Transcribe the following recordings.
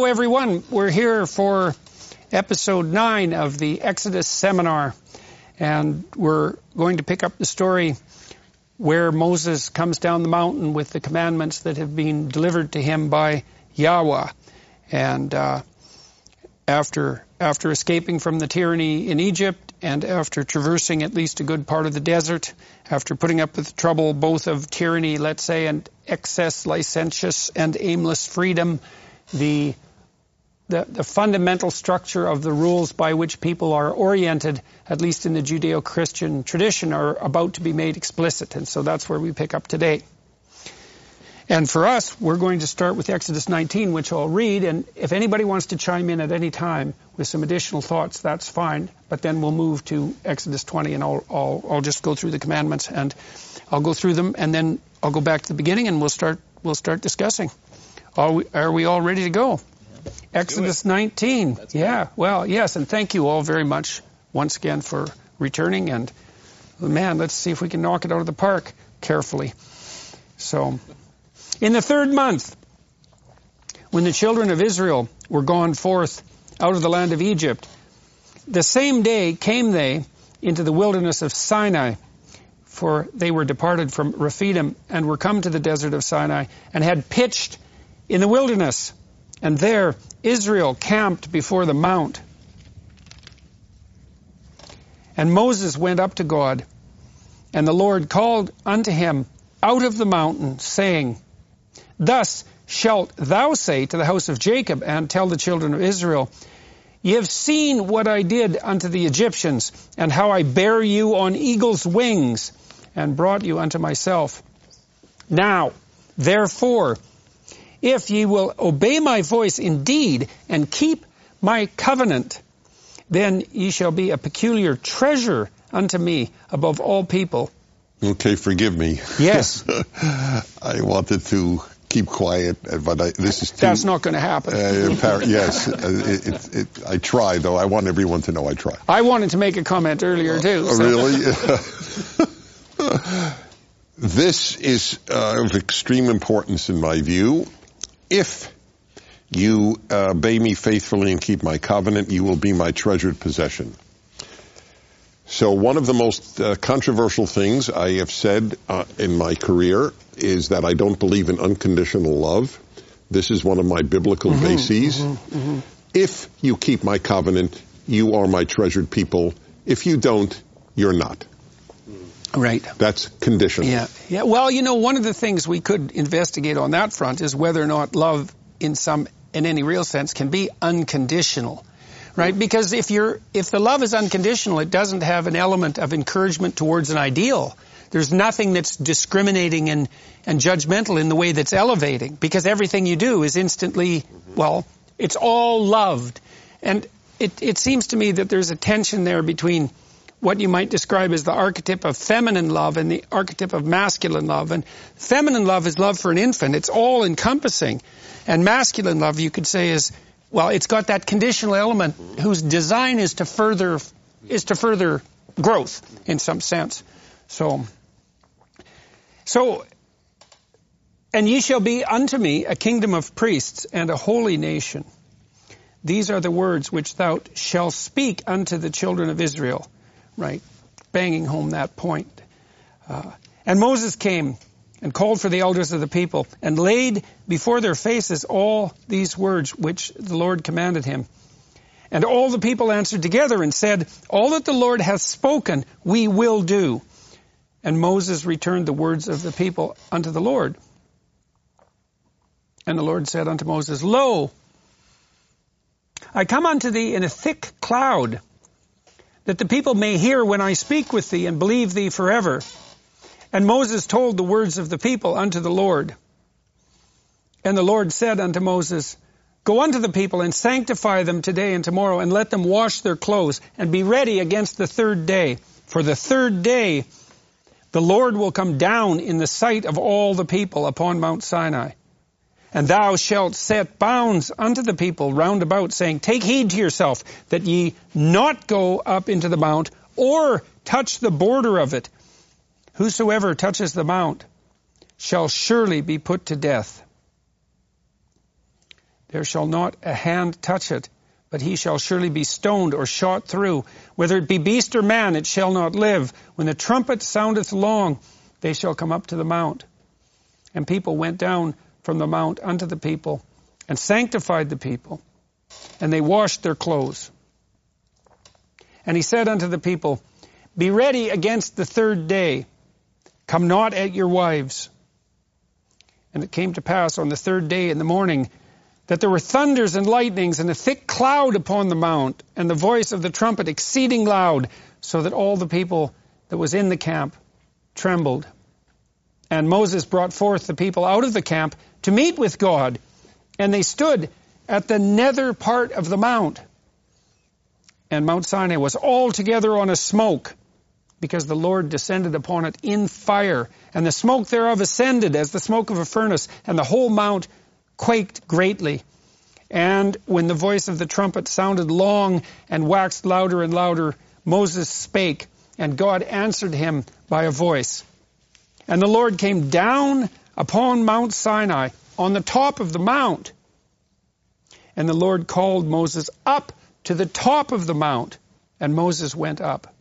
Hello, everyone. We're here for episode 9 of the Exodus seminar, and we're going to pick up the story where Moses comes down the mountain with the commandments that have been delivered to him by Yahweh. And uh, after after escaping from the tyranny in Egypt and after traversing at least a good part of the desert, after putting up with the trouble both of tyranny, let's say, and excess, licentious, and aimless freedom, the, the, the fundamental structure of the rules by which people are oriented, at least in the Judeo-Christian tradition, are about to be made explicit. And so that's where we pick up today. And for us, we're going to start with Exodus 19, which I'll read. And if anybody wants to chime in at any time with some additional thoughts, that's fine. But then we'll move to Exodus 20, and I'll, I'll, I'll just go through the commandments, and I'll go through them, and then I'll go back to the beginning, and we'll start we'll start discussing. Are we, are we all ready to go? Exodus 19. That's yeah. Good. Well, yes, and thank you all very much once again for returning. And man, let's see if we can knock it out of the park carefully. So. In the third month, when the children of Israel were gone forth out of the land of Egypt, the same day came they into the wilderness of Sinai, for they were departed from Rephidim and were come to the desert of Sinai and had pitched in the wilderness. And there Israel camped before the mount. And Moses went up to God, and the Lord called unto him out of the mountain, saying, Thus shalt thou say to the house of Jacob and tell the children of Israel, Ye have seen what I did unto the Egyptians, and how I bare you on eagle's wings, and brought you unto myself. Now, therefore, if ye will obey my voice indeed, and keep my covenant, then ye shall be a peculiar treasure unto me above all people. Okay, forgive me. Yes. I wanted to keep quiet, uh, but I, this is too, That's not going to happen. Uh, yes, uh, it, it, it, I try though. I want everyone to know I try. I wanted to make a comment earlier too. So. Really? this is uh, of extreme importance in my view. If you uh, obey me faithfully and keep my covenant, you will be my treasured possession. So one of the most uh, controversial things I have said uh, in my career is that I don't believe in unconditional love. This is one of my biblical mm-hmm, bases. Mm-hmm, mm-hmm. If you keep my covenant, you are my treasured people. If you don't, you're not. Right. That's conditional. Yeah. Yeah. Well, you know, one of the things we could investigate on that front is whether or not love in some in any real sense can be unconditional right? Because if you're, if the love is unconditional, it doesn't have an element of encouragement towards an ideal. There's nothing that's discriminating and, and judgmental in the way that's elevating because everything you do is instantly, well, it's all loved. And it, it seems to me that there's a tension there between what you might describe as the archetype of feminine love and the archetype of masculine love. And feminine love is love for an infant. It's all encompassing. And masculine love, you could say, is well, it's got that conditional element whose design is to further is to further growth in some sense. So, so, and ye shall be unto me a kingdom of priests and a holy nation. These are the words which thou shalt speak unto the children of Israel. Right, banging home that point. Uh, and Moses came and called for the elders of the people and laid before their faces all these words which the Lord commanded him. And all the people answered together and said, All that the Lord hath spoken, we will do. And Moses returned the words of the people unto the Lord. And the Lord said unto Moses, Lo, I come unto thee in a thick cloud, that the people may hear when I speak with thee and believe thee forever. And Moses told the words of the people unto the Lord. And the Lord said unto Moses, Go unto the people and sanctify them today and tomorrow, and let them wash their clothes, and be ready against the third day. For the third day the Lord will come down in the sight of all the people upon Mount Sinai. And thou shalt set bounds unto the people round about, saying, Take heed to yourself that ye not go up into the mount, or touch the border of it, Whosoever touches the mount shall surely be put to death. There shall not a hand touch it, but he shall surely be stoned or shot through. Whether it be beast or man, it shall not live. When the trumpet soundeth long, they shall come up to the mount. And people went down from the mount unto the people and sanctified the people, and they washed their clothes. And he said unto the people, Be ready against the third day. Come not at your wives. And it came to pass on the third day in the morning that there were thunders and lightnings and a thick cloud upon the mount, and the voice of the trumpet exceeding loud, so that all the people that was in the camp trembled. And Moses brought forth the people out of the camp to meet with God, and they stood at the nether part of the mount. And Mount Sinai was altogether on a smoke, because the Lord descended upon it in fire, and the smoke thereof ascended as the smoke of a furnace, and the whole mount quaked greatly. And when the voice of the trumpet sounded long and waxed louder and louder, Moses spake, and God answered him by a voice. And the Lord came down upon Mount Sinai on the top of the mount. And the Lord called Moses up to the top of the mount, and Moses went up.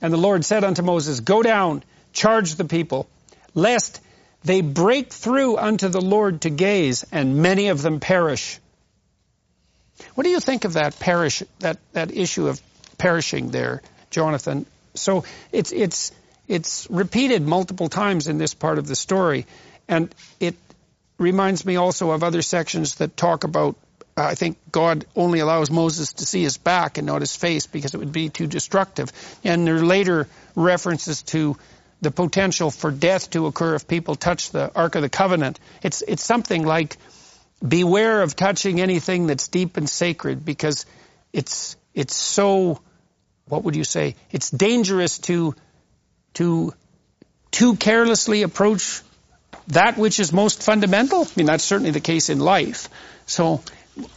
And the Lord said unto Moses, Go down, charge the people, lest they break through unto the Lord to gaze, and many of them perish. What do you think of that perish that, that issue of perishing there, Jonathan? So it's it's it's repeated multiple times in this part of the story, and it reminds me also of other sections that talk about. Uh, I think God only allows Moses to see his back and not his face because it would be too destructive. And there are later references to the potential for death to occur if people touch the Ark of the Covenant. It's it's something like beware of touching anything that's deep and sacred because it's it's so what would you say? It's dangerous to to too carelessly approach that which is most fundamental. I mean, that's certainly the case in life. So,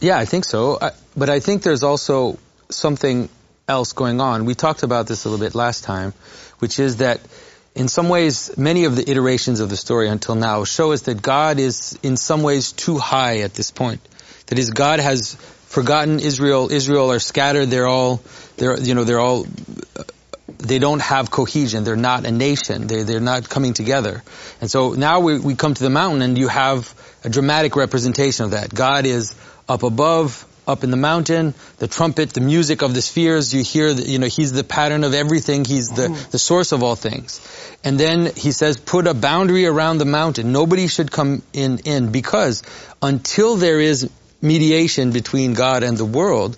yeah, I think so. I, but I think there's also something else going on. We talked about this a little bit last time, which is that in some ways, many of the iterations of the story until now show us that God is in some ways too high at this point. That is, God has forgotten Israel. Israel are scattered. They're all, they're, you know, they're all, they don't have cohesion. They're not a nation. They're, they're not coming together. And so now we, we come to the mountain and you have a dramatic representation of that. God is up above, up in the mountain, the trumpet, the music of the spheres, you hear, the, you know, he's the pattern of everything, he's the, mm-hmm. the source of all things. And then he says, put a boundary around the mountain. Nobody should come in, in, because until there is mediation between God and the world,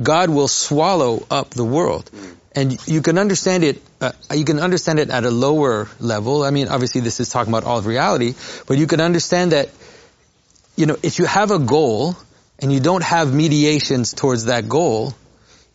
God will swallow up the world. Mm. And you can understand it, uh, you can understand it at a lower level. I mean, obviously this is talking about all of reality, but you can understand that, you know, if you have a goal, and you don't have mediations towards that goal,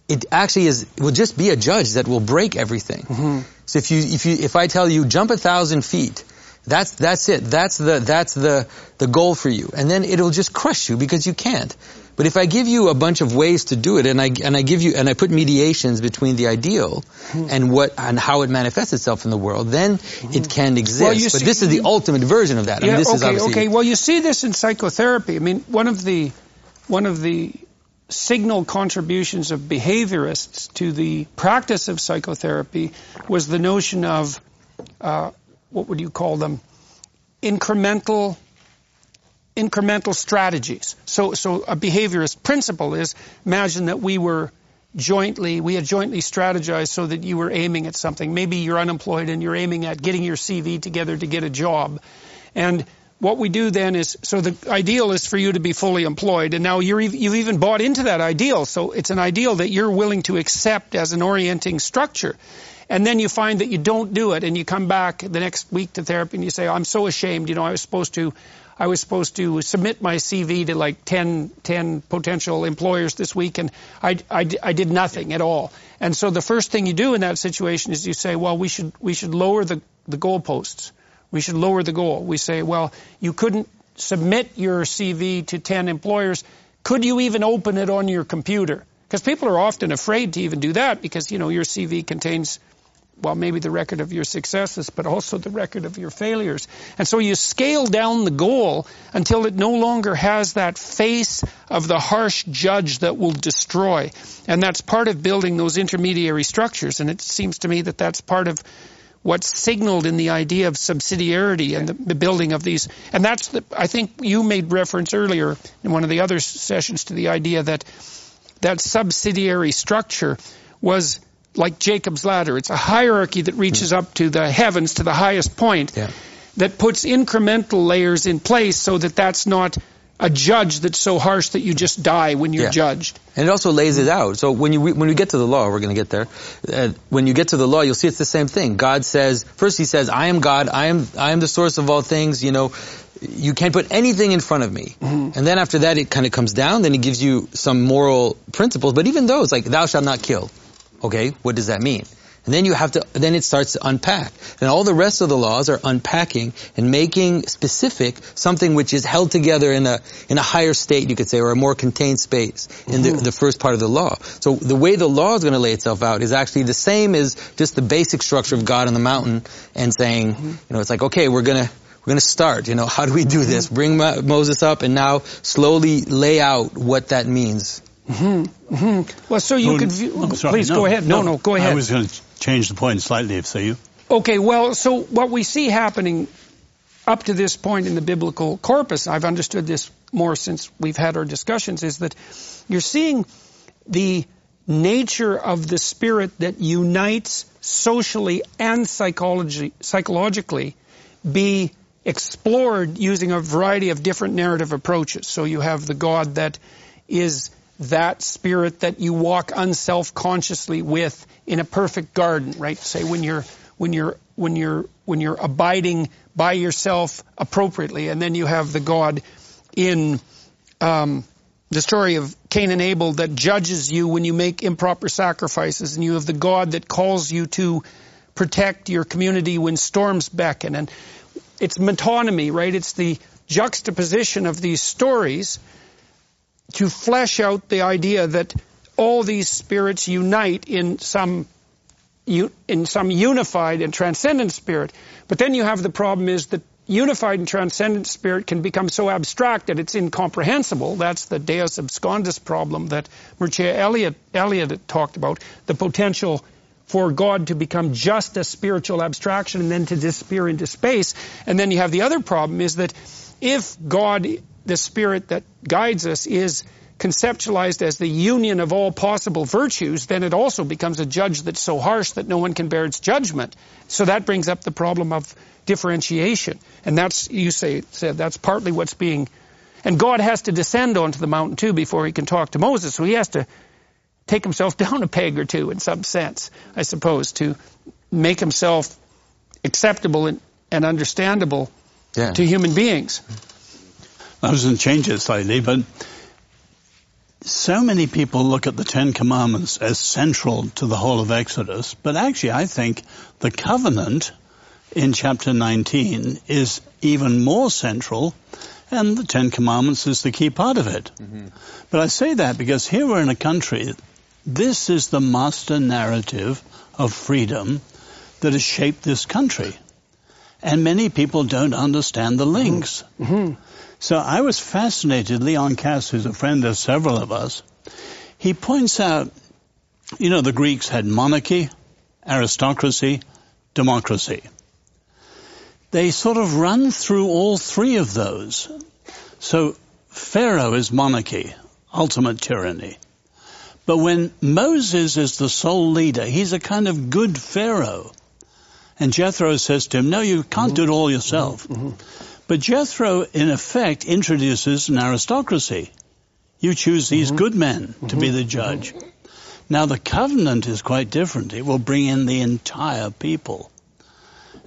it actually is will just be a judge that will break everything. Mm-hmm. So if you if you if I tell you jump a thousand feet, that's that's it. That's the that's the the goal for you, and then it'll just crush you because you can't. But if I give you a bunch of ways to do it, and I and I give you and I put mediations between the ideal and what and how it manifests itself in the world, then it can exist. Well, but see, this is the ultimate version of that. Yeah, I mean, okay, okay. Well, you see this in psychotherapy. I mean, one of the one of the signal contributions of behaviorists to the practice of psychotherapy was the notion of uh, what would you call them incremental incremental strategies. So so a behaviorist principle is imagine that we were jointly we had jointly strategized so that you were aiming at something. Maybe you're unemployed and you're aiming at getting your CV together to get a job. And what we do then is, so the ideal is for you to be fully employed, and now you're, you've even bought into that ideal, so it's an ideal that you're willing to accept as an orienting structure. And then you find that you don't do it, and you come back the next week to therapy and you say, I'm so ashamed, you know, I was supposed to, I was supposed to submit my CV to like 10, 10 potential employers this week, and I, I, I did nothing at all. And so the first thing you do in that situation is you say, well, we should, we should lower the, the goalposts. We should lower the goal. We say, well, you couldn't submit your CV to 10 employers. Could you even open it on your computer? Because people are often afraid to even do that because, you know, your CV contains well, maybe the record of your successes, but also the record of your failures. And so you scale down the goal until it no longer has that face of the harsh judge that will destroy. And that's part of building those intermediary structures. And it seems to me that that's part of what's signaled in the idea of subsidiarity and the, the building of these. And that's the, I think you made reference earlier in one of the other sessions to the idea that that subsidiary structure was like Jacob's ladder. It's a hierarchy that reaches up to the heavens, to the highest point, Yeah. that puts incremental layers in place so that that's not a judge that's so harsh that you just die when you're Yeah. judged. And it also lays it out. So when you when we get to the law, we're going to get there. Uh, when you get to the law, you'll see it's the same thing. God says first, He says, "I am God. I am I am the source of all things." You know, you can't put anything in front of me. And then after that, it kind of comes down. Then He gives you some moral principles. But even those, like "Thou shalt not kill." Okay, what does that mean? And then you have to, then it starts to unpack. And all the rest of the laws are unpacking and making specific something which is held together in a, in a higher state, you could say, or a more contained space in the, mm-hmm. the first part of the law. So the way the law is going to lay itself out is actually the same as just the basic structure of God on the mountain and saying, mm-hmm. you know, it's like, okay, we're going to, we're going to start, you know, how do we do this? Mm-hmm. Bring Moses up and now slowly lay out what that means. Mm-hmm. Mm-hmm. Well, so you Well, could view, sorry, please go ahead. No, no, go ahead. I was going to change the point slightly, if so you. Okay, well, so what we see happening up to this point in the biblical corpus, I've understood this more since we've had our discussions, is that you're seeing the nature of the spirit that unites socially and psychology, psychologically be explored using a variety of different narrative approaches. So you have the God that is that spirit that you walk unself-consciously with in a perfect garden, right? Say when you're when you're when you're when you're abiding by yourself appropriately, and then you have the God in um, the story of Cain and Abel that judges you when you make improper sacrifices, and you have the God that calls you to protect your community when storms beckon, and it's metonymy, right? It's the juxtaposition of these stories to flesh out the idea that all these spirits unite in some in some unified and transcendent spirit. But then you have the problem is that unified and transcendent spirit can become so abstract that it's incomprehensible. That's the Deus absconditus problem that Mircea Eliade, Eliade talked about, the potential for God to become just a spiritual abstraction and then to disappear into space. And then you have the other problem is that if God, the spirit that guides us, is conceptualized as the union of all possible virtues, then it also becomes a judge that's so harsh that no one can bear its judgment. So that brings up the problem of differentiation. And that's, you say, said, that's partly what's being, and God has to descend onto the mountain too before he can talk to Moses. So he has to take himself down a peg or two in some sense, I suppose, to make himself acceptable and, and understandable Yeah. to human beings. I was going to change it slightly, but so many people look at the Ten Commandments as central to the whole of Exodus, but actually I think the covenant in chapter 19 is even more central, and the Ten Commandments is the key part of it. Mm-hmm. But I say that because here we're in a country, this is the master narrative of freedom that has shaped this country. And many people don't understand the links. Mm-hmm. Mm-hmm. So I was fascinated. Leon Kass, who's a friend of several of us, he points out, you know, the Greeks had monarchy, aristocracy, democracy. They sort of run through all three of those. So Pharaoh is monarchy, ultimate tyranny. But when Moses is the sole leader, he's a kind of good Pharaoh. And Jethro says to him, no, you can't do it all yourself. Mm-hmm. Mm-hmm. But Jethro, in effect, introduces an aristocracy. You choose these mm-hmm. good men to be mm-hmm. the mm-hmm. judge. Now, the covenant is quite different. It will bring in the entire people.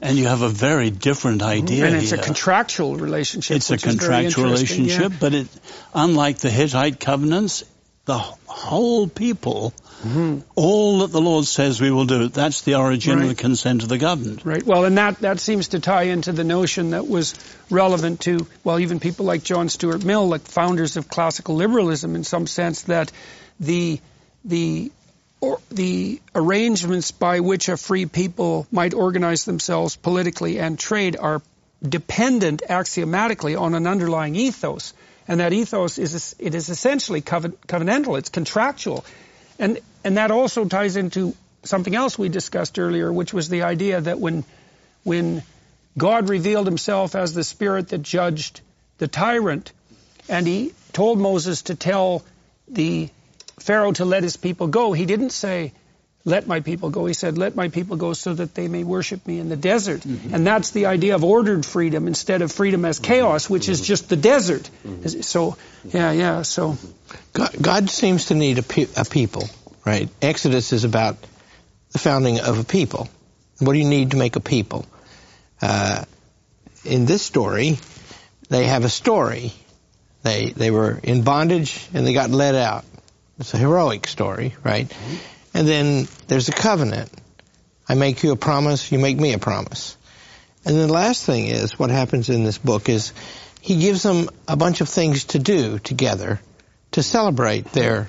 And you have a very different idea and it's here. a contractual relationship. It's a which is very contractual interesting, yeah. relationship, but it, unlike the Hittite covenants, the whole people, all that the Lord says we will do, that's the origin of Mm-hmm. The consent of the governed. Right. Well, and that, that seems to tie into the notion that was relevant to, well, even people like John Stuart Mill, like founders of classical liberalism in some sense, that the, the or the arrangements by which a free people might organize themselves politically and trade are dependent axiomatically on an underlying ethos. And that ethos is it is essentially covenantal. It's contractual, and and that also ties into something else we discussed earlier, which was the idea that when when God revealed Himself as the Spirit that judged the tyrant, and He told Moses to tell the Pharaoh to let his people go, he didn't say, let my people go. He said, let my people go so that they may worship me in the desert. Mm-hmm. And that's the idea of ordered freedom instead of freedom as chaos, which is just the desert. Mm-hmm. So, yeah, yeah, so. God, God seems to need a, pe- a people, right? Exodus is about the founding of a people. What do you need to make a people? Uh, in this story, they have a story. They, they were in bondage and they got let out. It's a heroic story, right? Mm-hmm. And then there's a covenant. I make you a promise, you make me a promise. And then the last thing is, what happens in this book is he gives them a bunch of things to do together to celebrate their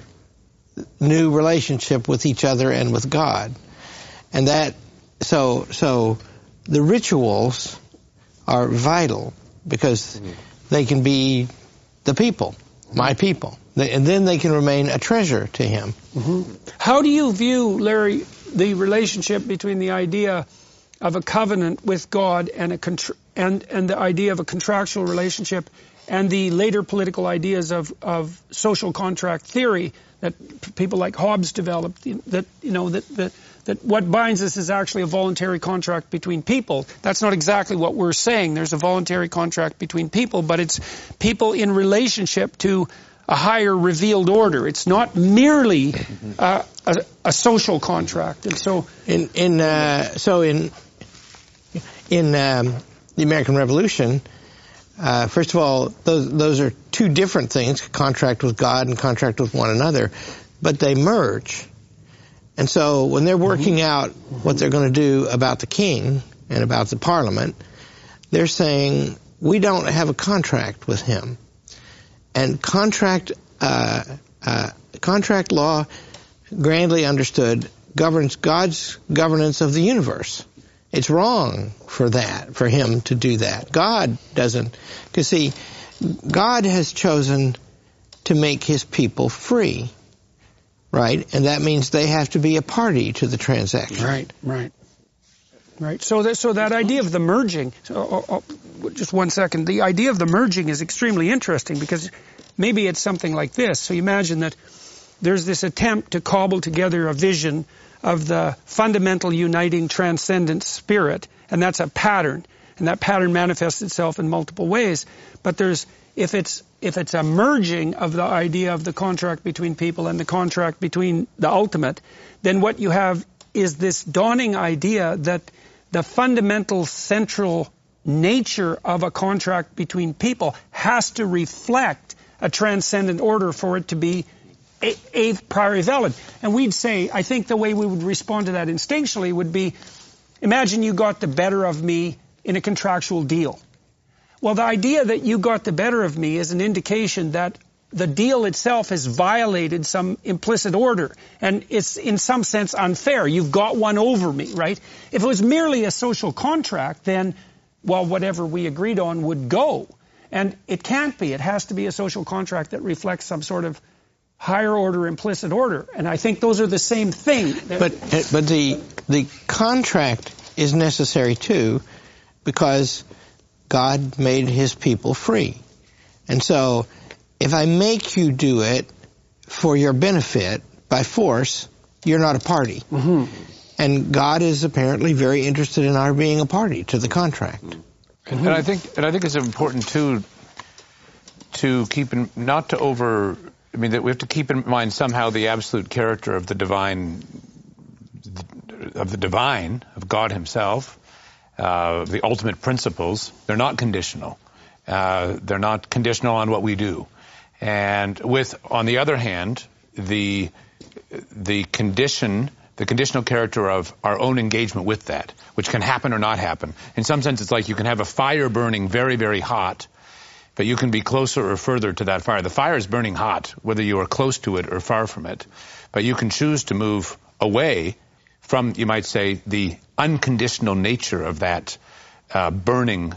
new relationship with each other and with God. And that, so, so the rituals are vital because they can be the people, my people and then they can remain a treasure to him. Mm-hmm. How do you view, Larry, the relationship between the idea of a covenant with God and a contra- and and the idea of a contractual relationship and the later political ideas of, of social contract theory that people like Hobbes developed that you know that, that that what binds us is actually a voluntary contract between people. That's not exactly what we're saying. There's a voluntary contract between people, but it's people in relationship to a higher revealed order. It's not merely uh, a, a, social contract. And so, in in uh, so in in um, the American Revolution, uh, first of all, those those are two different things: contract with God and contract with one another, but they merge. And so, when they're working mm-hmm. out what they're going to do about the king and about the parliament, they're saying we don't have a contract with him and contract uh, uh, contract law, grandly understood, governs God's governance of the universe. It's wrong for that, for him to do that. God doesn't, because see, God has chosen to make his people free, right? And that means they have to be a party to the transaction. Right, right. Right. So that so that idea of the merging. So, oh, oh, oh just one second. The idea of the merging is extremely interesting because maybe it's something like this. So you imagine that there's this attempt to cobble together a vision of the fundamental uniting transcendent spirit, and that's a pattern, and that pattern manifests itself in multiple ways. But there's if it's if it's a merging of the idea of the contract between people and the contract between the ultimate, then what you have is this dawning idea that the fundamental central nature of a contract between people has to reflect a transcendent order for it to be a, priori valid. And we'd say, I think the way we would respond to that instinctually would be, imagine you got the better of me in a contractual deal. Well, the idea that you got the better of me is an indication that the deal itself has violated some implicit order. And it's in some sense unfair. You've got one over me, right? If it was merely a social contract, then, well, whatever we agreed on would go. And it can't be. It has to be a social contract that reflects some sort of higher order implicit order. And I think those are the same thing. But, but the, the contract is necessary too because God made his people free. And so if I make you do it for your benefit by force, you're not a party. Mm-hmm. And God is apparently very interested in our being a party to the contract. Mm-hmm. And I think, and I think it's important too to keep in, not to over. I mean, that we have to keep in mind somehow the absolute character of the divine, of the divine, of God Himself, uh, the ultimate principles. They're not conditional. Uh, they're not conditional on what we do. And with, on the other hand, the the condition, the conditional character of our own engagement with that, which can happen or not happen. In some sense, it's like you can have a fire burning very, very hot, but you can be closer or further to that fire. The fire is burning hot, whether you are close to it or far from it. But you can choose to move away from, you might say, the unconditional nature of that uh, burning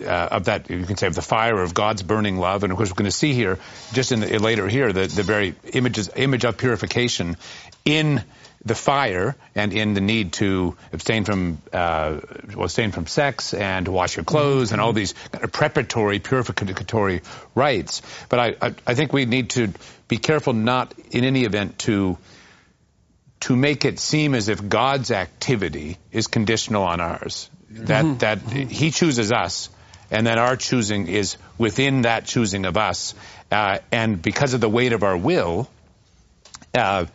uh, of that you can say of the fire of God's burning love, and of course we're going to see here just in the, later here the, the very images image of purification in the fire and in the need to abstain from uh, well, abstain from sex and to wash your clothes and all these kind of preparatory purificatory rites. But I, I, I think we need to be careful not in any event to to make it seem as if God's activity is conditional on ours. That mm-hmm. that He chooses us, and that our choosing is within that choosing of us, uh, and because of the weight of our will. Uh,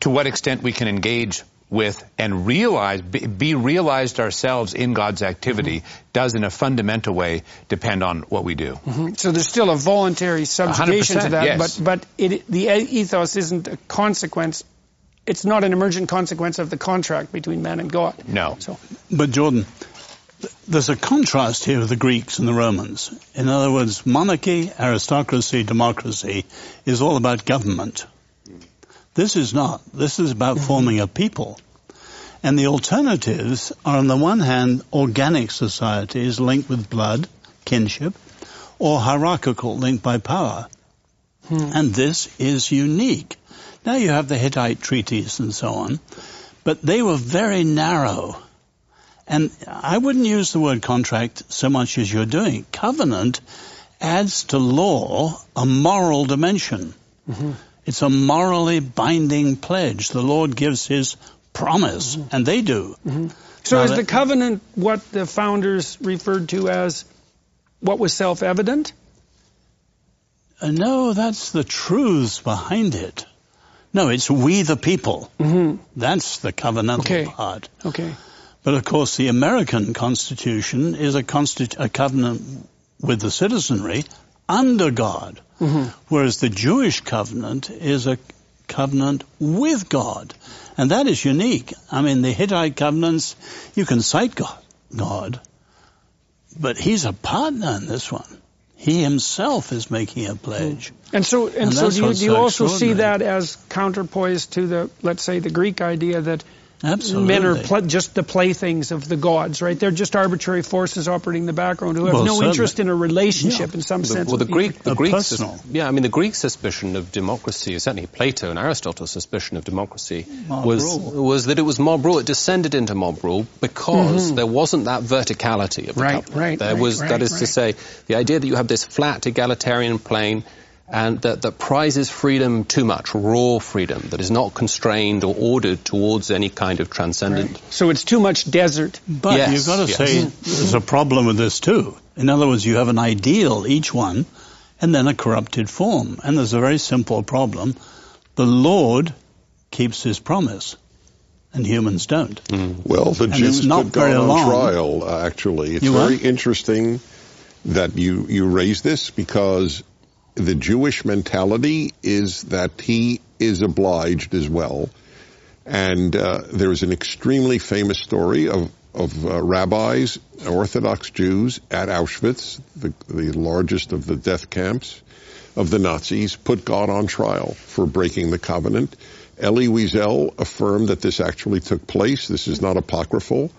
to what extent we can engage with and realize, be, realized ourselves in God's activity mm-hmm. does in a fundamental way depend on what we do. Mm-hmm. So there's still a voluntary subjugation to that, yes. but, but it, the ethos isn't a consequence. It's not an emergent consequence of the contract between man and God. No. So. But Jordan, there's a contrast here with the Greeks and the Romans. In other words, monarchy, aristocracy, democracy is all about government. This is not. This is about mm-hmm. forming a people. And the alternatives are, on the one hand, organic societies linked with blood, kinship, or hierarchical linked by power. Hmm. And this is unique. Now you have the Hittite treaties and so on, but they were very narrow. And I wouldn't use the word contract so much as you're doing. Covenant adds to law a moral dimension. Mm-hmm. It's a morally binding pledge. The Lord gives his promise, mm-hmm. and they do. Mm-hmm. So now is that, the covenant what the founders referred to as what was self-evident? Uh, no, that's the truths behind it. No, it's we the people. Mm-hmm. That's the covenantal okay. part. Okay. But of course, the American Constitution is a, constitu- a covenant with the citizenry under God. Mm-hmm. Whereas the Jewish covenant is a covenant with God. And that is unique. I mean, the Hittite covenants, you can cite God, God, but he's a partner in this one. He himself is making a pledge. And so, and, and so do you, do you also see that as counterpoise to the, let's say, the Greek idea that Absolutely. Men are pl- just the playthings of the gods, right? They're just arbitrary forces operating in the background who have well, no certainly. interest in a relationship yeah. in some the, sense. Well, the Greek, the Greek, yeah, I mean, the Greek suspicion of democracy, certainly Plato and Aristotle's suspicion of democracy mob was rule. was that it was mob rule. It descended into mob rule because mm-hmm. there wasn't that verticality of the right, government. Right, there right, was, right, that is right. to say, the idea that you have this flat egalitarian plane and that, that prizes freedom too much, raw freedom, that is not constrained or ordered towards any kind of transcendent. Right. So it's too much desert. But yes, you've got to yes. say there's a problem with this too. In other words, you have an ideal, each one, and then a corrupted form. And there's a very simple problem. The Lord keeps his promise and humans don't. Mm. Well, the and Jews put God on long. trial, uh, actually. It's you very what? interesting that you, you raise this because the Jewish mentality is that he is obliged as well. And uh, there's an extremely famous story of, of uh, rabbis, Orthodox Jews at Auschwitz, the, the largest of the death camps of the Nazis, put God on trial for breaking the covenant. Elie Wiesel affirmed that this actually took place. This is not apocryphal.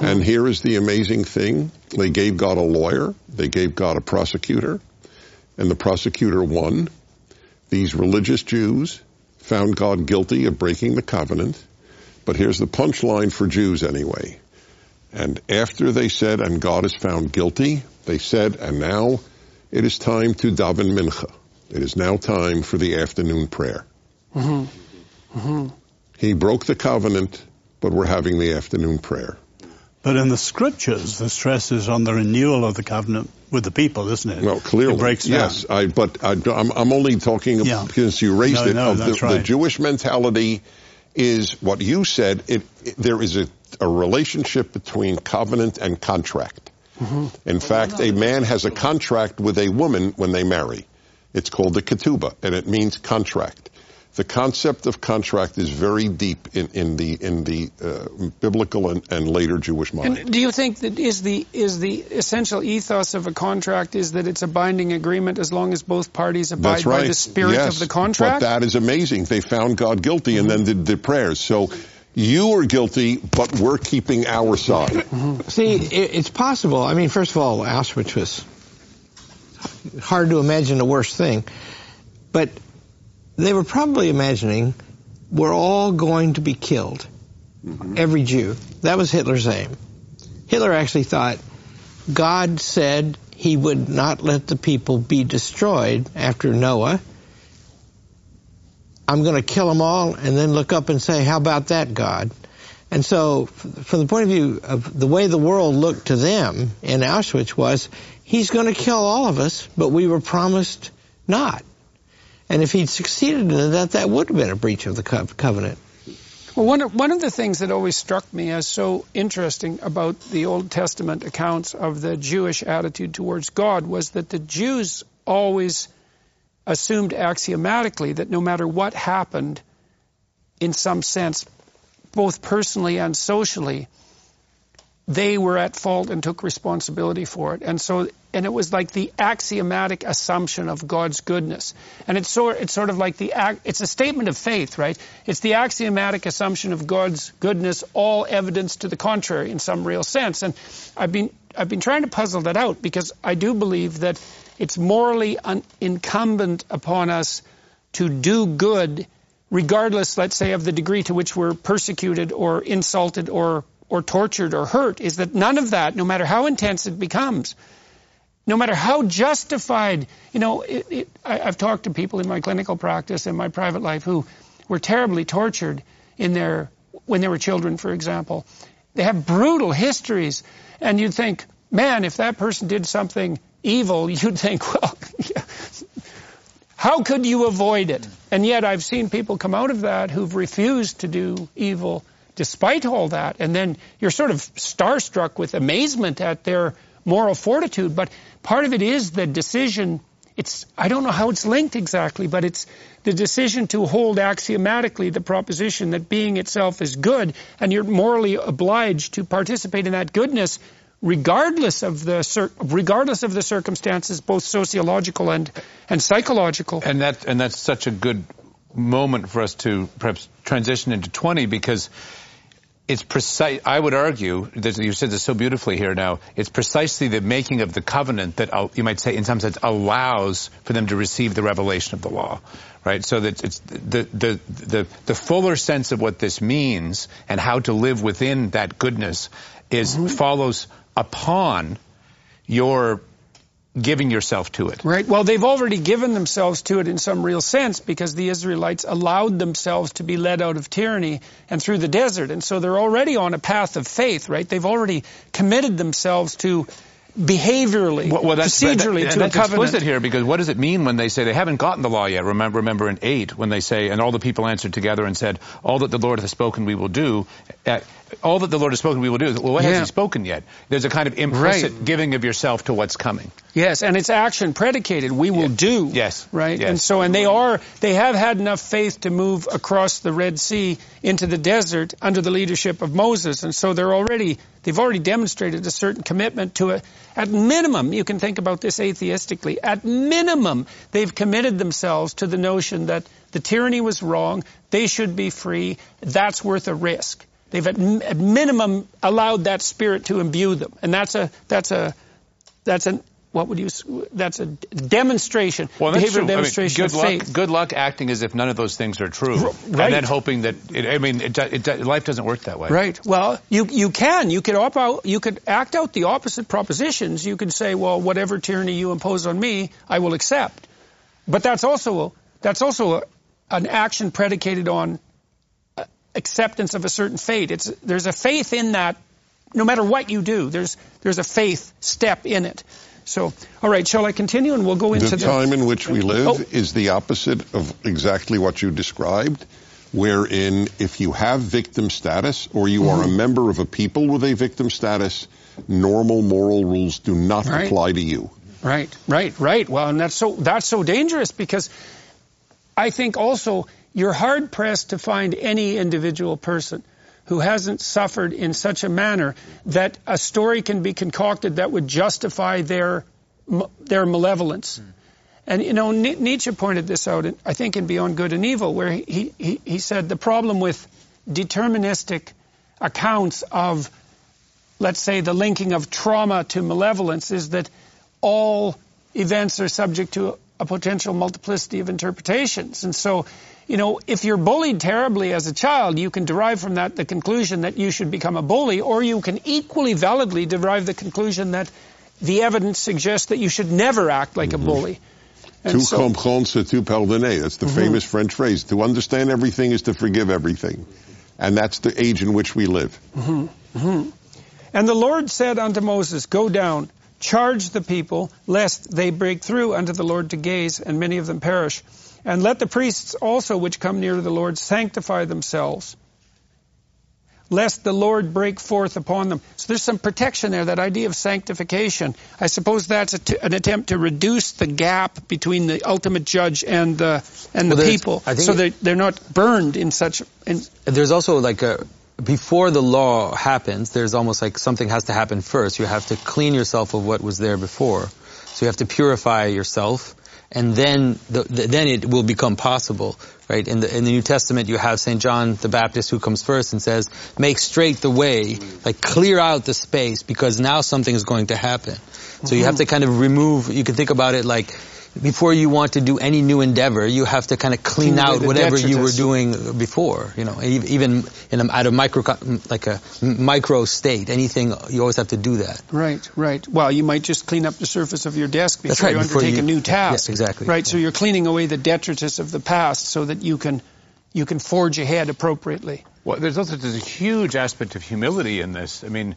And here is the amazing thing. They gave God a lawyer. They gave God a prosecutor and the prosecutor won. These religious Jews found God guilty of breaking the covenant. But here's the punchline for Jews anyway. And after they said, and God is found guilty, they said, and now it is time to daven mincha. It is now time for the afternoon prayer. Mm-hmm. Mm-hmm. He broke the covenant, but we're having the afternoon prayer. But in the scriptures, the stress is on the renewal of the covenant with the people, isn't it? Well, clearly, it breaks down. yes. I, but I, am only talking yeah. because you raised no, it. No, of that's the, right. the Jewish mentality is what you said. It, it, there is a, a, relationship between covenant and contract. Mm-hmm. In fact, a man has a contract with a woman when they marry. It's called the ketubah, and it means contract. The concept of contract is very deep in, in the in the uh, biblical and, and, later Jewish mind. And do you think that is the is the essential ethos of a contract is that it's a binding agreement as long as both parties abide right. by the spirit yes, of the contract? But that is amazing. They found God guilty and then did the prayers. So you are guilty, but we're keeping our side. Mm-hmm. See, it's possible. I mean, first of all, Auschwitz was hard to imagine a worse thing, but they were probably imagining we're all going to be killed. Mm-hmm. Every Jew. That was Hitler's aim. Hitler actually thought God said he would not let the people be destroyed after Noah. I'm going to kill them all and then look up and say, how about that, God? And so, from the point of view of the way the world looked to them in Auschwitz was, he's going to kill all of us, but we were promised not. And if he'd succeeded in that, that would have been a breach of the covenant. Well, one of, one of the things that always struck me as so interesting about the Old Testament accounts of the Jewish attitude towards God was that the Jews always assumed axiomatically that no matter what happened, in some sense, both personally and socially, they were at fault and took responsibility for it. And so, and it was like the axiomatic assumption of God's goodness. And it's sort, it's sort of like the, it's a statement of faith, right? It's the axiomatic assumption of God's goodness, all evidence to the contrary in some real sense. And I've been, I've been trying to puzzle that out because I do believe that it's morally incumbent upon us to do good regardless, let's say, of the degree to which we're persecuted or insulted or or tortured or hurt is that none of that, no matter how intense it becomes, no matter how justified, you know, it, it, I, have talked to people in my clinical practice and my private life who were terribly tortured in their when they were children, for example. They have brutal histories, and you'd think, man, if that person did something evil, you'd think, well, how could you avoid it? And yet, I've seen people come out of that who've refused to do evil despite all that. And then you're sort of starstruck with amazement at their moral fortitude. But part of it is the decision. It's, I don't know how it's linked exactly, but it's the decision to hold axiomatically the proposition that being itself is good, and you're morally obliged to participate in that goodness regardless of the regardless of the circumstances, both sociological and and psychological. And that and that's such a good moment for us to perhaps transition into 20 because it's precise. I would argue that you said this so beautifully here. Now it's precisely the making of the covenant that uh, you might say, in some sense, allows for them to receive the revelation of the law, right? So that it's the the the the fuller sense of what this means and how to live within that goodness is mm-hmm. follows upon your giving yourself to it. Right. Well, they've already given themselves to it in some real sense because the Israelites allowed themselves to be led out of tyranny and through the desert. And so they're already on a path of faith, right? They've already committed themselves to behaviorally, well, well, that's, procedurally that, to that's a covenant. explicit here because what does it mean when they say they haven't gotten the law yet? Remember, remember in eight when they say, and all the people answered together and said, "All that the Lord has spoken, we will do." Uh, All that the Lord has spoken, we will do. Well, what yeah. has He spoken yet? There's a kind of implicit right. giving of yourself to what's coming. Yes, and it's action predicated. We will yeah. do. Yes. Right. Yes. And so, and they are, they have had enough faith to move across the Red Sea into the desert under the leadership of Moses, and so they're already, they've already demonstrated a certain commitment to it. At minimum, you can think about this atheistically. At minimum, they've committed themselves to the notion that the tyranny was wrong. They should be free. That's worth a risk. They've at, at minimum allowed that spirit to imbue them, and that's a that's a that's a what would you? That's a demonstration, well, behavioral demonstration I mean, good of luck, faith. Good luck acting as if none of those things are true, right. and then hoping that. It, I mean, it, it, life doesn't work that way. Right. Well, you you can you could op out you could act out the opposite propositions. You could say, well, whatever tyranny you impose on me, I will accept. But that's also that's also a, an action predicated on acceptance of a certain fate. It's, there's a faith in that no matter what you do. There's, there's a faith step in it. So, all right, shall I continue and we'll go into the, the time in which we live oh. is the opposite of exactly what you described, wherein if you have victim status or you mm-hmm. are a mm-hmm. member of a people with a victim status, normal moral rules do not right. apply to you. Right, right, right. Well, and that's so that's so dangerous because I think also you're hard pressed to find any individual person who hasn't suffered in such a manner that a story can be concocted that would justify their their malevolence. Mm. And you know, Nietzsche pointed this out, I think, in Beyond Good and Evil, where he, he, he said the problem with deterministic accounts of, let's say, the linking of trauma to malevolence is that all events are subject to a potential multiplicity of interpretations. And so, you know, if you're bullied terribly as a child, you can derive from that the conclusion that you should become a bully, or you can equally validly derive the conclusion that the evidence suggests that you should never act like mm-hmm. a bully. Tout so, comprendre, c'est tout pardonner. That's the mm-hmm. famous French phrase. To understand everything is to forgive everything. And that's the age in which we live. Mm-hmm. Mm-hmm. And the Lord said unto Moses, Go down, charge the people, lest they break through unto the Lord to gaze, and many of them perish. And let the priests also which come near to the Lord sanctify themselves lest the Lord break forth upon them. So there's some protection there, that idea of sanctification. I suppose that's an attempt to reduce the gap between the ultimate judge and the, and well, the people. so they're, they're not burned in such... In there's also like a, before the law happens, there's almost like something has to happen first. You have to clean yourself of what was there before. So you have to purify yourself and then the, the, then it will become possible, right? In the in the New Testament, you have Saint John the Baptist who comes first and says, "Make straight the way, like clear out the space, because now something is going to happen." So you have mm-hmm. to kind of remove. You can think about it like before you want to do any new endeavor, you have to kind of clean, out whatever you were doing before. You know, even in a, at a micro, like a micro state, anything you always have to do that. Right, right. Well, you might just clean up the surface of your desk before right, you before undertake you, a new task. Yes, exactly. Right. So you're cleaning away the detritus of the past so that you can you can forge ahead appropriately. Well, there's also there's a huge aspect of humility in this. I mean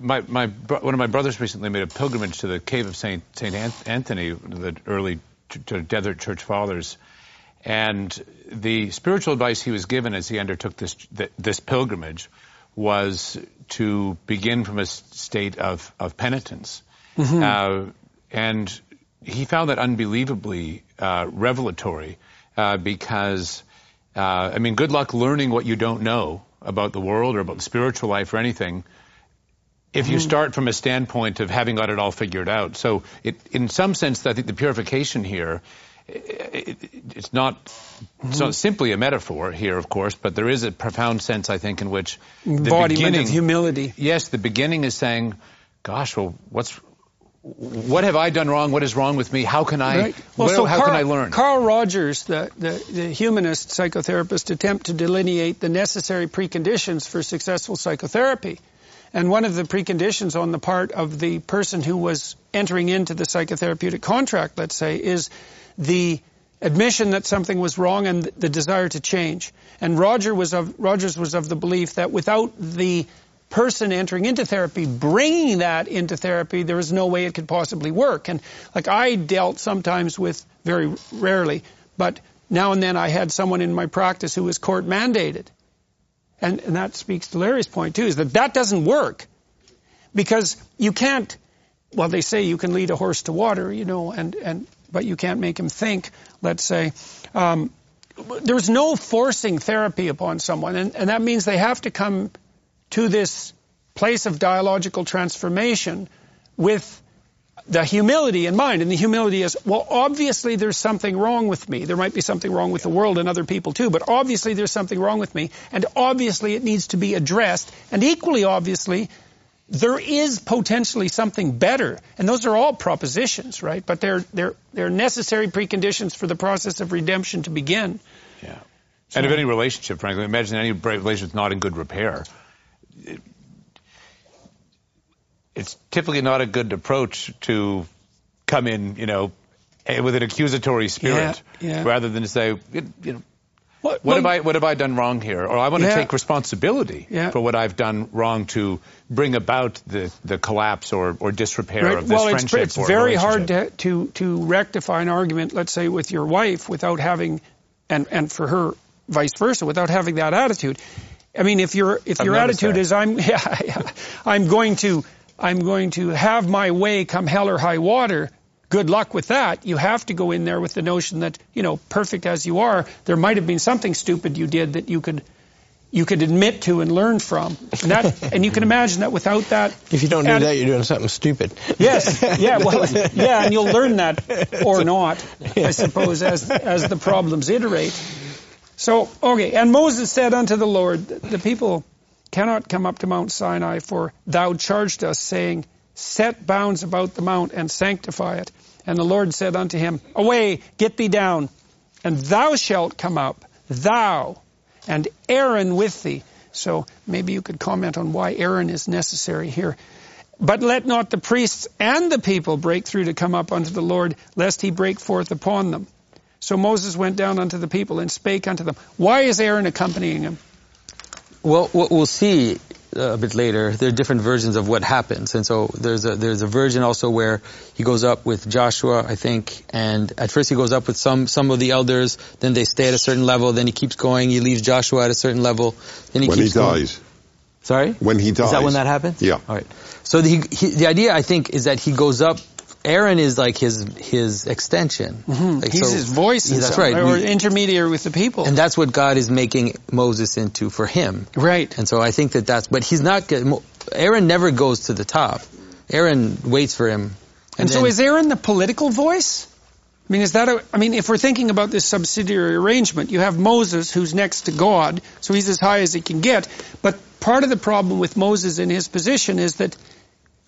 my, my, one of my brothers recently made a pilgrimage to the cave of Saint, Saint Anthony, the early desert church fathers. And the spiritual advice he was given as he undertook this, this pilgrimage was to begin from a state of, of penitence. Mm-hmm. Uh, and he found that unbelievably uh, revelatory uh, because, uh, I mean, good luck learning what you don't know about the world or about the spiritual life or anything if you mm-hmm. start from a standpoint of having got it all figured out. So it, in some sense, I think the purification here, it, it's not it's not mm-hmm. simply a metaphor here, of course, but there is a profound sense, I think, in which the embodiment beginning, of humility. Yes, the beginning is saying, "Gosh, well, what's what have I done wrong? What is wrong with me? How can I? Right. Well, what, so how Carl, can I learn? Carl Rogers, the, the, the humanist psychotherapist, attempt to delineate the necessary preconditions for successful psychotherapy. And one of the preconditions on the part of the person who was entering into the psychotherapeutic contract, let's say, is the admission that something was wrong and the desire to change. And Roger was of, Rogers was of the belief that without the person entering into therapy bringing that into therapy, there is no way it could possibly work. And like I dealt sometimes with, very rarely, but now and then I had someone in my practice who was court mandated. And, and that speaks to Larry's point too, is that that doesn't work. Because you can't, well, they say you can lead a horse to water, you know, and, and, but you can't make him think, let's say. Um, there's no forcing therapy upon someone, and, and that means they have to come to this place of dialogical transformation with the humility in mind. And the humility is, well, obviously there's something wrong with me. There might be something wrong with the world and other people too, but obviously there's something wrong with me. And obviously it needs to be addressed. And equally obviously, there is potentially something better. And those are all propositions, right? But they're, they're, they're necessary preconditions for the process of redemption to begin. Yeah. So, and of any relationship, frankly, imagine any relationship not in good repair it's typically not a good approach to come in, you know, eh, with an accusatory spirit, yeah, yeah. rather than to say, you know, what, what have I what have I done wrong here? Or I want yeah. to take responsibility for what I've done wrong to bring about the, the collapse or, or disrepair right. of this well, friendship. Well, it's, it's very hard to, to to rectify an argument, let's say, with your wife without having, and and for her vice versa, without having that attitude. I mean, if your if I've your attitude that. is I'm yeah, I'm going to I'm going to have my way come hell or high water, good luck with that. You have to go in there with the notion that, you know, perfect as you are, there might have been something stupid you did that you could you could admit to and learn from. And that and you can imagine that without that If you don't do that, you're doing something stupid. Yes. Yeah, well yeah, and you'll learn that or not, I suppose, as as the problems iterate. So, okay, and Moses said unto the Lord, the people cannot come up to Mount Sinai, for thou charged us, saying, Set bounds about the mount and sanctify it. And the Lord said unto him, Away, get thee down, and thou shalt come up, thou and Aaron with thee. So maybe you could comment on why Aaron is necessary here. But let not the priests and the people break through to come up unto the Lord, lest he break forth upon them. So Moses went down unto the people and spake unto them. Why is Aaron accompanying him? Well, what we'll see uh, a bit later, there are different versions of what happens, and so there's a there's a version also where he goes up with Joshua, I think, and at first he goes up with some some of the elders, then they stay at a certain level, then he keeps going, he leaves Joshua at a certain level, then he when keeps he going. dies. Sorry, When he dies. is that when that happens? Yeah. All right. So the he, the idea I think is that he goes up. Aaron is like his his extension. Mm-hmm. Like, He's so- his voice, Yeah, that's right. or We- intermediary with the people. and that's what God is making Moses into for him. right. And so I think that that's, but he's not, Aaron never goes to the top. Aaron waits for him. And, so then- is Aaron the political voice? I mean, is that a, I mean, if we're thinking about this subsidiary arrangement, you have Moses who's next to God, so he's as high as he can get. But part of the problem with Moses in his position is that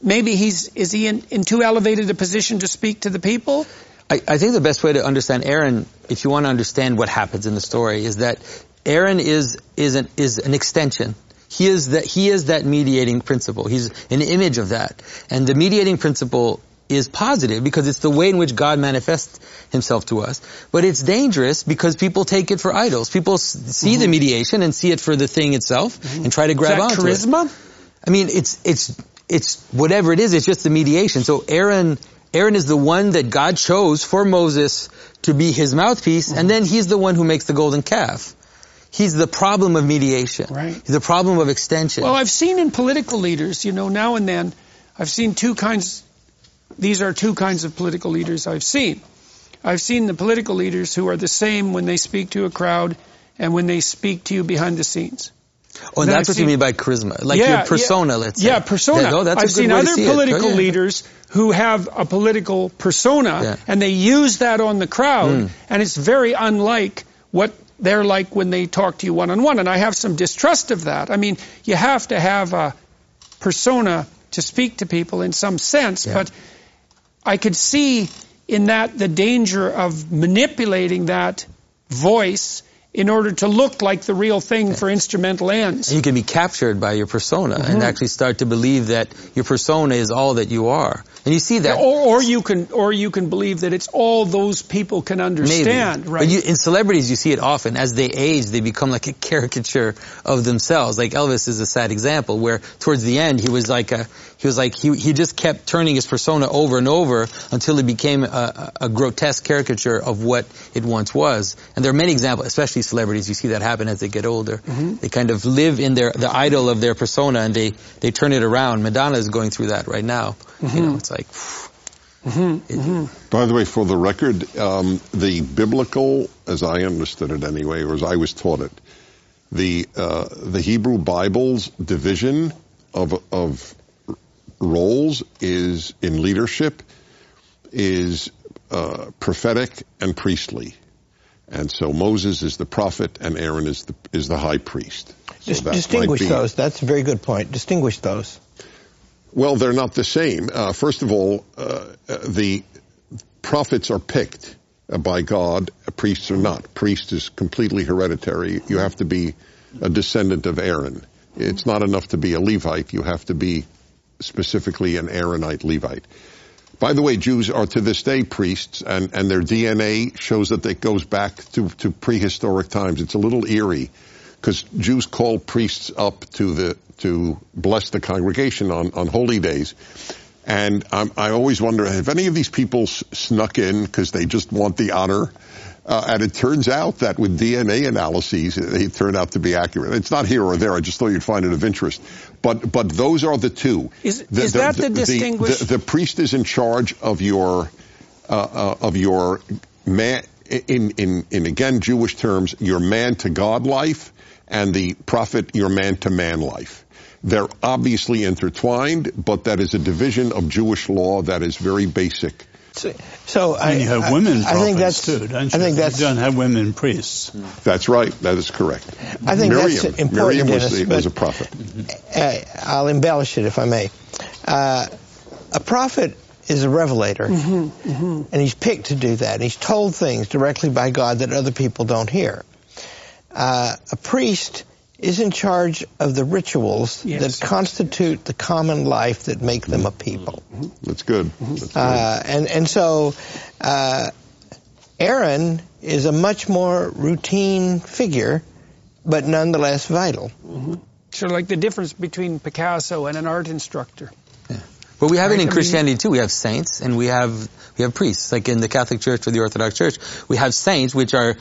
maybe he's, is he in, in too elevated a position to speak to the people? I, I think the best way to understand Aaron, if you want to understand what happens in the story, is that Aaron is is an is an extension. He is that he is that mediating principle. He's an image of that, and the mediating principle is positive because it's the way in which God manifests Himself to us. But it's dangerous because people take it for idols. People see the mm-hmm. mediation and see it for the thing itself mm-hmm. and try to grab that onto it. charisma? I mean, it's it's it's whatever it is. It's just the mediation. So Aaron Aaron is the one that God chose for Moses to be his mouthpiece, and then he's the one who makes the golden calf. He's the problem of mediation. Right. He's the problem of extension. Well, I've seen in political leaders, you know, now and then, I've seen two kinds, these are two kinds of political leaders I've seen. I've seen the political leaders who are the same when they speak to a crowd and when they speak to you behind the scenes. Oh, and I've that's what seen- you mean by charisma, like Yeah, your persona. yeah. let's say. Yeah, persona. Yeah, no, I've seen other it. Political yeah. leaders who have a political persona and they use that on the crowd Mm. and it's very unlike what they're like when they talk to you one on one and I have some distrust of that. I mean, you have to have a persona to speak to people in some sense, but I could see in that the danger of manipulating that voice in order to look like the real thing for instrumental ends. And you can be captured by your persona Mm-hmm. and actually start to believe that your persona is all that you are. And you see that Or, or you can, or you can believe that it's all those people can understand, Maybe. right? But you, in celebrities, you see it often. As they age, they become like a caricature of themselves. Like Elvis is a sad example, where towards the end, he was like a, he was like, he, he just kept turning his persona over and over until it became a, a, a grotesque caricature of what it once was. And there are many examples, especially celebrities, you see that happen as they get older. Mm-hmm. They kind of live in their, the idol of their persona and they, they turn it around. Madonna is going through that right now. Mm-hmm. You know, it's like, By the way, for the record, um, the biblical, as I understood it anyway, or as I was taught it, the uh, the Hebrew Bible's division of of roles is in leadership is uh, prophetic and priestly, and so Moses is the prophet and Aaron is the is the high priest. So Dis- distinguish be- those. That's a very good point. Distinguish those. Well, they're not the same. Uh, first of all, uh, uh, the prophets are picked uh, by God. Priests are not. Priest is completely hereditary. You have to be a descendant of Aaron. It's not enough to be a Levite. You have to be specifically an Aaronite Levite. By the way, Jews are to this day priests, and, and their DNA shows that it goes back to, to prehistoric times. It's a little eerie because Jews call priests up to the to bless the congregation on, on holy days. And um, I always wonder have any of these people s- snuck in because they just want the honor? Uh, and it turns out that with DNA analyses, they turn out to be accurate. It's not here or there. I just thought you'd find it of interest. But but those are the two. Is- is that the distinguish- The, the priest is in charge of your uh, uh, of your man, in, in, in again Jewish terms, your man to God life and the prophet, your man to man life. They're obviously intertwined, but that is a division of Jewish law that is very basic. So, so I, and you have women I, I think that's, too, don't you? I think that's, you don't have women priests. That's right. That is correct. I think Miriam, that's important, Miriam was, Dennis, was a but, prophet. Uh, I'll embellish it if I may. Uh, a prophet is a revelator, and he's picked to do that. He's told things directly by God that other people don't hear. Uh, a priest is in charge of the rituals Yes. that constitute the common life that make them a people. That's good. That's good. Uh, and and so uh, Aaron is a much more routine figure, but nonetheless vital. Sort of like the difference between Picasso and an art instructor. But we have Right, it in I mean- Christianity too. We have saints and we have we have priests. Like in the Catholic Church or the Orthodox Church, we have saints which are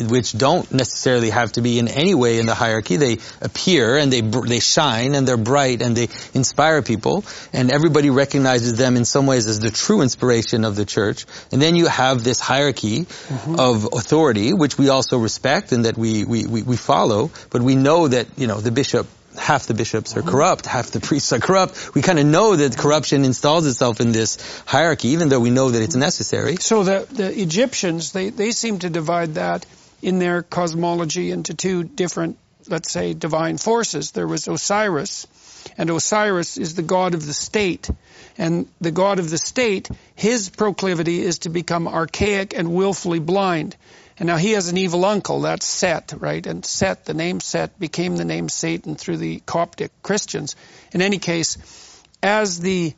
which don't necessarily have to be in any way in the hierarchy. They appear and they they shine and they're bright and they inspire people and everybody recognizes them in some ways as the true inspiration of the church. And then you have this hierarchy mm-hmm. of authority which we also respect and that we, we, we, we follow, but we know that, you know, the bishop half the bishops are mm-hmm. corrupt, half the priests are corrupt. We kind of know that corruption installs itself in this hierarchy, even though we know that it's necessary. So the, the Egyptians, they, they seem to divide that in their cosmology into two different, let's say, divine forces. There was Osiris, and Osiris is the god of the state. And the god of the state, his proclivity is to become archaic and willfully blind. And now he has an evil uncle, that's Set, right? And Set, the name Set, became the name Satan through the Coptic Christians. In any case, as the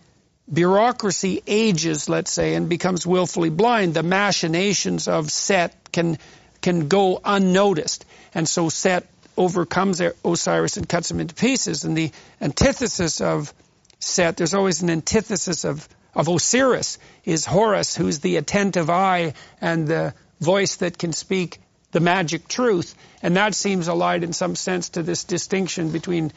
bureaucracy ages, let's say, and becomes willfully blind, the machinations of Set can can go unnoticed, and so Set overcomes Osiris and cuts him into pieces. And the antithesis of Set, there's always an antithesis of of Osiris is Horus, who's the attentive eye and the voice that can speak the magic truth, and that seems allied in some sense to this distinction between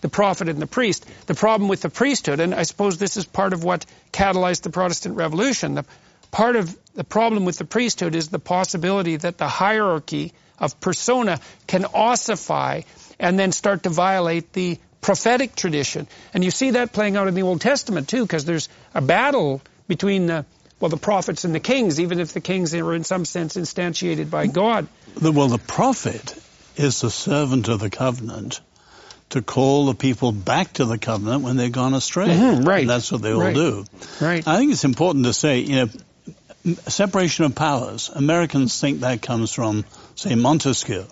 the prophet and the priest. The problem with the priesthood, and I suppose this is part of what catalyzed the Protestant Revolution, the part of the problem with the priesthood is the possibility that the hierarchy of persona can ossify and then start to violate the prophetic tradition. And you see that playing out in the Old Testament too, because there's a battle between the well, the prophets and the kings, even if the kings are in some sense instantiated by God. Well, the prophet is the servant of the covenant to call the people back to the covenant when they've gone astray. Mhm, right. And that's what they all Right. do. Right. I think it's important to say, you know, separation of powers. Americans think that comes from, say, Montesquieu.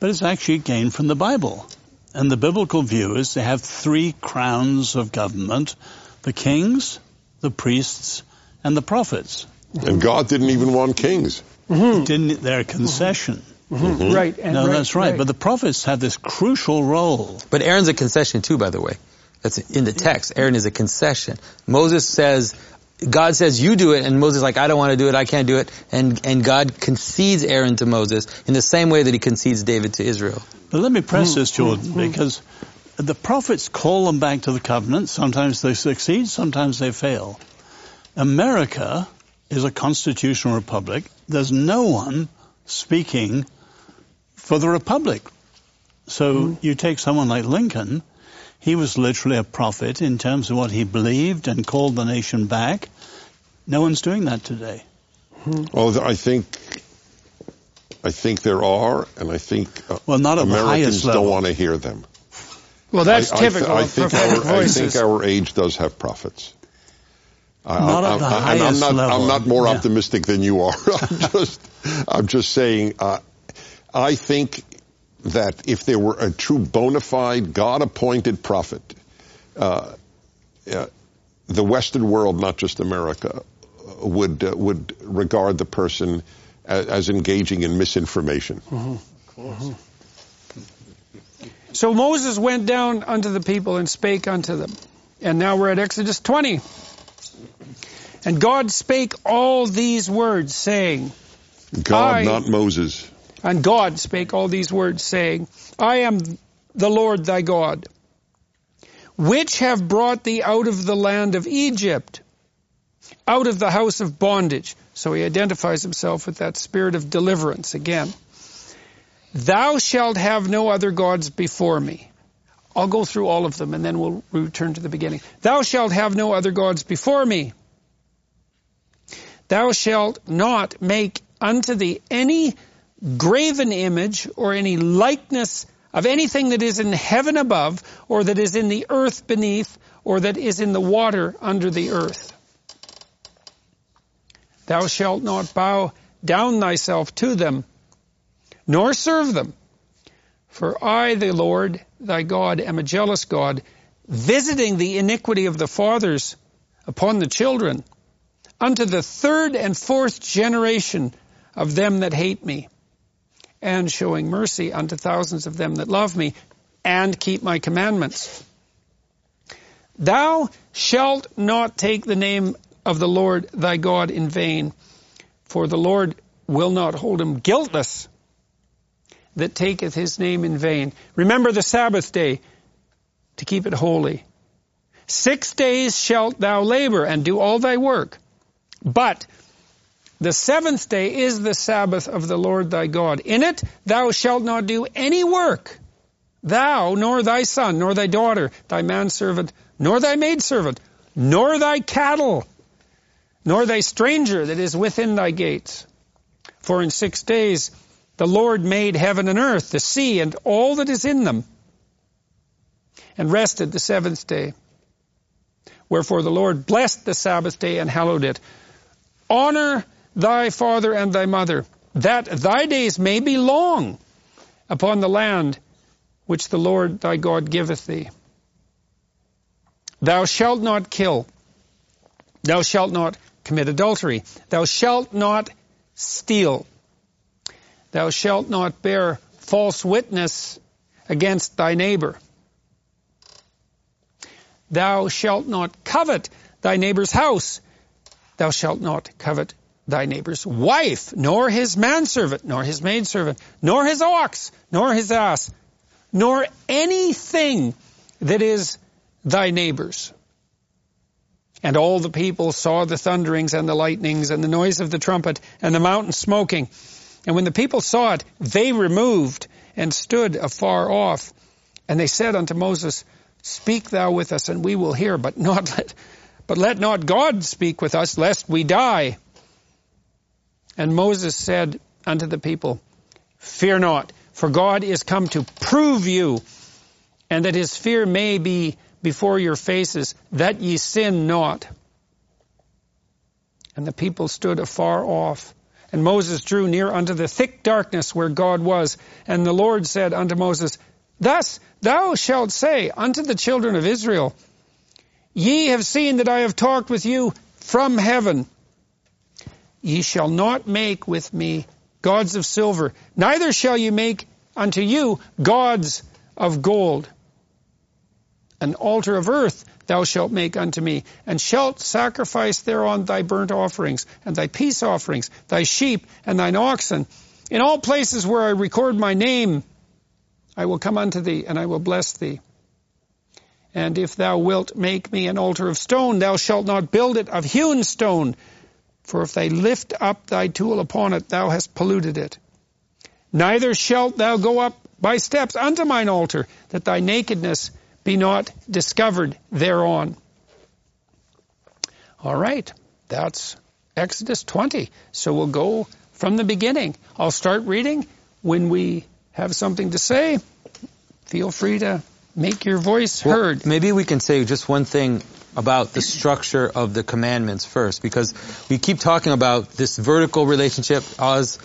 But it's actually gained from the Bible. And the biblical view is they have three crowns of government, the kings, the priests, and the prophets. and God didn't even want kings. Mm-hmm. Didn't they're a concession. Mm-hmm. Mm-hmm. Right. And No, that's right. But the prophets have this crucial role. But Aaron's a concession too, by the way. That's in the text. Aaron is a concession. Moses says, God says, you do it, and Moses is like, I don't want to do it, I can't do it. And, and God concedes Aaron to Moses in the same way that he concedes David to Israel. But let me press this, mm-hmm. Jordan, mm-hmm. because the prophets call them back to the covenant. Sometimes they succeed, sometimes they fail. America is a constitutional republic. There's no one speaking for the republic. So mm-hmm. you take someone like Lincoln, he was literally a prophet in terms of what he believed and called the nation back. No one's doing that today. Well, I think, I think there are, and I think uh, Well, not Americans don't want to hear them. Well, that's I, I typical I of think prophetic our, I think our age does have prophets. I- Not I- at the I- and I'm highest not, level. I'm not more Yeah. optimistic than you are. I'm just, I'm just saying. Uh, I think that if there were a true bona fide, God-appointed prophet, uh, uh, the Western world, not just America, uh, would uh, would regard the person as, as engaging in misinformation. So Moses went down unto the people and spake unto them. And now we're at Exodus 20. And God spake all these words, saying, God, not Moses. And God spake all these words, saying, I am the Lord thy God, which have brought thee out of the land of Egypt, out of the house of bondage. So he identifies himself with that spirit of deliverance again. Thou shalt have no other gods before me. I'll go through all of them and then we'll return to the beginning. Thou shalt have no other gods before me. Thou shalt not make unto thee any graven image or any likeness of anything that is in heaven above or that is in the earth beneath or that is in the water under the earth. Thou shalt not bow down thyself to them, nor serve them. For I, the Lord thy God, am a jealous God, visiting the iniquity of the fathers upon the children, unto the third and fourth generation of them that hate me, and showing mercy unto thousands of them that love me, and keep my commandments. Thou shalt not take the name of the Lord thy God in vain, for the Lord will not hold him guiltless that taketh his name in vain. Remember the Sabbath day to keep it holy. Six days shalt thou labor and do all thy work. But the seventh day is the Sabbath of the Lord thy God. In it thou shalt not do any work, thou, nor thy son, nor thy daughter, thy manservant, nor thy maidservant, nor thy cattle, nor thy stranger that is within thy gates. For in six days the Lord made heaven and earth, the sea, and all that is in them, and rested the seventh day. Wherefore the Lord blessed the Sabbath day and hallowed it. Honor thy father and thy mother, that thy days may be long upon the land which the Lord thy God giveth thee. Thou shalt not kill. Thou shalt not commit adultery. Thou shalt not steal. Thou shalt not bear false witness against thy neighbor. Thou shalt not covet thy neighbor's house. Thou shalt not covet thy neighbor's wife, nor his manservant, nor his maidservant, nor his ox, nor his ass, nor anything that is thy neighbor's. And all the people saw the thunderings and the lightnings and the noise of the trumpet and the mountain smoking. And when the people saw it, they removed and stood afar off. And they said unto Moses, Speak thou with us, and we will hear, but not let, but let not God speak with us, lest we die. And Moses said unto the people, Fear not, for God is come to prove you, and that his fear may be before your faces, that ye sin not. And the people stood afar off. And Moses drew near unto the thick darkness where God was. And the Lord said unto Moses, Thus thou shalt say unto the children of Israel, Ye have seen that I have talked with you from heaven. Ye shall not make with me gods of silver, neither shall ye make unto you gods of gold. An altar of earth thou shalt make unto me, and shalt sacrifice thereon thy burnt offerings, and thy peace offerings, thy sheep, and thine oxen. In all places where I record my name, I will come unto thee, and I will bless thee. And if thou wilt make me an altar of stone, thou shalt not build it of hewn stone, for if they lift up thy tool upon it, thou hast polluted it. Neither shalt thou go up by steps unto mine altar, that thy nakedness be not discovered thereon. All right, that's Exodus 20. So we'll go from the beginning. I'll start reading. When we have something to say, feel free to make your voice well, heard. Maybe we can say just one thing about the structure of the commandments first, because we keep talking about this vertical relationship. Os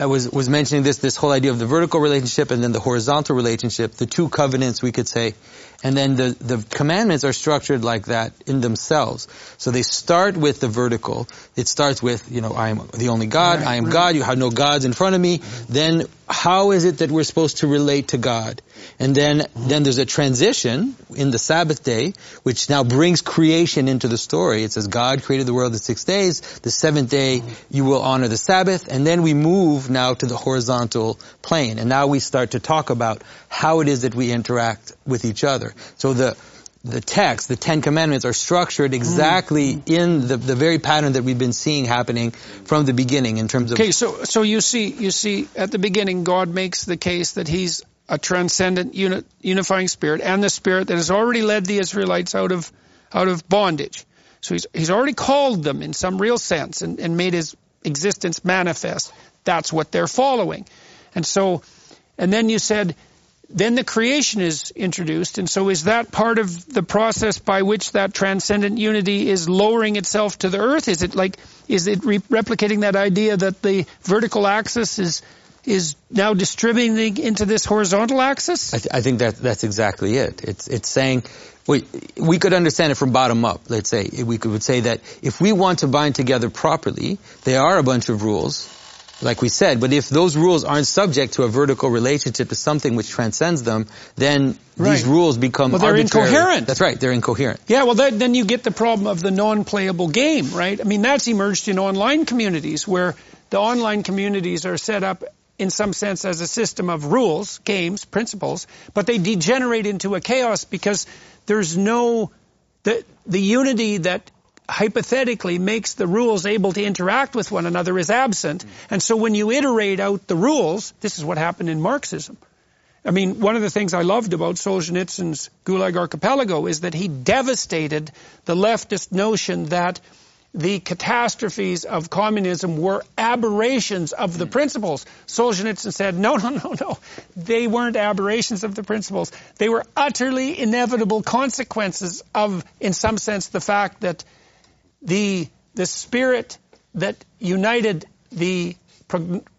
uh, was was mentioning this this whole idea of the vertical relationship and then the horizontal relationship, the two covenants we could say. And then the, the commandments are structured like that in themselves. So they start with the vertical. It starts with, you know, I am the only God, right, I am right. God, you have no gods in front of me. Then how is it that we're supposed to relate to God? And then, then there's a transition in the Sabbath day, which now brings creation into the story. It says God created the world in six days. The seventh day you will honor the Sabbath. And then we move now to the horizontal plane. And now we start to talk about how it is that we interact with each other. So the, the text, the Ten Commandments, are structured exactly mm. in the, the very pattern that we've been seeing happening from the beginning in terms of. Okay, so so you see you see at the beginning God makes the case that He's a transcendent uni- unifying spirit and the spirit that has already led the Israelites out of out of bondage. So he's he's already called them in some real sense and, and made his existence manifest. That's what they're following. And so and then you said then the creation is introduced. And so is that part of the process by which that transcendent unity is lowering itself to the earth? Is it like, is it re- replicating that idea that the vertical axis is, is now distributing into this horizontal axis? I, th- I think that that's exactly it. It's, it's saying, we, we could understand it from bottom up, let's say. We could would say that if we want to bind together properly, there are a bunch of rules like we said. But if those rules aren't subject to a vertical relationship to something which transcends them, then right. these rules become well, they're incoherent. That's right, they're incoherent. Yeah, well, that, then you get the problem of the non-playable game, right? I mean, that's emerged in online communities where the online communities are set up in some sense as a system of rules, games, principles, but they degenerate into a chaos because there's no the the unity that hypothetically makes the rules able to interact with one another is absent. And so when you iterate out the rules, this is what happened in Marxism. I mean, one of the things I loved about Solzhenitsyn's Gulag Archipelago is that he devastated the leftist notion that the catastrophes of communism were aberrations of the hmm. principles. Solzhenitsyn said, no, no, no, no. They weren't aberrations of the principles. They were utterly inevitable consequences of, in some sense, the fact that the the spirit that united the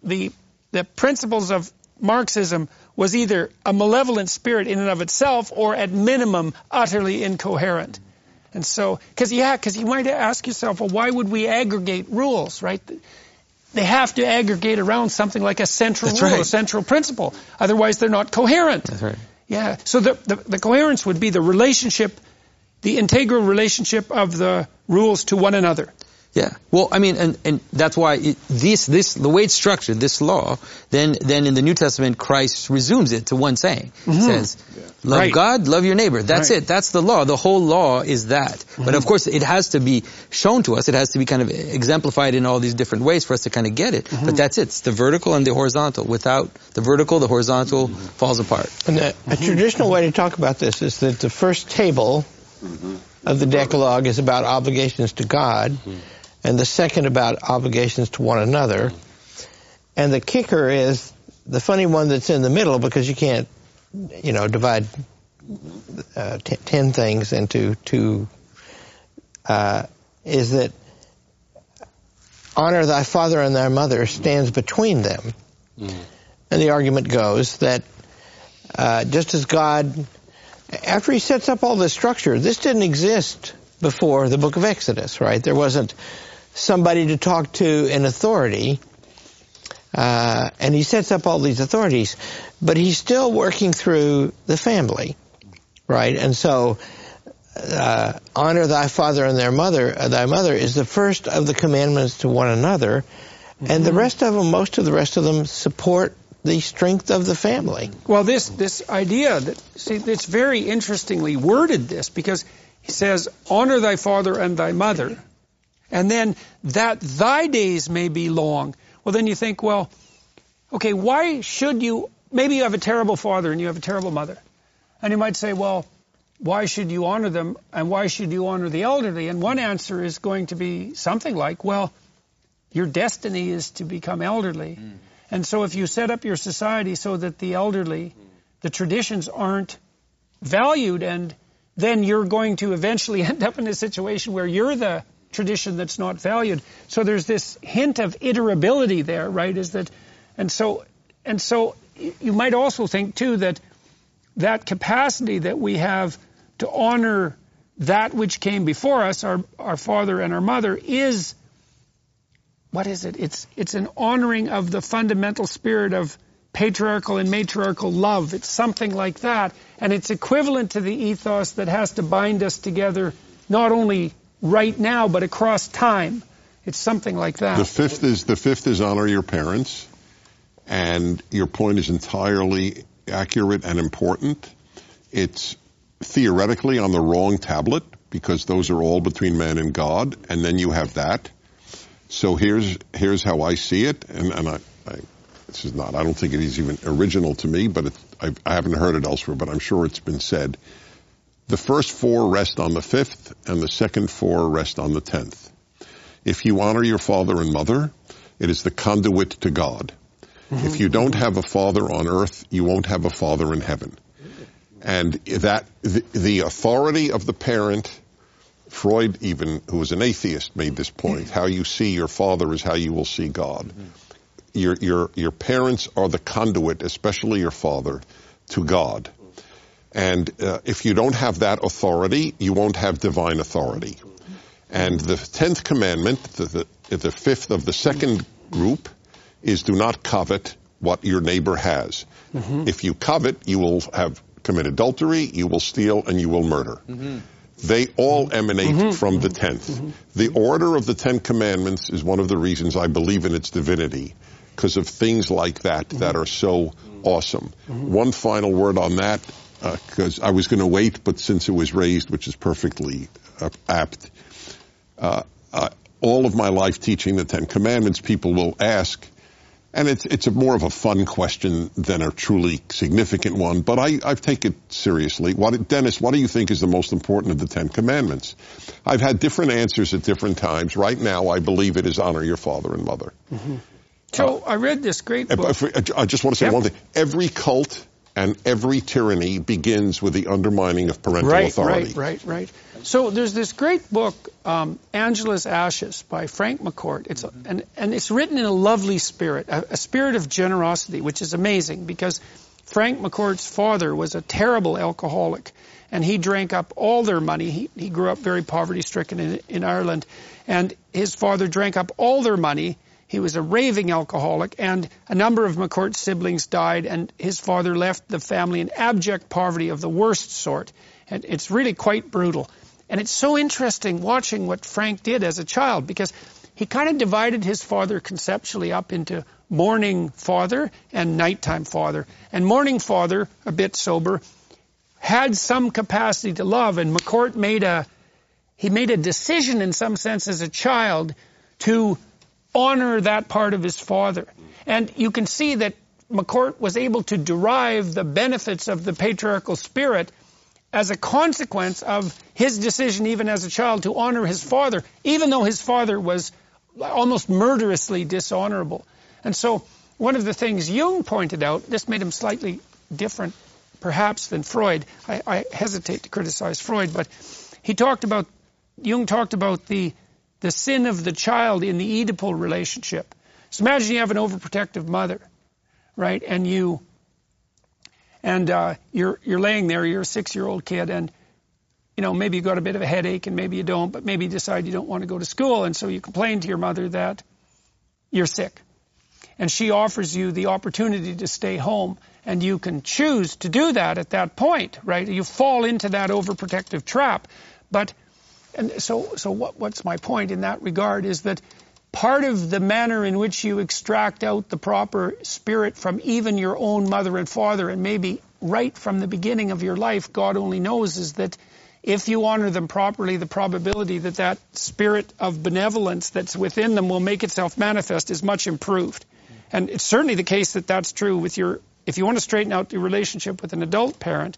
the the principles of Marxism was either a malevolent spirit in and of itself or at minimum utterly incoherent. And so, because yeah, because you might ask yourself, well, why would we aggregate rules, right? They have to aggregate around something like a central That's rule, right. a central principle. Otherwise, they're not coherent. That's right. Yeah. So the, the, the coherence would be the relationship the integral relationship of the rules to one another. Yeah. Well, I mean, and, and that's why it, this, this, the way it's structured, this law, then, then in the New Testament, Christ resumes it to one saying. Mm-hmm. says, love right. God, love your neighbor. That's right. it. That's the law. The whole law is that. Mm-hmm. But of course, it has to be shown to us. It has to be kind of exemplified in all these different ways for us to kind of get it. Mm-hmm. But that's it. It's the vertical and the horizontal. Without the vertical, the horizontal falls apart. And the, a traditional way to talk about this is that the first table mm-hmm. of the Decalogue is about obligations to God, mm-hmm. and the second about obligations to one another. And the kicker is the funny one that's in the middle because you can't, you know, divide uh, t- ten things into two. Uh, is that honor thy father and thy mother stands between them. Mm. And the argument goes that uh, just as God after he sets up all this structure, this didn't exist before the book of Exodus, right? There wasn't somebody to talk to in authority. Uh, and he sets up all these authorities, but he's still working through the family, right? And so, uh, honor thy father and their mother, uh, thy mother is the first of the commandments to one another, mm-hmm. and the mm-hmm. rest of them, most of the rest of them, support the strength of the family. Well, this this idea that see, it's very interestingly worded. This because he says, "Honor thy father and thy mother," and then that thy days may be long. Well, then you think, well, okay, why should you? Maybe you have a terrible father and you have a terrible mother, and you might say, well. Why should you honor them and why should you honor the elderly? And one answer is going to be something like, well, your destiny is to become elderly. Mm. And so if you set up your society so that the elderly, the traditions aren't valued and then you're going to eventually end up in a situation where you're the tradition that's not valued. So there's this hint of iterability there, right? Is that, and so, and so you might also think too that that capacity that we have to honor that which came before us, our, our father and our mother, is what is it? It's it's an honoring of the fundamental spirit of patriarchal and matriarchal love. It's something like that, and it's equivalent to the ethos that has to bind us together, not only right now but across time. It's something like that. The fifth is the fifth is honor your parents, and your point is entirely accurate and important. It's theoretically on the wrong tablet because those are all between man and God, and then you have that. So here's here's how I see it, and, and I, I this is not I don't think it is even original to me, but I, I haven't heard it elsewhere, but I'm sure it's been said. The first four rest on the fifth, and the second four rest on the tenth. If you honor your father and mother, it is the conduit to God. Mm-hmm. If you don't have a father on earth, you won't have a father in heaven. And that the, the authority of the parent, Freud even, who was an atheist, made this point. How you see your father is how you will see God. Your, your, your parents are the conduit, especially your father, to God. And uh, if you don't have that authority, you won't have divine authority. And the tenth commandment, the, the, the fifth of the second group, is do not covet what your neighbor has. Mm-hmm. If you covet, you will have commit adultery, you will steal, and you will murder. Mm-hmm. They all emanate mm-hmm. from the 10th. Mm-hmm. The order of the Ten Commandments is one of the reasons I believe in its divinity, because of things like that mm-hmm. that are so awesome. Mm-hmm. One final word on that, because uh, I was going to wait, but since it was raised, which is perfectly uh, apt, uh, uh, all of my life teaching the Ten Commandments, people will ask, and it's it's a more of a fun question than a truly significant one, but I, I take it seriously. What, Dennis, what do you think is the most important of the Ten Commandments? I've had different answers at different times. Right now, I believe it is honor your father and mother. Mm-hmm. So uh, I read this great book. I just want to say yep. one thing. Every cult and every tyranny begins with the undermining of parental right, authority. Right, right, right. So there's this great book, um, Angela's Ashes by Frank McCourt. It's a, and and it's written in a lovely spirit, a, a spirit of generosity, which is amazing because Frank McCourt's father was a terrible alcoholic, and he drank up all their money. He he grew up very poverty stricken in, in Ireland, and his father drank up all their money. He was a raving alcoholic, and a number of McCourt's siblings died, and his father left the family in abject poverty of the worst sort. And it's really quite brutal. And it's so interesting watching what Frank did as a child because he kind of divided his father conceptually up into morning father and nighttime father. And morning father, a bit sober, had some capacity to love, and McCourt made a he made a decision in some sense as a child to honor that part of his father. And you can see that McCourt was able to derive the benefits of the patriarchal spirit as a consequence of his decision, even as a child, to honor his father, even though his father was almost murderously dishonorable. And so, one of the things Jung pointed out, this made him slightly different, perhaps, than Freud. I, I hesitate to criticize Freud, but he talked about, Jung talked about the, the sin of the child in the Oedipal relationship. So imagine you have an overprotective mother, right? And you and uh, you're you're laying there, you're a six-year-old kid, and you know maybe you got a bit of a headache, and maybe you don't, but maybe you decide you don't want to go to school, and so you complain to your mother that you're sick, and she offers you the opportunity to stay home, and you can choose to do that at that point, right? You fall into that overprotective trap, but and so so what what's my point in that regard is that part of the manner in which you extract out the proper spirit from even your own mother and father, and maybe right from the beginning of your life, God only knows, is that if you honor them properly, the probability that that spirit of benevolence that's within them will make itself manifest is much improved. And it's certainly the case that that's true with your, if you want to straighten out your relationship with an adult parent,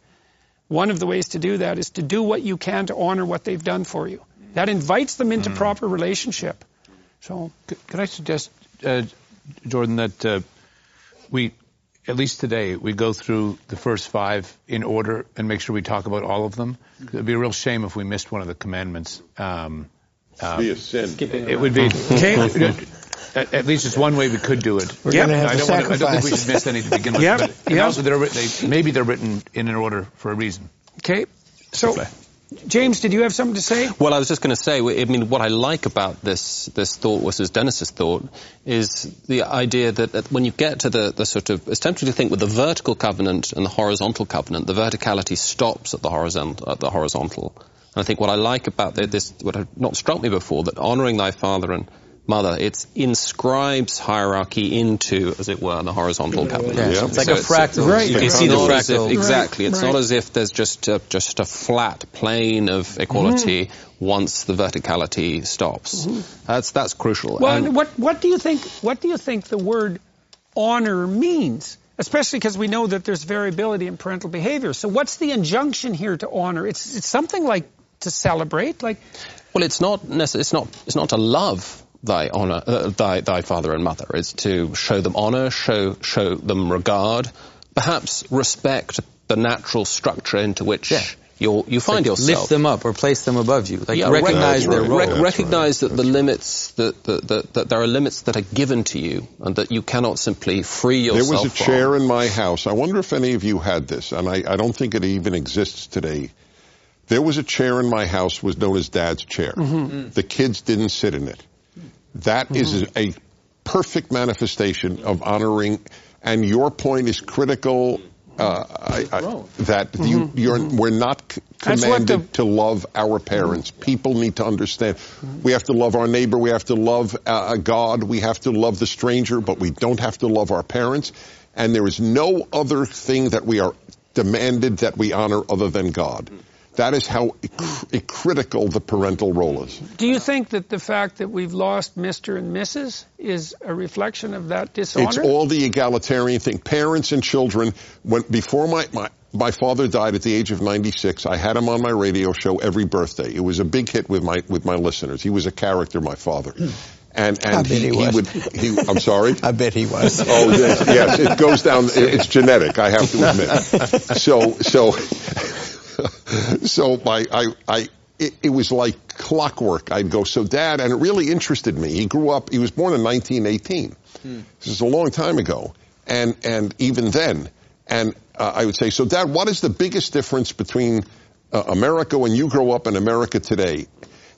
one of the ways to do that is to do what you can to honor what they've done for you. That invites them into mm. proper relationship. So, could I suggest, uh, Jordan, that uh, we, at least today, we go through the first five in order and make sure we talk about all of them? It'd be a real shame if we missed one of the commandments. Um, um, be a sin. It would be. Okay. At, at, least it's one way we could do it. We're yep. I, don't want to, I don't think we should miss any to begin with. Yep. But, yep. also, they're, they, maybe they're written in an order for a reason. Okay. So, James, did you have something to say? Well, I was just going to say, I mean, what I like about this this thought versus Dennis's thought is the idea that when you get to the, the sort of, it's tempting to think with the vertical covenant and the horizontal covenant, the verticality stops at the horizontal. At the horizontal. And I think what I like about this, what had not struck me before, that honoring thy father and mother. It inscribes hierarchy into, as it were, the horizontal covenant. Yeah, Yeah. It's like So a fractal. Right. You can see the not if- fractal. exactly. It's Right. not as if there's just a, just a flat plane of equality mm-hmm. once the verticality stops. Mm-hmm. That's that's crucial. Well, And- and what what do you think? What do you think the word honor means? Especially because we know that there's variability in parental behavior. So, what's the injunction here to honor? It's it's something like to celebrate, like Well, it's not necess- It's not. It's not to love thy honor, uh, thy thy father and mother. Is to show them honor, show show them regard, perhaps respect the natural structure into which you you find yourself. Lift them up or place them above you. Like Yeah, recognize That's their right. role. Rec- That's recognize right. that the limits that, that, that that there are limits that are given to you and that you cannot simply free yourself. There was a from. chair in my house. I wonder if any of you had this, and I, I don't think it even exists today. There was a chair in my house was known as Dad's chair. The kids didn't sit in it. That is a perfect manifestation of honoring, and your point is critical. Uh, I, I, that you, you're, we're not c- commanded the- to love our parents. People need to understand. We have to love our neighbor. We have to love uh, uh, God. We have to love the stranger, but we don't have to love our parents. And there is no other thing that we are demanded that we honor other than God. That is how cr- critical the parental role is. Do you think that the fact that we've lost Mr. and Mrs. is a reflection of that dishonor? It's all the egalitarian thing. Parents and children. When before my, my my father died at the age of 96, I had him on my radio show every birthday. It was a big hit with my with my listeners. He was a character, my father. And and I bet he was. would he I'm sorry. I bet he was. Oh yes, yes, it goes down. It's genetic. I have to admit. So so so my I I it, it was like clockwork. I'd go. So dad, and it really interested me. He grew up. He was born in 1918. This is a long time ago, and and even then, and uh, I would say, so dad, what is the biggest difference between uh, America when you grow up and America today?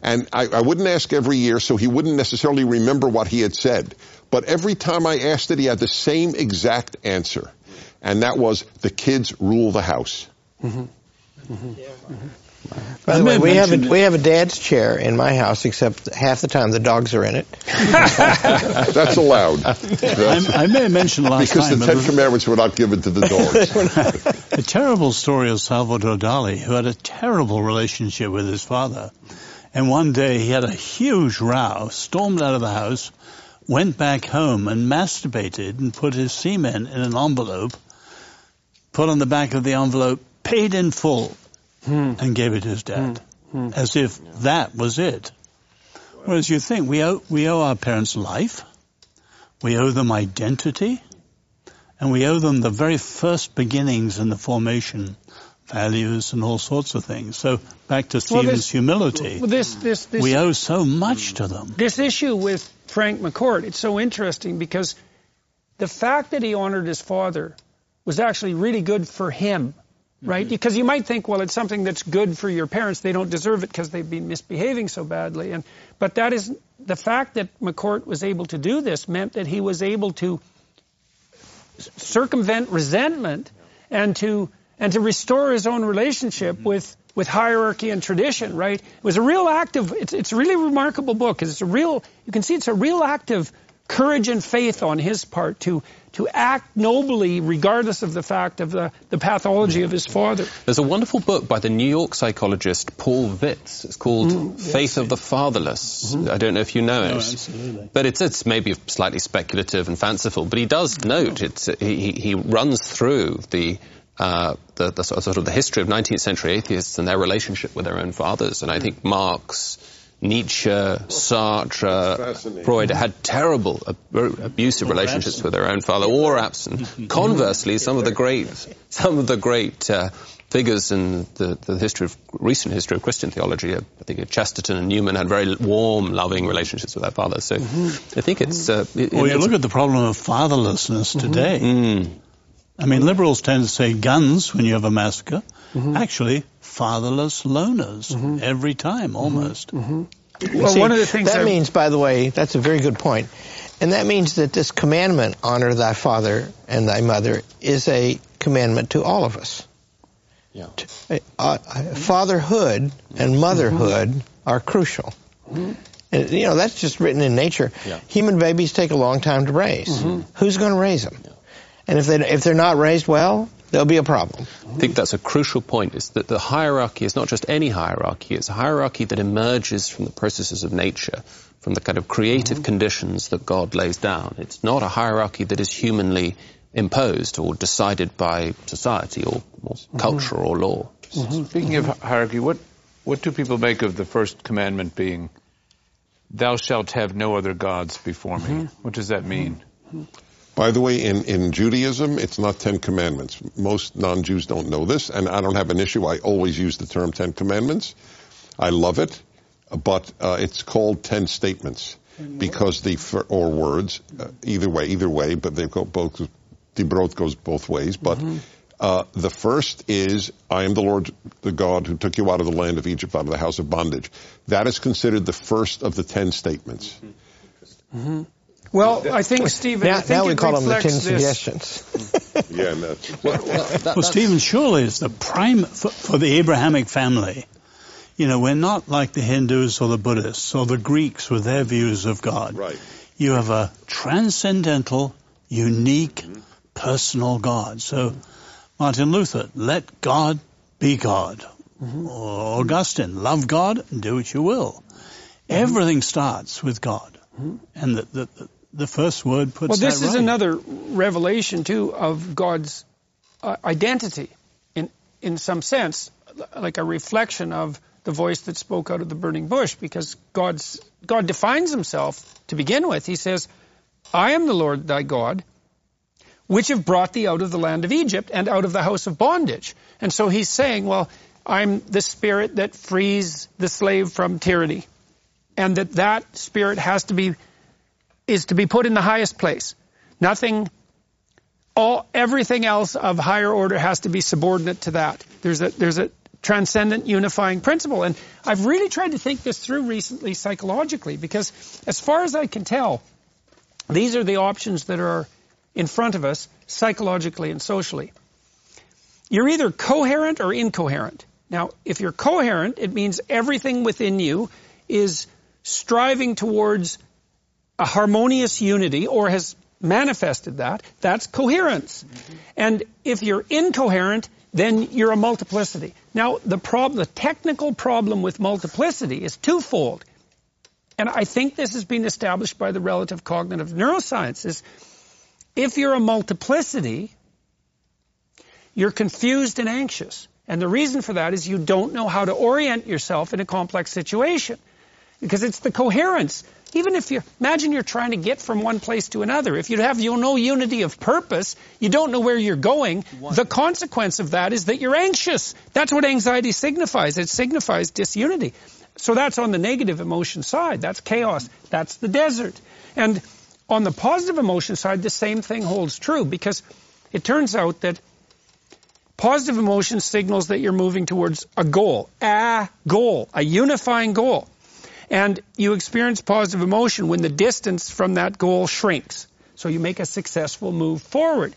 And I, I wouldn't ask every year, so he wouldn't necessarily remember what he had said. But every time I asked it, he had the same exact answer. And that was, the kids rule the house. By the way, we have a, we have a dad's chair in my house, except half the time the dogs are in it. That's allowed. I, I may have mentioned last because time, the but Ten Commandments were not given to the dogs. a terrible story of Salvador Dali, who had a terrible relationship with his father. And one day he had a huge row, stormed out of the house, went back home and masturbated and put his semen in an envelope, put on the back of the envelope, paid in full, hmm. and gave it to his dad. Hmm. Hmm. As if that was it. Whereas you think we owe, we owe our parents life, we owe them identity, and we owe them the very first beginnings in the formation, values and all sorts of things. So back to Well, Stephen's this- humility, Well, this this this we owe so much to them. this issue with Frank McCourt, it's so interesting because the fact that he honored his father was actually really good for him, right? Mm-hmm. Because you might think, well, it's something that's good for your parents. They don't deserve it because they've been misbehaving so badly. And but that is the fact that McCourt was able to do this meant that he was able to circumvent resentment and to and to restore his own relationship mm-hmm. with with hierarchy and tradition, right? It was a real act of, it's, it's a really remarkable book because it's a real, you can see it's a real act of courage and faith on his part to, to act nobly regardless of the fact of the, the pathology of his father. There's a wonderful book by the New York psychologist Paul Vitz. It's called mm, Faith of the Fatherless. Mm-hmm. I don't know if you know it. absolutely. But it's, it's maybe slightly speculative and fanciful, but he does note, it's, he, he- he runs through the, uh, the, the sort sort of the history of 19th century atheists and their relationship with their own fathers. And I mm. think Marx, Nietzsche, Sartre, Freud had terrible, ab- abusive relationships with their own father, or absent. Conversely, some of the great, some of the great uh, figures in the, the history of recent history of Christian theology, uh, I think Chesterton and Newman had very warm, loving relationships with their fathers. So I think it's. Uh, it, Well, you it's- look at the problem of fatherlessness today. Mm. I mean, liberals tend to say guns when you have a massacre. Actually, fatherless loners mm-hmm. every time, mm-hmm. almost. Mm-hmm. Well, See, one of the things that I- means, by the way, that's a very good point, and that means that this commandment, honor thy father and thy mother, is a commandment to all of us. Yeah. Uh, fatherhood and motherhood are crucial. And And, you know, that's just written in nature. Yeah. Human babies take a long time to raise. Mm-hmm. Who's going to raise them? And if they if they're not raised well, there'll be a problem. I think that's a crucial point, is that the hierarchy is not just any hierarchy, it's a hierarchy that emerges from the processes of nature, from the kind of creative mm-hmm. conditions that God lays down. It's not a hierarchy that is humanly imposed or decided by society or, or mm-hmm. culture or law. Mm-hmm. Speaking of hierarchy, what what do people make of the first commandment being, "Thou shalt have no other gods before me"? What does that mean? By the way, in, in Judaism, it's not Ten Commandments. Most non-Jews don't know this, and I don't have an issue. I always use the term Ten Commandments. I love it, but uh, it's called Ten Statements because the fir- or words, uh, either way, either way, but they go both. The broth goes both ways, but. Uh, the first is, I am the Lord, the God who took you out of the land of Egypt, out of the house of bondage. That is considered the first of the ten statements. Well, I think, Stephen, Now, I think now we call them the ten suggestions. Yeah, and that's, Well, Stephen, surely it's the prime for, for the Abrahamic family. You know, we're not like the Hindus or the Buddhists or the Greeks with their views of God. right. You have a transcendental, unique, mm-hmm. personal God. So, Martin Luther, let God be God. Mm-hmm. Or Augustine, love God and do what you will. Mm-hmm. Everything starts with God. And the, the, the, first word puts Well, this is right. another revelation too of God's uh, identity, in in some sense, like a reflection of the voice that spoke out of the burning bush, because God's God defines Himself to begin with. He says, "I am the Lord thy God." Which have brought thee out of the land of Egypt and out of the house of bondage. And so he's saying, well, I'm the spirit that frees the slave from tyranny. And that that spirit has to be is to be put in the highest place. Nothing, all everything else of higher order has to be subordinate to that. There's a there's a transcendent unifying principle, and I've really tried to think this through recently psychologically because, as far as I can tell, these are the options that are in front of us psychologically and socially. You're either coherent or incoherent. Now, if you're coherent, it means everything within you is striving towards a harmonious unity or has manifested that. That's coherence. Mm-hmm. And if you're incoherent, then you're a multiplicity. Now, the problem, the technical problem with multiplicity is twofold. And I think this has been established by the relative cognitive neuroscience is if you're a multiplicity, you're confused and anxious. And the reason for that is you don't know how to orient yourself in a complex situation. Because it's the coherence. Even if you imagine you're trying to get from one place to another, if you have you no unity of purpose, you don't know where you're going. The consequence of that is that you're anxious. That's what anxiety signifies. It signifies disunity. So that's on the negative emotion side. That's chaos. That's the desert. And on the positive emotion side, the same thing holds true because it turns out that positive emotion signals that you're moving towards a goal, a goal, a unifying goal. And you experience positive emotion when the distance from that goal shrinks. So you make a successful move forward.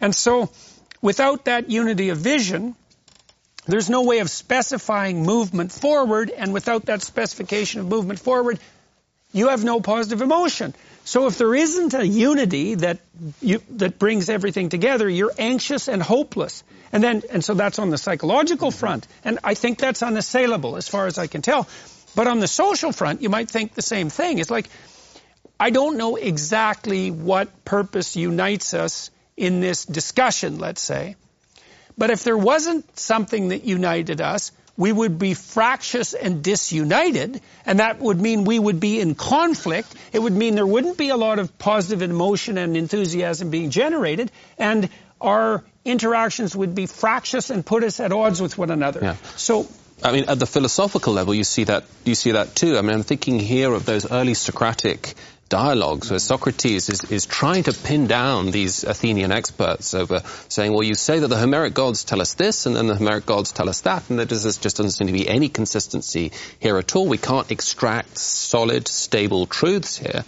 And so without that unity of vision, there's no way of specifying movement forward. And without that specification of movement forward, you have no positive emotion. So if there isn't a unity that you, that brings everything together, you're anxious and hopeless. And then, and so that's on the psychological front. And I think that's unassailable as far as I can tell. But on the social front, you might think the same thing. It's like, I don't know exactly what purpose unites us in this discussion, let's say. But if there wasn't something that united us, we would be fractious and disunited, and that would mean we would be in conflict. It would mean there wouldn't be a lot of positive emotion and enthusiasm being generated, and our interactions would be fractious and put us at odds with one another. Yeah. So I mean, at the philosophical level, you see that you see that too. I mean, I'm thinking here of those early Socratic dialogues where Socrates is, is trying to pin down these Athenian experts over saying, well, you say that the Homeric gods tell us this, and then the Homeric gods tell us that, and there just, just doesn't seem to be any consistency here at all. We can't extract solid, stable truths here.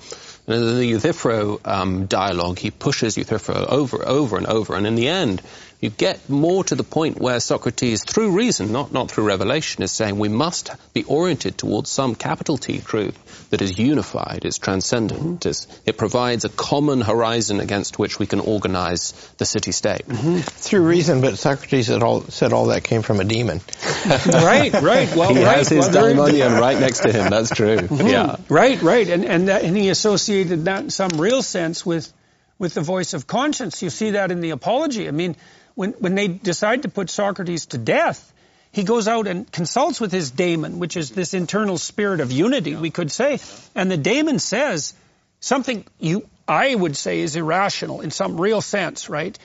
And in the Euthyphro um, dialogue, he pushes Euthyphro over, over and over, and in the end, you get more to the point where Socrates, through reason, not, not through revelation, is saying we must be oriented towards some capital T truth that is unified, is transcendent, mm-hmm. is, it provides a common horizon against which we can organize the city-state. Mm-hmm. Through reason, but Socrates said all, said all that came from a demon. right, right. Well, he right. has his well, daimonion right next to him. That's true. Mm-hmm. Yeah. Right, right. And, and, that, and he associated that in some real sense with, with the voice of conscience. You see that in the Apology. I mean, when, when they decide to put Socrates to death, he goes out and consults with his daemon, which is this internal spirit of unity, we could say. And the daemon says something you, I would say is irrational in some real sense, right?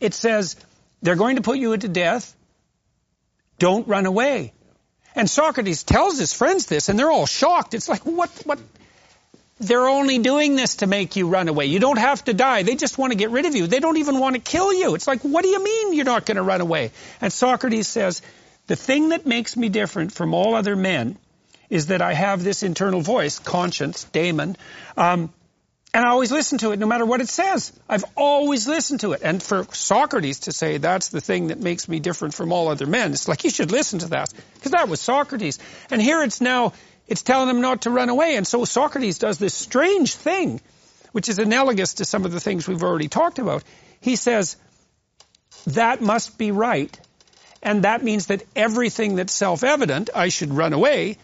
It says, they're going to put you to death. Don't run away. And Socrates tells his friends this, and they're all shocked. It's like, what, what, they're only doing this to make you run away. You don't have to die. They just want to get rid of you. They don't even want to kill you. It's like, what do you mean you're not going to run away? And Socrates says, the thing that makes me different from all other men is that I have this internal voice, conscience, daemon, um, and I always listen to it no matter what it says. I've always listened to it. And for Socrates to say that's the thing that makes me different from all other men, it's like you should listen to that. Because that was Socrates. And here it's now it's telling them not to run away. And so Socrates does this strange thing, which is analogous to some of the things we've already talked about. He says, that must be right. And that means that everything that's self-evident, I should run away,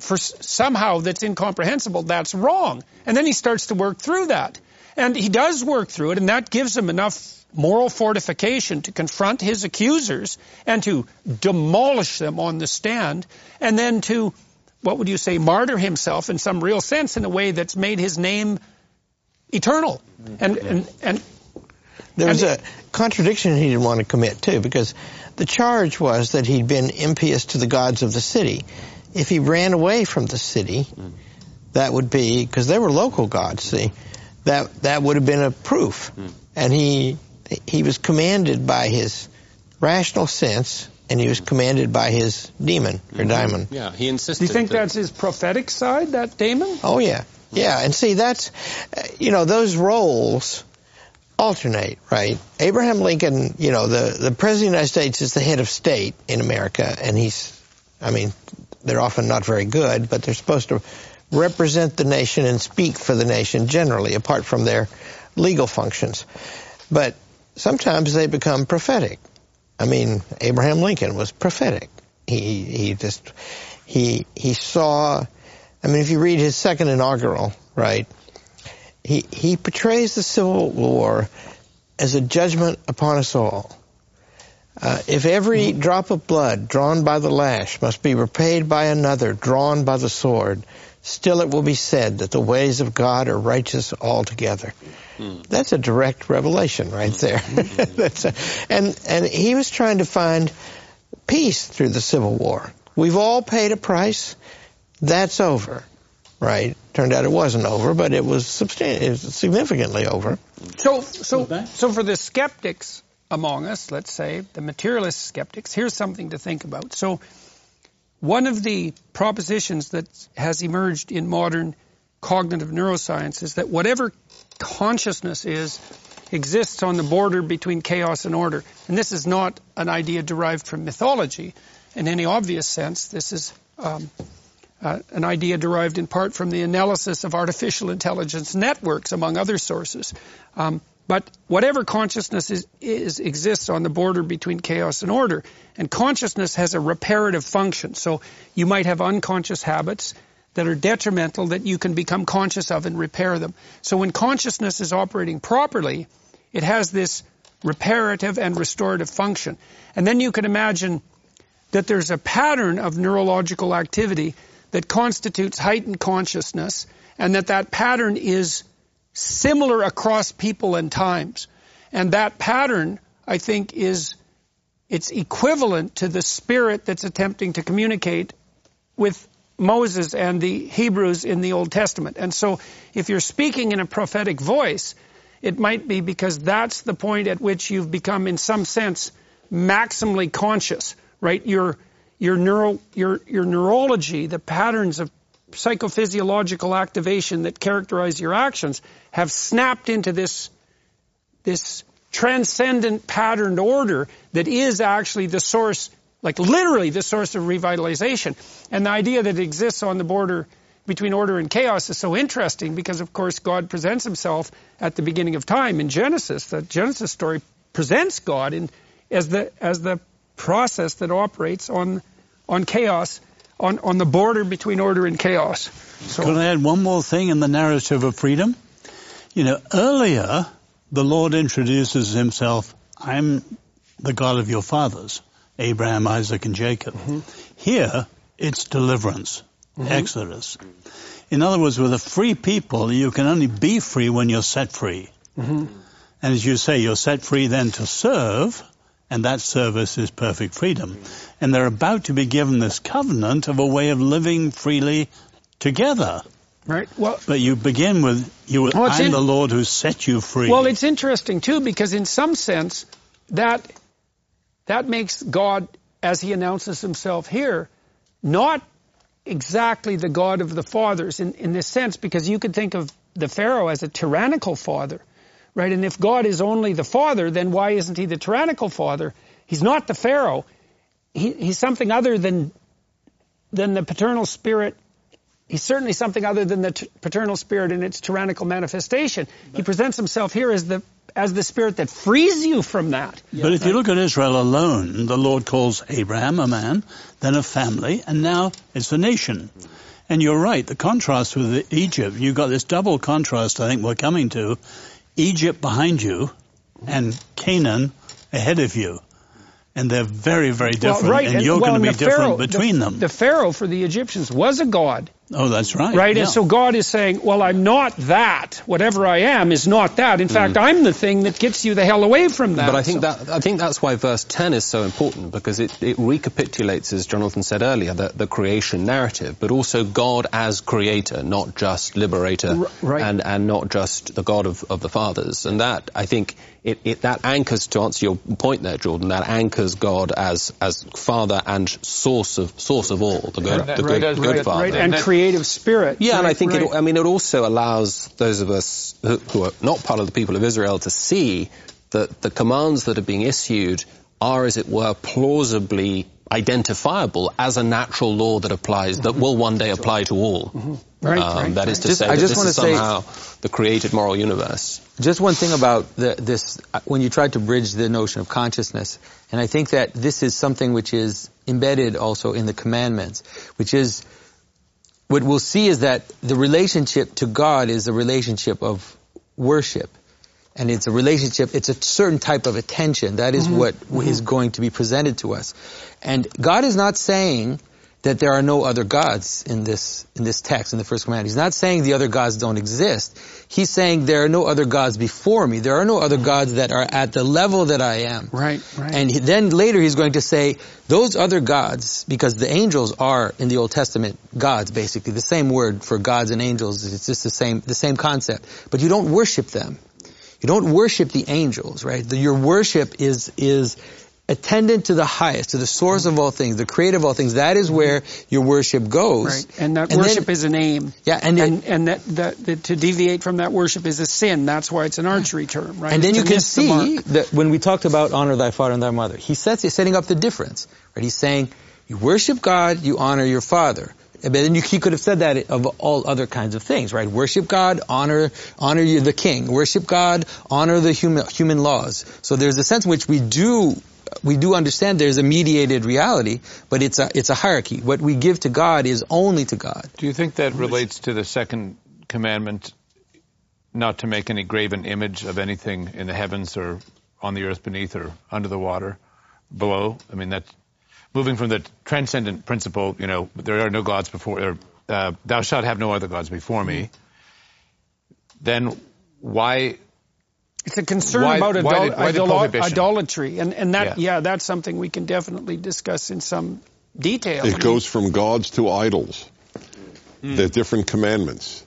for somehow that's incomprehensible, that's wrong. And then he starts to work through that. And he does work through it, and that gives him enough moral fortification to confront his accusers and to demolish them on the stand, and then to what would you say, martyr himself in some real sense in a way that's made his name eternal. Mm-hmm. And, and, and there was a contradiction he didn't want to commit too, because the charge was that he'd been impious to the gods of the city. If he ran away from the city, mm. that would be because they were local gods. See, that that would have been a proof, mm. and he he was commanded by his rational sense and he was commanded by his demon or mm-hmm. daimon. Yeah, he insisted. Do you think that that's his prophetic side, that daemon? Oh yeah, yeah. And see, that's you know those roles alternate, right? Abraham Lincoln, you know, the the president of the United States is the head of state in America, and he's, I mean, they're often not very good, but they're supposed to represent the nation and speak for the nation generally, apart from their legal functions. But sometimes they become prophetic. I mean, Abraham Lincoln was prophetic. He he just he he saw. I mean, if you read his second inaugural, right, he he portrays the Civil War as a judgment upon us all. Uh, if every mm-hmm. drop of blood drawn by the lash must be repaid by another drawn by the sword, still it will be said that the ways of God are righteous altogether. Mm. That's a direct revelation right there. Mm. a, and and he was trying to find peace through the Civil War. We've all paid a price. That's over, right? Turned out it wasn't over, but it was, substan- it was significantly over. So, so, so for the skeptics among us, let's say the materialist skeptics, here's something to think about. So, one of the propositions that has emerged in modern cognitive neuroscience is that whatever consciousness is exists on the border between chaos and order. And this is not an idea derived from mythology in any obvious sense. This is um, uh, an idea derived in part from the analysis of artificial intelligence networks, among other sources. Um, but whatever consciousness is, is, exists on the border between chaos and order, and consciousness has a reparative function. So you might have unconscious habits that are detrimental that you can become conscious of and repair them. So when consciousness is operating properly, it has this reparative and restorative function. And then you can imagine that there's a pattern of neurological activity that constitutes heightened consciousness and that that pattern is similar across people and times. And that pattern, I think, is it's equivalent to the spirit that's attempting to communicate with Moses and the Hebrews in the Old Testament. And so if you're speaking in a prophetic voice, it might be because that's the point at which you've become, in some sense, maximally conscious, right? Your, your, neuro, your, your neurology, the patterns of psychophysiological activation that characterize your actions have snapped into this, this transcendent patterned order that is actually the source, like literally the source of revitalization. And the idea that it exists on the border between order and chaos is so interesting because, of course, God presents himself at the beginning of time in Genesis. The Genesis story presents God in, as the as the process that operates on on chaos, on, on the border between order and chaos. So, Can I add one more thing in the narrative of freedom? You know, earlier the Lord introduces himself, I'm the God of your fathers, Abraham, Isaac, and Jacob. Mm-hmm. Here, it's deliverance, mm-hmm. Exodus. In other words, with a free people, you can only be free when you're set free. Mm-hmm. And as you say, you're set free then to serve, and that service is perfect freedom. And they're about to be given this covenant of a way of living freely together. Right. Well, but you begin with you. Well, I'm in, the Lord who set you free. Well, it's interesting too because in some sense that that makes God, as He announces Himself here, not exactly the God of the fathers in in this sense because you could think of the Pharaoh as a tyrannical father right? And if God is only the father, then why isn't he the tyrannical father? He's not the Pharaoh. He, he's something other than than the paternal spirit. He's certainly something other than the t- paternal spirit in its tyrannical manifestation. But, he presents himself here as the as the spirit that frees you from that. But if you look at Israel alone, the Lord calls Abraham a man, then a family, and now it's a nation. And you're right, the contrast with Egypt, you've got this double contrast I think we're coming to Egypt behind you and Canaan ahead of you. And they're very, very different. Well, right. And you're well, going to be different Pharaoh, between the, them. The Pharaoh for the Egyptians was a god. Oh, that's right. Right? Yeah. And so God is saying, well, I'm not that. Whatever I am is not that. In mm. fact, I'm the thing that gets you the hell away from that. But I think so. that I think that's why verse 10 is so important because it, it recapitulates, as Jonathan said earlier, the, the creation narrative, but also God as creator, not just liberator, R- right. and, and not just the God of, of the fathers. And that, I think, it, it, that anchors, to answer your point there, Jordan, that anchors God as as Father and source of source of all, the good, the good, right, good Father, right, and creative spirit. Yeah, right, and I think it. I mean, it also allows those of us who, who are not part of the people of Israel to see that the commands that are being issued are, as it were, plausibly identifiable as a natural law that applies, that will one day apply to all. Mm-hmm. Right, um, right, That is to just, say, I just want to say the created moral universe. Just one thing about the, this, when you tried to bridge the notion of consciousness, and I think that this is something which is embedded also in the commandments, which is what we'll see is that the relationship to God is a relationship of worship and it's a relationship, it's a certain type of attention. That is mm-hmm. what mm-hmm. is going to be presented to us. And God is not saying that there are no other gods in this in this text in the first commandment. He's not saying the other gods don't exist. He's saying there are no other gods before me. There are no other gods that are at the level that I am. Right, right. And he, then later he's going to say those other gods, because the angels are in the Old Testament gods, basically the same word for gods and angels. It's just the same the same concept. But you don't worship them. You don't worship the angels, right? The, your worship is, is attendant to the highest, to the source of all things, the creator of all things. That is mm-hmm. where your worship goes. Right. And that and worship then, is an aim. Yeah. And, and, and that, that, that, to deviate from that worship is a sin. That's why it's an archery term, right? And then you can see that when we talked about honor thy father and thy mother, he sets, he's setting up the difference, right? He's saying, you worship God, you honor your father. But then you, he could have said that of all other kinds of things, right? Worship God, honor, honor you, the king. Worship God, honor the human, human laws. So there's a sense in which we do we do understand there's a mediated reality, but it's a it's a hierarchy. What we give to God is only to God. Do you think that relates to the second commandment, not to make any graven image of anything in the heavens or on the earth beneath or under the water below? I mean, that's moving from the transcendent principle, you know, there are no gods before, or, uh, thou shalt have no other gods before me, then why? It's a concern why, about why did, why idolatry, and and that yeah. yeah. that's something we can definitely discuss in some detail. It goes from gods to idols. Mm. They're different commandments.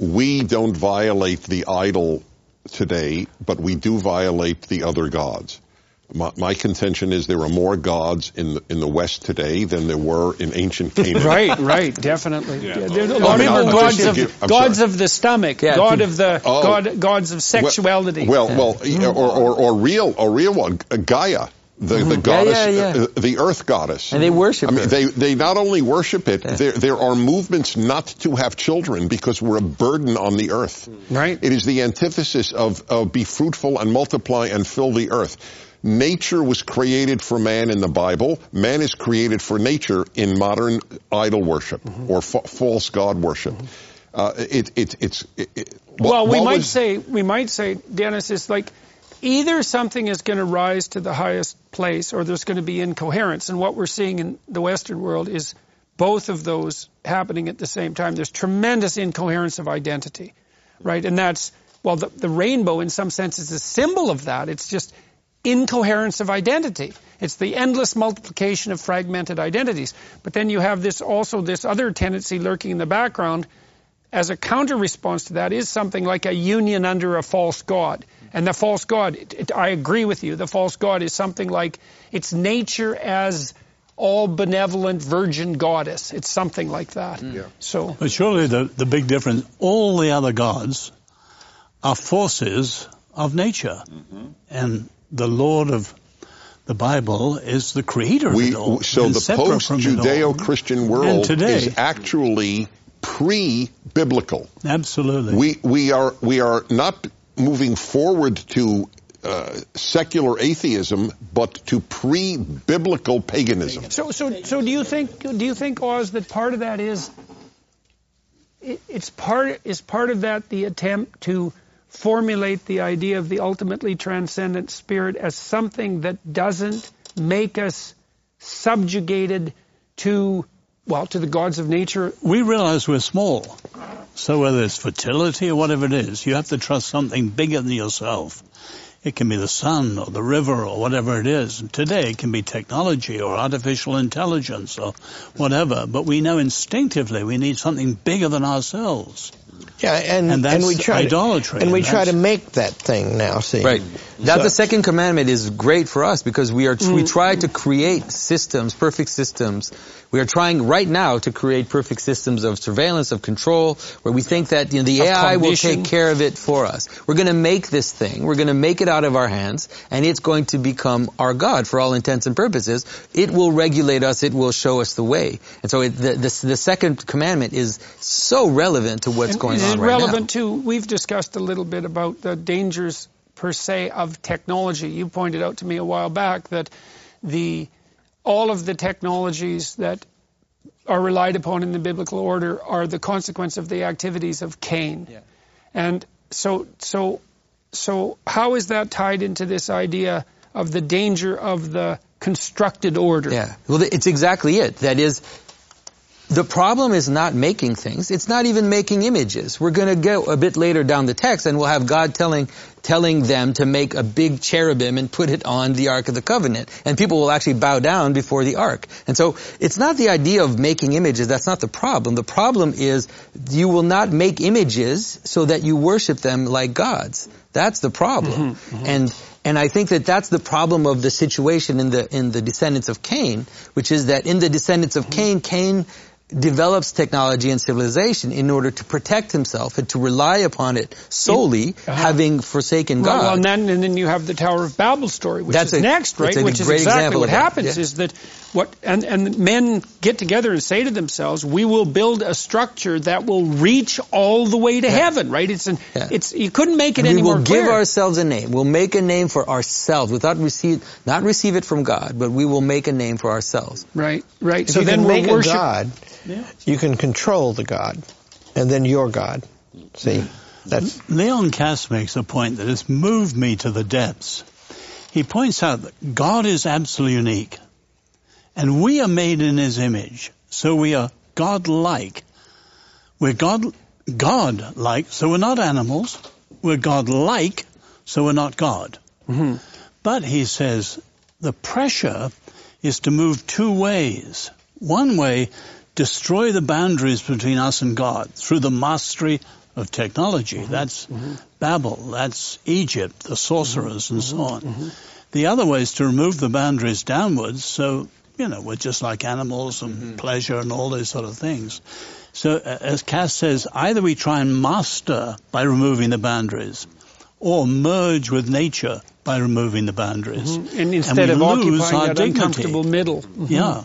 We don't violate the idol today, but we do violate the other gods. My, my contention is there are more gods in the, in the West today than there were in ancient Canaan. Right, right, definitely. Yeah. Yeah, there- a I lot of I'll- are I'll gods of give- gods sorry. of the stomach, Yeah, god of the Oh. god gods of sexuality. Well, well, or, or, or real, or real one, Gaia, the, the goddess, yeah, yeah. uh, the earth goddess. And they worship I mean, her. they they not only worship it. There there are movements not to have children because we're a burden on the earth. Right. It is the antithesis of, of be fruitful and multiply and fill the earth. Nature was created for man in the Bible. Man is created for nature in modern idol worship Mm-hmm. or fa- false god worship. Uh, it, it, it's it, it, what- well, we might was- say we might say, Dennis, is like either something is going to rise to the highest place, or there's going to be incoherence. And what we're seeing in the Western world is both of those happening at the same time. There's tremendous incoherence of identity, right? And that's well, the, the rainbow, in some sense, is a symbol of that. It's just incoherence of identity. It's the endless multiplication of fragmented identities. But then you have this also this other tendency lurking in the background as a counter response to that is something like a union under a false god. And the false god, it, it, I agree with you, the false god is something like it's nature as all benevolent virgin goddess. It's something like that. Mm. Yeah. So, But surely the, the big difference, all the other gods are forces of nature. Mm-hmm. And the Lord of the Bible is the creator of We, it all. so and the separate from it post-Judeo-Christian world today- is actually pre-biblical. Absolutely. We we are we are not moving forward to uh, secular atheism, but to pre-biblical paganism. so, so, so do you think, do you think, Os, that part of that is, it's part, is part of that the attempt to formulate the idea of the ultimately transcendent spirit as something that doesn't make us subjugated to, well, to the gods of nature. we realize we're small. So whether it's fertility or whatever it is, you have to trust something bigger than yourself. It can be the sun or the river or whatever it is. Today it can be technology or artificial intelligence or whatever. But we know instinctively we need something bigger than ourselves. Yeah, and And that's we try idolatry, To, and we and try to make that thing now. See, Right. That So- the second commandment is great for us because we are we Mm. try to create systems, perfect systems. We are trying right now to create perfect systems of surveillance, of control, where we think that you know, the Of AI will take care of it for us. We're going to make this thing. We're going to make it out of our hands, and it's going to become our God for all intents and purposes. It will regulate us. It will show us the way. And so it, the, the the second commandment is so relevant to what's And going on right now. relevant too? We've discussed a little bit about the dangers per se of technology. You pointed out to me a while back that the all of the technologies that are relied upon in the biblical order are the consequence of the activities of Cain. And so so so how is that tied into this idea of the danger of the constructed order? Yeah. Well, it's exactly it. That is, the problem is not making things. It's not even making images. We're going to go a bit later down the text and we'll have God telling, telling them to make a big cherubim and put it on the Ark of the Covenant. And people will actually bow down before the Ark. And so it's not the idea of making images. That's not the problem. The problem is you will not make images so that you worship them like gods. That's the problem. Mm-hmm, mm-hmm. And and I think that that's the problem of the situation in the in the descendants of Cain, which is that in the descendants of mm-hmm. Cain, Cain develops technology and civilization in order to protect himself and to rely upon it solely, uh-huh. having forsaken God. well, and then and then you have the Tower of Babel story, which That's is a- next, right? Which is exactly what happens yeah. is that what and and men get together and say to themselves, "We will build a structure that will reach all the way to heaven." Right? It's an Yeah. it's you couldn't make it we any will more give clear. ourselves a name. We'll make a name for ourselves without receive, not receive it from God, but we will make a name for ourselves. right, right. If so then make worship. a god, you can control the god, and then your god. See, that's Leon Kass makes a point that has moved me to the depths. He points out that God is absolutely unique, and we are made in His image, so we are God-like. We're God, God-like, so we're not animals. We're God-like, so we're not God. Mm-hmm. But he says the pressure is to move two ways. One way, destroy the boundaries between us and God through the mastery of technology. Mm-hmm. That's mm-hmm. Babel. That's Egypt, the sorcerers mm-hmm. and so on. The other way is to remove the boundaries downwards, so, you know, we're just like animals and Mm-hmm. pleasure and all those sort of things. So, uh, as Kass says, either we try and master by removing the boundaries, or merge with nature by removing the boundaries. And instead we of lose occupying our that dignity. uncomfortable middle. Yeah.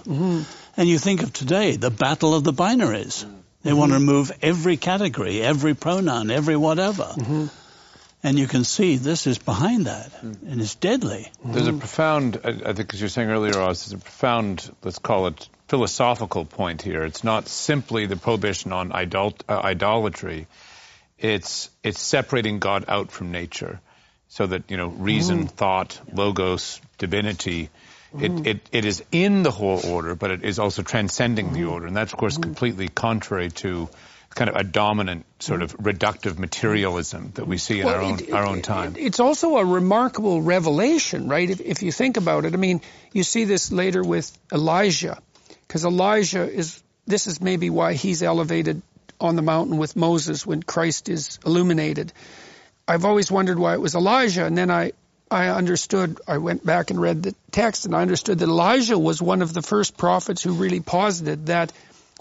And you think of today, the battle of the binaries. They want to mm-hmm. remove every category, every pronoun, every whatever. Mm-hmm. And you can see this is behind that, mm. and it's deadly. There's a profound, I, I think, as you were saying earlier, Os, there's a profound, let's call it philosophical point here. It's not simply the prohibition on idol, uh, idolatry. It's it's separating God out from nature, so that you know reason, mm. thought, logos, divinity. It, mm. it, it is in the whole order, but it is also transcending the mm-hmm. order, and that's of course mm-hmm. completely contrary to kind of a dominant sort of mm-hmm. reductive materialism that we see in Well, our own it- our own time. It's also a remarkable revelation, right? If, if you think about it, I mean, you see this later with Elijah, because Elijah is. This is maybe why he's elevated on the mountain with Moses when Christ is illuminated. I've always wondered why it was Elijah, and then I. I understood, I went back and read the text and I understood that Elijah was one of the first prophets who really posited that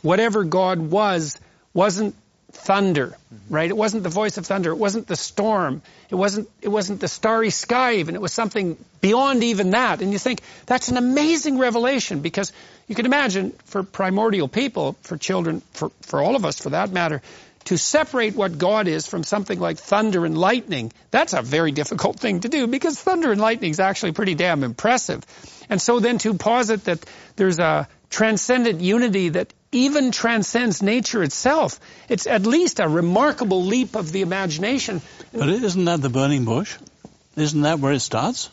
whatever God was, wasn't thunder, mm-hmm. right? It wasn't the voice of thunder. It wasn't the storm. It wasn't, it wasn't the starry sky even. It was something beyond even that. And you think that's an amazing revelation because you can imagine for primordial people, for children, for, for all of us for that matter, to separate what God is from something like thunder and lightning, that's a very difficult thing to do because thunder and lightning is actually pretty damn impressive. And so then to posit that there's a transcendent unity that even transcends nature itself, it's at least a remarkable leap of the imagination. But isn't that the burning bush? Isn't that where it starts?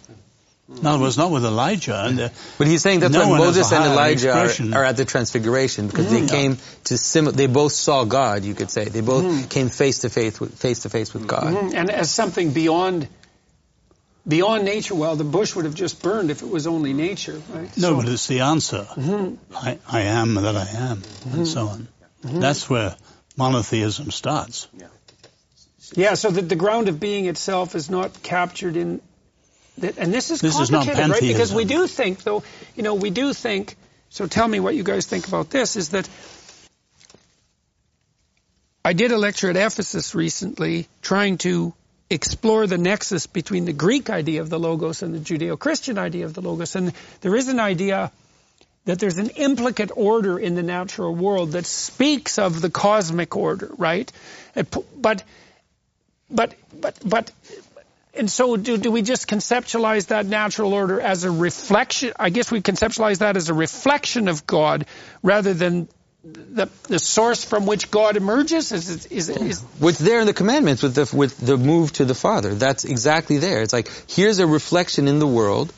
Mm-hmm. In it was not with Elijah. And the, But he's saying that's No why Moses and Elijah are, are at the transfiguration because they came to sim. They both saw God. You could say they both Mm-hmm. came face to face with face to face with God. Mm-hmm. And as something beyond beyond nature, well, the bush would have just burned if it was only nature, right? no, So- but it's the answer. Mm-hmm. I, I am that I am, and so on. That's where monotheism starts. Yeah. Yeah, so that the ground of being itself is not captured in. And this is This is complicated, right? Because we do think, though, you know, we do think. So tell me what you guys think about this. Is that I did a lecture at Ephesus recently, trying to explore the nexus between the Greek idea of the logos and the Judeo-Christian idea of the logos, and there is an idea that there's an implicate order in the natural world that speaks of the cosmic order, right? But, but, but, but, and so do, do we just conceptualize that natural order as a reflection? I guess we conceptualize that as a reflection of God rather than the, the source from which God emerges? Is, is, is, What's there in the commandments with the with the move to the Father? That's exactly there. It's like here's a reflection in the world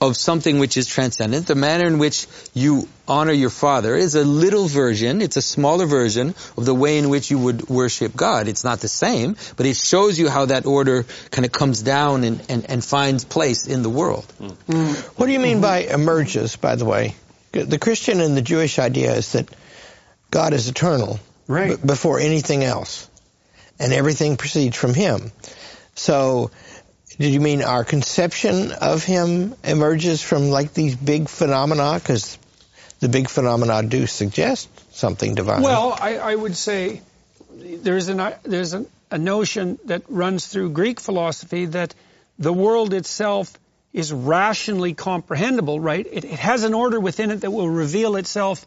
of something which is transcendent. The manner in which you honor your Father is a little version. It's a smaller version of the way in which you would worship God. It's not the same, but it shows you how that order kind of comes down and, and, and finds place in the world. Hmm. What do you mean by emerges, by the way? The Christian and the Jewish idea is that God is eternal Right. b- before anything else, and everything proceeds from Him. So, did you mean our conception of Him emerges from like these big phenomena? Because the big phenomena do suggest something divine. Well, I, I would say there's an there's an, a notion that runs through Greek philosophy that the world itself is rationally comprehensible, right? It, it has an order within it that will reveal itself.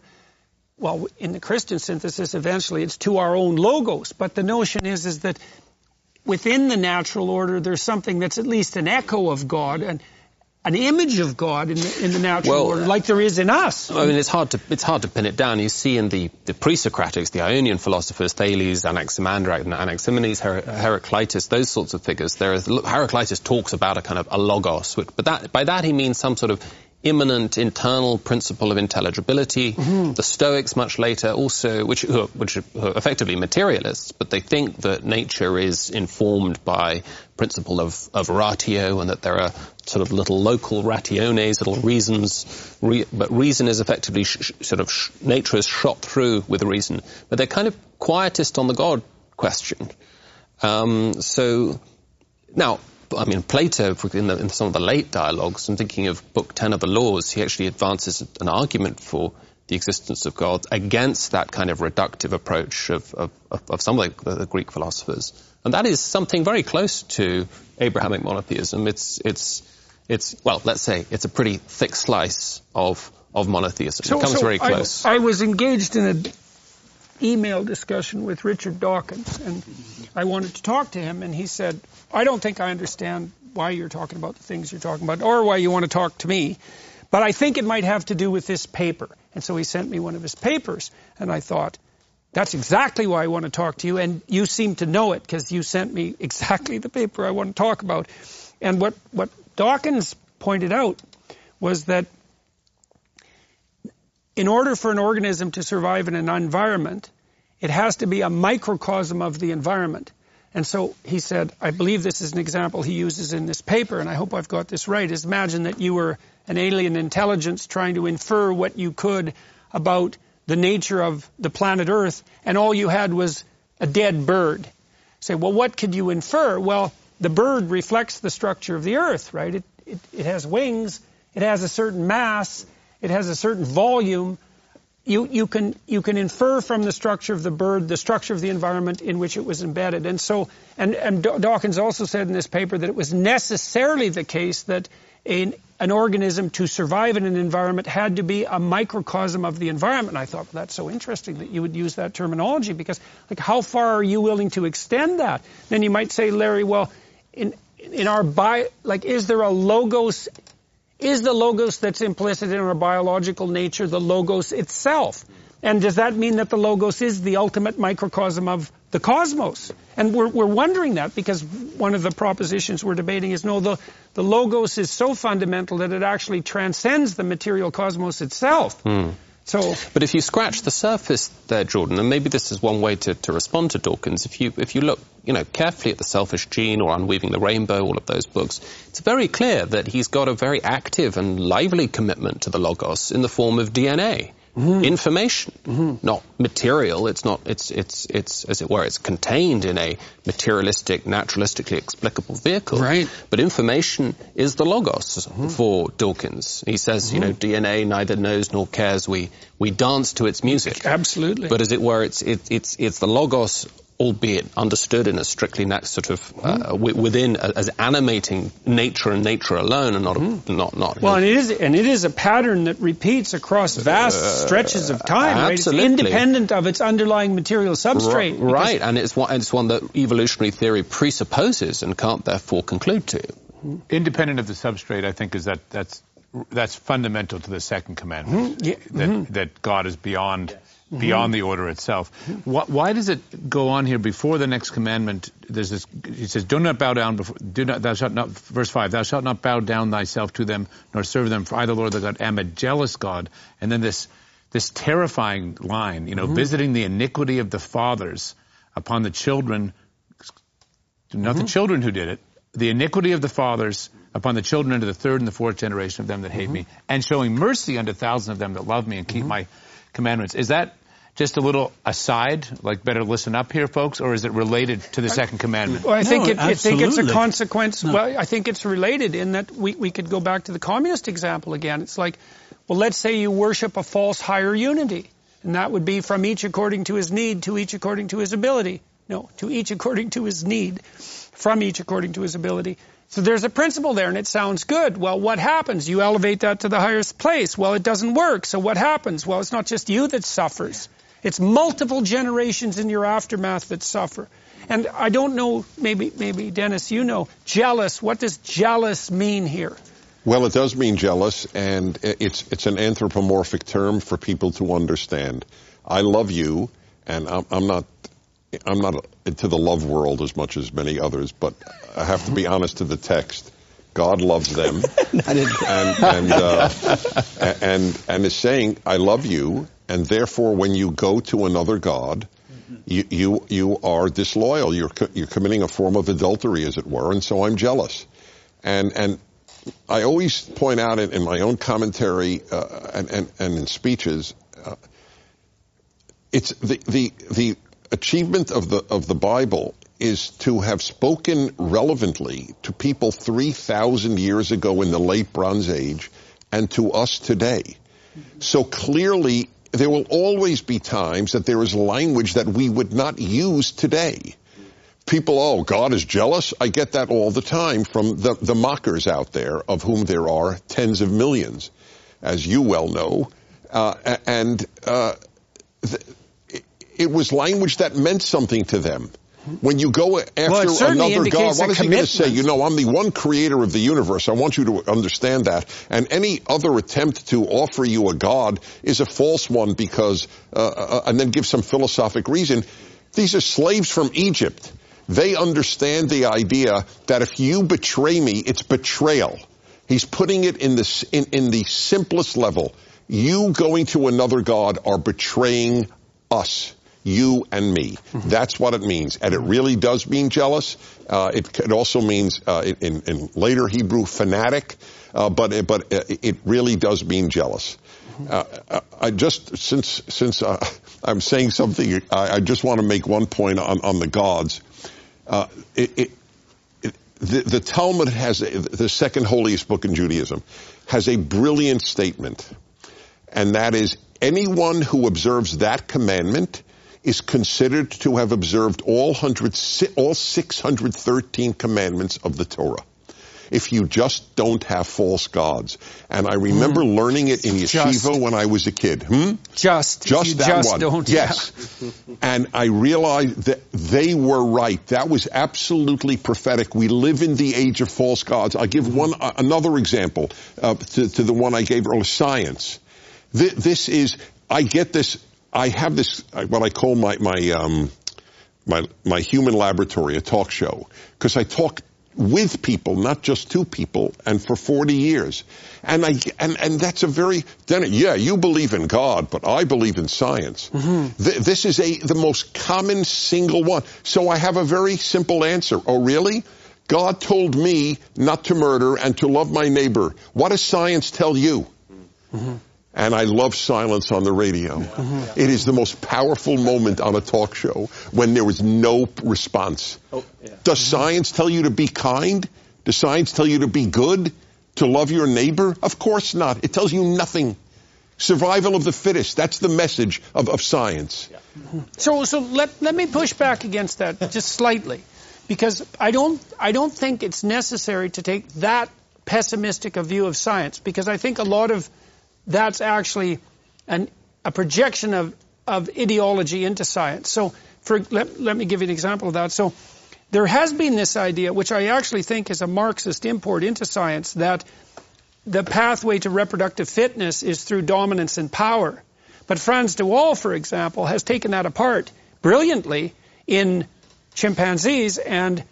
Well, in the Christian synthesis, eventually it's to our own logos. But the notion is is that within the natural order, there's something that's at least an echo of God and an image of God in the, in the natural Well, order, like there is in us. I mean, it's hard to it's hard to pin it down. You see in the, the pre-Socratics, the Ionian philosophers, Thales, Anaximander, Anaximenes, Her- Heraclitus, those sorts of figures. There is Heraclitus talks about a kind of a logos, which, but that by that he means some sort of immanent internal principle of intelligibility. The Stoics, much later, also which who are, which are effectively materialists, but they think that nature is informed by principle of, of ratio and that there are sort of little local rationes, little reasons, re, but reason is effectively sh, sort of sh, nature is shot through with reason. But they're kind of quietist on the God question. Um, so now I mean, Plato, in, the, in some of the late dialogues, I'm thinking of Book 10 of the Laws, he actually advances an argument for the existence of God against that kind of reductive approach of, of, of some of the, the, Greek philosophers. And that is something very close to Abrahamic monotheism. It's, it's, it's well, let's say it's a pretty thick slice of, of monotheism. So, it comes so very close. I, I was engaged in an email discussion with Richard Dawkins, and I wanted to talk to him, and he said, I don't think I understand why you're talking about the things you're talking about, or why you want to talk to me. But I think it might have to do with this paper. And so he sent me one of his papers, and I thought, that's exactly why I want to talk to you, and you seem to know it because you sent me exactly the paper I want to talk about. And what, what Dawkins pointed out was that in order for an organism to survive in an environment, it has to be a microcosm of the environment. And so he said, I believe this is an example he uses in this paper, and I hope I've got this right, is imagine that you were an alien intelligence trying to infer what you could about the nature of the planet Earth, and all you had was a dead bird. Say, well, what could you infer? Well, the bird reflects the structure of the Earth, right? It, it, it has wings, it has a certain mass, it has a certain volume, you, you, can, you can infer from the structure of the bird the structure of the environment in which it was embedded. And so, and, and Dawkins also said in this paper that it was necessarily the case that an, an organism to survive in an environment had to be a microcosm of the environment. And I thought, well, that's so interesting that you would use that terminology because, like, how far are you willing to extend that? Then you might say, Larry, well, in in our bi, like, is there a logos is the logos that's implicit in our biological nature the logos itself? And does that mean that the logos is the ultimate microcosm of the cosmos? And we're, we're wondering that because one of the propositions we're debating is no, the, the logos is so fundamental that it actually transcends the material cosmos itself. Mm. But if you scratch the surface there, Jordan, and maybe this is one way to, to respond to Dawkins, if you if you look, you know, carefully at the Selfish Gene or Unweaving the Rainbow, all of those books, it's very clear that he's got a very active and lively commitment to the logos in the form of DNA. Mm-hmm. information, mm-hmm. not material. It's not. It's it's it's as it were. It's contained in a materialistic, naturalistically explicable vehicle. Right. But information is the logos mm-hmm. for Dawkins. He says, you know, mm-hmm. DNA neither knows nor cares. We we dance to its music. Absolutely. But as it were, it's it, it's it's the logos albeit understood in a strictly net sort of uh, mm. within uh, as animating nature and nature alone, and not mm. not not. Well, and it is and it is a pattern that repeats across vast uh, stretches of time. Absolutely. Right? It's independent of its underlying material substrate. R- right, and it's one it's one that evolutionary theory presupposes and can't therefore conclude to. Independent of the substrate, I think, is that that's that's fundamental to the second commandment. Mm-hmm. Yeah. That, mm-hmm. that God is beyond mm-hmm. beyond the order itself. Why, why, does it go on here before the next commandment? There's this. He says, "Do not bow down before. Do not. Thou shalt not." Verse five. Thou shalt not bow down thyself to them, nor serve them. For I, the Lord, the God, am a jealous God. And then this this terrifying line. You know, mm-hmm. visiting the iniquity of the fathers upon the children. Not the mm-hmm. children who did it. The iniquity of the fathers upon the children unto the third and the fourth generation of them that hate mm-hmm. me, and showing mercy unto thousands of them that love me and keep mm-hmm. my commandments. Is that just a little aside, like better listen up here, folks, or is it related to the second commandment? Well, I think no, it, I think it's a consequence. No. Well, I think it's related in that we, we could go back to the communist example again. It's like, well, let's say you worship a false higher unity, and that would be from each according to his need, to each according to his ability. No, to each according to his need, from each according to his ability. So there's a principle there, and it sounds good. Well, what happens? You elevate that to the highest place. Well, it doesn't work. So what happens? Well, it's not just you that suffers. It's multiple generations in your aftermath that suffer. And I don't know, maybe, maybe Dennis, you know, jealous. What does jealous mean here? Well, it does mean jealous, and it's it's an anthropomorphic term for people to understand. I love you, and I'm, I'm not I'm not into the love world as much as many others, but I have to be honest to the text. God loves them, and and, uh, and and is saying, "I love you," and therefore, when you go to another god, you you you are disloyal. You're you're committing a form of adultery, as it were, and so I'm jealous. And and I always point out in, in my own commentary uh, and, and and in speeches, uh, it's the the the achievement of the of the Bible is to have spoken relevantly to people 3,000 years ago in the late Bronze Age and to us today. So clearly, there will always be times that there is language that we would not use today. People, oh, God is jealous. I get that all the time from the, the mockers out there, of whom there are tens of millions, as you well know. Uh, and uh, th- it was language that meant something to them. When you go after well, another God, what is he going to say? You know, I'm the one creator of the universe. I want you to understand that. And any other attempt to offer you a God is a false one because, uh, uh, and then give some philosophic reason. These are slaves from Egypt. They understand the idea that if you betray me, it's betrayal. He's putting it in the, in, in the simplest level. You going to another God are betraying us. You and me. That's what it means. And it really does mean jealous. Uh, it, it also means, uh, in, in later Hebrew, fanatic. Uh, but it, but it it really does mean jealous. Uh, I- just since since uh, I'm saying something, I, I just want to make one point on on the gods. Uh, it, it, it, the, the Talmud has a, the second holiest book in Judaism has a brilliant statement, and that is anyone who observes that commandment is considered to have observed all hundred all 613 commandments of the Torah. If you just don't have false gods, and I remember learning it in yeshiva Just. when I was a kid. Hmm? Just, Just that just one. don't. yes. and I realized that they were right. That was absolutely prophetic. We live in the age of false gods. I'll give one uh, another example uh, to, to the one I gave earlier. Science. Th- this is. I get this. I have this. uh, What I call my my um, my my human laboratory, a talk show, because I talk with people, not just to people, and for 40 years. And I and and that's a very then yeah, you believe in God, but I believe in science. Th- this is a the most common single one. So I have a very simple answer. Oh, really? God told me not to murder and to love my neighbor. What does science tell you? And I love silence on the radio. Mm-hmm. It is the most powerful moment on a talk show when there is no response. Oh, Does mm-hmm. science tell you to be kind? Does science tell you to be good? To love your neighbor? Of course not. It tells you nothing. Survival of the fittest. That's the message of, of science. So, so let, let me push back against that just slightly, because I don't I don't think it's necessary to take that pessimistic a view of science, because I think a lot of that's actually an, a projection of of ideology into science. So, for let, let me give you an example of that. So, there has been this idea, which I actually think is a Marxist import into science, that the pathway to reproductive fitness is through dominance and power. But Frans de Waal, for example, has taken that apart brilliantly in chimpanzees, and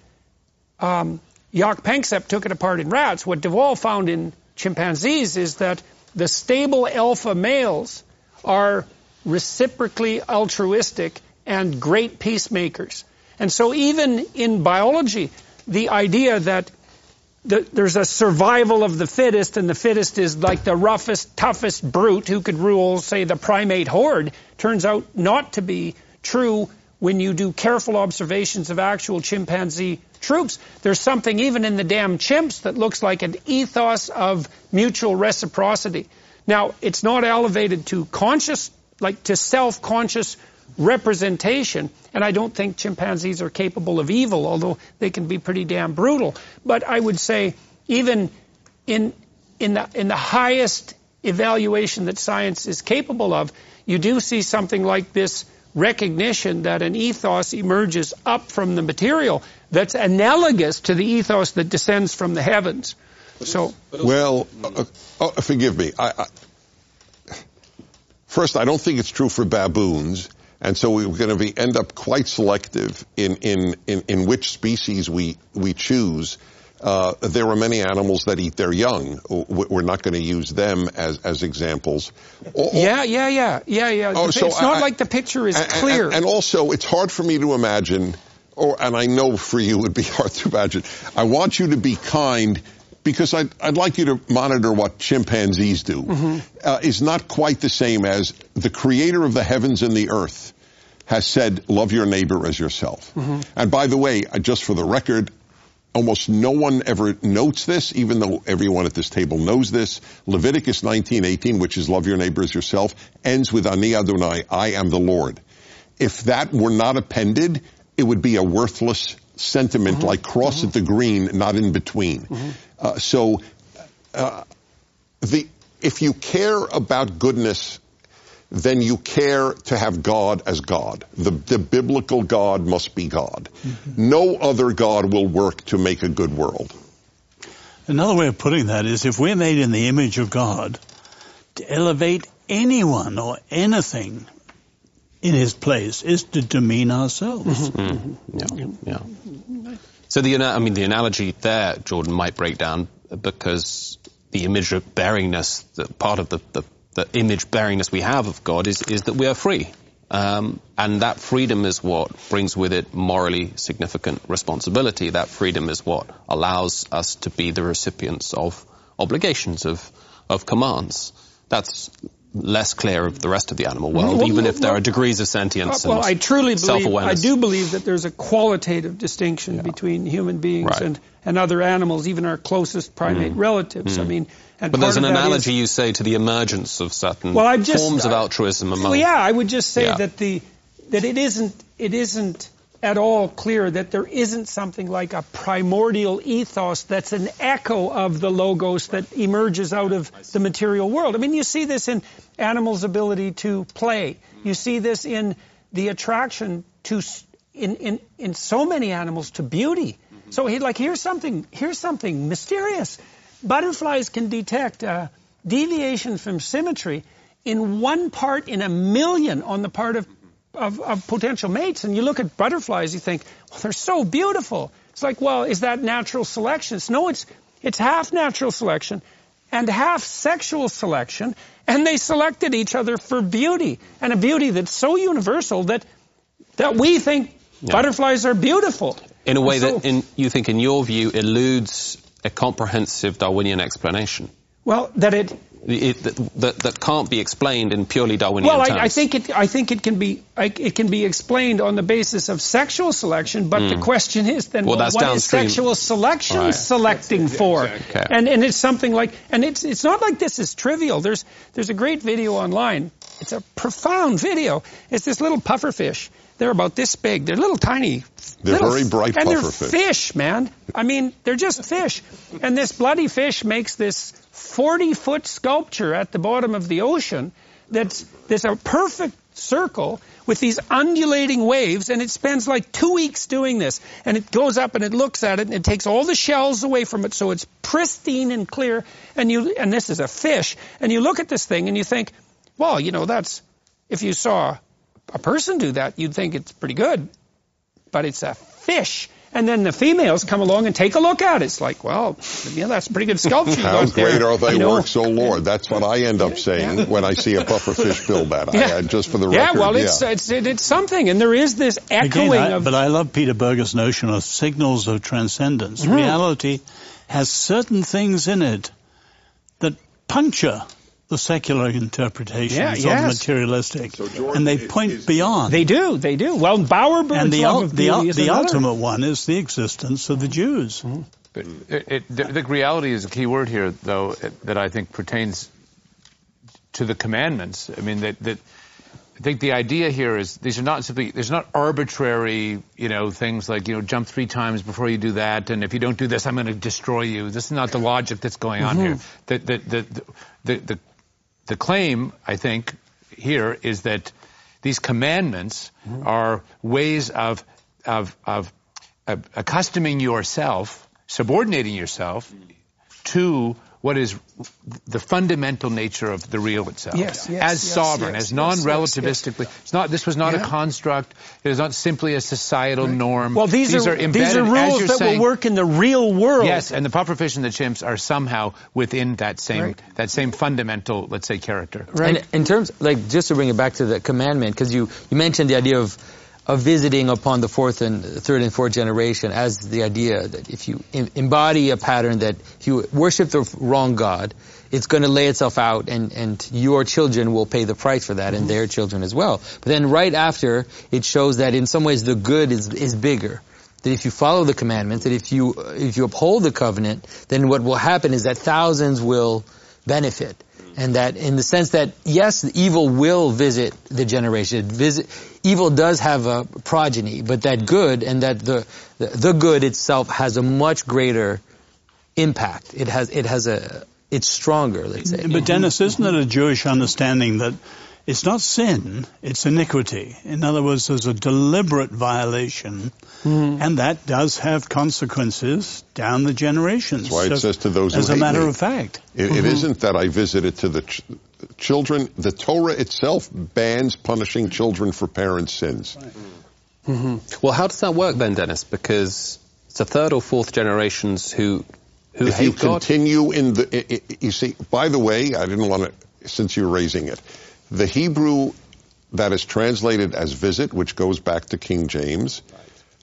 um, Jaak Panksepp took it apart in rats. What de Waal found in chimpanzees is that the stable alpha males are reciprocally altruistic and great peacemakers. And so even in biology, the idea that the, there's a survival of the fittest, and the fittest is like the roughest, toughest brute who could rule, say, the primate horde, turns out not to be true when you do careful observations of actual chimpanzee troops. There's something even in the damn chimps that looks like an ethos of mutual reciprocity. Now, it's not elevated to conscious, like to self-conscious representation, and I don't think chimpanzees are capable of evil, although they can be pretty damn brutal. But I would say even in in the in the highest evaluation that science is capable of, you do see something like this recognition that an ethos emerges up from the material that's analogous to the ethos that descends from the heavens. So Well, uh, oh, forgive me. I, I, first, I don't think it's true for baboons, and so we're going to be end up quite selective in in in, in which species we we choose. Uh, there are many animals that eat their young. We're not going to use them as as examples. Or- yeah, yeah, yeah, yeah, yeah. Oh, so it's not I- like the picture is clear. And, also, it's hard for me to imagine, or and I know for you it would be hard to imagine. I want you to be kind because I'd, I'd like you to monitor what chimpanzees do. Mm-hmm. Uh, is not quite the same as the creator of the heavens and the earth has said, love your neighbor as yourself. And by the way, uh, just for the record, almost no one ever notes this, even though everyone at this table knows this. Leviticus 19:18, which is love your neighbor as yourself, ends with Ani Adonai, I am the Lord. If that were not appended, it would be a worthless sentiment like cross at the green, not in between. Uh, so, uh, the if you care about goodness then you care to have God as God. The, the biblical God must be God. Mm-hmm. No other God will work to make a good world. Another way of putting that is if we're made in the image of God, to elevate anyone or anything in his place is to demean ourselves. Mm-hmm. Mm-hmm. Yeah, yeah. So the I mean the analogy there, Jordan, might break down because the image of bearingness, the part of the, the, the image bearingness we have of God is, is that we are free. Um, and that freedom is what brings with it morally significant responsibility. That freedom is what allows us to be the recipients of obligations, of, of commands. That's less clear of the rest of the animal world, Well, even if there well, are degrees of sentience well, I truly believe, I do believe that there's a qualitative distinction between human beings Right. and, and other animals, even our closest primate mm-hmm. relatives. I mm-hmm. mean, and But there's an that is- analogy you say to the emergence of certain Well, just- forms of altruism among. Well, yeah, I would just say Yeah. that the that it isn't it isn't at all clear that there isn't something like a primordial ethos that's an echo of the logos that emerges out of the material world. I mean, you see this in animals' ability to play. You see this in the attraction to in in in so many animals to beauty. So he like here's something here's something mysterious. Butterflies can detect uh, deviation from symmetry in one part in a million on the part of, of, of potential mates. And you look at butterflies, you think, well, they're so beautiful. It's like, well, is that natural selection? It's- No, it's it's half natural selection and half sexual selection, and they selected each other for beauty and a beauty that's so universal that that we think butterflies are beautiful. in a way So- that, in, you think, in your view, eludes a comprehensive Darwinian explanation. Well, that it It, that, that, that can't be explained in purely Darwinian Well, terms. I, I think it. I think it can be. I, it can be explained on the basis of sexual selection. But the question is then, Hmm. Well, well, that's what is downstream. sexual selection Right. selecting for? Okay. And and it's something like. And it's it's not like this is trivial. There's there's a great video online. It's a profound video. It's this little pufferfish. They're about this big. They're little tiny. They're little- very bright and pufferfish. they're fish, man. I mean, they're just fish. And this bloody fish makes this 40 foot sculpture at the bottom of the ocean that's, that's a perfect circle with these undulating waves and it spends like two weeks doing this. And it goes up and it looks at it and it takes all the shells away from it so it's pristine and clear. And you and this is a fish. And you look at this thing and you think well you know that's if you saw a person do that you'd think it's pretty good. But it's a fish. And then the females come along and take a look at it. It's like, well, yeah, that's a pretty good sculpture. How got there, great are they you know. works, O Lord? That's what I end up saying when I see a pufferfish build that. I, Yeah. I- just for the record. Yeah, record, well, it's, yeah. it's it's something, and there is this echoing Again, I, of. but I love Peter Berger's notion of signals of transcendence. Mm-hmm. Reality has certain things in it that puncture the secular interpretations Yeah, of yes. the materialistic, Jordan, and they point is- beyond. they do, they do. Well, Bowerbird's and the, love ul- of the, beauty the ultimate one is the existence of the Jews. Mm-hmm. But it, it, the, the reality is a key word here, though, it- that I think pertains to the commandments. I mean, that, that I think the idea here is these are not simply there's not arbitrary, you know, things like you know jump three times before you do that, and if you don't do this, I'm going to destroy you. This is not the logic that's going on mm-hmm. here. The the, the the the the claim I think here is that these commandments mm-hmm. are ways of of of of accustoming yourself, subordinating yourself to what is the fundamental nature of the real itself. Yes, yes, as yes, sovereign, yes, as non-relativistically. It's not. This was not a construct. It is not simply a societal norm. well, these, are, embedded these are rules that saying, will work in the real world. Yes, and the pufferfish and the chimps are somehow within that same Right. that same fundamental, let's say, character. Right. And in terms, like, just to bring it back to the commandment, because you, you mentioned the idea of of visiting upon the fourth and third and fourth generation as the idea that if you embody a pattern that if you worship the wrong God, it's going to lay itself out and, and your children will pay the price for that and mm-hmm. their children as well. But then right after, it shows that in some ways the good is, is bigger. That if you follow the commandments, that if you, if you uphold the covenant, then what will happen is that thousands will benefit. And that in the sense that, yes, evil will visit the generation. Visit, evil does have a progeny, but that good and that the, the, the good itself has a much greater impact. It has, it has a, it's stronger, let's say. But Dennis, isn't it a Jewish understanding that it's not sin, it's iniquity. In other words, there's a deliberate violation, mm-hmm. and that does have consequences down the generations. That's why it says to those As a matter me. of fact. It, mm-hmm. it isn't that I visited to the ch- children. The Torah itself bans punishing children for parents' sins. Right. Mm-hmm. Well, how does that work then, Dennis? Because it's a third or fourth generations who who if hate you God? continue in the, you see, by the way, I didn't want to, since you're raising it, the Hebrew that is translated as visit, which goes back to King James,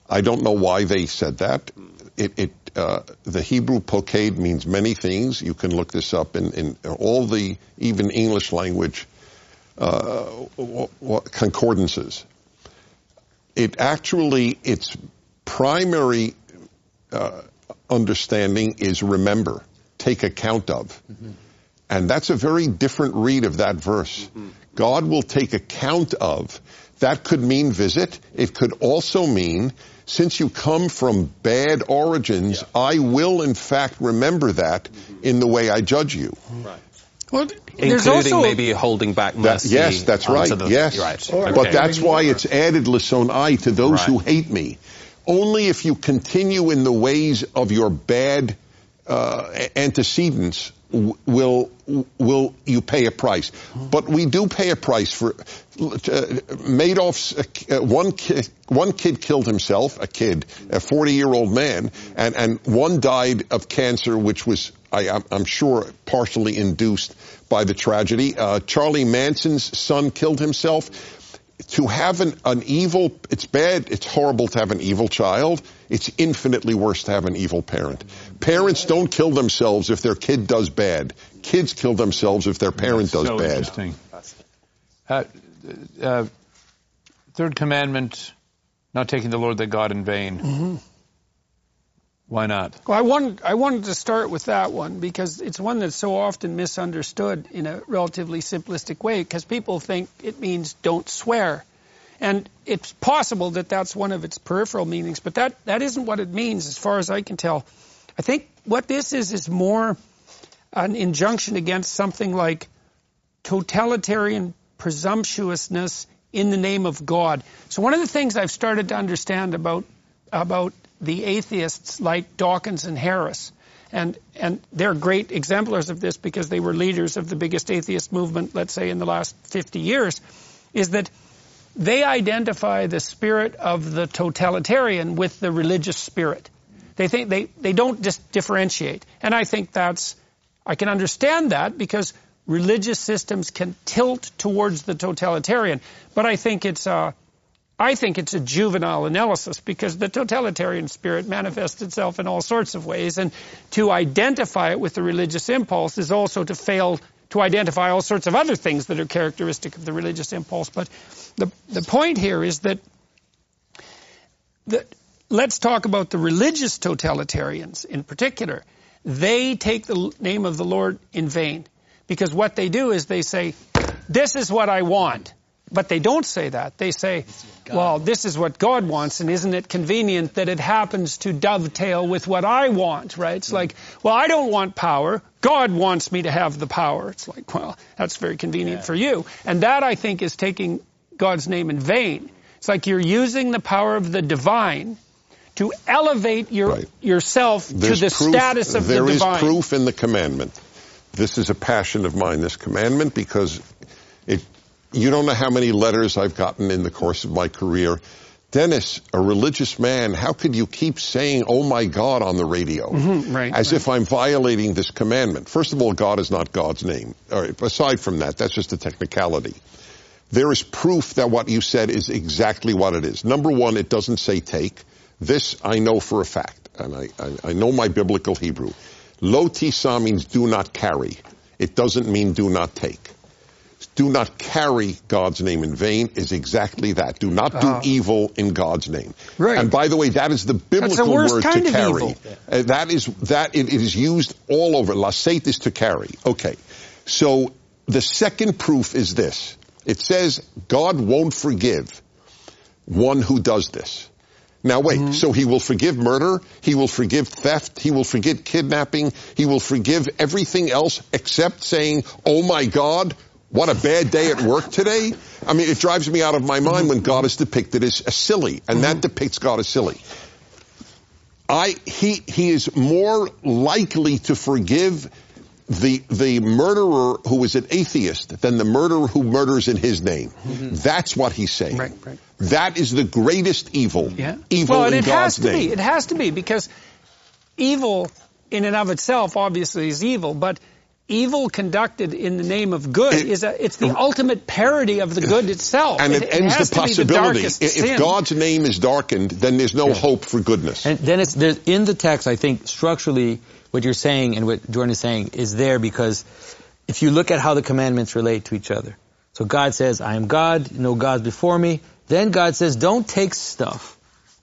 I don't know why they said that. It, it uh, the Hebrew poked means many things. You can look this up in, in all the even English language uh, concordances. It actually its primary uh, understanding is remember, take account of. Mm-hmm. And that's a very different read of that verse. Mm-hmm. God will take account of. That could mean visit. It could also mean, since you come from bad origins, yeah. I will in fact remember that mm-hmm. in the way I judge you. Right. Well, Including also, maybe holding back mercy. That, yes, that's right. The, yes. Right. Okay. But that's why it's added I to those right. who hate me. Only if you continue in the ways of your bad uh, antecedents will will you pay a price. But we do pay a price for uh, Madoff's uh, one kid, one kid killed himself, a kid, a 40 year old man, and and one died of cancer, which was I, am sure partially induced by the tragedy. Uh, Charlie Manson's son killed himself to have an, an evil, it's bad, it's horrible to have an evil child. It's infinitely worse to have an evil parent. Parents don't kill themselves if their kid does bad. Kids kill themselves if their parent That's does so bad. Interesting. Uh, uh, third commandment, not taking the Lord thy God in vain. Mm-hmm. Why not? Well, I wanted I wanted to start with that one because it's one that's so often misunderstood in a relatively simplistic way because people think it means don't swear. And it's possible that that's one of its peripheral meanings, but that, that isn't what it means as far as I can tell. I think what this is is more an injunction against something like totalitarian presumptuousness in the name of God. So one of the things I've started to understand about about the atheists like Dawkins and Harris. And, and they're great exemplars of this because they were leaders of the biggest atheist movement, let's say, in the last 50 years, is that they identify the spirit of the totalitarian with the religious spirit. They think they, they don't just differentiate. And I think that's, I can understand that because religious systems can tilt towards the totalitarian. But I think it's, uh, I think it's a juvenile analysis because the totalitarian spirit manifests itself in all sorts of ways, and to identify it with the religious impulse is also to fail to identify all sorts of other things that are characteristic of the religious impulse. But the, the point here is that, that let's talk about the religious totalitarians in particular. They take the name of the Lord in vain because what they do is they say, this is what I want. But they don't say that. They say, well, this is what God wants, and isn't it convenient that it happens to dovetail with what I want, right? It's like, well, I don't want power. God wants me to have the power. It's like, well, that's very convenient yeah. for you. And that, I think, is taking God's name in vain. It's like you're using the power of the divine to elevate your, right. yourself There's to the proof, status of the divine. There is proof in the commandment. This is a passion of mine, this commandment, because it you don't know how many letters I've gotten in the course of my career. Dennis, a religious man, how could you keep saying, oh my God, on the radio? Mm-hmm, right, as right. if I'm violating this commandment. First of all, God is not God's name. aside from that, that's just a technicality. there is proof that what you said is exactly what it is. Number one, it doesn't say take. This I know for a fact, and I, I, I know my biblical Hebrew. Lo tisa means do not carry. It doesn't mean do not take. Do not carry God's name in vain is exactly that. Do not do Ah. evil in God's name. Right. And by the way, that is the the biblical worst word to carry. Uh, that is that it, it is used all over. Lasate is to carry. Okay. So the second proof is this. It says God won't forgive one who does this. Now wait, Mm-hmm. so he will forgive murder, he will forgive theft, he will forgive kidnapping, he will forgive everything else except saying, oh my God, what a bad day at work today. I mean, it drives me out of my mind when God is depicted as, as silly, and that depicts God as silly. I, he, he is more likely to forgive the, the murderer who is an atheist than the murderer who murders in his name. Mm-hmm. That's what he's saying. Right, right. That is the greatest evil. Yeah. Evil well, in it God's has to name. be. It has to be because evil in and of itself obviously is evil, but evil conducted in the name of good It- is a, it's the ultimate parody of the good itself. and it, ends has the possibility. darkest if sin. God's name is darkened, then there's no hope for goodness. And then it's there's in the text. I think structurally, what you're saying and what Jordan is saying is there because if you look at how the commandments relate to each other. So God says, "I am God, no gods before me." Then God says, "Don't take stuff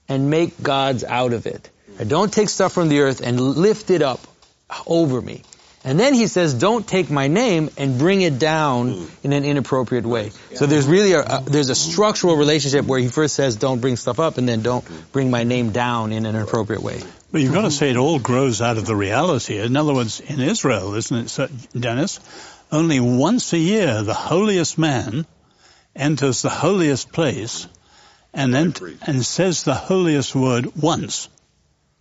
and make gods out of it. Or don't take stuff from the earth and lift it up over me." And then he says, "Don't take my name and bring it down hmm. in an inappropriate way." So there's really a, a there's a structural relationship where he first says, "Don't bring stuff up," and then "Don't bring my name down in an inappropriate way." But you've got to say it all grows out of the reality. In other words, in Israel, isn't it, so- Dennis? Only once a year the holiest man enters the holiest place and then and says the holiest word once.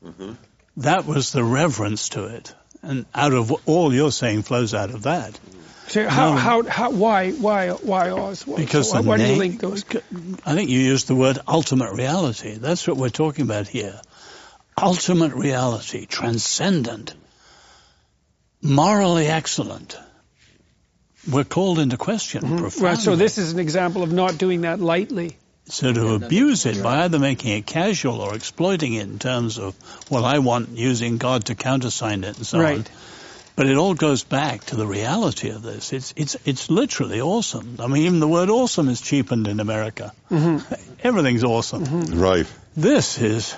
Mm-hmm. That was the reverence to it. And out of all you're saying flows out of that. So how, No. how, how, why, why, why Os? Why, Because why, why do you link those? I think you used the word ultimate reality. That's what we're talking about here. Ultimate reality, transcendent, morally excellent. We're called into question profoundly. Mm-hmm. Well, so this is an example of not doing that lightly. So to abuse it by either making it casual or exploiting it in terms of, well, I want using God to countersign it and so on. But it all goes back to the reality of this. It's it's it's literally awesome. I mean, even the word awesome is cheapened in America. Mm-hmm. Everything's awesome. right. This is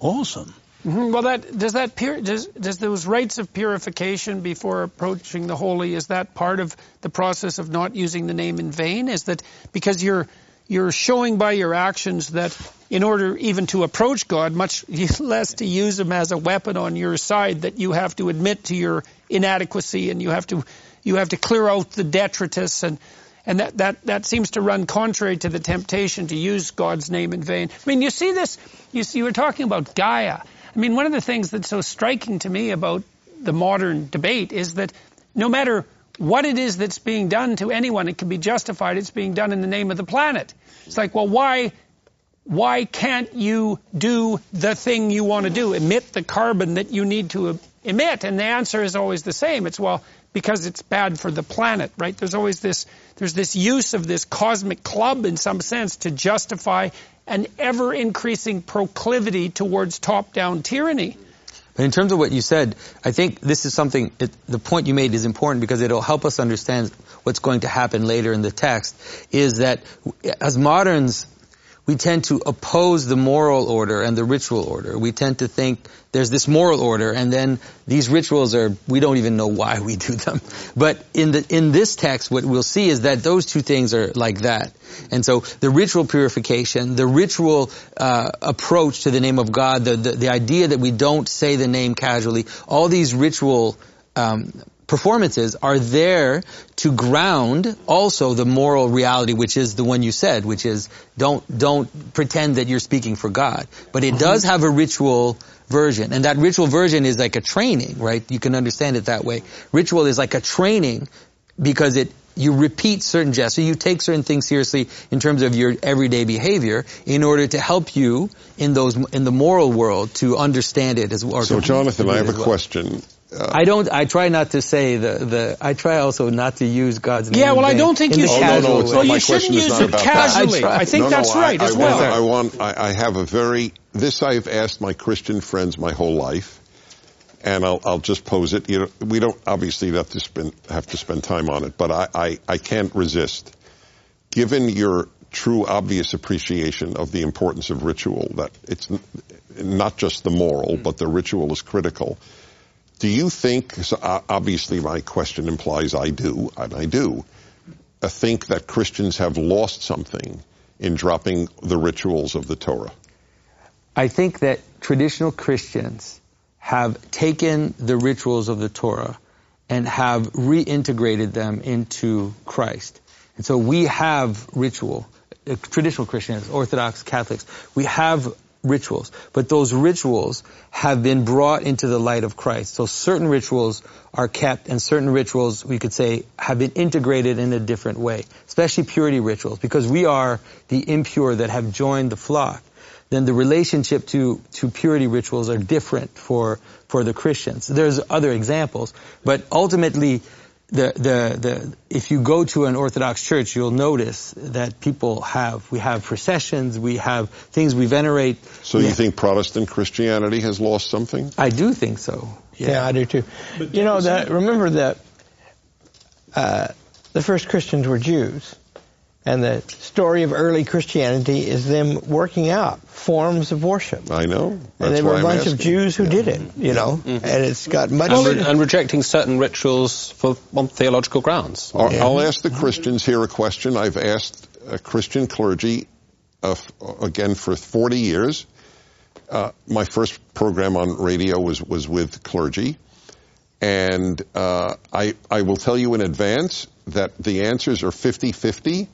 awesome. Mhm. Well, that does that pur- does does those rites of purification before approaching the holy is that part of the process of not using the name in vain? Is that because you're you're showing by your actions that in order even to approach God, much less to use Him as a weapon on your side, that you have to admit to your inadequacy and you have to you have to clear out the detritus and and that, that, that seems to run contrary to the temptation to use God's name in vain. I mean, you see this, you, see, you were talking about Gaia. I mean, one of the things that's so striking to me about the modern debate is that no matter what it is that's being done to anyone, it can be justified, it's being done in the name of the planet. It's like, well, why, why can't you do the thing you want to do, emit the carbon that you need to emit? And the answer is always the same. It's, well, because it's bad for the planet, right? There's always this, there's this use of this cosmic club in some sense to justify an ever increasing proclivity towards top down tyranny. But in terms of what you said, I think this is something, it, the point you made is important because it'll help us understand what's going to happen later in the text, is that as moderns, we tend to oppose the moral order and the ritual order. We tend to think there's this moral order and then these rituals are, we don't even know why we do them. But in the, in this text, what we'll see is that those two things are like that. And so the ritual purification, the ritual uh, approach to the name of God, the, the, the idea that we don't say the name casually, all these ritual um, performances are there to ground also the moral reality, which is the one you said, which is don't don't pretend that you're speaking for God. But it mm-hmm. does have a ritual version, and that ritual version is like a training, right? You can understand it that way. Ritual is like a training because it you repeat certain gestures, you take certain things seriously in terms of your everyday behavior in order to help you in those in the moral world to understand it as well. So, Jonathan, I have a well. question. Uh, I don't. I try not to say the the. I try also not to use God's name. Yeah, well, I don't think you should. Oh, no, no, it's way. not well, you shouldn't use it about that. casually. I I, think no, that's no, right I, as I well. Want, I want, I, I have a very, this I've asked my Christian friends my whole life, and I'll, I'll just pose it. You know, we don't obviously have to spend, have to spend time on it, but I, I, I can't resist. Given your true obvious appreciation of the importance of ritual, that it's not just the moral, but the ritual is critical. Do you think, so uh, obviously my question implies I do, and I do, uh, think that Christians have lost something in dropping the rituals of the Torah? I think that traditional Christians have taken the rituals of the Torah and have reintegrated them into Christ. And so we have ritual, uh, traditional Christians, Orthodox, Catholics, we have rituals, but those rituals have been brought into the light of Christ. So certain rituals are kept and certain rituals, we could say, have been integrated in a different way, especially purity rituals, because we are the impure that have joined the flock then the relationship to, to purity rituals are different for, for the Christians. There's other examples, but ultimately, the, the, the, if you go to an Orthodox church, you'll notice that people have, we have processions, we have things we venerate. So you think Protestant Christianity has lost something? I do think so. Yeah, I do too. you know that. Remember that uh, the first Christians were Jews, and the story of early Christianity is them working out forms of worship. I know. and they were why a I'm bunch of. Jews who Yeah. did it, you know, and it's got much. and, re- and rejecting certain rituals for on theological grounds. I'll, I'll ask the Christians here a question. I've asked uh, Christian clergy, uh, again, for 40 years. Uh, my first program on radio was, was with clergy. And uh, I, I will tell you in advance that the answers are 50-50.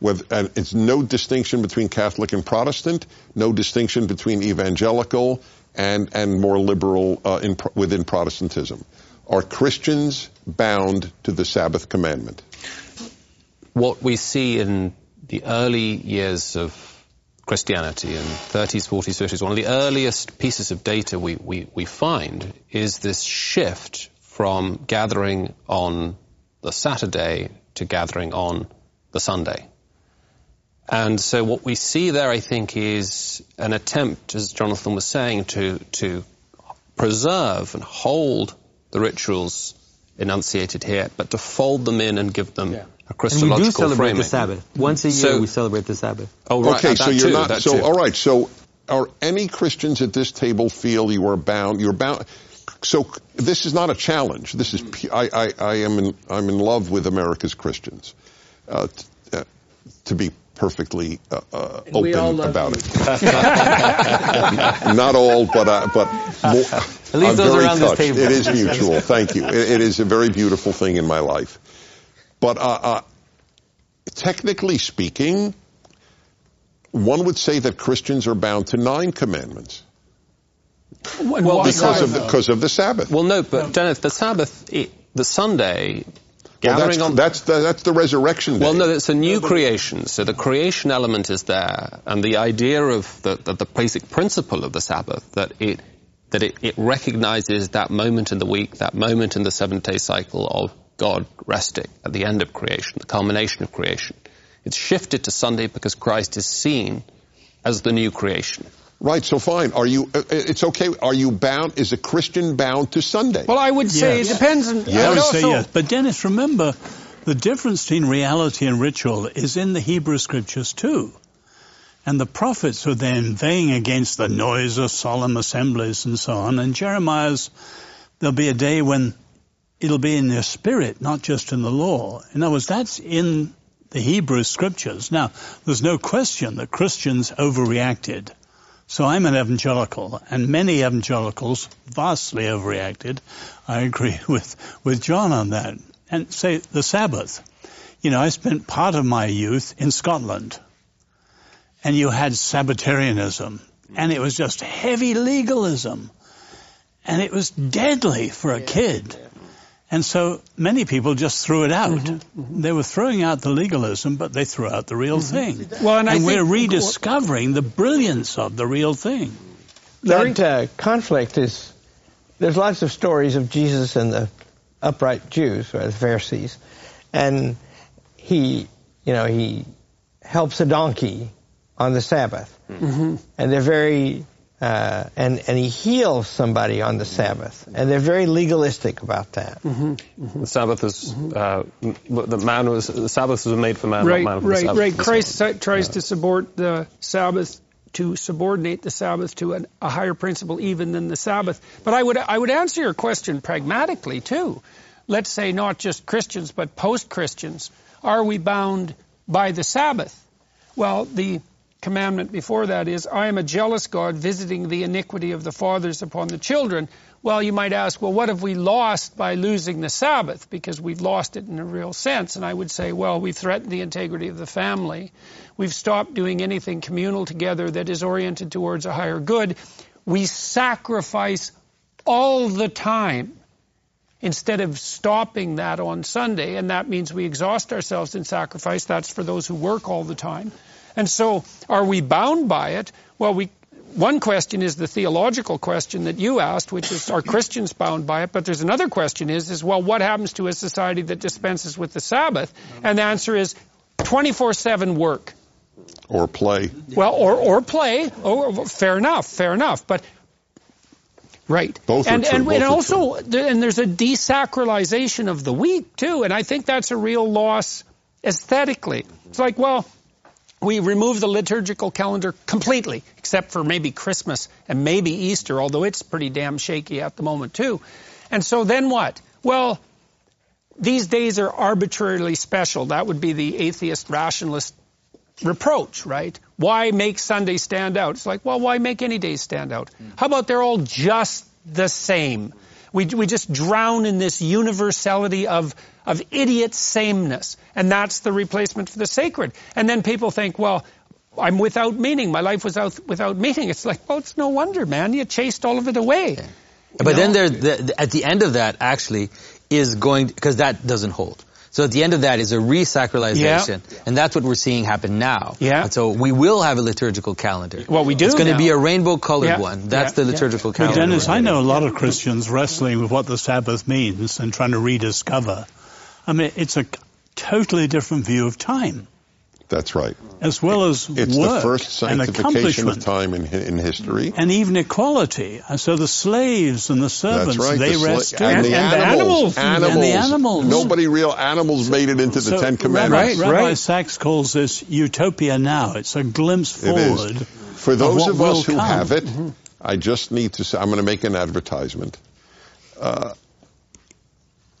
With, and it's no distinction between Catholic and Protestant, no distinction between evangelical and, and more liberal uh, in, within Protestantism. Are Christians bound to the Sabbath commandment? what we see in the early years of Christianity in 30s, 40s, 50s, one of the earliest pieces of data we, we, we find is this shift from gathering on the Saturday to gathering on the Sunday. And so what we see there, I think, is an attempt, as Jonathan was saying, to, to preserve and hold the rituals enunciated here, but to fold them in and give them a And Christological we do celebrate framing. the Sabbath. Once a year So- we celebrate the Sabbath. Oh, right. okay, so you're too, not. So too. all right. So are any Christians at this table feel you are bound? You're bound. So this is not a challenge. This is. I, I, I am in. I'm in love with America's Christians. Uh, t- uh, to be perfectly uh, uh, And we open all love about you. it. not all, but uh, but more, least I'm those very around this touched. table. It is mutual. Thank you. It, it is a very beautiful thing in my life. But uh, uh, technically speaking, one would say that Christians are bound to nine commandments Well, because of the, because of the Sabbath. Well, no, but Dennis, the Sabbath, it, the Sunday, Well, that's, on. that's the that's the resurrection day. well, no, it's a new creation, so the creation element is there, and the idea of the, the, the basic principle of the Sabbath that it that it, it recognizes that moment in the week, that moment in the seventh-day cycle of God resting at the end of creation, the culmination of creation. It's shifted to Sunday because Christ is seen as the new creation. Right. So fine. Are you? uh, It's okay. Are you bound? Is a Christian bound to Sunday? Well, I would say Yes. it depends on. I would say yes. But Dennis, remember, the difference between reality and ritual is in the Hebrew scriptures too. And the prophets were then inveighing against the noise of solemn assemblies and so on. And Jeremiah's, there'll be a day when it'll be in their spirit, not just in the law. In other words, that's in the Hebrew scriptures. Now, there's no question that Christians overreacted. So I'm an evangelical, and many evangelicals vastly overreacted. I agree with, with John on that. And say the Sabbath. You know, I spent part of my youth in Scotland, and you had Sabbatarianism, and it was just heavy legalism, and it was deadly for a kid. And so many people just threw it out. They were throwing out the legalism, but they threw out the real thing. Well, and I we're think- rediscovering the brilliance of the real thing. that uh, conflict is there's lots of stories of Jesus and the upright Jews, or the Pharisees, and he, you know, he helps a donkey on the Sabbath, Mm-hmm. and they're very, uh, and and he heals somebody on the Sabbath, and they're very legalistic about that. The Sabbath is uh, m- the man was the Sabbath was made for man, Right, not man for the right, Sabbath. right. Christ si- tries to support the Sabbath to subordinate the Sabbath to an, a higher principle even than the Sabbath. But I would I would answer your question pragmatically too. Let's say not just Christians but post-Christians. Are we bound by the Sabbath? Well, the commandment before that is, I am a jealous God visiting the iniquity of the fathers upon the children. Well, you might ask, well, what have we lost by losing the Sabbath? Because we've lost it in a real sense. And I would say, well, we've threatened the integrity of the family. We've stopped doing anything communal together that is oriented towards a higher good. We sacrifice all the time instead of stopping that on Sunday, and that means we exhaust ourselves in sacrifice. That's for those who work all the time. And so, are we bound by it? Well, we. One question is the theological question that you asked, which is, are Christians bound by it? But there's another question is, is well, what happens to a society that dispenses with the Sabbath? And the answer is 24/7 work. Or play. Well, or or play. Oh, fair enough, fair enough. But right, Both are and true, and, both and also and there's a desacralization of the week too, and I think that's a real loss aesthetically. It's like, well, we remove the liturgical calendar completely, except for maybe Christmas and maybe Easter, although it's pretty damn shaky at the moment too. And so then what? Well, these days are arbitrarily special. That would be the atheist rationalist reproach, right? Why make Sunday stand out? It's like, well, why make any day stand out? Hmm. How about they're all just the same? We, we just drown in this universality of, of idiot sameness. And that's the replacement for the sacred. And then people think, well, I'm without meaning. My life was out, without meaning. It's like, well, it's no wonder, man. You chased all of it away. But then there, the, at the end of that, actually, is going because that doesn't hold. So at the end of that is a re-sacralization, and that's what we're seeing happen now. Yeah. And so we will have a liturgical calendar. Well, we do It's going to be a rainbow-colored Yeah. one. That's Yeah. the liturgical But calendar. Dennis, I know a lot of Christians wrestling with what the Sabbath means and trying to rediscover. I mean, it's a totally different view of time, That's right. as well as It's work the first and sanctification of accomplishment. time in, in history. And even equality. And so the slaves and the servants right, they the sla- rest too. and, the And the animals, animals. And the animals. Nobody real animals made it into the So Ten Commandments. Right, Rabbi right. Sacks calls this utopia now. It's a glimpse forward. For those what of, us who come. have it, I just need to say, I'm going to make an advertisement. Uh,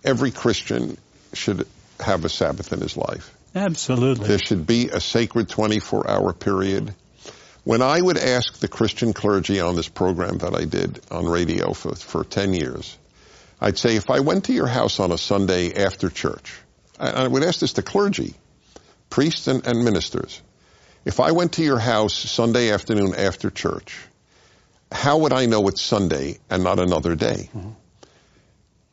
every Christian should have a Sabbath in his life. Absolutely. There should be a sacred 24 hour period. When I would ask the Christian clergy on this program that I did on radio for, for 10 years, I'd say, if I went to your house on a Sunday after church, I, I would ask this to clergy, priests and, and ministers. If I went to your house Sunday afternoon after church, how would I know it's Sunday and not another day? Mm-hmm.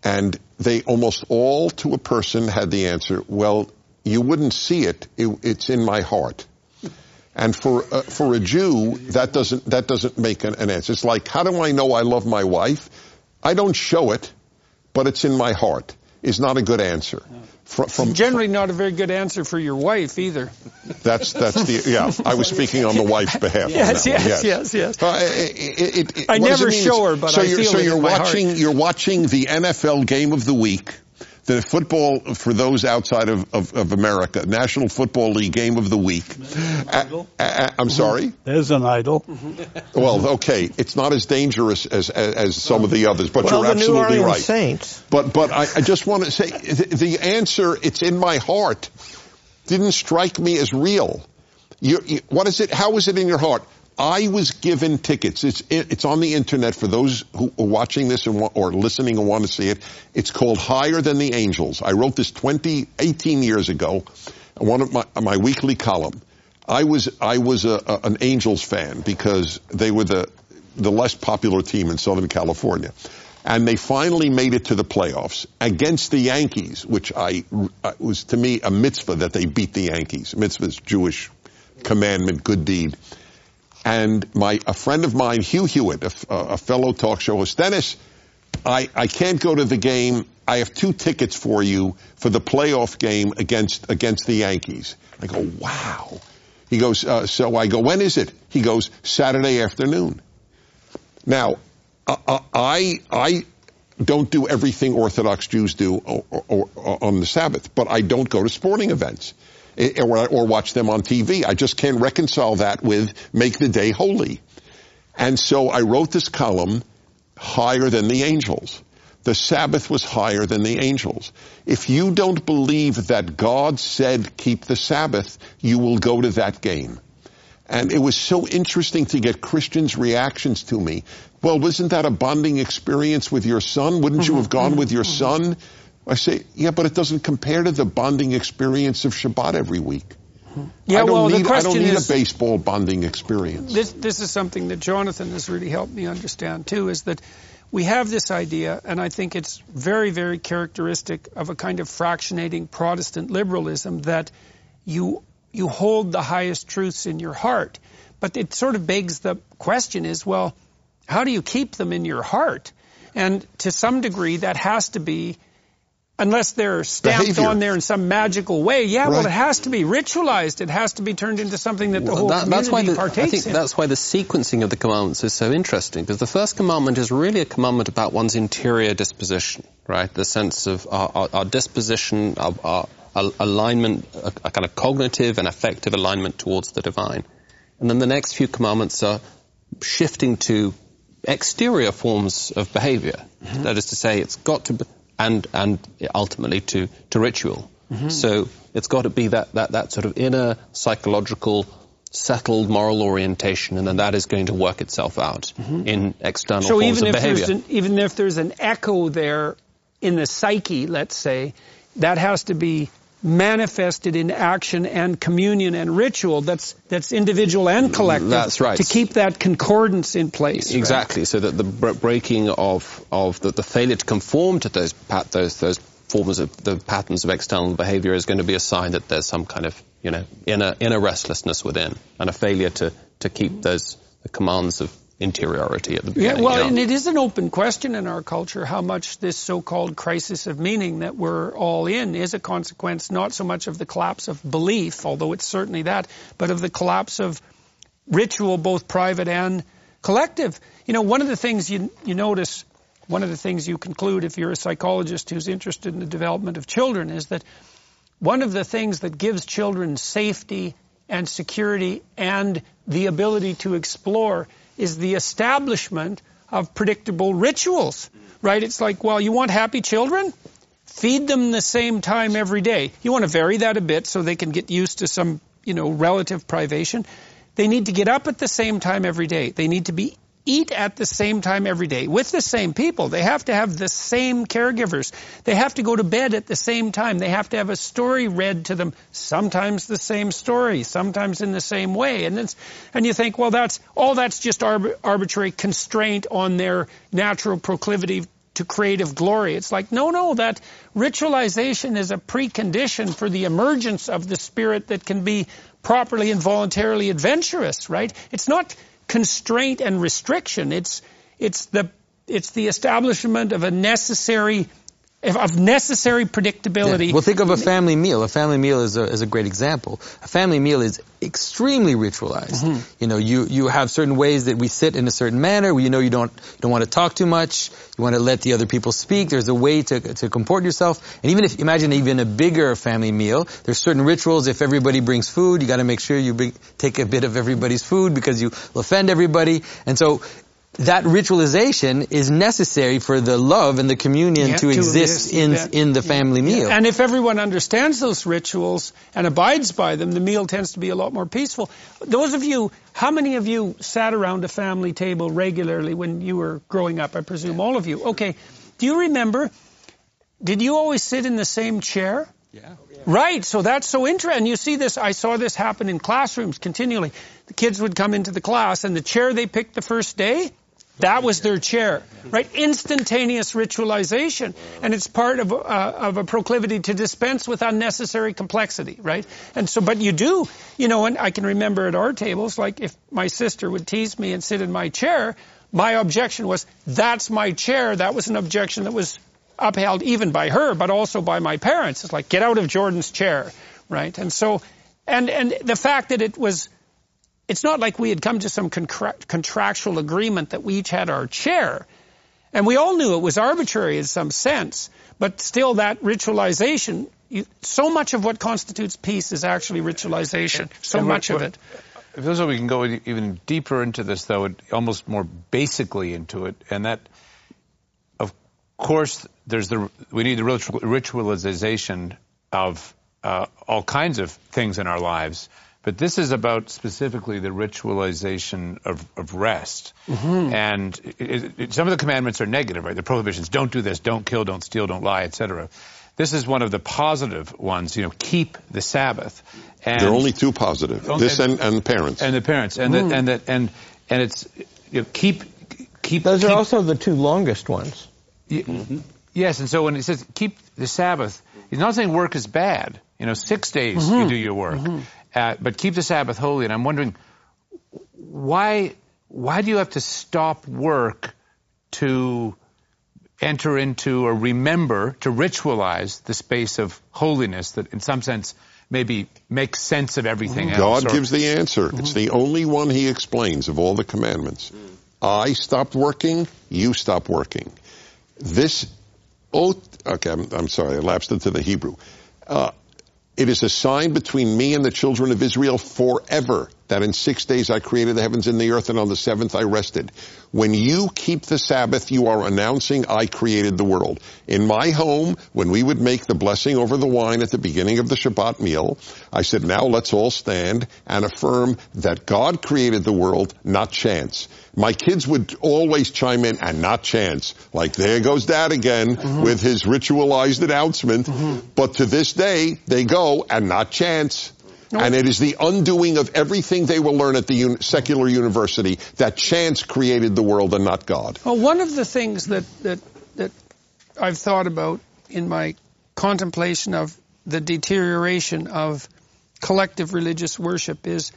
And they almost all to a person had the answer, well, you wouldn't see it. it it's in my heart. And for uh, for a Jew, that doesn't that doesn't make an, an answer. It's like, how do I know I love my wife? I don't show it, but it's in my heart. Is not a good answer. From, from Generally not a very good answer for your wife either. that's that's the yeah. I was speaking on the wife's behalf. on Yes, one, yes, yes, yes. Uh, it, it, it, I what does never it show her, but so I you're, feel so it you're in my heart. watching you're watching the NFL game of the week, the football for those outside of, of, of America, National Football League game of the week. I'm sorry. There's an idol. Mm-hmm. Well, okay, it's not as dangerous as as, as some of the others, but Well, you're the New absolutely Orleans right. Saints. But but I, I just want to say the, the answer it's in my heart didn't strike me as real. You, you, what is it? How is it in your heart? I was given tickets. It's it's on the internet for those who are watching this and, or listening and want to see it. It's called Higher Than the Angels. I wrote this 20, 18 years ago. One of my my weekly column. I was I was a, a, an Angels fan because they were the the less popular team in Southern California. And they finally made it to the playoffs against the Yankees, which I was to me a mitzvah that they beat the Yankees. Mitzvah is Jewish commandment, good deed. And my a friend of mine, Hugh Hewitt, a fellow talk show host, Dennis, I, I can't go to the game. I have two tickets for you for the playoff game against against the Yankees. I go, wow. He goes, uh, so I go, when is it? He goes, Saturday afternoon. Now, uh, I I don't do everything Orthodox Jews do or, or, or on the Sabbath, but I don't go to sporting events or, or watch them on TV. I just can't reconcile that with make the day holy. And so I wrote this column higher than the angels. The Sabbath was higher than the angels. If you don't believe that God said keep the Sabbath, you will go to that game. And it was so interesting to get Christians' reactions to me. Well, wasn't that a bonding experience with your son? Wouldn't mm-hmm. you have gone with your mm-hmm. son? I say, yeah, but it doesn't compare to the bonding experience of Shabbat every week. Yeah, I don't well, need, the question I don't need is, a baseball bonding experience. This, this is something that Jonathan has really helped me understand too, is that we have this idea, and I think it's very, very characteristic of a kind of fractionating Protestant liberalism that you you hold the highest truths in your heart. But it sort of begs the question is, well, how do you keep them in your heart? And to some degree, that has to be unless they're stamped Behavior. on there in some magical way. Yeah, right. well, it has to be ritualized. It has to be turned into something that the well, whole that, community that's why the, partakes I think in. that's why the sequencing of the commandments is so interesting because the first commandment is really a commandment about one's interior disposition, right? The sense of our, our, our disposition, our, our, alignment, a, a kind of cognitive and affective alignment towards the divine. And then the next few commandments are shifting to exterior forms of behavior. Mm-hmm. That is to say, it's got to be, and and ultimately to to ritual. Mm-hmm. So it's got to be that that that sort of inner psychological settled moral orientation, and then that is going to work itself out mm-hmm. in external so forms even of if behavior. There's an, even if there's an echo there in the psyche, let's say, that has to be manifested in action and communion and ritual that's that's individual and collective that's right to keep that concordance in place exactly right? so that the breaking of of the, the failure to conform to those those those forms of the patterns of external behavior is going to be a sign that there's some kind of you know inner inner restlessness within and a failure to to keep those the commands of interiority at the beginning. Yeah, well, you know? and it is an open question in our culture how much this so-called crisis of meaning that we're all in is a consequence not so much of the collapse of belief, although it's certainly that, but of the collapse of ritual, both private and collective. You know, one of the things you, you notice, one of the things you conclude if you're a psychologist who's interested in the development of children is that one of the things that gives children safety and security and the ability to explore is the establishment of predictable rituals, right? It's like, well, you want happy children? Feed them the same time every day. You want to vary that a bit so they can get used to some, you know, relative privation. They need to get up at the same time every day. They need to be eat at the same time every day with the same people. They have to have the same caregivers. They have to go to bed at the same time. They have to have a story read to them, sometimes the same story, sometimes in the same way. And it's, and you think, well, that's all that's just arbitrary constraint on their natural proclivity to creative glory. It's like, no, no, that ritualization is a precondition for the emergence of the spirit that can be properly and voluntarily adventurous, right? It's not constraint and restriction. It's it's the it's the establishment of a necessary of necessary predictability. Yeah. Well, think of a family meal. A family meal is a, is a great example. A family meal is extremely ritualized. Mm-hmm. You know, you, you have certain ways that we sit in a certain manner. You know, you don't you don't want to talk too much. You want to let the other people speak. There's a way to to comport yourself. And even if imagine even a bigger family meal, there's certain rituals. If everybody brings food, you got to make sure you bring, take a bit of everybody's food because you will offend everybody. And so that ritualization is necessary for the love and the communion yeah, to, to, exist in that, in the family yeah. meal. And if everyone understands those rituals and abides by them, the meal tends to be a lot more peaceful. Those of you, how many of you sat around a family table regularly when you were growing up? I presume all of you. Okay. Do you remember? Did you always sit in the same chair? Yeah. Right. So that's so interesting. And you see this, I saw this happen in classrooms continually. The kids would come into the class and the chair they picked the first day, that was their chair, right? Instantaneous ritualization, and it's part of, uh, of a proclivity to dispense with unnecessary complexity, right? And so, but you do, you know, and I can remember at our tables, like if my sister would tease me and sit in my chair, my objection was, that's my chair. That was an objection that was upheld even by her, but also by my parents. It's like, get out of Jordan's chair, right? And so, and, and the fact that it was, it's not like we had come to some contra- contractual agreement that we each had our chair. And we all knew it was arbitrary in some sense, but still that ritualization, you, so much of what constitutes peace is actually ritualization. So much of it. If there's a we can go even deeper into this, though, almost more basically into it, and that, of course, there's the we need the ritual, ritualization of uh, all kinds of things in our lives, but this is about specifically the ritualization of, of rest. Mm-hmm. And it, it, it- some of the commandments are negative, right? The prohibitions: don't do this, don't kill, don't steal, don't lie, etc. This is one of the positive ones. You know, keep the Sabbath. And There are only two positive. Oh, This and- and, and parents. and the parents, and the, mm. and the, and and it's you know, keep keep. Those keep, are also the two longest ones. y- mm-hmm. Yes, and so when he says keep the Sabbath, he's not saying work is bad. You know, six days you mm-hmm. do your work, uh, but keep the Sabbath holy. And I'm wondering why why do you have to stop work to enter into or remember to ritualize the space of holiness that, in some sense, maybe makes sense of everything else? God or- gives the answer. It's the only one he explains of all the commandments. I stopped working, you stop working. This oath, okay, I'm, I'm sorry, I lapsed into the Hebrew. Uh, it is a sign between me and the children of Israel forever that in six days I created the heavens and the earth and on the seventh I rested. When you keep the Sabbath, you are announcing I created the world. In my home, when we would make the blessing over the wine at the beginning of the Shabbat meal, I said, now let's all stand and affirm that God created the world, not chance. My kids would always chime in and not chance. Like there goes dad again mm-hmm. with his ritualized announcement. Mm-hmm. But to this day, they go and not chance. And it is the undoing of everything they will learn at the un- secular university that chance created the world and not God. Well, one of the things that, that, that I've thought about in my contemplation of the deterioration of collective religious worship is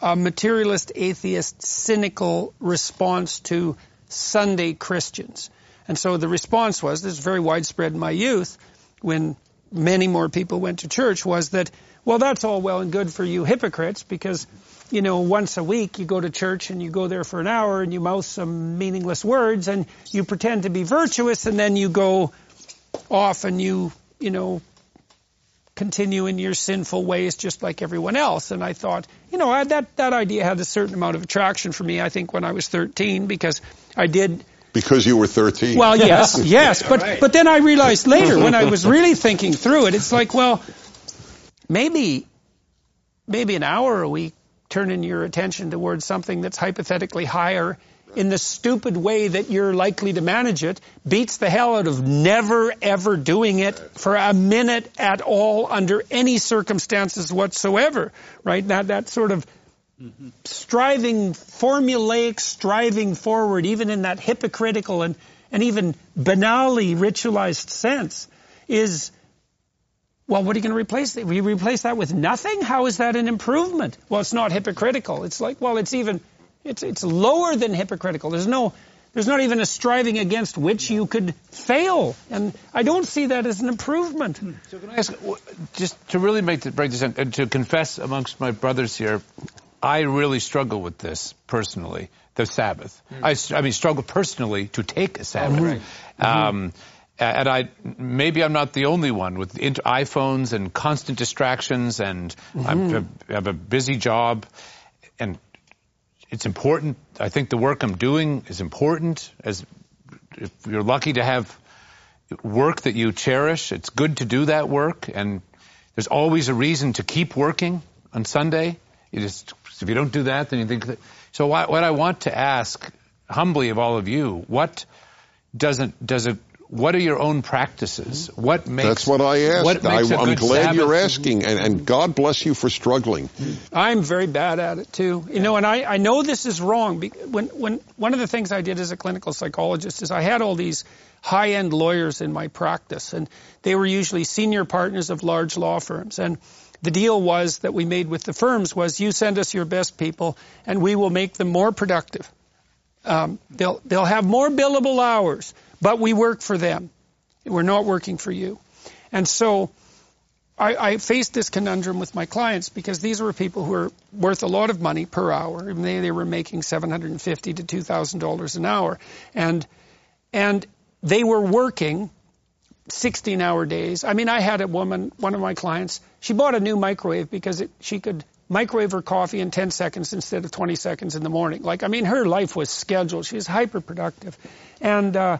a materialist, atheist, cynical response to Sunday Christians. And so the response was, this is very widespread in my youth, when many more people went to church, was that, well, that's all well and good for you hypocrites because, you know, once a week you go to church and you go there for an hour and you mouth some meaningless words and you pretend to be virtuous and then you go off and you, you know, continue in your sinful ways just like everyone else. And I thought, you know, I, that, that idea had a certain amount of attraction for me, I think, when I was 13 because I did Because you were 13. well, yes, yes, but but then I realized later when I was really thinking through it, it's like, well, maybe maybe an hour a week turning your attention towards something that's hypothetically higher in the stupid way that you're likely to manage it beats the hell out of never ever doing it for a minute at all under any circumstances whatsoever, right? That that sort of striving, formulaic striving forward, even in that hypocritical and, and even banally ritualized sense, is, well, what are you going to replace it? You replace that with nothing? How is that an improvement? Well, it's not hypocritical. It's like, well, it's even, it's, it's lower than hypocritical. There's no, there's not even a striving against which you could fail. And I don't see that as an improvement. Hmm. So can I ask, just to really make the, break this down, and to confess amongst my brothers here, I really struggle with this personally, the Sabbath. Hmm. I mean, struggle personally to take a Sabbath. Oh, um, mm-hmm. and I maybe I'm not the only one with int- iPhones and constant distractions, and I'm, I have a busy job, and it's important. I think the work I'm doing is important. As if you're lucky to have work that you cherish, it's good to do that work, and there's always a reason to keep working on Sunday. You just if you don't do that, then you think that. So what, what I want to ask humbly of all of you, what doesn't does it? What are your own practices? What makes That's what I asked. What I, makes a I'm glad Sabbath? you're asking, and, and God bless you for struggling. I'm very bad at it too. You know, and I, I know this is wrong. When, when, one of the things I did as a clinical psychologist is I had all these high-end lawyers in my practice, and they were usually senior partners of large law firms. And the deal was that we made with the firms was you send us your best people, and we will make them more productive. Um, they'll they'll have more billable hours, but we work for them. We're not working for you. And so I, I faced this conundrum with my clients because these were people who were worth a lot of money per hour. They, they were making 750 to $2,000 an hour. And, and they were working 16 hour days. I mean, I had a woman, one of my clients, she bought a new microwave because it, she could microwave her coffee in 10 seconds instead of 20 seconds in the morning. Like, I mean, her life was scheduled. She was hyper productive. And, uh,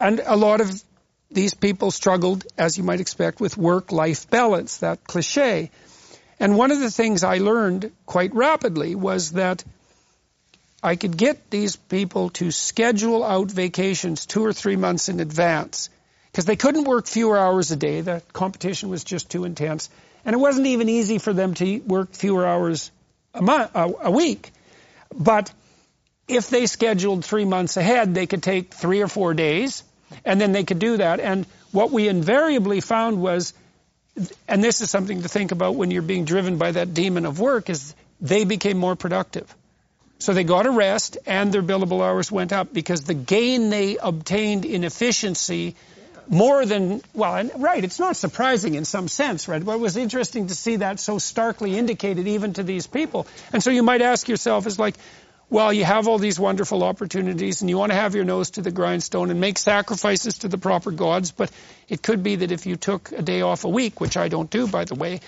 and a lot of these people struggled, as you might expect, with work-life balance, that cliche. And one of the things I learned quite rapidly was that I could get these people to schedule out vacations two or three months in advance because they couldn't work fewer hours a day. The competition was just too intense. And it wasn't even easy for them to work fewer hours a, month, a week. But if they scheduled three months ahead, they could take three or four days and then they could do that. And what we invariably found was, and this is something to think about when you're being driven by that demon of work, is they became more productive. So they got a rest and their billable hours went up because the gain they obtained in efficiency more than, well, right, it's not surprising in some sense, right? But it was interesting to see that so starkly indicated even to these people. And so you might ask yourself, is like, well, you have all these wonderful opportunities and you want to have your nose to the grindstone and make sacrifices to the proper gods, but it could be that if you took a day off a week, which I don't do, by the way,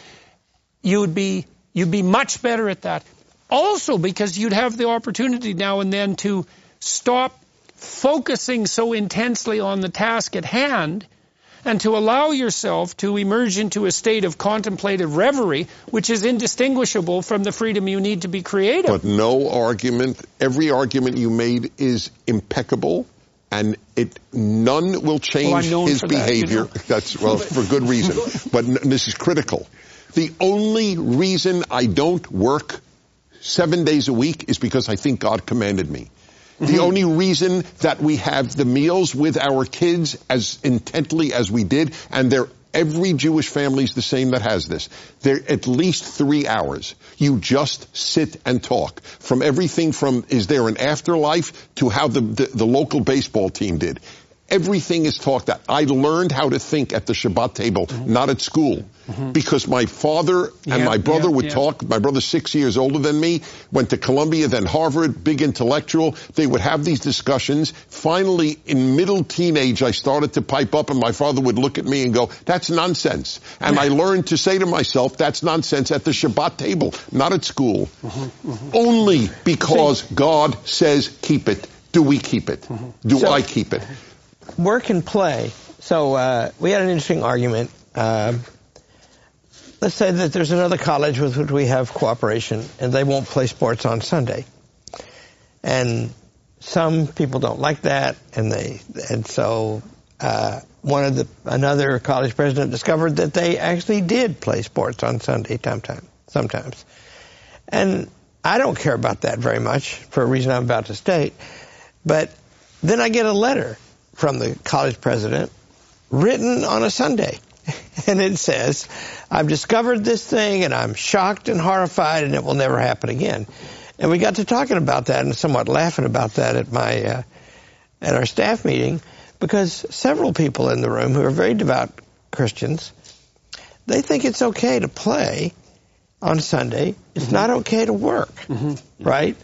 you'd be, you'd be much better at that. Also because you'd have the opportunity now and then to stop focusing so intensely on the task at hand and to allow yourself to emerge into a state of contemplative reverie, which is indistinguishable from the freedom you need to be creative. But no argument, every argument you made is impeccable. And it none will oh, change well, his behavior. That, you know. That's well for good reason. but this is critical. The only reason I don't work seven days a week is because I think God commanded me. The mm-hmm. only reason that we have the meals with our kids as intently as we did, and they're Every Jewish family is the same that has this. They're at least three hours. You just sit and talk. From everything from is there an afterlife to how the, the, the local baseball team did. Everything is talked about. I learned how to think at the Shabbat table, mm-hmm. not at school. Mm-hmm. Because my father and yeah, my brother yeah, would yeah. talk. My brother's six years older than me, went to Columbia, then Harvard, big intellectual. They would have these discussions. Finally, in middle teenage, I started to pipe up and my father would look at me and go, that's nonsense. And I learned to say to myself, that's nonsense at the Shabbat table, not at school. Mm-hmm, mm-hmm. Only because God says keep it, do we keep it? Mm-hmm. Do so, I keep it? Work and play. So uh, we had an interesting argument. Uh, let's say that there's another college with which we have cooperation and they won't play sports on Sunday. And some people don't like that and they, and so, uh, one of the, another college president discovered that they actually did play sports on Sunday sometime, sometimes. And I don't care about that very much for a reason I'm about to state. But then I get a letter from the college president written on a Sunday and it says, I've discovered this thing and I'm shocked and horrified and it will never happen again. And we got to talking about that and somewhat laughing about that at my, uh, at our staff meeting because several people in the room who are very devout Christians, they think it's okay to play on Sunday. It's mm-hmm. not okay to work, mm-hmm. right?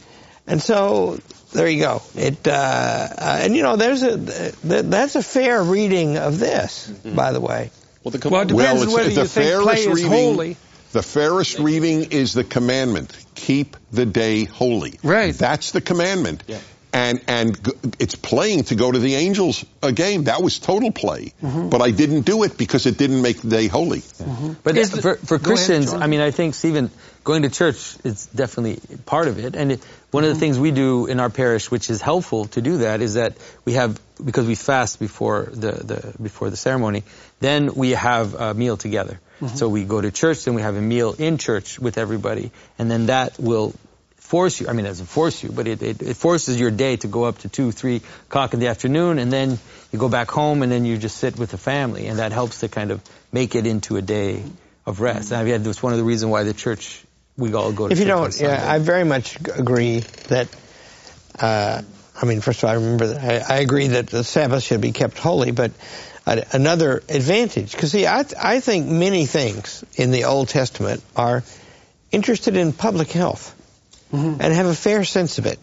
And so there you go. It uh, uh, and you know there's a that's a fair reading of this, mm-hmm. by the way. Well, the com- well, it depends well, whether the you think play is reading, holy. The fairest reading is the commandment: keep the day holy. Right. That's the commandment. Yeah. And and it's playing to go to the Angels a game. That was total play, mm-hmm. but I didn't do it because it didn't make the day holy. Mm-hmm. But the, for, for Christians, ahead, I mean, I think Stephen, going to church is definitely part of it. And it, one mm-hmm. of the things we do in our parish, which is helpful to do that, is that we have because we fast before the, the before the ceremony. Then we have a meal together. Mm-hmm. So we go to church, then we have a meal in church with everybody, and then that will force you. I mean, it doesn't force you, but it, it, it, forces your day to go up to two, three o'clock in the afternoon, and then you go back home, and then you just sit with the family, and that helps to kind of make it into a day of rest. And I've that's one of the reasons why the church we all go to. If you don't, yeah, I very much agree that uh, I mean, first of all, I remember that I, I agree that the Sabbath should be kept holy, but uh, another advantage, because see, I, I think many things in the Old Testament are interested in public health and have a fair sense of it.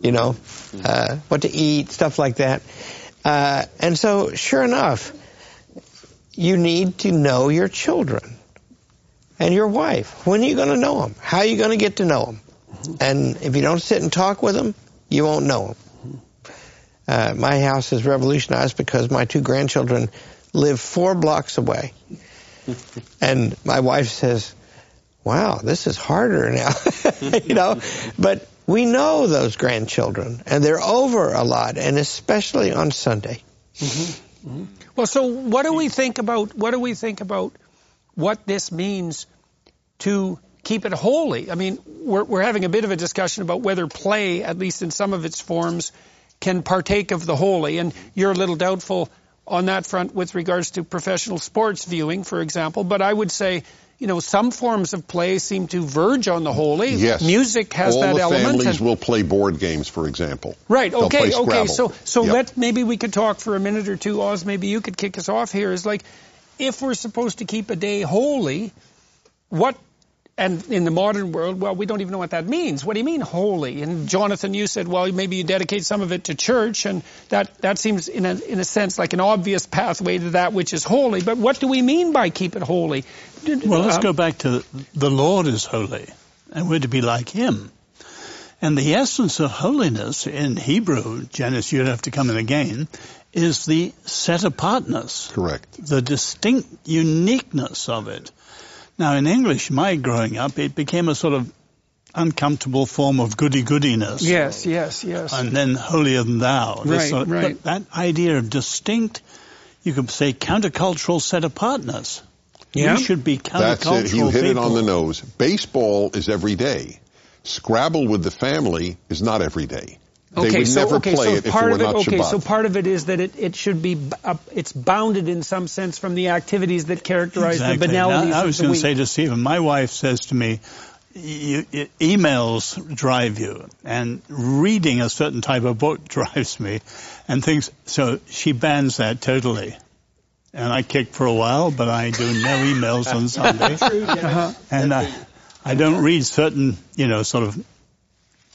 You know, uh, what to eat, stuff like that. Uh, and so, sure enough, you need to know your children and your wife. When are you going to know them? How are you going to get to know them? And if you don't sit and talk with them, you won't know them. Uh, my house is revolutionized because my two grandchildren live four blocks away. and my wife says, wow, this is harder now, you know, but we know those grandchildren and they're over a lot and especially on Sunday. Well, so what do we think about what do we think about what this means to keep it holy? I mean, we're, we're having a bit of a discussion about whether play, at least in some of its forms, can partake of the holy, and you're a little doubtful on that front with regards to professional sports viewing, for example. But I would say, you know, some forms of play seem to verge on the holy. Yes. Music has All that the element. families and- will play board games, for example. Right. They'll Okay. play Okay. So so Yep. let maybe we could talk for a minute or two. Os, maybe you could kick us off here. Is like if we're supposed to keep a day holy, what? And in the modern world, well, we don't even know what that means. What do you mean holy? And Jonathan, you said, well, maybe you dedicate some of it to church, and that that seems in a in a sense like an obvious pathway to that which is holy. But what do we mean by keep it holy? Well, let's Um, go back to the Lord is holy, and we're to be like Him. And the essence of holiness in Hebrew, Janice, you'd have to come in again, is the set apartness, Correct. the distinct uniqueness of it. Now, in English, my growing up, it became a sort of uncomfortable form of goody-goodiness. Yes. Yes. Yes. And then holier than thou. Right, sort of- right. But that idea of distinct, you could say countercultural set apartness. Yeah. We should be countercultural. That's countercultural it. You hit it on the nose. Baseball is every day. Scrabble with the family is not every day. They Okay, would so never okay, play so it if part it were of it, not okay, Shabbat. so part of it is that it, it should be uh, it's bounded in some sense from the activities that characterize Exactly. the banalities Now, I of was going to say to Stephen, my wife says to me, you, you, emails drive you, and reading a certain type of book drives me, and things. So she bans that totally. And I kick for a while, but I do no emails on Sunday, Uh-huh. and I, I don't read certain, you know, sort of.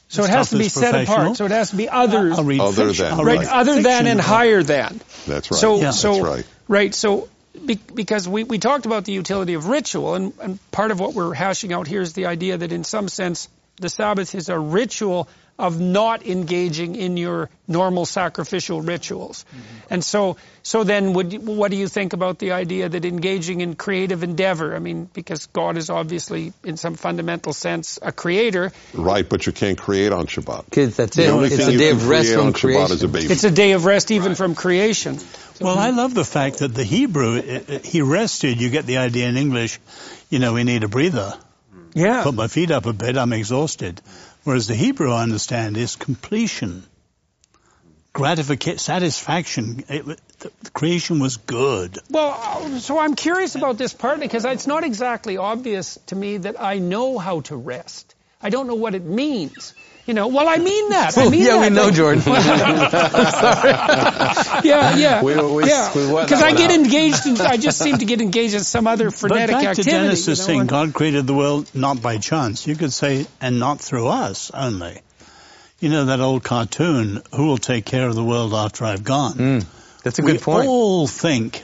So it has to be set apart. So it has to be others, I'll read Other fiction. than, I'll right? read right. Other than and about- higher than. That's right. So, Yeah. so That's right. right. So be, because we, we talked about the utility of ritual, and, and part of what we're hashing out here is the idea that in some sense the Sabbath is a ritual of not engaging in your normal sacrificial rituals. Mm-hmm. And so, so then, would you, what do you think about the idea that engaging in creative endeavor? I mean, because God is obviously, in some fundamental sense, a creator. Right, but you can't create on Shabbat. Kids, that's The it. only It's thing a day of rest from on Shabbat is a creation. baby. It's a day of rest even from creation. Well, I love the fact that the Hebrew, it, it- he rested. You get the idea in English, you know, we need a breather. Yeah. Put my feet up a bit, I'm exhausted. Whereas the Hebrew, I understand, is completion, gratification, satisfaction. It, the creation was good. Well, uh, so I'm curious about this partly because it's not exactly obvious to me that I know how to rest. I don't know what it means. You know, well, I mean that. I mean yeah, that. we know, Like- Jordan. yeah, yeah, We- we- yeah. Because that I get out. engaged in. I just seem to get engaged in some other frenetic But back activity. to Genesis you know, saying and- God created the world not by chance. You could say, and not through us only. You know that old cartoon, Who Will Take Care of the World After I've Gone? Mm, that's a we good point. all think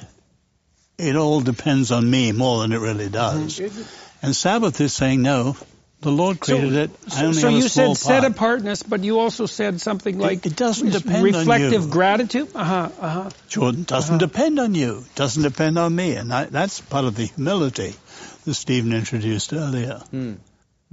it all depends on me more than it really does. Mm-hmm. And Sabbath is saying, no, the Lord created it. I So, only so have a you small said set part. apartn't, but you also said something like it doesn't is depend on reflective you. gratitude. Uh huh. Uh huh. Jordan doesn't Uh-huh. depend on you. Doesn't depend on me. And I, that's part of the humility that Stephen introduced earlier.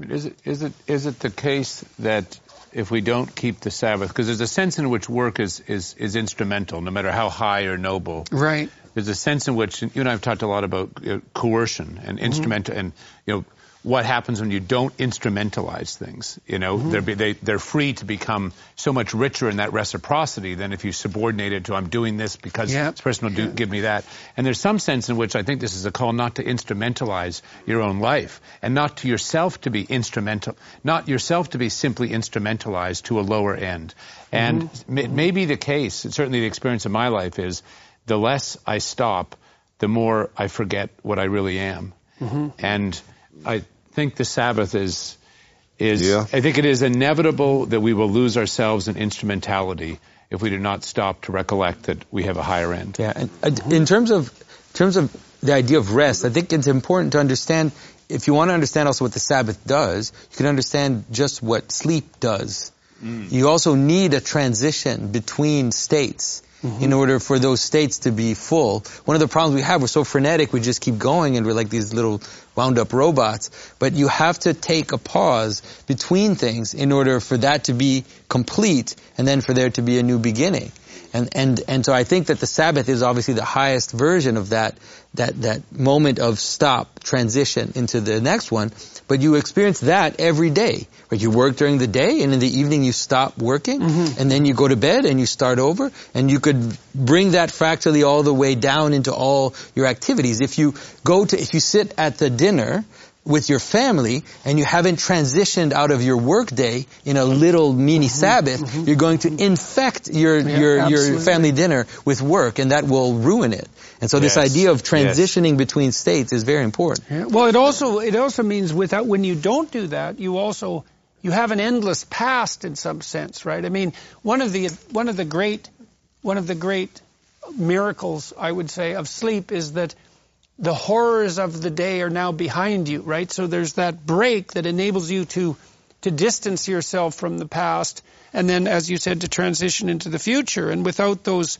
Is it is it is it the case that if we don't keep the Sabbath, because there's a sense in which work is, is is instrumental, no matter how high or noble. Right. There's a sense in which you and I have talked a lot about uh, coercion and instrumental, and you know what happens when you don't instrumentalize things. You know, Mm-hmm. they're, be- they, they're free to become so much richer in that reciprocity than if you subordinate it to I'm doing this because Yeah. this person will do, give me that. And there's some sense in which I think this is a call not to instrumentalize your own life and not to yourself to be instrumental, not yourself to be simply instrumentalized to a lower end. And Mm-hmm. it may be the case, certainly the experience of my life is the less I stop, the more I forget what I really am. Mm-hmm. And I think the Sabbath is is Yeah. I think it is inevitable that we will lose ourselves in instrumentality if we do not stop to recollect that we have a higher end. Yeah, and uh, in terms of in terms of the idea of rest, I think it's important to understand. If you want to understand also what the Sabbath does, you can understand just what sleep does. You also need a transition between states Mm-hmm. in order for those states to be full. One of the problems we have, we're so frenetic, we just keep going and we're like these little wound up robots. But you have to take a pause between things in order for that to be complete and then for there to be a new beginning. And, and, and so I think that the Sabbath is obviously the highest version of that, that, that moment of stop, transition into the next one. But you experience that every day. Right? You work during the day and in the evening you stop working mm-hmm. and then you go to bed and you start over and you could bring that fractally all the way down into all your activities. If you go to, if you sit at the dinner with your family and you haven't transitioned out of your work day in a little mini mm-hmm. Sabbath, mm-hmm. you're going to infect your, your, your absolutely. family dinner with work and that will ruin it. And so this idea of Yes. transitioning between states is very important. Yeah. Well, it also it also means without when you don't do that, you also you have an endless past in some sense, right? I mean, one of the one of the great one of the great miracles I would say of sleep is that the horrors of the day are now behind you, right? So there's that break that enables you to to distance yourself from the past and then as you said to transition into the future and without those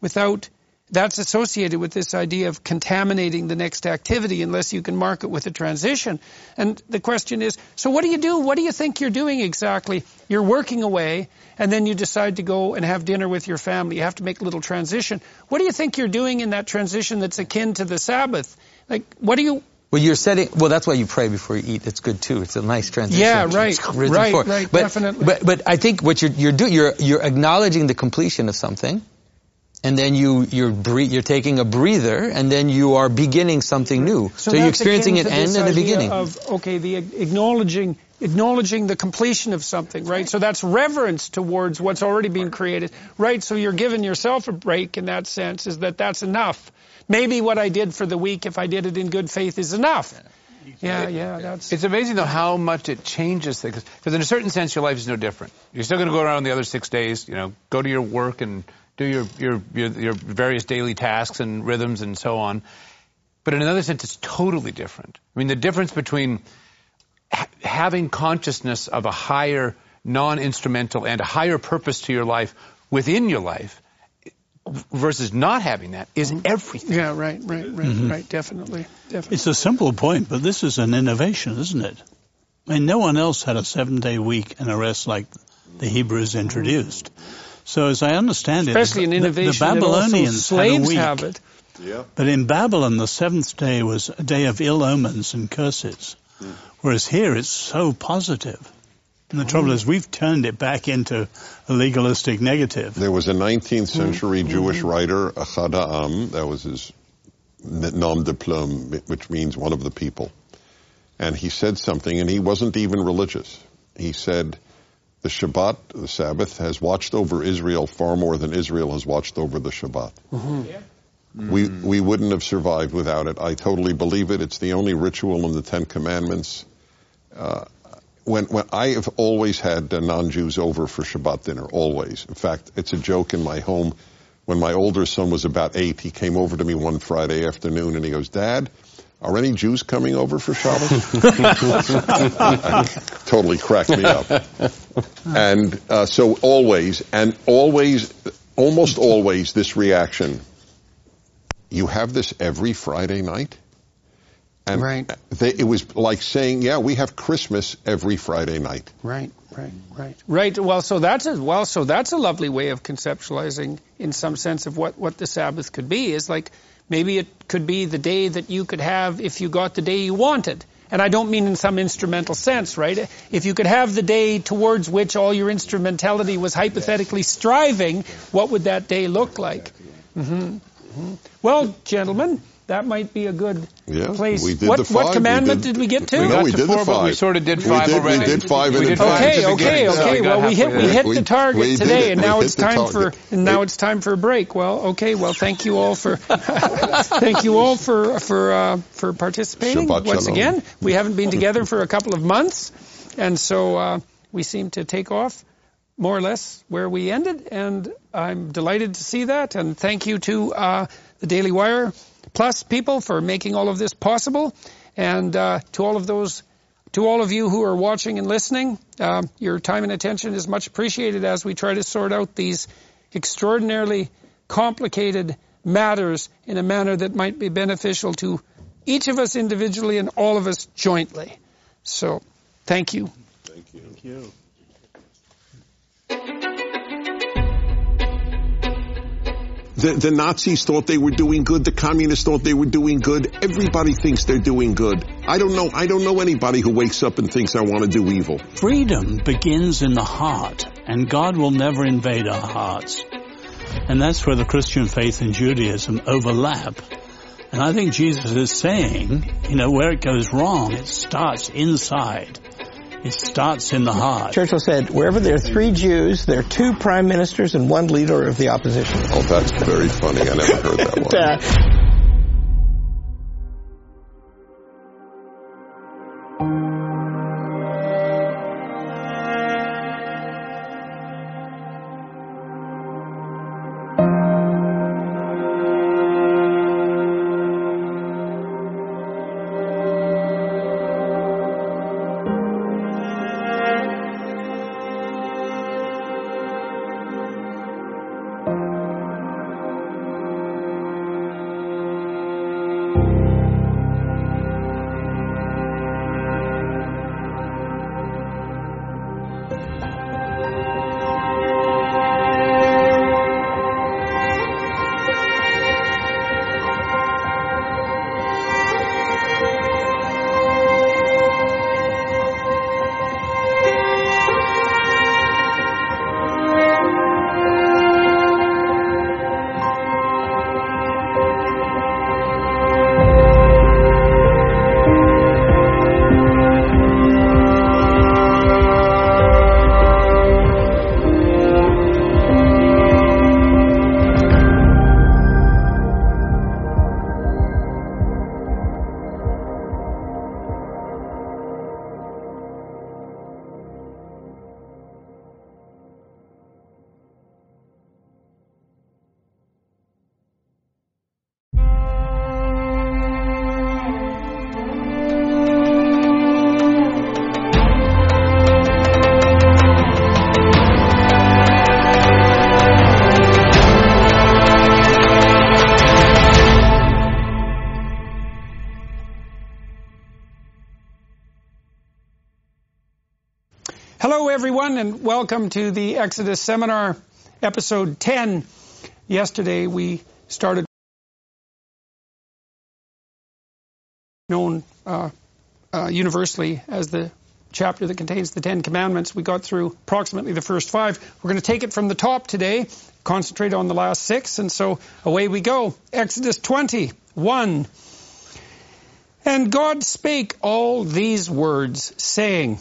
without that's associated with this idea of contaminating the next activity unless you can mark it with a transition. And the question is, so what do you do? What do you think you're doing exactly? You're working away and then you decide to go and have dinner with your family. You have to make a little transition. What do you think you're doing in that transition that's akin to the Sabbath? Like, what do you, Well, you're setting. Well, that's why you pray before you eat. It's good too. It's a nice transition. Yeah, right. Right, right, But, definitely. But but I think what you're you're doing you're you're acknowledging the completion of something, and then you you're bre- you're taking a breather, and then you are beginning something new. So, you're experiencing akin an to end this and a idea beginning. Of okay, the acknowledging acknowledging the completion of something, right? So that's reverence towards what's already been created, right? So you're giving yourself a break in that sense. Is that that's enough? Maybe what I did for the week, if I did it in good faith, is enough. Yeah, yeah, that's. It's amazing though how much it changes things. Because in a certain sense, your life is no different. You're still going to go around the other six days. You know, go to your work and do your your your, your various daily tasks and rhythms and so on. But in another sense, it's totally different. I mean, the difference between ha- having consciousness of a higher non-instrumental and a higher purpose to your life within your life versus not having that is mm-hmm. everything. yeah, right, right, right, mm-hmm. right. Definitely, definitely. It's a simple point, but this is an innovation, isn't it? I mean, no one else had a seven-day week and a rest like the Hebrews introduced. So, as I understand Especially it, an the- innovation the, that also Babylonians had a week, have it. Yeah. but in Babylon, the seventh day was a day of ill omens and curses, hmm. whereas here it's so positive. And the trouble is, we've turned it back into a legalistic negative. There was a 19th hmm. century hmm. Jewish writer, Achad Ha'am, that was his nom de plume, which means one of the people. And he said something, and he wasn't even religious. He said, the Shabbat, the Sabbath, has watched over Israel far more than Israel has watched over the Shabbat. We, we wouldn't have survived without it. I totally believe it. It's the only ritual in the Ten Commandments. Uh, when, when I have always had uh, non-Jews over for Shabbat dinner, always. In fact, it's a joke in my home. When my older son was about eight, he came over to me one Friday afternoon and he goes, Dad, are any Jews coming over for Shabbos? totally cracked me up. And uh, so always, and always, almost always, this reaction. You have this every Friday night? And Right. they, it was like saying, yeah, we have Christmas every Friday night. Right, right, right, right. Well, so that's a well, so that's a lovely way of conceptualizing, in some sense, of what what the Sabbath could be. Is like maybe it could be the day that you could have if you got the day you wanted, And I don't mean in some instrumental sense, right? If you could have the day towards which all your instrumentality was hypothetically striving, what would that day look like? Mm-hmm. Mm-hmm. Well, gentlemen, that might be a good Yeah, place. we did what, the what commandment We did- did we get to? we We No, we to did the four, but we five. sort of did We five did- we already. did five we the did time. five at Okay, okay, so okay. we Well, we hit we hit We- the target we today, it. and now it's the time for and now it's time for a break. Well, okay. Well, thank you all for thank you all for for uh, for participating Shabbat once shalom. again. We haven't been together for a couple of months, and so uh, we seem to take off more or less where we ended, and I'm delighted to see that. And thank you to uh, the Daily Wire Plus people for making all of this possible, and uh, to all of those, to all of you who are watching and listening, uh, your time and attention is much appreciated as we try to sort out these extraordinarily complicated matters in a manner that might be beneficial to each of us individually and all of us jointly. So, thank you. Thank you. The, the Nazis thought they were doing good. The communists thought they were doing good. Everybody thinks they're doing good. I don't know. I don't know anybody who wakes up and thinks I want to do evil. Freedom begins in the heart, and God will never invade our hearts. And that's where the Christian faith and Judaism overlap. And I think Jesus is saying, you know, where it goes wrong, it starts inside. It starts in the heart. Churchill said, wherever there are three Jews, there are two prime ministers and one leader of the opposition. Oh, that's very funny. I never heard that one. Uh, and welcome to the Exodus Seminar, episode 10. Yesterday, we started known uh, uh, universally as the chapter that contains the Ten Commandments. We got through approximately the first five. We're going to take it from the top today, concentrate on the last six, and so away we go. Exodus 20, 1. And God spake all these words, saying,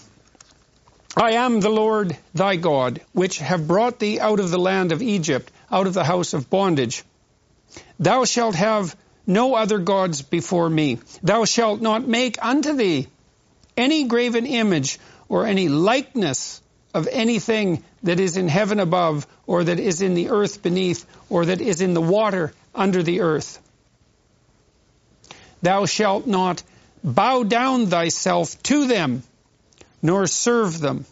I am the Lord thy God, which have brought thee out of the land of Egypt, out of the house of bondage. Thou shalt have no other gods before me. Thou shalt not make unto thee any graven image or any likeness of anything that is in heaven above, or that is in the earth beneath, or that is in the water under the earth. Thou shalt not bow down thyself to them, nor serve them.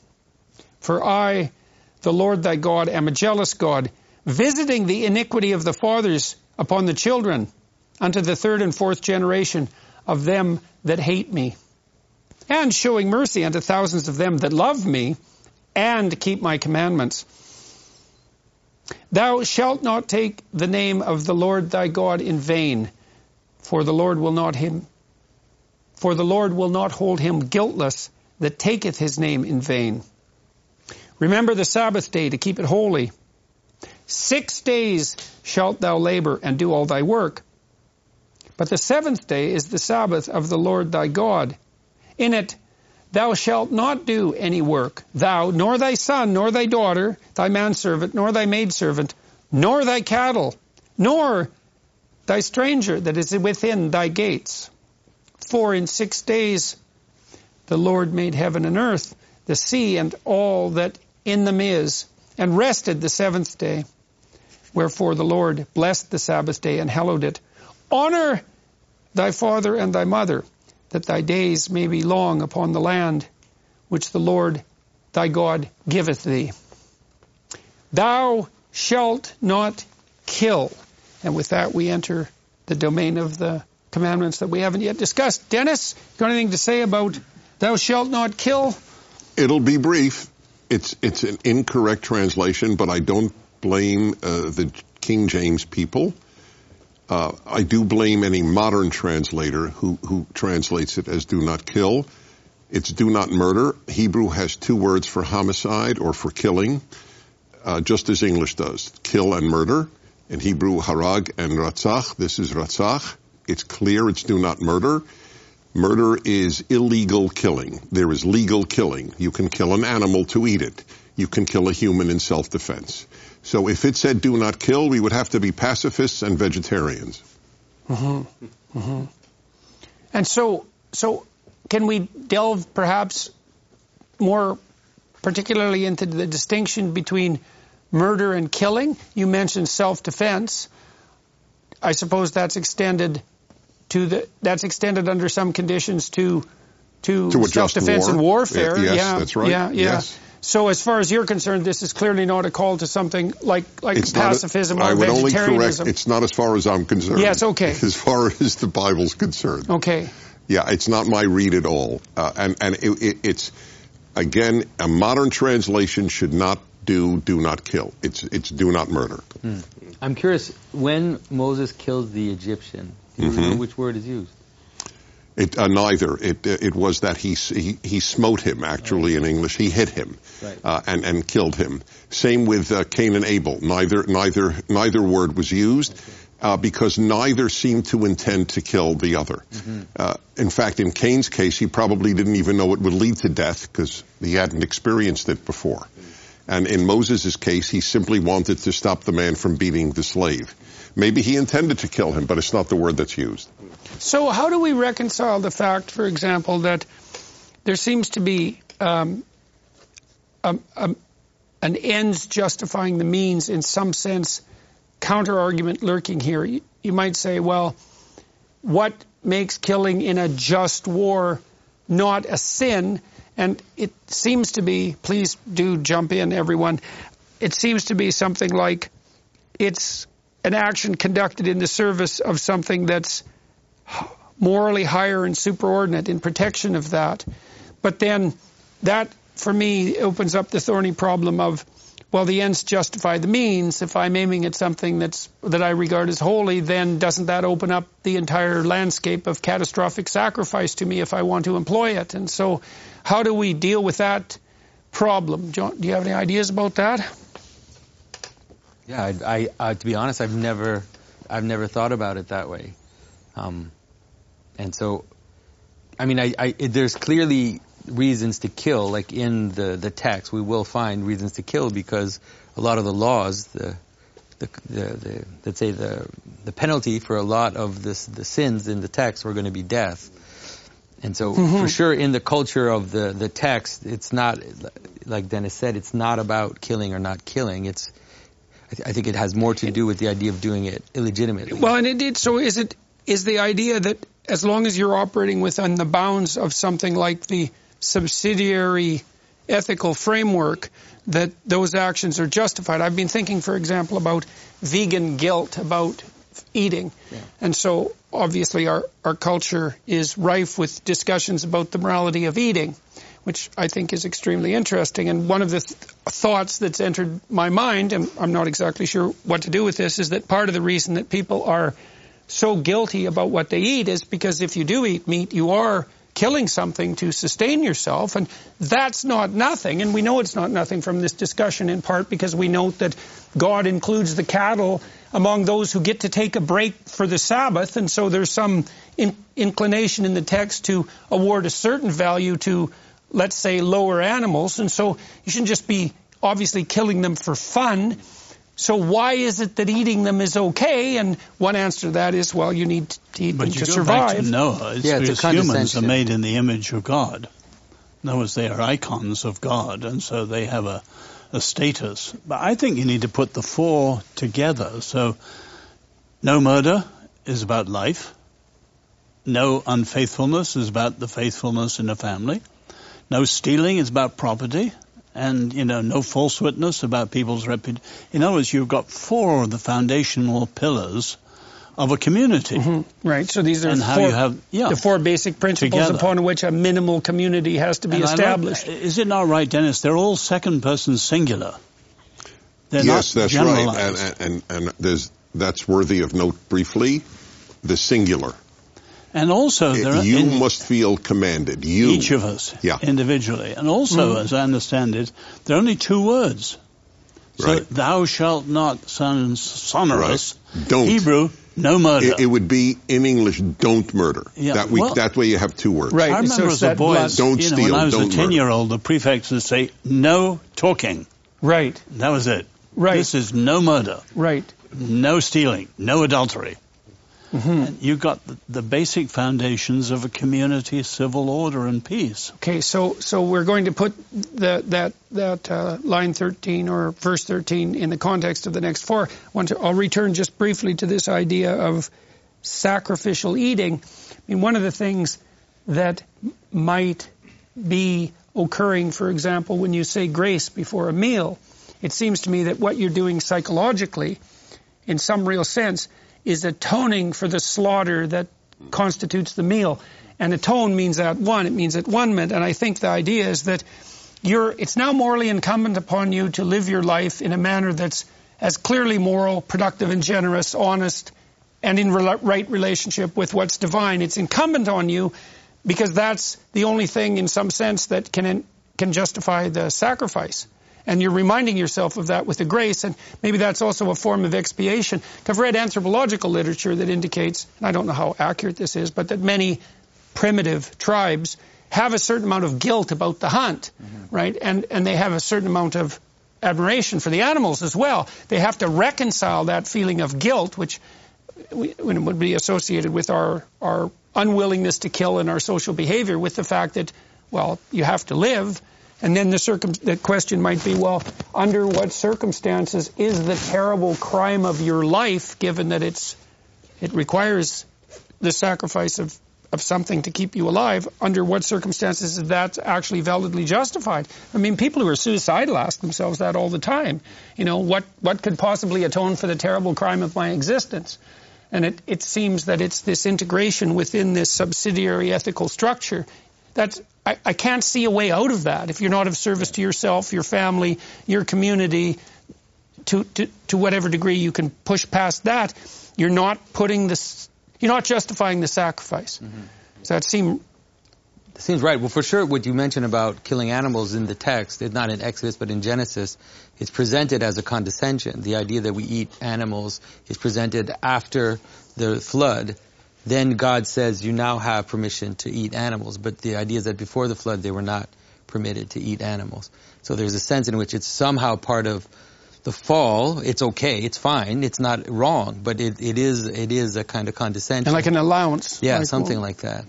For I, the Lord thy God, am a jealous God, visiting the iniquity of the fathers upon the children, unto the third and fourth generation of them that hate me, and showing mercy unto thousands of them that love me, and keep my commandments. Thou shalt not take the name of the Lord thy God in vain, for the Lord will not him for the Lord will not hold him guiltless that taketh his name in vain. Remember the Sabbath day to keep it holy. Six days shalt thou labor and do all thy work. But the seventh day is the Sabbath of the Lord thy God. In it thou shalt not do any work, thou, nor thy son, nor thy daughter, thy manservant, nor thy maidservant, nor thy cattle, nor thy stranger that is within thy gates. For in six days the Lord made heaven and earth, the sea and all that in them is, and rested the seventh day. Wherefore the Lord blessed the Sabbath day and hallowed it. Honor thy father and thy mother, that thy days may be long upon the land which the Lord thy God giveth thee. Thou shalt not kill. And with that we enter the domain of the commandments that we haven't yet discussed. Dennis, got anything to say about thou shalt not kill? It'll be brief. It's it's an incorrect translation, but I don't blame uh, the King James people. Uh, I do blame any modern translator who, who translates it as do not kill. It's do not murder. Hebrew has two words for homicide or for killing, uh, just as English does. Kill and murder. In Hebrew, harag and ratzach. This is ratzach. It's clear it's do not murder. Murder is illegal killing. There is legal killing. You can kill an animal to eat it. You can kill a human in self-defense. So if it said do not kill, we would have to be pacifists and vegetarians. Mm-hmm. Mm-hmm. And so, so can we delve perhaps more particularly into the distinction between murder and killing? You mentioned self-defense. I suppose that's extended to the that's extended under some conditions to to, To self-defense war. and warfare. Yeah, yes, yeah, that's right. Yeah, yeah. Yes. So as far as you're concerned, this is clearly not a call to something like like It's not a- pacifism I or would only correct, vegetarianism. it's not as far as I'm concerned. Yes, okay. As far as the Bible's concerned. okay. Yeah, it's not my read at all. Uh, and and it, it, it's, again, a modern translation should not do do not kill. It's, it's do not murder. I'm curious, when Moses kills the Egyptian, do you Mm-hmm. know which word is used? It, uh, neither. It, it was that he, he, he smote him, actually, in English. He hit him. Right. Uh, and, and killed him. Same with uh, Cain and Abel. Neither, neither, neither word was used. Uh, because neither seemed to intend to kill the other. Uh, in fact, in Cain's case, he probably didn't even know it would lead to death because he hadn't experienced it before. And in Moses' case, he simply wanted to stop the man from beating the slave. Maybe he intended to kill him, but it's not the word that's used. So how do we reconcile the fact, for example, that there seems to be um, a, a, an ends justifying the means in some sense, counter argument lurking here? You, you might say, well, what makes killing in a just war not a sin? And it seems to be, please do jump in, everyone. It seems to be something like it's an action conducted in the service of something that's morally higher and superordinate in protection of that. But then that, for me, opens up the thorny problem of, well, the ends justify the means. If I'm aiming at something that's that I regard as holy, then doesn't that open up the entire landscape of catastrophic sacrifice to me if I want to employ it? And so, how do we deal with that problem? Do you have any ideas about that? Yeah, I, I, I to be honest, I've never, I've never thought about it that way. Um, and so, I mean, I, I, there's clearly reasons to kill, like in the, the text, we will find reasons to kill because a lot of the laws, the, the, the, the let's say the, the penalty for a lot of this, the sins in the text were going to be death. And so, for sure, in the culture of the, the text, it's not, like Dennis said, it's not about killing or not killing. It's, I, th- I think it has more to do with the idea of doing it illegitimately. Well, and it did. So is it is the idea that as long as you're operating within the bounds of something like the subsidiary ethical framework, that those actions are justified? I've been thinking, for example, about vegan guilt about eating, and so obviously our our culture is rife with discussions about the morality of eating. Which I think is extremely interesting. And one of the th- thoughts that's entered my mind, and I'm not exactly sure what to do with this, is that part of the reason that people are so guilty about what they eat is because if you do eat meat, you are killing something to sustain yourself, and that's not nothing. And we know it's not nothing from this discussion in part because we note that God includes the cattle among those who get to take a break for the Sabbath, and so there's some in- inclination in the text to award a certain value to, let's say, lower animals, and so you shouldn't just be obviously killing them for fun. So why is it that eating them is okay? And one answer to that is, well, you need to eat but them you to go survive. Back to Noah, it's Yeah, it's because humans are made in the image of God. In other words, they are icons of God, and so they have a, a status. But I think you need to put the four together. So, no murder is about life. No unfaithfulness is about the faithfulness in a family. No stealing is about property. And, you know, no false witness about people's reputation. In other words, you've got four of the foundational pillars of a community. Mm-hmm. Right. So these are And how four, you have- yeah. the four basic principles Together. upon which a minimal community has to be And I like- established. is it not right, Dennis? They're all second person singular. They're yes, not that's right. generalized. And, and, and there's, that's worthy of note briefly. The singular. And also, there are you in must feel commanded. You. each of us Yeah. individually. And also, mm-hmm. as I understand it, there are only two words. So, Right. thou shalt not sound sonorous. Right. Don't. Hebrew, no murder. It, it would be in English, don't murder. Yeah, That, we, well- that way you have two words. Right. I so remember it's as a boy, blood- Don't you know, steal, when I was a don't murder. 10 year old, the prefects would say, no talking. Right. That was it. Right. This is no murder, Right. no stealing, no adultery. Mm-hmm. You got the, the basic foundations of a community, civil order, and peace. Okay. So so we're going to put the, that that uh, line 13 or verse 13 in the context of the next four. I want to, I'll return just briefly to this idea of sacrificial eating. I mean, one of the things that might be occurring, for example, when you say grace before a meal, it seems to me that what you're doing psychologically, in some real sense, is atoning for the slaughter that constitutes the meal. And atone means at one, it means at one minute. And I think the idea is that you're, it's now morally incumbent upon you to live your life in a manner that's as clearly moral, productive, and generous, honest, and in rela- right relationship with what's divine. It's incumbent on you because that's the only thing, in some sense, that can can justify the sacrifice. And you're reminding yourself of that with the grace, and maybe that's also a form of expiation. I've read anthropological literature that indicates, and I don't know how accurate this is, but that many primitive tribes have a certain amount of guilt about the hunt, mm-hmm. right? And and they have a certain amount of admiration for the animals as well. They have to reconcile that feeling of guilt, which we, would be associated with our our unwillingness to kill and our social behavior, with the fact that well, you have to live. And then the, circum- the question might be, well, under what circumstances is the terrible crime of your life, given that it's it requires the sacrifice of, of something to keep you alive, under what circumstances is that actually validly justified? I mean, people who are suicidal ask themselves that all the time. You know, what, what could possibly atone for the terrible crime of my existence? And it, it seems that it's this integration within this subsidiary ethical structure. That's, I, I can't see a way out of that if you're not of service to yourself, your family, your community, to, to, to whatever degree you can push past that, you're not putting this, you're not justifying the sacrifice. Mm-hmm. Does that seem Seems right. Well, for sure, what you mentioned about killing animals in the text, it's not in Exodus, but in Genesis, it's presented as a condescension. The idea that we eat animals is presented after the flood. Then God says you now have permission to eat animals. But the idea is that before the flood, they were not permitted to eat animals. So there's a sense in which it's somehow part of the fall. It's okay. It's fine. It's not wrong. But it, it is it is a kind of condescension. and like an allowance? yeah, like, something well, like that.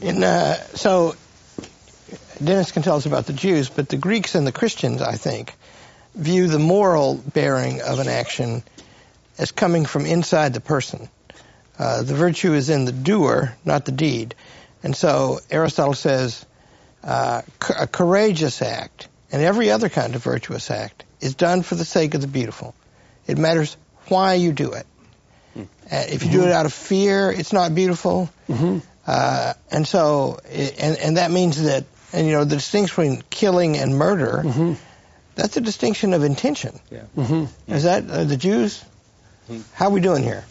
In, uh, so Dennis can tell us about the Jews, but the Greeks and the Christians, I think, view the moral bearing of an action as coming from inside the person. Uh, the virtue is in the doer, not the deed. And so Aristotle says uh, a courageous act and every other kind of virtuous act is done for the sake of the beautiful. It matters why you do it. Uh, if you do it out of fear, it's not beautiful. Uh, and so, and, and that means that, and you know, the distinction between killing and murder, that's a distinction of intention. Yeah. Mhm. Is that uh, the Jews? How are we doing here?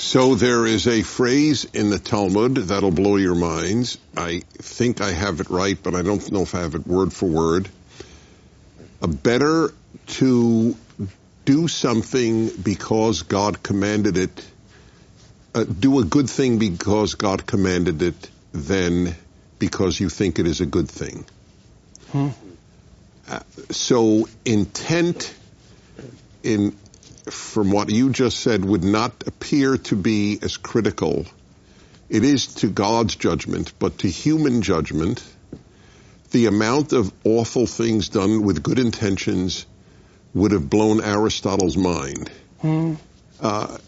So there is a phrase in the Talmud that'll blow your minds. I think I have it right, but I don't know if I have it word for word. A better to do something because God commanded it, uh, do a good thing because God commanded it than because you think it is a good thing. Hmm. Uh, so intent in from what you just said would not appear to be as critical. It is to God's judgment, but to human judgment, the amount of awful things done with good intentions would have blown Aristotle's mind. Hmm. Uh,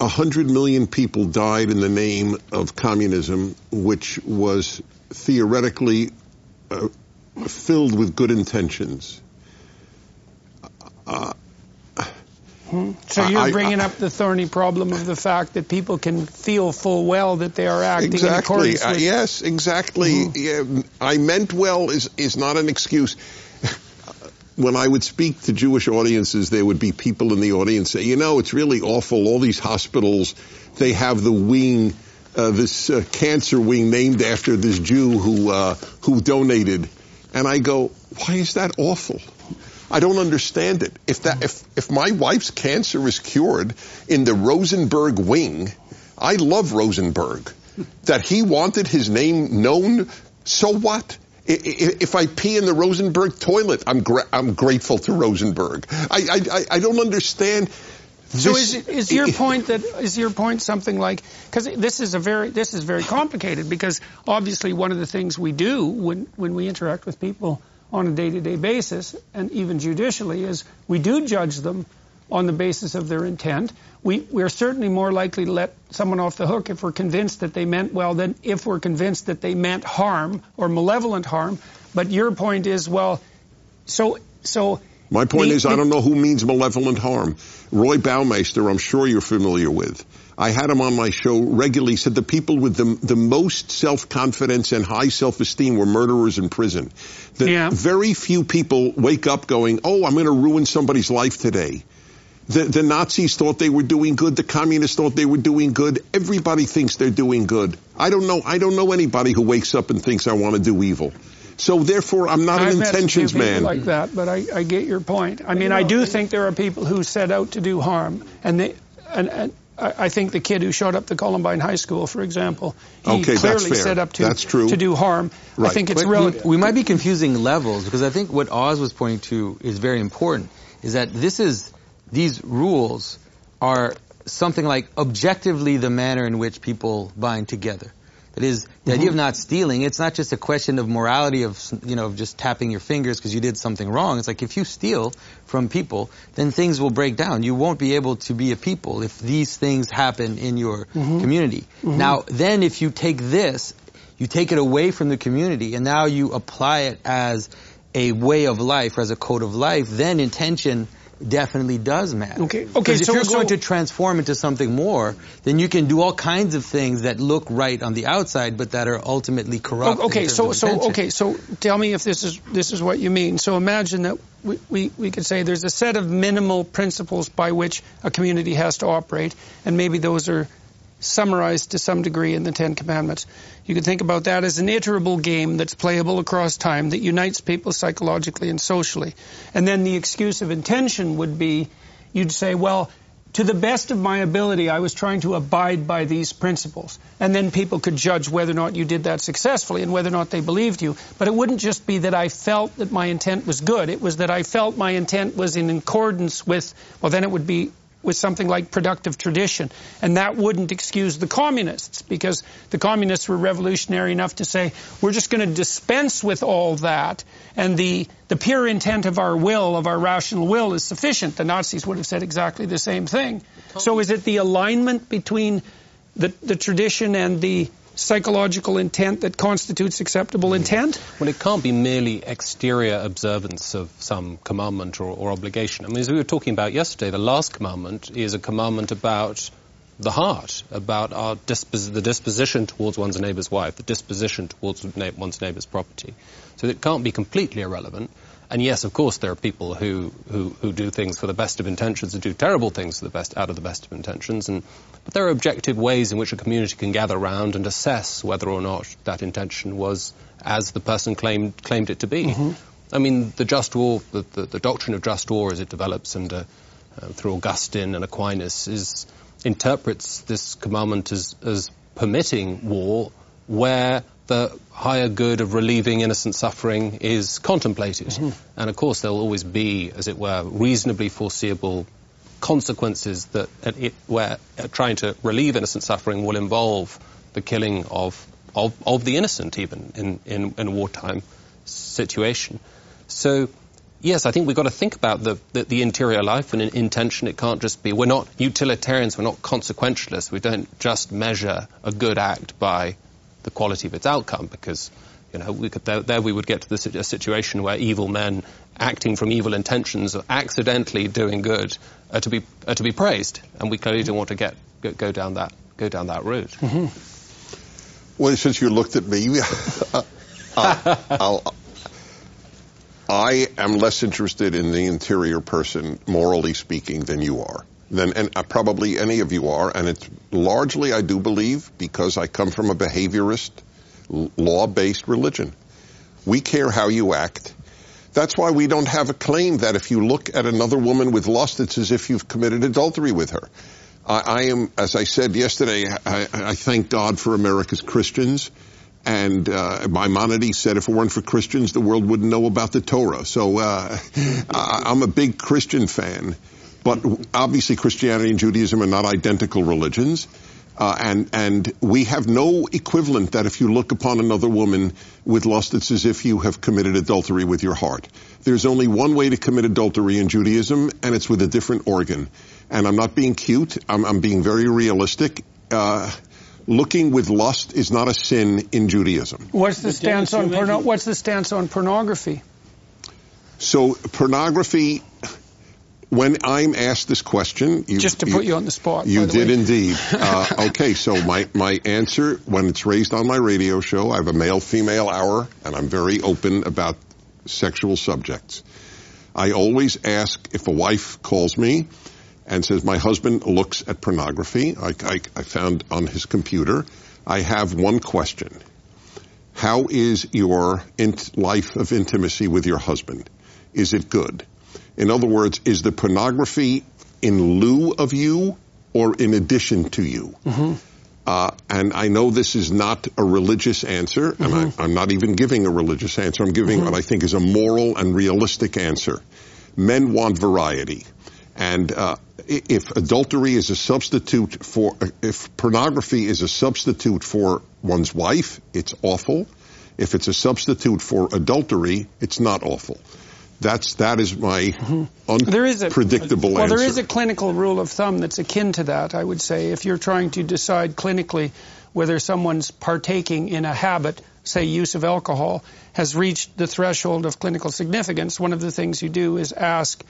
a hundred million people died in the name of communism, which was theoretically uh, filled with good intentions. Uh, So you're I- bringing I- up the thorny problem of the fact that people can feel full well that they are acting in exactly. accordance Uh, yes, exactly. Yeah, I meant well is is not an excuse. When I would speak to Jewish audiences, there would be people in the audience say, "You know, it's really awful. All these hospitals, they have the wing, uh, this uh, cancer wing named after this Jew who uh, who donated," and I go, "Why is that awful?" I don't understand it. If that if if my wife's cancer is cured in the Rosenberg wing, I love Rosenberg. That he wanted his name known, so what? If I pee in the Rosenberg toilet, I'm gra- I'm grateful to Rosenberg. I I I- don't understand. So this- is, your point that is your point something like because this is a very this is very complicated because obviously one of the things we do when when we interact with people on a day-to-day basis and even judicially is we do judge them on the basis of their intent. We we're certainly more likely to let someone off the hook if we're convinced that they meant well than if we're convinced that they meant harm or malevolent harm. But your point is well, so so. My point the- is, I don't know who means malevolent harm. Roy Baumeister, I'm sure you're familiar with. I had him on my show regularly. Said the people with the the most self confidence and high self esteem were murderers in prison. That Yeah. very few people wake up going, "Oh, I'm going to ruin somebody's life today." The, the Nazis thought they were doing good. The communists thought they were doing good. Everybody thinks they're doing good. I don't know. I don't know anybody who wakes up and thinks I want to do evil. So therefore, I'm not I've an met a few intentions people man. like that, but I, I get your point. I mean, I do think there are people who set out to do harm, and they, and, and I I think the kid who showed up to Columbine High School, for example, he Okay, clearly set up to That's true. to do harm. I think it's But relative. we, we might be confusing levels because I think what Os was pointing to is very important. Is that this is these rules are something like objectively the manner in which people bind together. That is the idea of mm-hmm. not stealing. It's not just a question of morality of you know of just tapping your fingers because you did something wrong. It's like if you steal from people, then things will break down. You won't be able to be a people if these things happen in your mm-hmm. community. Mm-hmm. Now, then if you take this, you take it away from the community, and now you apply it as a way of life, or as a code of life, then intention definitely does matter. Okay, okay, Because if so- you're so- going to transform into something more, then you can do all kinds of things that look right on the outside, but that are ultimately corrupt. Okay, so so okay, so tell me if this is this is what you mean. So imagine that we, we, we could say there's a set of minimal principles by which a community has to operate, and maybe those are summarized to some degree in the Ten Commandments. You could think about that as an iterable game that's playable across time that unites people psychologically and socially. And then the excuse of intention would be you'd say, well, to the best of my ability, I was trying to abide by these principles. And then people could judge whether or not you did that successfully and whether or not they believed you. But it wouldn't just be that I felt that my intent was good. It was that I felt my intent was in accordance with, well, then it would be with something like productive tradition. And that wouldn't excuse the communists because the communists were revolutionary enough to say, we're just going to dispense with all that. And the, the pure intent of our will, of our rational will, is sufficient. The Nazis would have said exactly the same thing. So is it the alignment between the, the tradition and the psychological intent that constitutes acceptable mm. intent? Well, it can't be merely exterior observance of some commandment or, or obligation. I mean, as we were talking about yesterday, the last commandment is a commandment about the heart, about our dispos- the disposition towards one's neighbour's wife, the disposition towards na- one's neighbour's property. So it can't be completely irrelevant. And yes, of course, there are people who, who, who do things for the best of intentions and do terrible things for the best out of the best of intentions. And but there are objective ways in which a community can gather around and assess whether or not that intention was as the person claimed claimed it to be. Mm-hmm. I mean, the just war, the, the, the, doctrine of just war as it develops under uh, through Augustine and Aquinas is interprets this commandment as, as permitting war where the higher good of relieving innocent suffering is contemplated. Mm-hmm. And of course, there will always be, as it were, reasonably foreseeable consequences that it, where uh, trying to relieve innocent suffering will involve the killing of, of, of the innocent, even in, in, in a wartime situation. So, yes, I think we've got to think about the, the, the, interior life and intention. It can't just be, we're not utilitarians, we're not consequentialists. We don't just measure a good act by the quality of its outcome because you know, we could, there, there, we would get to the, a situation where evil men acting from evil intentions or accidentally doing good are to be are to be praised, and we clearly don't want to get go, go down that go down that route. Mm-hmm. Well, since you looked at me, uh, I am less interested in the interior person, morally speaking, than you are than and, uh, probably any of you are, and it's largely, I do believe, because I come from a behaviorist, law-based religion. We care how you act. That's why we don't have a claim that if you look at another woman with lust, it's as if you've committed adultery with her. I, I am, as I said yesterday, I, I, thank God for America's Christians. And uh, Maimonides said, if it weren't for Christians, the world wouldn't know about the Torah. So uh, I'm a big Christian fan. But obviously, Christianity and Judaism are not identical religions. Uh, and and we have no equivalent that if you look upon another woman with lust, it's as if you have committed adultery with your heart. There's only one way to commit adultery in Judaism, and it's with a different organ. And I'm not being cute. I'm, I'm being very realistic. Uh, looking with lust is not a sin in Judaism. What's the stance on porno- What's the stance on pornography? So pornography when I'm asked this question, you, just to put you, you on the spot. You the did way. indeed. Uh, okay, so my my answer when it's raised on my radio show, I have a male female hour, and I'm very open about sexual subjects. I always ask if a wife calls me and says my husband looks at pornography. I, I, I found on his computer. I have one question: How is your life of intimacy with your husband? Is it good? In other words, is the pornography in lieu of you or in addition to you? Mm-hmm. Uh, and I know this is not a religious answer, and mm-hmm. I, am not even giving a religious answer. I'm giving mm-hmm. what I think is a moral and realistic answer. Men want variety. And uh, if adultery is a substitute for, if pornography is a substitute for one's wife, it's awful. If it's a substitute for adultery, it's not awful. That's that is my mm-hmm. unpredictable well, answer. there is a clinical rule of thumb that's akin to that. I would say if you're trying to decide clinically whether someone's partaking in a habit, say use of alcohol, has reached the threshold of clinical significance, one of the things you do is ask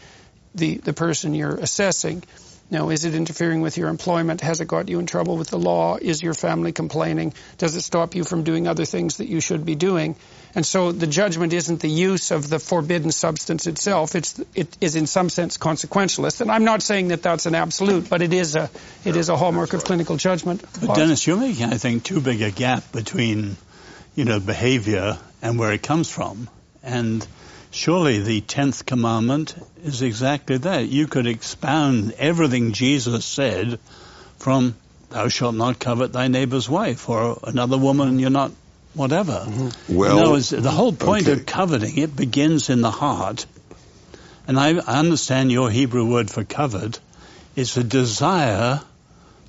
the the person you're assessing now, is it interfering with your employment? Has it got you in trouble with the law? Is your family complaining? Does it stop you from doing other things that you should be doing? And so the judgment isn't the use of the forbidden substance itself. It's, it is in some sense consequentialist. And I'm not saying that that's an absolute, but it is a, it is a hallmark of clinical judgment. But Dennis, you're making, I think, too big a gap between, you know, behavior and where it comes from. And Surely the tenth commandment is exactly that. You could expound everything Jesus said from thou shalt not covet thy neighbor's wife or another woman you're not whatever. Mm-hmm. Well, words, the whole point okay. of coveting it begins in the heart. And I understand your Hebrew word for covet is a desire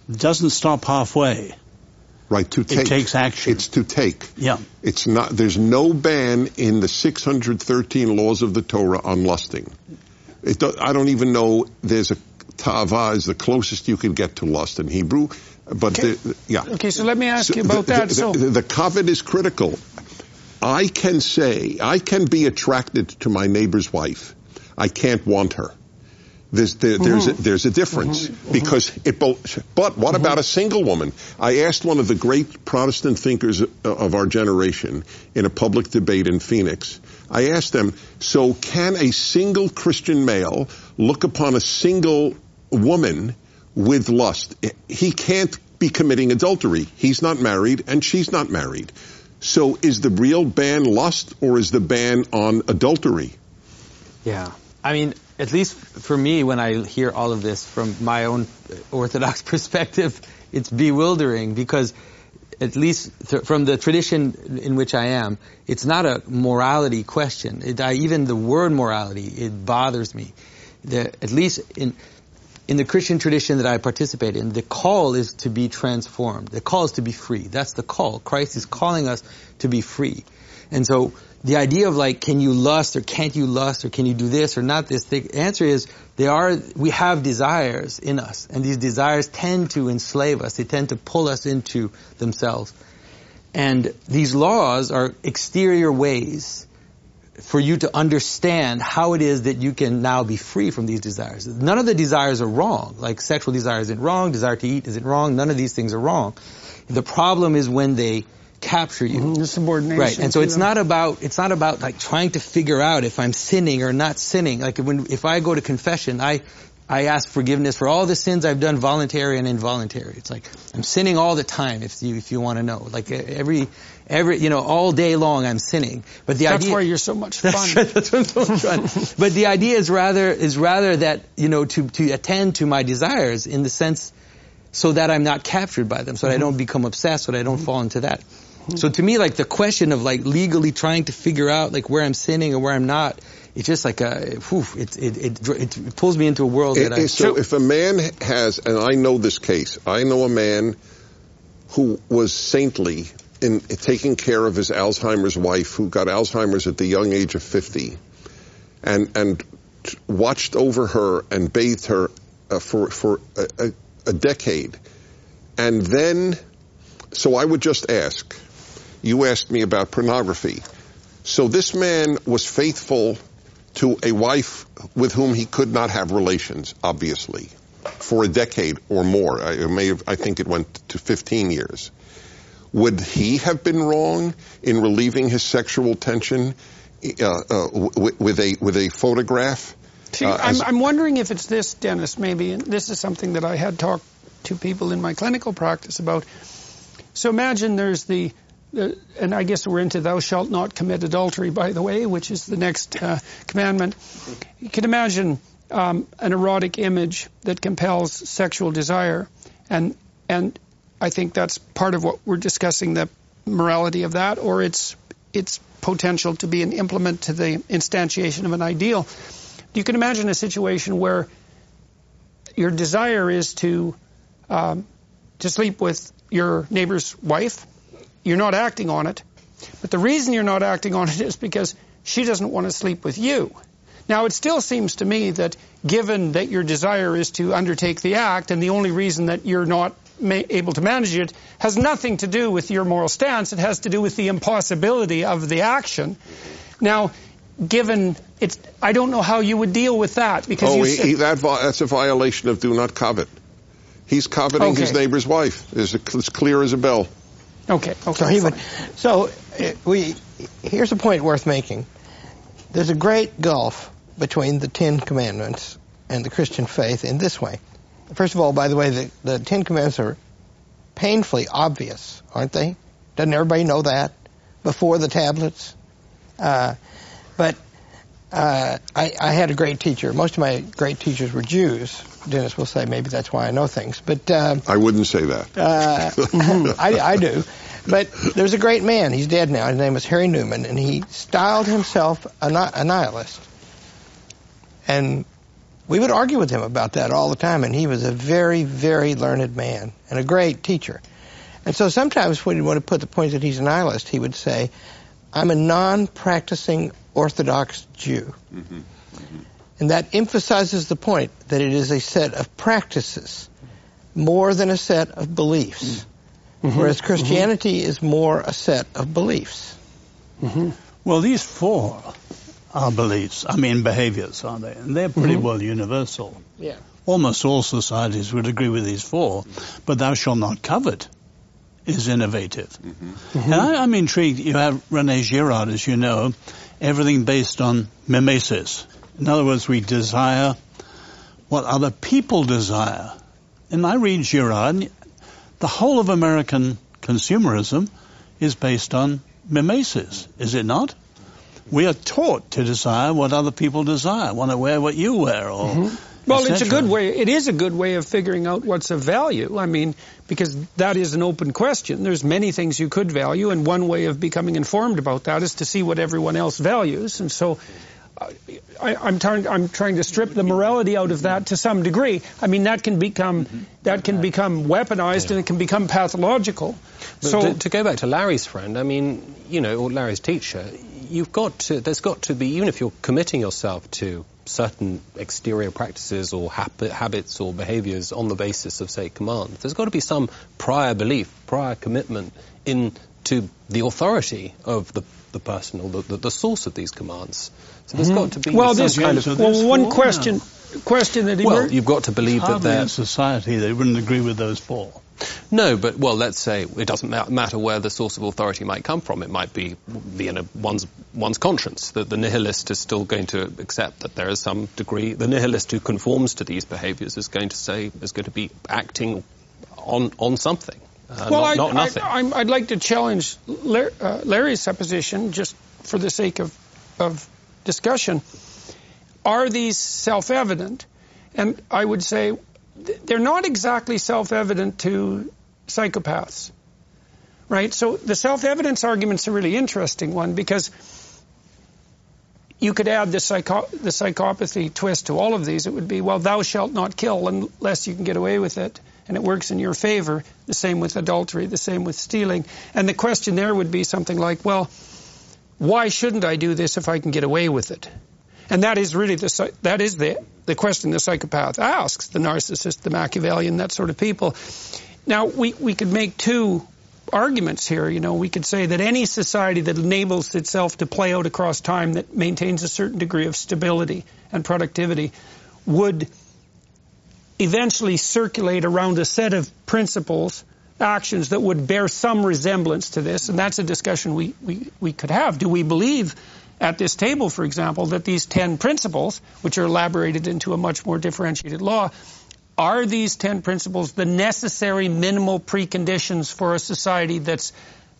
doesn't stop halfway. Right, to take. It takes action. It's to take. Yeah. It's not, there's no ban in the 613 laws of the Torah on lusting. Do, I don't even know there's a tava is the closest you can get to lust in Hebrew. But okay. the, yeah. Okay, so let me ask so you about the, that. The, so the, the covet is critical. I can say, I can be attracted to my neighbor's wife. I can't want her. There's there, there's a, mm-hmm. there's a difference mm-hmm. Mm-hmm. because it. Bo- but what about a single woman? I asked one of the great Protestant thinkers uh, of our generation in a public debate in Phoenix. I asked them, so can a single Christian male look upon a single woman with lust? He can't be committing adultery. He's not married and she's not married. So is the real ban lust or is the ban on adultery? Yeah. I mean, at least for me, when I hear all of this from my own Orthodox perspective, it's bewildering because at least th- from the tradition in which I am, it's not a morality question. It, I, even the word morality, it bothers me. The, at least in in the Christian tradition that I participate in, the call is to be transformed. The call is to be free. That's the call. Christ is calling us to be free. And so the idea of like, can you lust or can't you lust or can you do this or not this? The answer is they are, we have desires in us and these desires tend to enslave us. They tend to pull us into themselves. And these laws are exterior ways for you to understand how it is that you can now be free from these desires. None of the desires are wrong. Like sexual desire isn't wrong, desire to eat isn't wrong, none of these things are wrong. The problem is when they capture you. Mm-hmm. The subordination. Right. And so it's not about it's not about like trying to figure out if I'm sinning or not sinning. Like when if I go to confession, I I ask forgiveness for all the sins I've done voluntary and involuntary. It's like I'm sinning all the time if you if you want to know. Like every every you know all day long I'm sinning. But the idea That's idea why you're so much fun. that's, right, that's why I'm so much fun. but the idea is rather is rather that you know to to attend to my desires in the sense so that I'm not captured by them, so that I don't become obsessed, so that I don't fall into that. So to me, like the question of like legally trying to figure out like where I'm sinning or where I'm not, it's just like a, whew, it, it, it, it pulls me into a world that I. so if a man has, and I know this case, I know a man who was saintly in taking care of his Alzheimer's wife, who got Alzheimer's at the young age of 50, and and watched over her and bathed her uh, for for a, a, a decade, and then, so I would just ask, you asked me about pornography, so this man was faithful to a wife with whom he could not have relations, obviously, for a decade or more. I may have, I think it went to 15 years. Would he have been wrong in relieving his sexual tension uh, uh, w- with a with a photograph? See, Uh, I'm, I'm wondering if it's this, Dennis, maybe, and this is something that I had talked to people in my clinical practice about. So imagine there's the, the and I guess we're into thou shalt not commit adultery, by the way, which is the next uh, commandment. You can imagine um, an erotic image that compels sexual desire, and and I think that's part of what we're discussing, the morality of that, or its its potential to be an implement to the instantiation of an ideal. You can imagine a situation where your desire is to um, to sleep with your neighbor's wife. You're not acting on it, but the reason you're not acting on it is because she doesn't want to sleep with you. Now, it still seems to me that given that your desire is to undertake the act, and the only reason that you're not ma- able to manage it has nothing to do with your moral stance. It has to do with the impossibility of the action. Now, given it's, I don't know how you would deal with that because oh, said, he, that that's a violation of do not covet. He's coveting his neighbor's wife. It's, it's clear as a bell. Okay, okay, So he would. So uh, we. Here's a point worth making. There's a great gulf between the Ten Commandments and the Christian faith in this way. First of all, by the way, the, the Ten Commandments are painfully obvious, aren't they? Doesn't everybody know that before the tablets? Uh, but uh, I, I had a great teacher. Most of my great teachers were Jews. Dennis will say maybe that's why I know things. But uh, I wouldn't say that. uh, I, I do. But there's a great man. He's dead now. His name was Harry Neumann, and he styled himself a, a nihilist. And we would argue with him about that all the time. And he was a very, very learned man and a great teacher. And so sometimes when he want to put the point that he's a nihilist, he would say, "I'm a non-practicing Orthodox Jew." Mm-hmm. Mm-hmm. And that emphasizes the point that it is a set of practices more than a set of beliefs. Mm-hmm. Whereas Christianity is more a set of beliefs. Well, these four are beliefs. I mean, behaviors, aren't they? And they're pretty well universal. Yeah. Almost all societies would agree with these four, but thou shalt not covet is innovative. And I, I'm intrigued. You have Rene Girard, as you know, everything based on mimesis. In other words, we desire what other people desire. And I read Girard, the whole of American consumerism is based on mimesis, is it not? We are taught to desire what other people desire, want to wear what you wear, or mm-hmm. Well, it's a good way. It is a good way of figuring out what's of value. I mean, because that is an open question. There's many things you could value, and one way of becoming informed about that is to see what everyone else values. And so, uh, I, I'm trying. I'm trying to strip the morality out of that to some degree. I mean, that can become that can become weaponized, and it can become pathological. But So. to, to go back to Larry's friend, I mean, you know, or Larry's teacher, you've got to, there's got to be, even if you're committing yourself to certain exterior practices or hab- habits or behaviors on the basis of, say, command, there's got to be some prior belief, prior commitment into the authority of the, the person or the, the, the source of these commands. So there's mm-hmm. got to be well, some this kind of, well, one question question that well, you've got to believe that they're in society they wouldn't agree with those four. No, but well, let's say it doesn't ma- matter where the source of authority might come from. It might be the, you know, one's one's conscience. That the nihilist is still going to accept that there is some degree. The nihilist who conforms to these behaviours is going to say is going to be acting on on something, uh, well, not, I, not nothing. I, I'm, I'd like to challenge Lar- uh, Larry's supposition, just for the sake of, of discussion. Are these self-evident? And I would say they're not exactly self-evident to psychopaths, right? So the self-evidence argument's a really interesting one because you could add the, psycho- the psychopathy twist to all of these. It would be, well, thou shalt not kill unless you can get away with it, and it works in your favor. The same with adultery, the same with stealing. And the question there would be something like, well, why shouldn't I do this if I can get away with it? And that is really the that is the the question the psychopath asks, the narcissist, the Machiavellian, that sort of people. Now we we could make two arguments here. You know, we could say that any society that enables itself to play out across time, that maintains a certain degree of stability and productivity, would eventually circulate around a set of principles, actions that would bear some resemblance to this. And that's a discussion we, we, we could have. Do we believe at this table, for example, that these 10 principles, which are elaborated into a much more differentiated law, are these 10 principles the necessary minimal preconditions for a society that's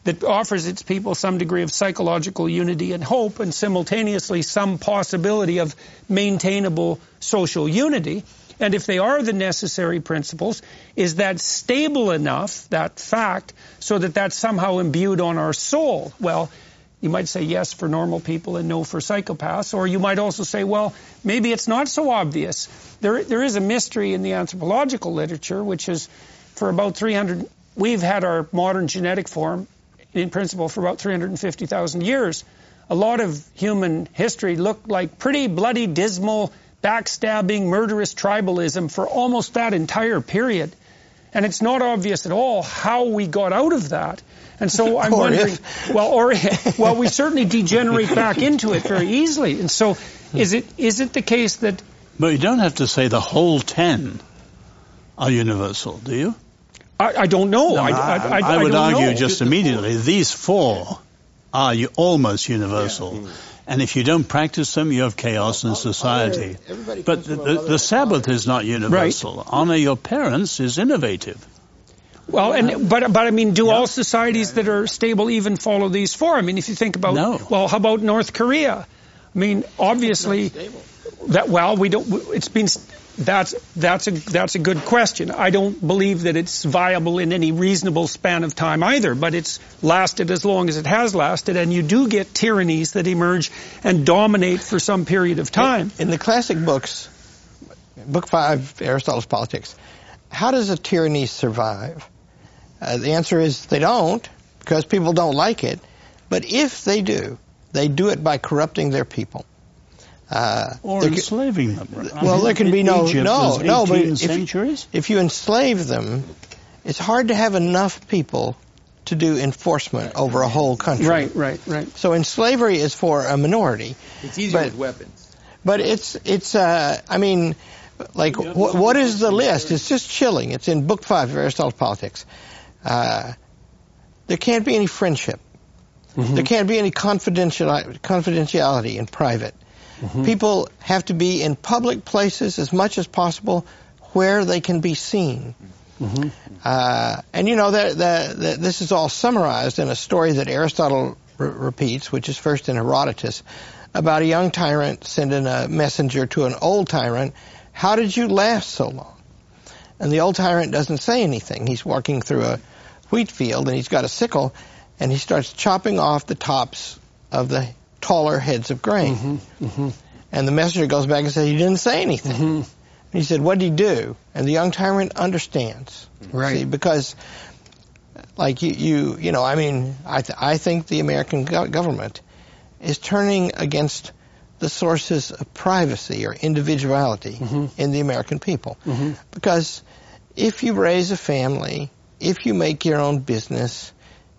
that offers its people some degree of psychological unity and hope and simultaneously some possibility of maintainable social unity? And if they are the necessary principles is that stable enough that fact so that that's somehow imbued on our soul? Well you might say yes for normal people and no for psychopaths, or you might also say, well, maybe it's not so obvious. There, there is a mystery in the anthropological literature, which is for about 300, we've had our modern genetic form in principle for about 350,000 years. A lot of human history looked like pretty bloody, dismal, backstabbing, murderous tribalism for almost that entire period. And it's not obvious at all how we got out of that. And so I'm Or wondering, if. well, or well, we certainly degenerate back into it very easily. And so, hmm. is it is it the case that But you don't have to say the whole ten are universal, do you? I, I don't know. I, I, I, I, would don't argue know. just immediately these four are you almost universal. Hmm. And if you don't practice them, you have chaos in society. everybody But the, the, the Sabbath is not universal. Honor your parents is innovative. Well, and but but I mean, do all societies that are stable even follow these four? I mean, if you think about, No. well, how about North Korea? I mean, obviously, that well, we don't. It's been that's that's a that's a good question. I don't believe that it's viable in any reasonable span of time either. But it's lasted as long as it has lasted, and you do get tyrannies that emerge and dominate for some period of time. In the classic books, Book Five, Aristotle's Politics, how does a tyranny survive? Uh, the answer is they don't, because people don't like it. But if they do, they do it by corrupting their people. Uh, Or there ca- enslaving them. I well, mean, there can be no Egypt no no. But if, centuries. if you enslave them, it's hard to have enough people to do enforcement over a whole country. Right, right, right. So in slavery is for a minority. It's easier But- with weapons. But it's it's uh, I mean, like wh- what is the list? It's just chilling. It's in Book Five of Aristotle's Politics. Uh, there can't be any friendship. There can't be any confidential confidentiality in private. People have to be in public places as much as possible where they can be seen. Uh, and you know that this is all summarized in a story that Aristotle re- repeats, which is first in Herodotus, about a young tyrant sending a messenger to an old tyrant. How did you last so long? And the old tyrant doesn't say anything. He's walking through a wheat field and he's got a sickle, and he starts chopping off the tops of the taller heads of grain. Mm-hmm, mm-hmm. And the messenger goes back and says, "You didn't say anything." Mm-hmm. And he said, "What did he do?" And the young tyrant understands, Right. See, because, like you, you, you know, I mean, I, th- I think the American go- government is turning against the sources of privacy or individuality in the American people, because if you raise a family, if you make your own business,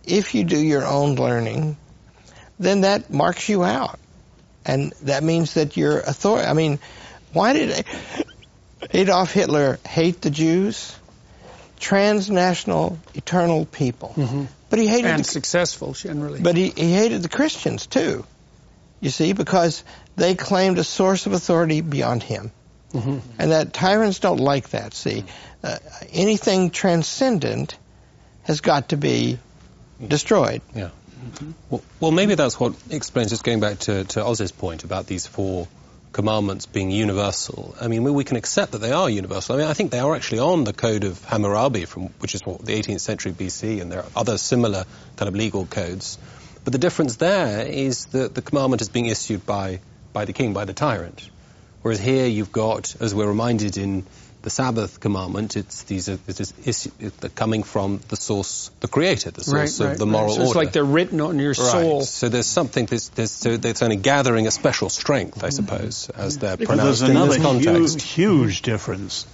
if you do your own learning, then that marks you out. And that means that you're authority. I mean, why did Adolf Hitler hate the Jews? Transnational, eternal people. Mm-hmm. But he hated And the, successful generally. but he, he hated the Christians too. You see, because they claimed a source of authority beyond him. Mm-hmm. And that tyrants don't like that, see. Uh, anything transcendent has got to be destroyed. Yeah. Well, well, maybe that's what explains, just going back to, to Os's point about these four commandments being universal. I mean, we, we can accept that they are universal. I mean, I think they are actually on the Code of Hammurabi, from which is what the 18th century BC, and there are other similar kind of legal codes. But the difference there is that the commandment is being issued by, by the king, by the tyrant. Whereas here you've got, as we're reminded in the Sabbath commandment, it's these are it is issue, they're coming from the source, the Creator, the right, source right, of the right. moral so it's order. like they're written on your soul. Right. So there's something that's, there's, so that's only gathering a special strength, I suppose, as they're there's pronounced in another this context. huge, huge difference.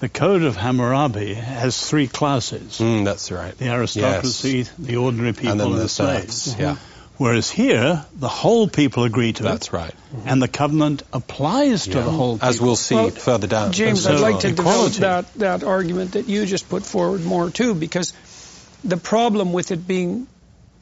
The Code of Hammurabi has three classes. Mm, that's right. The aristocracy, Yes. the ordinary people, And then and the the slaves. serfs. Yeah, Whereas here, the whole people agree to that's it, right. Mm-hmm. and the covenant applies to Yeah. the whole people. As we'll see Well, further down. James, And I'd like to equality. develop that, that argument that you just put forward more too, because the problem with it being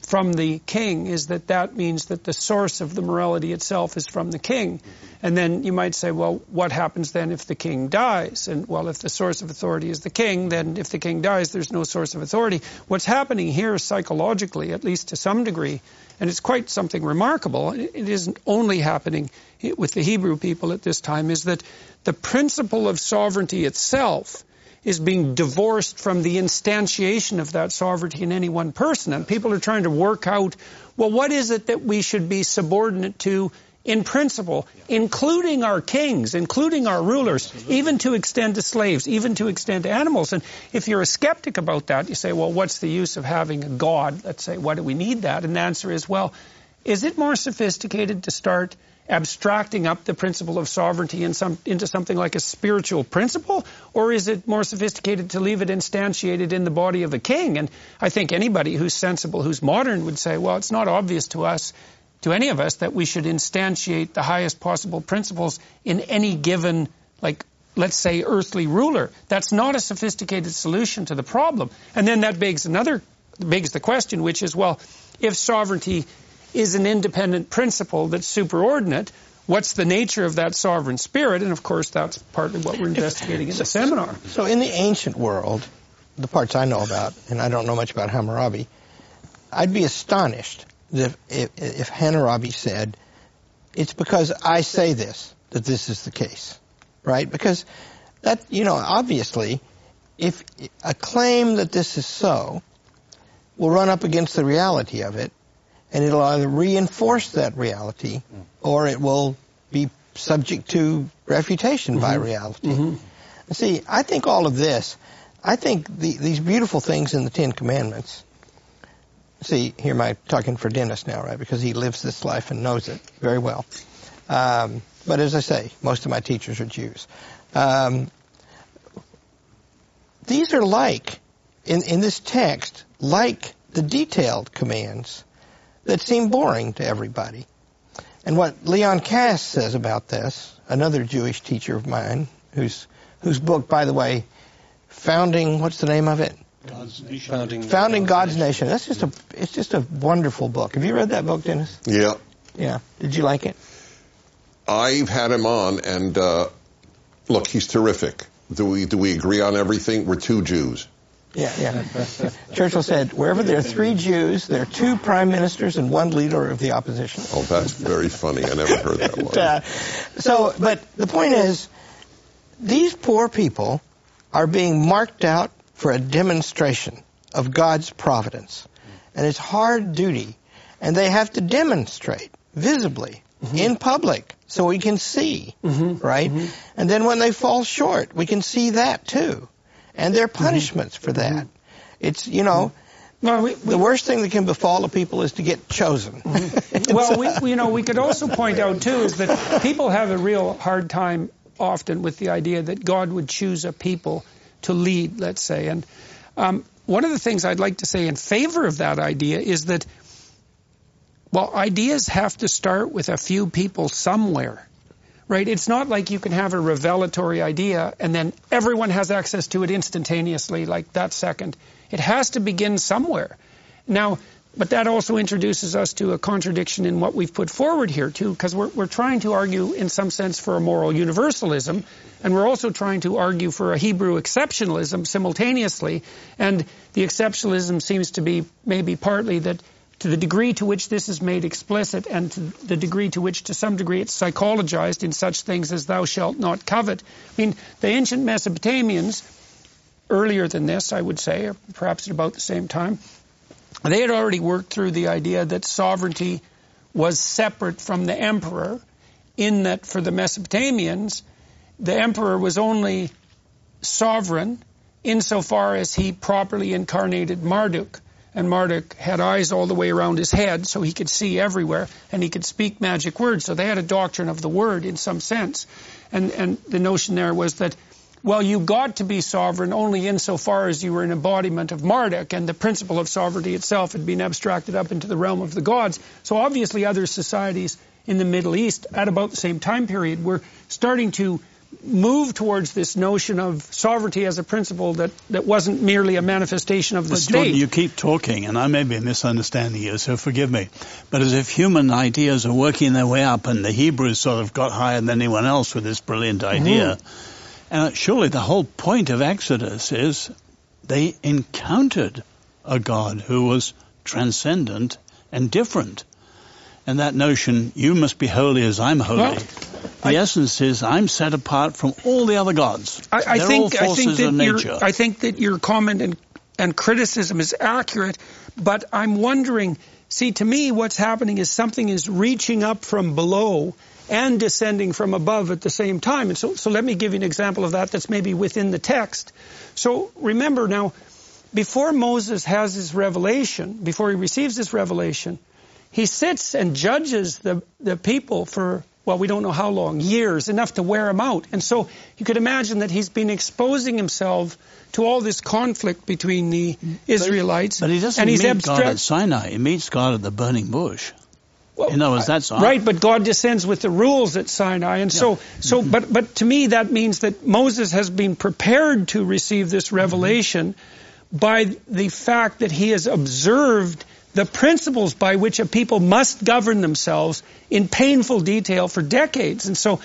from the king is that that means that the source of the morality itself is from the king. Mm-hmm. And then you might say, well, what happens then if the king dies? And well, if the source of authority is the king, then if the king dies, there's no source of authority. What's happening here psychologically, at least to some degree, and it's quite something remarkable, it isn't only happening with the Hebrew people at this time, is that the principle of sovereignty itself is being divorced from the instantiation of that sovereignty in any one person. And people are trying to work out, well, what is it that we should be subordinate to in principle, including our kings, including our rulers, even to extend to slaves, even to extend to animals. And if you're a skeptic about that, you say, well, what's the use of having a God? Let's say, why do we need that? And the answer is, well, is it more sophisticated to start abstracting up the principle of sovereignty in some, into something like a spiritual principle? Or is it more sophisticated to leave it instantiated in the body of a king? And I think anybody who's sensible, who's modern, would say, well, it's not obvious to us, to any of us, that we should instantiate the highest possible principles in any given, like, let's say, earthly ruler. That's not a sophisticated solution to the problem. And then that begs another, begs the question, which is, well, if sovereignty is an independent principle that's superordinate, what's the nature of that sovereign spirit? And of course, that's partly what we're investigating in the seminar. So in the ancient world, the parts I know about, and I don't know much about Hammurabi, I'd be astonished if, if, Hammurabi said, it's because I say this that this is the case, right? Because that, you know, obviously, if a claim that this is so will run up against the reality of it, and it'll either reinforce that reality mm-hmm. or it will be subject to refutation by mm-hmm. reality. Mm-hmm. See, I think all of this, I think the, these beautiful things in the Ten Commandments. See, here I talking for Dennis now, right? Because he lives this life and knows it very well. Um, but as I say, most of my teachers are Jews. Um, these are like, in, in this text, like the detailed commands that seem boring to everybody. And what Leon Kass says about this, another Jewish teacher of mine, whose whose book, by the way, founding what's the name of it? God's. Founding, Founding God's Nation. That's just a it's just a wonderful book. Have you read that book, Dennis? Yeah. Yeah. Did you like it? I've had him on, and uh, look, he's terrific. Do we do we agree on everything? We're two Jews. Yeah, yeah. Churchill said, wherever there are three Jews, there are two prime ministers and one leader of the opposition. Oh, that's very funny. I never heard that one. Uh, so, but the point is, these poor people are being marked out for a demonstration of God's providence. And it's hard duty. And they have to demonstrate visibly mm-hmm. in public so we can see, mm-hmm. right? Mm-hmm. And then when they fall short, we can see that too. And there are punishments for that. It's, you know, Well, we, the worst thing that can befall a people is to get chosen. well, we, we- you know, we could also point out too is that people have a real hard time often with the idea that God would choose a people to lead, let's say. And um, one of the things I'd like to say in favor of that idea is that, well, ideas have to start with a few people somewhere. Right? It's not like you can have a revelatory idea and then everyone has access to it instantaneously, like that second. It has to begin somewhere. Now, but that also introduces us to a contradiction in what we've put forward here, too, because we're, we're trying to argue, in some sense, for a moral universalism, and we're also trying to argue for a Hebrew exceptionalism simultaneously. And the exceptionalism seems to be maybe partly that to the degree to which this is made explicit and to the degree to which to some degree it's psychologized in such things as thou shalt not covet. I mean, the ancient Mesopotamians, earlier than this, I would say, or perhaps at about the same time, they had already worked through the idea that sovereignty was separate from the emperor, in that for the Mesopotamians, the emperor was only sovereign insofar as he properly incarnated Marduk. And Marduk had eyes all the way around his head, so he could see everywhere, and he could speak magic words. So they had a doctrine of the word in some sense. And, and the notion there was that, well, you got to be sovereign only insofar as you were an embodiment of Marduk, and the principle of sovereignty itself had been abstracted up into the realm of the gods. So obviously other societies in the Middle East at about the same time period were starting to move towards this notion of sovereignty as a principle that, that wasn't merely a manifestation of the But state. Jordan, you keep talking, and I may be misunderstanding you, so forgive me. But as if human ideas are working their way up, and the Hebrews sort of got higher than anyone else with this brilliant idea. Mm-hmm. And surely the whole point of Exodus is they encountered a God who was transcendent and different. And that notion, you must be holy as I'm holy. Well, the I- essence is I'm set apart from all the other gods. I, I think I think of that nature. your I think that your comment and and criticism is accurate, but I'm wondering. See, to me, what's happening is something is reaching up from below and descending from above at the same time. And so, so let me give you an example of that. That's maybe within the text. So remember now, before Moses has his revelation, before he receives his revelation, he sits and judges the, the people for, well, we don't know how long, years, enough to wear him out. And so you could imagine that he's been exposing himself to all this conflict between the Israelites. But he doesn't and meet abstract- God at Sinai. He meets God at the burning bush. Well, In other words, that's right, but God descends with the rules at Sinai, and so, so, mm-hmm. but, but to me, that means that Moses has been prepared to receive this mm-hmm. revelation by the fact that he has observed the principles by which a people must govern themselves in painful detail for decades, and so.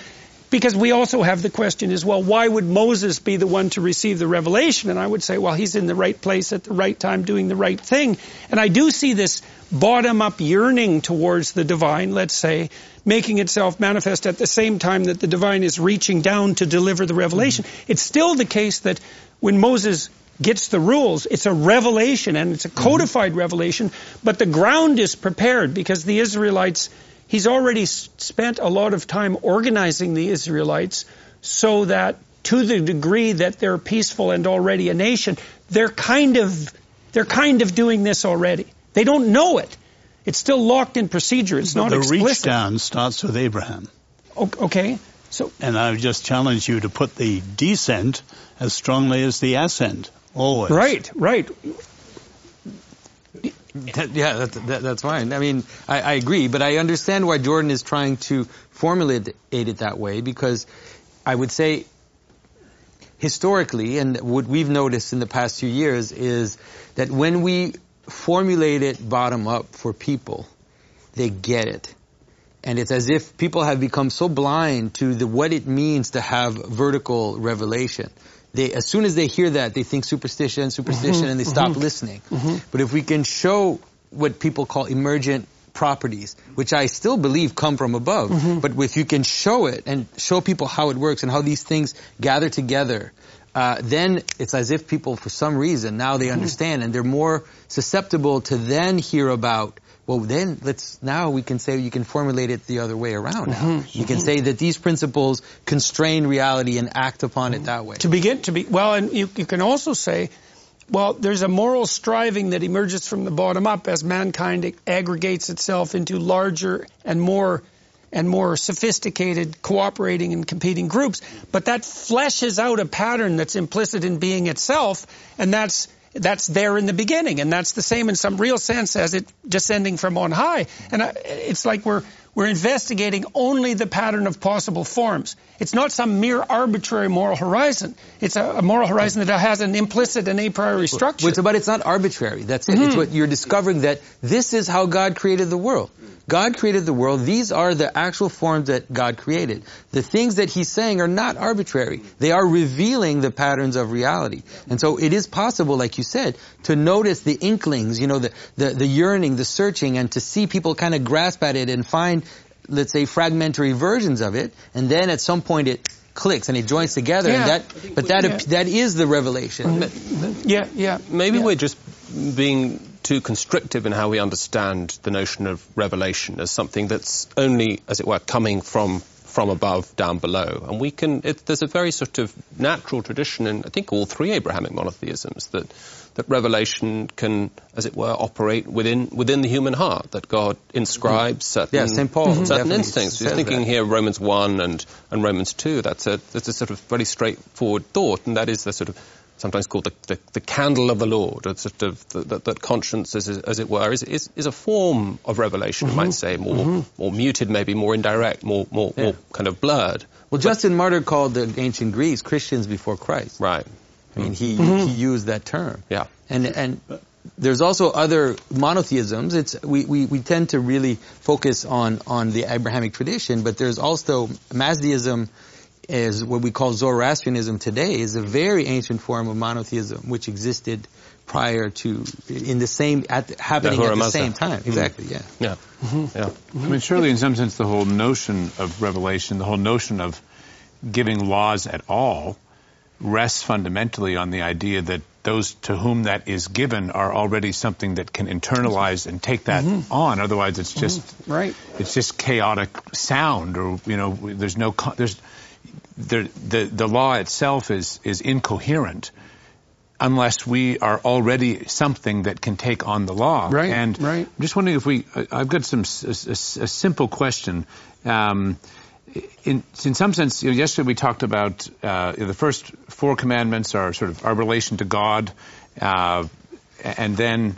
Because we also have the question is, well, why would Moses be the one to receive the revelation? And I would say, well, he's in the right place at the right time doing the right thing. And I do see this bottom up yearning towards the divine, let's say, making itself manifest at the same time that the divine is reaching down to deliver the revelation. Mm-hmm. It's still the case that when Moses gets the rules, it's a revelation and it's a codified revelation, but the ground is prepared because the Israelites, he's already spent a lot of time organizing the Israelites so that to the degree that they're peaceful and already a nation, they're kind of they're kind of doing this already. They don't know it. It's still locked in procedure. It's not the reach explicit. down starts with Abraham. Okay. So And I would just challenge you to put the descent as strongly as the ascent, always. right, right. That- yeah, that, that, that's fine. I mean, I, I agree, but I understand why Jordan is trying to formulate it that way because I would say historically, and what we've noticed in the past few years is that when we formulate it bottom up for people, they get it. And it's as if people have become so blind to the, what it means to have vertical revelation. They, as soon as they hear that, they think superstition, mm-hmm. superstition, and they mm-hmm. stop listening. Mm-hmm. But if we can show what people call emergent properties, which I still believe come from above, but if you can show it and show people how it works and how these things gather together, uh, then it's as if people, for some reason, now they understand and they're more susceptible to then hear about. Well, then let's now we can say you can formulate it the other way around. Now mm-hmm. you can say that these principles constrain reality and act upon it that way. to begin to be well, and you, you can also say, well, there's a moral striving that emerges from the bottom up as mankind aggregates itself into larger and more and more sophisticated cooperating and competing groups. But that fleshes out a pattern that's implicit in being itself, and that's that's there in the beginning, and that's the same in some real sense as it descending from on high. And I, it's like we're we're investigating only the pattern of possible forms. It's not some mere arbitrary moral horizon. It's a, a moral horizon that has an implicit and a priori structure. But, but it's not arbitrary. That's it. It's mm-hmm. what you're discovering that this is how God created the world. God created the world. These are the actual forms that God created. The things that He's saying are not arbitrary. They are revealing the patterns of reality. And so it is possible, like you said, to notice the inklings, you know, the, the, the yearning, the searching, and to see people kind of grasp at it and find, let's say, fragmentary versions of it. And then at some point it clicks and it joins together. Yeah. And that, but that, Yeah. that is the revelation. yeah, yeah. Maybe yeah. we're just being too constrictive in how we understand the notion of revelation as something that's only, as it were, coming from from above down below. And we can, it, there's a very sort of natural tradition in, I think, all three Abrahamic monotheisms that that revelation can, as it were, operate within within the human heart. That God inscribes mm-hmm. certain Yeah, St. Paul certain definitely instincts. You're thinking that. here Romans one and and Romans two. That's a that's a sort of very straightforward thought, and that is the sort of sometimes called the, the, the candle of the Lord, or sort of the, that, that conscience, as, as it were, is, is, is a form of revelation, you might mm-hmm. say, more mm-hmm. more muted, maybe more indirect, more more, more kind of blurred. Well, Justin Martyr called the ancient Greeks Christians before Christ. Right. I mean, he, mm-hmm. he used that term. Yeah. And, and there's also other monotheisms. It's, we, we, we tend to really focus on, on the Abrahamic tradition, but there's also Mazdaism is what we call Zoroastrianism today is a very ancient form of monotheism which existed prior to in the same at happening Ahura at the Mazda. same time. Mm-hmm. Exactly. Yeah. Yeah. Mm-hmm. Yeah. I mean, surely in some sense the whole notion of revelation, the whole notion of giving laws at all rests fundamentally on the idea that those to whom that is given are already something that can internalize and take that mm-hmm. on. Otherwise, it's just Right. it's just chaotic sound, or you know, there's no there's there, the the law itself is is incoherent unless we are already something that can take on the law. Right, And right. I'm just wondering if we. I've got some a, s- a simple question. Um, in, in some sense, you know, yesterday we talked about uh, the first four commandments are sort of our relation to God, uh, and then,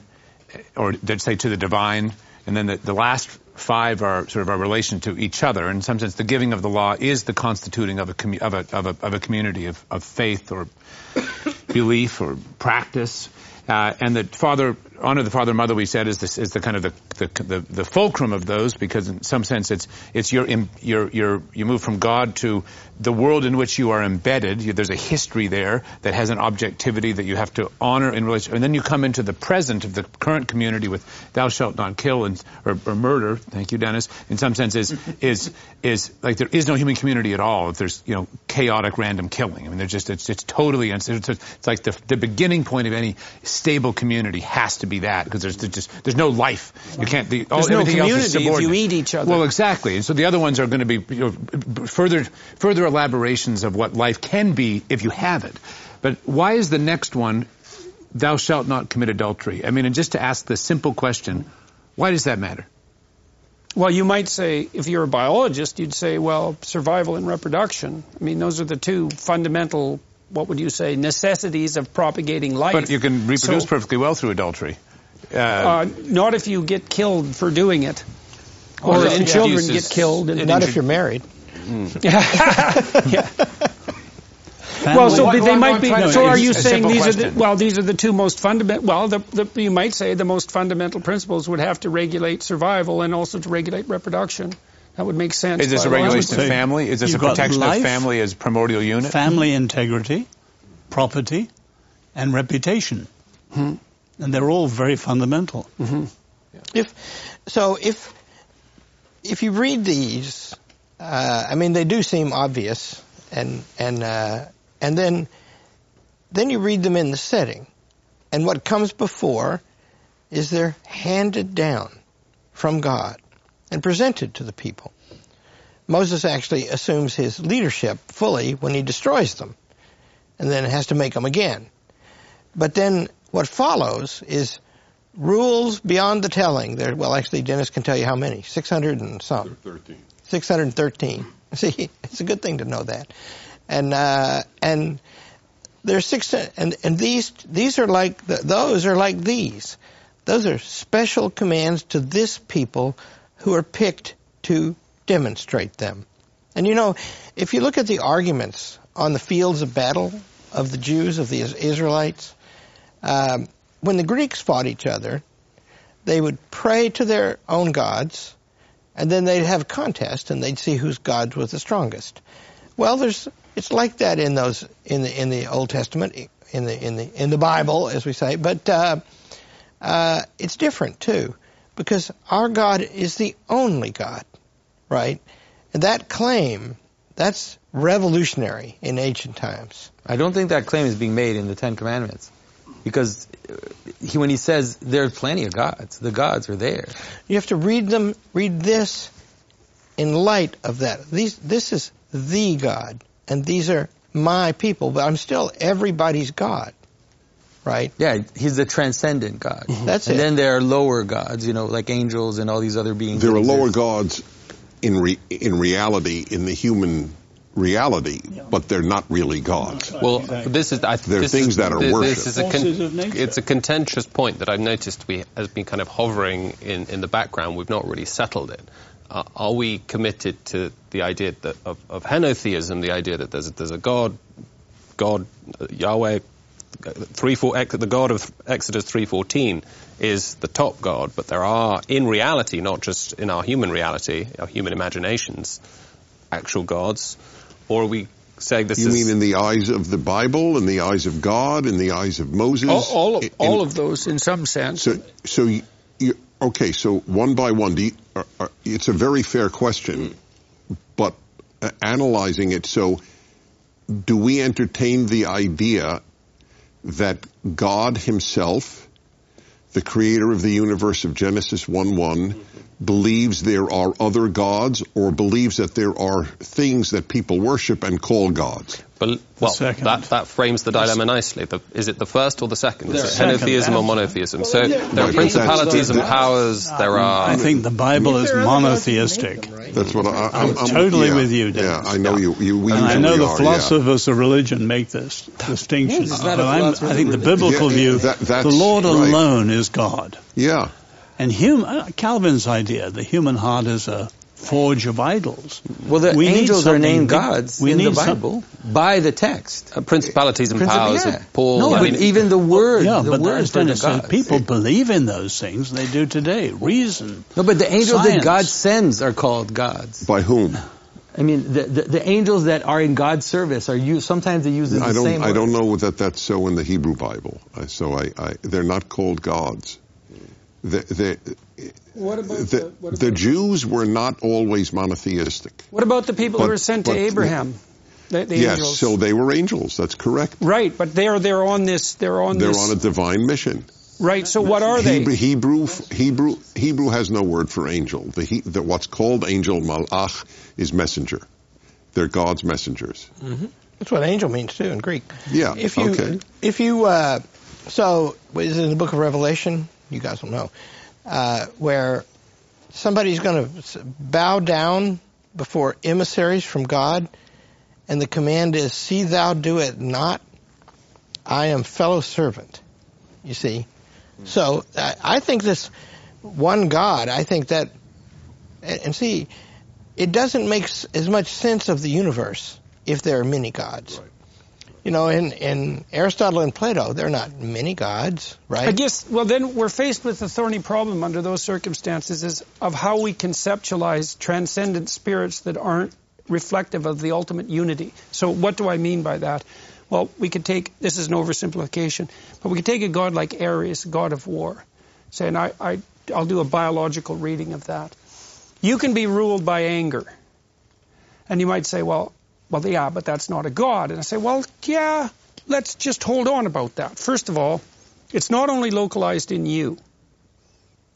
or let's say to the divine, and then the, the last five are sort of our relation to each other. In some sense, the giving of the law is the constituting of a commu- of a, of a, of a community of, of faith or belief or practice. Uh, and the father, honor the father and mother, we said, is, this, is the kind of the, the, the, the fulcrum of those because in some sense it's, it's your, your, your, you move from God to the world in which you are embedded. You, there's a history there that has an objectivity that you have to honor in relation, and then you come into the present of the current community with thou shalt not kill and, or, or murder. Thank you, Dennis. In some sense is, is, is like there is no human community at all if there's, you know, chaotic random killing. I mean, there's just, it's, it's totally, it's, it's like the, the beginning point of any stable community has to be that because there's, there's just, there's no life. You can't, the, all, There's no everything else is community if you eat each other. Well, exactly. And so the other ones are going to be you know, further, further elaborations of what life can be if you have it. But why is the next one, thou shalt not commit adultery? I mean, and just to ask the simple question, why does that matter? Well, you might say, if you're a biologist, you'd say, well, survival and reproduction. I mean, those are the two fundamental, what would you say, necessities of propagating life. But you can reproduce So- perfectly well through adultery. Uh, Uh, not if you get killed for doing it. Or Or if it children get killed. And Not if you're married. yeah. Family- Well, so Well, they well, might I'm be. trying to- So are you saying simple these are the well? These are the two most fundamental. Well, the, the, you might say the most fundamental principles would have to regulate survival and also to regulate reproduction. That would make sense. is this a regulation of family? Is this a you've got protection life, of family as primordial unit? family integrity, property, and reputation. Hmm. And they're all very fundamental. If so, if if you read these, uh, I mean, they do seem obvious, and and uh, and then then you read them in the setting, and what comes before is they're handed down from God and presented to the people. Moses actually assumes his leadership fully when he destroys them, and then has to make them again. But then what follows is rules beyond the telling. There, well, actually, Dennis can tell you how many. 600 and some. 613. See, it's a good thing to know that. And, uh, and there's six, and, and these, these are like, the, those are like these. Those are special commands to this people who are picked to demonstrate them. And you know, if you look at the arguments on the fields of battle of the Jews, of the Israelites, um, when the Greeks fought each other, they would pray to their own gods, and then they'd have a contest, and they'd see whose god was the strongest. Well, there's it's like that in those in the in the Old Testament, in the in the in the Bible, as we say, but uh, uh, it's different too, because our God is the only God, right? And that claim that's revolutionary in ancient times. I don't think that claim is being made in the Ten Commandments. Because uh, he, when he says there are plenty of gods, the gods are there. You have to read them, read this in light of that. These, this is the God, and these are my people, but I'm still everybody's God, right? Yeah, he's the transcendent God. That's and it. then there are lower gods, you know, like angels and all these other beings. There that are lower gods in re, in reality, in the human reality, but they're not really gods. Well, this is I, There are this things is, that are this, worship. This is a Forces of nature. it's a contentious point that I've noticed we has been kind of hovering in, in the background. We've not really settled it. Uh, are we committed to the idea that of, of henotheism, the idea that there's there's a God, God, uh, Yahweh, three four the God of Exodus three fourteen is the top God, but there are in reality, not just in our human reality, our human imaginations, actual gods, or are we saying this You is mean in the eyes of the Bible, in the eyes of God, in the eyes of Moses? All, all of In- all of those, in some sense. So, so you, you, okay, so one by one, do you, are, are, it's a very fair question, but uh, analyzing it, so do we entertain the idea that God himself, the creator of the universe of Genesis 1-1, believes there are other gods or believes that there are things that people worship and call gods? But, well, that, that frames the dilemma nicely. The, is it the first or the second? Is it Second. henotheism or monotheism? So there are principalities and that's- powers. There are. I think the Bible is There are other gods who made monotheistic. them, right? That's what I, I'm, I'm totally yeah, with you, Yeah, I know you. You, we I know the are, yeah. philosophers of religion make this distinction. Yes, but a I'm, I think the biblical Yeah, view, that- the Lord right. alone is God. Yeah. And hum, uh, Calvin's idea, the human heart is a forge of idols. Well, the We angels are named gods we in the need some- Bible by the text. uh, principalities and Princip- powers yeah. of Paul. No, I mean, even the word, Yeah, the but word as for the Dennis said, gods. people believe in those things. They do today. Reason. No, but the angels Science. that God sends are called gods. By whom? I mean, the, the, the angels that are in God's service are used. Sometimes they use the I don't. same. I don't know that that's so in the Hebrew Bible. So I, I they're not called gods. The, the, the, the, the Jews were not always monotheistic. what about the people who were sent to but- Abraham? The, the yes, angels. so they were angels. That's correct. right, but they're they're on this. They're on They're this. on a divine mission. right. So what are they? Hebrew, Hebrew, Hebrew, Hebrew has no word for angel. The, he, the what's called angel malach is messenger. They're God's messengers. That's what angel means too in Greek. Yeah. If you, okay. if you, uh, so is it in the book of Revelation? You guys will know, uh, where somebody's going to bow down before emissaries from God, and the command is, "See thou do it not." I am fellow servant. You see, So I, I think this one God, I think that, and, and see, it doesn't make s- as much sense of the universe if there are many gods. You know, in, in Aristotle and Plato, there are not many gods, right? I guess, well, then we're faced with a thorny problem under those circumstances is of how we conceptualize transcendent spirits that aren't reflective of the ultimate unity. So what do I mean by that? Well, we could take, this is an oversimplification, but we could take a god like Ares, god of war, say, and I, I, I'll do a biological reading of that. You can be ruled by anger. And you might say, well, well, they are, but that's not a god. And I say, well, yeah, let's just hold on about that. First of all, it's not only localized in you,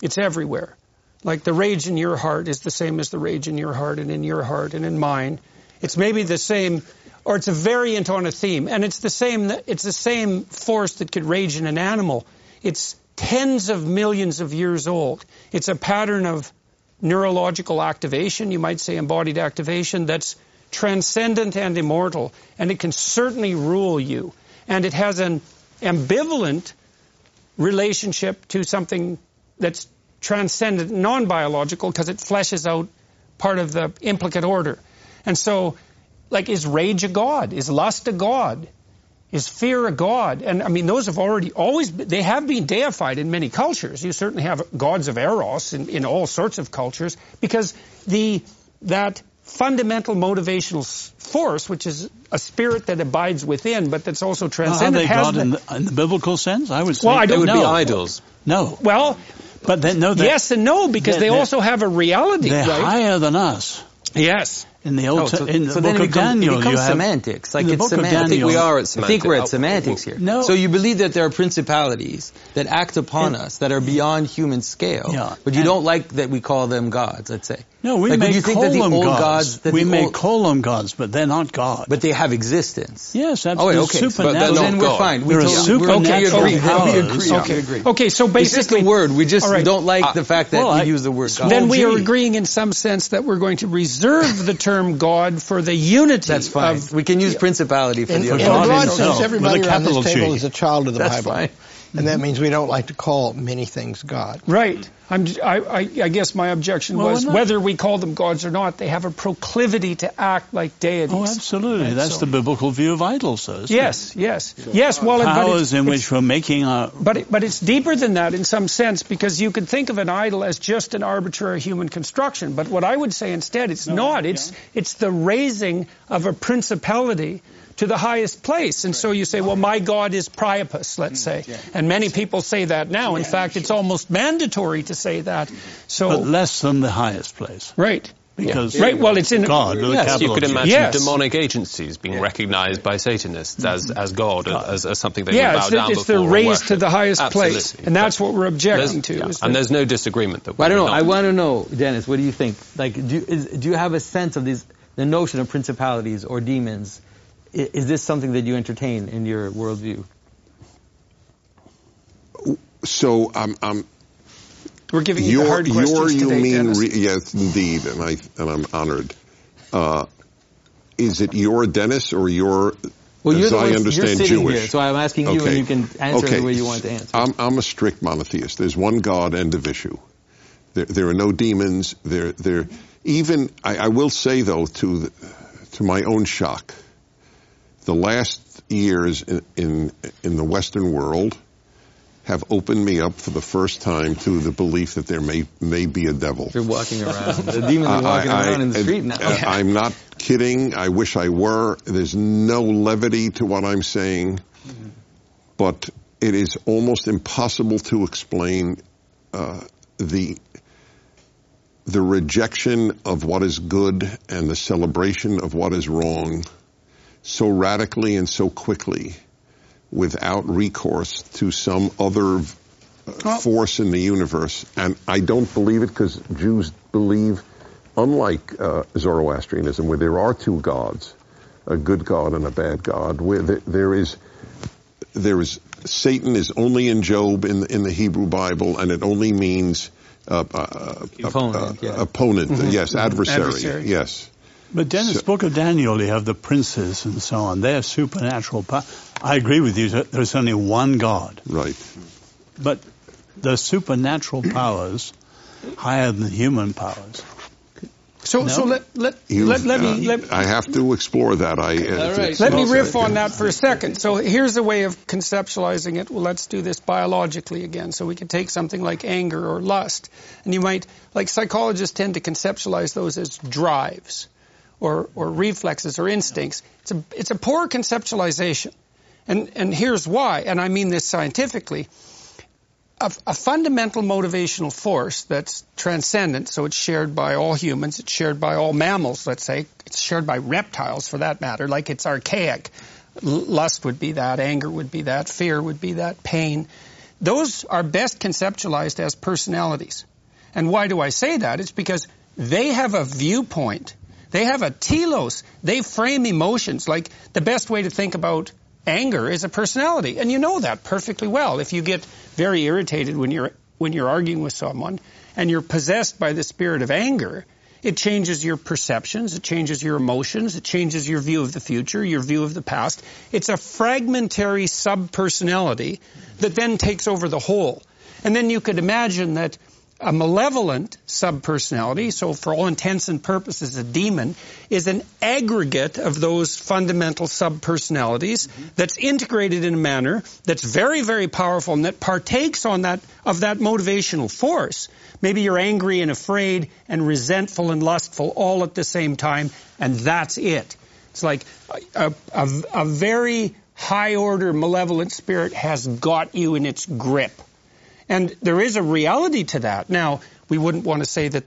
it's everywhere. Like the rage in your heart is the same as the rage in your heart and in your heart and in mine. It's maybe the same, or it's a variant on a theme, and it's the same. It's the same force that could rage in an animal. It's tens of millions of years old. It's a pattern of neurological activation, you might say embodied activation, that's transcendent and immortal, and it can certainly rule you. And it has an ambivalent relationship to something that's transcendent, non-biological, because it fleshes out part of the implicate order. And so, like, is rage a god? Is lust a god? Is fear a god? And I mean, those have already always, been, they have been deified in many cultures. You certainly have gods of Eros in, in all sorts of cultures because the, that fundamental motivational force, which is a spirit that abides within, but that's also Are transcendent, they has God the- in the, in the biblical sense? I would say Well, I They don't would know. be idols. no. well, But then no, they're, yes and no, because they're- they they're- also have a reality, they're right? higher than us. Yes. In the old, Oh, so, in the so book then it of becomes, Daniel, it becomes you have semantics. Like in the it's book of semantics. I think we are at I semantics. think we're at semantics here. No. So you believe that there are principalities that act upon us that are beyond human scale, Yeah. but you And- don't like that we call them gods. Let's say. No, we Like, may would you think call that the them gods. gods that we the may old- call them gods, but they're not God. but they have existence. yes, that's Oh, they're okay. But supernatural. they're then we're God. fine. We There are totally- we're- okay, we supernatural agree. powers. We agree. Yeah. We agree. Okay, so It's basically, just a word. We just All right. don't like the uh, fact that well, I- we use the word God. then we are agreeing in some sense that we're going to reserve the term God for the unity That's fine. of we can use principality for In, the in other. a God broad sense, everybody a around this table is a child of the That's Bible. Fine. And that means we don't like to call many things God. Right. I'm, I, I, I guess my objection Well, was not- whether we call them gods or not, they have a proclivity to act like deities. Oh, absolutely. Right, That's so- the biblical view of idols, though. isn't it? Yes, yes, yes. Well, but Powers it's, in it's- which we're making our. But it, but it's deeper than that in some sense because you could think of an idol as just an arbitrary human construction. But what I would say instead, it's not. It's it's the raising of a principality to the highest place. And so you say, well, my God is Priapus, let's mm, say. And many people say that now. In fact, it's almost mandatory to say that. Mm-hmm. So But less than the highest place. right. Because Right, well, it's in- God Yes, capital you could imagine Yes. demonic agencies being recognized by Satanists as, mm-hmm. as God, as, as something they Yeah, would bow it's the, down it's the before or raised to the highest place. And that's what we're objecting There's- to. yeah. is And there's no disagreement that Well, I don't know. would I want to know, Dennis. What do you think? Like, do you, is, do you have a sense of these the notion of principalities or demons? I- Is this something that you entertain in your worldview? So I'm, I'm we're giving you the your, hard your questions you today, mean re, yes indeed, and I and I'm honored. Uh, is it your Dennis or your? Well, you're as the I one, understand you're sitting Jewish. here, so I'm asking you, and you can answer Okay. the way you want to answer. I'm, I'm a strict monotheist. There's one God, end of issue. There, there are no demons. There, there. Even I, I will say though, to the, to my own shock, the last years in, in in the Western world have opened me up for the first time to the belief that there may may be a devil. You're walking around. The demons are walking I- I- around in the street now. uh, I'm not kidding. I wish I were. There's no levity to what I'm saying, but it is almost impossible to explain uh, the the rejection of what is good and the celebration of what is wrong so radically and so quickly without recourse to some other uh, force in the universe. And I don't believe it because Jews believe, unlike uh, Zoroastrianism, where there are two gods, a good God and a bad God, where there, there is there is Satan is only in Job in the, in the Hebrew Bible, and it only means uh, uh, Opponent, uh, yeah. opponent, yes, adversary, Adversary. yes. But Dennis, So- Book of Daniel, you have the princes and so on. They're supernatural. power. I agree with you. that There's only one God. Right. But the supernatural powers higher than human powers. So, No? so let let You- let, let uh, me let, I have to explore that. I. Uh, All right. Let me it's- riff on that for a second. So here's a way of conceptualizing it. Well, let's do this biologically again. So we can take something like anger or lust, and you might, like psychologists tend to conceptualize those as drives, or or reflexes or instincts. It's a it's a poor conceptualization, and and here's why. And I mean this scientifically. A, a fundamental motivational force that's transcendent, so it's shared by all humans, it's shared by all mammals, let's say, it's shared by reptiles for that matter, like it's archaic. Lust would be that, anger would be that, fear would be that, pain. Those are best conceptualized as personalities. And why do I say that? It's because they have a viewpoint. They have a telos. They frame emotions. Like the best way to think about anger is a personality. And you know that perfectly well. If you get very irritated when you're when you're arguing with someone and you're possessed by the spirit of anger, it changes your perceptions, it changes your emotions, it changes your view of the future, your view of the past. It's a fragmentary subpersonality that then takes over the whole. And then you could imagine that a malevolent subpersonality, so for all intents and purposes a demon, is an aggregate of those fundamental subpersonalities that's integrated in a manner that's very, very powerful and that partakes on that of that motivational force. Maybe you're angry and afraid and resentful and lustful all at the same time, and that's it. It's like a, a, a very high order malevolent spirit has got you in its grip. And there is a reality to that. Now, we wouldn't want to say that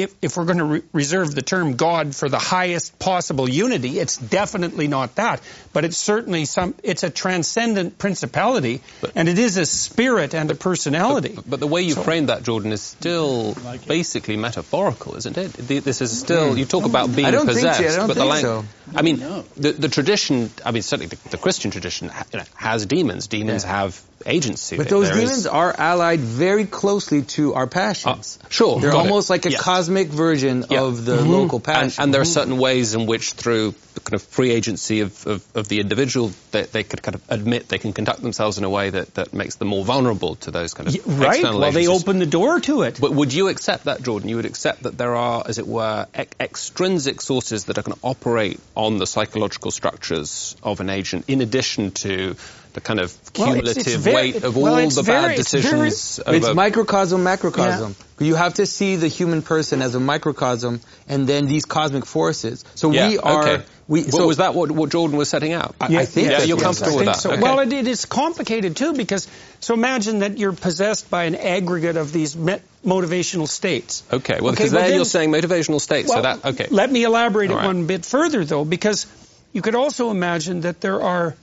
if, if we're going to re- reserve the term God for the highest possible unity, it's definitely not that. But it's certainly some, it's a transcendent principality, and it is a spirit and a personality. But the way you frame that, Jordan, is still basically metaphorical, isn't it? This is still you talk about being I don't think so. I possessed, don't but the think lang- so. I mean, the, the tradition. I mean, certainly the, the Christian tradition you know, has demons. Demons have agency. But There those is- demons are allied very closely to our passions. Uh, sure, They're got it. almost like a Yes. cosmic version Yeah. of the mm-hmm. local passion. and, and there are mm-hmm. certain ways in which, through the kind of free agency of, of, of the individual, they, they could kind of admit they can conduct themselves in a way that, that makes them more vulnerable to those kind of Y- right? external Well, they open the door to it. But would you accept that, Jordan? You would accept that there are, as it were, e- extrinsic sources that are going to operate on the psychological structures of an agent, in addition to the kind of Well, it's- cumulative it's very- weight of well, all it's the very- bad it's very- decisions. It's microcosm, macrocosm. You have to see the human person as a microcosm, and then these cosmic forces. So yeah, we are. Okay. We, What so was that what, what Jordan was setting out? I, I think Yeah, that- you're yes, comfortable I with that. so. Okay. Well, it, it is complicated too because so imagine that you're possessed by an aggregate of these me- motivational states. Okay, well, Okay, because well, there then- you're saying motivational states, so that, okay. Let me elaborate All it one bit further though, because you could also imagine that there are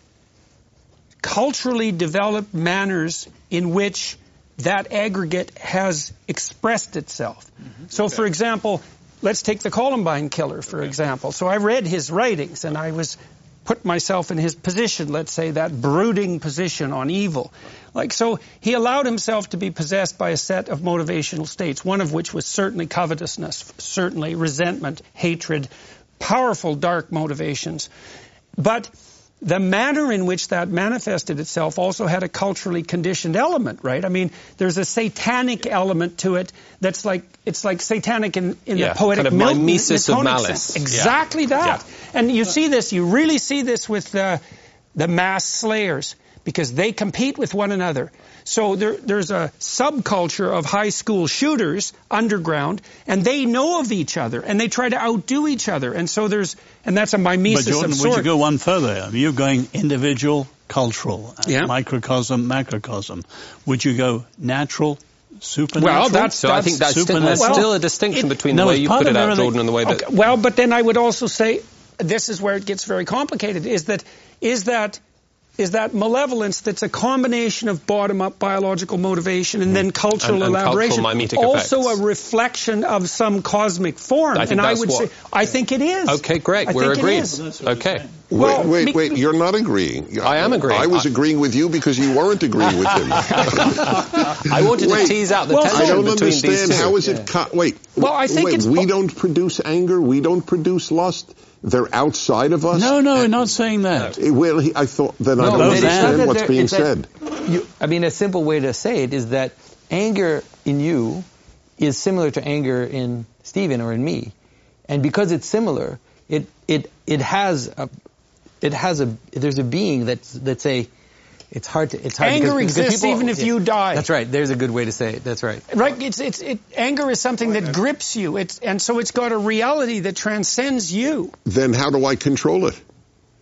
culturally developed manners in which that aggregate has expressed itself. Mm-hmm. So, for example, let's take the Columbine killer, for example. So I read his writings and I was put myself in his position, let's say that brooding position on evil. Like so he allowed himself to be possessed by a set of motivational states, one of which was certainly covetousness, certainly resentment, hatred, powerful dark motivations. But the manner in which that manifested itself also had a culturally conditioned element, right? I mean, there's a satanic element to it that's like it's like satanic in, in Yeah, the poetic kind of Milton- mimesis of malice. sense. Yeah. Exactly that. Yeah. And you see this, you really see this with uh, the mass slayers because they compete with one another. So there, there's a subculture of high school shooters underground, and they know of each other, and they try to outdo each other. And so there's, and that's a But Jordan, of would you go one further? You're going individual, cultural, uh, Yeah. microcosm, macrocosm. Would you go natural, supernatural? Well, that's- so I think that's still, there's supernatural. still a distinction it- between No, the way you put it out. Jordan, and the way that... Okay, well, but then I would also say this is where it gets very complicated. Is that is that is that malevolence that's a combination of bottom-up biological motivation and hmm. then cultural And- and elaboration, mimetic also effects. a reflection of some cosmic form. I think and I would what- say I think it is. Okay, great. I We're think it agreed. Okay. Well, wait, wait, wait. You're not agreeing. I am agreeing. I was agreeing with you because you weren't agreeing with him. I wanted Wait. to tease out the Well, tension I don't understand. these two. How is it? Co- wait. Well, I think wait, it's we bo- don't produce anger. We don't produce lust. They're outside of us. No, no, we're not saying that. Well, he, I thought then I don't but it's understand that what's being it's that- said. You, I mean, a simple way to say it is that anger in you is similar to anger in Stephen or in me. And because it's similar, it, it, it has a, it has a, there's a being that's, that's a, it's hard to, it's hard Anger because, because exists people- even if you die. That's right. There's a good way to say it. That's right. Right, it's, it's, it, anger is something that grips you, it's, and so it's got a reality that transcends you. Then how do I control it?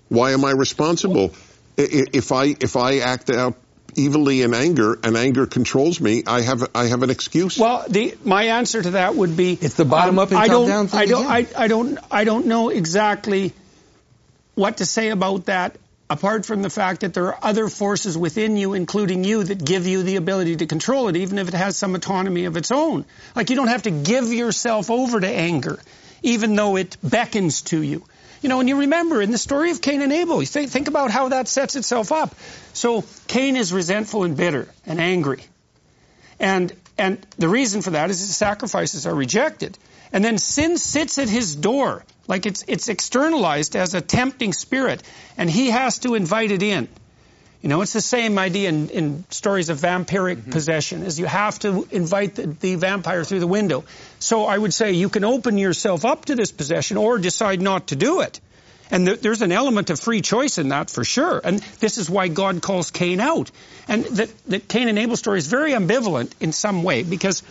Why am I responsible? I- i- If I if I act out evilly in anger and anger controls me, I have I have an excuse. Well, the, my answer to that would be It's the bottom up and I don't, down thing I don't, I, again. I don't, I don't know exactly what to say about that. Apart from the fact that there are other forces within you, including you, that give you the ability to control it, even if it has some autonomy of its own. Like you don't have to give yourself over to anger, even though it beckons to you. You know, and you remember in the story of Cain and Abel, you think, think about how that sets itself up. So Cain is resentful and bitter and angry. And and the reason for that is his sacrifices are rejected. And then sin sits at his door, like it's it's externalized as a tempting spirit, and he has to invite it in. You know, it's the same idea in, in stories of vampiric mm-hmm. possession, is you have to invite the, the vampire through the window. So I would say you can open yourself up to this possession or decide not to do it. And there, there's an element of free choice in that for sure. And this is why God calls Cain out. And the, the Cain and Abel story is very ambivalent in some way because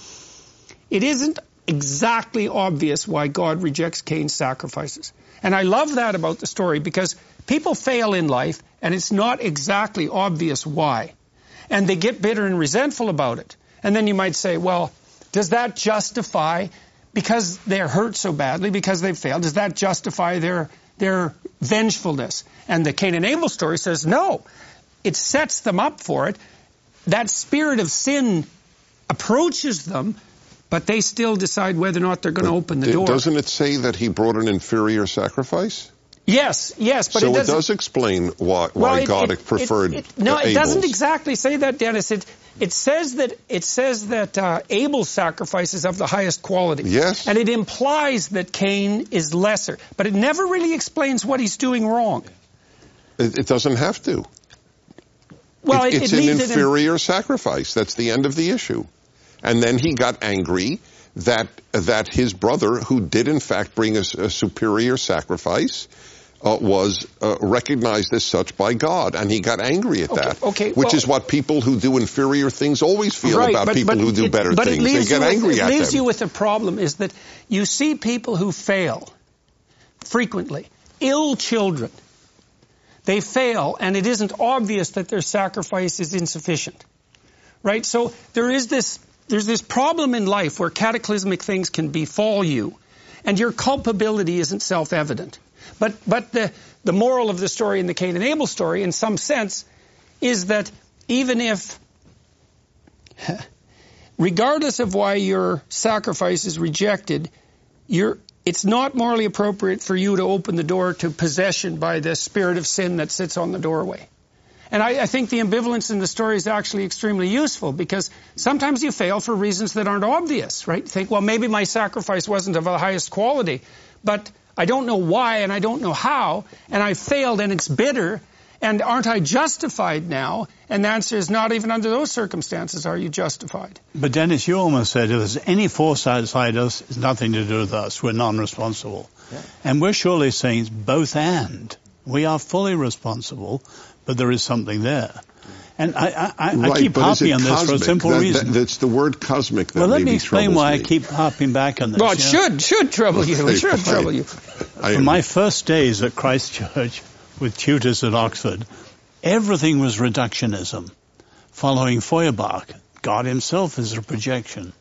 it isn't exactly obvious why God rejects Cain's sacrifices. And I love that about the story because people fail in life and it's not exactly obvious why. And they get bitter and resentful about it. And then you might say, well, does that justify, because they're hurt so badly, because they've failed, does that justify their, their vengefulness? And the Cain and Abel story says no. It sets them up for it. That spirit of sin approaches them, but they still decide whether or not they're going to open the door. Doesn't it say that he brought an inferior sacrifice? Yes, yes, but so it doesn't. it does explain why, Well, it- God it- preferred no, uh, it doesn't exactly say that, Dennis. It it says that it says that uh, Abel's sacrifice is of the highest quality. Yes. and it implies that Cain is lesser, but it never really explains what he's doing wrong. It, it doesn't have to. Well, It- it, it's it an leaves it in, inferior sacrifice. That's the end of the issue. And then he got angry that that his brother, who did in fact bring a superior sacrifice, uh, was uh, recognized as such by God, and he got angry at Okay, that. okay, which well- is what people who do inferior things always feel right, about but, people but who do it, better but things. It leaves they get you angry with, at It leaves them. you with a problem is that you see people who fail frequently, ill children. They fail, and it isn't obvious that their sacrifice is insufficient. Right? So there is this, there's this problem in life where cataclysmic things can befall you, and your culpability isn't self-evident. But, but the, the moral of the story in the Cain and Abel story, in some sense, is that even if regardless of why your sacrifice is rejected, you're, it's not morally appropriate for you to open the door to possession by the spirit of sin that sits on the doorway. And I, I think the ambivalence in the story is actually extremely useful because sometimes you fail for reasons that aren't obvious, right? You think, well, maybe my sacrifice wasn't of the highest quality, but I don't know why and I don't know how, and I failed and it's bitter, and aren't I justified now? And the answer is not even under those circumstances are you justified. But Dennis, you almost said if there's any force outside us, it's nothing to do with us. We're non-responsible. And we're surely saying both and. We are fully responsible, but there is something there. And I, I, I, right, I keep but is harping on this for a simple That- reason. that- that's the word cosmic that well, let maybe me explain troubles why I keep harping back on this. Well, it you know? should should trouble you. It should trouble you. I- From my first days at Christ Church with tutors at Oxford, everything was reductionism. Following Feuerbach, God himself is a projection.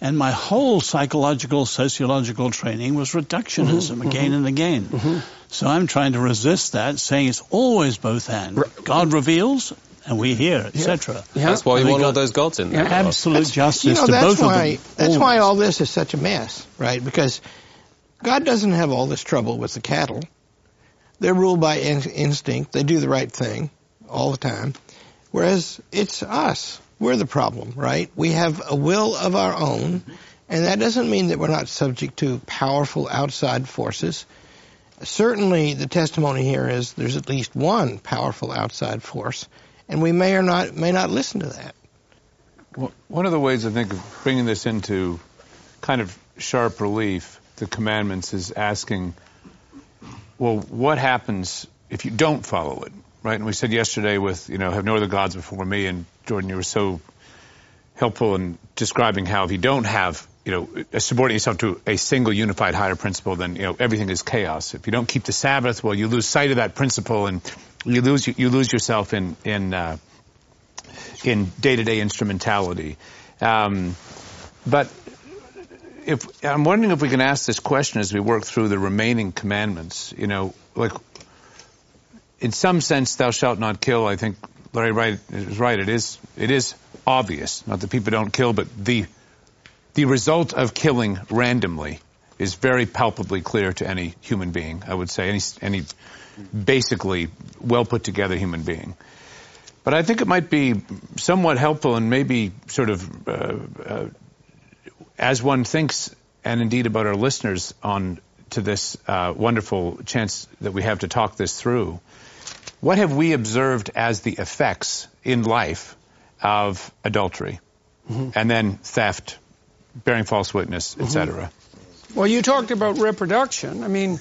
And my whole psychological, sociological training was reductionism mm-hmm. again and again. Mm-hmm. Mm-hmm. So I'm trying to resist that, saying it's always both and. God reveals, and we hear, etc. That's why I you want all those gods in there. Absolute justice You know, to both why of them. that's why all this is such a mess, right? Because God doesn't have all this trouble with the cattle. They're ruled by in- instinct. They do the right thing all the time. Whereas it's us. We're the problem, right? We have a will of our own, and that doesn't mean that we're not subject to powerful outside forces. Certainly, the testimony here is there's at least one powerful outside force, and we may or not may not listen to that. One of the ways I think of bringing this into kind of sharp relief, the commandments, is asking, well, what happens if you don't follow it, right? And we said yesterday with, you know, have no other gods before me, and Jordan, you were so helpful in describing how if you don't have, you know, subordinate yourself to a single unified higher principle, then, you know, everything is chaos. If you don't keep the Sabbath, well, you lose sight of that principle and you lose, you lose yourself in, in, uh, in day-to-day instrumentality. Um, but if I'm wondering if we can ask this question as we work through the remaining commandments. You know, like in some sense, "Thou shalt not kill." I think Larry Wright is right. It is it is obvious. Not that people don't kill, but the the result of killing randomly is very palpably clear to any human being. I would say any any basically well put together human being. But I think it might be somewhat helpful and maybe sort of uh, uh, as one thinks, and indeed about our listeners on to this uh, wonderful chance that we have to talk this through, what have we observed as the effects in life of adultery mm-hmm. and then theft, bearing false witness, etc.? Mm-hmm. Well, you talked about reproduction. I mean,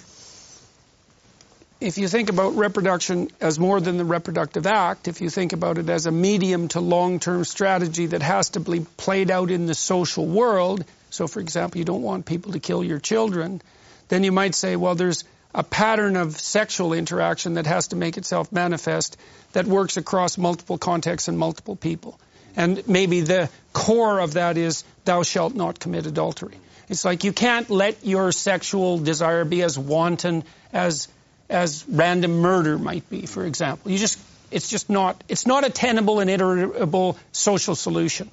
if you think about reproduction as more than the reproductive act, if you think about it as a medium to long-term strategy that has to be played out in the social world, so for example, you don't want people to kill your children, then you might say, well, there's a pattern of sexual interaction that has to make itself manifest that works across multiple contexts and multiple people. And maybe the core of that is, thou shalt not commit adultery. It's like you can't let your sexual desire be as wanton as as random murder might be, for example. You just, it's just not, it's not a tenable and iterable social solution.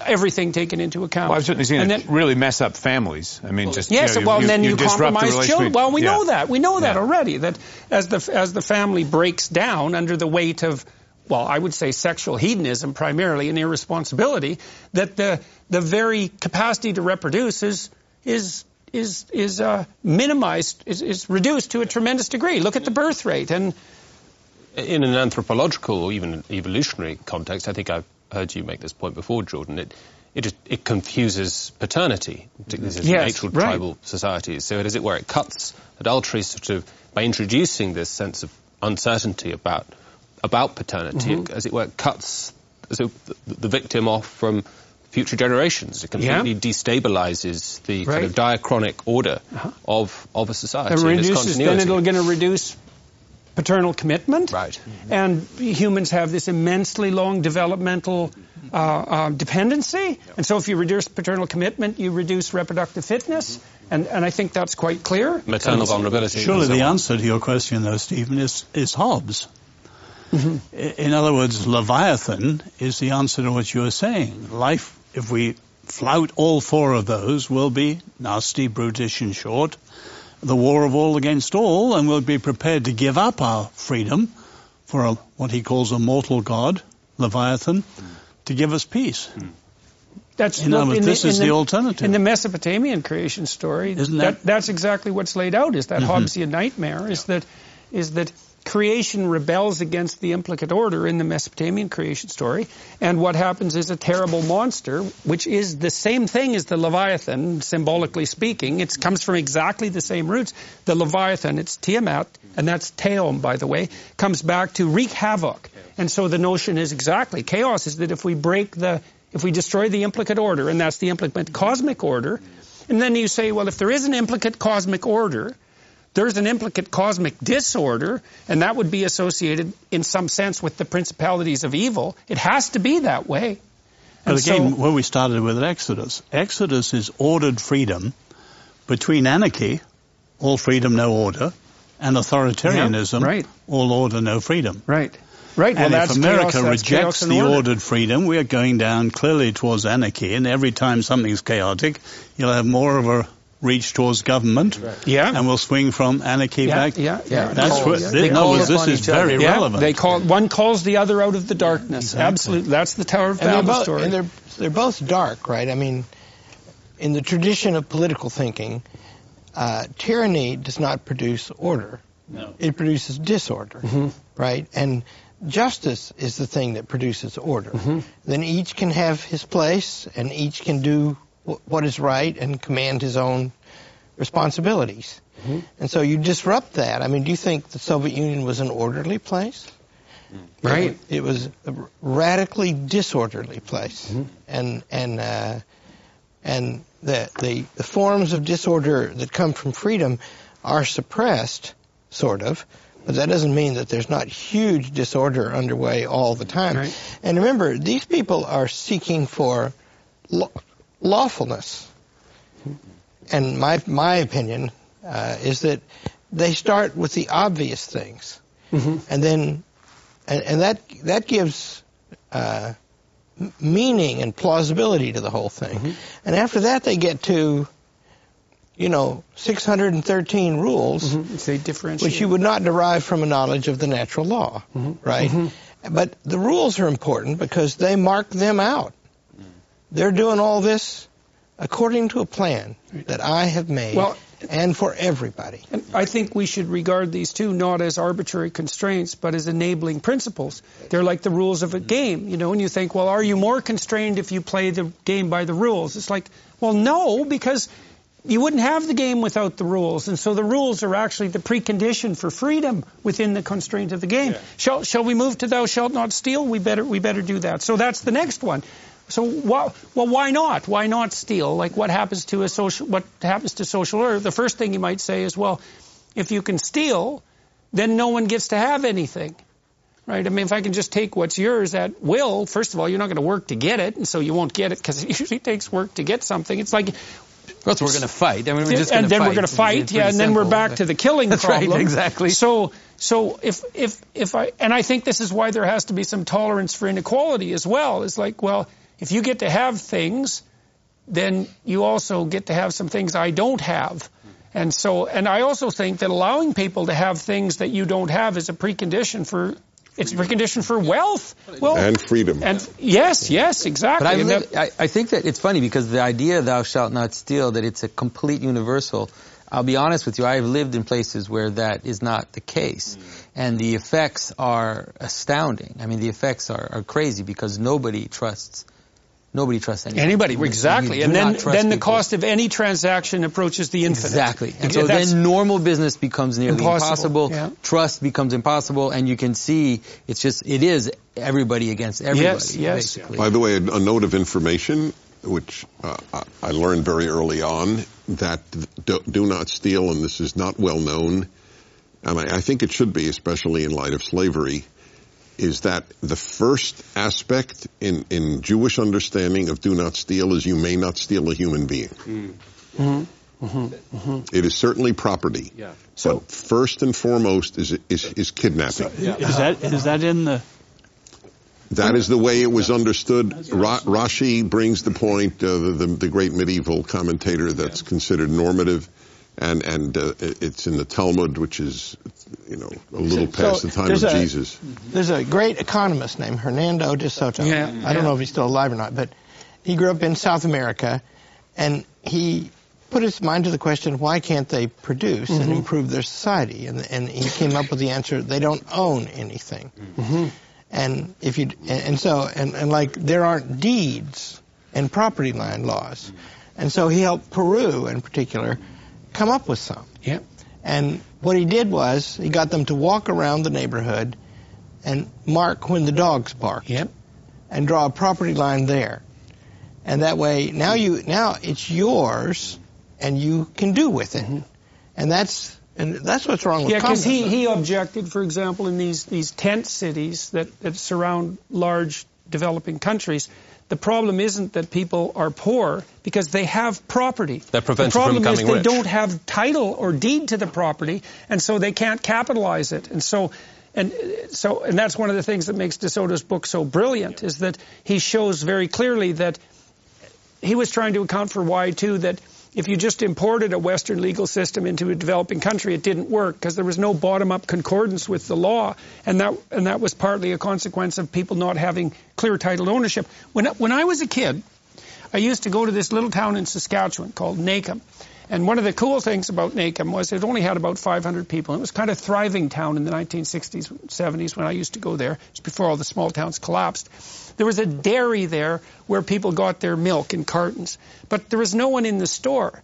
Everything taken into account. Well, I've certainly seen and it then, really mess up families. I mean, just yes. You know, well, you, then you, you, compromise children. Well, we yeah. know that. We know that yeah. already. That as the as the family breaks down under the weight of well, I would say sexual hedonism primarily and irresponsibility, that the the very capacity to reproduce is is is is uh, minimized, is, is reduced to a tremendous degree. Look at the birth rate and. In an anthropological or even evolutionary context, I think I've heard you make this point before, Jordan. It it, just, it confuses paternity, particularly in yes, natural right. tribal societies. So it is it where it cuts adultery sort of by introducing this sense of uncertainty about about paternity, mm-hmm. as it were, it cuts so the, the victim off from future generations. It completely yeah. destabilizes the right. kind of diachronic order uh-huh. of, of a society. And reduces, then it'll going to reduce paternal commitment. Right. Mm-hmm. And humans have this immensely long developmental uh, uh, dependency. And so if you reduce paternal commitment, you reduce reproductive fitness. And, and I think that's quite clear. Maternal vulnerability. Surely so the on. answer to your question, though, Stephen, is, is Hobbes. Mm-hmm. In other words, Leviathan is the answer to what you are saying. Life if we flout all four of those, will be nasty, brutish, and short. The war of all against all, and we'll be prepared to give up our freedom for a, what he calls a mortal god, Leviathan, mm. to give us peace. Mm. That's in other words, this the, is the, the, alternative. In the Mesopotamian creation story, Isn't that, that that's exactly what's laid out. Is that mm-hmm. Hobbesian nightmare? Is that is that creation rebels against the implicate order in the Mesopotamian creation story, and what happens is a terrible monster, which is the same thing as the Leviathan, symbolically speaking. It comes from exactly the same roots. The Leviathan, it's Tiamat, and that's Tehom, by the way, comes back to wreak havoc. And so the notion is exactly, chaos is that if we break the, if we destroy the implicate order, and that's the implicate cosmic order, and then you say, well, if there is an implicate cosmic order, there's an implicate cosmic disorder, and that would be associated in some sense with the principalities of evil. It has to be that way. But again, so- where we started with Exodus, Exodus is ordered freedom between anarchy, all freedom, no order, and authoritarianism, Yeah, right. all order, no freedom. right, right. And well, if America chaos, rejects the order. ordered freedom, we are going down clearly towards anarchy. And every time something's chaotic, you'll have more of a reach towards government, Yeah. and we'll swing from anarchy Yeah, back. yeah, yeah. That's Call- what. yeah. This, They in other call words, this is very Yeah, relevant. they call one calls the other out of the darkness. Exactly. Absolutely, that's the Tower of And Babel both, story. and they're they're both dark, right? I mean, in the tradition of political thinking, uh, tyranny does not produce order; No. it produces disorder, Mm-hmm. right? And justice is the thing that produces order. Mm-hmm. Then each can have his place, and each can do wh- what is right and command his own responsibilities. Mm-hmm. And so you disrupt that. I mean, do you think the Soviet Union was an orderly place? Right. It was a radically disorderly place, Mm-hmm. and and uh, and the, the the forms of disorder that come from freedom are suppressed, sort of. But that doesn't mean that there's not huge disorder underway all the time. Right. And remember, these people are seeking for lawfulness. And my my opinion uh, is that they start with the obvious things, mm-hmm. and then and, and that that gives uh, meaning and plausibility to the whole thing. Mm-hmm. And after that, they get to, you know, 613 rules, mm-hmm. differentiate. which you would not derive from a knowledge of the natural law, right? But the rules are important because they mark them out. They're doing all this according to a plan that I have made, Well- and for everybody. And I think we should regard these two not as arbitrary constraints, but as enabling principles. They're like the rules of a game, you know, and you think, well, are you more constrained if you play the game by the rules? It's like, well, no, because you wouldn't have the game without the rules. And so the rules are actually the precondition for freedom within the constraint of the game. Shall, shall we move to thou shalt not steal? We better, we better do that. So that's the next one. So why, well, why not? Why not steal? Like what happens to a social, what happens to social order? The first thing you might say is, well, if you can steal, then no one gets to have anything. Right? I mean, if I can just take what's yours at will, first of all, you're not going to work to get it, and so you won't get it because it usually takes work to get something. It's like, Well, we're going to fight. I mean, we're just and then fight. we're going to fight, yeah, and then we're back to the killing That's right, exactly. So, so if if if I and I think this is why there has to be some tolerance for inequality as well. It's like, well, if you get to have things, then you also get to have some things I don't have. And so, and I also think that allowing people to have things that you don't have is a precondition for, it's a precondition for wealth. Well, and freedom. and yes, yes, exactly. But I, And that- I, I think that it's funny because the idea "thou shalt not steal" that it's a complete universal. I'll be honest with you. I've lived in places where that is not the case, mm. and the effects are astounding. I mean, the effects are, are crazy because nobody trusts. Nobody trusts anybody. Anybody, You- exactly. you and then, then the people. cost of any transaction approaches the infinite. Exactly. And Yeah, so then normal business becomes nearly Impossible, impossible. yeah. Trust becomes impossible, and you can see it's just it is everybody against everybody. Yes, yes. Basically. By the way, a, a note of information, which uh, I- I learned very early on, that do, do not steal, and this is not well known, and I, I think it should be, especially in light of slavery, is that the first aspect in, in Jewish understanding of do not steal is you may not steal a human being. Mm. Mm-hmm. Mm-hmm. Mm-hmm. It is certainly property. Yeah. So first and foremost is, is, is kidnapping. Is that is that in the That is the way it was understood. Ra- Rashi brings the point, uh, the, the, the great medieval commentator that's considered normative, and and uh, it's in the Talmud, which is, you know, a little past So the time of a- Jesus. There's a great economist named Hernando de Soto. Yeah, I don't know if he's still alive or not, but he grew up in South America, and he put his mind to the question, why can't they produce and improve their society? And, and he came up with the answer, they don't own anything. And if you and, and so and, and like there aren't deeds and property line laws, and so he helped Peru in particular come up with some. Yeah. And what he did was he got them to walk around the neighborhood and mark when the dogs barked Yep. and draw a property line there. And that way now you now it's yours and you can do with it. Mm-hmm. And that's and that's what's wrong with Yeah, because he, he objected, for example, in these, these tent cities that, that surround large developing countries. The problem isn't that people are poor because they have property. They're prevented the from problem is they rich. don't have title or deed to the property, and so they can't capitalize it. And so, and so, and that's one of the things that makes de Soto's book so brilliant is that he shows very clearly that he was trying to account for why too that if you just imported a Western legal system into a developing country, it didn't work because there was no bottom-up concordance with the law, and that and that was partly a consequence of people not having clear title ownership. When when I was a kid, I used to go to this little town in Saskatchewan called Nacum. And one of the cool things about Nacum was it only had about 500 people. It was kind of a thriving town in the 1960s, 70s when I used to go there. It was before all the small towns collapsed. There was a dairy there where people got their milk in cartons, but there was no one in the store.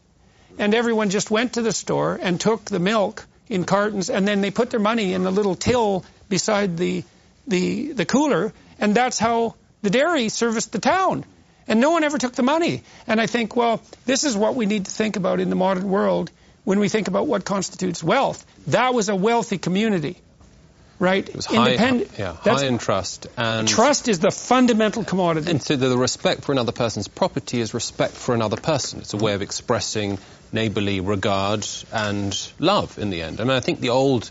And everyone just went to the store and took the milk in cartons, and then they put their money in a little till beside the, the, the cooler, and that's how the dairy serviced the town. And no one ever took the money. And I think, well, this is what we need to think about in the modern world when we think about what constitutes wealth. That was a wealthy community, right? It was high, yeah, high in trust. And trust is the fundamental commodity. And so the respect for another person's property is respect for another person. It's a way of expressing neighbourly regard and love in the end. I mean, I think the old,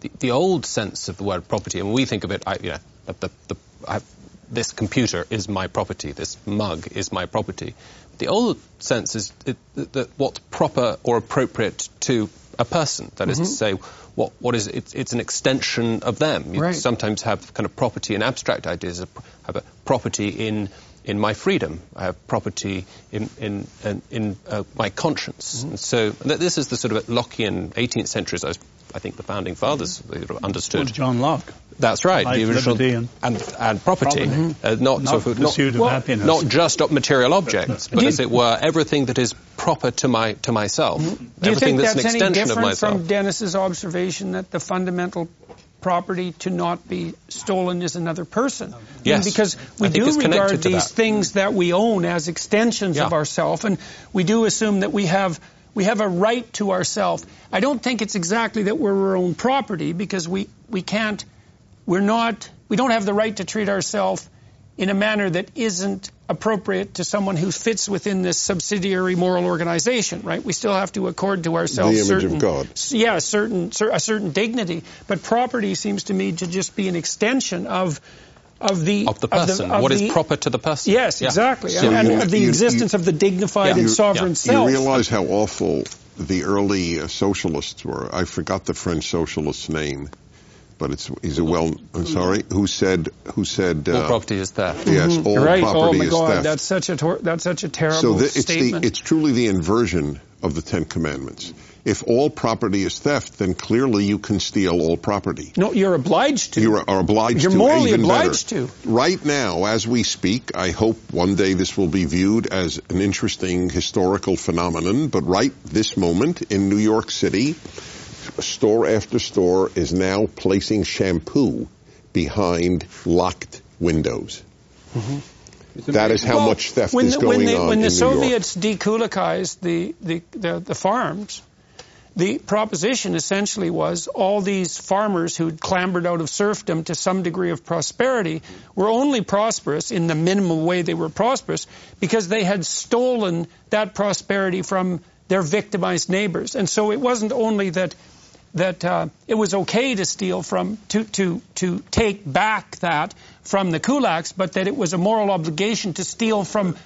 the, the old sense of the word property, and when we think of it, I, you know, the, the, I, this computer is my property, this mug is my property. The old sense is it, that what's proper or appropriate to a person. That mm-hmm. is to mm-hmm. say, what, what is it's, it's an extension of them. You right. sometimes have kind of property in abstract ideas, have a property in in my freedom. I have property in in in, in uh, my conscience. Mm-hmm. And so this is the sort of Lockean 18th century, as I think the founding fathers mm-hmm. understood. Well, John Locke. That's right. Life, the original and, and, and property, mm-hmm. uh, not, not, sort of, not, of well, happiness. not just material objects, but as it were, everything that is proper to my to myself. Mm-hmm. Do you think that's, that's any different from Dennis's observation that the fundamental property to not be stolen is another person. Yes. because we do regard these that. things that we own as extensions yeah. of ourselves, and we do assume that we have we have a right to ourself. I don't think it's exactly that we're our own property because we, we can't, we're not, we don't have the right to treat ourselves in a manner that isn't appropriate to someone who fits within this subsidiary moral organization, right? We still have to accord to ourselves the image certain, of God. Yeah, a certain a certain dignity. But property seems to me to just be an extension of of the of the person. Of the, of what the, is proper to the person? Yes, yeah. exactly, so and, you, of the you, existence you, of the dignified yeah. and sovereign self. You realize how awful the early uh, socialists were. I forgot the French socialist's name but it's he's a well. I'm sorry. Who said? Who said? Uh, all property is theft. Yes, mm-hmm. all right. property oh my is God, theft. That's such a tor- that's such a terrible so the, it's statement. The, it's truly the inversion of the Ten Commandments. If all property is theft, then clearly you can steal all property. No, you're obliged to. You are obliged you're to. You're morally even obliged better. to. Right now, as we speak, I hope one day this will be viewed as an interesting historical phenomenon. But right this moment in New York City, store after store is now placing shampoo behind locked windows. Mm-hmm. That is how well, much theft when is going when the, on When the Soviets dekulakized the, the, the, the farms, the proposition essentially was all these farmers who'd clambered out of serfdom to some degree of prosperity were only prosperous in the minimum way they were prosperous because they had stolen that prosperity from their victimized neighbors. And so it wasn't only that that uh, it was okay to steal from to to to take back that from the kulaks, but that it was a moral obligation to steal from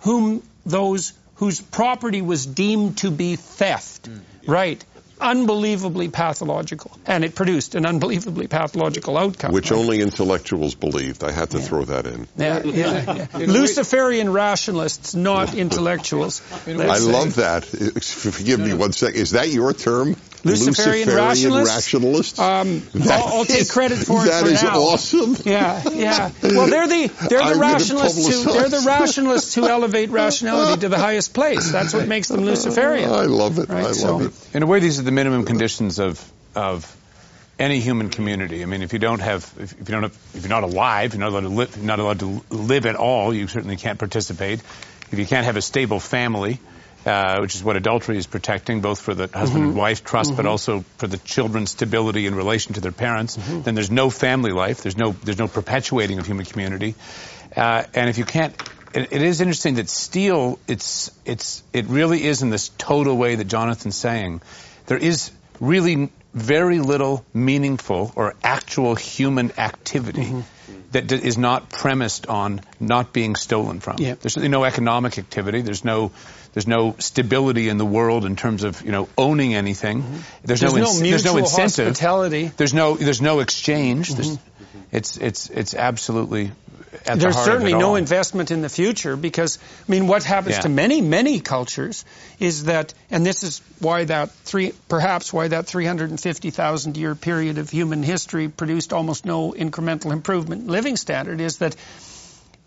whom those whose property was deemed to be theft. Mm, yeah. Right unbelievably pathological, and it produced an unbelievably pathological outcome. Which right? only intellectuals believed. I had to yeah. throw that in. Yeah, yeah, Luciferian rationalists, not intellectuals. I say. love that. Forgive me one second. Is that your term? Luciferian, Luciferian rationalists. Um, I'll, I'll, take credit for it That for is now. awesome. Yeah, yeah. Well, they're the they're the I'm rationalists who they're the rationalists who elevate rationality to the highest place. That's what makes them Luciferian. I love it. Right? I love so, it. In a way, these are the minimum conditions of of any human community. I mean, if you don't have, if, you don't have, if you're not alive, you're not allowed to live, you're not allowed to live at all. You certainly can't participate. If you can't have a stable family, uh, which is what adultery is protecting, both for the husband mm-hmm. and wife trust, mm-hmm. but also for the children's stability in relation to their parents. Mm-hmm. Then there's no family life. There's no there's no perpetuating of human community. Uh, and if you can't, it, it is interesting that steal. It's it's it really is in this total way that Jonathan's saying. There is really very little meaningful or actual human activity mm-hmm. That is not premised on not being stolen from. Yeah. There's no economic activity. There's no there's no stability in the world in terms of you know owning anything. Mm-hmm. There's, there's, no, no there's no incentive. Hospitality. There's no there's no exchange. Mm-hmm. There's, it's it's it's absolutely at There's the certainly no investment in the future because, I mean, what happens Yeah. to many, many cultures is that, and this is why that three, perhaps why that 350,000 year period of human history produced almost no incremental improvement in living standard is that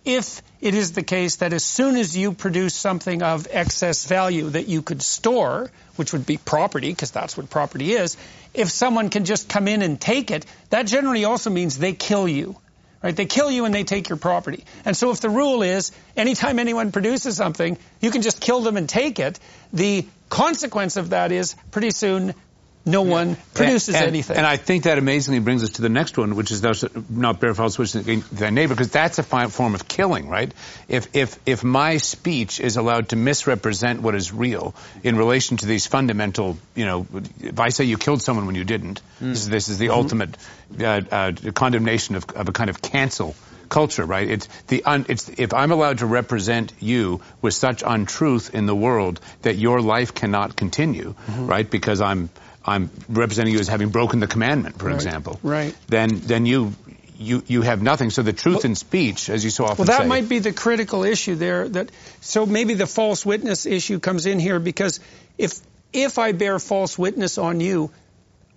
if it is the case that as soon as you produce something of excess value that you could store, which would be property, because that's what property is, if someone can just come in and take it, that generally also means they kill you. Right? They kill you and they take your property. And so if the rule is anytime anyone produces something, you can just kill them and take it, the consequence of that is pretty soon no one produces and, anything. And I think that amazingly brings us to the next one, which is not bear false witness against thy neighbor, because that's a form of killing, right? If if if my speech is allowed to misrepresent what is real in relation to these fundamental, you know, if I say you killed someone when you didn't, this is this is the ultimate uh, uh, condemnation of, of a kind of cancel culture, right? It's the un, it's if I'm allowed to represent you with such untruth in the world that your life cannot continue, right? Because I'm I'm representing you as having broken the commandment, for Right, example. right. Then then you you you have nothing. So the truth in speech, as you so often Well, that say, might be the critical issue there. That so maybe the false witness issue comes in here because if if I bear false witness on you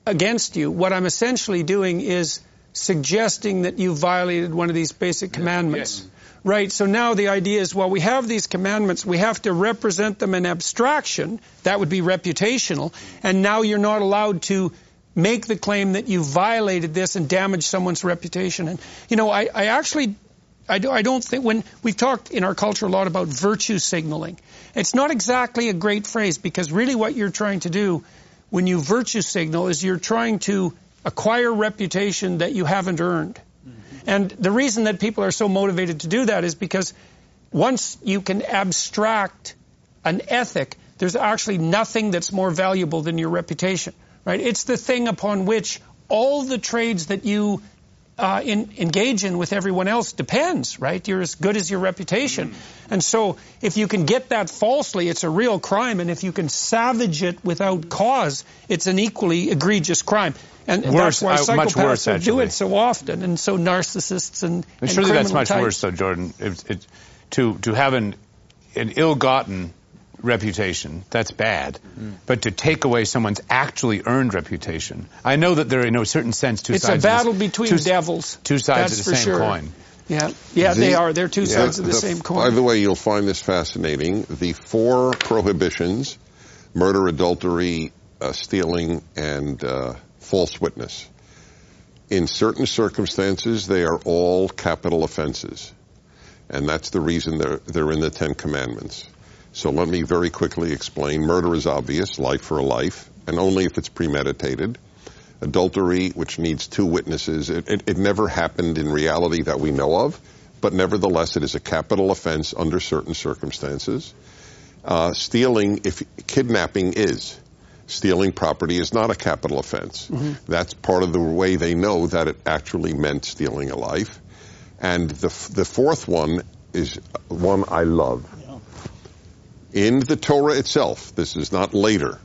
against you, what I'm essentially doing is suggesting that you violated one of these basic commandments. Right. So now the idea is, well, we have these commandments. We have to represent them in abstraction. That would be reputational. And now you're not allowed to make the claim that you violated this and damaged someone's reputation. And, you know, I, I actually, I, do, I don't think, when we've talked in our culture a lot about virtue signaling, it's not exactly a great phrase because really what you're trying to do when you virtue signal is you're trying to acquire reputation that you haven't earned. And the reason that people are so motivated to do that is because once you can abstract an ethic, there's actually nothing that's more valuable than your reputation, right? It's the thing upon which all the trades that you uh, in, engage in with everyone else depends, right? You're as good as your reputation. And so if you can get that falsely, it's a real crime. And if you can savage it without cause, it's an equally egregious crime. And, and Worse, that's why uh, much psychopaths worse, do it so often. And so narcissists and, And and surely that's much types. worse, though, Jordan. It, it, to to have an an ill-gotten reputation, that's bad. But to take away someone's actually earned reputation, I know that there are in a certain sense two It's a sides. of battle this- between two, devils. Two sides That's of the for same sure. coin. Yeah, yeah, The- they are. They're two Yeah, sides of the, the- same coin. By the way, you'll find this fascinating. The four prohibitions murder, adultery, uh, stealing, and uh, false witness. In certain circumstances, they are all capital offenses. And that's the reason they're, they're in the Ten Commandments. So let me very quickly explain. Murder is obvious, life for a life, and only if it's premeditated. Adultery, which needs two witnesses, it, it, it never happened in reality that we know of, but nevertheless, it is a capital offense under certain circumstances. Uh, stealing, if kidnapping is, stealing property is not a capital offense. That's part of the way they know that it actually meant stealing a life. And the, the fourth one is one I love. In the Torah itself, this is not later.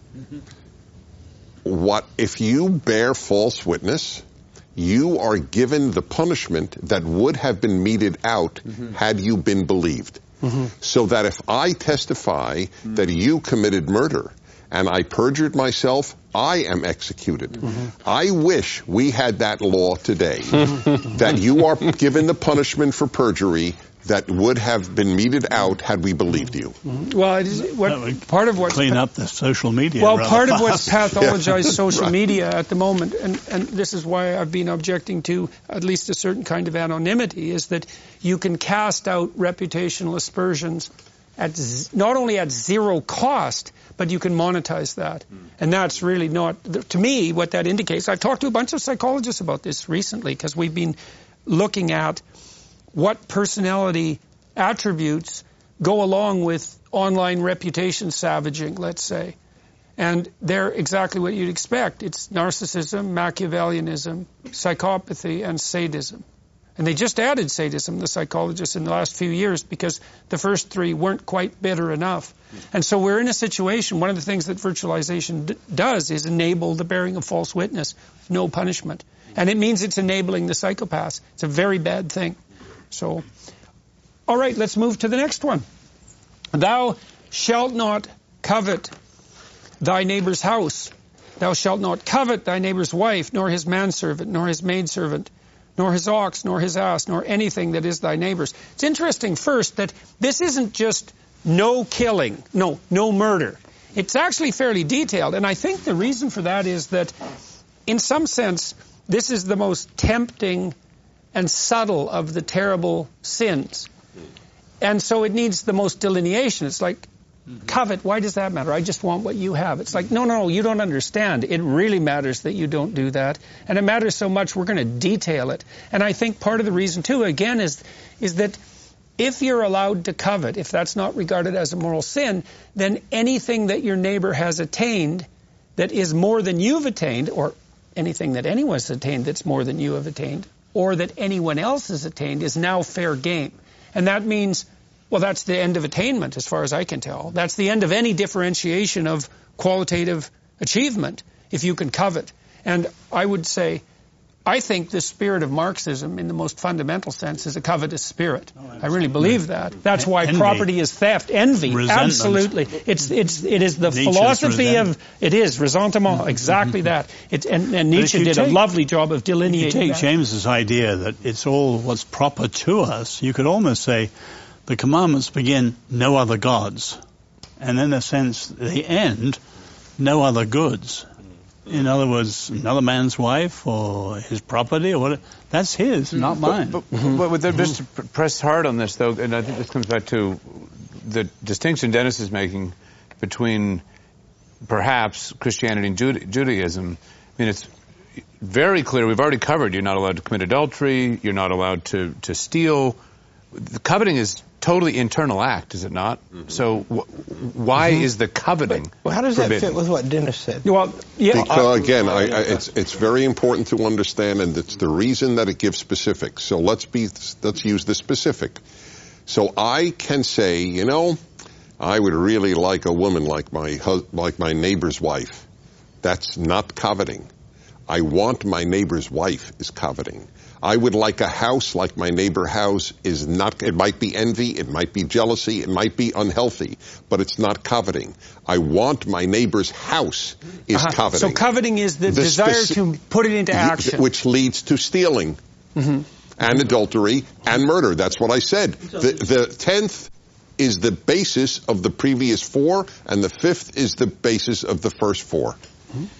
What if you bear false witness? You are given the punishment that would have been meted out had you been believed. So that if I testify that you committed murder and I perjured myself, I am executed. I wish we had that law today that you are given the punishment for perjury that would have been meted out had we believed you. Mm-hmm. well, it is, what, part of what's clean up the social media. Well, rather part of what's pathologized social Right. media at the moment, and, and this is why I've been objecting to at least a certain kind of anonymity, is that you can cast out reputational aspersions at z- not only at zero cost, but you can monetize that. Hmm. And that's really not, to me, what that indicates. I've talked to a bunch of psychologists about this recently because we've been looking at what personality attributes go along with online reputation savaging, let's say. And they're exactly what you'd expect. It's narcissism, Machiavellianism, psychopathy, and sadism. And they just added sadism, the psychologists, in the last few years because the first three weren't quite bitter enough. And so we're in a situation, one of the things that virtualization d- does is enable the bearing of false witness, no punishment. And it means it's enabling the psychopaths. It's a very bad thing. So, all right, let's move to the next one. Thou shalt not covet thy neighbor's house. Thou shalt not covet thy neighbor's wife, nor his manservant, nor his maidservant, nor his ox, nor his ass, nor anything that is thy neighbor's. It's interesting first that this isn't just no killing, no, no murder. It's actually fairly detailed, and I think the reason for that is that, in some sense, this is the most tempting and subtle of the terrible sins. And so it needs the most delineation. It's like, mm-hmm. covet, why does that matter? I just want what you have. It's like, no, no, you don't understand. It really matters that you don't do that. And it matters so much, we're going to detail it. And I think part of the reason, too, again, is, is that if you're allowed to covet, if that's not regarded as a moral sin, then anything that your neighbor has attained that is more than you've attained, or anything that anyone's attained that's more than you have attained, or that anyone else has attained, is now fair game. And that means, well, that's the end of attainment, as far as I can tell. That's the end of any differentiation of qualitative achievement, if you can covet. And I would say, I think the spirit of Marxism, in the most fundamental sense, is a covetous spirit. I really believe that. Mm-hmm. That's why Envy. property is theft. Envy, Resentment. absolutely. It's it's it is the Nietzsche's philosophy of it is resentment. Mm-hmm. Exactly that. It, and, and Nietzsche did a lovely job of If you delineating take that. James's idea that it's all what's proper to us, you could almost say the commandments begin no other gods, and in a sense they end no other goods. In other words, another man's wife or his property or what that's his, mm-hmm. not mine. But, but with the, just to press hard on this, though, and I think this comes back to the distinction Dennis is making between perhaps Christianity and Juda- Judaism. I mean, it's very clear. We've already covered. You're not allowed to commit adultery. You're not allowed to to steal. The coveting is totally internal act, is it not? Mm-hmm. So wh- why mm-hmm. is the coveting? Well, how does that fit with what Dennis said? Well, yeah, Because again, I, I, it's it's very important to understand, and it's the reason that it gives specifics. So let's be let's use the specific. So I can say, you know, I would really like a woman like my hus- like my neighbor's wife. That's not coveting. I want my neighbor's wife is coveting. I would like a house like my neighbor house is not, it might be envy, it might be jealousy, it might be unhealthy, but it's not coveting. I want my neighbor's house is uh-huh. coveting. So coveting is the, The desire speci- to put it into action. Which leads to stealing Mm-hmm. and adultery and murder. That's what I said. The, the tenth is the basis of the previous four, and the fifth is the basis of the first four.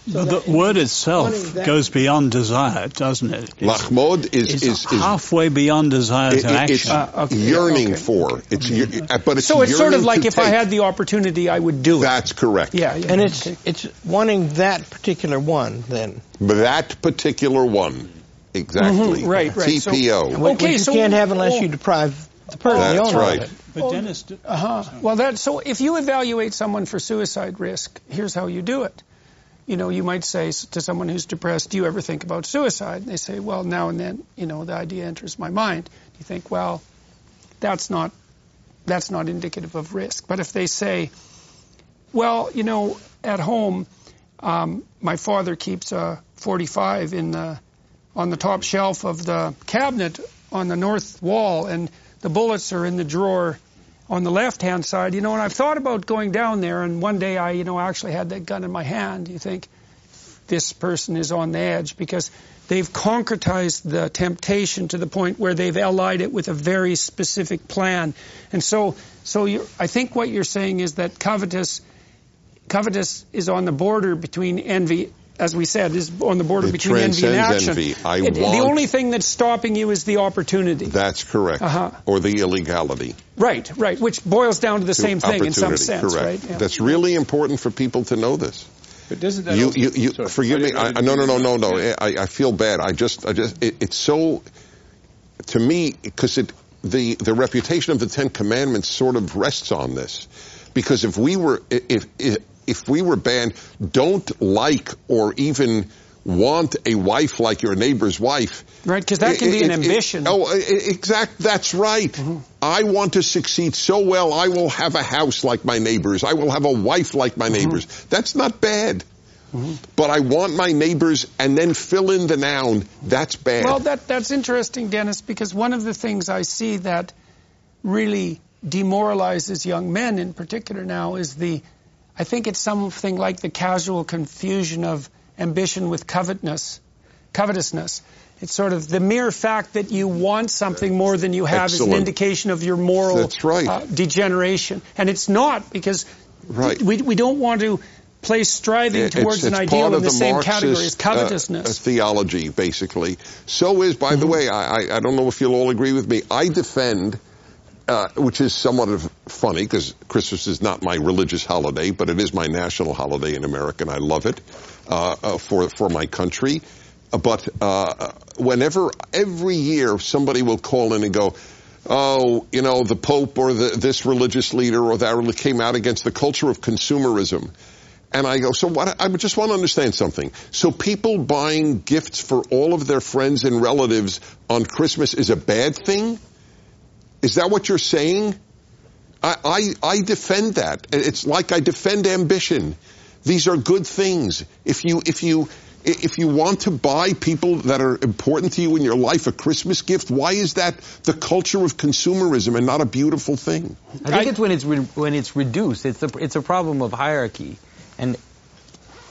The, the word itself goes beyond desire, doesn't it? It's, Lachmod is is, is halfway beyond desire it- to it- action. it's Uh, okay, yearning okay. for. It's ye- uh, but it's so it's sort of like to if I had the opportunity, I would do it. That's correct. yeah, yeah. And it's okay. it's wanting that particular one then. That particular one. Exactly. Mhm, right, right. So- TPO. Which Okay, you so- can't have unless oh. you deprive the person, the That's owner right. of it. but Dennis, d- Uh-huh. Well, that so if you evaluate someone for suicide risk, here's how you do it. You know, you might say to someone who's depressed, "Do you ever think about suicide?" And they say, "Well, now and then, you know, the idea enters my mind." You think, "Well, that's not that's not indicative of risk." But if they say, "Well, you know, at home, um, my father keeps a 45 in the on the top shelf of the cabinet on the north wall, and the bullets are in the drawer on the left hand side, you know, and I've thought about going down there and one day I, you know, actually had that gun in my hand. You think this person is on the edge because they've concretized the temptation to the point where they've allied it with a very specific plan. And so, so you I think what you're saying is that covetous, covetous is on the border between envy, as we said, is on the border It between envy and transcends action. envy. I It- the only thing that's stopping you is the opportunity. That's correct. Uh-huh. Or the illegality. Right, right, which boils down to the same thing in some Opportunity, sense, correct. right? Yeah. That's really important for people to know this. But doesn't that You, also- you, you sorry. forgive me. I I, didn't no, no, no, no, to- no. I, I feel bad. I just, I just, it, it's so, to me, because it, the, the reputation of the Ten Commandments sort of rests on this. Because if we were, if, if, if we were banned, don't like or even want a wife like your neighbor's wife. Right, because that can be an It- it- it- ambition. oh, exact. That's right. Mm-hmm. I want to succeed so well. I will have a house like my neighbors. I will have a wife like my mm-hmm. neighbors. That's not bad. Mm-hmm. But I want my neighbors and then fill in the noun. That's bad. Well, that that's interesting, Dennis, because one of the things I see that really demoralizes young men in particular now is the I think it's something like the casual confusion of ambition with covetousness. Covetousness. It's sort of the mere fact that you want something more than you have Excellent. is an indication of your moral right. uh, degeneration. And it's not because Right. we, we don't want to place striving It's- towards an it's ideal in of the, same category as uh, covetousness. uh, theology, basically. So is, by the Mm-hmm. way, I, I- I don't know if you'll all agree with me. I defend, uh, which is somewhat of funny because Christmas is not my religious holiday, but it is my national holiday in America, and I love it uh, uh, for for my country. Uh, But uh, whenever every year somebody will call in and go. Oh, you know, the Pope or the, this religious leader or that came out against the culture of consumerism. And I go, so what, I just want to understand something. So people buying gifts for all of their friends and relatives on Christmas is a bad thing? Is that what you're saying? I, I, I defend that. It's like I defend ambition. These are good things. If you, if you, if you want to buy people that are important to you in your life a Christmas gift, why is that the culture of consumerism and not a beautiful thing? I think it's when it's re- when it's reduced. It's a it's a problem of hierarchy, and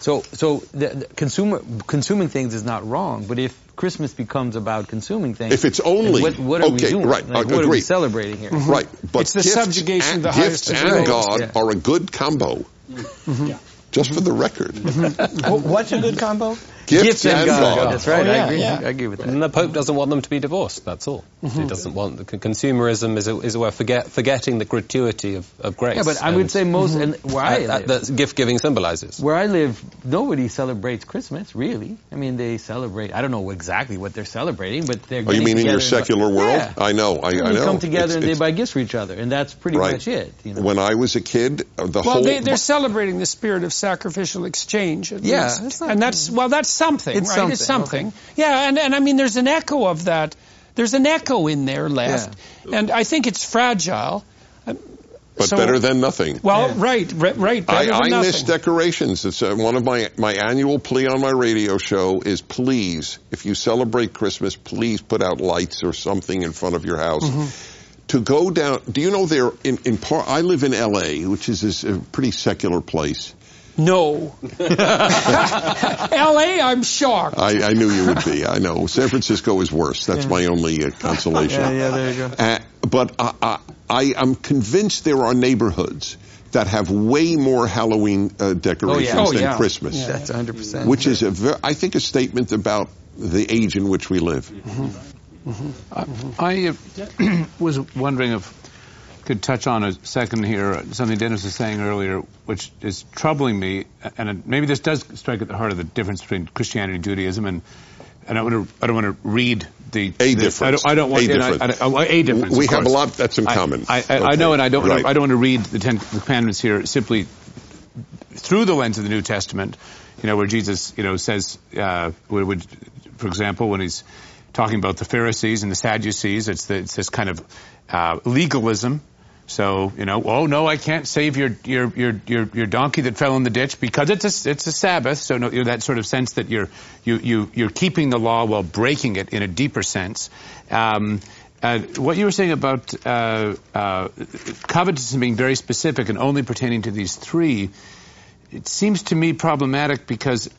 so so the, the consumer consuming things is not wrong. But if Christmas becomes about consuming things, If it's only- what, what are okay, we doing? right, Like, I what are we celebrating here? Right, mm-hmm. but It's the gifts subjugation and, of the highest gifts degree. and God Yeah. are a good combo. Mm-hmm. Just for the record, mm-hmm. What's a good combo? Gifts, and and God. God. That's right. Oh, I agree. yeah. I agree with that. And the Pope doesn't want them to be divorced. That's all. He doesn't want the consumerism is a, is a way of forget, forgetting the gratuity of, of grace. Yeah, but I would say most and where I that, live, that gift giving symbolizes. where I live, nobody celebrates Christmas, really. I mean, they celebrate, I don't know exactly what they're celebrating, but they're Oh, you getting mean in your together and- secular world? Yeah. I know, I, I they come together It's- and they buy gifts for each other, and that's pretty Right. much it. You know? When I was a kid, uh, the Well, whole they, they're celebrating the spirit of sacrificial exchange. At Yeah, least. and that's well, that's something, It's right? It's something, something. Yeah, and and I mean, there's an echo of that. There's an echo in there left, and I think it's fragile. but so- better than nothing. Well, right, right, right. I, Better I than miss nothing. decorations. It's uh, one of my, my annual plea on my radio show is please, if you celebrate Christmas, please put out lights or something in front of your house. Mm-hmm. To go down, do you know there in in part? I live in L.A., which is a pretty secular place. No. L.A. I'm shocked. I, I knew you would be. I know. San Francisco is worse. That's my only uh, consolation. Yeah, yeah, there you go. Uh, but I, I, I am convinced there are neighborhoods that have way more Halloween uh, decorations Oh, yeah. than yeah. Christmas, That's 100%. which is a ver- I think a statement about the age in which we live. I uh, was wondering if could touch on a second here something Dennis was saying earlier, which is troubling me, and maybe this does strike at the heart of the difference between Christianity and Judaism, and and I, want to, I don't want to read the A the- difference. I don't, I don't want A difference. I, I, a difference. We have a lot that's in common. I, I, I Okay. know, and I don't. Right. I don't want to read the Ten Commandments here simply through the lens of the New Testament. You know, where Jesus, you know, says, uh, would, would, for example, when he's talking about the Pharisees and the Sadducees, it's, the, it's this kind of uh, legalism. So you know, oh no, I can't save your your your your, your donkey that fell in the ditch because it's a, it's a Sabbath. So no, that sort of sense that you're you you you're keeping the law while breaking it in a deeper sense. Um, uh, what you were saying about uh, uh, covetousness being very specific and only pertaining to these three, it seems to me problematic because,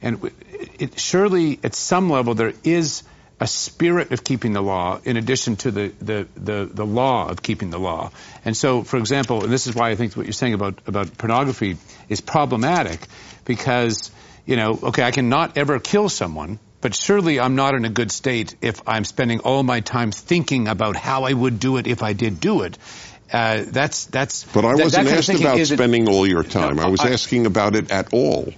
and it, surely at some level there is a spirit of keeping the law in addition to the, the, the, the law of keeping the law. And so, for example, and this is why I think what you're saying about, about pornography is problematic because, you know, okay, I can not ever kill someone, but surely I'm not in a good state if I'm spending all my time thinking about how I would do it if I did do it. Uh, that's that's. But I wasn't kind of asked about isn't- spending all your time. No, I was I- asking about it at all.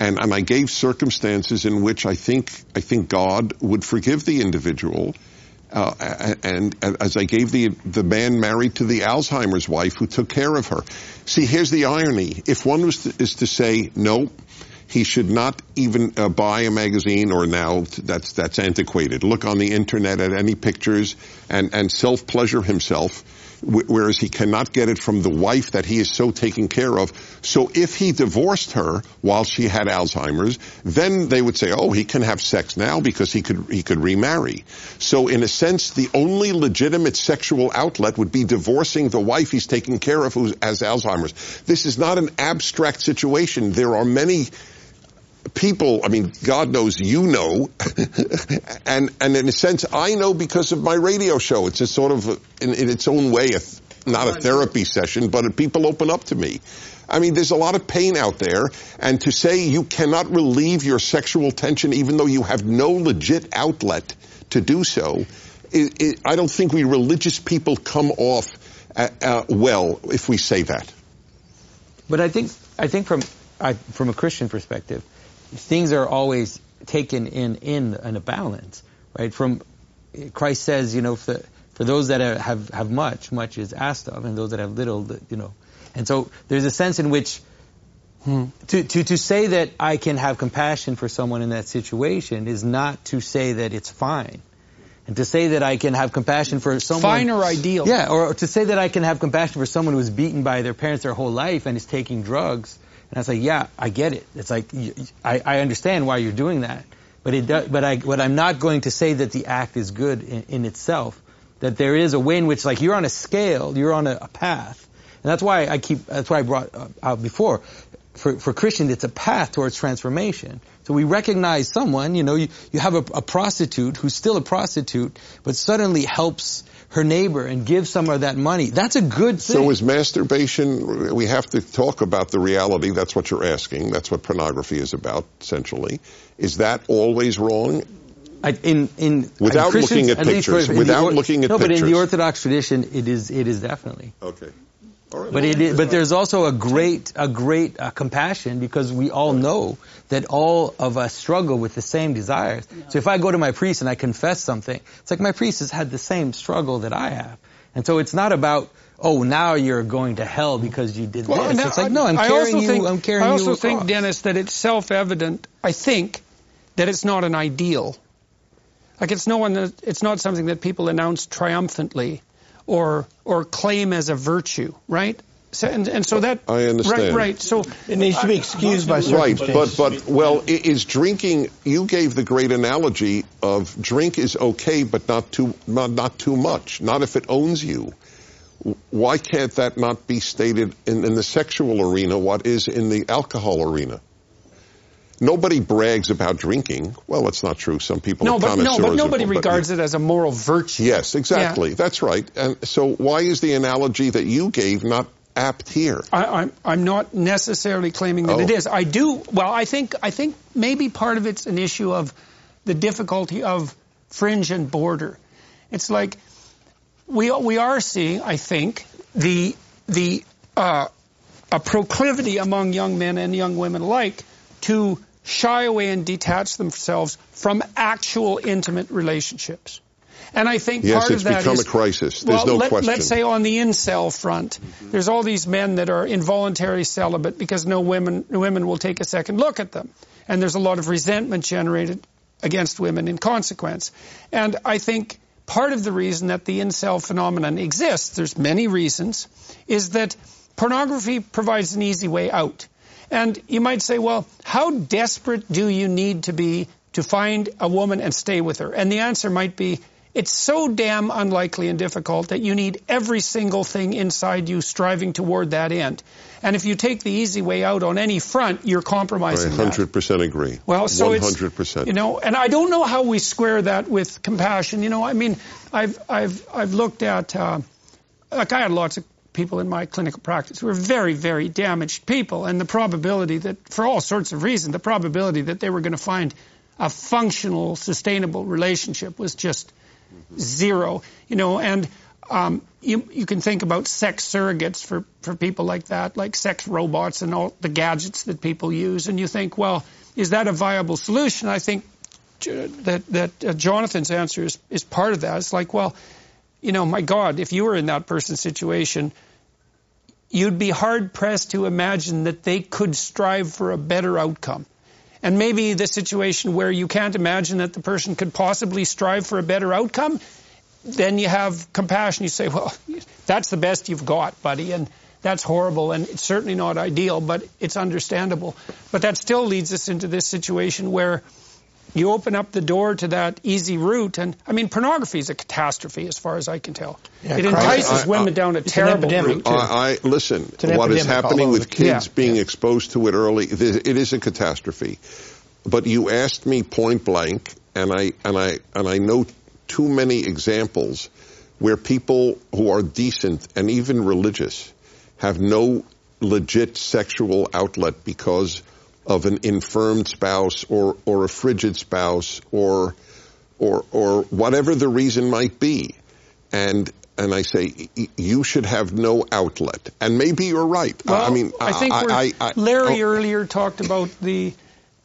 And, and I gave circumstances in which I think I think God would forgive the individual. Uh, and, and as I gave the the man married to the Alzheimer's wife who took care of her. See, here's the irony: if one was to, is to say no, he should not even uh, buy a magazine, or now that's that's antiquated. Look on the internet at any pictures and and self pleasure himself. Wh- whereas he cannot get it from the wife that he is so taking care of. So if he divorced her while she had Alzheimer's, then they would say, oh, he can have sex now because he could he could remarry. So in a sense, the only legitimate sexual outlet would be divorcing the wife he's taking care of who has Alzheimer's. This is not an abstract situation. There are many people, I mean, God knows you know, and and in a sense, I know because of my radio show. It's a sort of, in, in its own way, a, not a therapy session, but people open up to me. I mean, there's a lot of pain out there, and to say you cannot relieve your sexual tension even though you have no legit outlet to do so, it, it, I don't think we religious people come off uh, uh, well if we say that. But I think I think from I, from a Christian perspective, things are always taken in in in a balance, right? From Christ says, you know, for, for those that have have much, much is asked of, and those that have little, you know, and so there's a sense in which hmm. to, to to say that I can have compassion for someone in that situation is not to say that it's fine. And to say that I can have compassion for someone. Fine or ideal. Yeah, or to say that I can have compassion for someone who's beaten by their parents their whole life and is taking drugs and I was like, yeah, I get it. It's like, I, I understand why you're doing that. But it does, but I, but I'm not going to say that the act is good in, in itself. That there is a way in which, like, you're on a scale, you're on a, a path. And that's why I keep, that's why I brought uh, out before. For, for Christians, it's a path towards transformation. So we recognize someone, you know, you, you have a, a prostitute who's still a prostitute, but suddenly helps her neighbor and give some of that money. That's a good thing. So is masturbation, we have to talk about the reality. That's what you're asking. That's what pornography is about, essentially. Is that always wrong? I, in, in, without looking at, at pictures, without the, looking at no, pictures. but in the Orthodox tradition, it is, it is definitely. Okay. But it is, but there's also a great a great uh, compassion because we all know that all of us struggle with the same desires. So if I go to my priest and I confess something, it's like my priest has had the same struggle that I have, and so it's not about oh now you're going to hell because you did well, this. It's like no, I'm I carrying you. Think, I'm carrying I also you think, Dennis, that it's self-evident. I think that it's not an ideal. Like it's no one. It's not something that people announce triumphantly or or claim as a virtue, right? So, and, and so that I understand. Right, right. So it needs to be excused by Right, but but well, is drinking? You gave the great analogy of drink is okay, but not too not, not too much. Not if it owns you. Why can't that not be stated in, in the sexual arena? What is in the alcohol arena? Nobody brags about drinking. Well, that's not true. Some people no, are but, no, but nobody but, regards it as a moral virtue. Yes, exactly. Yeah. That's right. And so, why is the analogy that you gave not apt here? I, am I'm, I'm not necessarily claiming that oh. it is. I do. Well, I think I think maybe part of it's an issue of the difficulty of fringe and border. It's like we we are seeing, I think, the the uh, a proclivity among young men and young women alike to shy away and detach themselves from actual intimate relationships. And I think yes, part of that become is, a crisis. There's well, no let, question. Let's say on the incel front, mm-hmm. there's all these men that are involuntary celibate because no women women will take a second look at them, and there's a lot of resentment generated against women in consequence. And I think part of the reason that the incel phenomenon exists, there's many reasons, is that pornography provides an easy way out. And you might say, well, how desperate do you need to be to find a woman and stay with her? And the answer might be, it's so damn unlikely and difficult that you need every single thing inside you striving toward that end. And if you take the easy way out on any front, you're compromising. I 100% that. agree. Well, so 100%. It's, you know, and I don't know how we square that with compassion. You know, I mean, I've I've I've looked at uh, like I had lots of people in my clinical practice were very, very damaged people, and the probability that, for all sorts of reasons, the probability that they were going to find a functional, sustainable relationship was just zero. You know, and um, you, you can think about sex surrogates for, for people like that, like sex robots and all the gadgets that people use, and you think, well, is that a viable solution? I think that that uh, Jonathan's answer is, is part of that. It's like, well, you know, my God, if you were in that person's situation, you'd be hard pressed to imagine that they could strive for a better outcome. And maybe the situation where you can't imagine that the person could possibly strive for a better outcome, then you have compassion. You say, well, that's the best you've got, buddy, and that's horrible, and it's certainly not ideal, but it's understandable. But that still leads us into this situation where you open up the door to that easy route. And I mean, pornography is a catastrophe as far as I can tell. Yeah, it Christ- entices I- I- women down a terrible epidemic, route. too. I, I listen. an What is happening with kids Yeah. being exposed to it early? It is, it is a catastrophe. But you asked me point blank, and I and I and I know too many examples where people who are decent and even religious have no legit sexual outlet because of an infirmed spouse or or a frigid spouse or or or whatever the reason might be and and I say y- you should have no outlet and maybe you're right Well, I mean I think we're, I, I, Larry oh, earlier talked about the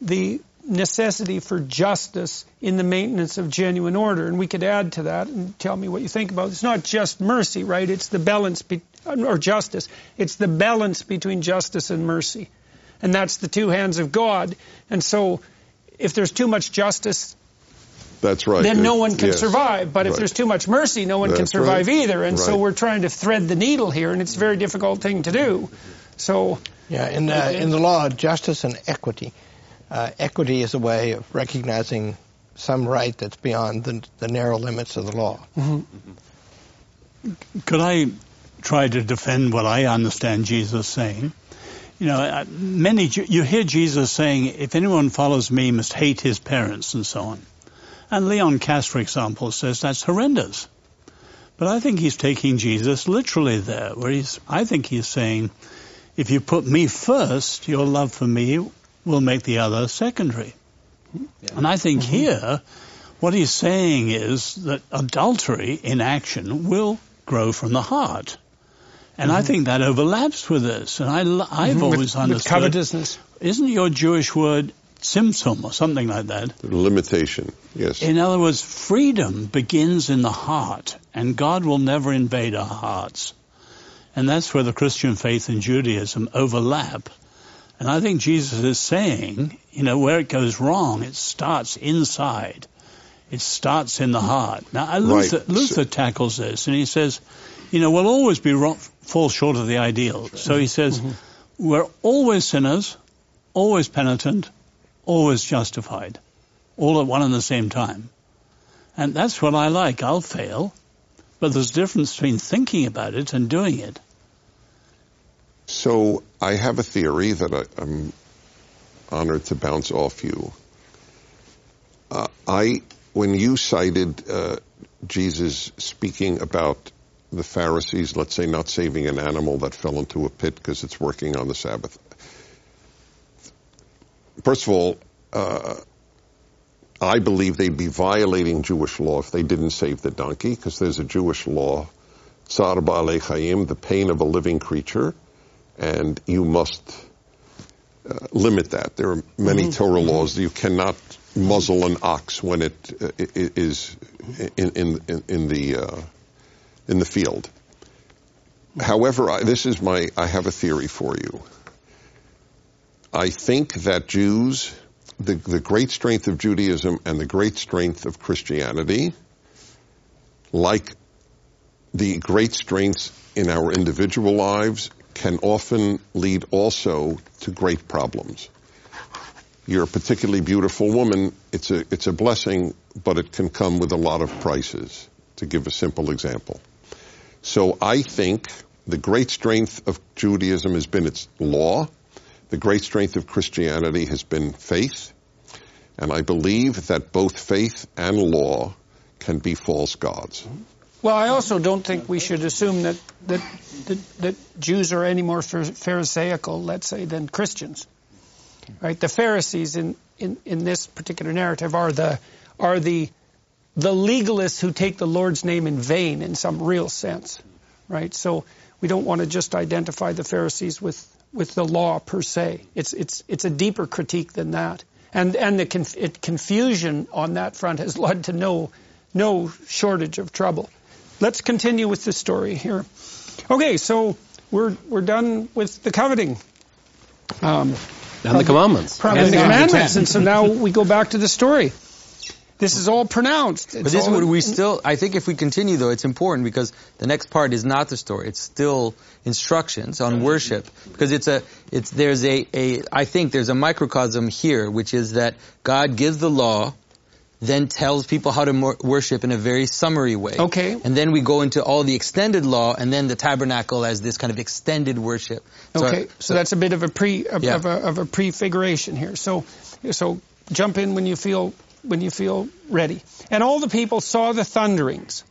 the necessity for justice in the maintenance of genuine order, and we could add to that and tell me what you think about it. It's not just mercy, right? It's the balance be, or justice. It's the balance between justice and mercy, and that's the two hands of God. And so, if there's too much justice, that's right then no one can Yes. survive. But if there's too much mercy, no one can survive right. either. And so we're trying to thread the needle here, and it's a very difficult thing to do. So. Yeah, in, uh, in the law, justice and equity. Uh, equity is a way of recognizing some right that's beyond the, the narrow limits of the law. Could I try to defend what I understand Jesus saying? You know, uh, many Ju- you hear Jesus saying, "If anyone follows me, must hate his parents," and so on. And Leon Kass, for example, says that's horrendous. But I think he's taking Jesus literally there, where he's. I think he's saying, "If you put me first, your love for me will make the other secondary." And I think here, what he's saying is that adultery in action will grow from the heart. And I think that overlaps with this. And I, have always with, with understood. covetousness. Isn't your Jewish word tzimtzum or something like that? limitation yes In other words, freedom begins in the heart, and God will never invade our hearts. And that's where the Christian faith and Judaism overlap. And I think Jesus is saying, you know, where it goes wrong, it starts inside. It starts in the heart. Now, uh, Luther, Right. Luther tackles this, and he says, you know, we'll always be wrong, fall short of the ideal. So he says, we're always sinners, always penitent, always justified, all at one and the same time. And that's what I like. I'll fail, but there's a difference between thinking about it and doing it. So I have a theory that I, I'm honored to bounce off you. Uh, I, when you cited uh, Jesus speaking about the Pharisees, let's say not saving an animal that fell into a pit because it's working on the Sabbath. First of all, uh, I believe they'd be violating Jewish law if they didn't save the donkey because there's a Jewish law, Tsar Ba'alei Chaim, the pain of a living creature and you must uh, limit that. There are many Torah laws. You cannot muzzle an ox when it uh, is in, in, in- in the uh, in the field. However, I, this is my. I have a theory for you. I think that Jews, the the great strength of Judaism and the great strength of Christianity, like the great strengths in our individual lives can often lead also to great problems. You're a particularly beautiful woman. It's a, it's a blessing, but it can come with a lot of prices, to give a simple example. So I think the great strength of Judaism has been its law. The great strength of Christianity has been faith. And I believe that both faith and law can be false gods. Well, I also don't think we should assume that that that, that Jews are any more pharisaical, let's say, than Christians. Right? The Pharisees in, in, in this particular narrative are the are the the legalists who take the Lord's name in vain in some real sense. Right? So we don't want to just identify the Pharisees with with the law per se. It's it's it's a deeper critique than that. And and the conf- it, confusion on that front has led to no no shortage of trouble. Let's continue with the story here. Okay, so we're we're done with the coveting. Um, And the commandments. and the commandments, and so now we go back to the story. This is all pronounced. But this would we still I think if we continue though it's important because the next part is not the story it's still instructions on worship because it's a it's there's a, a I think there's a microcosm here which is that God gives the law then tells people how to mor- worship in a very summary way. Okay. And then we go into all the extended law and then the tabernacle as this kind of extended worship. So- Okay, so that's a bit of a pre of, Yeah. of, a, of a prefiguration here. So, so jump in when you feel when you feel ready. And all the people saw the thunderings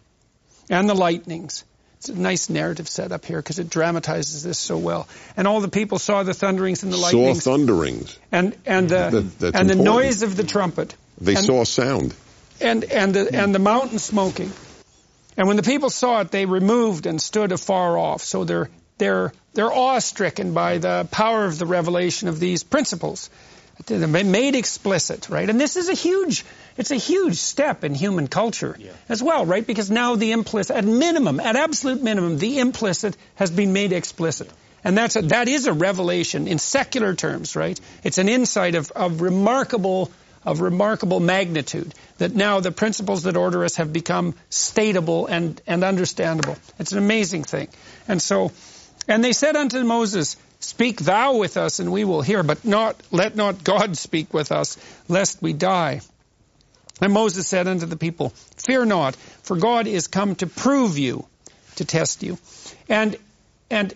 and the lightnings. It's a nice narrative set up here because it dramatizes this so well. And all the people saw the thunderings and the lightnings. Saw thunderings. and and the That- and the noise of the trumpet They And- saw sound. and and the and the mountain smoking. And when the people saw it, they removed and stood afar off. So they're they're they're awestricken by the power of the revelation of these principles. Made explicit, right? And this is a huge it's a huge step in human culture as well, right? Because now the implicit, at minimum, at absolute minimum, the implicit has been made explicit. And that's a, that is a revelation in secular terms, right? It's an insight of, of remarkable of remarkable magnitude that now the principles that order us have become statable and, and understandable. It's an amazing thing. And so, and they said unto Moses, Speak thou with us and we will hear, but not, let not God speak with us, lest we die. And Moses said unto the people, Fear not, for God is come to prove you, to test you. And, and,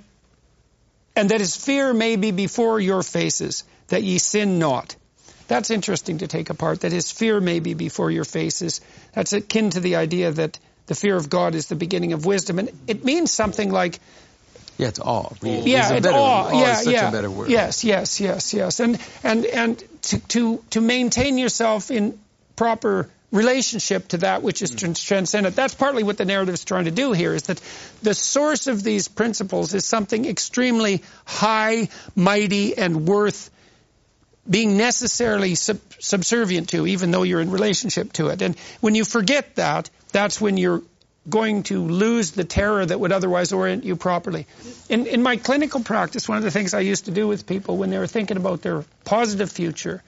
and that his fear may be before your faces, that ye sin not. That's interesting to take apart, that his fear may be before your faces. That's akin to the idea that the fear of God is the beginning of wisdom. And it means something like, yeah, it's awe. yeah, It's awe. awe yeah, is such yeah. a better word. Yes, yes, yes, yes. And and and to to to maintain yourself in proper relationship to that which is mm. trans- transcendent. That's partly what the narrative is trying to do here is that the source of these principles is something extremely high, mighty, and worth being necessarily sub- subservient to, even though you're in relationship to it. And when you forget that, that's when you're going to lose the terror that would otherwise orient you properly. In, in my clinical practice, one of the things I used to do with people when they were thinking about their positive future,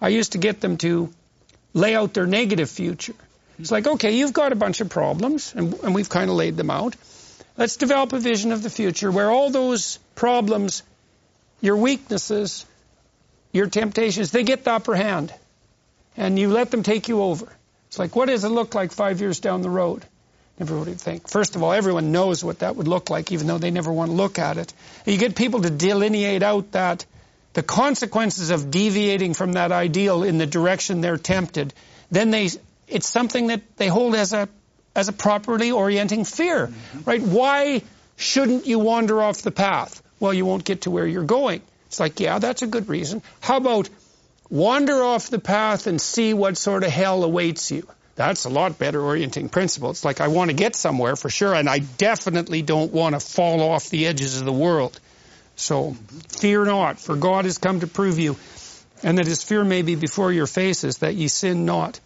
I used to get them to lay out their negative future. It's like, okay, you've got a bunch of problems, and, and we've kind of laid them out. Let's develop a vision of the future where all those problems, your weaknesses, your temptations, they get the upper hand. And you let them take you over. It's like, what does it look like five years down the road? Everybody would think. First of all, everyone knows what that would look like, even though they never want to look at it. You get people to delineate out that the consequences of deviating from that ideal in the direction they're tempted. Then they, it's something that they hold as a, as a properly orienting fear, mm-hmm. right? Why shouldn't you wander off the path? Well, you won't get to where you're going. It's like, yeah, that's a good reason. How about wander off the path and see what sort of hell awaits you? That's a lot better orienting principle. It's like I want to get somewhere for sure, and I definitely don't want to fall off the edges of the world. So fear not, for God has come to prove you, and that his fear may be before your faces, that ye sin not.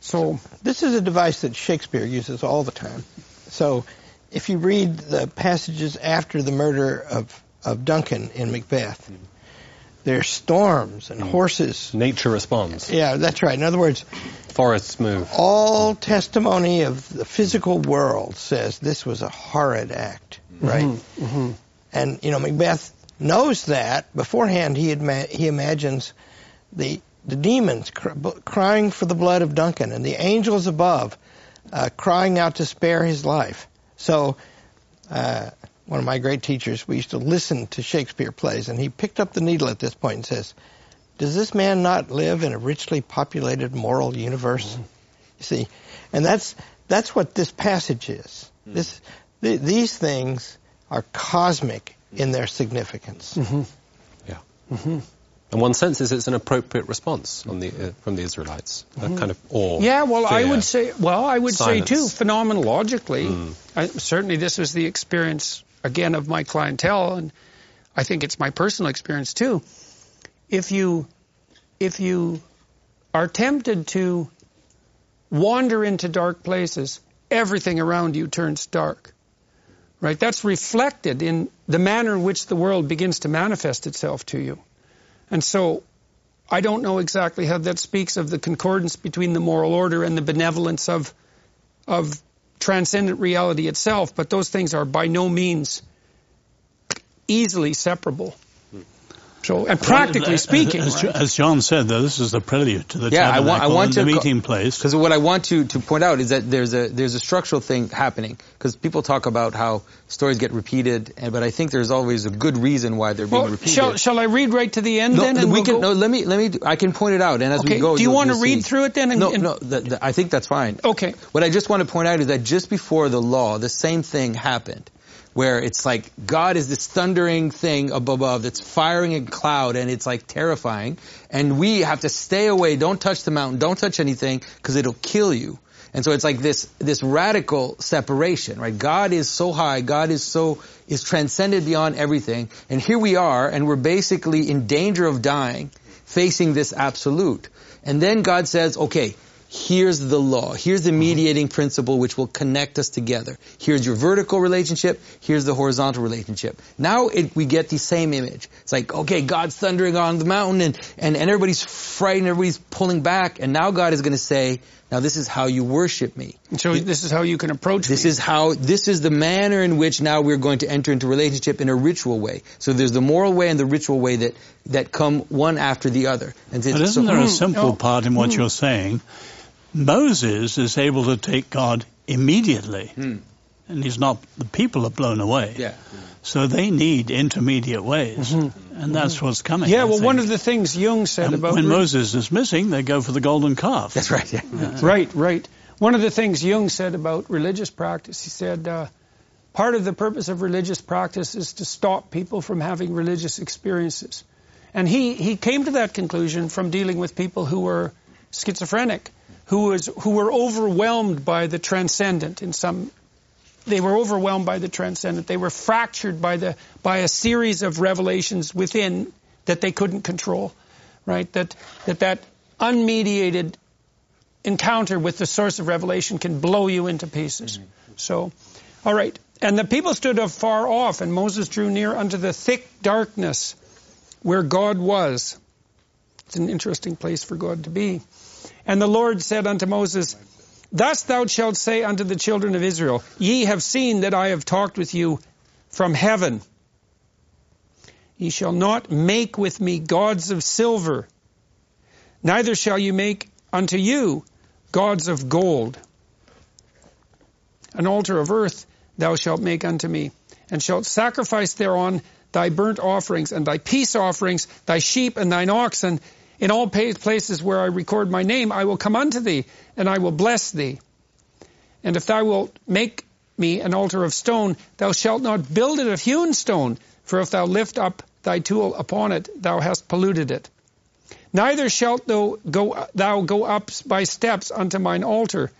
So This is a device that Shakespeare uses all the time. So if you read the passages after the murder of, of Duncan in Macbeth, there's storms and horses. Nature responds. Yeah, that's right. In other words, Forests move. all testimony of the physical world says this was a horrid act, right? And you know, Macbeth knows that beforehand. He adma- he imagines the the demons cr- b- crying for the blood of Duncan and the angels above uh, crying out to spare his life. So. Uh, one of my great teachers, we used to listen to Shakespeare plays, and he picked up the needle at this point and says, Does this man not live in a richly populated moral universe? Mm-hmm. You see, and that's that's what this passage is. Mm. This th- these things are cosmic mm. in their significance. Mm-hmm. Yeah. Mm-hmm. And one senses it's an appropriate response on the, uh, from the Israelites. A kind of awe. Yeah, well, I would say, well, I would say too, Silence. phenomenologically, mm. I, certainly this was the experience again of my clientele, and I think it's my personal experience too. If you, if you are tempted to wander into dark places, everything around you turns dark. Right? That's reflected in the manner in which the world begins to manifest itself to you. And so I don't know exactly how that speaks of the concordance between the moral order and the benevolence of of transcendent reality itself, but those things are by no means easily separable. So, and practically speaking, as, right? as John said, though, this is the prelude to the Yeah, I want- I want to the meeting place. Because what I want to, to point out is that there's a there's a structural thing happening. Because people talk about how stories get repeated, and, but I think there's always a good reason why they're being well, repeated. shall, shall I read right to the end no, then? we And we'll can. go- No, let me let me. I can point it out, and as Okay, we go, do you want to read see. through it then? And, No, and- no. The, the, I think that's fine. Okay. What I just want to point out is that just before the law, the same thing happened, where it's like God is this thundering thing above that's firing a cloud, and it's like terrifying, and we have to stay away. Don't touch the mountain. Don't touch anything because it'll kill you. And so it's like this this radical separation, right? God is so high, God is so is transcended beyond everything, and here we are, and we're basically in danger of dying, facing this absolute. And then God says, okay, here's the law. Here's the mediating principle which will connect us together. Here's your vertical relationship. Here's the horizontal relationship. Now it, we get the same image. It's like, okay, God's thundering on the mountain and, and, and everybody's frightened, everybody's pulling back. And now God is going to say, now this is how you worship me. so this is how you can approach This me. is how, this is the manner in which now we're going to enter into relationship in a ritual way. So there's the moral way and the ritual way that, that come one after the other. And But so- isn't there Hmm, a simple oh, part in what hmm. you're saying? Moses is able to take God immediately, and he's not. The people are blown away. Yeah. So they need intermediate ways, and that's what's coming. Mm-hmm. yeah, I well, one of the things Jung said And about when re- Moses is missing, they go for the golden calf. That's right. Yeah. Right, right. One of the things Jung said about religious practice, he said, uh, part of the purpose of religious practice is to stop people from having religious experiences. And he, he came to that conclusion from dealing with people who were schizophrenic, who, was, who were overwhelmed by the transcendent in some they were overwhelmed by the transcendent. They were fractured by the by a series of revelations within that they couldn't control, right? That that that unmediated encounter with the source of revelation can blow you into pieces. Mm-hmm. So, all right. And the people stood afar off, and Moses drew near unto the thick darkness where God was. It's an interesting place for God to be. And the Lord said unto Moses, Thus thou shalt say unto the children of Israel, Ye have seen that I have talked with you from heaven. Ye shall not make with me gods of silver, neither shall you make unto you gods of gold. An altar of earth thou shalt make unto me, and shalt sacrifice thereon thy burnt offerings and thy peace offerings, thy sheep and thine oxen. In all places where I record my name, I will come unto thee, and I will bless thee. And if thou wilt make me an altar of stone, thou shalt not build it of hewn stone, for if thou lift up thy tool upon it, thou hast polluted it. Neither shalt thou go, thou go up by steps unto mine altar,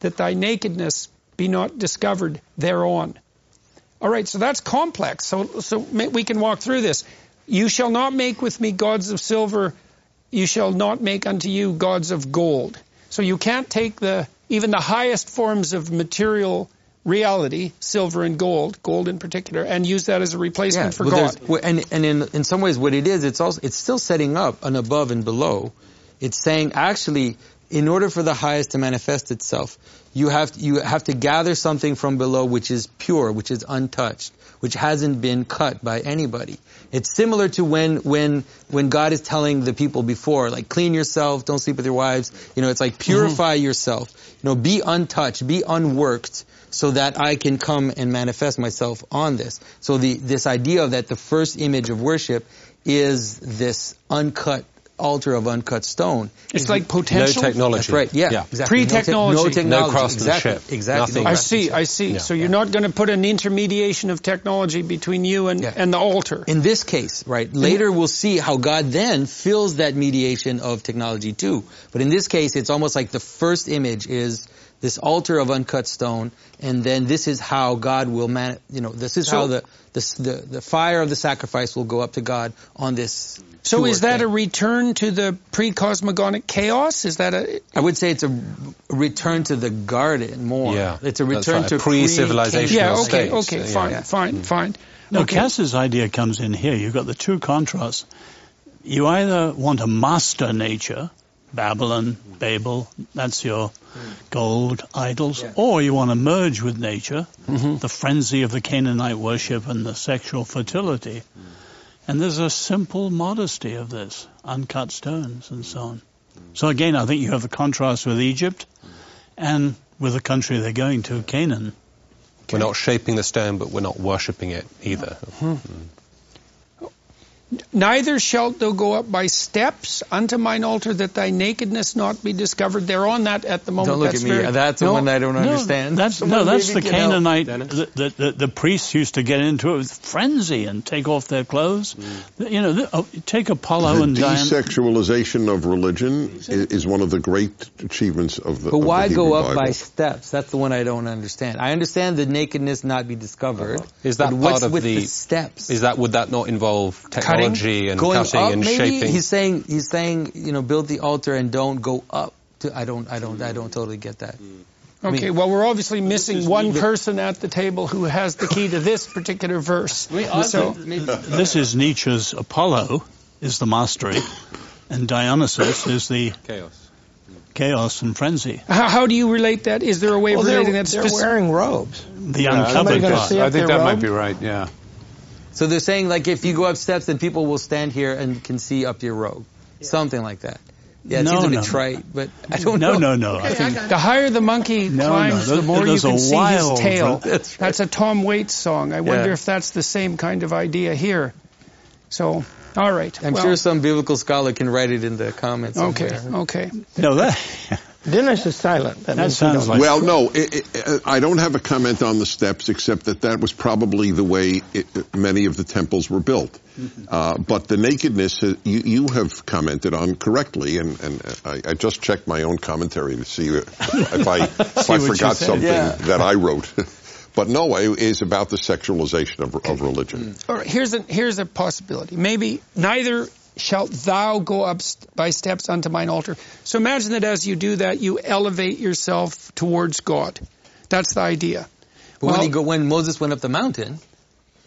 that thy nakedness be not discovered thereon. All right, so that's complex. So, so we can walk through this. You shall not make with me gods of silver. You shall not make unto you gods of gold. So you can't take the even the highest forms of material reality, silver and gold, gold in particular, and use that as a replacement for well, God. and and in in some ways, what it is, it's also it's still setting up an above and below. It's saying actually, in order for the highest to manifest itself, you have you have to gather something from below which is pure, which is untouched, which hasn't been cut by anybody. It's similar to when when when God is telling the people before, like clean yourself, don't sleep with your wives. You know, it's like mm-hmm. purify yourself. You know, be untouched, be unworked, so that I can come and manifest myself on this. So the this idea of that the first image of worship is this uncut altar of uncut stone. It's like potential. No technology. That's right. Yeah. Yeah. Exactly. Pre-technology. No, No te- no technology. craftsmanship. Exactly. Exactly. Nothing. No I see, I see. Yeah. So you're not going to put an intermediation of technology between you and, Yeah. and the altar. In this case, right, later we'll see how God then fills that mediation of technology too. But in this case, it's almost like the first image is this altar of uncut stone, and then this is how God will man, you know, this is So- how the, the, the, the fire of the sacrifice will go up to God on this. So is that thing. a return to the pre-cosmogonic chaos? Is that a I would say it's a return to the garden more. Yeah, It's a return right, to pre-civilization. yeah? Okay, states, okay, fine, yeah. fine, mm. fine. No, Okay. Kass's idea comes in here. You've got the two contrasts. you either want to master nature, Babylon, Babel, that's your gold idols, or you want to merge with nature, mm-hmm. the frenzy of the Canaanite worship and the sexual fertility. Mm. And there's a simple modesty of this, uncut stones and so on. So again, I think you have the contrast with Egypt and with the country they're going to, Canaan. We're not shaping the stone, but we're not worshipping it either. Hmm. Hmm. Neither shalt thou go up by steps unto mine altar that thy nakedness not be discovered. They're on that at the moment. Don't look That's at me. very- That's the No, one I don't No, understand. that's Someone no, that's the. Canaanite. The, the, the, the priests used to get into it with frenzy and take off their clothes. Mm. You know, the, oh, take Apollo The and Diana. desexualization of religion is, is one of the great achievements of the. But of why Hebrew go up Bible. by steps? That's the one I don't understand. I understand the nakedness not be discovered. Is that but what's part of with the- the, steps? Is that would that not involve technology and Going cutting up, and maybe shaping? he's saying he's saying you know build the altar and don't go up. To, I don't I don't I don't totally get that. Mm. Okay, well, we're obviously missing one person at the table who has the key to this particular verse. So, This is Nietzsche's Apollo is the mastery, and Dionysus is the Chaos. chaos and frenzy, how, how do you relate that? Is there a way Well, of they're, relating that? they're speci- wearing robes. the Yeah, uncovered gonna part. see I think their that might be right. Yeah. So they're saying like if you go up steps, then people will stand here and can see up your robe, something like that. Yeah, it No, seems a bit no. trite, but I don't No, know. no, no. I think The higher the monkey No, climbs, no, the more you can a see his tail. That's right. a Tom Waits song. I wonder Yeah. if that's the same kind of idea here. So, all right. I'm well, sure some biblical scholar can write it in the comments. Okay, somewhere. okay. no that Dennis is silent. That, that sounds like Well, no, it, it, I don't have a comment on the steps, except that that was probably the way it, many of the temples were built. Uh, but the nakedness, uh, you, you have commented on correctly, and, and I, I just checked my own commentary to see if I, if I forgot something Yeah. that I wrote. but no, it is about the sexualization of, of religion. All right, here's a here's a possibility. Maybe neither shalt thou go up by steps unto mine altar. So imagine that as you do that, you elevate yourself towards God. That's the idea. But Well- when, he go, when Moses went up the mountain,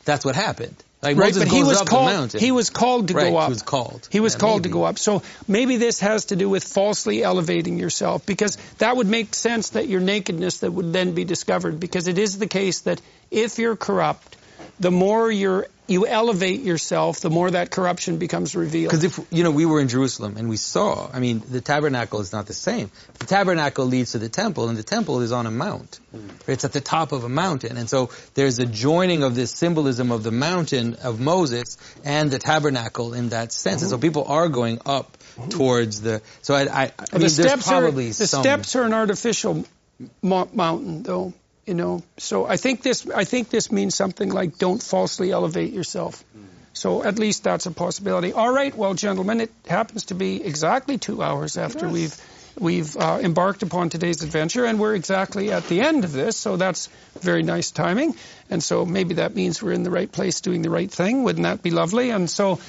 that's what happened. Like Right, Moses but he was up called. He was called to Right, go up. He was called. He was Yeah, called to go up. So maybe this has to do with falsely elevating yourself, because that would make sense that your nakedness that would then be discovered. Because it is the case that if you're corrupt, the more you're you elevate yourself, the more that corruption becomes revealed. Because if you know we were in Jerusalem and we saw, I mean, the tabernacle is not the same. The tabernacle leads to the temple, and the temple is on a mount. Hmm. It's at the top of a mountain, and so there's a joining of this symbolism of the mountain of Moses and the tabernacle in that sense. And so hmm. people are going up hmm. towards the. So I, I, I the mean, steps there's probably are the some. steps are an artificial mo- mountain, though. You know, so I think this I think this means something like don't falsely elevate yourself. So at least that's a possibility. All right, well, gentlemen, it happens to be exactly two hours after we've we've uh, embarked upon today's adventure, and we're exactly at the end of this. So that's very nice timing. And so maybe that means we're in the right place, doing the right thing. Wouldn't that be lovely? And so.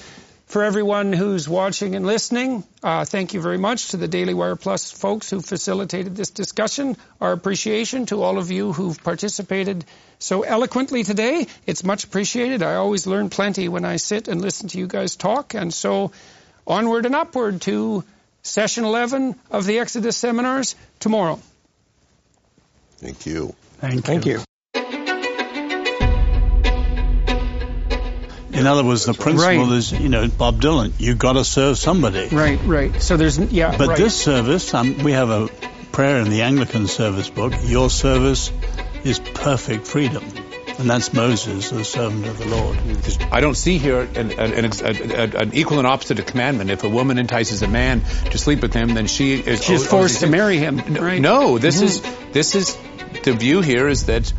For everyone who's watching and listening, uh, thank you very much to the Daily Wire Plus folks who facilitated this discussion. Our appreciation to all of you who've participated so eloquently today. It's much appreciated. I always learn plenty when I sit and listen to you guys talk. And so onward and upward to session 11 of the Exodus seminars tomorrow. Thank you. Thank you. Thank you. In other words, the principle Right. is, you know, Bob Dylan, you've got to serve somebody. Right, right. So there's, yeah, But right. this service, um, we have a prayer in the Anglican service book. Your service is perfect freedom, and that's Moses, the servant of the Lord. I don't see here an, an, an, ex- a- a- an equal and opposite commandment. If a woman entices a man to sleep with him, then she is She's owes- forced owes- to marry him, No, right? No, this is this is the view here is that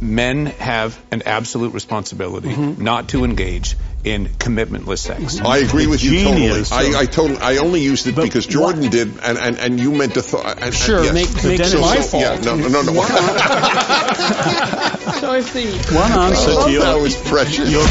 men have an absolute responsibility not to engage in commitmentless sex. Mm-hmm. I agree with you totally. Genius. I, I totally. I only used it But because Jordan did, and, and, and you meant to. Th- and, and- Sure, yes. make, makes Dennis- my So- fault. Yeah, no, no, no. no. So if the One answer to your, that was precious. your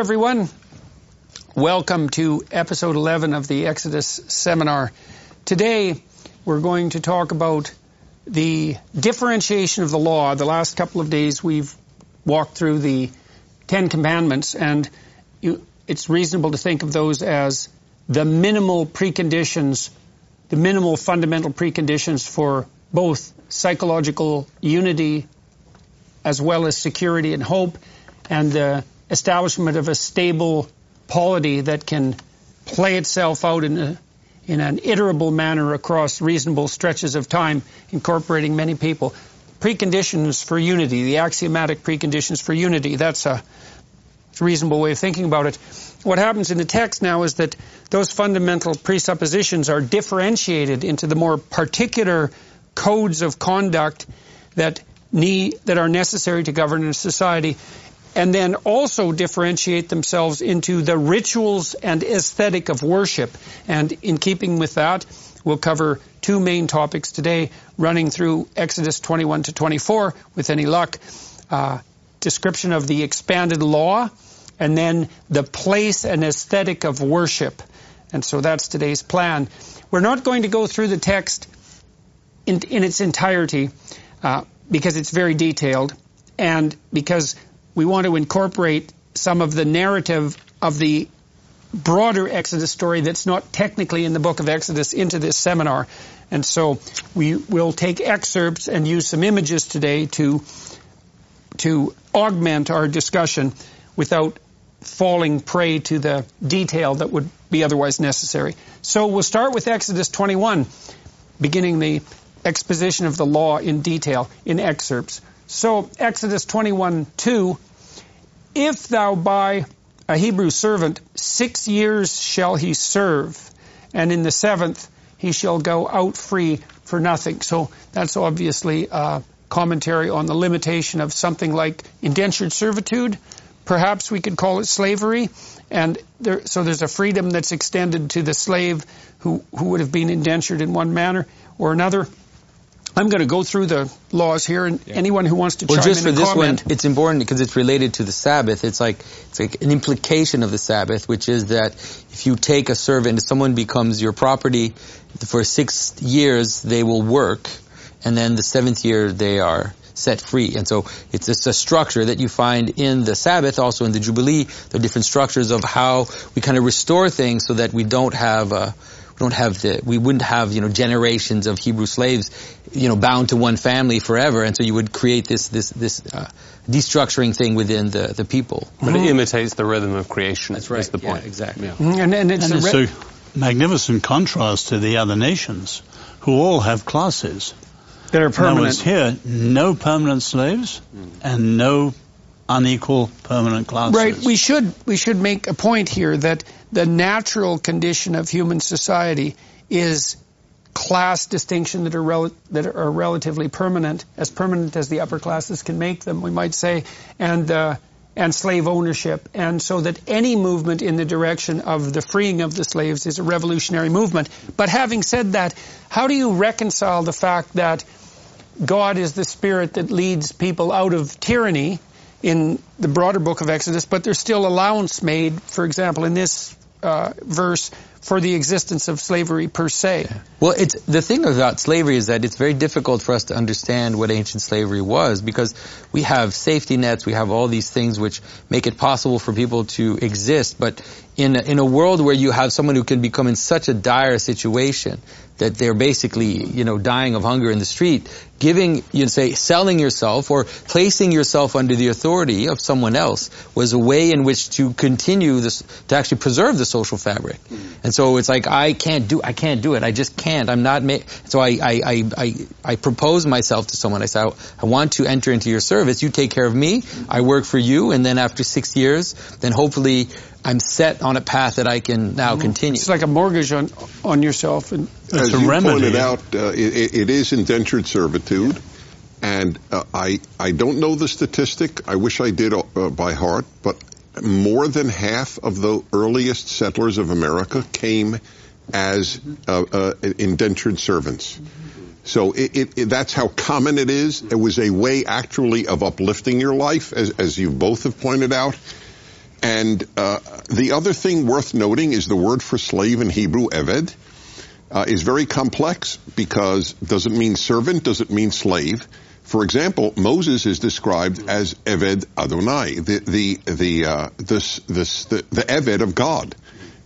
everyone. Welcome to episode 11 of the Exodus seminar. Today, we're going to talk about the differentiation of the law. The last couple of days, we've walked through the Ten Commandments, and you, it's reasonable to think of those as the minimal preconditions, the minimal fundamental preconditions for both psychological unity as well as security and hope, and the establishment of a stable polity that can play itself out in a in an iterable manner across reasonable stretches of time, incorporating many people. Preconditions for unity, the axiomatic preconditions for unity, that's a, a reasonable way of thinking about it. What happens in the text now is that those fundamental presuppositions are differentiated into the more particular codes of conduct that need, that are necessary to govern a society and then also differentiate themselves into the rituals and aesthetic of worship. And in keeping with that, we'll cover two main topics today, running through Exodus 21 to 24 with any luck. Uh, description of the expanded law, and then the place and aesthetic of worship. And so that's today's plan. We're not going to go through the text in, in its entirety uh, because it's very detailed and because we want to incorporate some of the narrative of the broader Exodus story that's not technically in the book of Exodus into this seminar. And so we will take excerpts and use some images today to to augment our discussion without falling prey to the detail that would be otherwise necessary. So we'll start with Exodus 21, beginning the exposition of the law in detail in excerpts. So Exodus 21, 2, if thou buy a Hebrew servant, six years shall he serve, and in the seventh he shall go out free for nothing. So that's obviously a commentary on the limitation of something like indentured servitude. Perhaps we could call it slavery. And there, so there's a freedom that's extended to the slave who, who would have been indentured in one manner or another. I'm going to go through the laws here, and yeah. anyone who wants to well, chime just in for this comment. one, it's important because it's related to the Sabbath. It's like it's like an implication of the Sabbath, which is that if you take a servant, if someone becomes your property for six years, they will work, and then the seventh year they are set free. And so it's just a structure that you find in the Sabbath, also in the Jubilee. the different structures of how we kind of restore things so that we don't have. Uh, don't have the, we wouldn't have, you know, generations of Hebrew slaves, you know, bound to one family forever. And so you would create this, this, this, uh, destructuring thing within the, the people. But it imitates the rhythm of creation. That's right. the point. Exactly. Yeah. Mm-hmm. And, and, it's, and a, it's re- a magnificent contrast to the other nations who all have classes. That are permanent. here, no permanent slaves and no unequal permanent classes. Right. We should we should make a point here that the natural condition of human society is class distinction that are rel- that are relatively permanent, as permanent as the upper classes can make them, we might say, and uh, and slave ownership, and so that any movement in the direction of the freeing of the slaves is a revolutionary movement. But having said that, how do you reconcile the fact that God is the spirit that leads people out of tyranny in the broader book of Exodus, but there's still allowance made, for example, in this uh, verse for the existence of slavery per se. Well, it's the thing about slavery is that it's very difficult for us to understand what ancient slavery was because we have safety nets, we have all these things which make it possible for people to exist, but in a, in a world where you have someone who can become in such a dire situation that they're basically, you know, dying of hunger in the street, giving, you say, selling yourself or placing yourself under the authority of someone else was a way in which to continue this, to actually preserve the social fabric. Mm. And so it's like, I can't do, I can't do it. I just can't. I'm not, ma-. so I, I, I, I, I propose myself to someone. I say, I want to enter into your service. You take care of me. Mm. I work for you. And then after six years, then hopefully I'm set on a path that I can now mm-hmm. continue. It's like a mortgage on on yourself. And as you remedy. pointed out, uh, it, it is indentured servitude, yeah. and uh, I I don't know the statistic. I wish I did uh, by heart, but more than half of the earliest settlers of America came as uh, uh, indentured servants. So it, it, it, that's how common it is. It was a way actually of uplifting your life, as, as you both have pointed out. And uh, the other thing worth noting is the word for slave in Hebrew, eved, uh, is very complex because does it mean servant? Does it mean slave? For example, Moses is described as Eved Adonai, the the the uh, this this the, the Eved of God.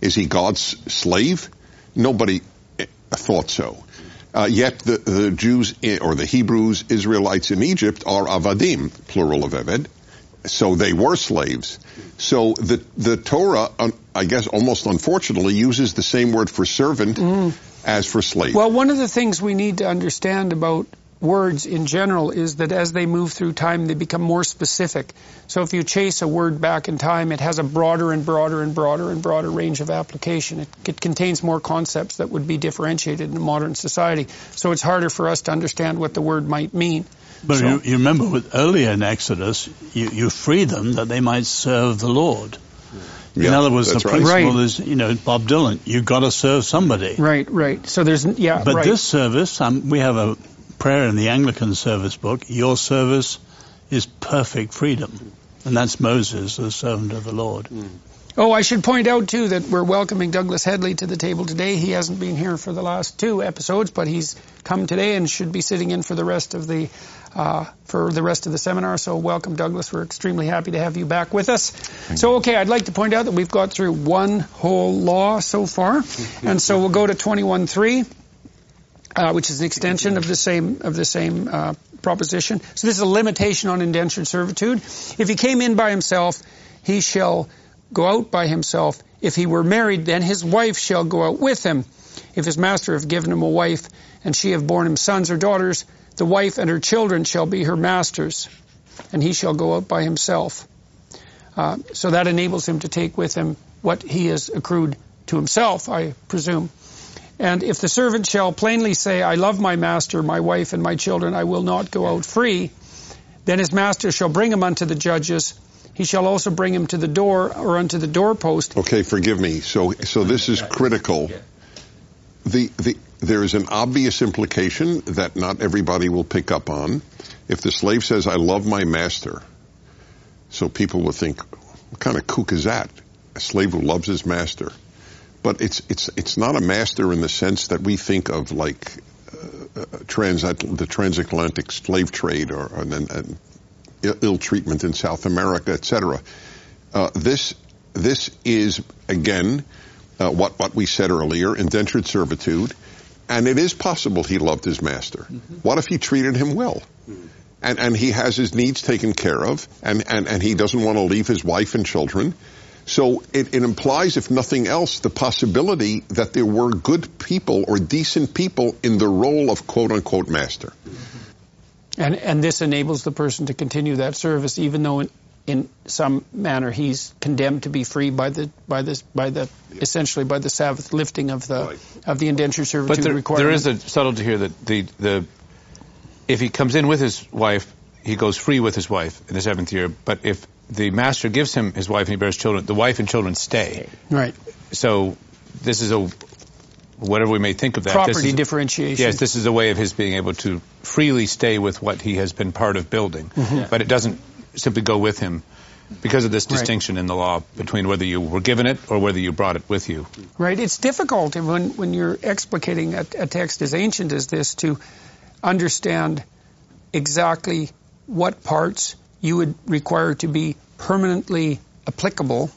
Is he God's slave? Nobody eh, thought so. Uh, yet the, the Jews or the Hebrews, Israelites in Egypt are avadim, plural of Eved. So they were slaves. So the the Torah, I guess, almost unfortunately, uses the same word for servant mm. as for slave. Well, one of the things we need to understand about words in general is that as they move through time, they become more specific. So if you chase a word back in time, it has a broader and broader and broader and broader range of application. It, it contains more concepts that would be differentiated in modern society. So it's harder for us to understand what the word might mean. But So- you, you remember with earlier in Exodus, you, you free them that they might serve the Lord. in other words, the principle Right. is, you know, Bob Dylan, you've got to serve somebody. Right, right. So there's, yeah, But right. this service, um, we have a prayer in the Anglican service book, your service is perfect freedom. And that's Moses, the servant of the Lord. Oh, I should point out too that we're welcoming Douglas Hedley to the table today. He hasn't been here for the last two episodes, but he's come today and should be sitting in for the rest of the uh, for the rest of the seminar. So welcome, Douglas. We're extremely happy to have you back with us. So, okay, I'd like to point out that we've got through one whole law so far, and so we'll go to 21.3. Uh, which is an extension of the same of the same uh, proposition. So this is a limitation on indentured servitude. If he came in by himself, he shall go out by himself. If he were married, then his wife shall go out with him. If his master have given him a wife, and she have borne him sons or daughters, the wife and her children shall be her masters, and he shall go out by himself. Uh, so that enables him to take with him what he has accrued to himself, I presume. And if the servant shall plainly say, I love my master, my wife, and my children, I will not go out free, then his master shall bring him unto the judges. He shall also bring him to the door or unto the doorpost. Okay, forgive me. So, so this is critical. The, the, there is an obvious implication that not everybody will pick up on. If the slave says, I love my master, so people will think, what kind of kook is that? A slave who loves his master. But it's, it's, it's not a master in the sense that we think of like uh, uh, transat- the transatlantic slave trade or, and, and ill- ill treatment in South America, etc. Uh, this this is again uh, what what we said earlier, indentured servitude, and it is possible he loved his master. Mm-hmm. What if he treated him well? Mm-hmm. And, and he has his needs taken care of, and, and, and he doesn't want to leave his wife and children. So it, it implies, if nothing else, the possibility that there were good people or decent people in the role of quote unquote master. Mm-hmm. And, and this enables the person to continue that service even though in, in some manner he's condemned to be free by the by this by the essentially by the Sabbath lifting of the Right. of the indentured servitude But there, requirement. there is a subtlety here that the, the if he comes in with his wife, he goes free with his wife in the seventh year. But if the master gives him his wife and he bears children, the wife and children stay. right So this is a whatever we may think of that. this property is- differentiation. Yes, this is a way of his being able to freely stay with what he has been part of building. Mm-hmm. But it doesn't simply go with him because of this Right. distinction in the law between whether you were given it or whether you brought it with you. Right. It's difficult when, when you're explicating a, a text as ancient as this to understand exactly what parts you would require to be permanently applicable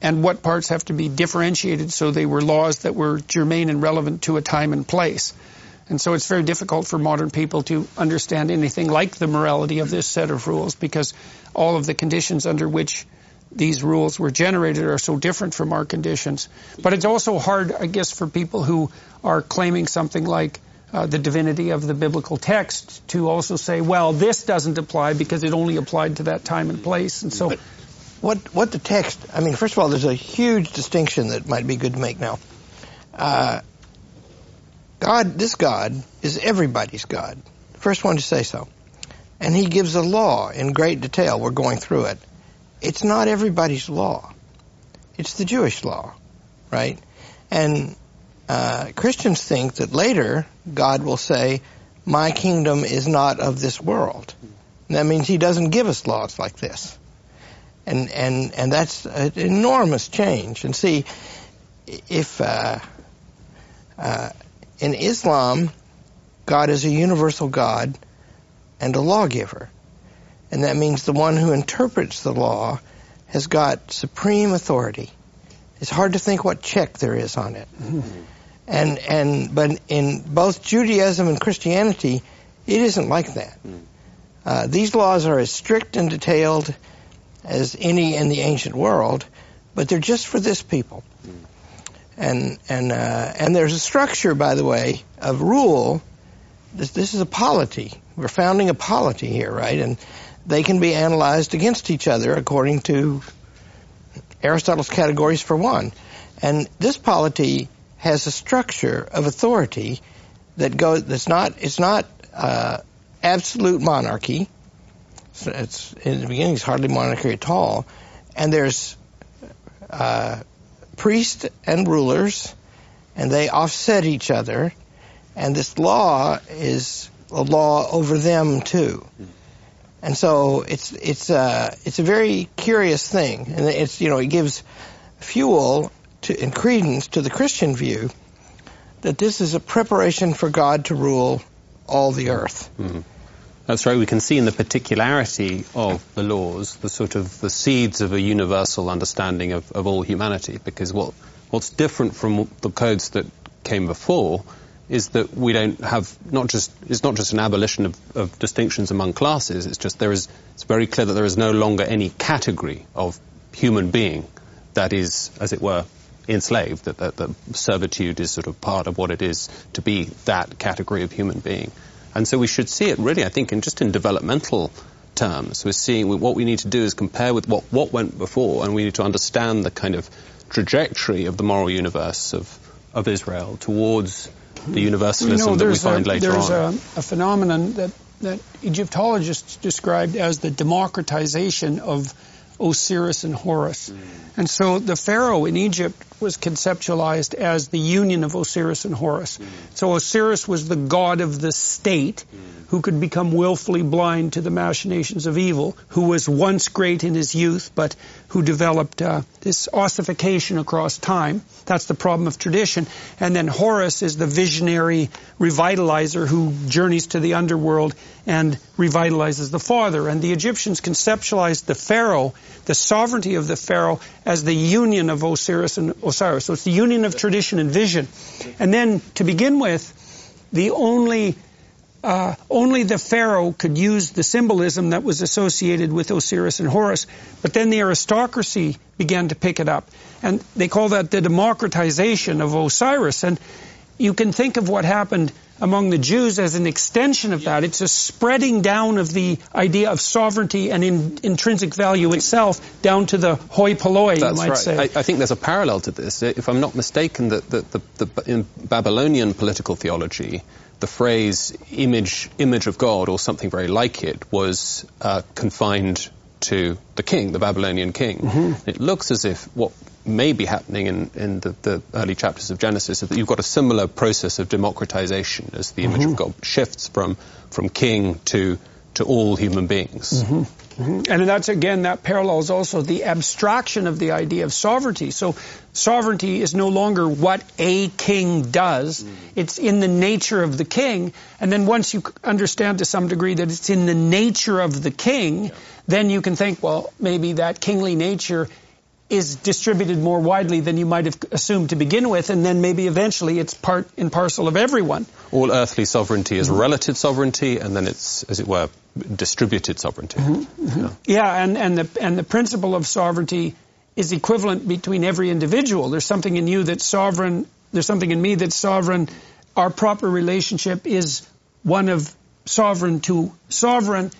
and what parts have to be differentiated so they were laws that were germane and relevant to a time and place. And so it's very difficult for modern people to understand anything like the morality of this set of rules because all of the conditions under which these rules were generated are so different from our conditions. But it's also hard, I guess, for people who are claiming something like uh, the divinity of the biblical text to also say, well, this doesn't apply because it only applied to that time and place. And so, But what what the text? I mean, first of all, there's a huge distinction that might be good to make now. Uh, God, this God is everybody's God. First one to say so, and He gives a law in great detail. We're going through it. It's not everybody's law. It's the Jewish law, right? And uh, Christians think that later God will say, "My kingdom is not of this world." And that means He doesn't give us laws like this. and and and that's an enormous change. And see, if uh, uh, in Islam, God is a universal God and a lawgiver, and that means the one who interprets the law has got supreme authority. It's hard to think what check there is on it. And and but in both Judaism and Christianity, it isn't like that. Uh, these laws are as strict and detailed as any in the ancient world, but they're just for this people. And and uh, and there's a structure, by the way, of rule. This this is a polity. We're founding a polity here, right? And they can be analyzed against each other according to Aristotle's categories for one. And this polity has a structure of authority that goes. That's not. It's not uh, absolute monarchy. It's, it's in the beginning. It's hardly monarchy at all. And there's uh, priests and rulers, and they offset each other. And this law is a law over them too. And so it's it's uh, it's a very curious thing, and it's you know it gives fuel to and credence to the Christian view that this is a preparation for God to rule all the earth. That's right. We can see in the particularity of the laws the sort of the seeds of a universal understanding of, of all humanity. Because what what's different from the codes that came before is that we don't have not just it's not just an abolition of, of distinctions among classes. It's just there is it's very clear that there is no longer any category of human being that is, as it were, enslaved. That, that, that servitude is sort of part of what it is to be that category of human being. And so we should see it really, I think, in just in developmental terms. We're seeing what we need to do is compare with what, what went before, and we need to understand the kind of trajectory of the moral universe of, of Israel towards the universalism you know, that we find a, later there's on. a, a phenomenon that, that Egyptologists described as the democratization of Osiris and Horus. Mm. And so the pharaoh in Egypt was conceptualized as the union of Osiris and Horus. Mm. So Osiris was the god of the state who could become willfully blind to the machinations of evil, who was once great in his youth, but who developed uh, this ossification across time. That's the problem of tradition. And then Horus is the visionary revitalizer who journeys to the underworld and revitalizes the father. And the Egyptians conceptualized the pharaoh, the sovereignty of the pharaoh, as the union of Osiris and Osiris. So it's the union of tradition and vision. And then to begin with, the only uh, only the pharaoh could use the symbolism that was associated with Osiris and Horus. But then the aristocracy began to pick it up. And they call that the democratization of Osiris. And you can think of what happened among the Jews as an extension of that. It's a spreading down of the idea of sovereignty and in, intrinsic value itself down to the hoi polloi, you might right. say. I, I think there's a parallel to this. If I'm not mistaken, that the, the, the, in Babylonian political theology, the phrase image, image of God or something very like it was uh, confined to the king, the Babylonian king. Mm-hmm. It looks as if what may be happening in, in the, the early chapters of Genesis is that you've got a similar process of democratization as the image Mm-hmm. of God shifts from, from king to, to all human beings. Mm-hmm. And that's again, that parallels also the abstraction of the idea of sovereignty. So sovereignty is no longer what a king does. Mm-hmm. It's in the nature of the king. And then once you understand to some degree that it's in the nature of the king, then you can think, well, maybe that kingly nature is distributed more widely than you might have assumed to begin with, and then maybe eventually it's part and parcel of everyone. All earthly sovereignty is relative sovereignty, and then it's, as it were, distributed sovereignty. Mm-hmm, mm-hmm. Yeah. Yeah, and, and the and the principle of sovereignty is equivalent between every individual. There's something in you that's sovereign. There's something in me that's sovereign. Our proper relationship is one of sovereign to sovereign,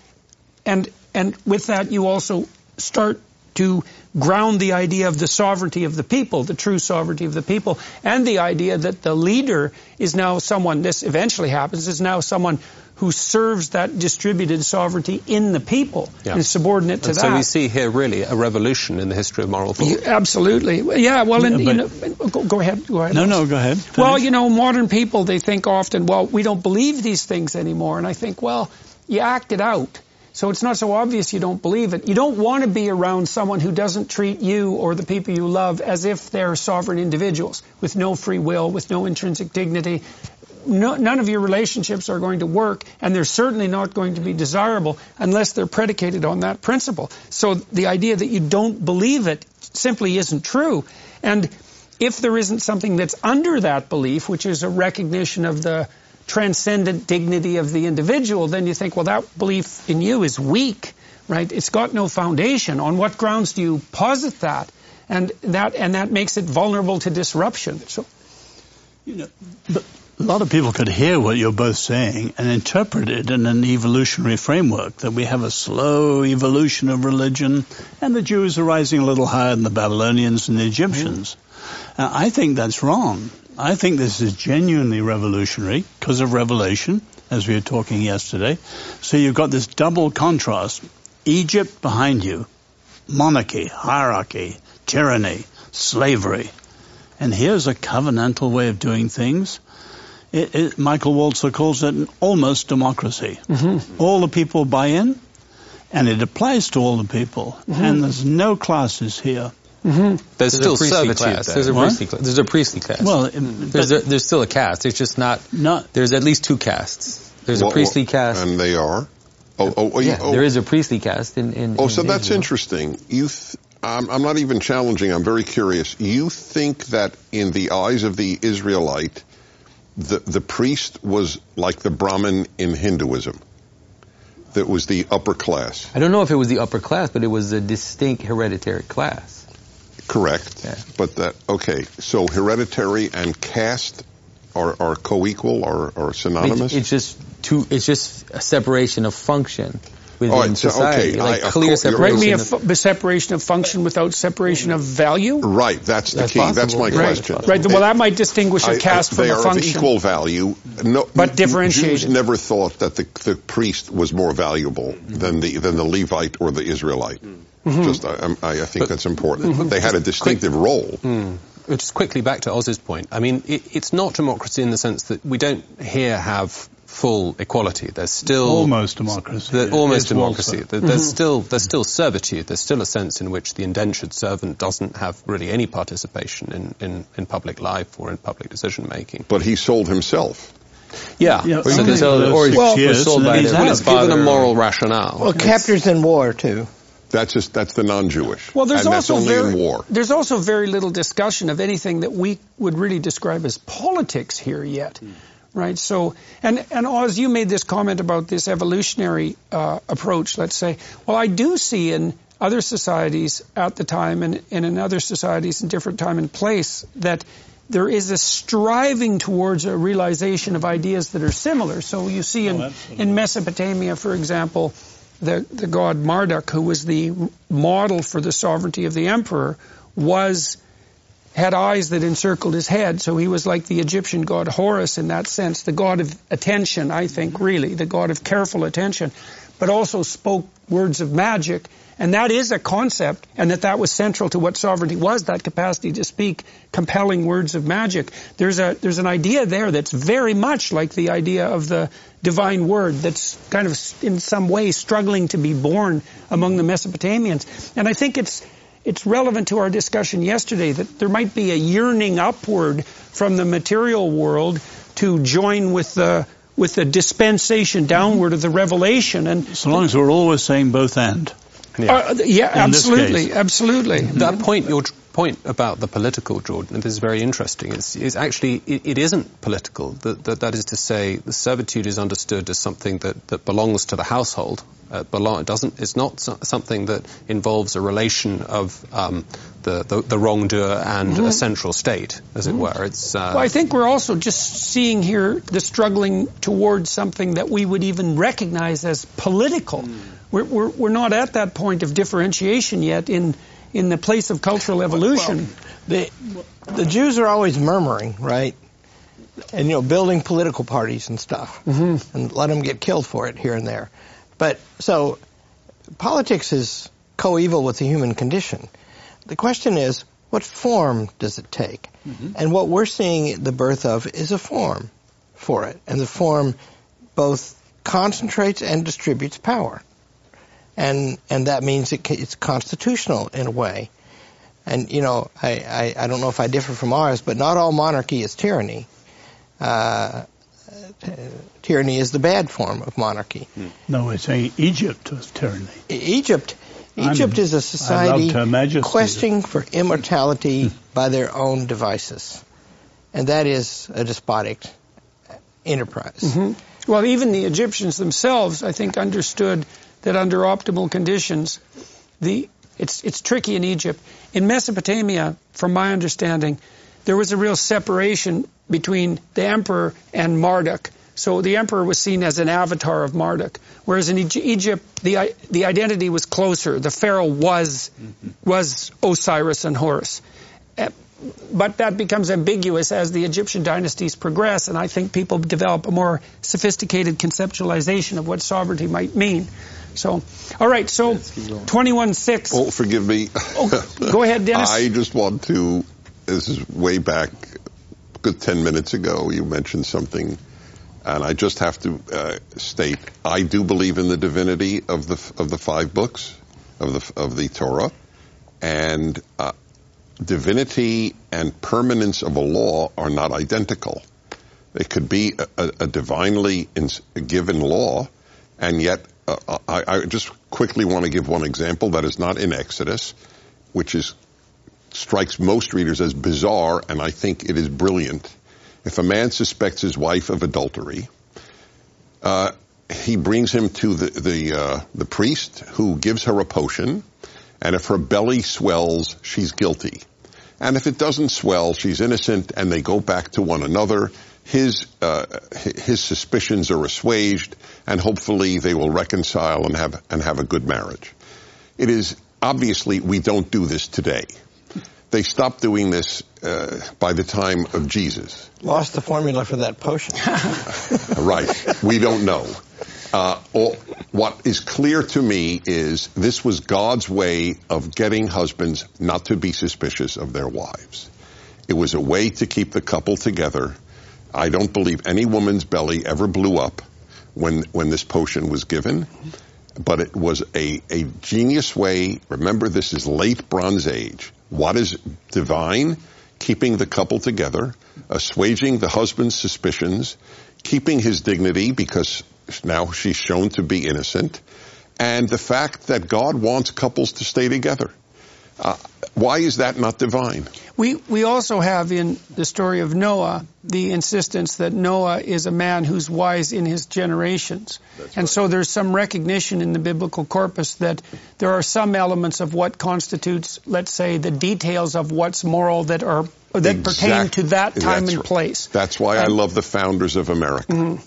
and and with that you also start to ground the idea of the sovereignty of the people, the true sovereignty of the people, and the idea that the leader is now someone, this eventually happens, is now someone who serves that distributed sovereignty in the people Yeah. and is subordinate to And that. so we see here really a revolution in the history of moral thought. Yeah, Absolutely. Yeah, well, and, you know, go, go ahead. Go ahead. No, no, go ahead. Well, you know, modern people, they think often, well, we don't believe these things anymore. And I think, well, you act it out. So it's not so obvious you don't believe it. You don't want to be around someone who doesn't treat you or the people you love as if they're sovereign individuals with no free will, with no intrinsic dignity. No, none of your relationships are going to work, and they're certainly not going to be desirable unless they're predicated on that principle. So the idea that you don't believe it simply isn't true. And if there isn't something that's under that belief, which is a recognition of the transcendent dignity of the individual, then you think, well, that belief in you is weak, right? It's got no foundation. On what grounds do you posit that? And that and that makes it vulnerable to disruption. So, you know, but a lot of people could hear what you're both saying and interpret it in an evolutionary framework that we have a slow evolution of religion and the Jews are rising a little higher than the Babylonians and the Egyptians. Mm. Uh, I think that's wrong. I think this is genuinely revolutionary because of revelation, as we were talking yesterday. So you've got this double contrast. Egypt behind you, monarchy, hierarchy, tyranny, slavery. And here's a covenantal way of doing things. It, it, Michael Walzer calls it an almost democracy. Mm-hmm. All the people buy in, and it applies to all the people. Mm-hmm. And there's no classes here. Mm-hmm. There's, there's, still servitude class. There. There's a priestly class. There's a priestly class. Well, there's, a, there's still a caste. There's just not. Not. There's at least two castes. There's well, a priestly caste. And they are. Oh, oh, oh yeah. Oh. There is a priestly caste in. in oh, so in that's interesting. You, th- I'm, I'm not even challenging. I'm very curious. You think that in the eyes of the Israelite, the the priest was like the Brahmin in Hinduism? That was the upper class. I don't know if it was the upper class, but it was a distinct hereditary class. Correct. Yeah. But that okay. So hereditary and caste are, are co-equal or, or synonymous. It's, it's, just two. It's just a separation of function within right, society, so, okay. like I, clear separation. me a f- separation of function without separation of value. Right. That's the that's key. Possible. That's my right. question. Right. Well, that might distinguish a caste I, from a function. They are of equal value. No, but differentiated. Jews never thought that the, the priest was more valuable than the than the Levite or the Israelite. Mm. Mm-hmm. Just, I, I think but, that's important. Mm-hmm. They had a distinctive quick, role. Mm. Just quickly back to Os's point. I mean, it, it's not democracy in the sense that we don't here have full equality. There's still almost democracy. The, almost democracy. There's mm-hmm. still there's still servitude. There's still a sense in which the indentured servant doesn't have really any participation in, in, in public life or in public decision making. But he sold himself. Yeah, yeah or you can tell, well, was sold by their, his given a moral rationale. Well, captors in war too. That's just that's the non-Jewish. Well, there's and also very, war. There's also very little discussion of anything that we would really describe as politics here yet, mm. right? So, and and Os, you made this comment about this evolutionary uh, approach. Let's say, well, I do see in other societies at the time and, and in other societies in different time and place that there is a striving towards a realization of ideas that are similar. So you see in, oh, in Mesopotamia, for example, the, the god Marduk, who was the model for the sovereignty of the emperor, was had eyes that encircled his head, so he was like the Egyptian god Horus in that sense, the god of attention, I think, mm-hmm. really, the god of careful attention, but also spoke words of magic and that is a concept, and that that was central to what sovereignty was, that capacity to speak compelling words of magic. There's a, there's an idea there that's very much like the idea of the divine word that's kind of in some way struggling to be born among the Mesopotamians. And I think it's, it's relevant to our discussion yesterday that there might be a yearning upward from the material world to join with the with the dispensation downward of the revelation and so long as we're always saying both and yeah, uh, yeah absolutely, absolutely. That point, your point about the political, Jordan, this is very interesting. It's, it's actually, it, it isn't political. That, that, that is to say, the servitude is understood as something that, that belongs to the household. Uh, belong, it doesn't, it's not so, something that involves a relation of um, the, the, the, wrongdoer and mm-hmm. a central state, as mm-hmm. it were. It's, uh, well, I think we're also just seeing here the struggling towards something that we would even recognize as political. Mm we're, we're, we're not at that point of differentiation yet in, in the place of cultural evolution. Well, the, the Jews are always murmuring, right? And, you know, building political parties and stuff. Mm-hmm. And let them get killed for it here and there. But, so, politics is coeval with the human condition. The question is, what form does it take? Mm-hmm. And what we're seeing the birth of is a form for it. And the form both concentrates and distributes power and and that means it, it's constitutional in a way. And you know, I, I, I don't know if I differ from ours, but not all monarchy is tyranny. Uh, tyranny is the bad form of monarchy. Hmm. No, it's a Egypt was tyranny. Egypt, Egypt I'm- is a society I loved Her Majesty. questing for hmm. immortality hmm. by their own devices, and that is a despotic enterprise. Mm-hmm. Well, even the Egyptians themselves, I think, understood that under optimal conditions, the it's it's tricky in Egypt. In Mesopotamia, from my understanding, there was a real separation between the emperor and Marduk. So the emperor was seen as an avatar of Marduk, whereas in Egypt, the the identity was closer. The pharaoh was mm-hmm. was Osiris and Horus. But that becomes ambiguous as the Egyptian dynasties progress, and I think people develop a more sophisticated conceptualization of what sovereignty might mean. So, all right, so 21.6. Oh, forgive me. Oh, go ahead, Dennis. I just want to, this is way back, a good 10 minutes ago, you mentioned something, and I just have to uh, state, I do believe in the divinity of the, of the five books of the, of the Torah, and uh, divinity and permanence of a law are not identical. It could be a, a, divinely given law, and yet uh, I, I just quickly want to give one example that is not in Exodus, which is strikes most readers as bizarre, and I think it is brilliant. If a man suspects his wife of adultery, uh, he brings him to the the, uh, the priest, who gives her a potion, and if her belly swells, she's guilty. And if it doesn't swell, she's innocent, and they go back to one another. His uh, his suspicions are assuaged, and hopefully they will reconcile and have and have a good marriage. It is obviously we don't do this today. They stopped doing this uh, by the time of Jesus. Lost the formula for that potion. Right. We don't know. Uh, all, what is clear to me is this was God's way of getting husbands not to be suspicious of their wives. It was a way to keep the couple together. I don't believe any woman's belly ever blew up when when this potion was given, but it was a, a genius way. Remember, this is late Bronze Age. What is divine? Keeping the couple together, assuaging the husband's suspicions, keeping his dignity because now she's shown to be innocent, and the fact that God wants couples to stay together. Uh, why is that not divine? We we also have in the story of Noah the insistence that Noah is a man who's wise in his generations. and so there's some recognition in the biblical corpus that there are some elements of what constitutes, let's say, the details of what's moral that are that pertain to that time that's and right. place. That's why I love the founders of America.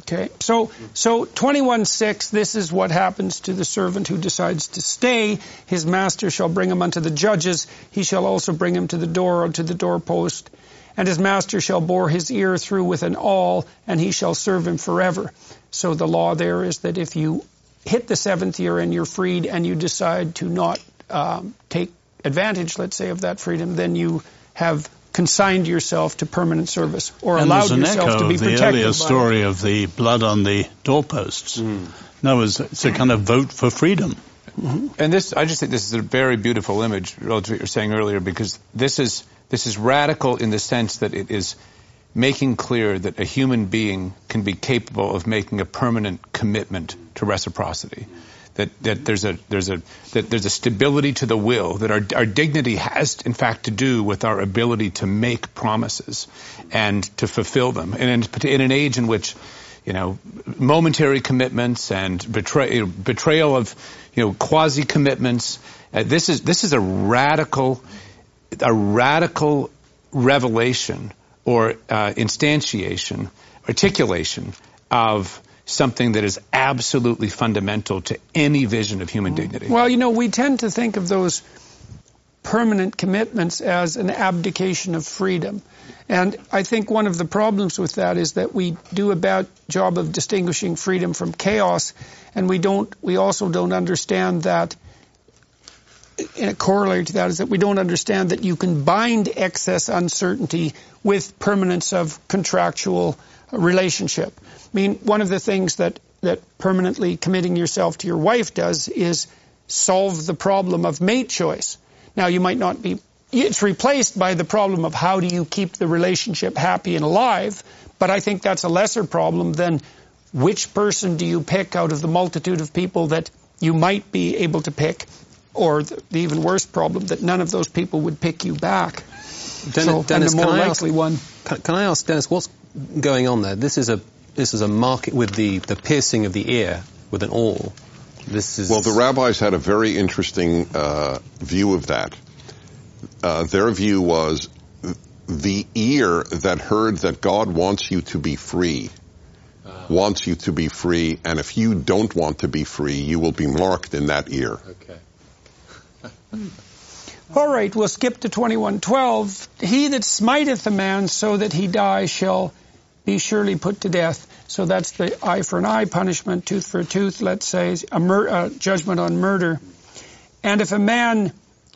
Okay, so so 21:6. This is what happens to the servant who decides to stay. His master shall bring him unto the judges. He shall also bring him to the door or to the doorpost, and his master shall bore his ear through with an awl, and he shall serve him forever. So the law there is that if you hit the seventh year and you're freed, and you decide to not um, take advantage, let's say, of that freedom, then you have consigned yourself to permanent service or And allowed an yourself to be of the protected. earlier by it. story of the blood on the doorposts. Hmm. No, it's, it's a kind of vote for freedom. And this, I just think this is a very beautiful image relative to what you were saying earlier, because this is this is radical in the sense that it is making clear that a human being can be capable of making a permanent commitment to reciprocity. That, that there's a there's a that there's a stability to the will that our our dignity has in fact to do with our ability to make promises and to fulfill them. And in, in an age in which you know momentary commitments and betray, betrayal of you know quasi commitments uh, this is this is a radical a radical revelation or uh, instantiation articulation of something that is absolutely fundamental to any vision of human dignity Well, you know, we tend to think of those permanent commitments as an abdication of freedom. And I think one of the problems with that is that we do a bad job of distinguishing freedom from chaos, and we don't. We also don't understand that. And a corollary to that is that we don't understand that you can bind excess uncertainty with permanence of contractual relationship. I mean, one of the things that that permanently committing yourself to your wife does is solve the problem of mate choice. Now you might not be it's replaced by the problem of how do you keep the relationship happy and alive, but I think that's a lesser problem than which person do you pick out of the multitude of people that you might be able to pick, or the, the even worse problem that none of those people would pick you back. Dennis, so, Dennis, and the more likely ask, one. Can, can I ask Dennis what's going on there? This is a this is a market with the the piercing of the ear with an awl. This is Well, the rabbis had a very interesting uh, view of that. Uh, their view was the ear that heard that God wants you to be free, wants you to be free, and if you don't want to be free, you will be marked in that ear. okay. All right, we'll skip to 2112. He that smiteth a man so that he die shall be surely put to death. So that's the eye for an eye punishment, tooth for a tooth, let's say, a mur- uh, judgment on murder. And if a man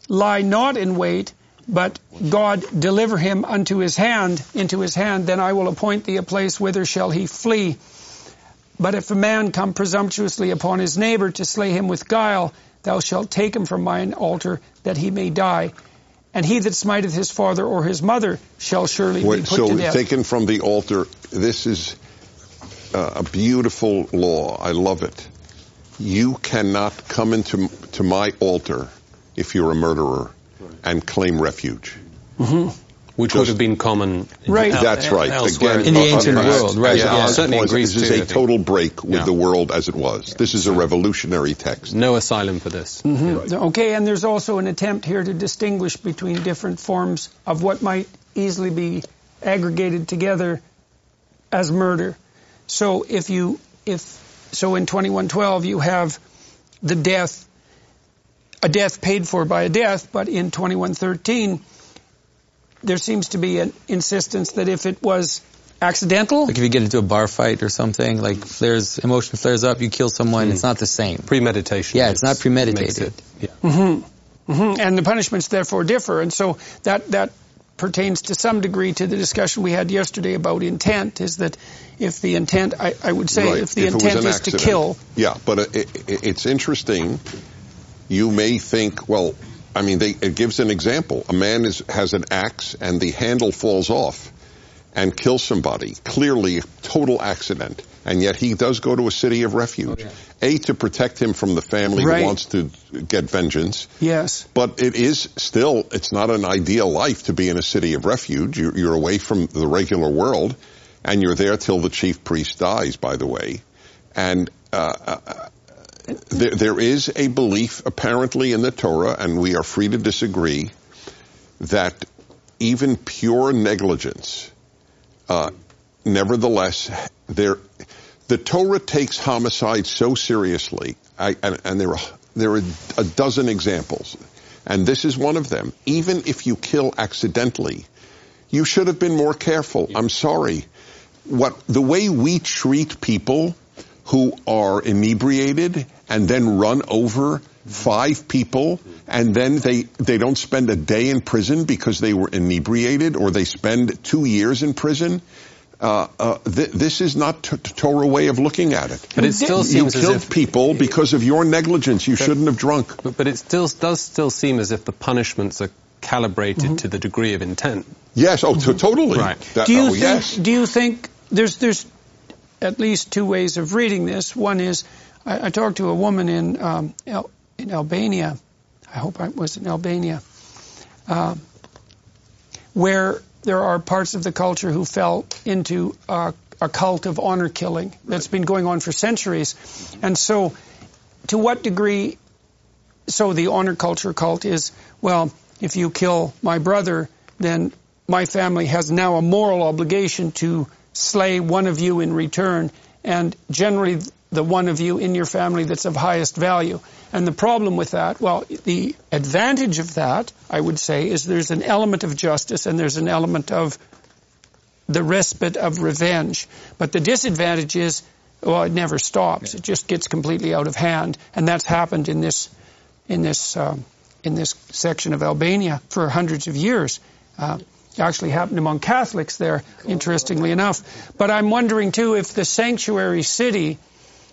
lie not in wait, but God deliver him unto his hand, into his hand, then I will appoint thee a place whither shall he flee. But if a man come presumptuously upon his neighbor to slay him with guile, thou shalt take him from mine altar that he may die. And he that smiteth his father or his mother shall surely be put so to death. taken from the altar, this is uh, a beautiful law. I love it. You cannot come into to my altar if you're a murderer and claim refuge. Which Just- would have been common. Right. el- That's right. Elsewhere Again, In the uh, ancient uh, world, right, as yeah. Certainly in points, Greece This is too, I a think. total break with Yeah. the world as it was. This is a revolutionary text. No asylum for this. Okay, and there's also an attempt here to distinguish between different forms of what might easily be aggregated together as murder. So if you if so in 2112 you have the death a death paid for by a death, but in 2113 there seems to be an insistence that if it was accidental, Like if you get into a bar fight or something, like flares, emotion flares up, you kill someone, it's not the same. Premeditation. Yeah, it's not makes premeditated. it- yeah. Mhm, and the punishments therefore differ. And so that that pertains to some degree to the discussion we had yesterday about intent. Is that if the intent, I, I would say, Right, if the it was intent is accident. to kill, Yeah, but it, it, it's interesting. You may think, well, I mean, they, it gives an example. A man is, has an axe and the handle falls off and kills somebody. Clearly, a total accident. And yet he does go to a city of refuge. A, to protect him from the family Right. who wants to get vengeance. yes, But it is still, it's not an ideal life to be in a city of refuge. You're, you're away from the regular world, and you're there till the chief priest dies, by the way. And uh, uh, there, there is a belief, apparently, in the Torah, and we are free to disagree, that even pure negligence, uh, nevertheless, there, the Torah takes homicide so seriously, I, and, and there are there are a dozen examples, and this is one of them. Even if you kill accidentally, you should have been more careful. I'm sorry. What the way we treat people who are inebriated and then run over five people and then they they don't spend a day in prison because they were inebriated or they spend two years in prison. Uh, uh, th- this is not t- Torah way of looking at it. But it still you seems as killed if people because of your negligence. You shouldn't have drunk. But, but it still does still seem as if the punishments are calibrated to the degree of intent. Yes. Oh, to- totally. Right. That- do you oh, think? yes. Do you think there's there's at least two ways of reading this? One is I, I talked to a woman in um, in Albania. I hope I was in Albania, um, where there are parts of the culture who fell into uh, a cult of honor killing that's been going on for centuries, and so to what degree? So the honor culture cult is well, if you kill my brother, then my family has now a moral obligation to slay one of you in return, and generally the one of you in your family that's of highest value. And the problem with that, well, the advantage of that, I would say, is there's an element of justice and there's an element of the respite of revenge. But the disadvantage is, well, it never stops. It just gets completely out of hand, and that's happened in this in this um, in this section of Albania for hundreds of years. Uh, actually happened among Catholics there, interestingly enough. But I'm wondering too if the sanctuary city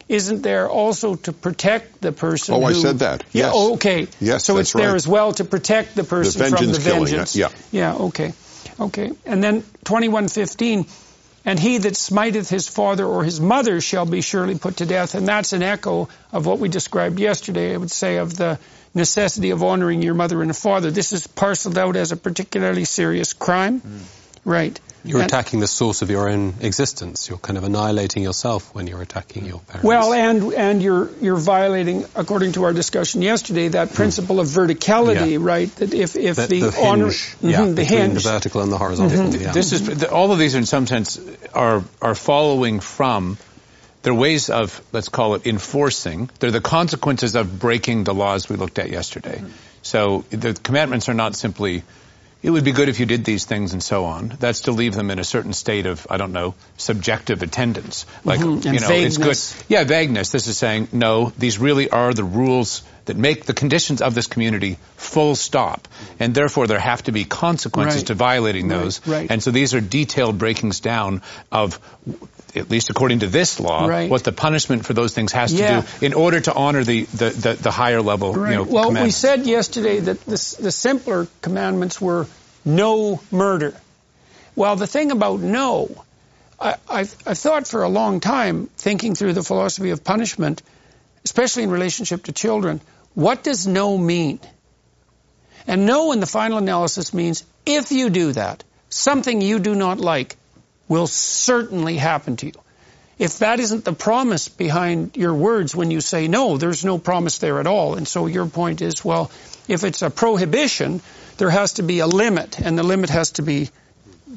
isn't there also to protect the person? Oh, I who- said that. Yeah. Yes. Oh, okay. Yes, So it's there right. as well to protect the person from vengeance the killing, vengeance. yeah. Yeah. Okay. Okay. And then 21:15. And he that smiteth his father or his mother shall be surely put to death. And that's an echo of what we described yesterday, I would say, of the necessity of honoring your mother and a father. This is parceled out as a particularly serious crime. Mm. Right. You're And- attacking the source of your own existence. You're kind of annihilating yourself when you're attacking your parents. Well, and and you're you're violating, according to our discussion yesterday, that hmm. principle of verticality, Yeah. right? That if if the, the, the honor, hinge, mm-hmm, yeah, Mhm, the hinge, the vertical and the horizontal. Mm-hmm. Yeah. This is the- all of these, are in some sense, are are following from. They're ways of let's call it enforcing. They're the consequences of breaking the laws we looked at yesterday. Mm-hmm. So the commandments are not simply. It would be good if you did these things and so on. That's to leave them in a certain state of I don't know subjective attendance. Like Mhm, you know, it's good. Yeah, vagueness. This is saying no. These really are the rules that make the conditions of this community full stop, and therefore there have to be consequences Right. to violating Right, those. right. And so these are detailed breakings down of, at least according to this law, Right. what the punishment for those things has Yeah. to do in order to honor the, the, the, the higher level, Right. you know, well, we said yesterday that the, the simpler commandments were no murder. Well, the thing about no, I, I've, I've thought for a long time, thinking through the philosophy of punishment, especially in relationship to children, what does no mean? And no in the final analysis means if you do that, something you do not like will certainly happen to you. If that isn't the promise behind your words when you say no, there's no promise there at all. And so your point is, well, if it's a prohibition, there has to be a limit, and the limit has to be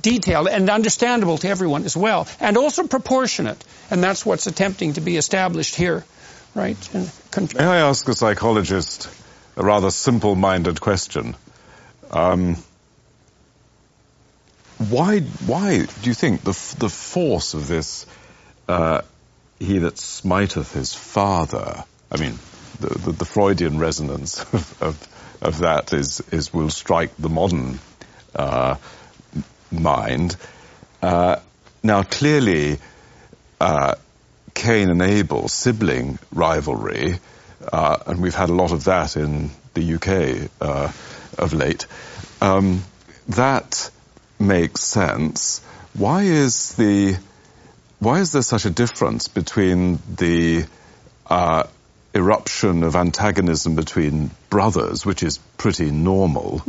detailed and understandable to everyone as well, and also proportionate. And that's what's attempting to be established here, right? May I ask a psychologist a rather simple-minded question? Um, why, why do you think the, the force of this, uh, he that smiteth his father, I mean, the, the, the Freudian resonance of, of, of that is, is will strike the modern uh, mind. Uh, now, clearly, uh, Cain and Abel sibling rivalry, uh, and we've had a lot of that in the UK uh, of late. Um, that makes sense. Why is the why is there such a difference between the uh, eruption of antagonism between brothers, which is pretty normal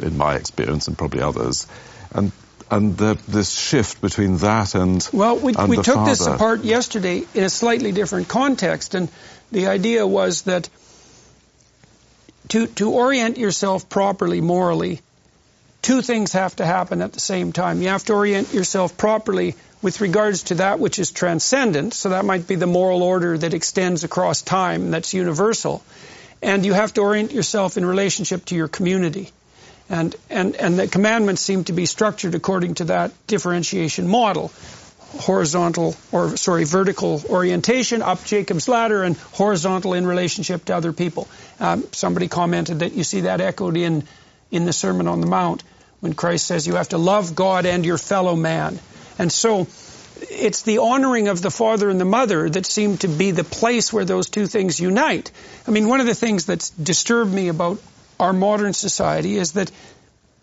in my experience and probably others, and and the, this shift between that and Well, we, and we took this apart yesterday in a slightly different context, and the idea was that to to orient yourself properly morally, two things have to happen at the same time. You have to orient yourself properly with regards to that which is transcendent, so that might be the moral order that extends across time, that's universal, and you have to orient yourself in relationship to your community. And, and, and the commandments seem to be structured according to that differentiation model. Horizontal, or sorry, vertical orientation up Jacob's ladder and horizontal in relationship to other people. Um, somebody commented that you see that echoed in, in the Sermon on the Mount when Christ says you have to love God and your fellow man. And so it's the honoring of the father and the mother that seem to be the place where those two things unite. I mean, one of the things that's disturbed me about our modern society is that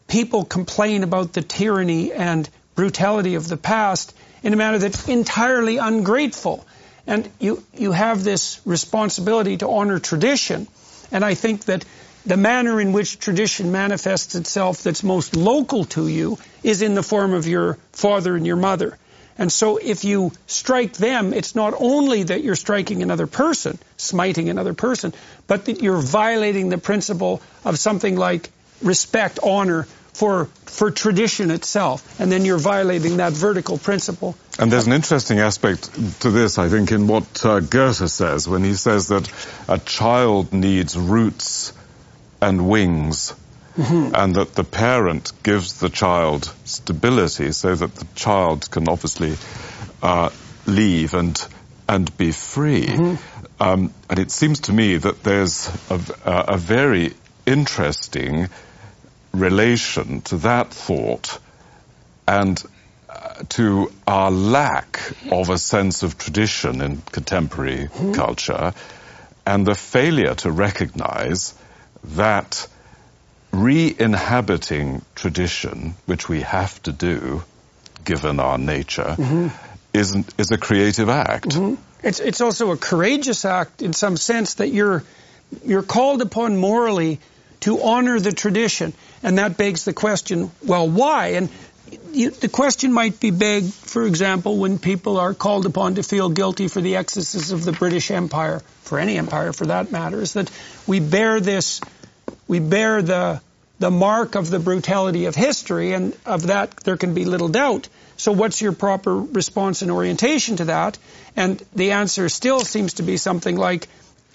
people complain about the tyranny and brutality of the past in a manner that's entirely ungrateful. And you, you have this responsibility to honor tradition. And I think that the manner in which tradition manifests itself that's most local to you is in the form of your father and your mother. And so if you strike them, it's not only that you're striking another person, smiting another person, but that you're violating the principle of something like respect, honor for, for tradition itself. And then you're violating that vertical principle. And there's an interesting aspect to this, I think, in what uh, Goethe says when he says that a child needs roots and wings, and that the parent gives the child stability so that the child can obviously uh, leave and and be free. Um, and it seems to me that there's a, a, very interesting relation to that thought and uh, to our lack of a sense of tradition in contemporary culture and the failure to recognize that re-inhabiting tradition, which we have to do, given our nature, mm-hmm. is, is a creative act. Mm-hmm. It's it's also a courageous act in some sense that you're you're called upon morally to honor the tradition, and that begs the question: Well, why? And you, the question might be begged, for example, when people are called upon to feel guilty for the excesses of the British Empire, for any empire for that matter, is that we bear this, we bear the the mark of the brutality of history, and of that there can be little doubt. So what's your proper response and orientation to that? And the answer still seems to be something like,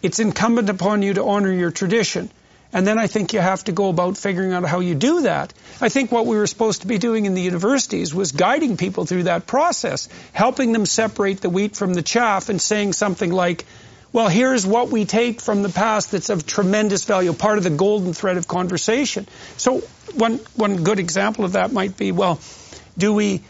it's incumbent upon you to honor your tradition. And then I think you have to go about figuring out how you do that. I think what we were supposed to be doing in the universities was guiding people through that process, helping them separate the wheat from the chaff and saying something like, well, here's what we take from the past that's of tremendous value, part of the golden thread of conversation. So one, one good example of that might be, well, do we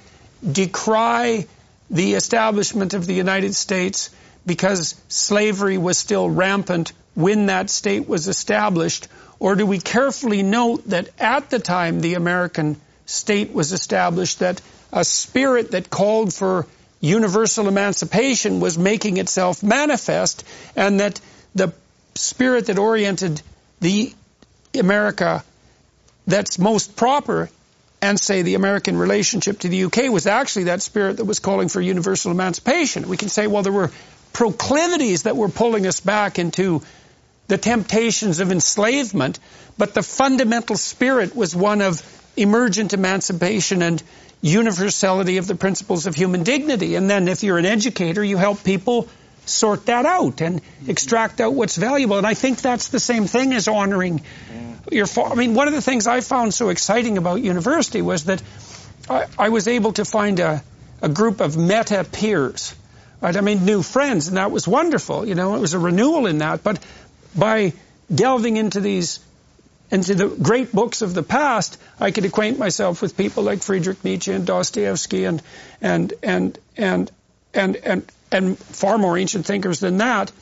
decry the establishment of the United States because slavery was still rampant when that state was established? Or do we carefully note that at the time the American state was established, that a spirit that called for universal emancipation was making itself manifest, and that the spirit that oriented the America that's most proper and say the American relationship to the UK was actually that spirit that was calling for universal emancipation. We can say, well, there were proclivities that were pulling us back into the temptations of enslavement, but the fundamental spirit was one of emergent emancipation and universality of the principles of human dignity. And then if you're an educator, you help people sort that out and extract out what's valuable. And I think that's the same thing as honoring mm. your. I mean, one of the things I found so exciting about university was that I, I was able to find a, a group of meta peers. Right? I mean, new friends, and that was wonderful. You know, it was a renewal in that. But by delving into these into the great books of the past, I could acquaint myself with people like Friedrich Nietzsche and Dostoevsky and and and and and and, and far more ancient thinkers than that,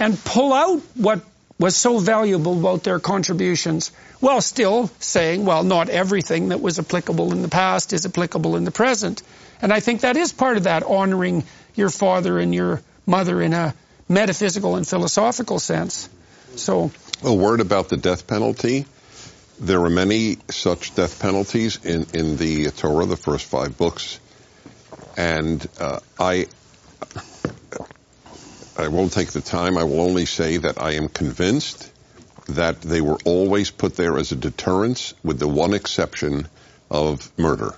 and pull out what was so valuable about their contributions, while still saying, well, not everything that was applicable in the past is applicable in the present. And I think that is part of that honoring your father and your mother in a metaphysical and philosophical sense. So, A word about the death penalty. There are many such death penalties in, in the Torah, the first five books. And uh, I, I won't take the time. I will only say that I am convinced that they were always put there as a deterrence, with the one exception of murder.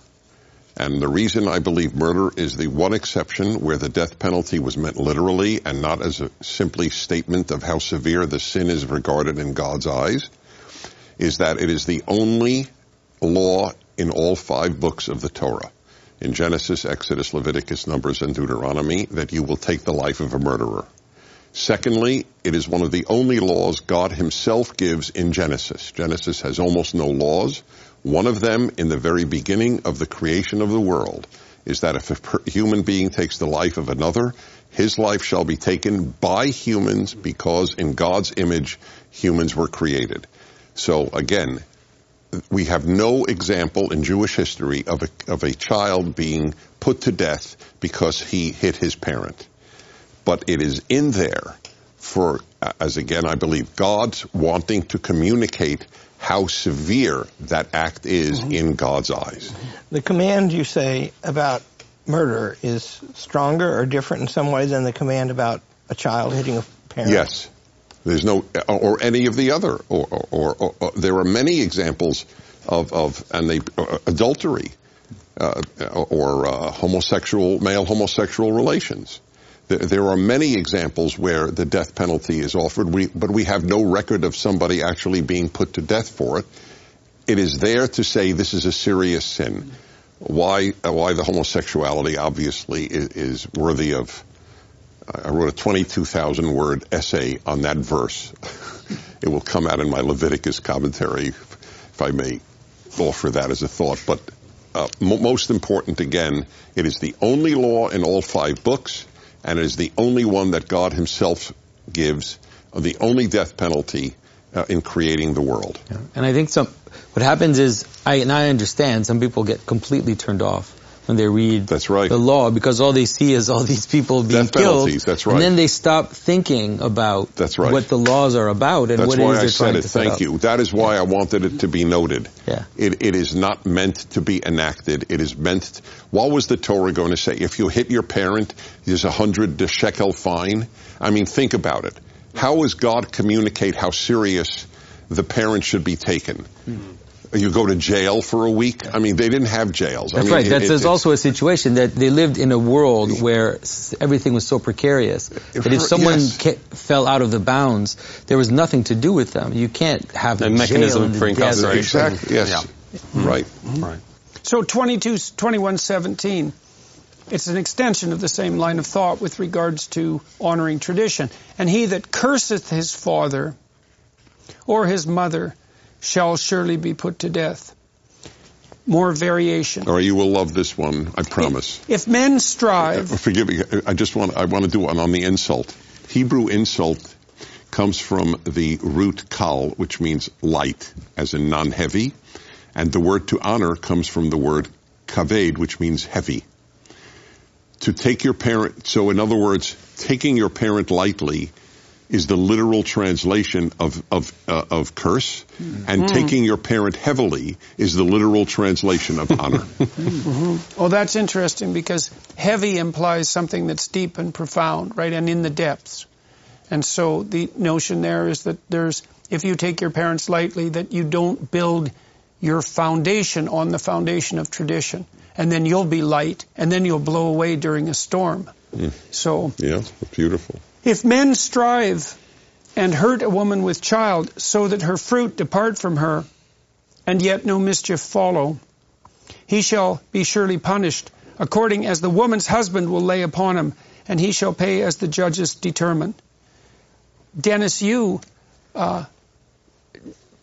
And the reason I believe murder is the one exception where the death penalty was meant literally and not as a simply statement of how severe the sin is regarded in God's eyes is that it is the only law in all five books of the Torah, in Genesis, Exodus, Leviticus, Numbers, and Deuteronomy, that you will take the life of a murderer. Secondly, it is one of the only laws God himself gives in Genesis. Genesis has almost no laws. One of them, in the very beginning of the creation of the world, is that if a human being takes the life of another, his life shall be taken by humans because in God's image humans were created. So again, we have no example in Jewish history of a, of a child being put to death because he hit his parent. But it is in there for, as again I believe, God's wanting to communicate how severe that act is in God's eyes. The command you say about murder is stronger or different in some way than the command about a child hitting a parent? Yes. There's no, or any of the other, or, or, or, or there are many examples of, of and they, uh, adultery, uh, or uh, homosexual, male homosexual relations. There, are many examples where the death penalty is offered, we, but we have no record of somebody actually being put to death for it. It is there to say this is a serious sin. Why, why the homosexuality obviously is, is worthy of, I wrote a 22,000 word essay on that verse. it will come out in my Leviticus commentary, if I may offer that as a thought. But uh, mo- most important again, it is the only law in all five books, and is the only one that God Himself gives, uh, the only death penalty uh, in creating the world. And I think some what happens is I and I understand some people get completely turned off when they read That's right. the law because all they see is all these people being Death killed. penalties, that's right. And then they stop thinking about That's right. what the laws are about and That's what it why is I they're said trying it. to Thank up. you. That is why I wanted it to be noted. Yeah. It, it is not meant to be enacted. It is meant. What was the Torah going to say? If you hit your parent, there's a hundred shekel fine. I mean, think about it. How does God communicate how serious the parent should be taken? Hmm. You go to jail for a week. I mean, they didn't have jails. I That's mean, right. it- That's, it- there's it's- also a situation that they lived in a world where everything was so precarious that if someone yes. ca- fell out of the bounds, there was nothing to do with them. You can't have No a mechanism jail for incarceration. exactly. Yes. Yeah. Right. Mm-hmm. Right. So 22, 2117, it's an extension of the same line of thought with regards to honoring tradition. And he that curseth his father or his mother shall surely be put to death. More variation. All right. You will love this one. I promise. If men strive, uh, Forgive me. I just want I want to do one on the insult. Hebrew insult comes from the root kal, which means light, as in non-heavy, and the word to honor comes from the word kaved, which means heavy. To take your parent, so in other words, taking your parent lightly is the literal translation of of uh, of curse, mm-hmm. and taking your parent heavily is the literal translation of honor. oh, that's interesting because heavy implies something that's deep and profound, right, and in the depths. And so the notion there is that there's, if you take your parents lightly, that you don't build your foundation on the foundation of tradition. And then you'll be light, and then you'll blow away during a storm. Mm. So yeah, beautiful. If men strive and hurt a woman with child so that her fruit depart from her, and yet no mischief follow, he shall be surely punished, according as the woman's husband will lay upon him, and he shall pay as the judges determine. Dennis, you uh,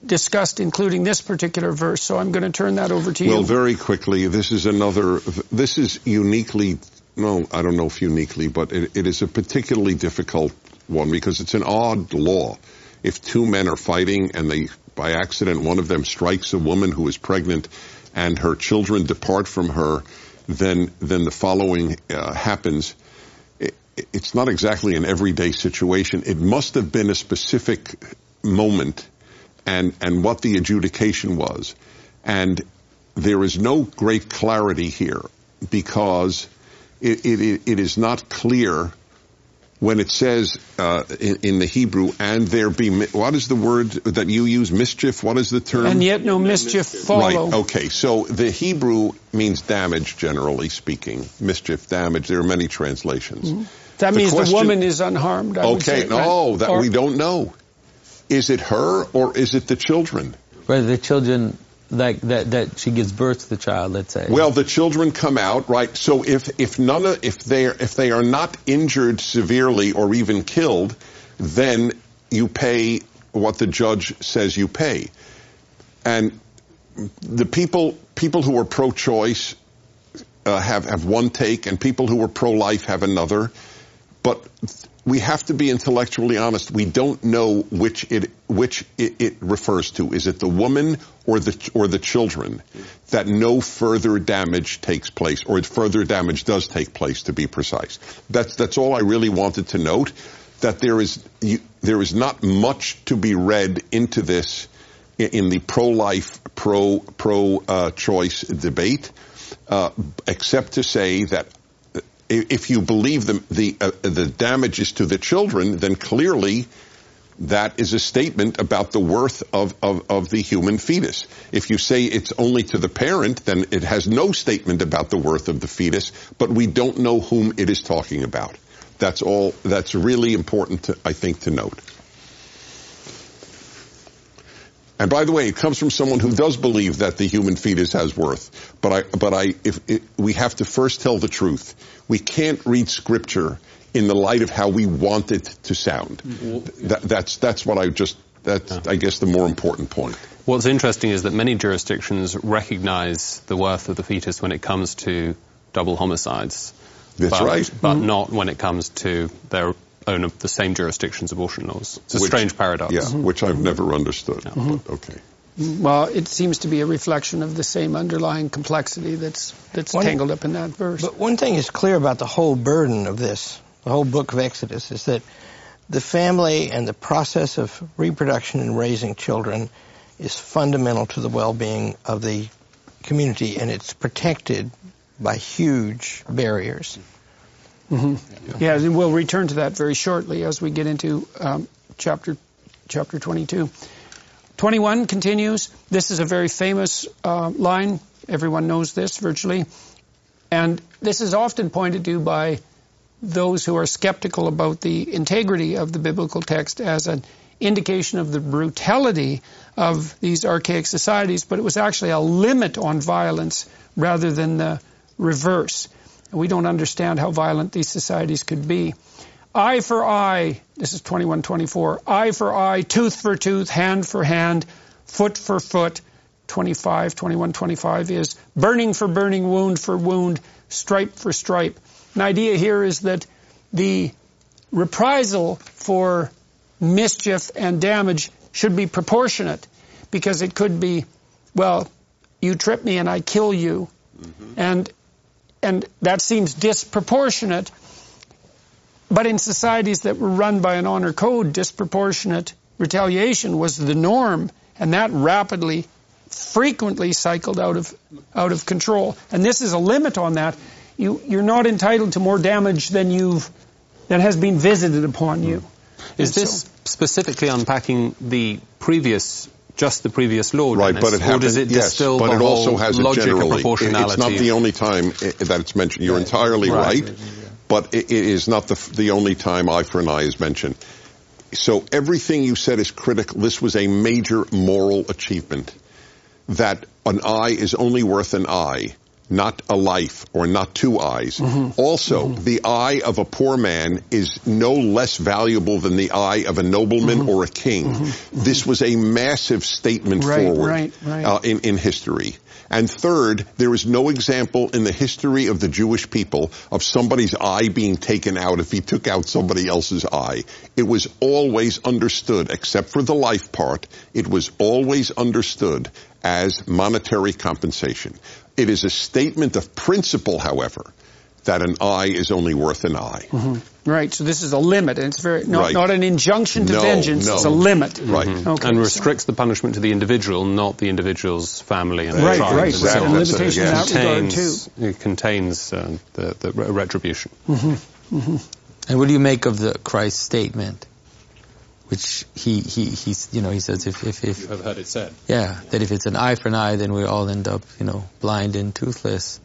discussed including this particular verse, so I'm going to turn that over to you. Well, very quickly, this is another, this is uniquely, no, I don't know if uniquely, but it, it is a particularly difficult one because it's an odd law. If two men are fighting and they, by accident, one of them strikes a woman who is pregnant and her children depart from her, then, then the following uh, happens. It, it's not exactly an everyday situation. It must have been a specific moment and, and what the adjudication was. And there is no great clarity here because it, it, it is not clear when it says uh, in, in, the Hebrew, and there be, what is the word that you use, mischief? What is the term? And yet no mischief follow. Right, okay. So the Hebrew means damage, generally speaking. Mischief, damage. There are many translations. Mm-hmm. That the means question, the woman is unharmed. I okay, say, no, right? that or, we don't know. Is it her or is it the children? Whether the children like that that she gives birth to the child, let's say. Well, the children come out, right? So if if none of, if they if they are not injured severely or even killed, then you pay what the judge says you pay. And the people people who are pro-choice uh, have have one take, and people who are pro-life have another. But we have to be intellectually honest. We don't know which it which it, it, refers to. Is it the woman or the or the children that no further damage takes place, or further damage does take place? To be precise, that's that's all I really wanted to note. That there is you, there is not much to be read into this in, the pro-life pro pro uh, choice debate, uh, except to say that if you believe the the, uh, the damage is to the children, then clearly that is a statement about the worth of, of, of, the human fetus. If you say it's only to the parent, then it has no statement about the worth of the fetus, but we don't know whom it is talking about. That's all, that's really important to, I think, to note. And by the way, it comes from someone who does believe that the human fetus has worth. But I, but I, if it, we have to first tell the truth. We can't read scripture in the light of how we want it to sound. That, that's that's what I just That's, I guess, the more important point. What's interesting is that many jurisdictions recognize the worth of the fetus when it comes to double homicides. That's but, right. But mm-hmm. not when it comes to their own, of the same jurisdiction's abortion laws. It's a Which- strange paradox. Yeah, which I've never understood. Mm-hmm. But okay. Well, it seems to be a reflection of the same underlying complexity that's that's One- tangled up in that verse. But one thing is clear about the whole burden of this, the whole book of Exodus, is that the family and the process of reproduction and raising children is fundamental to the well-being of the community, and it's protected by huge barriers. Yeah, and we'll return to that very shortly as we get into um, chapter chapter 22. 21 continues. This is a very famous uh, line. Everyone knows this virtually. And this is often pointed to by those who are skeptical about the integrity of the biblical text as an indication of the brutality of these archaic societies, but it was actually a limit on violence rather than the reverse. We don't understand how violent these societies could be. Eye for eye, this is 2124, eye for eye, tooth for tooth, hand for hand, foot for foot. 25, 21, 25 is burning for burning, wound for wound, stripe for stripe. An idea here is that the reprisal for mischief and damage should be proportionate because it could be, well, you trip me and I kill you. Mm-hmm. And and that seems disproportionate. But in societies that were run by an honor code, disproportionate retaliation was the norm, and that rapidly, frequently cycled out of out of control. And this is a limit on that. You you're not entitled to more damage than you've than has been visited upon you. Hmm. Is And this so- specifically unpacking the previous, just the previous law, Right, Dennis? but it or does it yes, distill but it also has a logic generally. It- proportionality? It's not the only time that it's mentioned. You're entirely Right. right, but it, it is not the the only time eye for an eye is mentioned. So everything you said is critical. This was a major moral achievement. That an eye is only worth an eye, not a life or not two eyes. Mm-hmm. Also, mm-hmm. the eye of a poor man is no less valuable than the eye of a nobleman mm-hmm. or a king. This was a massive statement Right, forward right, right. Uh, in, in history. And third, there is no example in the history of the Jewish people of somebody's eye being taken out if he took out somebody else's eye. It was always understood, except for the life part, it was always understood as monetary compensation. It is a statement of principle, however, that an eye is only worth an eye. Mm-hmm. Right. So this is a limit, and it's very not, Right. not an injunction to No, vengeance. no. It's a limit. Right. Mm-hmm. Mm-hmm. Okay. and restricts the punishment to the individual, not the individual's family and Right, tribe. right, and so right. on. And So limitation it in that contains, It contains uh, the, the re- retribution. And what do you make of the Christ statement? Which he, he, he's, you know, he says if, if, if, I've heard it said. yeah, that if it's an eye for an eye, then we all end up, you know, blind and toothless.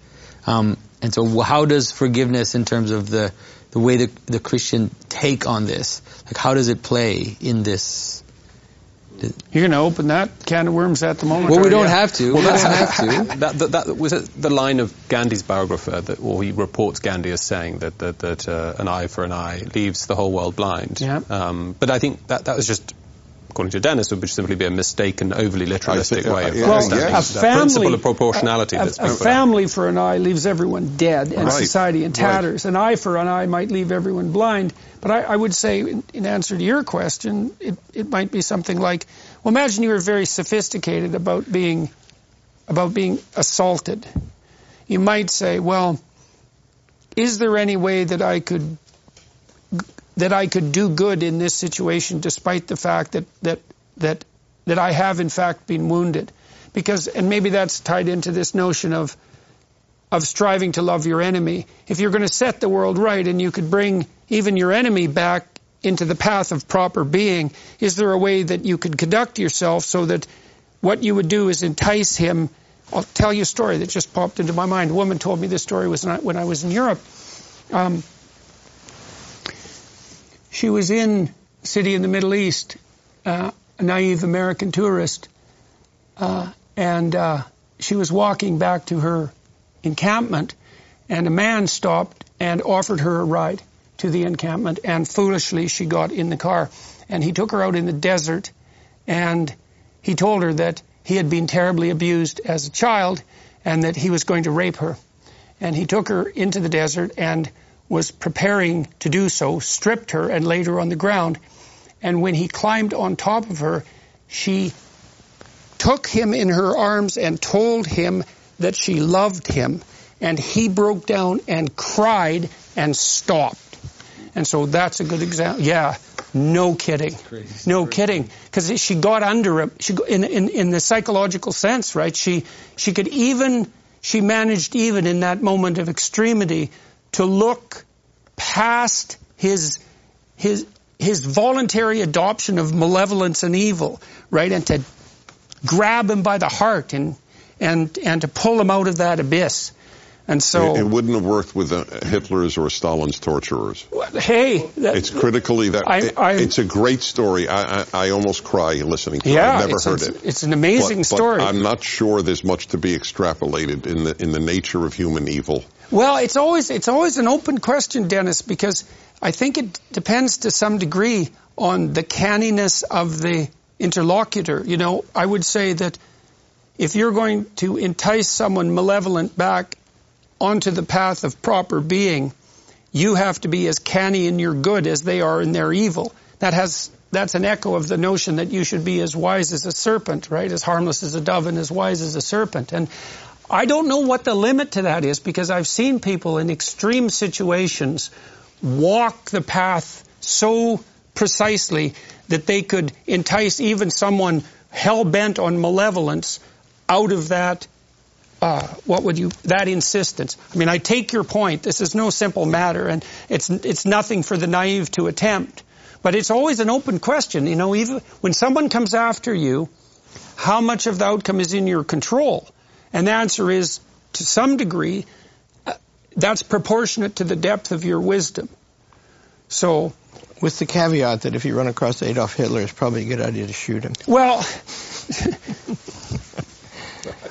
Um, and so how does forgiveness in terms of the, the way the, the Christian take on this, like how does it play in this? You're going to open that can of worms at the moment. Well, we don't you? have to. Well, we don't that's, have to. that, that, that was it, the line of Gandhi's biographer, that, or he reports Gandhi as saying that that, that uh, an eye for an eye leaves the whole world blind. Yeah. Um, but I think that that was just, according to Dennis, would simply be a mistaken, overly literalistic think- way of Well, understanding yes. a the family, principle of proportionality. A, that's a out. family for an eye leaves everyone dead, and Right. society in Right. tatters. An eye for an eye might leave everyone blind. But I, I would say, in, in answer to your question, it, it might be something like, well, imagine you were very sophisticated about being about being assaulted. You might say, well, is there any way that I could that I could do good in this situation despite the fact that that that that I have in fact been wounded. Because and maybe that's tied into this notion of of striving to love your enemy. If you're going to set the world right and you could bring even your enemy back into the path of proper being is there a way that you could conduct yourself so that what you would do is entice him? I'll tell you a story that just popped into my mind. A woman told me this story was when I was in Europe. Um, she was in city in the Middle East, uh, a naive American tourist, uh, and uh, she was walking back to her encampment, and a man stopped and offered her a ride to the encampment, and foolishly she got in the car, and he took her out in the desert, and he told her that he had been terribly abused as a child and that he was going to rape her. And he took her into the desert and was preparing to do so, stripped her and laid her on the ground. And when he climbed on top of her, she took him in her arms and told him that she loved him. And he broke down and cried and stopped. And so that's a good example. Yeah, no kidding. No kidding. Because she got under him. She, in, in, in the psychological sense, right? She, she could even, she managed even in that moment of extremity to look past his, his, his voluntary adoption of malevolence and evil, right? And to grab him by the heart and, and, and to pull him out of that abyss. And so it, it wouldn't have worked with Hitler's or Stalin's torturers. Hey, that, it's critically that I, it, I, it's a great story. I, I, I almost cry listening to yeah, it. I've never heard it. It's an amazing but, story. But I'm not sure there's much to be extrapolated in the in the nature of human evil. Well, it's always it's always an open question, Dennis, because I think it depends to some degree on the canniness of the interlocutor. You know, I would say that if you're going to entice someone malevolent back onto the path of proper being, you have to be as canny in your good as they are in their evil. That has that's an echo of the notion that you should be as wise as a serpent, right? As harmless as a dove and as wise as a serpent. And I don't know what the limit to that is because I've seen people in extreme situations walk the path so precisely that they could entice even someone hell bent on malevolence out of that uh, what would you that insistence. I mean i take your point. This is no simple matter and it's it's nothing for the naive to attempt. But it's always an open question you know even when someone comes after you how much of the outcome is in your control? And the answer is to some degree uh, that's proportionate to the depth of your wisdom. So with the caveat that if you run across Adolf Hitler, it's probably a good idea to shoot him. Well,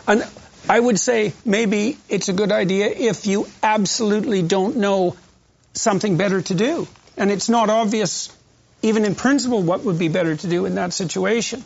and I would say maybe it's a good idea if you absolutely don't know something better to do. And it's not obvious, even in principle, what would be better to do in that situation.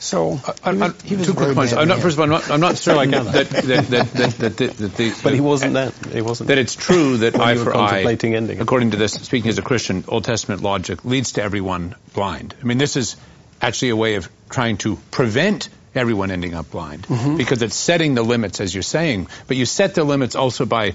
So, I, I, two quick points. I'm not, first of all, I'm not, I'm not certain that, that, that, that, that, that, that the, But he wasn't that. He wasn't. That it's true that eye for eye, ending. according to this, speaking as a Christian, Old Testament logic leads to everyone blind. I mean, this is actually a way of trying to prevent everyone ending up blind Mm-hmm. because it's setting the limits, as you're saying. But you set the limits also by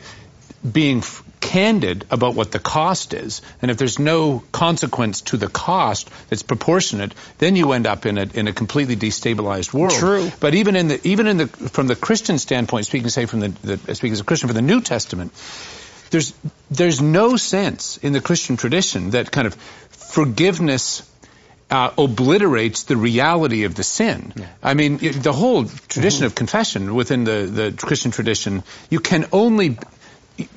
being f- candid about what the cost is. And if there's no consequence to the cost that's proportionate, then you end up in a, in a completely destabilized world. True. But even in the, even in the, from the Christian standpoint, speaking, say, from the, the speaking as a Christian, from the New Testament, there's, there's no sense in the Christian tradition that kind of forgiveness uh, obliterates the reality of the sin. I mean, the whole tradition of confession within the, the Christian tradition, you can only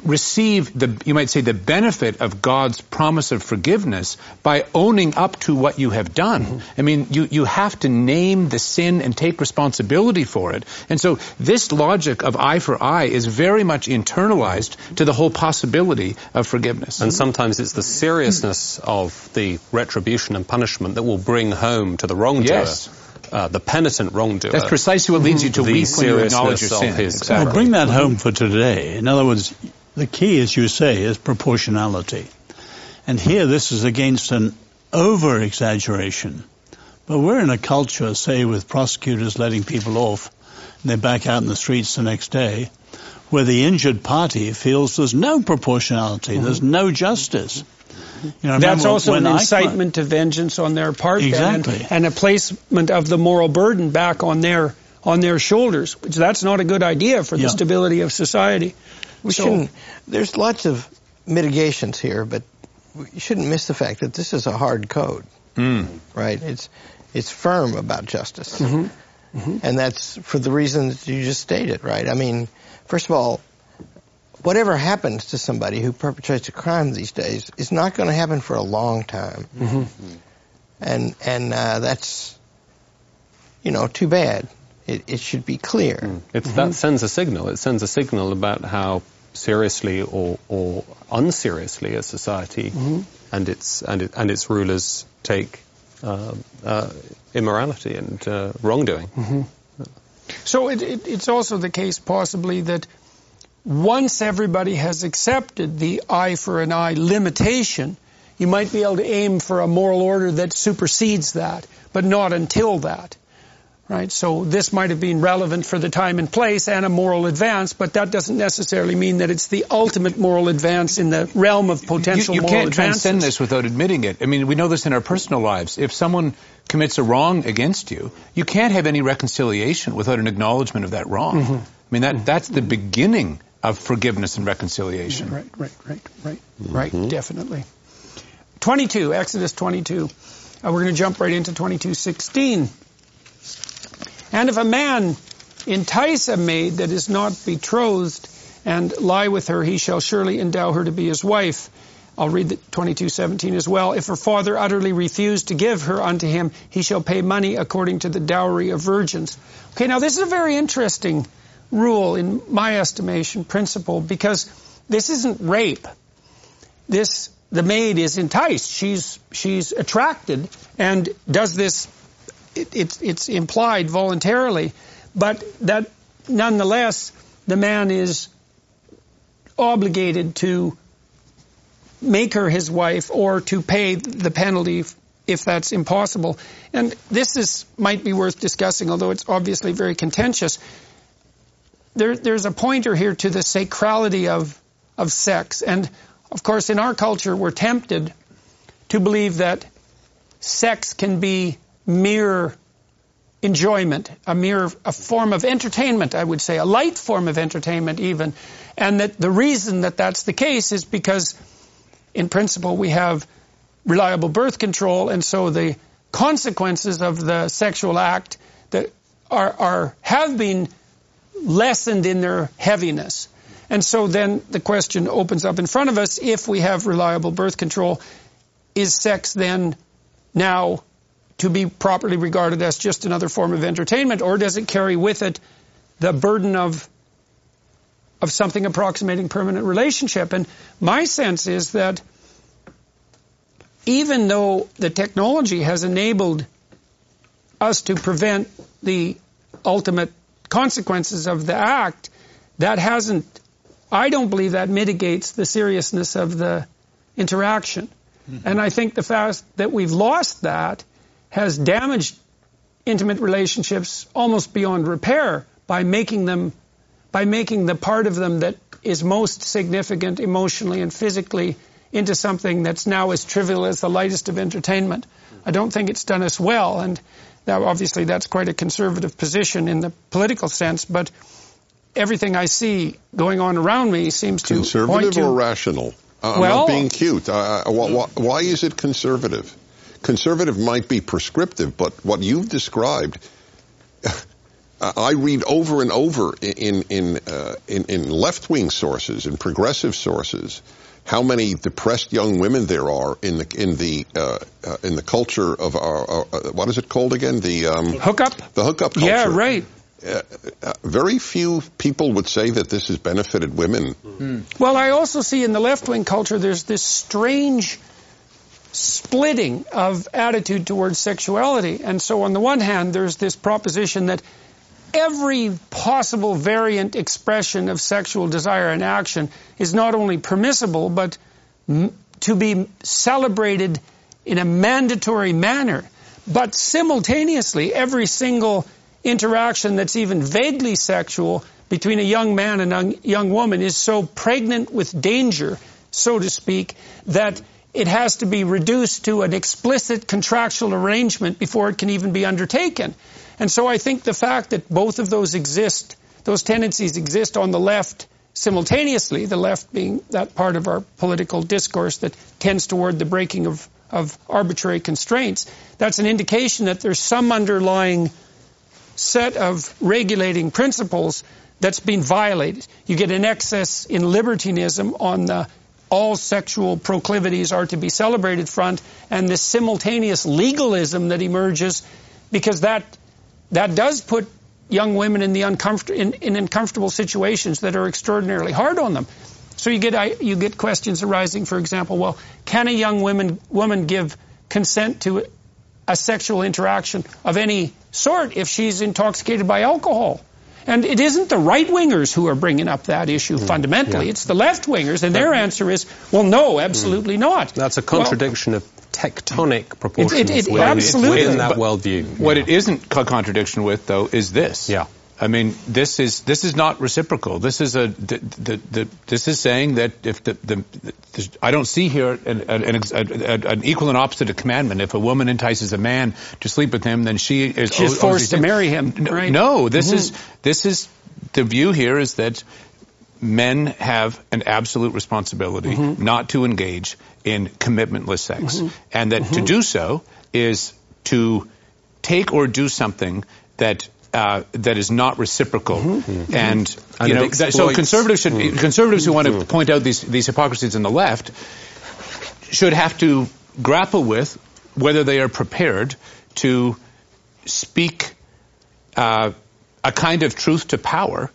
receive the, you might say, the benefit of God's promise of forgiveness by owning up to what you have done. Mm-hmm. I mean, you, you have to name the sin and take responsibility for it. And so this logic of eye for eye is very much internalized to the whole possibility of forgiveness. And sometimes it's the seriousness of the retribution and punishment that will bring home to the wrongdoer. Yes. Uh, the penitent wrongdoer. That's precisely what leads you to the weep when you acknowledge your seriousness of sin. his Exactly. Well, bring that home for today. In other words, the key, as you say, is proportionality. And here this is against an over exaggeration. But we're in a culture, say, with prosecutors letting people off, and they're back out in the streets the next day, where the injured party feels there's no proportionality, there's no justice. You know, That's also an incitement to vengeance on their part, then, Exactly. and, and a placement of the moral burden back on their on their shoulders. Which that's not a good idea for the Yeah. stability of society. We So- shouldn't. There's lots of mitigations here, but you shouldn't miss the fact that this is a hard code, mm. right? It's it's firm about justice, mm-hmm. Mm-hmm. and that's for the reasons you just stated, right? I mean, first of all, whatever happens to somebody who perpetrates a crime these days is not going to happen for a long time, and and uh, that's you know too bad. It, it should be clear. It's, That sends a signal. It sends a signal about how seriously or, or unseriously a society and its and, it, and its rulers take uh, uh, immorality and uh, wrongdoing. Mm-hmm. So it, it, it's also the case, possibly, that once everybody has accepted the eye for an eye limitation, you might be able to aim for a moral order that supersedes that, but not until that. Right? So this might have been relevant for the time and place and a moral advance, but that doesn't necessarily mean that it's the ultimate moral advance in the realm of potential you, you moral can't advances. transcend this without admitting it. I mean, we know this in our personal lives. If someone commits a wrong against you, you can't have any reconciliation without an acknowledgement of that wrong. Mm-hmm. I mean, that that's the beginning of forgiveness and reconciliation. Right, right, right, right, right, definitely. 22, Exodus 22. Uh, we're going to jump right into 22:16. And if a man entice a maid that is not betrothed and lie with her, he shall surely endow her to be his wife. I'll read the 22:17 as well. If her father utterly refuse to give her unto him, he shall pay money according to the dowry of virgins. Okay, now this is a very interesting rule in my estimation, principle, because this isn't rape. This the maid is enticed. She's she's attracted and does this. It, it's it's implied voluntarily, but that nonetheless the man is obligated to make her his wife or to pay the penalty if that's impossible. And this is might be worth discussing, although it's obviously very contentious. There, there's a pointer here to the sacrality of of sex, and of course, in our culture, we're tempted to believe that sex can be mere enjoyment, a mere a form of entertainment, I would say, a light form of entertainment even, and that the reason that that's the case is because, in principle, we have reliable birth control, and so the consequences of the sexual act that are, are have been lessened in their heaviness. And so then the question opens up in front of us if we have reliable birth control, is sex then now to be properly regarded as just another form of entertainment, or does it carry with it the burden of of something approximating permanent relationship? And my sense is that even though the technology has enabled us to prevent the ultimate consequences of the act, that hasn't I don't believe that mitigates the seriousness of the interaction. Mm-hmm. And I think the fact that we've lost that has damaged intimate relationships almost beyond repair by making them, by making the part of them that is most significant emotionally and physically into something that's now as trivial as the lightest of entertainment. I don't think it's done us well, and now obviously that's quite a conservative position in the political sense, but everything I see going on around me seems to conservative to, or rational. Uh, well, I'm not being cute. Uh, why, why is it conservative? Conservative might be prescriptive, but what you've described, I read over and over in in uh, in, in left wing sources and progressive sources how many depressed young women there are in the in the uh, uh, in the culture of our, our uh, what is it called again the um, hookup the hookup culture yeah right uh, uh, very few people would say that this has benefited women. Mm. Well, I also see in the left wing culture there's this strange splitting of attitude towards sexuality. And so, on the one hand, there's this proposition that every possible variant expression of sexual desire and action is not only permissible, but to be celebrated in a mandatory manner. But simultaneously, every single interaction that's even vaguely sexual between a young man and a young woman is so pregnant with danger, so to speak, that it has to be reduced to an explicit contractual arrangement before it can even be undertaken. And so I think the fact that both of those exist, those tendencies exist on the left simultaneously, the left being that part of our political discourse that tends toward the breaking of, of arbitrary constraints, that's an indication that there's some underlying set of regulating principles that's been violated. You get an excess in libertinism on the all sexual proclivities are to be celebrated front and this simultaneous legalism that emerges because that that does put young women in the uncomfort- in, in uncomfortable situations that are extraordinarily hard on them. So you get you get questions arising, for example, well, can a young woman woman give consent to a sexual interaction of any sort if she's intoxicated by alcohol. And it isn't the right wingers who are bringing up that issue mm, fundamentally. Yeah. It's the left wingers, and their answer is, well, no, absolutely mm. not. That's a contradiction well, of tectonic proportions it, it, it, within, absolutely. within that worldview. What it isn't a contradiction with, though, is this. Yeah. I mean, this is this is not reciprocal. This is a the, the, the, this is saying that if the, the, I don't see here an, an, an, an, equal and opposite commandment. If a woman entices a man to sleep with him, then she is she's forced to marry him. Right? No, this mm-hmm. is this is the view here is that men have an absolute responsibility mm-hmm. not to engage in commitmentless sex, mm-hmm. and that to mm-hmm. do so is to take or do something that uh, that is not reciprocal, mm-hmm. mm-hmm. and you know, so conservatives should mm-hmm. conservatives who want to mm-hmm. point out these these hypocrisies in the left should have to grapple with whether they are prepared to speak uh, a kind of truth to power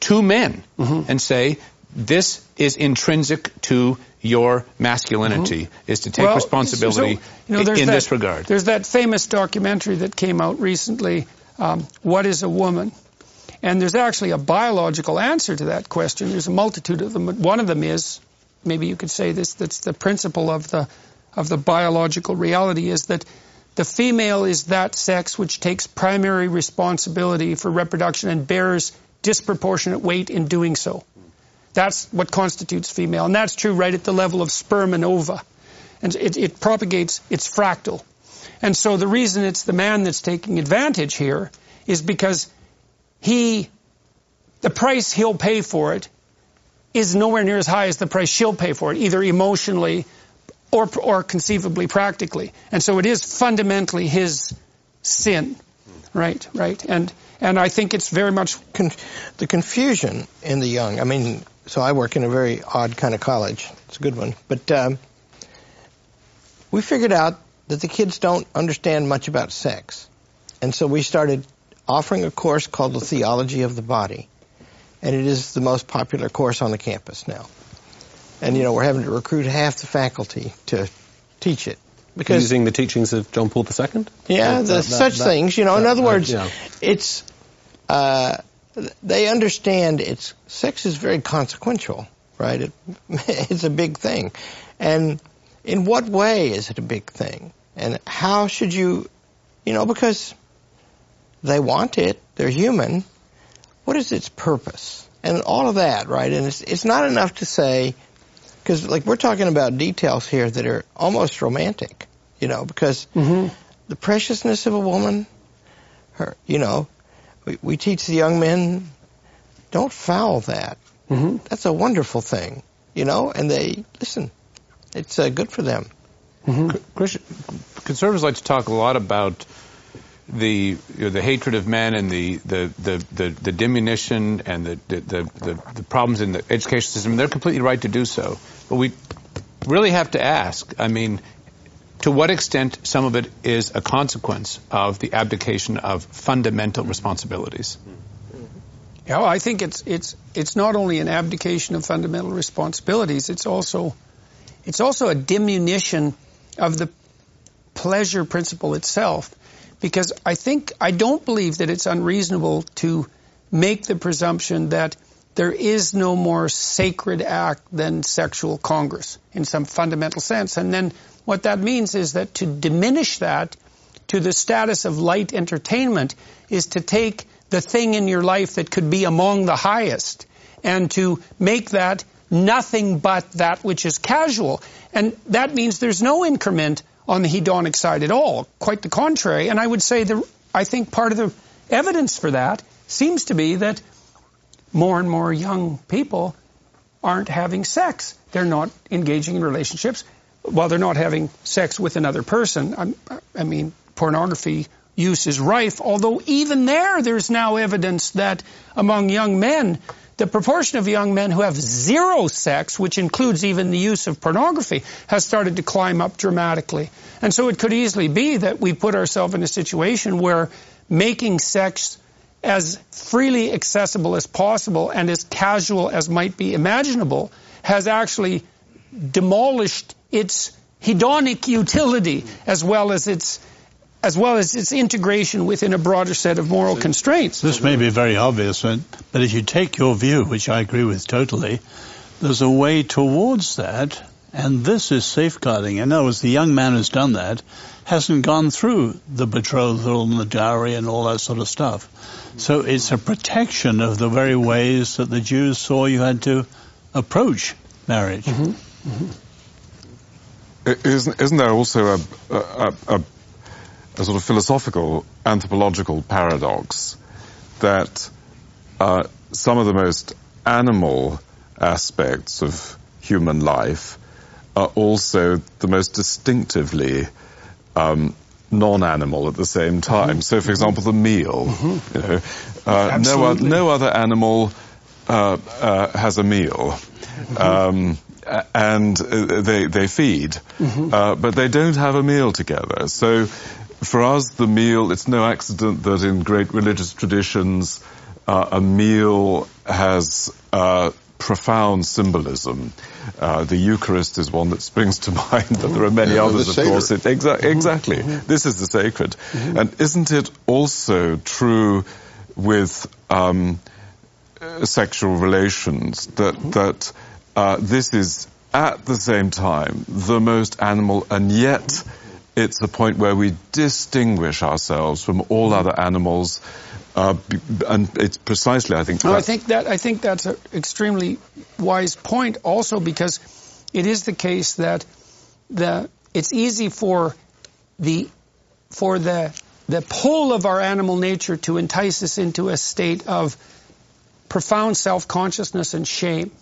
to men mm-hmm. and say this is intrinsic to your masculinity mm-hmm. is to take well, responsibility so, you know, in that, this regard. There's that famous documentary that came out recently um, what is a woman? And there's actually a biological answer to that question. There's a multitude of them. But one of them is, maybe you could say this, that's the principle of the, of the biological reality is that the female is that sex which takes primary responsibility for reproduction and bears disproportionate weight in doing so. That's what constitutes female. And that's true right at the level of sperm and ova. And it, it propagates, it's fractal. And so the reason it's the man that's taking advantage here is because he, the price he'll pay for it is nowhere near as high as the price she'll pay for it, either emotionally or, or conceivably practically. And so it is fundamentally his sin. Right, right. And, and I think it's very much. Con- the confusion in the young. I mean, so I work in a very odd kind of college. It's a good one. But um, we figured out that the kids don't understand much about sex. And so we started offering a course called the Theology of the Body. And it is the most popular course on the campus now. And, you know, we're having to recruit half the faculty to teach it. Because, Using the teachings of John Paul II? Yeah, the, that, such that, things. You know, in other words, yeah. it's, uh, they understand it's, sex is very consequential, right? It, it's a big thing. And in what way is it a big thing? And how should you, you know, because they want it, they're human. What is its purpose? And all of that, right? And it's, it's not enough to say, because like we're talking about details here that are almost romantic, you know, because mm-hmm. the preciousness of a woman, her, you know, we, we teach the young men, don't foul that. Mm-hmm. That's a wonderful thing, you know, and they, listen, it's uh, good for them. Mm-hmm. conservatives like to talk a lot about the you know, the hatred of men and the the the, the, the diminution and the the, the the problems in the education system. They're completely right to do so, but we really have to ask. I mean, to what extent some of it is a consequence of the abdication of fundamental responsibilities? Yeah, well, I think it's it's it's not only an abdication of fundamental responsibilities. It's also it's also a diminution of the pleasure principle itself because I think I don't believe that it's unreasonable to make the presumption that there is no more sacred act than sexual congress in some fundamental sense. And then what that means is that to diminish that to the status of light entertainment is to take the thing in your life that could be among the highest and to make that nothing but that which is casual. And that means there's no increment on the hedonic side at all. Quite the contrary. And I would say that I think part of the evidence for that seems to be that more and more young people aren't having sex. They're not engaging in relationships. While they're not having sex with another person, I'm, I mean, pornography use is rife, although even there, there's now evidence that among young men, the proportion of young men who have zero sex, which includes even the use of pornography, has started to climb up dramatically. And so it could easily be that we put ourselves in a situation where making sex as freely accessible as possible and as casual as might be imaginable has actually demolished its hedonic utility as well as its as well as its integration within a broader set of moral constraints. This may be very obvious, but but if you take your view, which I agree with totally, there's a way towards that, and this is safeguarding. In other words, the young man who's done that hasn't gone through the betrothal and the dowry and all that sort of stuff. So it's a protection of the very ways that the Jews saw you had to approach marriage. Mm-hmm. Mm-hmm. Isn't, isn't there also a, a, a, a sort of philosophical, anthropological paradox that uh, some of the most animal aspects of human life are also the most distinctively um, non-animal at the same time. Mm-hmm. So, for example, the meal. Mm-hmm. You know, uh, no, no, other animal uh, uh, has a meal. Mm-hmm. Um, and uh, they they feed, mm-hmm. uh, but they don't have a meal together. So, for us, the meal it's no accident that in great religious traditions, uh, a meal has profound symbolism. Uh, the Eucharist is one that springs to mind, but there are many yeah, others, of course. It, exa- mm-hmm. exactly. Mm-hmm. This is the sacred. Mm-hmm. And isn't it also true with um, uh, sexual relations that, mm-hmm. that uh, this is at the same time the most animal and yet it's the point where we distinguish ourselves from all other animals uh, and it's precisely, I think. No, I think that I think that's an extremely wise point. Also, because it is the case that the it's easy for the for the the pull of our animal nature to entice us into a state of profound self-consciousness and shame,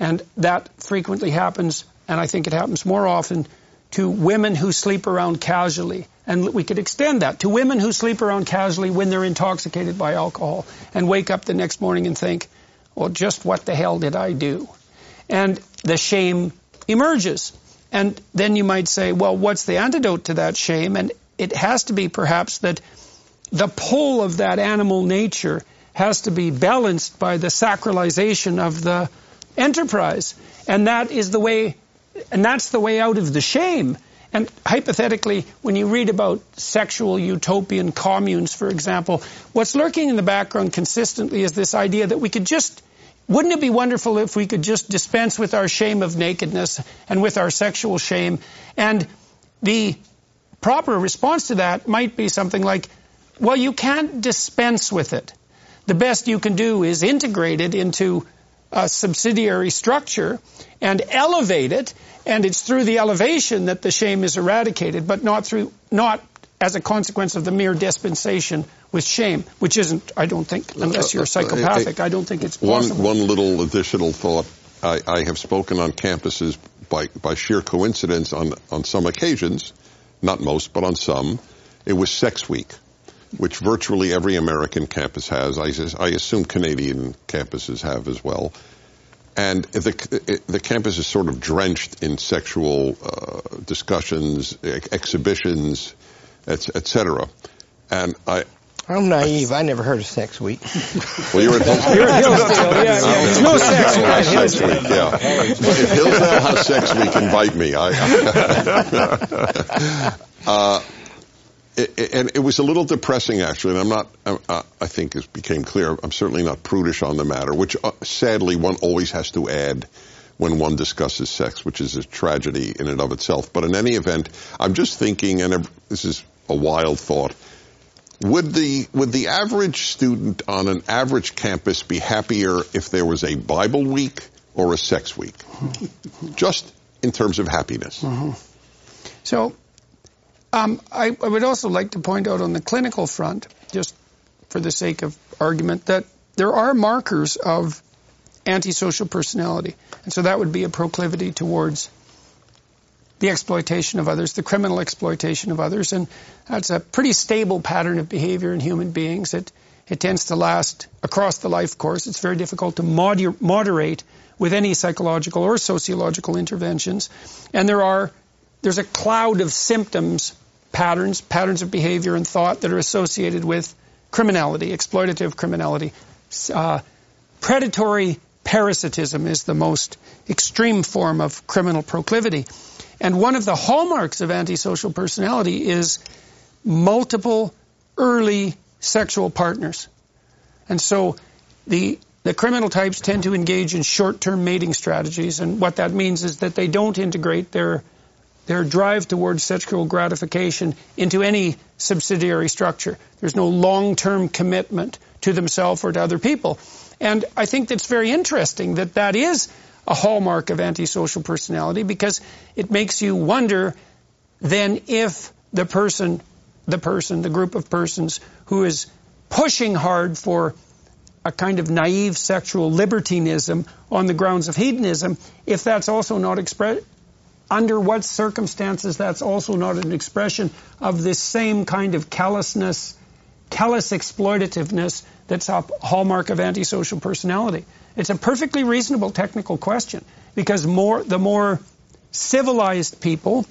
and that frequently happens, and I think it happens more often to women who sleep around casually. And we could extend that to women who sleep around casually when they're intoxicated by alcohol and wake up the next morning and think, well, just what the hell did I do? And the shame emerges. And then you might say, well, what's the antidote to that shame? And it has to be perhaps that the pull of that animal nature has to be balanced by the sacralization of the enterprise. And that is the way and that's the way out of the shame. And hypothetically, when you read about sexual utopian communes, for example, what's lurking in the background consistently is this idea that we could just, wouldn't it be wonderful if we could just dispense with our shame of nakedness and with our sexual shame? And the proper response to that might be something like, well, you can't dispense with it. The best you can do is integrate it into a subsidiary structure and elevate it, and it's through the elevation that the shame is eradicated, but not through not as a consequence of the mere dispensation with shame, which isn't, I don't think, unless you're uh, uh, uh, psychopathic, I don't think it's possible. One, one little additional thought. I, I have spoken on campuses by, by sheer coincidence on, on some occasions, not most, but on some. It was Sex Week which virtually every American campus has. I, I assume Canadian campuses have as well. And the, the campus is sort of drenched in sexual uh, discussions, exhibitions, etc. And I, I'm naive. I never heard of Sex Week. Well, you're at Hillsdale. you're at Hillsdale. Yeah, yeah. There's no sex week at Hillsdale. Sex week, yeah. If Hillsdale has sex week, invite me. I, uh, it, and it was a little depressing actually, and I'm not, uh, I think it became clear, I'm certainly not prudish on the matter, which uh, sadly one always has to add when one discusses sex, which is a tragedy in and of itself. But in any event, I'm just thinking, and this is a wild thought, would the, would the average student on an average campus be happier if there was a Bible week or a sex week? just in terms of happiness. Mm-hmm. So um, I, I, would also like to point out on the clinical front, just for the sake of argument, that there are markers of antisocial personality. And so that would be a proclivity towards the exploitation of others, the criminal exploitation of others. And that's a pretty stable pattern of behavior in human beings. It, it tends to last across the life course. It's very difficult to moder- moderate with any psychological or sociological interventions. And there are there's a cloud of symptoms patterns, patterns of behavior and thought that are associated with criminality, exploitative criminality. Uh, predatory parasitism is the most extreme form of criminal proclivity. And one of the hallmarks of antisocial personality is multiple early sexual partners. And so the the criminal types tend to engage in short-term mating strategies, and what that means is that they don't integrate their their drive towards sexual gratification into any subsidiary structure. There's no long-term commitment to themselves or to other people. And I think that's very interesting that that is a hallmark of antisocial personality because it makes you wonder then if the person, the person, the group of persons who is pushing hard for a kind of naive sexual libertinism on the grounds of hedonism, if that's also not expressed, under what circumstances that's also not an expression of this same kind of callousness, callous exploitativeness that's a hallmark of antisocial personality. It's a perfectly reasonable technical question because more the more civilized people,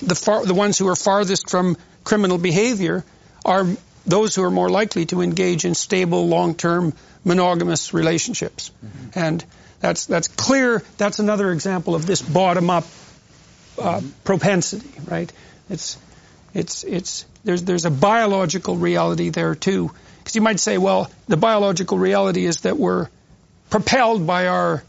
the far, the ones who are farthest from criminal behavior, are those who are more likely to engage in stable, long-term, monogamous relationships. Mm-hmm. And that's that's clear. That's another example of this bottom-up uh, propensity, right? It's it's it's there's there's a biological reality there too. Because you might say, well, the biological reality is that we're propelled by our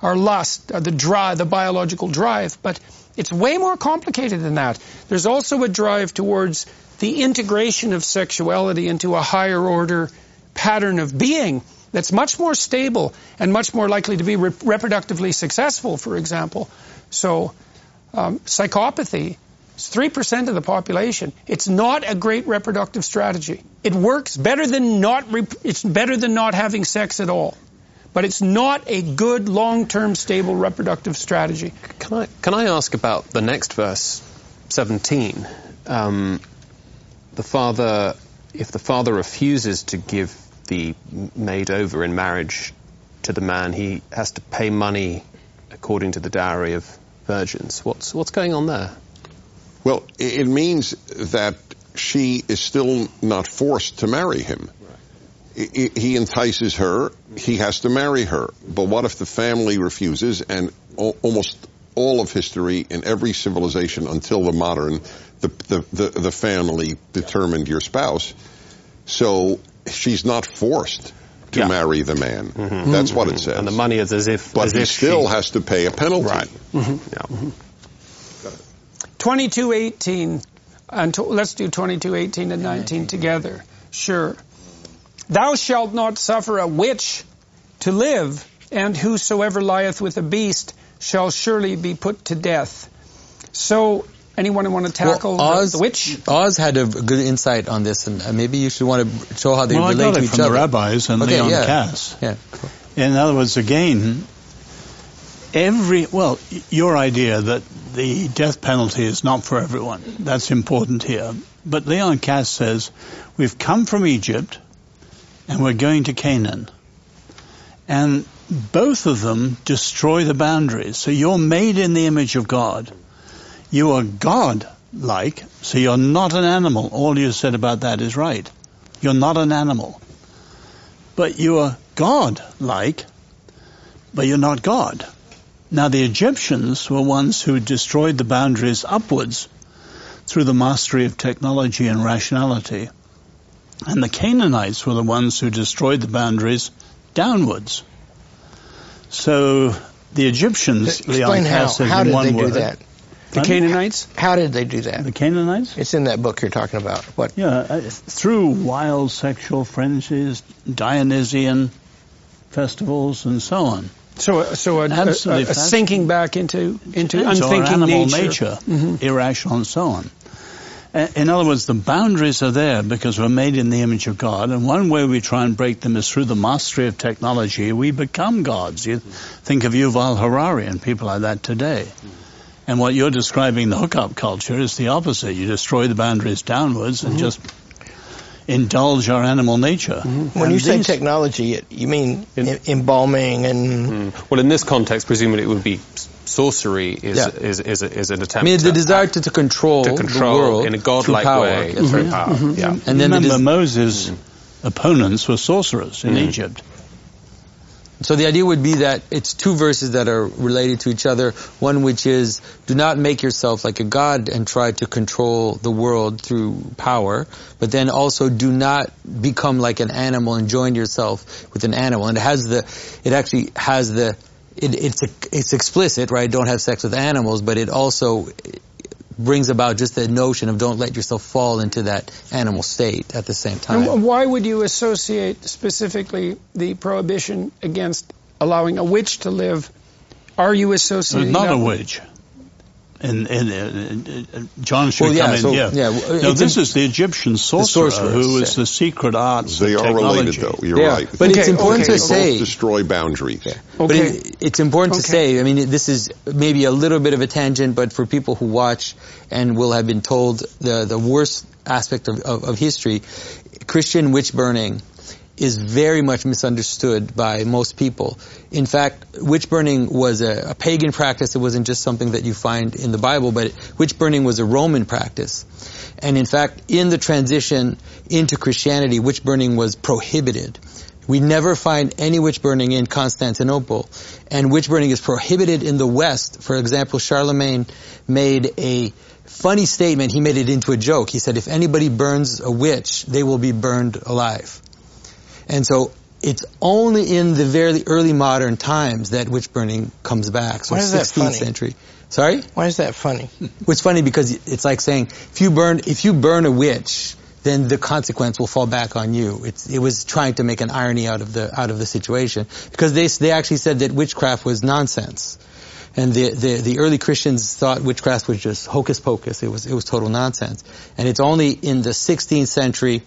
our lust, uh, the drive, the biological drive, but it's way more complicated than that. There's also a drive towards the integration of sexuality into a higher order pattern of being that's much more stable and much more likely to be re- reproductively successful, for example. So, um, psychopathy is 3% of the population. It's not a great reproductive strategy. It works better than not, it's better than not having sex at all. But it's not a good long-term stable reproductive strategy. Can I, can I ask about the next verse, 17? Um, the father, if the father refuses to give the maid over in marriage to the man, he has to pay money according to the dowry of virgins. What's what's going on there? Well, it means that she is still not forced to marry him. He entices her, he has to marry her. But what if the family refuses and almost all of history in every civilization until the modern, the, the, the, the family determined your spouse. So she's not forced to yeah. marry the man. Mm-hmm. That's what it says. And the money is as if, but as he if still she... has to pay a penalty. Right. Mm-hmm. Yeah. Twenty-two eighteen. And let's do twenty-two eighteen and nineteen together. Sure. Thou shalt not suffer a witch to live, and whosoever lieth with a beast shall surely be put to death. So Anyone who want to tackle well, Os, the, the, witch? Os had a good insight on this, and uh, maybe you should want to show how they well, relate I got to it each from other. the rabbis and okay, Leon yeah. Kass. Yeah. In other words, again, every well, your idea that the death penalty is not for everyone that's important here. But Leon Kass says we've come from Egypt and we're going to Canaan, and both of them destroy the boundaries. So you're made in the image of God you are God-like, so you're not an animal. All you said about that is right. You're not an animal. But you are God-like, but you're not God. Now the Egyptians were ones who destroyed the boundaries upwards through the mastery of technology and rationality. And the Canaanites were the ones who destroyed the boundaries downwards. So the Egyptians, Explain Leon how, how in did one they word, do that? The Canaanites? How did they do that? The Canaanites? It's in that book you're talking about. What? Yeah, uh, through wild sexual frenzies, Dionysian festivals, and so on. So, so a, a, a, a sinking back into into unthinking animal nature, nature mm-hmm. irrational, and so on. In other words, the boundaries are there because we're made in the image of God, and one way we try and break them is through the mastery of technology. We become gods. You think of Yuval Harari and people like that today. And what you're describing, the hookup culture, is the opposite. You destroy the boundaries downwards and mm-hmm. just indulge our animal nature. Mm-hmm. When you say technology, you mean in, embalming and... Mm. Well, in this context, presumably it would be sorcery is, yeah. is, is, is, an attempt I mean, the desire to, to, control, to control the world in a godlike power. way That's through power. Mm-hmm. Yeah. And then Remember, Moses' opponents were sorcerers in mm. Egypt. So the idea would be that it's two verses that are related to each other. One which is, do not make yourself like a god and try to control the world through power, but then also do not become like an animal and join yourself with an animal. And it has the, it actually has the, it, it's it's explicit, right? Don't have sex with animals, but it also brings about just the notion of don't let yourself fall into that animal state at the same time. And why would you associate specifically the prohibition against allowing a witch to live? Are you associating not a witch. And, and, and, and John should Well, yeah, come in so- here. yeah, well, no, this in- is the Egyptian sorcerer, sorcerers, who is yeah. the secret arts. They are technology. related, though. You're Yeah, right. but it's important okay, to okay. say. Both destroy boundaries. But Okay. it, it's important to say, I mean, this is maybe a little bit of a tangent, but for people who watch and will have been told the, the worst aspect of, of, of history, Christian witch burning is very much misunderstood by most people. In fact, witch burning was a, a pagan practice. It wasn't just something that you find in the Bible, but witch burning was a Roman practice. And in fact, in the transition into Christianity, witch burning was prohibited. We never find any witch burning in Constantinople. And witch burning is prohibited in the West. For example, Charlemagne made a funny statement. He made it into a joke. He said, if anybody burns a witch, they will be burned alive. And so it's only in the very early modern times that witch burning comes back. So Why is that 16th funny? century. Sorry? Why is that funny? It's funny because it's like saying if you burn if you burn a witch, then the consequence will fall back on you. It's, it was trying to make an irony out of the out of the situation because they they actually said that witchcraft was nonsense, and the, the the early Christians thought witchcraft was just hocus pocus. It was it was total nonsense, and it's only in the 16th century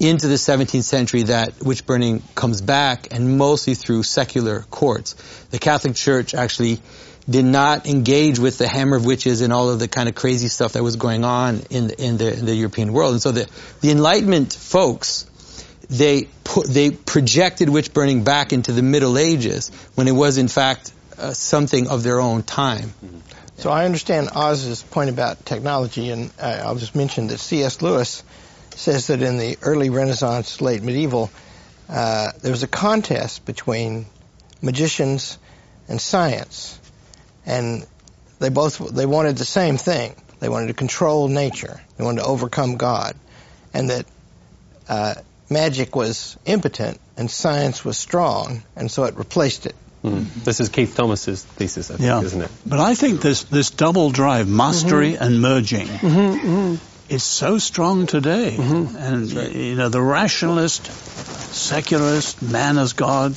into the 17th century that witch burning comes back and mostly through secular courts. The Catholic Church actually did not engage with the hammer of witches and all of the kind of crazy stuff that was going on in the, in the, in the European world. And so the, the Enlightenment folks, they put, they projected witch burning back into the Middle Ages when it was in fact uh, something of their own time. So I understand Os's point about technology, and uh, I'll just mention that C.S. Lewis says that in the early Renaissance, late medieval, uh, there was a contest between magicians and science, and they both they wanted the same thing. They wanted to control nature. They wanted to overcome God, and that uh, magic was impotent and science was strong, and so it replaced it. This is Keith Thomas's thesis, I think, Yeah. isn't it? But I think this, this double drive, mastery Mm-hmm. and merging, is so strong today. Mm-hmm. And, you know, the rationalist, secularist, man as God,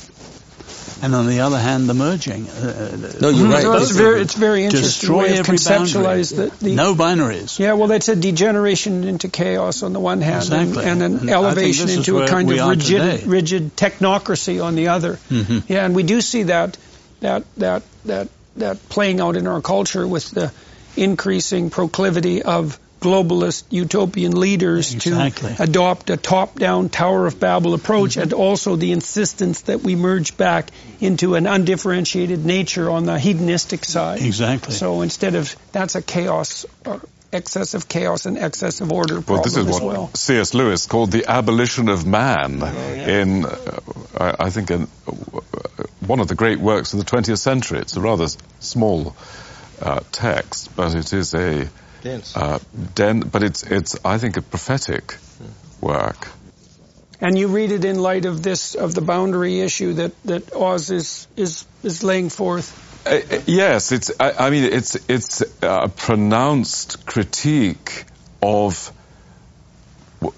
and on the other hand, the merging. Uh, No, you're right. No, it's Both very, it's very interesting destroy way of every boundary. conceptualize the, the No binaries. Yeah, well, that's a degeneration into chaos on the one hand, Exactly. and, and an And elevation into a kind of rigid, rigid technocracy on the other. Mm-hmm. Yeah, and we do see that that that that that playing out in our culture with the increasing proclivity of globalist utopian leaders Exactly. to adopt a top-down Tower of Babel approach, Mm-hmm. and also the insistence that we merge back into an undifferentiated nature on the hedonistic side. Exactly. So instead of that's a chaos, uh, excessive chaos and excessive order problem Well, this is as what well. C.S. Lewis called the abolition of man in, uh, I, I think, in, uh, one of the great works of the 20th century. It's a rather small uh, text, but it is a Dense. uh, den- but it's it's I think a prophetic work. And you read it in light of this of the boundary issue that that Os is is is laying forth. Uh, uh, yes, it's. I, I mean, it's it's a pronounced critique of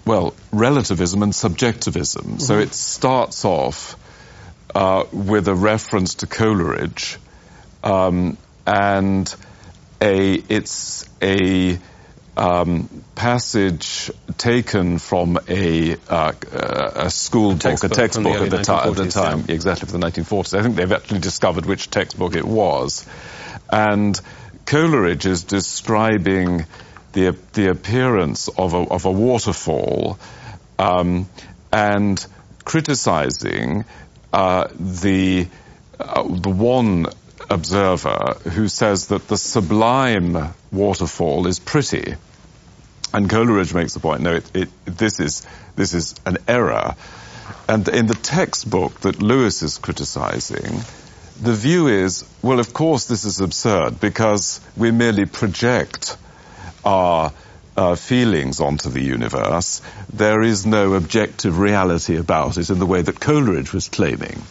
well relativism and subjectivism. So it starts off uh, with a reference to Coleridge, um, and a it's a um, passage taken from a uh, a school book, textbook a textbook the at the, at the time, yeah. exactly for the 1940s. I think they've actually discovered which textbook it was, and Coleridge is describing the the appearance of a of a waterfall, um, and criticizing uh, the uh, the one observer who says that the sublime waterfall is pretty. And Coleridge makes the point, no, it, it, this is this is an error. And in the textbook that Lewis is criticizing, the view is, well, of course this is absurd because we merely project our uh, feelings onto the universe. There is no objective reality about it in the way that Coleridge was claiming.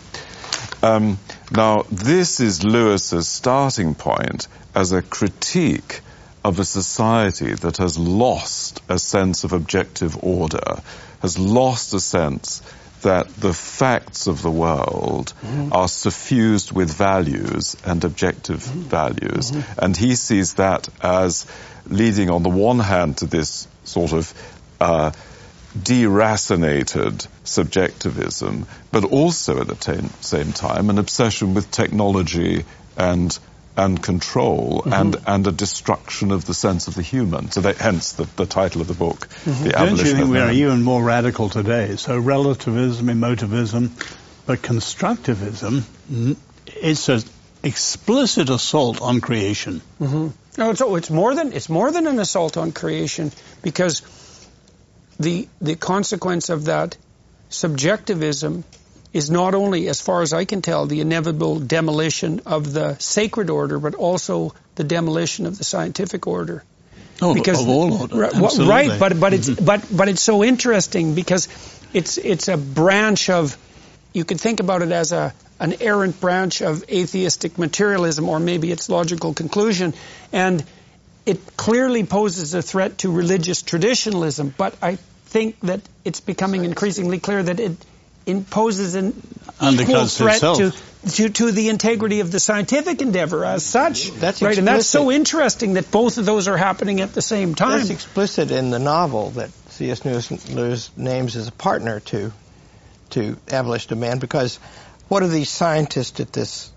Um, now, this is Lewis's starting point as a critique of a society that has lost a sense of objective order, has lost a sense that the facts of the world mm-hmm. are suffused with values and objective mm-hmm. values. Mm-hmm. And he sees that as leading on the one hand to this sort of uh, deracinated subjectivism, but also at the t- same time an obsession with technology and and control mm-hmm. and and a destruction of the sense of the human. So that, hence the, the title of the book, mm-hmm. the Don't you think we are even more radical today? So relativism, emotivism, but constructivism, it's an explicit assault on creation. Mm-hmm. No, it's, it's more than it's more than an assault on creation because the the consequence of that subjectivism is not only, as far as I can tell, the inevitable demolition of the sacred order, but also the demolition of the scientific order. Oh, because, of all order. Absolutely. Right, but but it's mm-hmm. but but it's so interesting because it's it's a branch of you could think about it as a an errant branch of atheistic materialism, or maybe its logical conclusion, and it clearly poses a threat to religious traditionalism. But I think that it's becoming increasingly clear that it imposes an equal threat to, to, to the integrity of the scientific endeavor as such. That's right, and that's so interesting that both of those are happening at the same time. That's explicit in the novel that C.S. Lewis names as a partner to to abolish demand because what are these scientists at this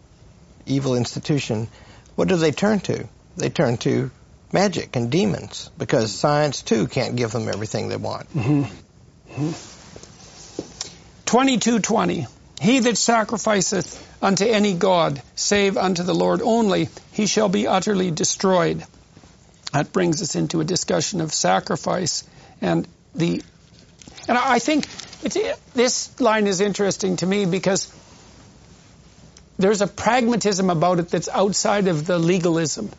evil institution? What do they turn to? They turn to magic and demons because science too can't give them everything they want. Mm-hmm. Mm-hmm. 22:20 He that sacrificeth unto any god save unto the Lord only he shall be utterly destroyed. That brings us into a discussion of sacrifice and the and I think this line is interesting to me because there's a pragmatism about it that's outside of the legalism.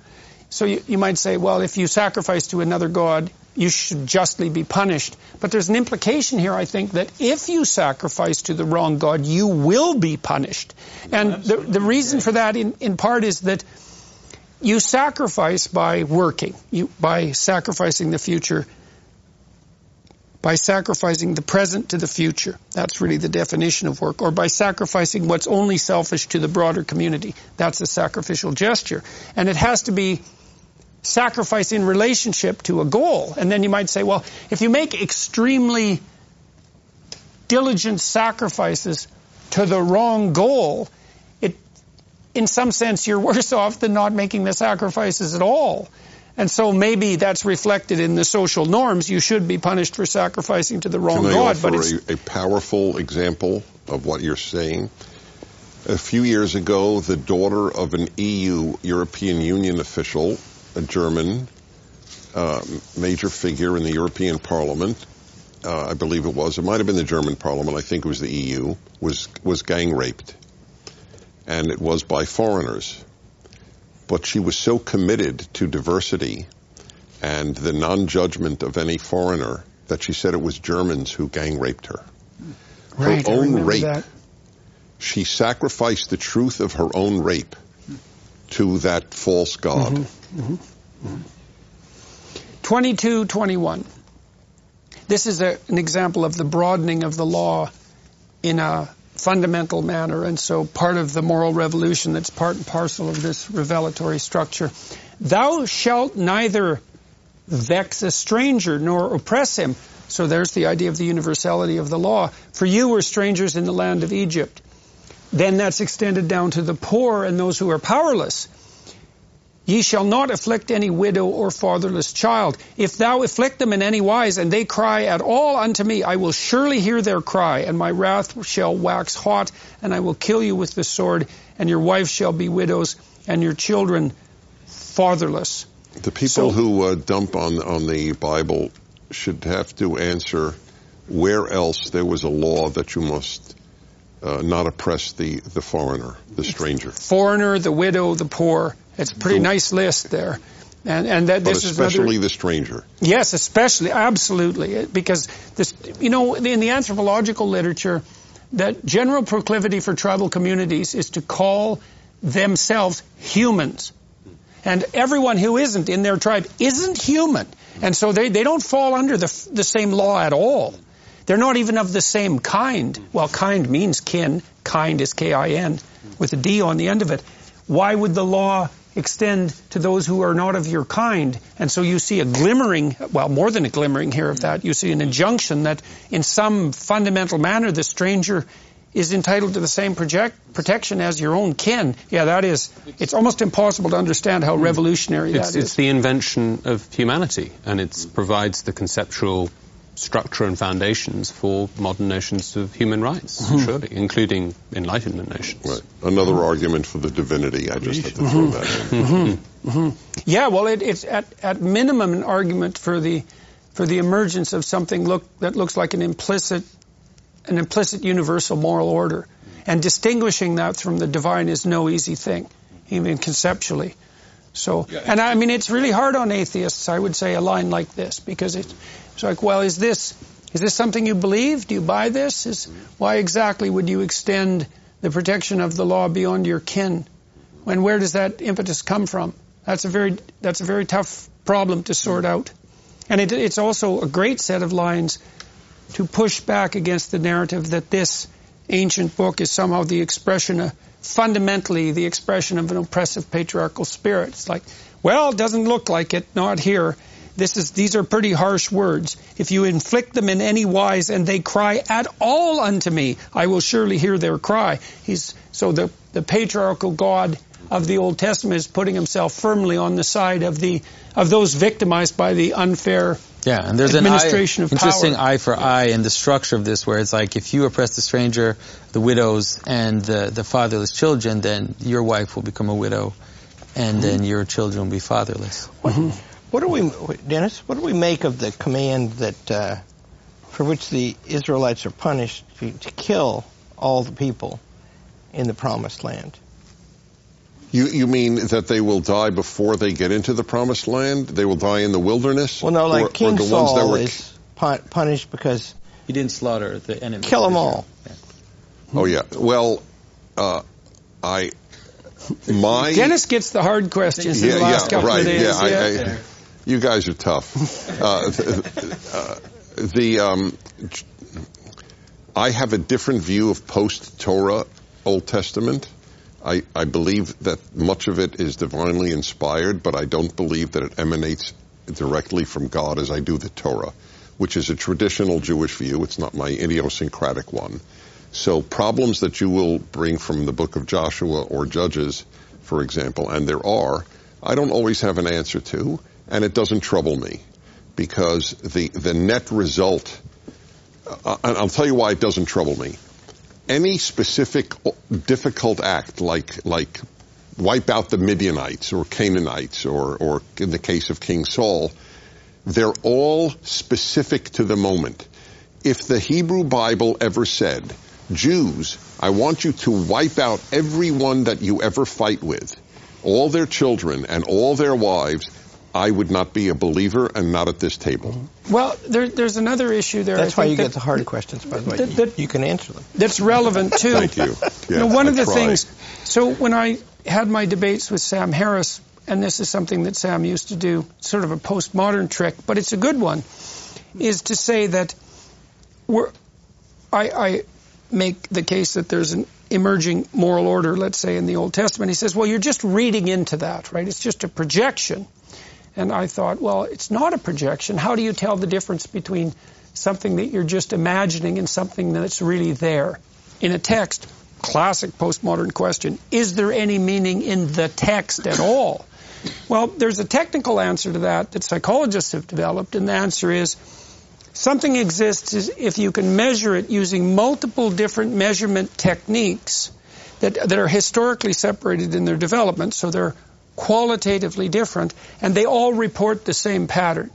So you, you might say, well, if you sacrifice to another god, you should justly be punished. But there's an implication here, I think, that if you sacrifice to the wrong God, you will be punished. And the, the reason for that, in, in part, is that you sacrifice by working, you, by sacrificing the future, by sacrificing the present to the future. That's really the definition of work. Or by sacrificing what's only selfish to the broader community. That's a sacrificial gesture. And it has to be sacrifice in relationship to a goal. And then you might say, well, if you make extremely diligent sacrifices to the wrong goal, it, in some sense, you're worse off than not making the sacrifices at all. And so maybe that's reflected in the social norms. You should be punished for sacrificing to the wrong Can I God. Offer but it's a, a powerful example of what you're saying. A few years ago, the daughter of an EU, European Union official, a German uh, major figure in the European Parliament, uh, I believe it was. It might have been the German Parliament. I think it was the EU. Was was gang raped, and it was by foreigners. But she was so committed to diversity and the non-judgment of any foreigner that she said it was Germans who gang raped her. Right, her own rape. That. She sacrificed the truth of her own rape to that false god. Mm-hmm. Mm-hmm. 2221. This is a, an example of the broadening of the law in a fundamental manner, and so part of the moral revolution that's part and parcel of this revelatory structure. Thou shalt neither vex a stranger nor oppress him. So there's the idea of the universality of the law. For you were strangers in the land of Egypt. Then that's extended down to the poor and those who are powerless. Ye shall not afflict any widow or fatherless child. If thou afflict them in any wise, and they cry at all unto me, I will surely hear their cry, and my wrath shall wax hot, and I will kill you with the sword, and your wife shall be widows, and your children fatherless. The people so, who uh, dump on on the Bible should have to answer where else there was a law that you must uh, not oppress the, the foreigner, the stranger. Foreigner, the widow, the poor. It's a pretty nice list there. And, and that this is especially another, the stranger. Yes, especially, absolutely, because this, you know, in the anthropological literature, that general proclivity for tribal communities is to call themselves humans. And everyone who isn't in their tribe isn't human. And so they, they don't fall under the, the same law at all. They're not even of the same kind. Well, kind means kin. Kind is K-I-N with a D on the end of it. Why would the law extend to those who are not of your kind? And so you see a glimmering, well, more than a glimmering here of that. You see an injunction that in some fundamental manner the stranger is entitled to the same project, protection as your own kin. Yeah, that is, it's almost impossible to understand how revolutionary It's, that is. it's the invention of humanity, and it provides the conceptual structure and foundations for modern notions of human rights, mm-hmm. surely, including Enlightenment notions. Right. Another argument for the divinity. I just had to throw mm-hmm. that in. Mm-hmm. Yeah, well, it, it's at, at minimum an argument for the for the emergence of something look that looks like an implicit an implicit universal moral order, and distinguishing that from the divine is no easy thing, even conceptually. So, and I mean, it's really hard on atheists. I would say a line like this because it's, it's like, well, is this is this something you believe? Do you buy this? Is why exactly would you extend the protection of the law beyond your kin? When where does that impetus come from? That's a very that's a very tough problem to sort out, and it, it's also a great set of lines to push back against the narrative that this ancient book is somehow the expression, of, fundamentally the expression of an oppressive patriarchal spirit. It's like, well, it doesn't look like it, not here. This is these are pretty harsh words. If you inflict them in any wise and they cry at all unto me, I will surely hear their cry. He's so the the patriarchal God of the Old Testament is putting himself firmly on the side of the of those victimized by the unfair Yeah, and there's Administration an of eye, interesting power. eye for eye in the structure of this, where it's like if you oppress the stranger, the widows, and the, the fatherless children, then your wife will become a widow, and then mm-hmm. your children will be fatherless. Mm-hmm. What do we, Dennis? What do we make of the command that, uh, for which the Israelites are punished, to, to kill all the people in the Promised Land? You, you mean that they will die before they get into the promised land? They will die in the wilderness? Well, no, like Or- or King the ones Saul that were- is pu- punished because He didn't slaughter the enemy. kill them all. Oh yeah. Well, uh, I my Dennis gets the hard questions in yeah the last yeah couple right of days. yeah. I, I, you guys are tough. uh, th- uh, the um, I have a different view of post Torah Old Testament. I, I believe that much of it is divinely inspired, but I don't believe that it emanates directly from God as I do the Torah, which is a traditional Jewish view. It's not my idiosyncratic one. So problems that you will bring from the book of Joshua or Judges, for example, and there are, I don't always have an answer to, and it doesn't trouble me because the, the net result, uh, and I'll tell you why it doesn't trouble me. Any specific difficult act like, like wipe out the Midianites or Canaanites or, or in the case of King Saul, they're all specific to the moment. If the Hebrew Bible ever said, Jews, I want you to wipe out everyone that you ever fight with, all their children and all their wives, I would not be a believer and not at this table. Well, there, there's another issue there. That's I why you that, get the hard questions, by the way. that- You- that- you can answer them. that's relevant too. Thank you. You know, Yeah, one I of the try. things. So when I had my debates with Sam Harris, and this is something that Sam used to do, sort of a postmodern trick, but it's a good one, is to say that we're. I, I make the case that there's an emerging moral order, let's say in the Old Testament. He says, well, you're just reading into that, right? It's just a projection. And I thought, well, it's not a projection. How do you tell the difference between something that you're just imagining and something that's really there? In a text, classic postmodern question, is there any meaning in the text at all? Well, there's a technical answer to that that psychologists have developed, and the answer is something exists if you can measure it using multiple different measurement techniques that, that are historically separated in their development, so they're qualitatively different, and they all report the same pattern.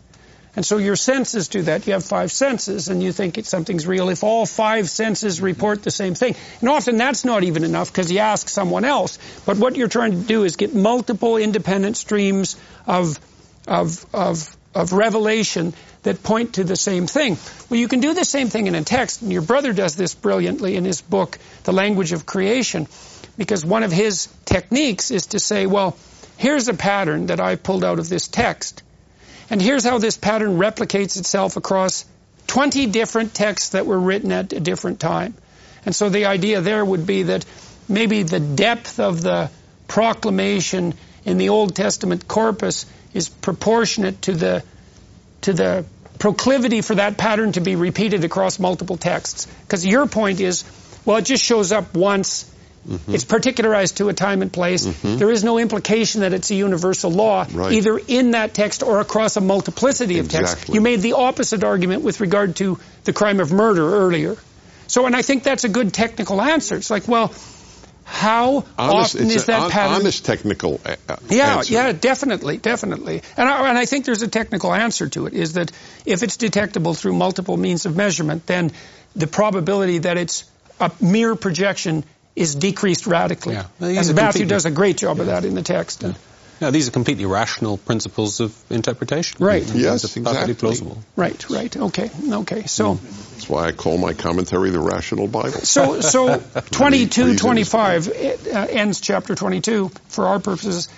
And so your senses do that. You have five senses and you think it's something's real if all five senses report the same thing. And often that's not even enough because you ask someone else. But what you're trying to do is get multiple independent streams of, of, of, of revelation that point to the same thing. Well, you can do the same thing in a text, and your brother does this brilliantly in his book, The Language of Creation, because one of his techniques is to say, well, here's a pattern that I pulled out of this text, and here's how this pattern replicates itself across 20 different texts that were written at a different time. And so the idea there would be that maybe the depth of the proclamation in the Old Testament corpus is proportionate to the to the proclivity for that pattern to be repeated across multiple texts. Because your point is, well, it just shows up once. Mm-hmm. It's particularized to a time and place. Mm-hmm. There is no implication that it's a universal law, right. either in that text or across a multiplicity of texts. You made the opposite argument with regard to the crime of murder earlier. So, and I think that's a good technical answer. It's like, well, how honest, often is that pattern? Honest technical uh, uh, yeah, answer. Yeah, definitely, definitely. And I, and I think there's a technical answer to it, is that if it's detectable through multiple means of measurement, then the probability that it's a mere projection is decreased radically. Yeah. Well, and Matthew does a great job yeah. of that in the text. Yeah. No, these are completely rational principles of interpretation. Right. Yes, exactly. plausible. Right, right. Okay, okay. So that's why I call my commentary the Rational Bible. So, so 22, 25 uh, ends chapter 22 for our purposes.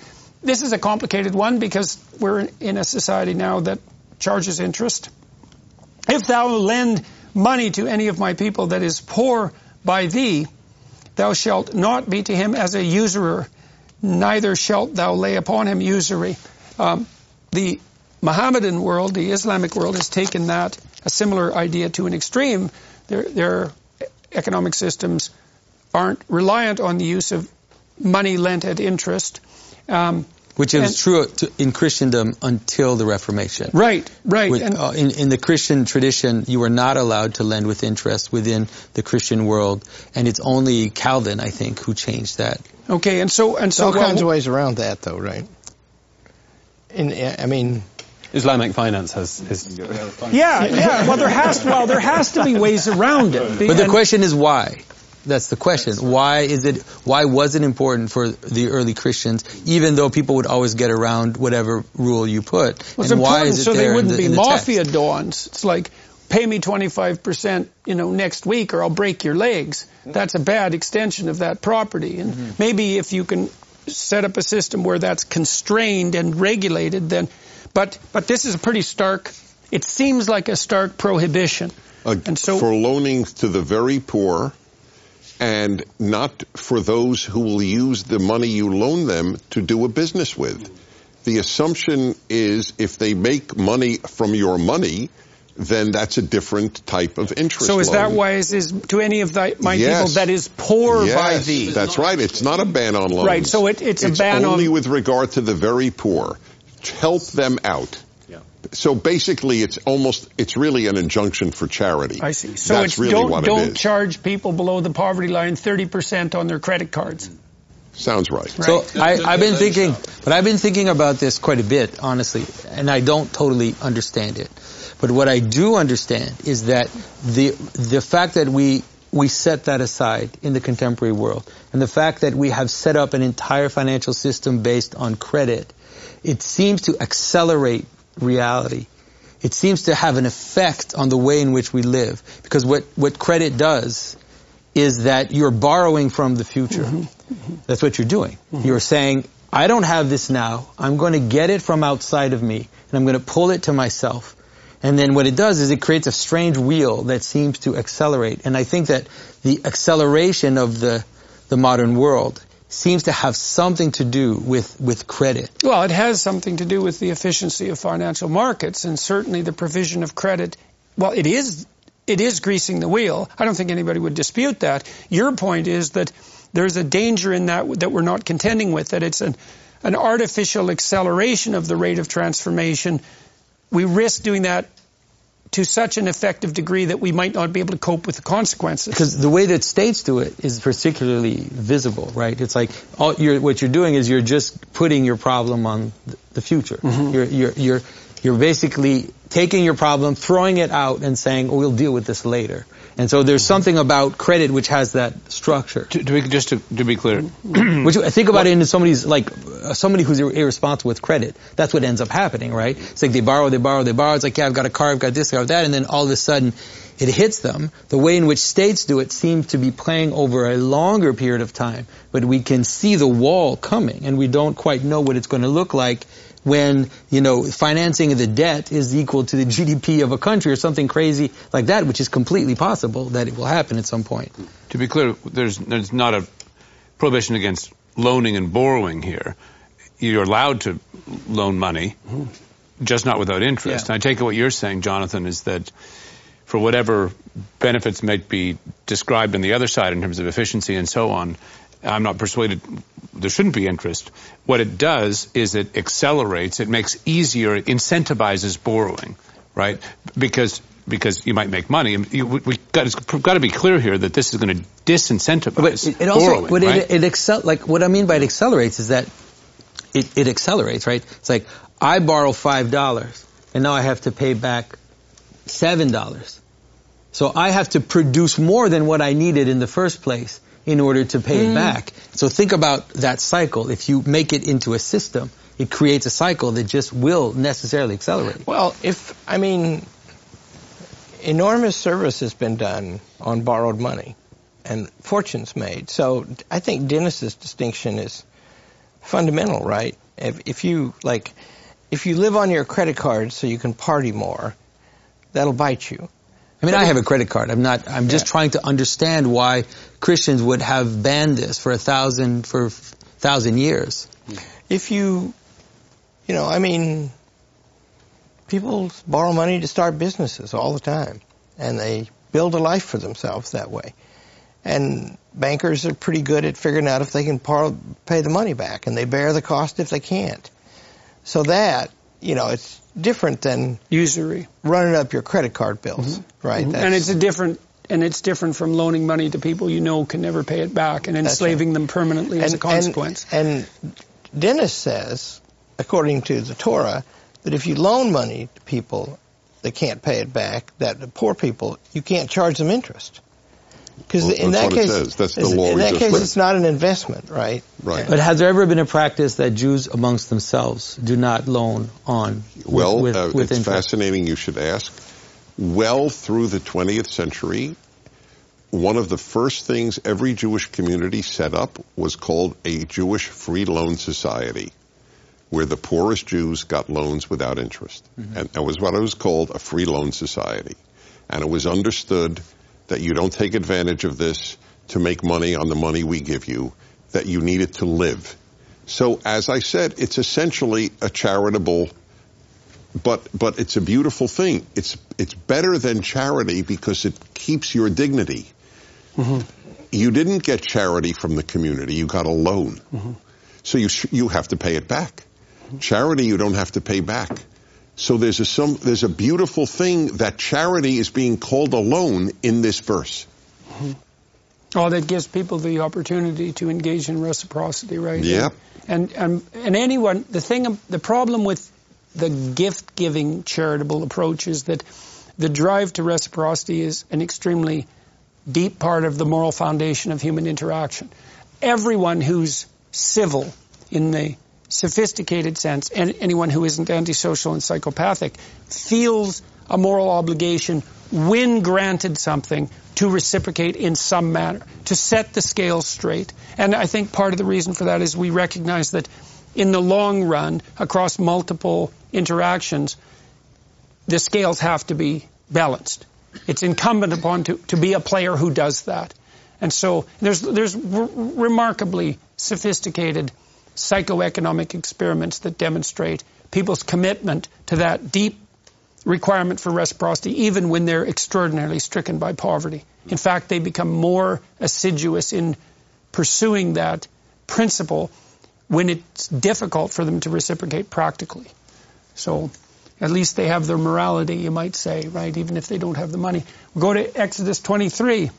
This is a complicated one because we're in a society now that charges interest. If thou lend money to any of my people that is poor by thee, thou shalt not be to him as a usurer neither shalt thou lay upon him usury. Um, the Mohammedan world, the Islamic world, has taken that, a similar idea to an extreme. Their, their economic systems aren't reliant on the use of money lent at interest. Um, which is and, true in Christendom until the Reformation. Right, right. With, uh, in, in, the Christian tradition, you were not allowed to lend with interest within the Christian world, and it's only Calvin, I think, who changed that. Okay, and so and so all well, kinds of ways around that, though, right? In, I mean, Islamic finance has, has yeah, yeah. Well, there has well, there has to be ways around it. But the question is why. That's the question. Why is it? Why was it important for the early Christians, even though people would always get around whatever rule you put? Well, and why is it so they wouldn't the, be mafia text? dons. It's like pay me 25%, you know, next week or I'll break your legs. That's a bad extension of that property. And mm-hmm. maybe if you can set up a system where that's constrained and regulated, then, but, but this is a pretty stark, it seems like a stark prohibition. Uh, and so, for loaning to the very poor and not for those who will use the money you loan them to do a business with. The assumption is if they make money from your money, then that's a different type of interest. So is loan. that why is, is to any of the, my yes. people that is poor yes, by thee? That's right. It's not a ban on loans. Right. So it, it's, it's a ban only on... with regard to the very poor. Help them out. Yeah. So basically, it's almost, it's really an injunction for charity. I see. So That's it's really don't, don't it charge people below the poverty line 30% on their credit cards. Sounds right. right. So I, I've been thinking, but I've been thinking about this quite a bit, honestly, and I don't totally understand it. But what I do understand is that the the fact that we we set that aside in the contemporary world, and the fact that we have set up an entire financial system based on credit, it seems to accelerate reality. It seems to have an effect on the way in which we live. Because what, what credit does is that you're borrowing from the future. Mm-hmm. Mm-hmm. That's what you're doing. Mm-hmm. You're saying, I don't have this now. I'm going to get it from outside of me, and I'm going to pull it to myself. And then what it does is it creates a strange wheel that seems to accelerate. And I think that the acceleration of the, the modern world seems to have something to do with, with credit. Well, it has something to do with the efficiency of financial markets and certainly the provision of credit. Well, it is, it is greasing the wheel. I don't think anybody would dispute that. Your point is that there's a danger in that that we're not contending with, that it's an, an artificial acceleration of the rate of transformation we risk doing that to such an effective degree that we might not be able to cope with the consequences. Because the way that states do it is particularly visible, right? It's like all, you're, what you're doing is you're just putting your problem on the future. Mm-hmm. You're, you're, you're, You're basically taking your problem, throwing it out, and saying, oh, we'll deal with this later. And so there's something about credit which has that structure. To, to be, just to, to be clear, which think about it in somebody's like uh, somebody who's irresponsible with credit. That's what ends up happening, right? It's like they borrow, they borrow, they borrow. It's like yeah, I've got a car, I've got this, I've got that, and then all of a sudden it hits them. The way in which states do it seems to be playing over a longer period of time, but we can see the wall coming, and we don't quite know what it's going to look like when, you know, financing of the debt is equal to the GDP of a country or something crazy like that, which is completely possible that it will happen at some point. To be clear, there's, there's not a prohibition against loaning and borrowing here. You're allowed to loan money, just not without interest. Yeah. And I take it what you're saying, Jonathan, is that for whatever benefits might be described on the other side in terms of efficiency and so on, I'm not persuaded there shouldn't be interest. What it does is it accelerates, it makes easier, it incentivizes borrowing, right? Because because you might make money. You, we got, it's got to be clear here that this is going to disincentivize but it, also, borrowing. But right? it, it excel, like what I mean by it accelerates is that it, it accelerates, right? It's like I borrow five dollars and now I have to pay back seven dollars. So I have to produce more than what I needed in the first place in order to pay mm. it back. So think about that cycle. If you make it into a system, it creates a cycle that just will necessarily accelerate. Well, if, I mean, enormous service has been done on borrowed money and fortunes made. So I think Dennis's distinction is fundamental, right? If, if you, like, if you live on your credit card so you can party more, that'll bite you. I mean, I have a credit card. I'm not. I'm just yeah. trying to understand why Christians would have banned this for a thousand for a thousand years. If you, you know, I mean, people borrow money to start businesses all the time, and they build a life for themselves that way. And bankers are pretty good at figuring out if they can par- pay the money back, and they bear the cost if they can't. So that, you know, it's different than usury running up your credit card bills, mm-hmm. Right? And it's a different and it's different from loaning money to people you know can never pay it back and enslaving right. them permanently and, as a consequence. And, and Dennis says, according to the Torah, that if you loan money to people that can't pay it back, that the poor people, you can't charge them interest. Because well, in that case, That's the law in that case, read. it's not an investment, right? Right. But has there ever been a practice that Jews amongst themselves do not loan on? Well, with, uh, with it's interest? fascinating. You should ask. Well, through the 20th century, one of the first things every Jewish community set up was called a Jewish Free Loan Society, where the poorest Jews got loans without interest. Mm-hmm. And that was what it was called, a free loan society. And it was understood that you don't take advantage of this to make money on the money we give you, that you need it to live. So as I said, it's essentially a charitable but but it's a beautiful thing. It's it's better than charity because it keeps your dignity. Mm-hmm. You didn't get charity from the community; you got a loan, mm-hmm. so you sh- you have to pay it back. Mm-hmm. Charity you don't have to pay back. So there's a some there's a beautiful thing that charity is being called a loan in this verse. Mm-hmm. Oh, that gives people the opportunity to engage in reciprocity, right? Yeah. And and and anyone, the thing, the problem with the gift-giving charitable approach is that the drive to reciprocity is an extremely deep part of the moral foundation of human interaction. Everyone who's civil in the sophisticated sense, and anyone who isn't antisocial and psychopathic, feels a moral obligation when granted something to reciprocate in some manner, to set the scale straight. And I think part of the reason for that is we recognize that in the long run, across multiple interactions, the scales have to be balanced. It's incumbent upon to, to be a player who does that. And so there's, there's remarkably sophisticated psychoeconomic experiments that demonstrate people's commitment to that deep requirement for reciprocity, even when they're extraordinarily stricken by poverty. In fact, they become more assiduous in pursuing that principle when it's difficult for them to reciprocate practically. So at least they have their morality, you might say, right? Even if they don't have the money. Go to Exodus 23.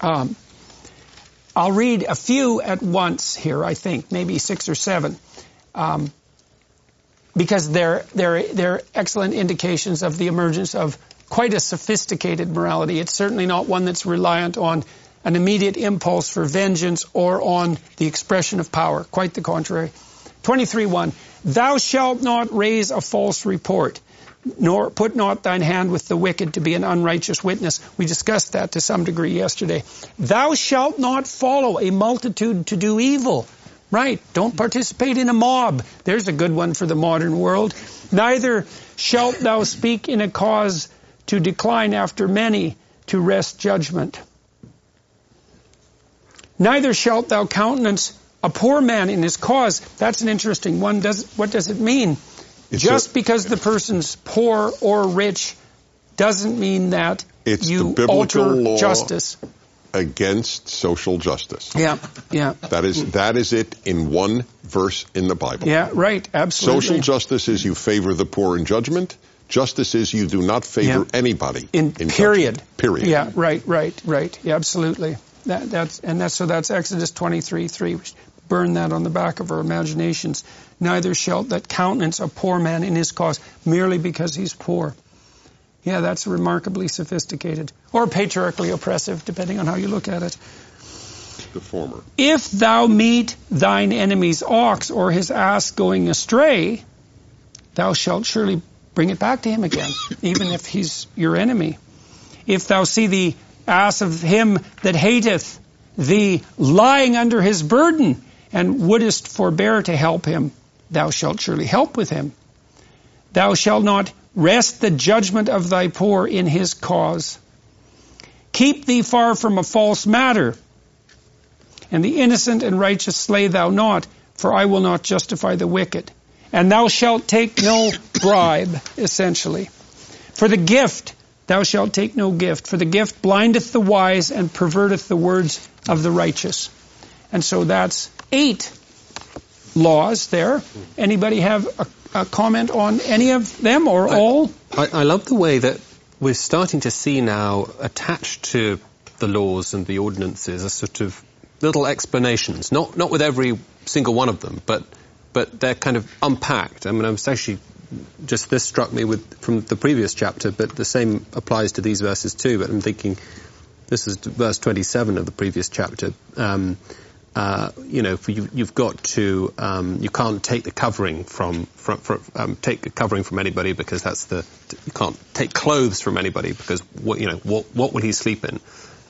Um, I'll read a few at once here, I think, maybe six or seven. Um, because they're, they're, they're excellent indications of the emergence of quite a sophisticated morality. It's certainly not one that's reliant on an immediate impulse for vengeance or on the expression of power. Quite the contrary. 23.1 Thou shalt not raise a false report, nor put not thine hand with the wicked to be an unrighteous witness. We discussed that to some degree yesterday. Thou shalt not follow a multitude to do evil. Right. Don't participate in a mob. There's a good one for the modern world. Neither shalt thou speak in a cause to decline after many to wrest judgment. Neither shalt thou countenance a poor man in his cause. That's an interesting one. Does, what does it mean? It's Just a- because the person's poor or rich doesn't mean that It's the you biblical alter law. justice. against social justice. Yeah, yeah, That is that is it in one verse in the Bible. yeah. Right. Absolutely. Social justice is you favor the poor in judgment. Justice is you do not favor Yeah. anybody in, in period. judgment. Period. Yeah, right, right, right. Yeah, absolutely. That, that's and that's so that's Exodus 23, 3. We should burn that on the back of our imaginations. Neither shalt that countenance a poor man in his cause merely because he's poor. Yeah, that's remarkably sophisticated or patriarchally oppressive, depending on how you look at it. The former. If thou meet thine enemy's ox or his ass going astray, thou shalt surely bring it back to him again, even if he's your enemy. If thou see the ass of him that hateth thee lying under his burden, and wouldest forbear to help him, thou shalt surely help with him. Thou shalt not wrest the judgment of thy poor in his cause. Keep thee far from a false matter, and the innocent and righteous slay thou not, for I will not justify the wicked. And thou shalt take no bribe, essentially. For the gift thou shalt take no gift, for the gift blindeth the wise and perverteth the words of the righteous. And so that's eight laws there. Anybody have a, a comment on any of them or all? I, I love the way that we're starting to see now attached to the laws and the ordinances a sort of little explanations, not not with every single one of them, but but they're kind of unpacked. I mean, I was actually just this struck me with from the previous chapter, but the same applies to these verses too. But I'm thinking this is verse 27 of the previous chapter. Um, uh, you know, for you, you've got to, um, you can't take the covering from, from, from um, take the covering from anybody because that's the, you can't take clothes from anybody because what, you know, what, what will he sleep in?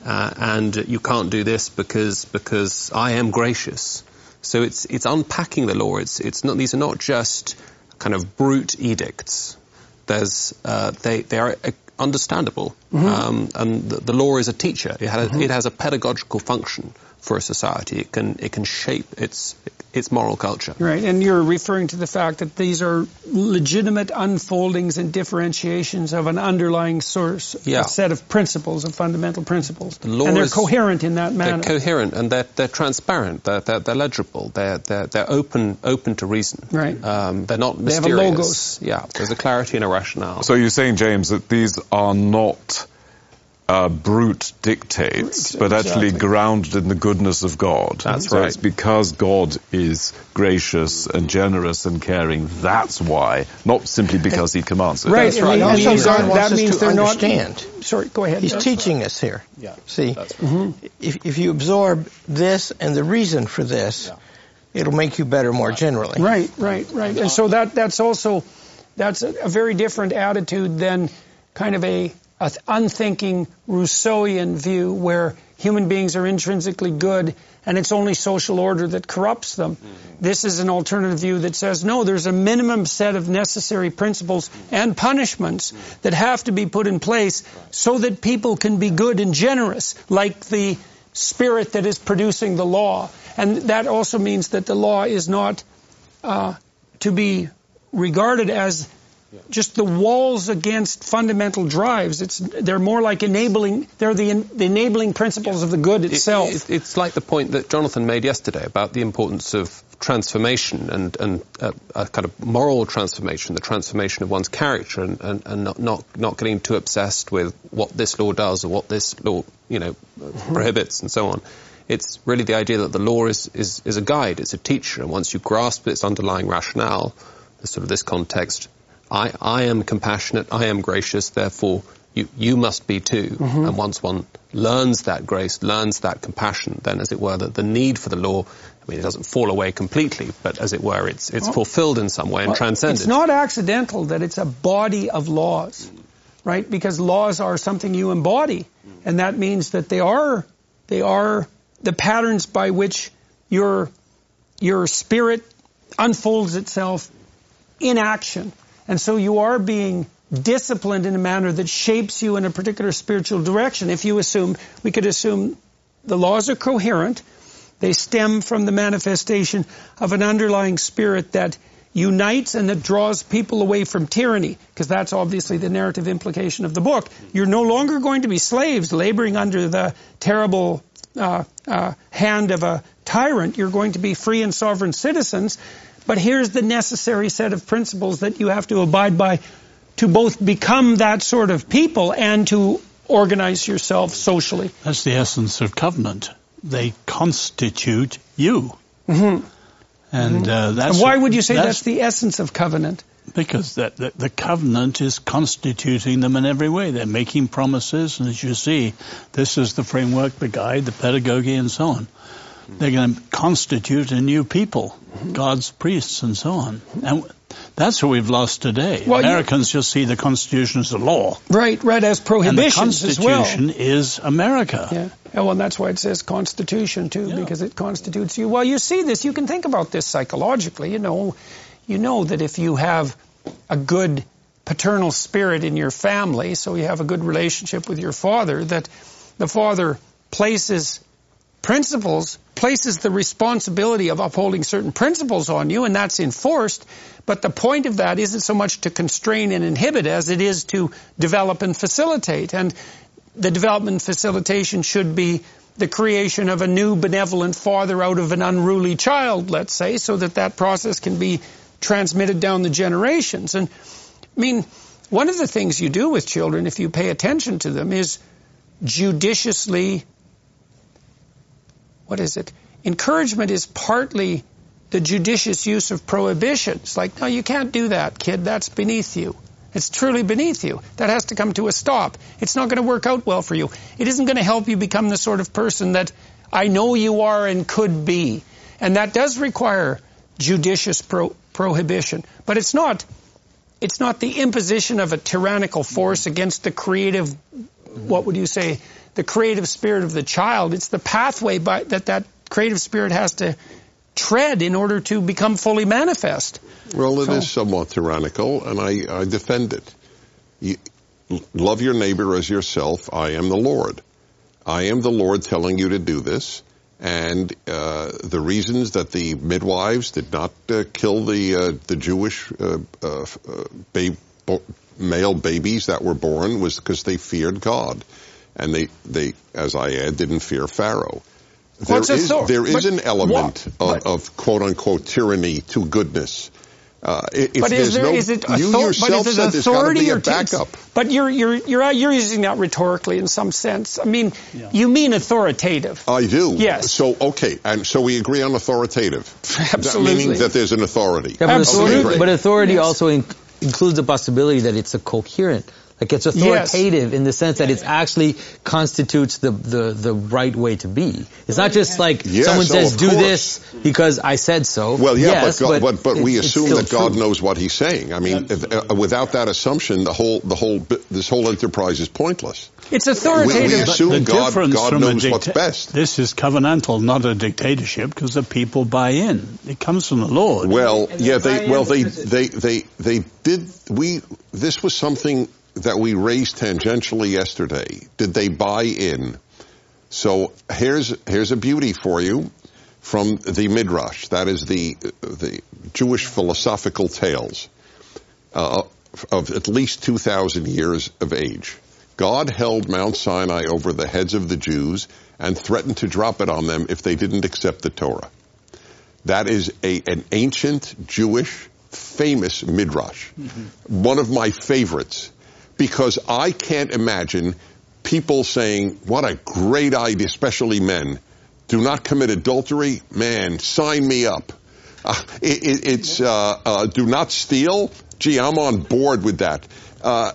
Uh, and you can't do this because, because I am gracious. So it's, it's unpacking the law. It's, it's not, these are not just kind of brute edicts. There's, uh, they, they are uh, understandable. Um, and the, the law is a teacher. It has, it has a pedagogical function for a society. It can, it can shape its, its moral culture. Right, and you're referring to the fact that these are legitimate unfoldings and differentiations of an underlying source, Yeah. a set of principles, of fundamental principles. law and they're is- coherent in that manner. They're coherent and they're, they're transparent. They're, they're, they're legible. They're, they're, they're open, open to reason. Right. Um, they're not mysterious. They have a logos. Yeah. There's a clarity and a rationale. So you're saying, James, that these are not uh, brute dictates, Brute, but actually exactly. grounded in the goodness of God. That's so right. it's because God is gracious and generous and caring. That's why, not simply because He commands it. right, That's right. the- Also, God wants that us means to they're understand. not. Sorry, go ahead. He's That's teaching us here. Yeah, See, that's if, if you absorb this and the reason for this, it'll make you better more generally. Right, right, right. And so that that's also that's a, a very different attitude than kind of a, a th- unthinking Rousseauian view where human beings are intrinsically good and it's only social order that corrupts them. Mm-hmm. This is an alternative view that says no, there's a minimum set of necessary principles mm-hmm. and punishments mm-hmm. that have to be put in place so that people can be good and generous, like the spirit that is producing the law. And that also means that the law is not uh, to be regarded as just the walls against fundamental drives. It's they're more like enabling. They're the, the enabling principles of the good itself. it- it's like the point that Jonathan made yesterday about the importance of transformation and, and uh, a kind of moral transformation, the transformation of one's character and, and, and not, not, not getting too obsessed with what this law does or what this law, you know, prohibits and so on. It's really the idea that the law is, is, is a guide, it's a teacher, and once you grasp its underlying rationale, sort of this context, I, I am compassionate, I am gracious, therefore you, you must be too. Mm-hmm. And once one learns that grace, learns that compassion, then as it were, the, the need for the law, I mean, it doesn't fall away completely, but as it were, it's, it's fulfilled in some way and transcended. It's not accidental that it's a body of laws, right? Because laws are something you embody, and that means that they are they are the patterns by which your your spirit unfolds itself in action, and so you are being disciplined in a manner that shapes you in a particular spiritual direction. If you assume, we could assume the laws are coherent, they stem from the manifestation of an underlying spirit that unites and that draws people away from tyranny, because that's obviously the narrative implication of the book. You're no longer going to be slaves laboring under the terrible uh, uh, hand of a tyrant. You're going to be free and sovereign citizens. But here's the necessary set of principles that you have to abide by to both become that sort of people and to organize yourself socially. That's the essence of covenant. They constitute you. Mm-hmm. And uh, that's And why would you say that's, the essence of covenant? because that, that the covenant is constituting them in every way. They're making promises, and as you see, this is the framework, the guide, the pedagogy, and so on. They're going to constitute a new people, God's priests, and so on. And that's what we've lost today. Well, you- Americans just see the Constitution as a law, Right, right, as the prohibitions as well. Constitution is America. Yeah. Oh, well, and that's why it says Constitution too, Yeah. because it constitutes you. Well, you see this. You can think about this psychologically. You know, you know that if you have a good paternal spirit in your family, so you have a good relationship with your father, that the father places principles, places the responsibility of upholding certain principles on you, and that's enforced. But the point of that isn't so much to constrain and inhibit as it is to develop and facilitate. And the development facilitation should be the creation of a new benevolent father out of an unruly child, let's say, so that that process can be transmitted down the generations. And I mean, one of the things you do with children, if you pay attention to them, is judiciously, what is it? Encouragement is partly the judicious use of prohibitions. Like, no, you can't do that, kid. That's beneath you. It's truly beneath you. That has to come to a stop. It's not going to work out well for you. It isn't going to help you become the sort of person that I know you are and could be. And that does require judicious pro- prohibition. But it's not it's not the imposition of a tyrannical force against the creative what would you say the creative spirit of the child. It's the pathway by, that that creative spirit has to tread in order to become fully manifest. Well, it is So- somewhat tyrannical, and I, I defend it. You, love your neighbor as yourself. I am the Lord. I am the Lord telling you to do this. And uh, the reasons that the midwives did not uh, kill the uh, the Jewish uh, uh, uh, ba- male babies that were born was because they feared God, and they they, as I add, didn't fear Pharaoh. There What's is, author- there is but an element of, of quote unquote tyranny to goodness. Uh, if but is there's there no, is it you author- yourself but is it said there's got to authority be a or backup. But you're you're you're you're using that rhetorically in some sense. I mean, you mean authoritative. I do. Yes. So okay, and so we agree on authoritative. Absolutely. Meaning that there's an authority. Yeah, but Absolutely. authority, but authority Yes. also in, includes the possibility that it's a coherent, like it's authoritative in the sense that it actually constitutes the, the, the right way to be. It's not just like Yes, someone says of do course. this because I said so. Well, yeah, yes, but, God, but but we it- it's assume still that God true. knows what He's saying. I mean, if, uh, without that assumption, the whole the whole this whole enterprise is pointless. It's authoritative. we but- assume the God difference God from a knows what's best. This is covenantal, not a dictatorship, because the people buy in. It comes from the Lord. Well, yeah, they well they they they they did we this was something that we raised tangentially yesterday. Did they buy in? So here's here's a beauty for you from the Midrash. That is the the Jewish philosophical tales uh, of at least two thousand years of age. God held Mount Sinai over the heads of the Jews and threatened to drop it on them if they didn't accept the Torah. That is a, an ancient Jewish famous midrash. One of my favorites because I can't imagine people saying, what a great idea, especially men. Do not commit adultery. Man, sign me up. Uh, it, it, it's uh, uh, do not steal. Gee, I'm on board with that. Uh,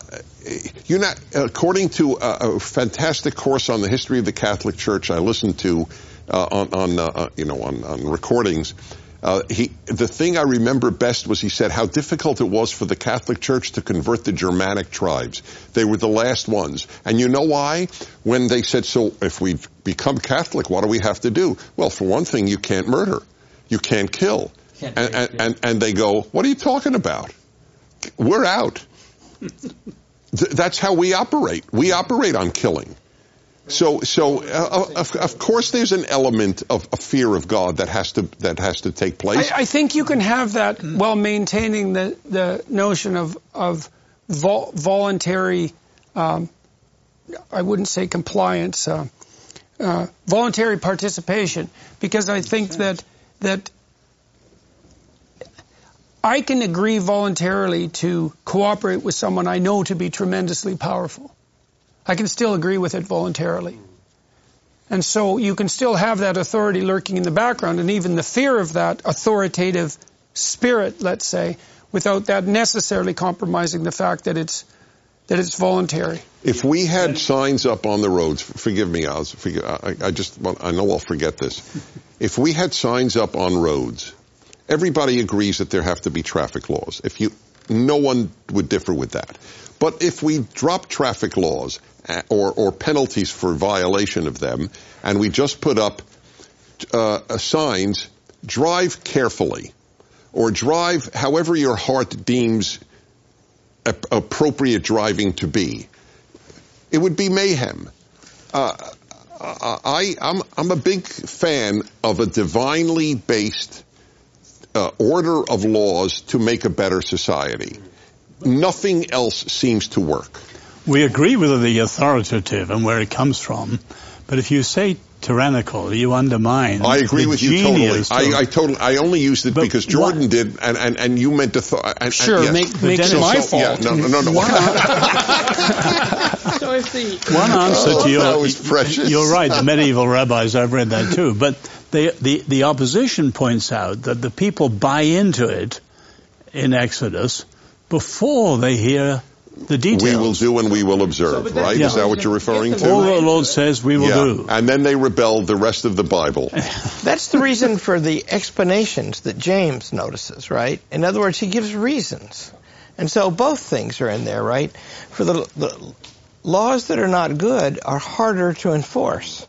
you know, according to a, a, fantastic course on the history of the Catholic Church, I listened to uh, on, on uh, you know on, on recordings. Uh, he, the thing I remember best was he said how difficult it was for the Catholic Church to convert the Germanic tribes. They were the last ones. And you know why? When they said, so if we become Catholic, what do we have to do? Well, for one thing, you can't murder. You can't kill. Can't and, and, and, and they go, what are you talking about? We're out. That's how we operate. We operate on killing. So, so uh, of, of, course, there's an element of a fear of God that has to that has to take place. I, I think you can have that while maintaining the the notion of of vol- voluntary. Um, I wouldn't say compliance, uh, uh, voluntary participation, because I think that that I can agree voluntarily to cooperate with someone I know to be tremendously powerful. I can still agree with it voluntarily. And so you can still have that authority lurking in the background and even the fear of that authoritative spirit, let's say, without that necessarily compromising the fact that it's that it's voluntary. If we had signs up on the roads, forgive me, Os, I just I know I'll forget this. If we had signs up on roads, everybody agrees that there have to be traffic laws. If you, no one would differ with that. But if we drop traffic laws or, or penalties for violation of them, and we just put up uh, signs, drive carefully, or drive however your heart deems appropriate driving to be. It would be mayhem. Uh, I, I'm, I'm a big fan of a divinely based uh, order of laws to make a better society. Nothing else seems to work. We agree with the authoritative and where it comes from, but if you say tyrannical, you undermine. I agree with you totally. I, I totally. I only used it but because Jordan what? did, and, and, and you meant to. Th- and, sure, yes. make, make it my so, fault. Yeah, no, no, no. no. so if the one answer oh, to your, that was precious. You're right. The medieval rabbis, I've read that too, but they, the the opposition points out that the people buy into it in Exodus before they hear the details. We will do and we will observe, so, right? Yeah. Is that what you're referring to? All the Lord says we will yeah. do. And then they rebelled the rest of the Bible. That's the reason for the explanations that James notices, right? In other words, he gives reasons. And so both things are in there, right? For the, the laws that are not good are harder to enforce.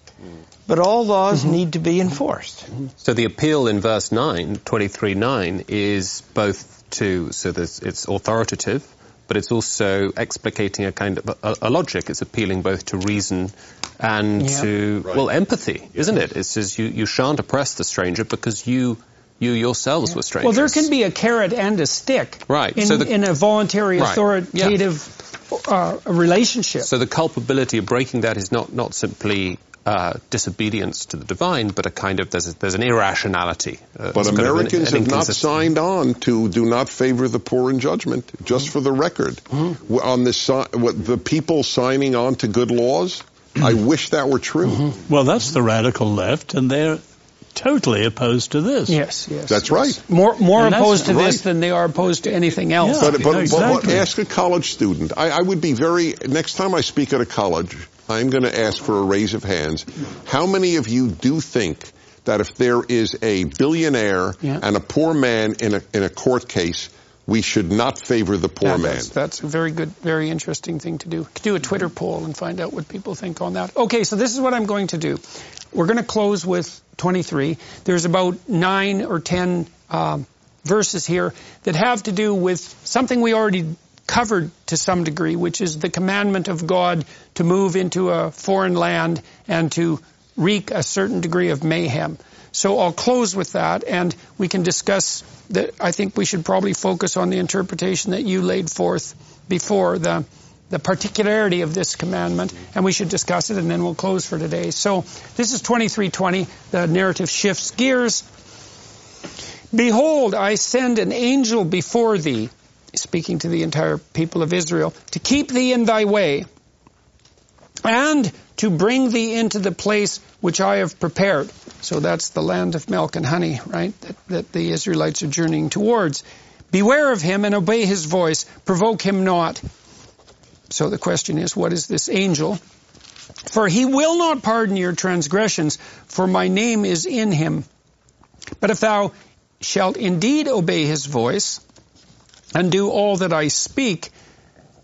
But all laws mm-hmm. need to be enforced. So the appeal in verse 9, 23.9, is both to, so it's authoritative, but it's also explicating a kind of a, a logic. It's appealing both to reason and yeah. to right. well empathy, isn't it? It says you, you shan't oppress the stranger because you you yourselves yeah. were strangers. Well, there can be a carrot and a stick, right? In, so the, in a voluntary, right. authoritative yeah. Uh, relationship. So the culpability of breaking that is not not simply uh, disobedience to the divine, but a kind of there's, a, there's an irrationality. Uh, but Americans an, an have not signed on to do not favor the poor in judgment. Just mm-hmm. for the record, mm-hmm. on this what, the people signing on to good laws, I wish that were true. Mm-hmm. Well, that's the radical left, and they're totally opposed to this. Yes, yes. That's yes. right. More more opposed to right. this than they are opposed to anything else. Yeah, but, but, exactly. but, ask a college student. I, I would be very, next time I speak at a college, I'm going to ask for a raise of hands. How many of you do think that if there is a billionaire yeah. and a poor man in a, in a court case, we should not favor the poor yeah, man. That's, that's, a very good, very interesting thing to do. Do a Twitter poll and find out what people think on that. Okay, so this is what I'm going to do. We're going to close with 23. There's about nine or ten um, verses here that have to do with something we already covered to some degree, which is the commandment of God to move into a foreign land and to wreak a certain degree of mayhem. So I'll close with that, and we can discuss that. I think we should probably focus on the interpretation that you laid forth before the the particularity of this commandment, and we should discuss it, and then we'll close for today. So this is 2320. The narrative shifts gears. Behold, I send an angel before thee speaking to the entire people of Israel, to keep thee in thy way. and to bring thee into the place which I have prepared. So that's the land of milk and honey, right? That, that the Israelites are journeying towards. Beware of him and obey his voice. Provoke him not. So the question is, what is this angel? For he will not pardon your transgressions, for my name is in him. But if thou shalt indeed obey his voice, and do all that I speak,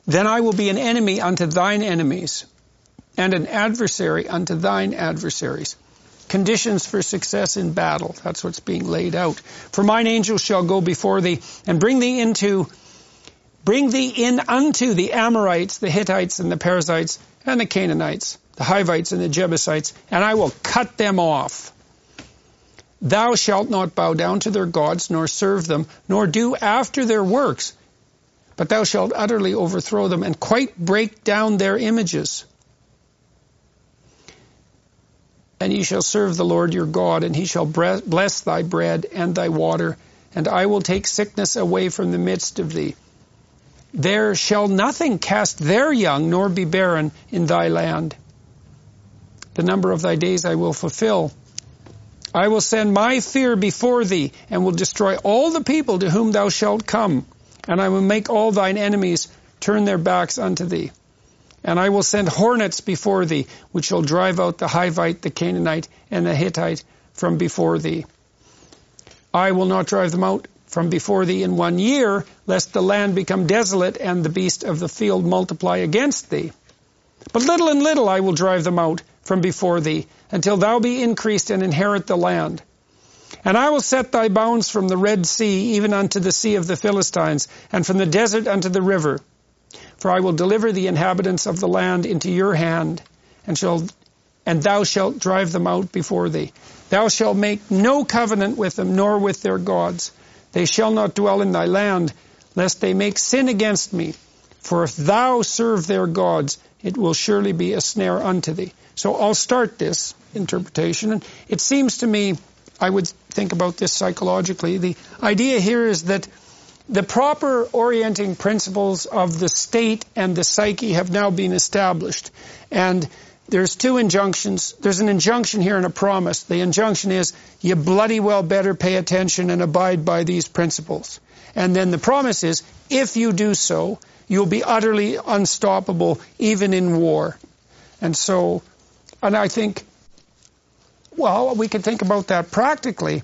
then I will be an enemy unto thine enemies, and an adversary unto thine adversaries. Conditions for success in battle. That's what's being laid out. For mine angel shall go before thee, and bring thee into, bring thee in unto the Amorites, the Hittites, and the Perizzites, and the Canaanites, the Hivites, and the Jebusites, and I will cut them off. Thou shalt not bow down to their gods, nor serve them, nor do after their works, but thou shalt utterly overthrow them and quite break down their images. And ye shall serve the Lord your God, and he shall bless thy bread and thy water, and I will take sickness away from the midst of thee. There shall nothing cast their young, nor be barren in thy land. The number of thy days I will fulfill I will send my fear before thee, and will destroy all the people to whom thou shalt come, and I will make all thine enemies turn their backs unto thee. And I will send hornets before thee, which shall drive out the Hivite, the Canaanite, and the Hittite from before thee. I will not drive them out from before thee in one year, lest the land become desolate and the beast of the field multiply against thee. But little and little I will drive them out from before thee, until thou be increased and inherit the land. And I will set thy bounds from the Red Sea even unto the sea of the Philistines, and from the desert unto the river. For I will deliver the inhabitants of the land into your hand, and shall and thou shalt drive them out before thee. Thou shalt make no covenant with them, nor with their gods. They shall not dwell in thy land, lest they make sin against me. For if thou serve their gods, it will surely be a snare unto thee. So I'll start this interpretation. And it seems to me, I would think about this psychologically. The idea here is that the proper orienting principles of the state and the psyche have now been established. And there's two injunctions. There's an injunction here and a promise. The injunction is, you bloody well better pay attention and abide by these principles. And then the promise is, if you do so, you'll be utterly unstoppable even in war. And so and I think, well, we can think about that practically.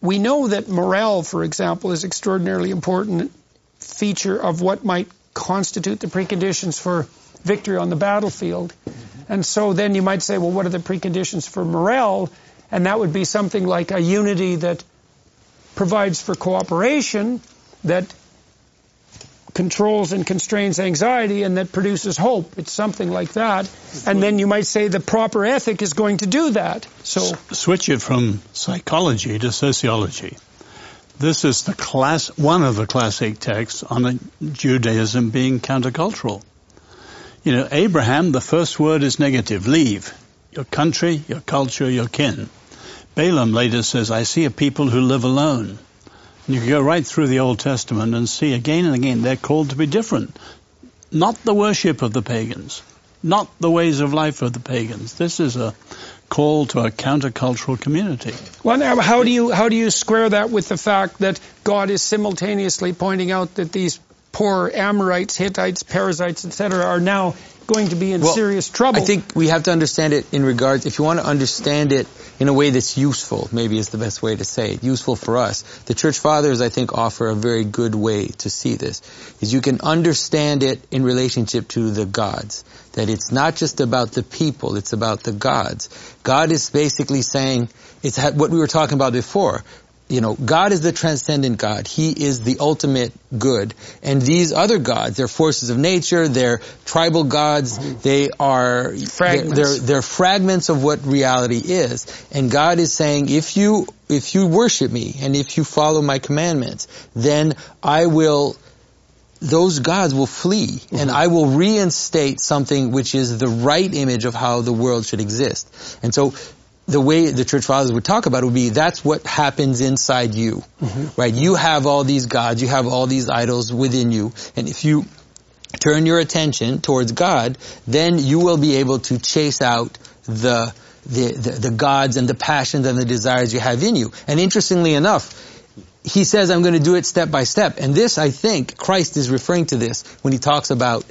We know that morale, for example, is extraordinarily important feature of what might constitute the preconditions for victory on the battlefield. Mm-hmm. And so then you might say, well, what are the preconditions for morale? And that would be something like a unity that provides for cooperation, that controls and constrains anxiety and that produces hope. It's something like that. And then you might say the proper ethic is going to do that. So switch it from psychology to sociology. This is the class one of the classic texts on Judaism being countercultural. You know, Abraham, the first word is negative, leave. Your country, your culture, your kin. Balaam later says, I see a people who live alone. And you can go right through the Old Testament and see again and again they're called to be different. Not the worship of the pagans, not the ways of life of the pagans. This is a call to a countercultural community. Well, now, how do you how do you square that with the fact that God is simultaneously pointing out that these poor Amorites, Hittites, Perizzites, etc., are now going to be in well, serious trouble. I think we have to understand it in regards, if you want to understand it in a way that's useful, maybe is the best way to say it, useful for us. The church fathers, I think, offer a very good way to see this, is you can understand it in relationship to the gods. That it's not just about the people, it's about the gods. God is basically saying, it's what we were talking about before you know, God is the transcendent God. He is the ultimate good. And these other gods, they're forces of nature, they're tribal gods, they are fragments. They're, they're, they're fragments of what reality is. And God is saying, if you if you worship me and if you follow my commandments, then I will those gods will flee mm-hmm. and I will reinstate something which is the right image of how the world should exist. And so the way the church fathers would talk about it would be that's what happens inside you, mm-hmm. right? You have all these gods, you have all these idols within you, and if you turn your attention towards God, then you will be able to chase out the, the, the, the gods and the passions and the desires you have in you. And interestingly enough, he says, I'm going to do it step by step. And this, I think, Christ is referring to this when he talks about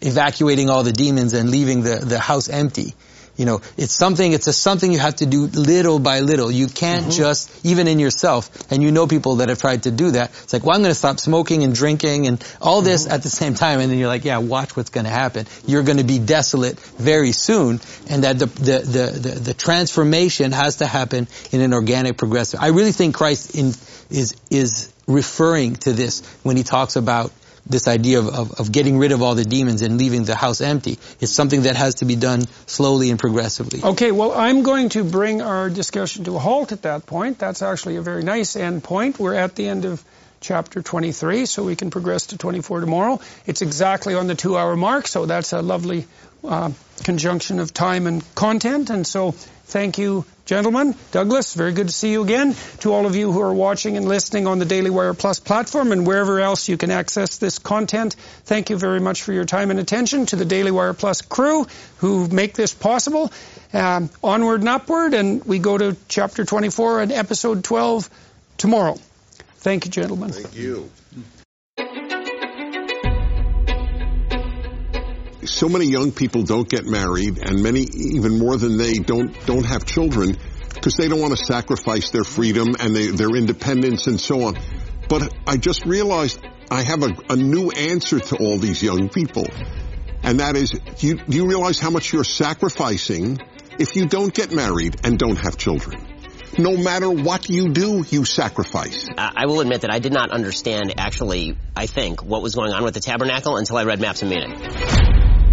evacuating all the demons and leaving the, the house empty. You know, it's something, it's a something you have to do little by little. You can't mm-hmm. just, even in yourself, and you know people that have tried to do that. It's like, well, I'm going to stop smoking and drinking and all this mm-hmm. at the same time. And then you're like, yeah, watch what's going to happen. You're going to be desolate very soon. And that the, the, the, the, the transformation has to happen in an organic, progressive. I really think Christ in, is, is referring to this when he talks about this idea of, of, of, getting rid of all the demons and leaving the house empty. It's something that has to be done slowly and progressively. Okay, well, I'm going to bring our discussion to a halt at that point. That's actually a very nice end point. We're at the end of chapter 23, so we can progress to 24 tomorrow. It's exactly on the two hour mark, so that's a lovely uh, conjunction of time and content. And so thank you Gentlemen, Douglas, very good to see you again. To all of you who are watching and listening on the Daily Wire Plus platform and wherever else you can access this content, thank you very much for your time and attention. To the Daily Wire Plus crew who make this possible, um, onward and upward, and we go to chapter 24 and episode 12 tomorrow. Thank you, gentlemen. Thank you. So many young people don't get married, and many, even more than they, don't don't have children because they don't want to sacrifice their freedom and they, their independence and so on. But I just realized I have a, a new answer to all these young people, and that is, do you, do you realize how much you're sacrificing if you don't get married and don't have children? No matter what you do, you sacrifice. I will admit that I did not understand actually, I think, what was going on with the tabernacle until I read Maps and Meaning.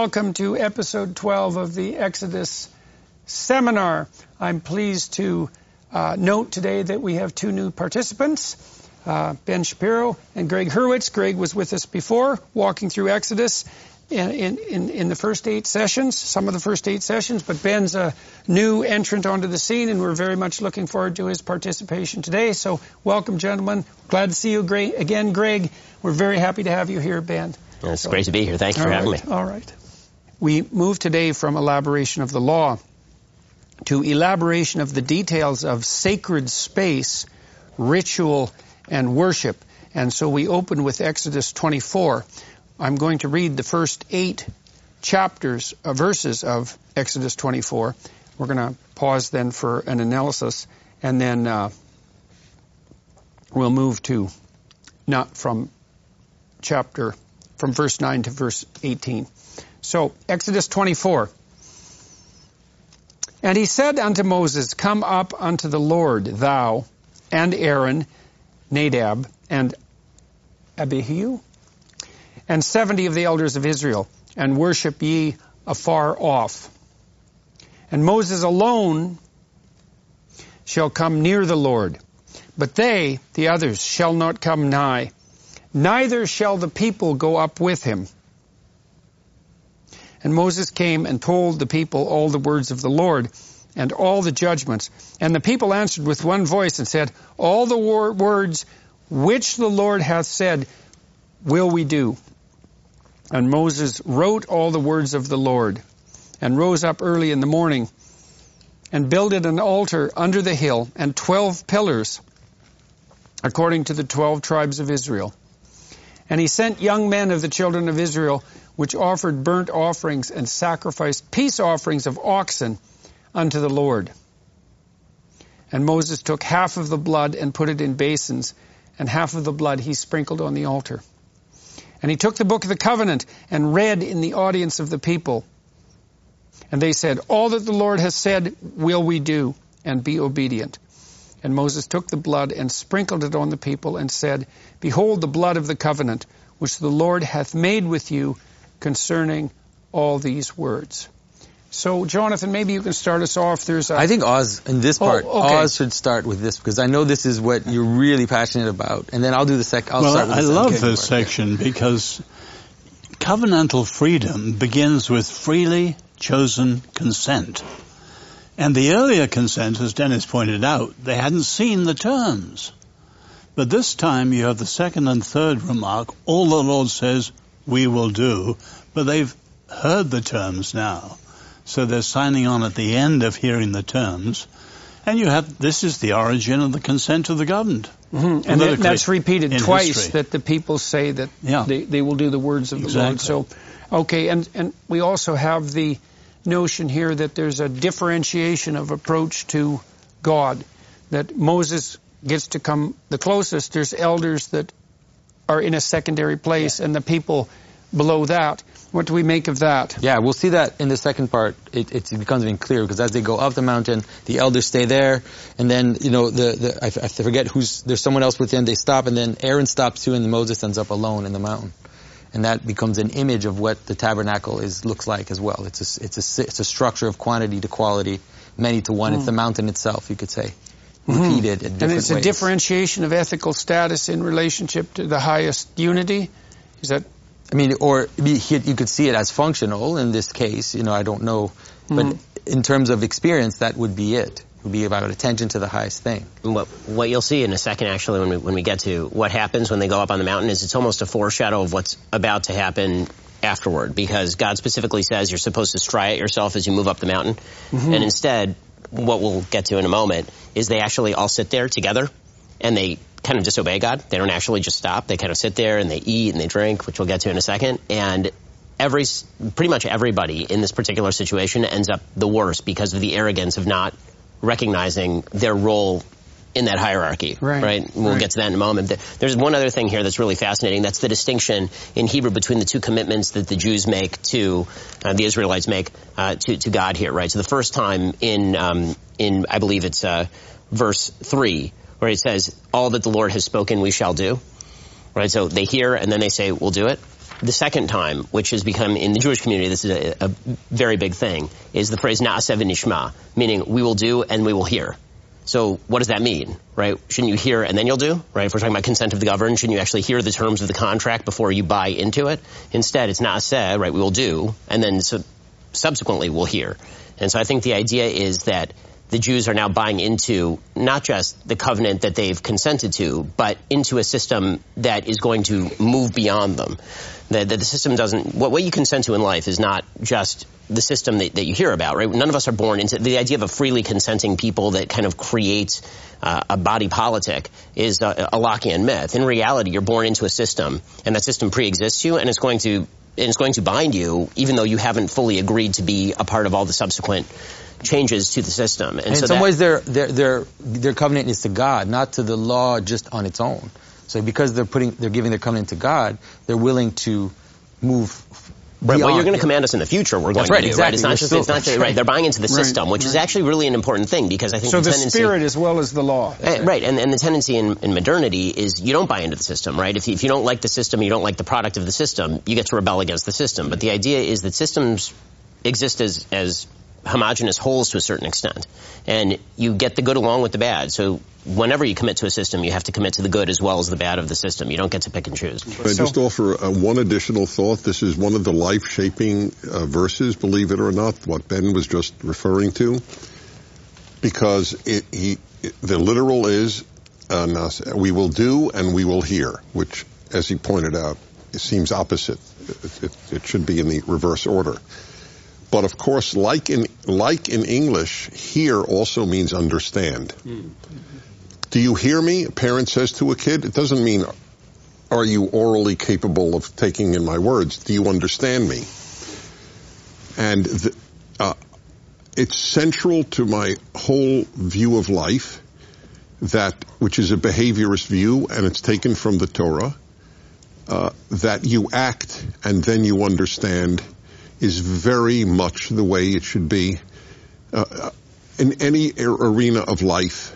Welcome to episode 12 of the Exodus seminar. I'm pleased to uh, note today that we have two new participants, uh, Ben Shapiro and Greg Hurwitz. Greg was with us before, walking through Exodus in, in, in the first eight sessions, some of the first eight sessions, but Ben's a new entrant onto the scene, and we're very much looking forward to his participation today. So, welcome, gentlemen. Glad to see you again, Greg. We're very happy to have you here, Ben. It's so, great to be here. Thank you for having me. All right. We move today from elaboration of the law to elaboration of the details of sacred space, ritual, and worship. And so we open with Exodus 24. I'm going to read the first eight chapters, uh, verses of Exodus 24. We're going to pause then for an analysis, and then uh, we'll move to not from chapter from verse 9 to verse 18. So, Exodus 24. And he said unto Moses, Come up unto the Lord, thou and Aaron, Nadab, and Abihu, and seventy of the elders of Israel, and worship ye afar off. And Moses alone shall come near the Lord, but they, the others, shall not come nigh, neither shall the people go up with him. And Moses came and told the people all the words of the Lord and all the judgments. And the people answered with one voice and said, All the wor- words which the Lord hath said will we do. And Moses wrote all the words of the Lord and rose up early in the morning and builded an altar under the hill and twelve pillars according to the twelve tribes of Israel. And he sent young men of the children of Israel which offered burnt offerings and sacrificed peace offerings of oxen unto the Lord. And Moses took half of the blood and put it in basins, and half of the blood he sprinkled on the altar. And he took the book of the covenant and read in the audience of the people. And they said, All that the Lord has said will we do, and be obedient. And Moses took the blood and sprinkled it on the people, and said, Behold the blood of the covenant, which the Lord hath made with you concerning all these words. So, Jonathan, maybe you can start us off. There's a... I think Os, in this oh, part, Oh, okay. Os should start with this because I know this is what you're really passionate about. And then I'll do the second. I'll well, start with I love this part. section because covenantal freedom begins with freely chosen consent. And the earlier consent, as Dennis pointed out, they hadn't seen the terms. But this time you have the second and third remark, all the Lord says, we will do, but they've heard the terms now. So they're signing on at the end of hearing the terms. And you have, this is the origin of the consent of the governed. Mhm. And that, that's repeated twice history. that the people say that Yeah. they, they will do the words of the Lord. So, okay, and, and we also have the notion here that there's a differentiation of approach to God, that Moses gets to come the closest. There's elders that are in a secondary place and the people below that. What do we make of that? Yeah, we'll see that in the second part. It, it becomes even clearer because as they go up the mountain, the elders stay there, and then you know the, the I, I forget who's there's someone else with them. They stop, and then Aaron stops too, and Moses ends up alone in the mountain, and that becomes an image of what the tabernacle is looks like as well. It's a it's a it's a structure of quantity to quality, many to one. It's hmm. the mountain itself, you could say, repeated in different And it's a differentiation of ethical status in relationship to the highest unity. Is that I mean, or you you could see it as functional in this case. You know, I don't know, but Mhm. in terms of experience, that would be it. It would be about attention to the highest thing. What, what you'll see in a second, actually, when we, when we get to what happens when they go up on the mountain, is it's almost a foreshadow of what's about to happen afterward. Because God specifically says you're supposed to striate yourself as you move up the mountain, and instead, what we'll get to in a moment is they actually all sit there together, and they kind of disobey God. They don't actually just stop. They kind of sit there and they eat and they drink, which we'll get to in a second, and every pretty much everybody in this particular situation ends up the worst because of the arrogance of not recognizing their role in that hierarchy. Right. right? We'll Right. get to that in a moment. There's one other thing here that's really fascinating. That's the distinction in Hebrew between the two commitments that the Jews make to uh, the Israelites make uh, to to God here. Right. So the first time in um, in I believe it's uh, verse three where it says, "All that the Lord has spoken, we shall do." Right. So they hear and then they say, "We'll do it." The second time, which has become in the Jewish community, this is a, a very big thing, is the phrase "Na'aseh v'nishma," meaning we will do and we will hear. So what does that mean, right? Shouldn't you hear and then you'll do, right? If we're talking about consent of the governed, shouldn't you actually hear the terms of the contract before you buy into it? Instead, it's not said, right? We will do, and then so subsequently we'll hear. And so I think the idea is that the Jews are now buying into not just the covenant that they've consented to, but into a system that is going to move beyond them. That, that the system doesn't, what, what you consent to in life is not just the system that, that you hear about, right? None of us are born into the idea of a freely consenting people that kind of creates uh, a body politic is a, a Lockean myth. In reality, you're born into a system, and that system pre-exists you, and it's going to and it's going to bind you, even though you haven't fully agreed to be a part of all the subsequent changes to the system. And, And so in some that- ways, their, their their their covenant is to God, not to the law just on its own. So because they're putting they're giving their covenant to God, they're willing to move Right, what you're going to command us in the future, we're going right, to do. exactly. Right? It's not We're just, still- it's not just, right. They're buying into the Right, system, which is actually really an important thing because I think So the the tendency. spirit as well as the law. Eh, Right, and, and the tendency in, in modernity is you don't buy into the system, right? If you, if you don't like the system, you don't like the product of the system, you get to rebel against the system. But the idea is that systems exist as, as homogenous wholes to a certain extent. And you get the good along with the bad. So whenever you commit to a system, you have to commit to the good as well as the bad of the system. You don't get to pick and choose. Can I just offer uh, one additional thought? This is one of the life-shaping uh, verses, believe it or not, what Ben was just referring to, because it, he, it, the literal is, uh, we will do and we will hear, which, as he pointed out, it seems opposite. It, it, it should be in the reverse order. But of course, like in like in English, hear also means understand. Do you hear me? A parent says to a kid. It doesn't mean are you orally capable of taking in my words? Do you understand me? And the, uh, it's central to my whole view of life that, which is a behaviorist view, and it's taken from the Torah, uh, that you act and then you understand is very much the way it should be uh, in any arena of life.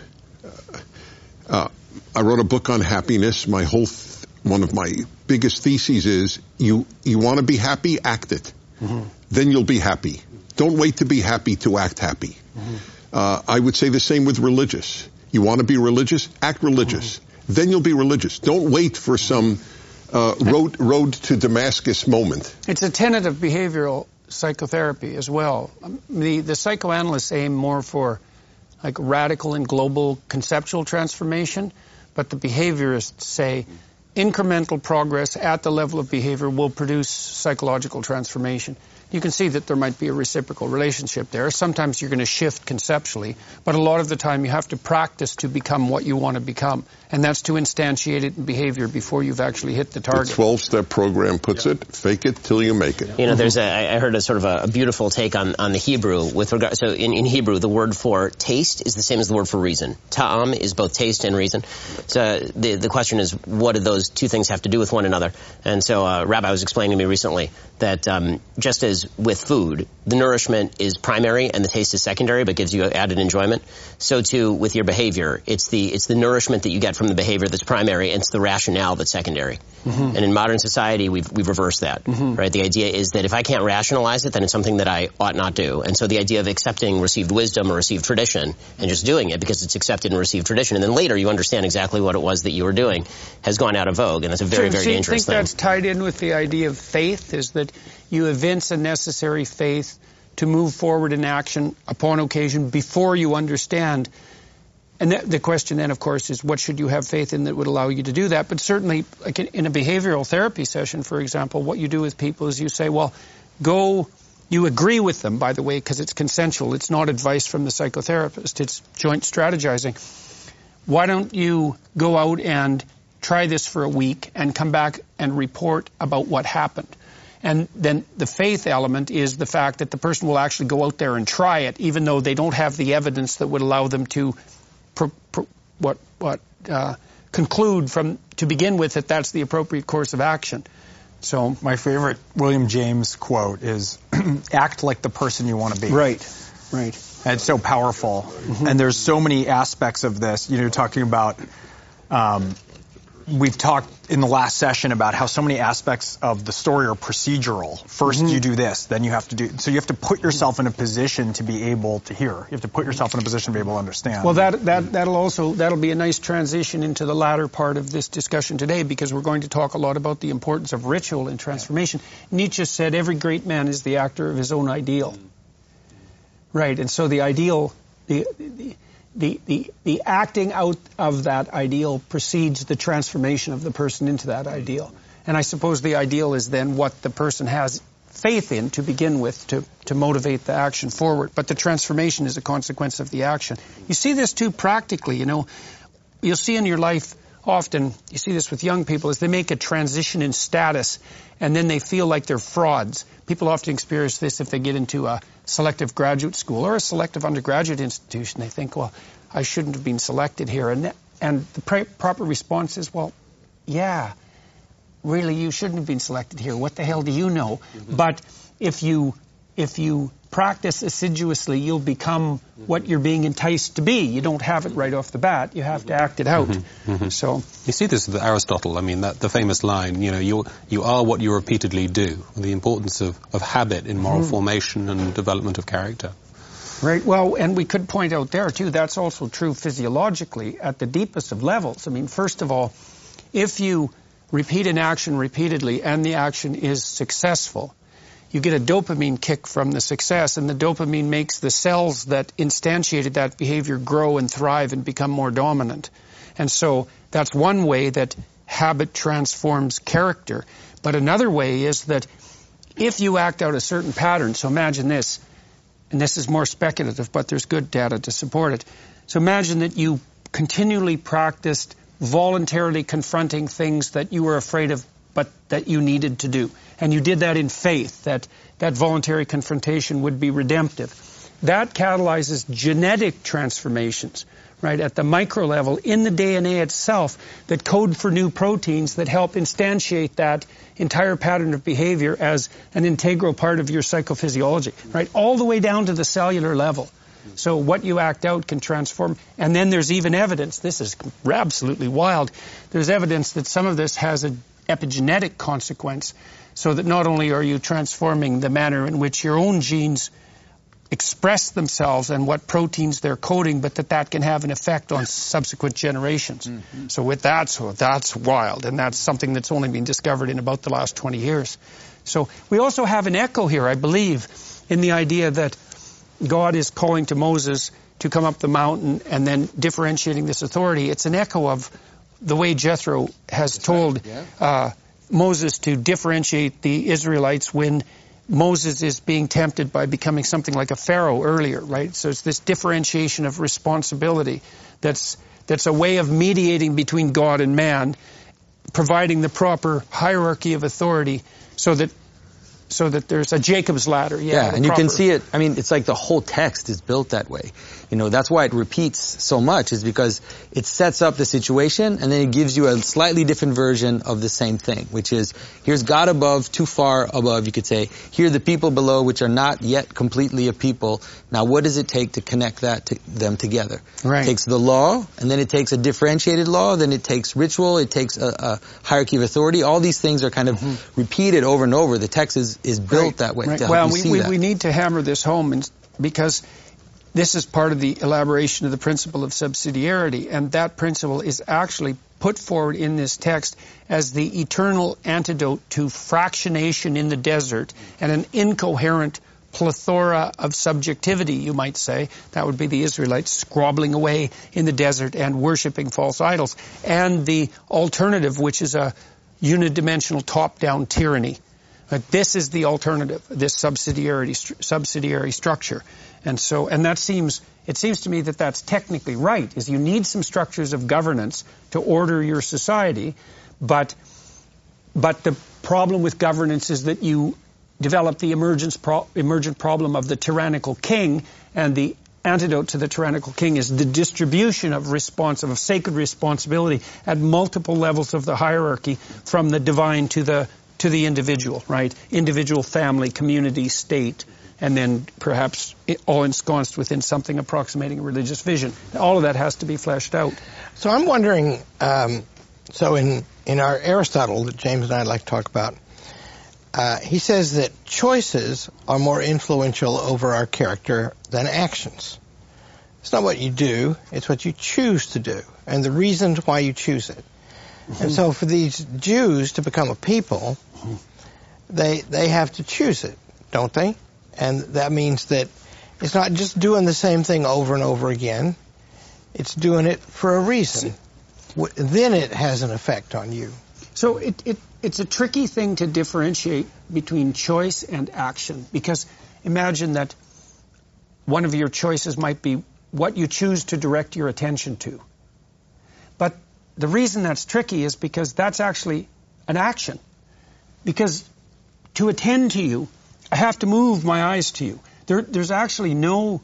Uh, I wrote a book on happiness. My whole, th- one of my biggest theses is you, you want to be happy, act it. Then you'll be happy. Don't wait to be happy to act happy. Uh, I would say the same with religious. You want to be religious, act religious. Then you'll be religious. Don't wait for some uh, road, road to Damascus moment. It's a tenet of behavioral psychotherapy as well. The, the psychoanalysts aim more for like radical and global conceptual transformation, but the behaviorists say incremental progress at the level of behavior will produce psychological transformation. You can see that there might be a reciprocal relationship there. Sometimes you're going to shift conceptually, but a lot of the time you have to practice to become what you want to become. And that's to instantiate it in behavior before you've actually hit the target. The target. 12 step program puts it fake it till you make it. You know, there's a, I I heard a sort of a, a beautiful take on, on the Hebrew with regard, so in, in Hebrew, the word for taste is the same as the word for reason. Ta'am is both taste and reason. So the, the question is, what do those two things have to do with one another? And so, uh, Rabbi was explaining to me recently that, um, just as with food, the nourishment is primary and the taste is secondary, but gives you added enjoyment. So too with your behavior, it's the, it's the nourishment that you get from the behavior that's primary and it's the rationale that's secondary. Mm-hmm. And in modern society, we've, we've reversed that, mm-hmm. right? The idea is that if I can't rationalize it, then it's something that I ought not do. And so the idea of accepting received wisdom or received tradition and just doing it because it's accepted and received tradition, and then later you understand exactly what it was that you were doing, has gone out of vogue, and that's a very, So, very see, dangerous think thing. that's tied in with the idea of faith, is that you evince a necessary faith to move forward in action upon occasion before you understand. And the, the question then, of course, is what should you have faith in that would allow you to do that? But certainly, like in, a behavioral therapy session, for example, what you do with people is you say, well, go, you agree with them, by the way, because it's consensual. It's not advice from the psychotherapist. It's joint strategizing. Why don't you go out and try this for a week and come back and report about what happened? And then the faith element is the fact that the person will actually go out there and try it, even though they don't have the evidence that would allow them to what what uh, conclude from to begin with that that's the appropriate course of action. So My favorite William James quote is act like the person you want to be. right, right. And it's so powerful. And there's so many aspects of this. You know, you're talking about, um, we've talked in the last session about how so many aspects of the story are procedural. 1st you mm-hmm. do this, then you have to do. So you have to put yourself in a position to be able to hear. You have to put yourself in a position to be able to understand. Well, that, that, that'll also, that'll be a nice transition into the latter part of this discussion today because we're going to talk a lot about the importance of ritual in transformation. Nietzsche said every great man is the actor of his own ideal. Mm-hmm. Right, and so the ideal, the, the, the, the, the acting out of that ideal precedes the transformation of the person into that ideal. And I suppose the ideal is then what the person has faith in to begin with to, to motivate the action forward. But the transformation is a consequence of the action. You see this too practically, you know. You'll see in your life often, you see this with young people, is they make a transition in status and then they feel like they're frauds. People often experience this if they get into a selective graduate school or a selective undergraduate institution. They think, well, I shouldn't have been selected here. And, and the pr- proper response is, well, yeah, really you shouldn't have been selected here. What the hell do you know? Mm-hmm. But if you if you practice assiduously, you'll become what you're being enticed to be. You don't have it right off the bat. You have to act it out. Mm-hmm. Mm-hmm. So You see this with Aristotle. I mean, that the famous line, you know, you you are what you repeatedly do. The importance of, of habit in moral mm-hmm. formation and development of character. Right. Well, and we could point out there too, that's also true physiologically at the deepest of levels. I mean, first of all, if you repeat an action repeatedly and the action is successful, you get a dopamine kick from the success, and the dopamine makes the cells that instantiated that behavior grow and thrive and become more dominant. And so that's one way that habit transforms character. But another way is that if you act out a certain pattern, so imagine this, and this is more speculative, but there's good data to support it. So imagine that you continually practiced voluntarily confronting things that you were afraid of but that you needed to do. And you did that in faith, that that voluntary confrontation would be redemptive. That catalyzes genetic transformations, right, at the micro level in the DNA itself that code for new proteins that help instantiate that entire pattern of behavior as an integral part of your psychophysiology, right, all the way down to the cellular level. So what you act out can transform. And then there's even evidence, this is absolutely wild, there's evidence that some of this has an epigenetic consequence so that not only are you transforming the manner in which your own genes express themselves and what proteins they're coding, but that that can have an effect on subsequent generations. Mm-hmm. So with that, so that's wild, and that's something that's only been discovered in about the last 20 years. So we also have an echo here, I believe, in the idea that God is calling to Moses to come up the mountain and then differentiating this authority. It's an echo of the way Jethro has told uh, Moses to differentiate the Israelites when Moses is being tempted by becoming something like a pharaoh earlier, right? So it's this differentiation of responsibility that's that's a way of mediating between God and man, providing the proper hierarchy of authority so that so that there's a Jacob's ladder. Yeah, Yeah, and you can see it. I mean, it's like the whole text is built that way. You know, that's why it repeats so much is because it sets up the situation and then it gives you a slightly different version of the same thing, which is here's God above, too far above, you could say. Here are the people below, which are not yet completely a people. Now, what does it take to connect that to them together? Right. It takes the law, and then it takes a differentiated law, then it takes ritual, it takes a, a hierarchy of authority. All these things are kind of mm-hmm. repeated over and over. The text is, is built Right, that way right. well, we, we, we need to hammer this home and, because this is part of the elaboration of the principle of subsidiarity, and that principle is actually put forward in this text as the eternal antidote to fractionation in the desert and an incoherent plethora of subjectivity, you might say. That would be the Israelites squabbling away in the desert and worshiping false idols. And the alternative, which is a unidimensional top-down tyranny. But this is the alternative, this subsidiarity, subsidiary structure. And so, and that seems, it seems to me that that's technically right, is you need some structures of governance to order your society, but, but the problem with governance is that you develop the emergence pro- emergent problem of the tyrannical king, and the antidote to the tyrannical king is the distribution of response of sacred responsibility at multiple levels of the hierarchy, from the divine to the to the individual, right? Individual, family, community, state, and then perhaps all ensconced within something approximating a religious vision. All of that has to be fleshed out. So I'm wondering, um, so in, in our Aristotle that James and I like to talk about, uh, he says that choices are more influential over our character than actions. It's not what you do, it's what you choose to do, and the reasons why you choose it. And so for these Jews to become a people, they, they have to choose it, don't they? And that means that it's not just doing the same thing over and over again. It's doing it for a reason. Then it has an effect on you. So it, it, it's a tricky thing to differentiate between choice and action because imagine that one of your choices might be what you choose to direct your attention to. The reason that's tricky is because that's actually an action. Because to attend to you, I have to move my eyes to you. There, there's actually no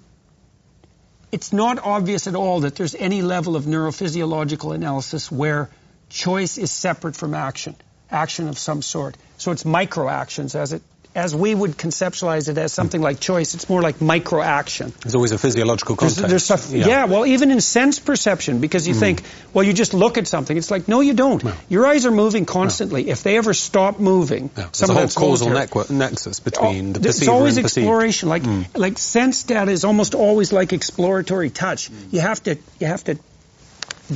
it's not obvious at all that there's any level of neurophysiological analysis where choice is separate from action. action of some sort. So it's micro actions as it as we would conceptualize it as something like choice, it's more like micro action. There's always a physiological context. There's, there's stuff, yeah. yeah. well, even in sense perception, because you mm. think, well, you just look at something. It's like, no, you don't. No. Your eyes are moving constantly. No. If they ever stop moving, no. there's a whole causal nexus between oh, the perceiver It's always and exploration. Like, mm. like sense data is almost always like exploratory touch. Mm. You have to, you have to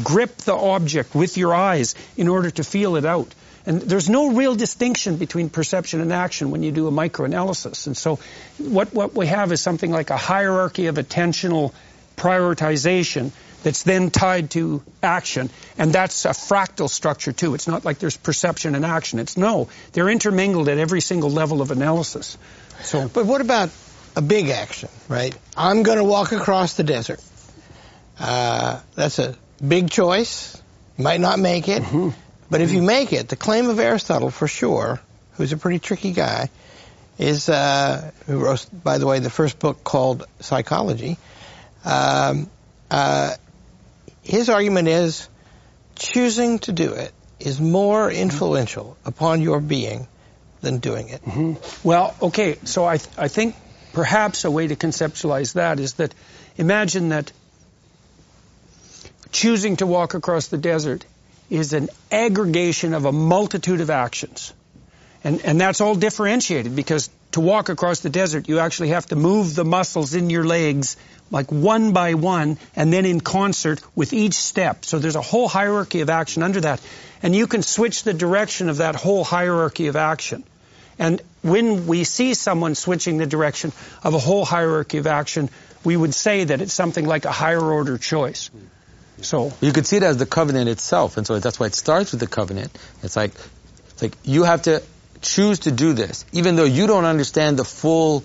grip the object with your eyes in order to feel it out. And there's no real distinction between perception and action when you do a microanalysis. And so what, what we have is something like a hierarchy of attentional prioritization that's then tied to action. And that's a fractal structure too. It's not like there's perception and action. It's no, they're intermingled at every single level of analysis. So, But what about a big action, right? I'm going to walk across the desert. Uh, that's a big choice. Might not make it. Mm-hmm. But if you make it, the claim of Aristotle, for sure, who's a pretty tricky guy, is uh, who wrote, by the way, the first book called Psychology. Um, uh, his argument is choosing to do it is more influential upon your being than doing it. Mm-hmm. Well, okay, so I, th- I think perhaps a way to conceptualize that is that imagine that choosing to walk across the desert is an aggregation of a multitude of actions. And, and that's all differentiated because to walk across the desert, you actually have to move the muscles in your legs like one by one and then in concert with each step. So there's a whole hierarchy of action under that. And you can switch the direction of that whole hierarchy of action. And when we see someone switching the direction of a whole hierarchy of action, we would say that it's something like a higher order choice. So you could see it as the covenant itself, and so that's why it starts with the covenant. It's like, it's like you have to choose to do this, even though you don't understand the full,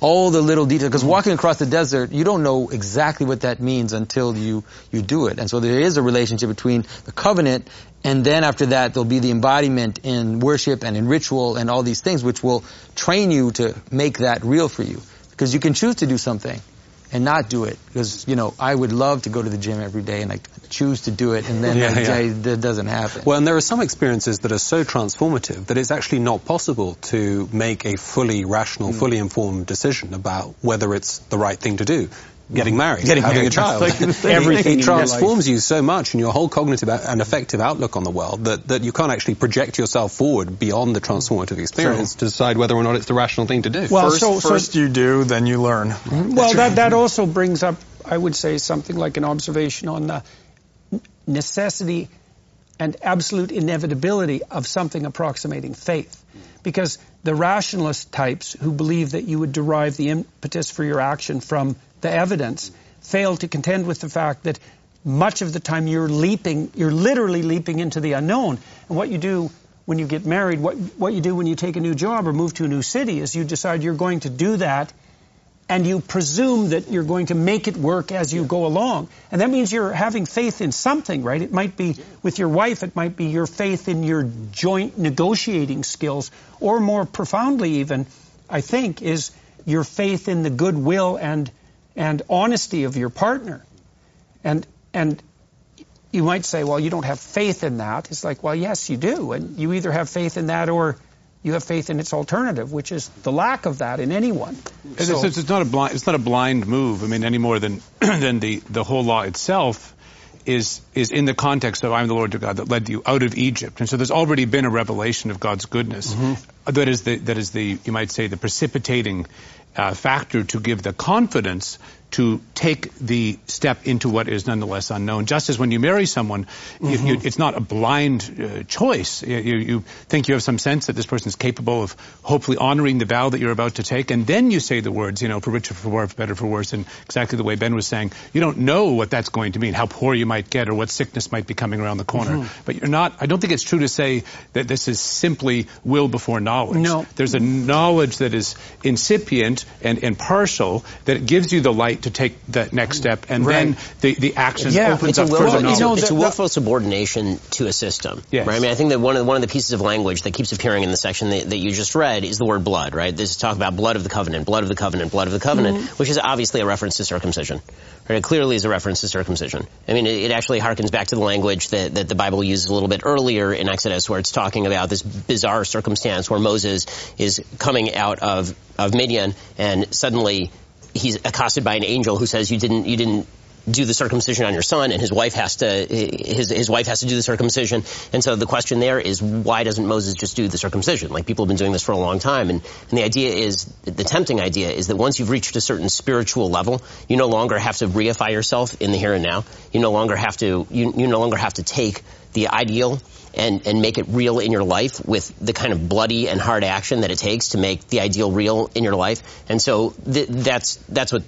all the little details. Because walking across the desert, you don't know exactly what that means until you you do it. And so there is a relationship between the covenant, and then after that, there'll be the embodiment in worship and in ritual and all these things, which will train you to make that real for you. Because you can choose to do something and not do it because you know I would love to go to the gym every day and I choose to do it and then yeah, that, yeah. that doesn't happen. Well, and there are some experiences that are so transformative that it's actually not possible to make a fully rational, mm. fully informed decision about whether it's the right thing to do getting married, getting having married. a child. Like Everything it transforms you so much in your whole cognitive and affective outlook on the world that, that you can't actually project yourself forward beyond the transformative experience to decide whether or not it's the rational thing to do. Well, first, so, first so, you do, then you learn. Well, that, that also brings up, I would say, something like an observation on the necessity and absolute inevitability of something approximating faith. Because the rationalist types who believe that you would derive the impetus for your action from the evidence, fail to contend with the fact that much of the time you're leaping, you're literally leaping into the unknown. And what you do when you get married, what, what you do when you take a new job or move to a new city is you decide you're going to do that and you presume that you're going to make it work as you go along. And that means you're having faith in something, right? It might be with your wife, it might be your faith in your joint negotiating skills, or more profoundly even, I think, is your faith in the goodwill and and honesty of your partner. And and you might say, well, you don't have faith in that. It's like, well, yes, you do. And you either have faith in that or you have faith in its alternative, which is the lack of that in anyone. So, it's, it's, not a blind. It's not a blind move. I mean, any more than than the the whole law itself is is in the context of I'm the Lord your God that led you out of Egypt, and so there's already been a revelation of God's goodness. Mm-hmm. That is the that is the you might say the precipitating Uh, factor to give the confidence to take the step into what is nonetheless unknown. Just as when you marry someone, mm-hmm. you, you, it's not a blind uh, choice. You, you, think you have some sense that this person is capable of hopefully honoring the vow that you're about to take, and then you say the words, you know, for richer, for worse, for better, for worse, and exactly the way Ben was saying. You don't know what that's going to mean, how poor you might get, or what sickness might be coming around the corner. Mm-hmm. But you're not. I don't think it's true to say that this is simply will before knowledge knowledge. No. There's a knowledge that is incipient and, and partial that gives you the light to take that next step, and Right. then the, the action Yeah, opens It's up willful, further it's, knowledge. a, it's a willful subordination to a system. Yes. Right? I mean, I think that one of the, one of the pieces of language that keeps appearing in the section that, that you just read is the word blood. Right? This is talk about blood of the covenant, blood of the covenant, blood of the covenant, Mm-hmm. which is obviously a reference to circumcision. Right? It clearly is a reference to circumcision. I mean, it, it actually harkens back to the language that, that the Bible uses a little bit earlier in Exodus, where it's talking about this bizarre circumstance where Moses is coming out of of Midian and suddenly he's accosted by an angel who says, "You didn't, you didn't." do the circumcision on your son and his wife has to his his wife has to do the circumcision. And so the question there is why doesn't Moses just do the circumcision? Like people have been doing this for a long time. And and the idea is the tempting idea is that once you've reached a certain spiritual level you no longer have to reify yourself in the here and now. You no longer have to you, you no longer have to take the ideal and, and make it real in your life with the kind of bloody and hard action that it takes to make the ideal real in your life. And so th- that's that's what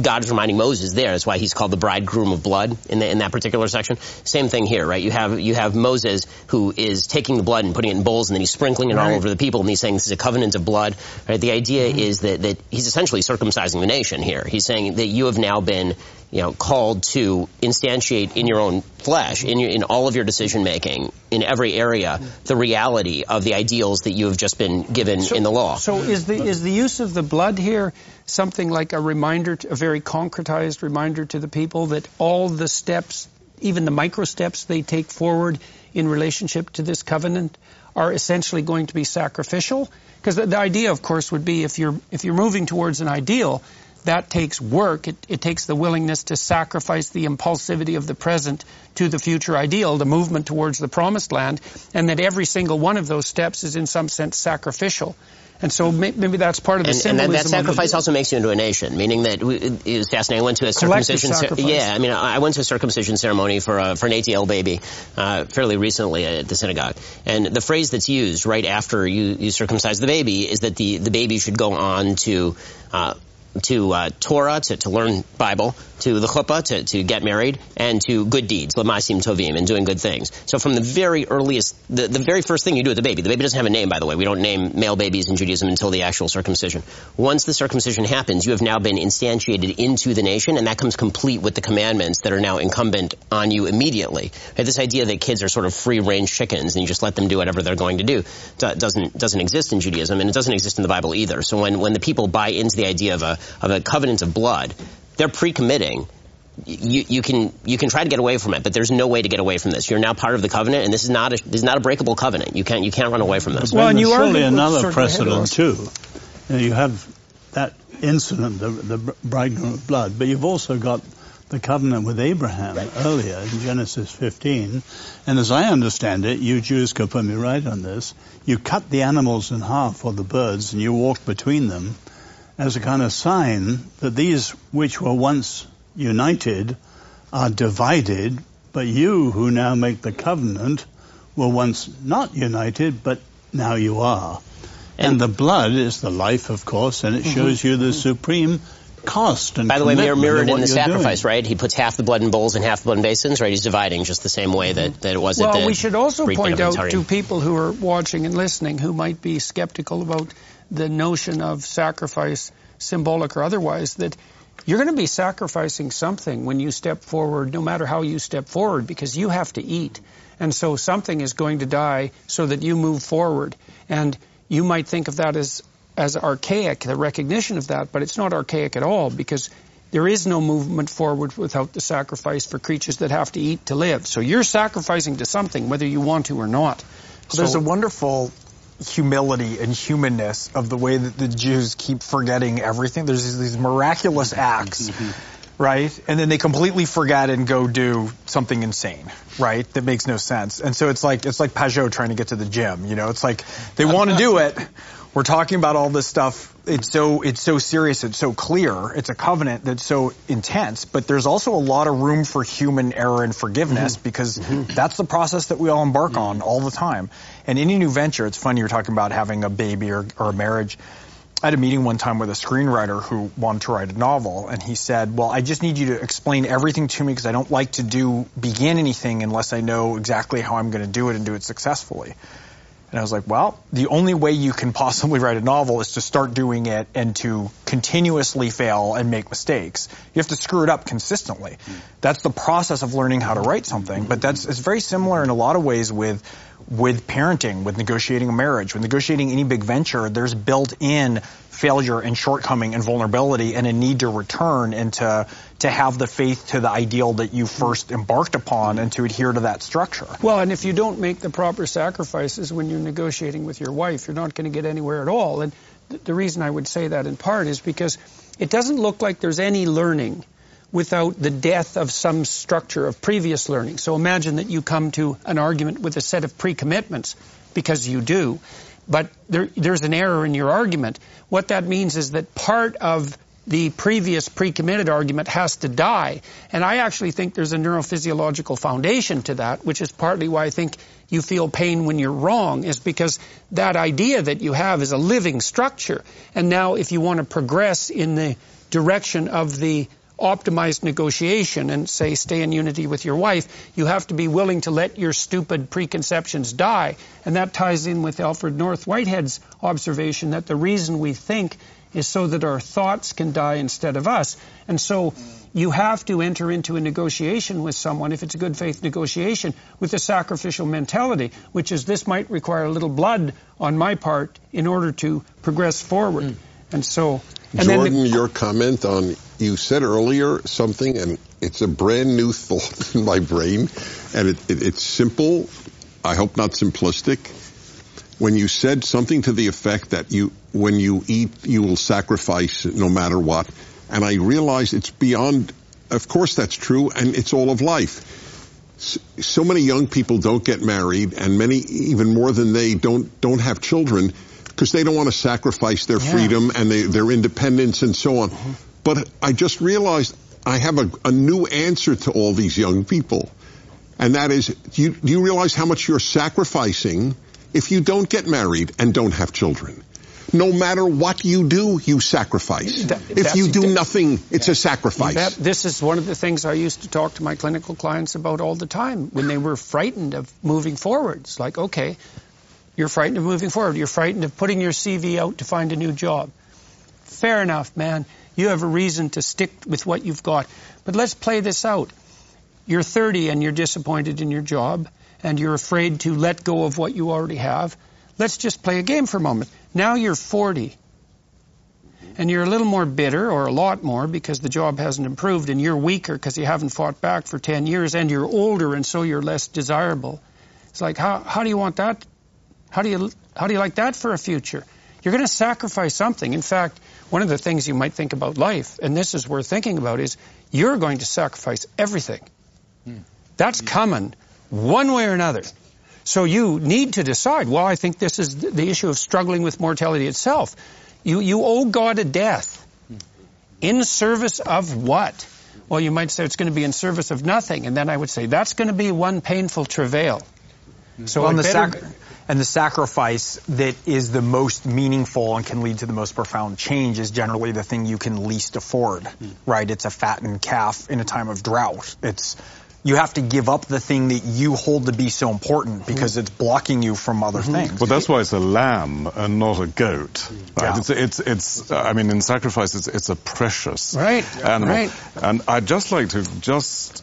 God is reminding Moses there. That's why he's called the bridegroom of blood in, the, in that particular section. Same thing here, right? You have you have Moses who is taking the blood and putting it in bowls, and then he's sprinkling it all over the people, and he's saying this is a covenant of blood. Right? The idea Mm-hmm. is that that he's essentially circumcising the nation here. He's saying that you have now been you know called to instantiate in your own flesh, in your in all of your decision making, in every area, the reality of the ideals that you have just been given in the law. So is the is the use of the blood here something like a reminder, to, a very concretized reminder to the people that all the steps, even the micro steps they take forward in relationship to this covenant, are essentially going to be sacrificial? Because the, the idea, of course, would be if you're if you're moving towards an ideal, that takes work. It, it takes the willingness to sacrifice the impulsivity of the present to the future ideal, the movement towards the promised land, and that every single one of those steps is in some sense sacrificial. And so maybe that's part of the and, and that, that the- sacrifice also makes you into a nation, meaning that we- it was fascinating. I went to a circumcision. cer- yeah, I mean, I I went to a circumcision ceremony for a, for an ATL baby uh, fairly recently at the synagogue, and the phrase that's used right after you, you circumcise the baby is that the the baby should go on to. Uh, to uh, Torah, to, to learn Bible, to the chuppah, to, to get married, and to good deeds, lamasim tovim, and doing good things. So from the very earliest, the, the very first thing you do with the baby, the baby doesn't have a name, by the way. We don't name male babies in Judaism until the actual circumcision. Once the circumcision happens, you have now been instantiated into the nation, and that comes complete with the commandments that are now incumbent on you immediately. Right, This idea that kids are sort of free-range chickens and you just let them do whatever they're going to do do- doesn't doesn't exist in Judaism, and it doesn't exist in the Bible either. So when when the people buy into the idea of a of a covenant of blood, they're pre-committing. You, you can you can try to get away from it, but there's no way to get away from this. You're now part of the covenant, and this is not a this is not a breakable covenant. You can't you can't run away from this. Well, and you are surely another sorry, go ahead, precedent too. You, know, you have that incident, the, the bridegroom of blood, but you've also got the covenant with Abraham earlier in Genesis 15. And as I understand it, you Jews could put me right on this. You cut the animals in half or the birds, and you walk between them as a kind of sign that these which were once united are divided, but you who now make the covenant were once not united, but now you are. And, the blood is the life, of course, and it mm-hmm. shows you the mm-hmm. supreme cost and By the way, they're mirrored in the sacrifice, doing. right? He puts half the blood in bowls and half the blood in basins, right? He's dividing just the same way mm-hmm. that, that it was at Well, we should also Greek point out to people who are watching and listening who might be skeptical about the notion of sacrifice, symbolic or otherwise, that you're going to be sacrificing something when you step forward, no matter how you step forward, because you have to eat. And so something is going to die so that you move forward. And you might think of that as, as archaic, the recognition of that, but it's not archaic at all because there is no movement forward without the sacrifice for creatures that have to eat to live. So you're sacrificing to something, whether you want to or not. So- there's a wonderful humility and humanness of the way that the Jews keep forgetting everything. There's these, these miraculous acts, right? And then they completely forget and go do something insane, right? That makes no sense. And so it's like it's like Pageau trying to get to the gym. You know, it's like they want to do it. We're talking about all this stuff. It's so it's so serious. It's so clear. It's a covenant that's so intense. But there's also a lot of room for human error and forgiveness mm-hmm. because mm-hmm. that's the process that we all embark on all the time. And any new venture, it's funny you're talking about having a baby or, or a marriage. I had a meeting one time with a screenwriter who wanted to write a novel, and he said, "Well, I just need you to explain everything to me because I don't like to do begin anything unless I know exactly how I'm going to do it and do it successfully." And I was like, well, the only way you can possibly write a novel is to start doing it and to continuously fail and make mistakes. You have to screw it up consistently. That's the process of learning how to write something. But that's it's very similar in a lot of ways with with parenting, with negotiating a marriage, with negotiating any big venture. There's built in failure and shortcoming and vulnerability and a need to return and to to have the faith to the ideal that you first embarked upon and to adhere to that structure. Well, and if you don't make the proper sacrifices when you're negotiating with your wife, you're not going to get anywhere at all. And th- the reason I would say that in part is because it doesn't look like there's any learning without the death of some structure of previous learning. So imagine that you come to an argument with a set of pre-commitments because you do but there, there's an error in your argument. What that means is that part of the previous pre-committed argument has to die. And I actually think there's a neurophysiological foundation to that, which is partly why I think you feel pain when you're wrong, is because that idea that you have is a living structure. And now if you want to progress in the direction of the optimized negotiation and say stay in unity with your wife, you have to be willing to let your stupid preconceptions die. And that ties in with Alfred North Whitehead's observation that the reason we think is so that our thoughts can die instead of us. And so you have to enter into a negotiation with someone, if it's a good faith negotiation, with a sacrificial mentality, which is this might require a little blood on my part in order to progress forward. Mm. And so, and Jordan, the, your comment on you said earlier something, and it's a brand new thought in my brain, and it, it, it's simple. I hope not simplistic. When you said something to the effect that you, when you eat, you will sacrifice no matter what, and I realized it's beyond. Of course, that's true, and it's all of life. So many young people don't get married, and many, even more than they, don't don't have children because they don't want to sacrifice their yeah. freedom and they, their independence and so on. Mm-hmm. But I just realized I have a, a new answer to all these young people. And that is, do you, do you realize how much you're sacrificing if you don't get married and don't have children? No matter what you do, you sacrifice. That, if you do nothing, it's yeah. a sacrifice. That, this is one of the things I used to talk to my clinical clients about all the time when they were frightened of moving forward. It's like, okay, you're frightened of moving forward. You're frightened of putting your CV out to find a new job. Fair enough, man. You have a reason to stick with what you've got. But let's play this out. You're 30 and you're disappointed in your job and you're afraid to let go of what you already have. Let's just play a game for a moment. Now you're 40 and you're a little more bitter or a lot more because the job hasn't improved and you're weaker because you haven't fought back for 10 years and you're older and so you're less desirable. It's like, how, how do you want that? How do you, how do you like that for a future? You're going to sacrifice something. In fact, one of the things you might think about life, and this is worth thinking about, is you're going to sacrifice everything. Hmm. That's coming one way or another. So you need to decide. Well, I think this is the issue of struggling with mortality itself. You, you owe God a death. Hmm. In service of what? Well, you might say it's going to be in service of nothing. And then I would say that's going to be one painful travail. Hmm. So well, the, better... sac- and the sacrifice that is the most meaningful and can lead to the most profound change is generally the thing you can least afford, mm. right? It's a fattened calf in a time of drought. It's you have to give up the thing that you hold to be so important because it's blocking you from other mm-hmm. things. Well, that's why it's a lamb and not a goat. Right? Yeah. It's, it's, it's, I mean, in sacrifice, it's, it's a precious right. animal. Right. And I'd just like to just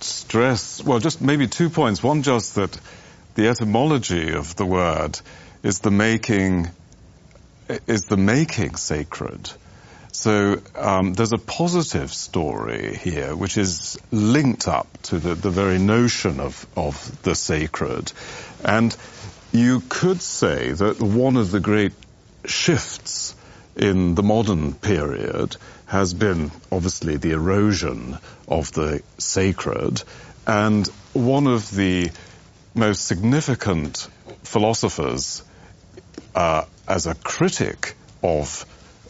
stress, well, just maybe two points. One, just that the etymology of the word is the making is the making sacred. So um, there's a positive story here, which is linked up to the, the very notion of, of the sacred. And you could say that one of the great shifts in the modern period has been obviously the erosion of the sacred. And one of the most significant philosophers uh, as a critic of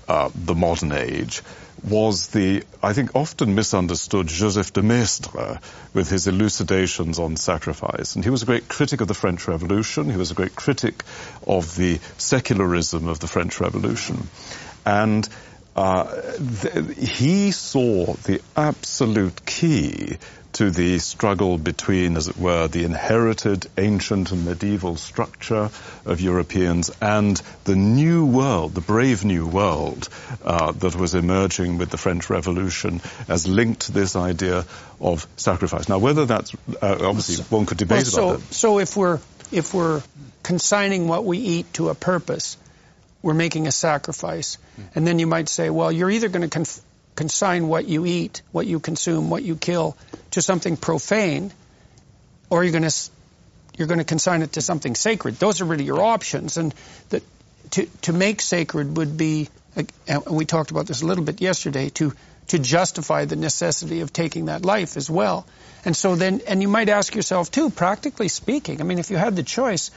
uh, the modern age was the, I think, often misunderstood Joseph de Maistre with his elucidations on sacrifice. And he was a great critic of the French Revolution. He was a great critic of the secularism of the French Revolution. And uh, he saw the absolute key to the struggle between, as it were, the inherited ancient and medieval structure of Europeans and the new world, the brave new world uh, that was emerging with the French Revolution as linked to this idea of sacrifice. Now, whether that's uh, obviously one could debate well, so, about that. So if we're if we're consigning what we eat to a purpose, we're making a sacrifice. And then you might say, well, you're either going to conf- consign what you eat, what you consume, what you kill to something profane, or you're going to you're going to consign it to something sacred. Those are really your options, and that to to make sacred would be. And we talked about this a little bit yesterday. To to justify the necessity of taking that life as well. And so then, and you might ask yourself too, practically speaking, I mean, if you had the choice,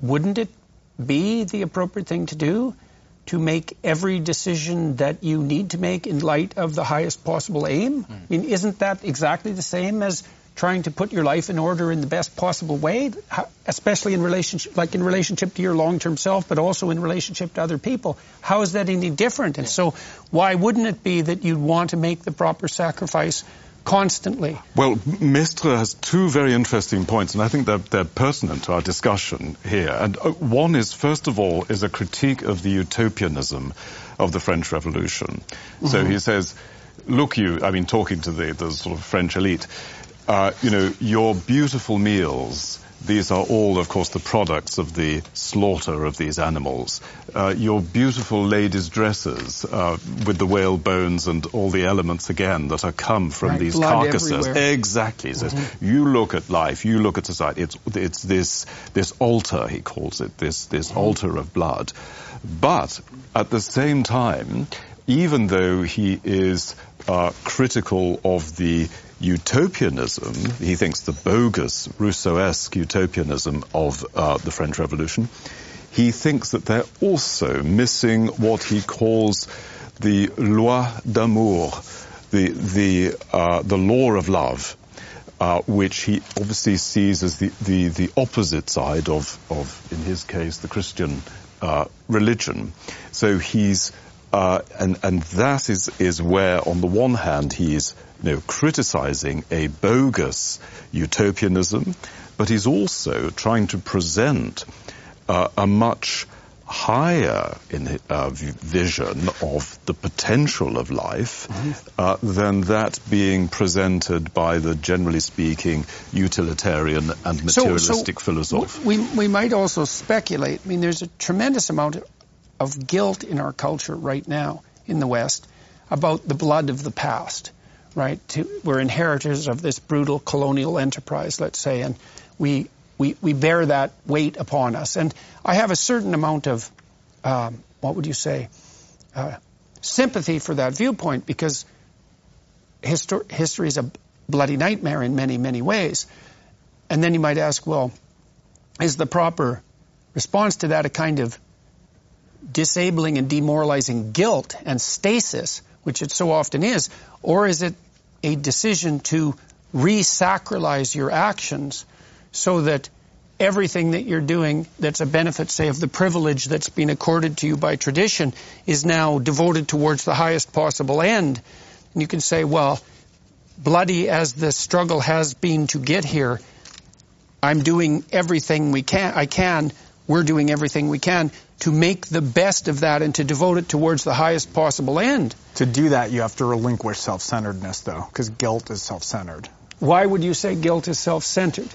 wouldn't it be the appropriate thing to do to make every decision that you need to make in light of the highest possible aim? Mm. I mean, isn't that exactly the same as trying to put your life in order in the best possible way, especially in relationship, like in relationship to your long-term self, but also in relationship to other people. How is that any different? And so, why wouldn't it be that you'd want to make the proper sacrifice constantly? Well, Maistre has two very interesting points, and I think they're, they're pertinent to our discussion here. And uh, one is, first of all, is a critique of the utopianism of the French Revolution. Mm-hmm. So he says, look you, I mean, talking to the, the sort of French elite, uh, you know, your beautiful meals, these are all, of course, the products of the slaughter of these animals. Uh, your beautiful ladies' dresses uh, with the whale bones and all the elements again that are come from right, these carcasses. Everywhere. Exactly. Mm-hmm. Says, you look at life, you look at society. It's it's this this altar he calls it, this this mm-hmm. altar of blood. But at the same time, even though he is uh, critical of the utopianism, he thinks the bogus Rousseau-esque utopianism of uh, the French Revolution, he thinks that they're also missing what he calls the loi d'amour, the the uh, the law of love, uh, which he obviously sees as the, the, the opposite side of, of, in his case, the Christian uh, religion. So he's uh, and and that is is where, on the one hand, he's you know, criticizing a bogus utopianism, but he's also trying to present uh, a much higher in, uh, vision of the potential of life mm-hmm. uh, than that being presented by the, generally speaking, utilitarian and materialistic so, so philosopher. We, we might also speculate. I mean, there's a tremendous amount of guilt in our culture right now in the West about the blood of the past right? To, we're inheritors of this brutal colonial enterprise, let's say, and we, we, we bear that weight upon us. And I have a certain amount of, um, what would you say, uh, sympathy for that viewpoint because histor- history is a bloody nightmare in many, many ways. And then you might ask, well, is the proper response to that a kind of disabling and demoralizing guilt and stasis, which it so often is, or is it a decision to re-sacralize your actions so that everything that you're doing that's a benefit, say, of the privilege that's been accorded to you by tradition is now devoted towards the highest possible end. And you can say, well, bloody as the struggle has been to get here, I'm doing everything we can, I can, we're doing everything we can to make the best of that and to devote it towards the highest possible end. To do that, you have to relinquish self-centeredness, though, because guilt is self-centered. Why would you say guilt is self-centered?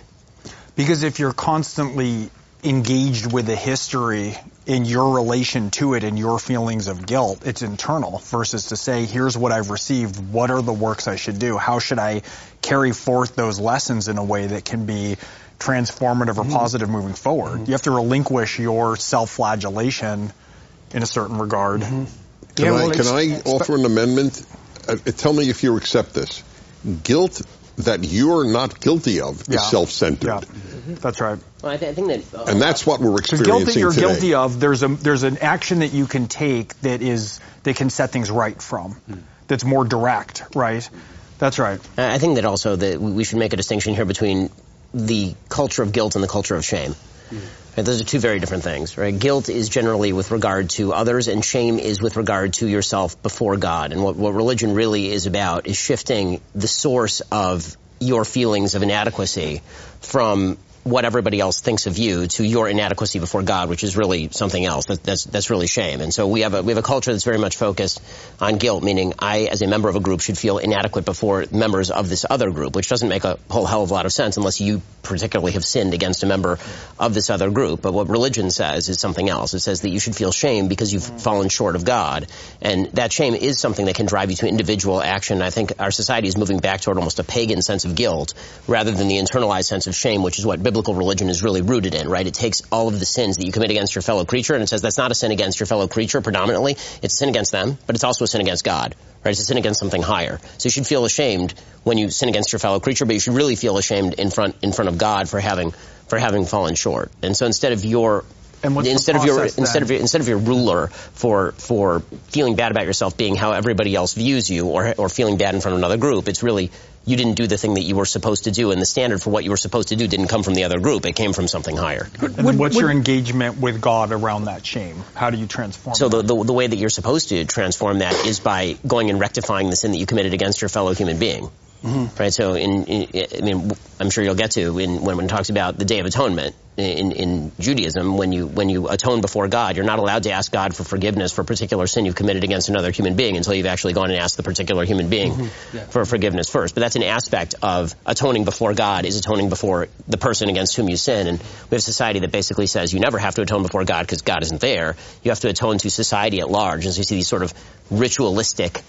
Because if you're constantly engaged with the history in your relation to it and your feelings of guilt, it's internal versus to say, here's what I've received. What are the works I should do? How should I carry forth those lessons in a way that can be transformative or mm-hmm. positive moving forward. Mm-hmm. You have to relinquish your self-flagellation in a certain regard. Mm-hmm. Can, yeah, well, I, can I offer an amendment? Uh, tell me if you accept this. Guilt that you're not guilty of yeah. is self-centered. Yeah. That's right. Well, I, th- I, think that, uh, and that's what we're experiencing guilt that you're today. guilty of, there's a there's an action that you can take that is that can set things right from. Mm. That's more direct, right? That's right. I think that also that we should make a distinction here between the culture of guilt and the culture of shame. Hmm. Right? Those are two very different things, right? Guilt is generally with regard to others, and shame is with regard to yourself before God. And what, what religion really is about is shifting the source of your feelings of inadequacy from what everybody else thinks of you to your inadequacy before God, which is really something else. That, that's that's really shame. And so we have a we have a culture that's very much focused on guilt, meaning I, as a member of a group, should feel inadequate before members of this other group, which doesn't make a whole hell of a lot of sense unless you particularly have sinned against a member of this other group. But what religion says is something else. It says that you should feel shame because you've fallen short of God, and that shame is something that can drive you to individual action. I think our society is moving back toward almost a pagan sense of guilt rather than the internalized sense of shame, which is what biblical religion is really rooted in, right? It takes all of the sins that you commit against your fellow creature and it says that's not a sin against your fellow creature predominantly. It's a sin against them, but it's also a sin against God, right? It's a sin against something higher. So you should feel ashamed when you sin against your fellow creature, but you should really feel ashamed in front, in front of God for having, for having fallen short. And so instead of your instead of your instead of your, instead of your ruler for for feeling bad about yourself being how everybody else views you or or feeling bad in front of another group, it's really you didn't do the thing that you were supposed to do, and the standard for what you were supposed to do didn't come from the other group. It came from something higher. And then what's your engagement with God around that shame? How do you transform So that? the, the, the way that you're supposed to transform that is by going and rectifying the sin that you committed against your fellow human being. Mm-hmm. Right. So, in, in, I mean, I'm sure you'll get to in, when when it talks about the Day of Atonement in, in Judaism. When you when you atone before God, you're not allowed to ask God for forgiveness for a particular sin you've committed against another human being until you've actually gone and asked the particular human being mm-hmm. for forgiveness first. But that's an aspect of atoning before God is atoning before the person against whom you sin. And we have a society that basically says you never have to atone before God because God isn't there. You have to atone to society at large. And so you see these sort of ritualistic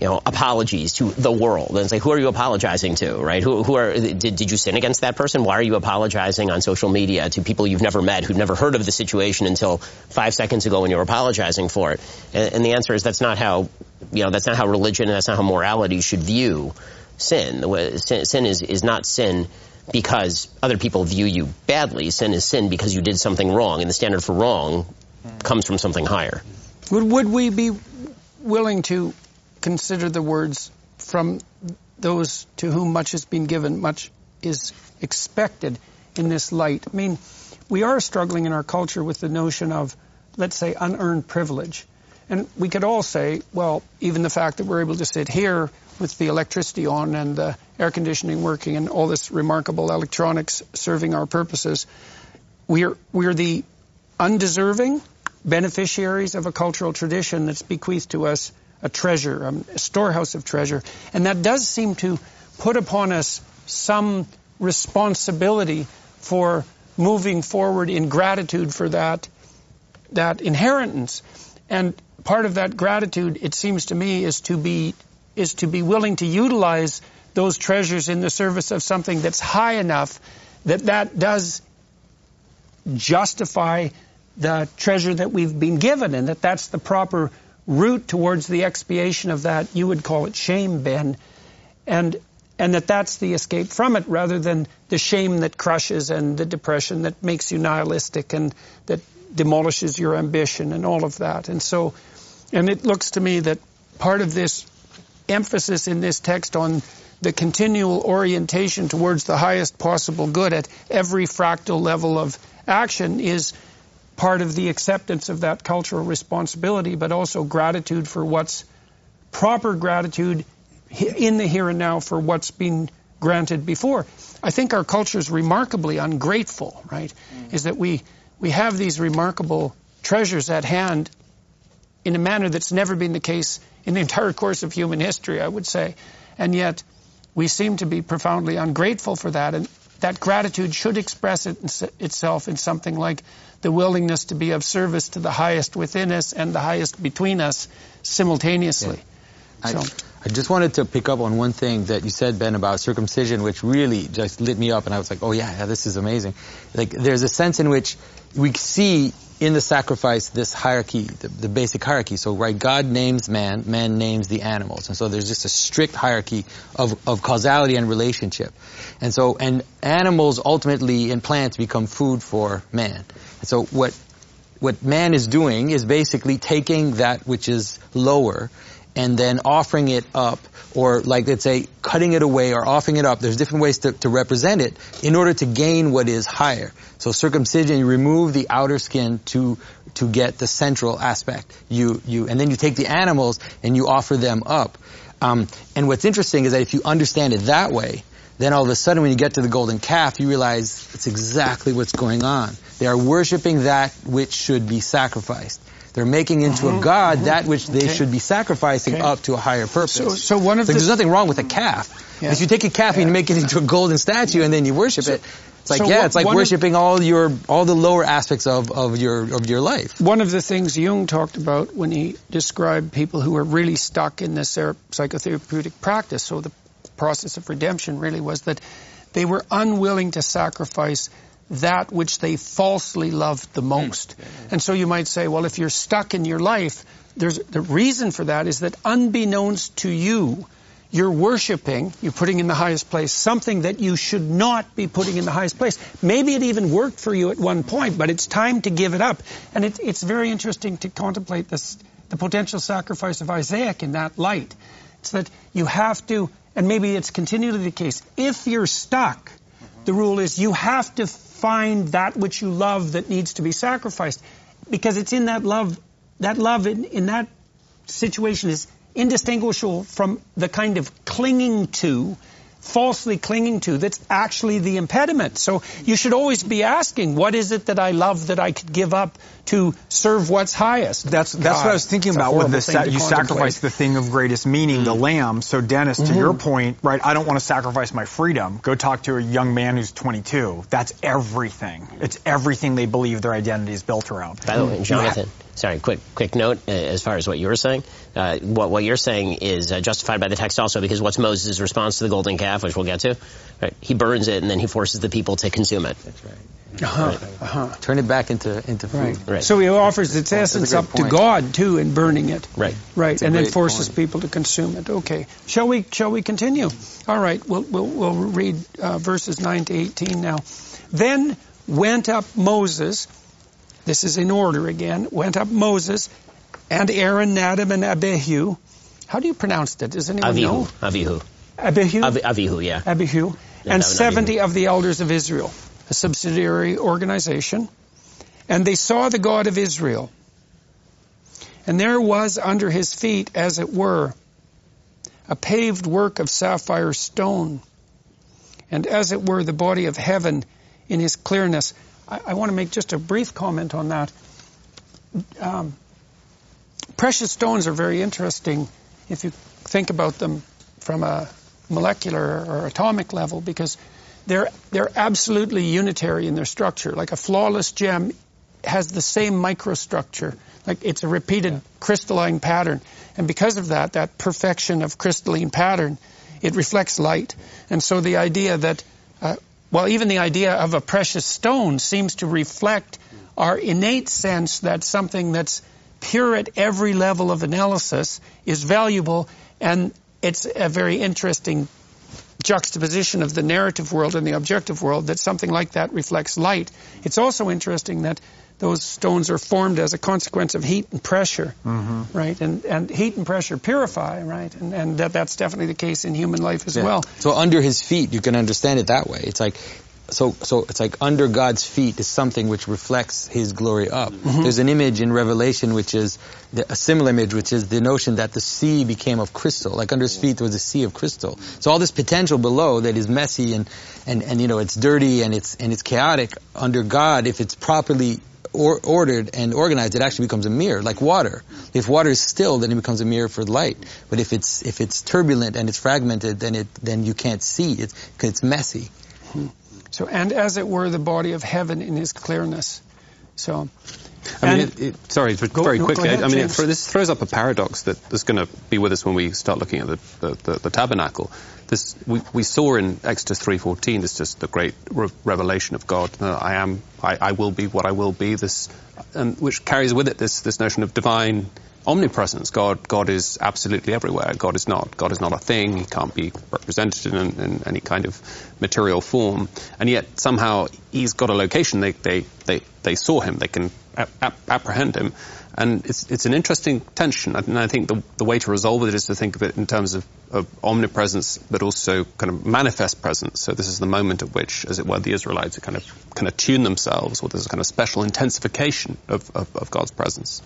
you know, apologies to the world. And it's like, who are you apologizing to, right? Who, who are, did, did you sin against that person? Why are you apologizing on social media to people you've never met, who've never heard of the situation until five seconds ago when you were apologizing for it? And, and the answer is that's not how, you know, that's not how religion and that's not how morality should view sin. Sin, sin is, is not sin because other people view you badly. Sin is sin because you did something wrong, and the standard for wrong comes from something higher. Would, would we be willing to consider the words from those to whom much has been given, much is expected in this light? I mean, we are struggling in our culture with the notion of, let's say, unearned privilege. And we could all say, well, even the fact that we're able to sit here with the electricity on and the air conditioning working and all this remarkable electronics serving our purposes, we're, we're the undeserving beneficiaries of a cultural tradition that's bequeathed to us a treasure, um, a storehouse of treasure. And that does seem to put upon us some responsibility for moving forward in gratitude for that, that inheritance. And part of that gratitude, it seems to me, is to be, is to be willing to utilize those treasures in the service of something that's high enough that that does justify the treasure that we've been given and that that's the proper route towards the expiation of that, you would call it shame, Ben, and and that that's the escape from it rather than the shame that crushes and the depression that makes you nihilistic and that demolishes your ambition and all of that. And so, and it looks to me that part of this emphasis in this text on the continual orientation towards the highest possible good at every fractal level of action is part of the acceptance of that cultural responsibility, but also gratitude for what's proper gratitude in the here and now for what's been granted before. I think our culture is remarkably ungrateful, right? Mm. Is that we, we have these remarkable treasures at hand in a manner that's never been the case in the entire course of human history, I would say. And yet, we seem to be profoundly ungrateful for that. And that gratitude should express it, itself in something like the willingness to be of service to the highest within us and the highest between us simultaneously. Yeah. So. I, I just wanted to pick up on one thing that you said, Ben, about circumcision, which really just lit me up, and I was like, oh yeah, yeah this is amazing. Like, there's a sense in which we see in the sacrifice this hierarchy, the, the, basic hierarchy. So, right, God names man, man names the animals. And so there's just a strict hierarchy of, of causality and relationship. And so, and animals ultimately and plants become food for man. And so what, what man is doing is basically taking that which is lower and then offering it up, or like let's say cutting it away or offering it up. There's different ways to, to represent it in order to gain what is higher. So circumcision, you remove the outer skin to to get the central aspect. You you and then you take the animals and you offer them up. Um, and what's interesting is that if you understand it that way, then all of a sudden when you get to the golden calf, you realize it's exactly what's going on. They are worshiping that which should be sacrificed. They're making into a uh-huh, god uh-huh. that which they Okay. should be sacrificing Okay. up to a higher purpose. So- so one of Like, the- there's nothing wrong with a calf. Yeah. If you take a calf and you make it into a golden statue and then you worship it, it's like so yeah, what- it's like one of- worshiping all your all the lower aspects of, of your of your life. One of the things Jung talked about when he described people who were really stuck in this psychotherapeutic practice, so the process of redemption really was that they were unwilling to sacrifice that which they falsely loved the most. Mm. And so you might say, well, if you're stuck in your life, there's the reason for that is that unbeknownst to you, you're worshiping, you're putting in the highest place something that you should not be putting in the highest place. Maybe it even worked for you at one point, but it's time to give it up. And it, it's very interesting to contemplate this, the potential sacrifice of Isaac in that light. It's that you have to, and maybe it's continually the case, if you're stuck, the rule is you have to find that which you love that needs to be sacrificed. Because it's in that love, that love in, in that situation is indistinguishable from the kind of clinging to, falsely clinging to, that's actually the impediment. So you should always be asking, what is it that I love that I could give up to serve what's highest? That's that's God, what I was thinking it's about with horrible this. Sa- you sacrifice the thing of greatest meaning, the mm-hmm. lamb. So Dennis, to your mm-hmm. point, right? I don't want to sacrifice my freedom. Go talk to a young man who's 22. That's everything. It's everything they believe their identity is built around. By the way, Jonathan, sorry, quick quick note uh, as far as what you were saying. Uh, what what you're saying is uh, justified by the text also because what's Moses' response to the golden calf, which we'll get to? Right, he burns it and then he forces the people to consume it. That's right. Uh-huh, uh-huh. Turn it back into into food. Right. right. So he offers its essence good up to. God too in burning it. Right. Right, a and then forces point. people to consume it. Okay. Shall we? Shall we continue? All right. We'll we'll, we'll read uh, verses nine to eighteen now. Then went up Moses. This is in order again. Went up Moses and Aaron, Nadab, and Abihu. How do you pronounce that? Does anyone Avihu, know? Avihu, Abihu. Avi, Avihu, yeah. Abihu, Yeah, and that would not 70 of the elders of Israel, a subsidiary organization. And they saw the God of Israel. And there was under his feet, as it were, a paved work of sapphire stone, and as it were, the body of heaven in his clearness. I, I want to make just a brief comment on that. Um, precious stones are very interesting if you think about them from a molecular or atomic level because they're they're absolutely unitary in their structure. Like a flawless gem has the same microstructure. Like it's a repeated crystalline pattern. And because of that, that perfection of crystalline pattern, it reflects light. And so the idea that, uh, well, even the idea of a precious stone seems to reflect our innate sense that something that's pure at every level of analysis is valuable. And it's a very interesting juxtaposition of the narrative world and the objective world that something like that reflects light. It's also interesting that those stones are formed as a consequence of heat and pressure, mm-hmm. right? And and heat and pressure purify, right? And and that that's definitely the case in human life as Yeah. well. So under his feet, you can understand it that way. It's like, so, so it's like under God's feet is something which reflects His glory up. Mm-hmm. There's an image in Revelation which is the, a similar image, which is the notion that the sea became of crystal. Like under His feet there was a sea of crystal. So all this potential below that is messy and, and, and you know it's dirty and it's and it's chaotic. Under God, if it's properly or, ordered and organized, it actually becomes a mirror, like water. If water is still, then it becomes a mirror for light. But if it's if it's turbulent and it's fragmented, then it then you can't see. It's 'cause it's messy. So and as it were, the body of heaven in His clearness. So. I mean, it, it, sorry, but Go- very no, quickly. ahead, I mean, it, James. this throws up a paradox that is going to be with us when we start looking at the, the, the, the tabernacle. This we, we saw in Exodus three fourteen. This just the great re- revelation of God. I am, I, I will be what I will be. This, and which carries with it this this notion of divine omnipresence. God God is absolutely everywhere. God is not God is not a thing. He can't be represented in, in any kind of material form. And yet somehow he's got a location. They they they, they saw him. They can ap- apprehend him. And it's, it's an interesting tension. And I think the, the way to resolve it is to think of it in terms of, of omnipresence, but also kind of manifest presence. So this is the moment at which, as it were, the Israelites are kind of kind of tune themselves, or there's a kind of special intensification of, of, of God's presence.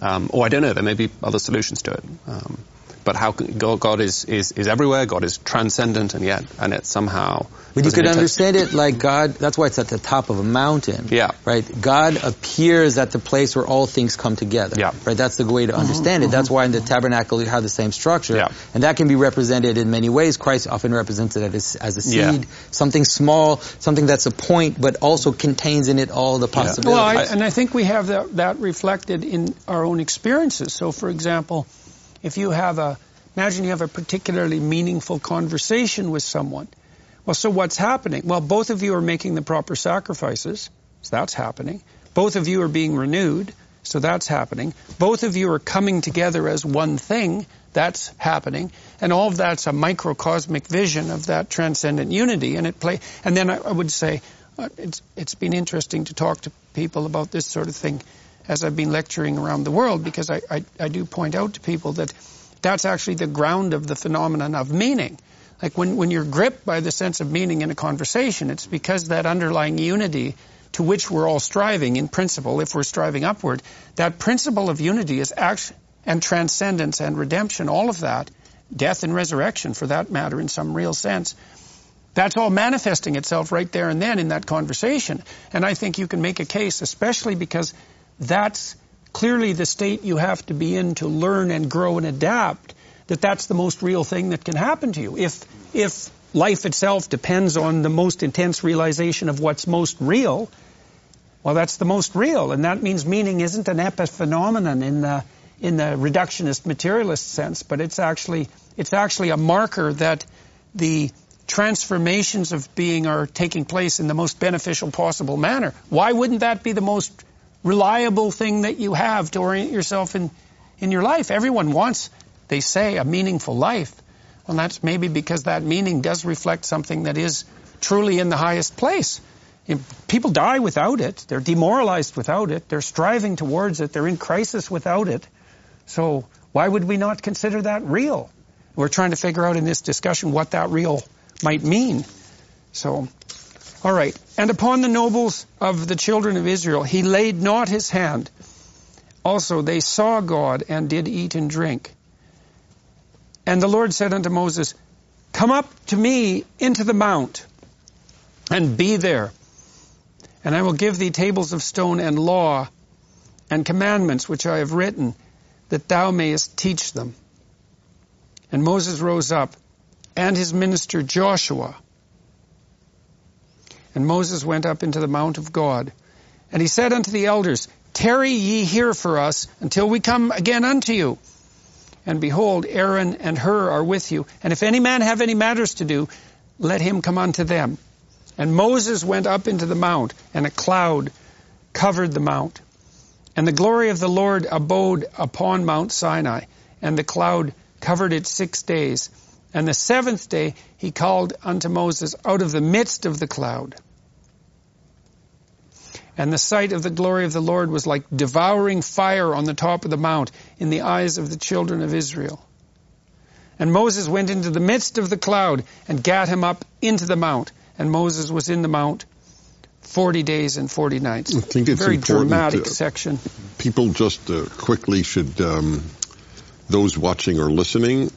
Um, or I don't know, there may be other solutions to it. Um, but how God, God is, is, is everywhere, God is transcendent, and yet, and it somehow. But you could understand it like God, that's why it's at the top of a mountain. Yeah. Right? God appears at the place where all things come together. Yeah. Right? That's the way to understand mm-hmm. it. That's why in the tabernacle you have the same structure. Yeah. And that can be represented in many ways. Christ often represents it as, as a seed, yeah. something small, something that's a point, but also contains in it all the possibilities. Well, I, and I think we have that, that reflected in our own experiences. So, for example, if you have a, imagine you have a particularly meaningful conversation with someone. Well, so what's happening? Well, both of you are making the proper sacrifices. So that's happening. Both of you are being renewed. So that's happening. Both of you are coming together as one thing. That's happening. And all of that's a microcosmic vision of that transcendent unity. And it play, and then I, I would say, uh, it's, it's been interesting to talk to people about this sort of thing as I've been lecturing around the world because I, I, I do point out to people that that's actually the ground of the phenomenon of meaning. Like when, when you're gripped by the sense of meaning in a conversation, it's because that underlying unity to which we're all striving in principle, if we're striving upward, that principle of unity is action and transcendence and redemption, all of that, death and resurrection for that matter in some real sense, that's all manifesting itself right there and then in that conversation. And I think you can make a case, especially because that's clearly the state you have to be in to learn and grow and adapt, that that's the most real thing that can happen to you. If, if life itself depends on the most intense realization of what's most real, well, that's the most real. And that means meaning isn't an epiphenomenon in the, in the reductionist materialist sense, but it's actually, it's actually a marker that the transformations of being are taking place in the most beneficial possible manner. Why wouldn't that be the most reliable thing that you have to orient yourself in, in your life. Everyone wants, they say, a meaningful life. Well, that's maybe because that meaning does reflect something that is truly in the highest place. People die without it. They're demoralized without it. They're striving towards it. They're in crisis without it. So why would we not consider that real? We're trying to figure out in this discussion what that real might mean. So all right. And upon the nobles of the children of Israel he laid not his hand. Also they saw God and did eat and drink. And the Lord said unto Moses, Come up to me into the mount and be there. And I will give thee tables of stone and law and commandments which I have written, that thou mayest teach them. And Moses rose up, and his minister Joshua, and Moses went up into the mount of God. And he said unto the elders, Tarry ye here for us until we come again unto you. And behold, Aaron and Hur are with you. And if any man have any matters to do, let him come unto them. And Moses went up into the mount, and a cloud covered the mount. And the glory of the Lord abode upon Mount Sinai, and the cloud covered it six days. And the seventh day he called unto Moses out of the midst of the cloud. And the sight of the glory of the Lord was like devouring fire on the top of the mount in the eyes of the children of Israel. And Moses went into the midst of the cloud and gat him up into the mount. And Moses was in the mount 40 days and 40 nights. I think it's very dramatic section. People just uh, quickly should, um, those watching or listening,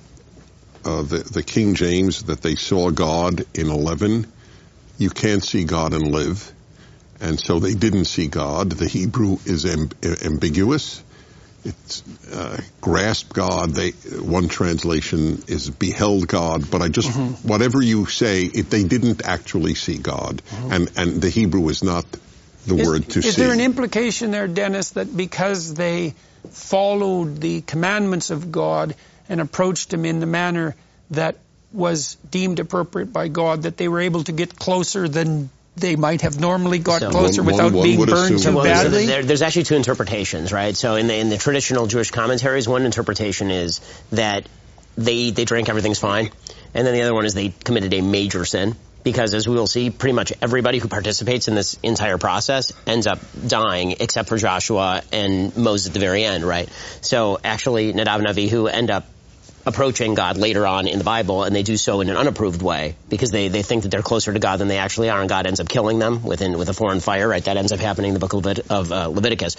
uh, the, the King James that they saw God in 11. You can't see God and live. And so they didn't see God. The Hebrew is amb- ambiguous. It's uh, grasp God. They one translation is beheld God, but I just mm-hmm. whatever you say, it, they didn't actually see God, mm-hmm. and and the Hebrew is not the is, word to is see. Is there an implication there, Dennis, that because they followed the commandments of God and approached him in the manner that was deemed appropriate by God, that they were able to get closer than they might have normally got so closer one, without one, one being burned too badly? There, there's actually two interpretations, right? So in the, in the traditional Jewish commentaries, one interpretation is that they they drank everything's fine, and then the other one is they committed a major sin because as we will see, pretty much everybody who participates in this entire process ends up dying except for Joshua and Moses at the very end, right? So actually Nadav and Avihu end up approaching God later on in the Bible, and they do so in an unapproved way because they, they think that they're closer to God than they actually are, and God ends up killing them within with a foreign fire. Right, that ends up happening in the book of, Levit- of uh, Leviticus.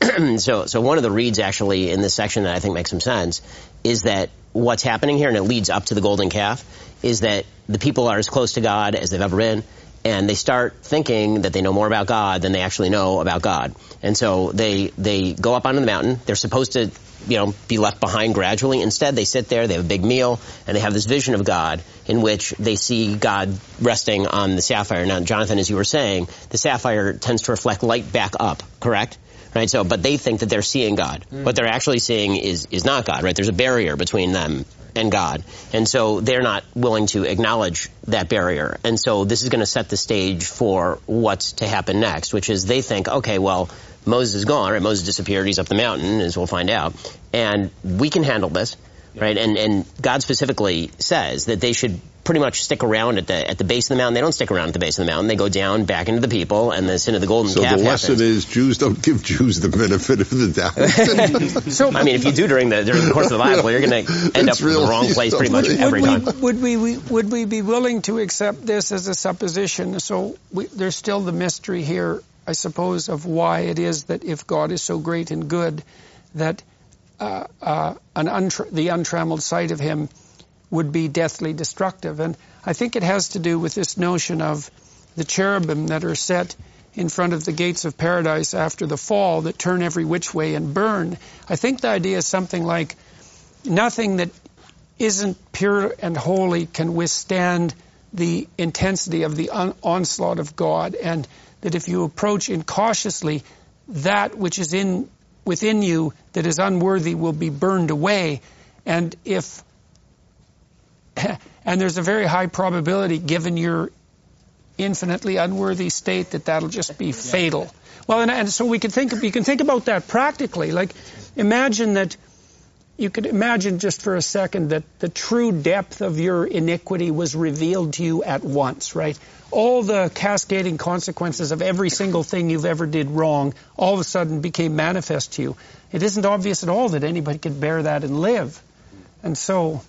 so, so one of the reads actually in this section that I think makes some sense is that what's happening here, and it leads up to the golden calf, is that the people are as close to God as they've ever been and they start thinking that they know more about God than they actually know about God. And so they they go up onto the mountain. They're supposed to you know be left behind gradually. Instead, they sit there. They have a big meal, and they have this vision of God in which they see God resting on the sapphire. Now, Jonathan, as you were saying, the sapphire tends to reflect light back up. Correct? Right. So, but they think that they're seeing God. Mm. What they're actually seeing is is not God. Right. There's a barrier between them and God. And so they're not willing to acknowledge that barrier. And so this is going to set the stage for what's to happen next, which is they think, okay, well, Moses is gone, right? Moses disappeared. He's up the mountain, as we'll find out. And we can handle this, right? And, and God specifically says that they should pretty much stick around at the at the base of the mountain. They don't stick around at the base of the mountain. They go down back into the people, and the sin of the golden so calf. So the lesson happens. is Jews don't give Jews the benefit of the doubt. so I mean, if you do during the during the course of the Bible, you're going to end It's up in the wrong place pretty much would, every we, time. Would we, we would we be willing to accept this as a supposition? So we, there's still the mystery here, I suppose, of why it is that if God is so great and good, that uh, uh, the untrammeled sight of Him would be deathly destructive. And I think it has to do with this notion of the cherubim that are set in front of the gates of paradise after the fall that turn every which way and burn. I think the idea is something like nothing that isn't pure and holy can withstand the intensity of the on- onslaught of God, and that if you approach incautiously, that which is in within you that is unworthy will be burned away, and if and there's a very high probability, given your infinitely unworthy state, that that'll just be fatal. Well, and, and so we can think you can think about that practically. Like, imagine that you could imagine just for a second that the true depth of your iniquity was revealed to you at once, right? All the cascading consequences of every single thing you've ever did wrong all of a sudden became manifest to you. It isn't obvious at all that anybody could bear that and live. And so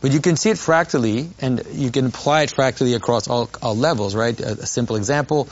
But you can see it fractally, and you can apply it fractally across all, all levels, right? A, a simple example,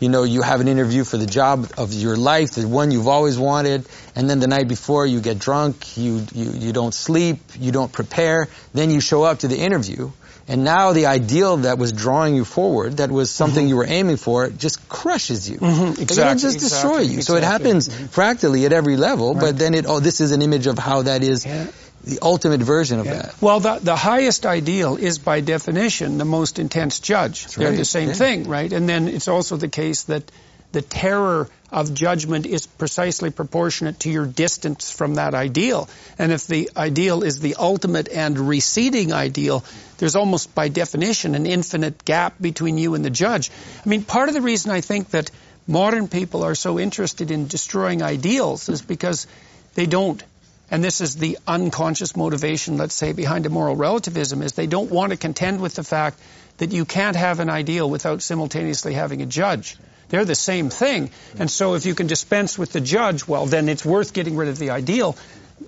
you know, you have an interview for the job of your life, the one you've always wanted, and then the night before you get drunk, you, you, you don't sleep, you don't prepare, then you show up to the interview, and now the ideal that was drawing you forward, that was something Mm-hmm. you were aiming for, just crushes you. Mhm, Like, exactly, It'll just destroy exactly, you. So it exactly. happens fractally at every level, Right. but then it, oh, this is an image of how that is Yeah. the ultimate version of Yeah. that. Well, the, the highest ideal is by definition the most intense judge. They're the same yeah. thing, right? And then it's also the case that the terror of judgment is precisely proportionate to your distance from that ideal. And if the ideal is the ultimate and receding ideal, there's almost by definition an infinite gap between you and the judge. I mean, part of the reason I think that modern people are so interested in destroying ideals is because they don't and this is the unconscious motivation, let's say, behind a moral relativism, is they don't want to contend with the fact that you can't have an ideal without simultaneously having a judge. They're the same thing. And so if you can dispense with the judge, well, then it's worth getting rid of the ideal.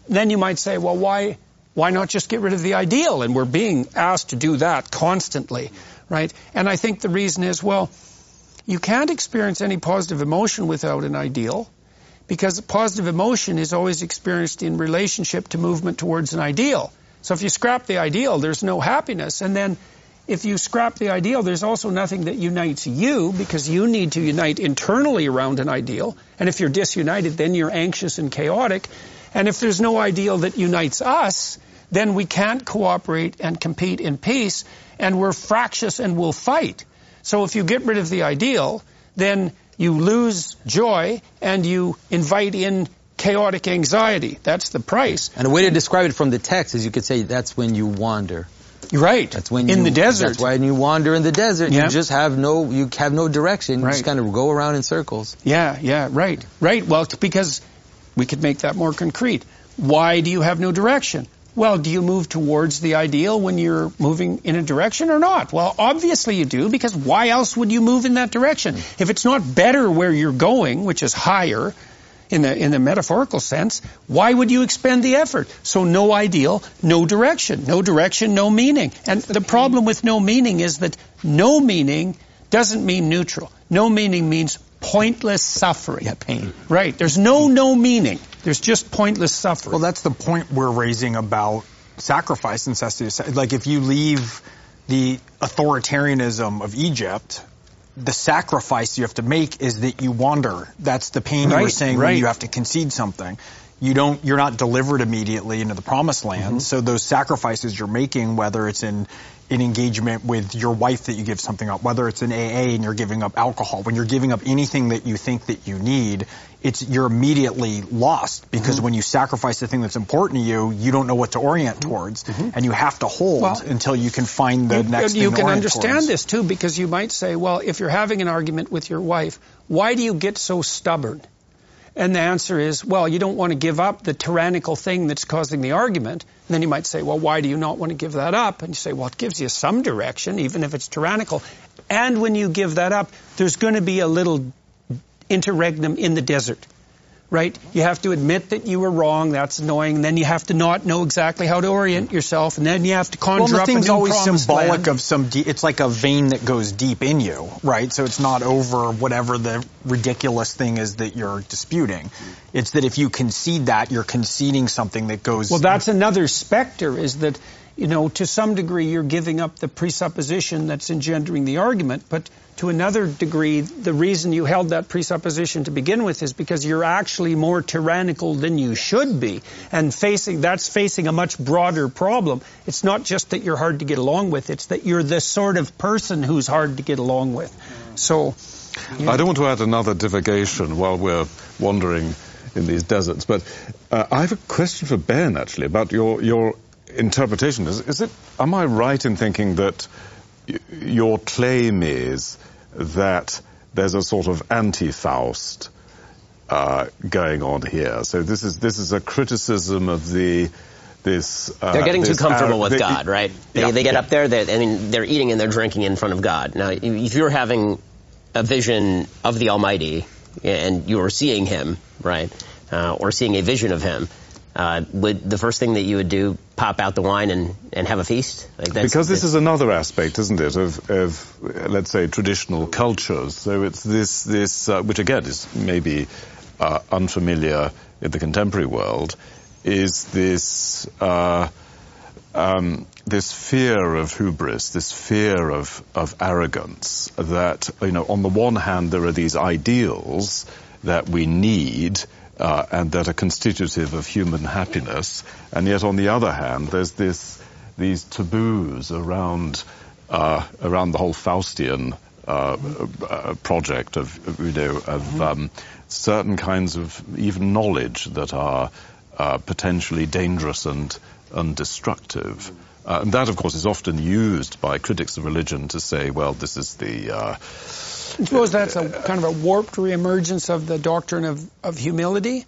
Then you might say, well, why, why not just get rid of the ideal? And we're being asked to do that constantly, right? And I think the reason is, well, you can't experience any positive emotion without an ideal because positive emotion is always experienced in relationship to movement towards an ideal. So if you scrap the ideal, there's no happiness. And then if you scrap the ideal, there's also nothing that unites you because you need to unite internally around an ideal. And if you're disunited, then you're anxious and chaotic. And if there's no ideal that unites us, then we can't cooperate and compete in peace, and we're fractious and we'll fight. So if you get rid of the ideal, then you lose joy and you invite in chaotic anxiety. That's the price. And a way to describe it from the text is you could say that's when you wander. Right. That's when in you, the desert. That's why when you wander in the desert. Yeah. You just have no you have no direction. You just kind of go around in circles. Yeah, yeah, right. Right. Well, because we could make that more concrete. Why do you have no direction? Well, do you move towards the ideal when you're moving in a direction or not? Well, obviously you do, because why else would you move in that direction? If it's not better where you're going, which is higher, in the in the metaphorical sense, why would you expend the effort? So no ideal, no direction, no direction, no meaning. And the problem with no meaning is that no meaning doesn't mean neutral. No meaning means pointless suffering. Yeah, pain. Right. There's no no meaning. There's just pointless suffering. Well, that's the point we're raising about sacrifice and necessity. Like if you leave the authoritarianism of Egypt, the sacrifice you have to make is that you wander. That's the pain right, you were saying right. when you have to concede something. You don't, you're not delivered immediately into the promised land. Mm-hmm. So those sacrifices you're making, whether it's in in engagement with your wife that you give something up, whether it's an AA and you're giving up alcohol, when you're giving up anything that you think that you need, it's you're immediately lost because mm-hmm. when you sacrifice the thing that's important to you, you don't know what to orient mm-hmm. towards, mm-hmm. and you have to hold well, until you can find the you, next. You can understand towards. this too because you might say, well, if you're having an argument with your wife, why do you get so stubborn? And the answer is, well, you don't want to give up the tyrannical thing that's causing the argument. And then you might say, well, why do you not want to give that up? And you say, well, it gives you some direction, even if it's tyrannical. And when you give that up, there's going to be a little interregnum in the desert right? You have to admit that you were wrong. That's annoying. And then you have to not know exactly how to orient yourself, and then you have to conjure well, the up a new always symbolic land. of some. De- it's like a vein that goes deep in you, right? So it's not over whatever the ridiculous thing is that you're disputing. It's that if you concede that, you're conceding something that goes. Well, that's another specter. Is that you know to some degree you're giving up the presupposition that's engendering the argument, but to another degree, the reason you held that presupposition to begin with is because you're actually more tyrannical than you should be. And facing, that's facing a much broader problem. It's not just that you're hard to get along with, it's that you're the sort of person who's hard to get along with. So. I don't want to add another divagation while we're wandering in these deserts, but uh, I have a question for Ben actually about your, your interpretation. Is, is it, am I right in thinking that your claim is that there's a sort of anti-Faust uh, going on here. So this is this is a criticism of the this. Uh, they're getting too comfortable with God, right? They, yeah, they get yeah. up there. I mean, they're eating and they're drinking in front of God. Now, if you're having a vision of the Almighty and you're seeing Him, right, uh, or seeing a vision of Him, uh, would the first thing that you would do pop out the wine and, and have a feast? Like because this is another aspect, isn't it, of, of let's say traditional cultures. So it's this this uh, which again is maybe uh, unfamiliar in the contemporary world, is this. Uh, um, this fear of hubris, this fear of, of arrogance, that, you know, on the one hand, there are these ideals that we need, uh, and that are constitutive of human happiness. And yet, on the other hand, there's this these taboos around uh, around the whole Faustian uh, uh project of you know of mm-hmm. um, certain kinds of even knowledge that are uh, potentially dangerous and and destructive. Uh, and that, of course, is often used by critics of religion to say, well, this is the I suppose that's a kind of a warped reemergence of the doctrine of, of humility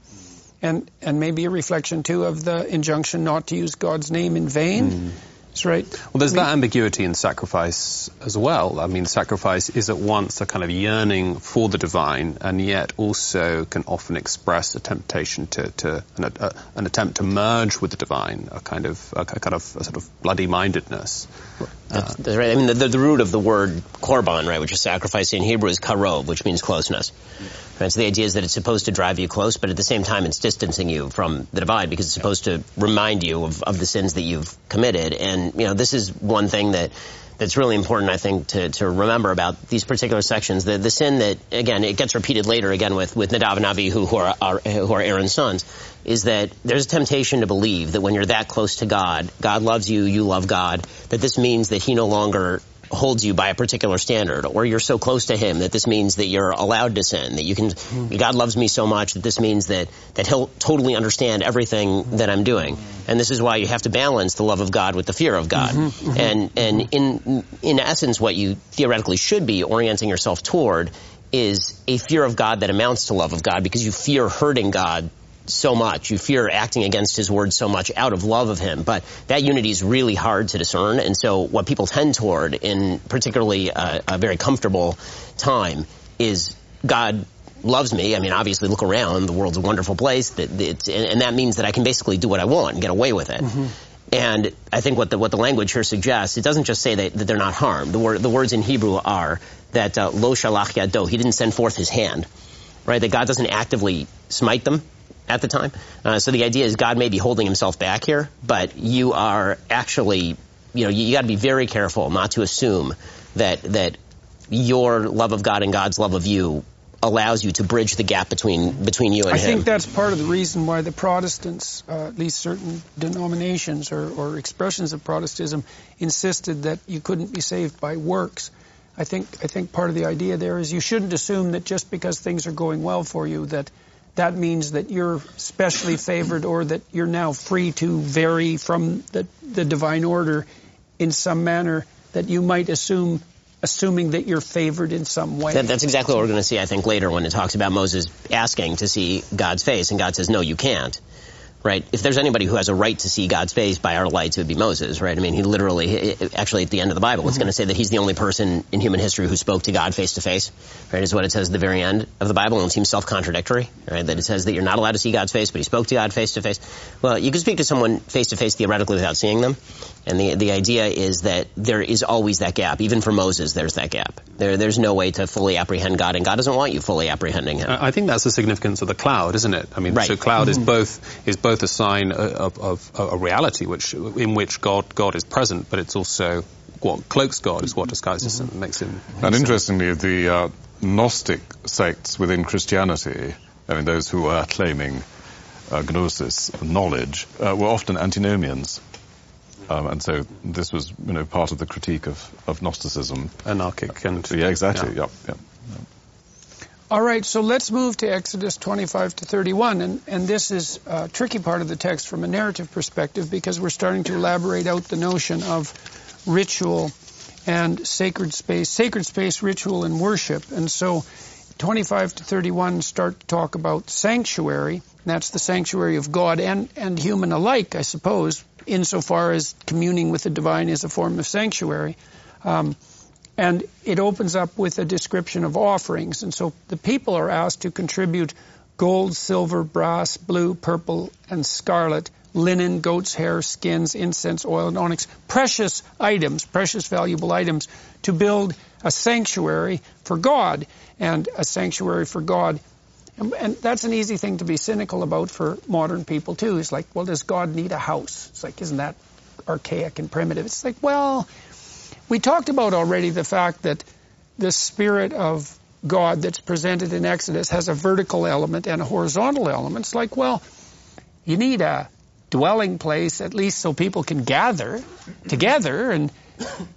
and, and maybe a reflection too of the injunction not to use God's name in vain. Mm. That's right. Well, there's I mean, that ambiguity in sacrifice as well. I mean, sacrifice is at once a kind of yearning for the divine, and yet also can often express a temptation to, to an, a, an attempt to merge with the divine, a kind of, a, a kind of a sort of bloody mindedness. That's, that's, right. I mean, the, the, root of the word korban, right, which is sacrifice in Hebrew, is karov, which means closeness. Right? So the idea is that it's supposed to drive you close, but at the same time, it's distancing you from the divide because it's supposed to remind you of, of the sins that you've committed. And you know, this is one thing that that's really important, I think, to, to remember about these particular sections. The, the sin that, again, it gets repeated later again with, with Nadav and Abihu, who are, are, who are Aaron's sons, is that there's a temptation to believe that when you're that close to God, God loves you, you love God, that this means that he no longer holds you by a particular standard, or you're so close to Him that this means that you're allowed to sin. That you can, mm-hmm. God loves me so much that this means that that He'll totally understand everything that I'm doing. And this is why you have to balance the love of God with the fear of God. Mm-hmm, mm-hmm. And and in in essence, what you theoretically should be orienting yourself toward is a fear of God that amounts to love of God because you fear hurting God so much. You fear acting against his word so much out of love of him. But that unity is really hard to discern. And so what people tend toward in particularly a, a very comfortable time is God loves me. I mean, obviously, look around. The world's a wonderful place. That and, and, that means that I can basically do what I want and get away with it. Mm-hmm. And I think what the what the language here suggests, it doesn't just say that, that they're not harmed. The word the words in Hebrew are that uh, lo shalach yado, he didn't send forth his hand, right? That God doesn't actively smite them at the time. Uh, so the idea is God may be holding himself back here, but you are actually, you know, you, you got to be very careful not to assume that that your love of God and God's love of you allows you to bridge the gap between between you and I him. I think that's part of the reason why the Protestants, uh, at least certain denominations or, or, expressions of Protestantism, insisted that you couldn't be saved by works. I think I think part of the idea there is you shouldn't assume that just because things are going well for you that that means that you're specially favored or that you're now free to vary from the, the divine order in some manner that you might assume assuming that you're favored in some way. That, that's exactly what we're going to see, I think, later when it talks about Moses asking to see God's face, and God says, no, you can't right? If there's anybody who has a right to see God's face by our lights, it would be Moses, right? I mean, he literally, actually at the end of the Bible, it's mm-hmm. going to say that he's the only person in human history who spoke to God face to face, right? Is what it says at the very end of the Bible, and it seems self-contradictory, right? That it says that you're not allowed to see God's face, but he spoke to God face to face. Well, you can speak to someone face to face theoretically without seeing them, and the the idea is that there is always that gap. Even for Moses, there's that gap. There, there's no way to fully apprehend God, and God doesn't want you fully apprehending Him. I think that's the significance of the cloud, isn't it? I mean, right. so cloud mm-hmm. is both is both a sign of, of, of, a reality which in which God God is present, but it's also what cloaks God is what disguises mm-hmm. him, makes him. Makes and interestingly, the uh, Gnostic sects within Christianity, I mean, those who are claiming uh, gnosis, knowledge, uh, were often antinomians. Um, and so this was, you know, part of the critique of, of Gnosticism. Anarchic and... Yeah, exactly, yeah. Yep, yep. All right, so let's move to Exodus 25 to 31, and, and this is a tricky part of the text from a narrative perspective because we're starting to elaborate out the notion of ritual and sacred space, sacred space, ritual, and worship. And so 25 to 31 start to talk about sanctuary. That's the sanctuary of God and, and human alike, I suppose, insofar as communing with the divine is a form of sanctuary. Um, and it opens up with a description of offerings. And so the people are asked to contribute gold, silver, brass, blue, purple, and scarlet, linen, goat's hair, skins, incense, oil, and onyx, precious items, precious valuable items, to build a sanctuary for God. And a sanctuary for God and that's an easy thing to be cynical about for modern people too. It's like, well, does God need a house? It's like, isn't that archaic and primitive? It's like, well, we talked about already the fact that the spirit of God that's presented in Exodus has a vertical element and a horizontal element. It's like, well, you need a dwelling place at least so people can gather together and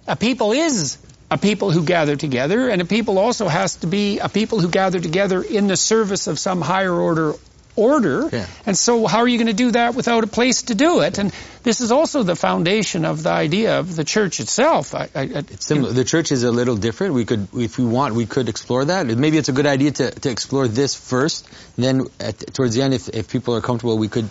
a people is a people who gather together, and a people also has to be a people who gather together in the service of some higher order order. Yeah. And so how are you going to do that without a place to do it? And this is also the foundation of the idea of the church itself. I, I, it's similar. The church is a little different. We could, if we want, we could explore that. Maybe it's a good idea to, to explore this first. And then at, towards the end, if, if people are comfortable, we could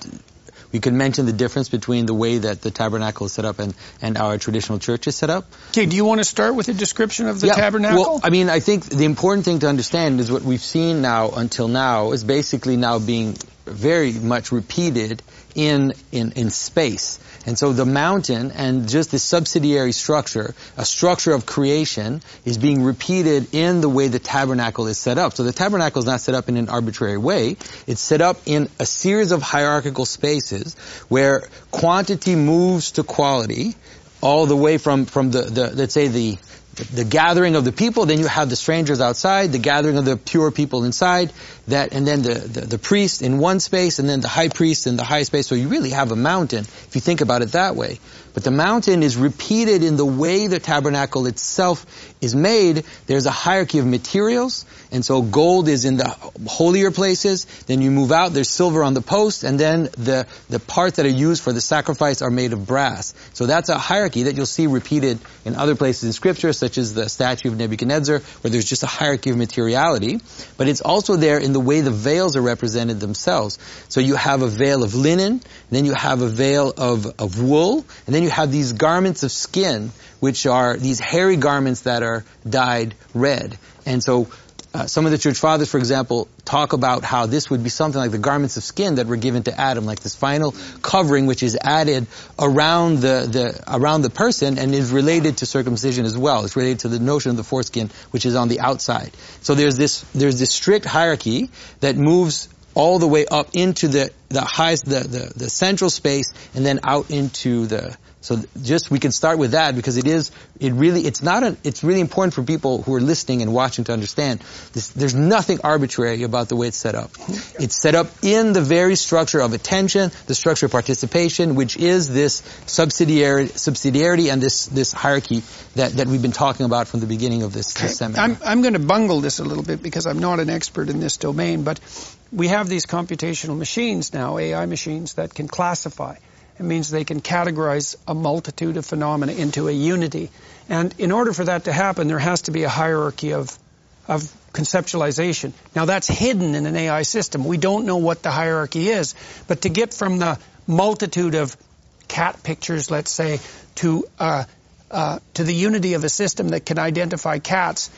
we could mention the difference between the way that the tabernacle is set up and, and our traditional church is set up. Okay, do you want to start with a description of the yeah, tabernacle? Well, I mean, I think the important thing to understand is what we've seen now until now is basically now being very much repeated in, in, in space. And so the mountain and just the subsidiary structure, a structure of creation, is being repeated in the way the tabernacle is set up. So the tabernacle is not set up in an arbitrary way. It's set up in a series of hierarchical spaces where quantity moves to quality all the way from, from the, the let's say the, the gathering of the people, then you have the strangers outside, the gathering of the pure people inside, that, and then the, the, the, priest in one space, and then the high priest in the high space. So you really have a mountain, if you think about it that way. But the mountain is repeated in the way the tabernacle itself is made. There's a hierarchy of materials, and so gold is in the holier places. Then you move out, there's silver on the post, and then the, the parts that are used for the sacrifice are made of brass. So that's a hierarchy that you'll see repeated in other places in scripture, such as the statue of Nebuchadnezzar, where there's just a hierarchy of materiality, but it's also there in the way the veils are represented themselves. So you have a veil of linen, then you have a veil of, of wool, and then you have these garments of skin, which are these hairy garments that are dyed red. And so uh, some of the church fathers, for example, talk about how this would be something like the garments of skin that were given to Adam, like this final covering which is added around the, the around the person and is related to circumcision as well. It's related to the notion of the foreskin, which is on the outside. So there's this there's this strict hierarchy that moves all the way up into the the highest the, the, the central space and then out into the so just we can start with that because it is it really it's not a it's really important for people who are listening and watching to understand this, there's nothing arbitrary about the way it's set up. It's set up in the very structure of attention, the structure of participation, which is this subsidiarity, subsidiarity and this this hierarchy that, that we've been talking about from the beginning of this, this seminar. I'm I'm going to bungle this a little bit because I'm not an expert in this domain, but we have these computational machines now, AI machines that can classify. It means they can categorize a multitude of phenomena into a unity. And in order for that to happen, there has to be a hierarchy of, of conceptualization. Now that's hidden in an AI system. We don't know what the hierarchy is. But to get from the multitude of cat pictures, let's say, to, uh, uh, to the unity of a system that can identify cats,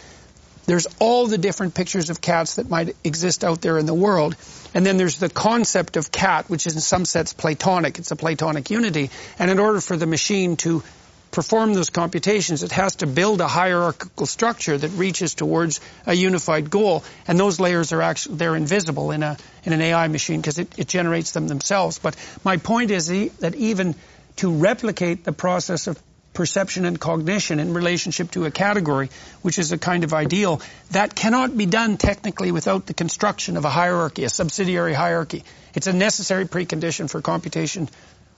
there's all the different pictures of cats that might exist out there in the world. And then there's the concept of cat, which is in some sense Platonic. It's a Platonic unity. And in order for the machine to perform those computations, it has to build a hierarchical structure that reaches towards a unified goal. And those layers are actually, they're invisible in a, in an AI machine because it, it generates them themselves. But my point is that even to replicate the process of perception and cognition in relationship to a category, which is a kind of ideal, that cannot be done technically without the construction of a hierarchy, a subsidiary hierarchy. It's a necessary precondition for computation,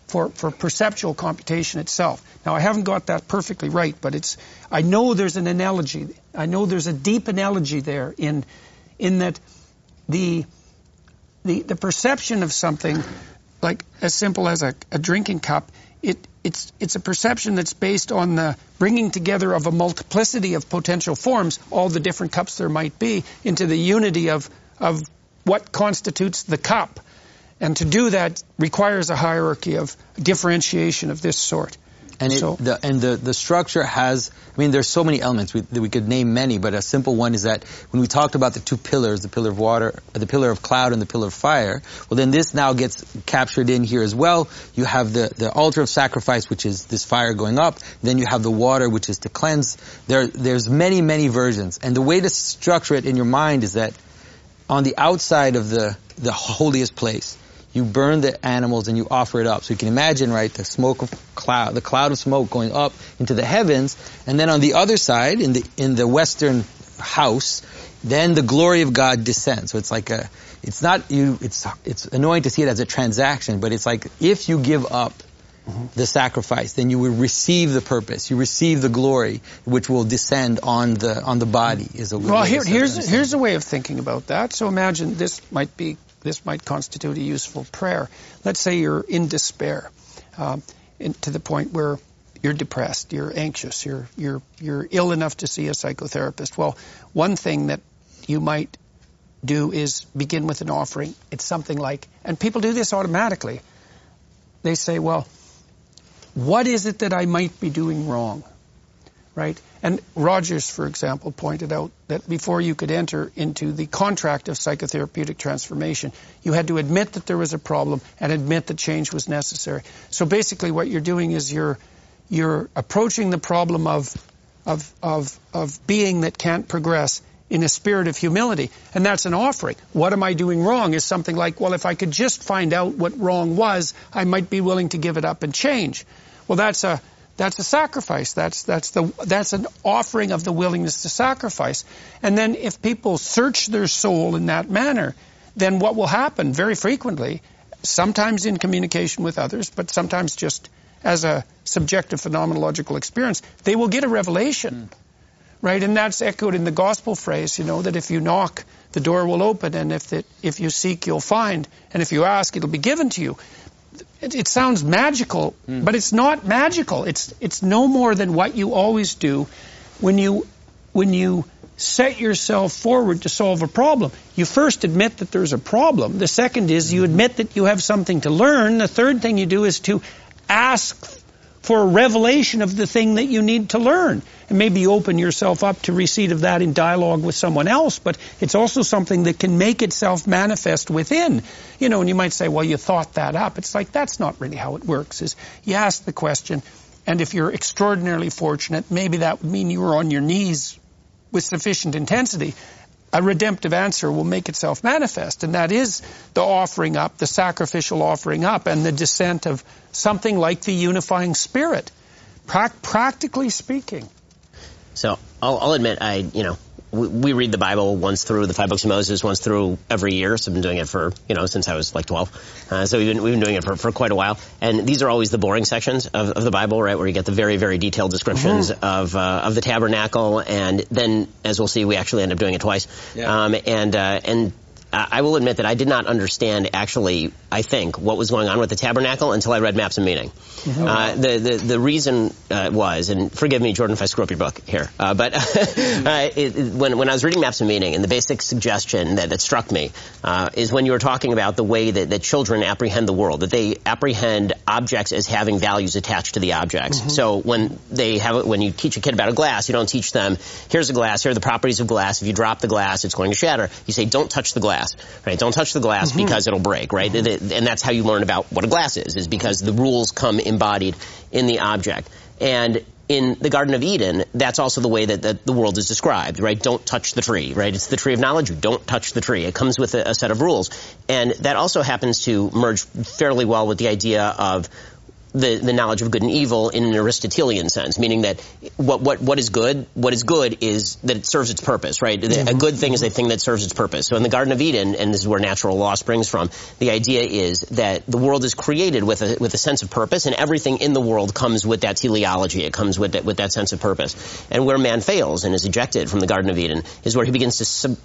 for, for perceptual computation itself. Now, I haven't got that perfectly right, but it's, I know there's an analogy. I know there's a deep analogy there in, in that the, the, the perception of something, like as simple as a, a drinking cup, it, it's, it's a perception that's based on the bringing together of a multiplicity of potential forms, all the different cups there might be, into the unity of, of what constitutes the cup. And to do that requires a hierarchy of differentiation of this sort. And, so, it, the, and the, the structure has, I mean, there's so many elements. We, we could name many, but a simple one is that when we talked about the two pillars, the pillar of water, the pillar of cloud and the pillar of fire, well then this now gets captured in here as well. You have the, the altar of sacrifice, which is this fire going up. Then you have the water, which is to cleanse. There, there's many, many versions. And the way to structure it in your mind is that on the outside of the, the holiest place, you burn the animals and you offer it up. So you can imagine, right, the smoke of cloud, the cloud of smoke going up into the heavens, and then on the other side, in the in the western house, then the glory of God descends. So it's like a, it's not you, it's it's annoying to see it as a transaction, but it's like if you give up mm-hmm. the sacrifice, then you will receive the purpose. You receive the glory, which will descend on the on the body. Is a well. Here, here's here's a way of thinking about that. So imagine this might be this might constitute a useful prayer. Let's say you're in despair, um, to the point where you're depressed, you're anxious, you're you're you're ill enough to see a psychotherapist. Well, one thing that you might do is begin with an offering. It's something like, and people do this automatically. They say, well, what is it that I might be doing wrong? right? And Rogers, for example, pointed out that before you could enter into the contract of psychotherapeutic transformation, you had to admit that there was a problem and admit that change was necessary. So basically what you're doing is you're you're approaching the problem of of of of being that can't progress in a spirit of humility. And that's an offering. What am I doing wrong is something like, well, if I could just find out what wrong was, I might be willing to give it up and change. Well, that's a that's a sacrifice. That's, that's, the, that's an offering of the willingness to sacrifice. And then if people search their soul in that manner, then what will happen very frequently, sometimes in communication with others, but sometimes just as a subjective phenomenological experience, they will get a revelation. Mm. Right? And that's echoed in the gospel phrase, you know, that if you knock, the door will open, and if, it, if you seek, you'll find, and if you ask, it'll be given to you it, it sounds magical, mm. but it's not magical. It's it's no more than what you always do when you when you set yourself forward to solve a problem. You first admit that there's a problem. The second is you admit that you have something to learn. The third thing you do is to ask for a revelation of the thing that you need to learn. And maybe you open yourself up to receipt of that in dialogue with someone else, but it's also something that can make itself manifest within. You know, and you might say, well, you thought that up. It's like, that's not really how it works, is you ask the question, and if you're extraordinarily fortunate, maybe that would mean you were on your knees with sufficient intensity, a redemptive answer will make itself manifest, and that is the offering up, the sacrificial offering up, and the descent of something like the unifying spirit, pra- practically speaking. So I'll, I'll admit, I you know we, we, read the Bible once through the five books of Moses, once through every year. So I've been doing it for, you know, since I was like 12. Uh, so we've been, we've been doing it for, for quite a while. And these are always the boring sections of, of the Bible, right, where you get the very, very detailed descriptions mm-hmm. of, uh, of the tabernacle. And then, as we'll see, we actually end up doing it twice. Yeah. Um, and, uh, and I will admit that I did not understand actually, I think, what was going on with the tabernacle until I read Maps of Meaning. Mm-hmm. Uh, the, the, the reason uh, was, and forgive me, Jordan, if I screw up your book here, uh, but uh, it, when, when I was reading Maps of Meaning, and the basic suggestion that, that struck me uh, is when you were talking about the way that, that children apprehend the world, that they apprehend objects as having values attached to the objects. Mm-hmm. So when they have, when you teach a kid about a glass, you don't teach them, here's a glass, here are the properties of glass. If you drop the glass, it's going to shatter. You say, don't touch the glass glass, right? Don't touch the glass mm-hmm. because it'll break, right? Mm-hmm. And that's how you learn about what a glass is, is because the rules come embodied in the object. And in the Garden of Eden, that's also the way that, that, the world is described, right? Don't touch the tree, right? It's the tree of knowledge. You don't touch the tree. It comes with a, a set of rules. And that also happens to merge fairly well with the idea of the, the knowledge of good and evil in an Aristotelian sense, meaning that what, what, what is good, what is good is that it serves its purpose, right? Mm-hmm. A good thing is a thing that serves its purpose. So in the Garden of Eden, and this is where natural law springs from, the idea is that the world is created with a, with a sense of purpose, and everything in the world comes with that teleology. It comes with that, with that sense of purpose. And where man fails and is ejected from the Garden of Eden is where he begins to sub,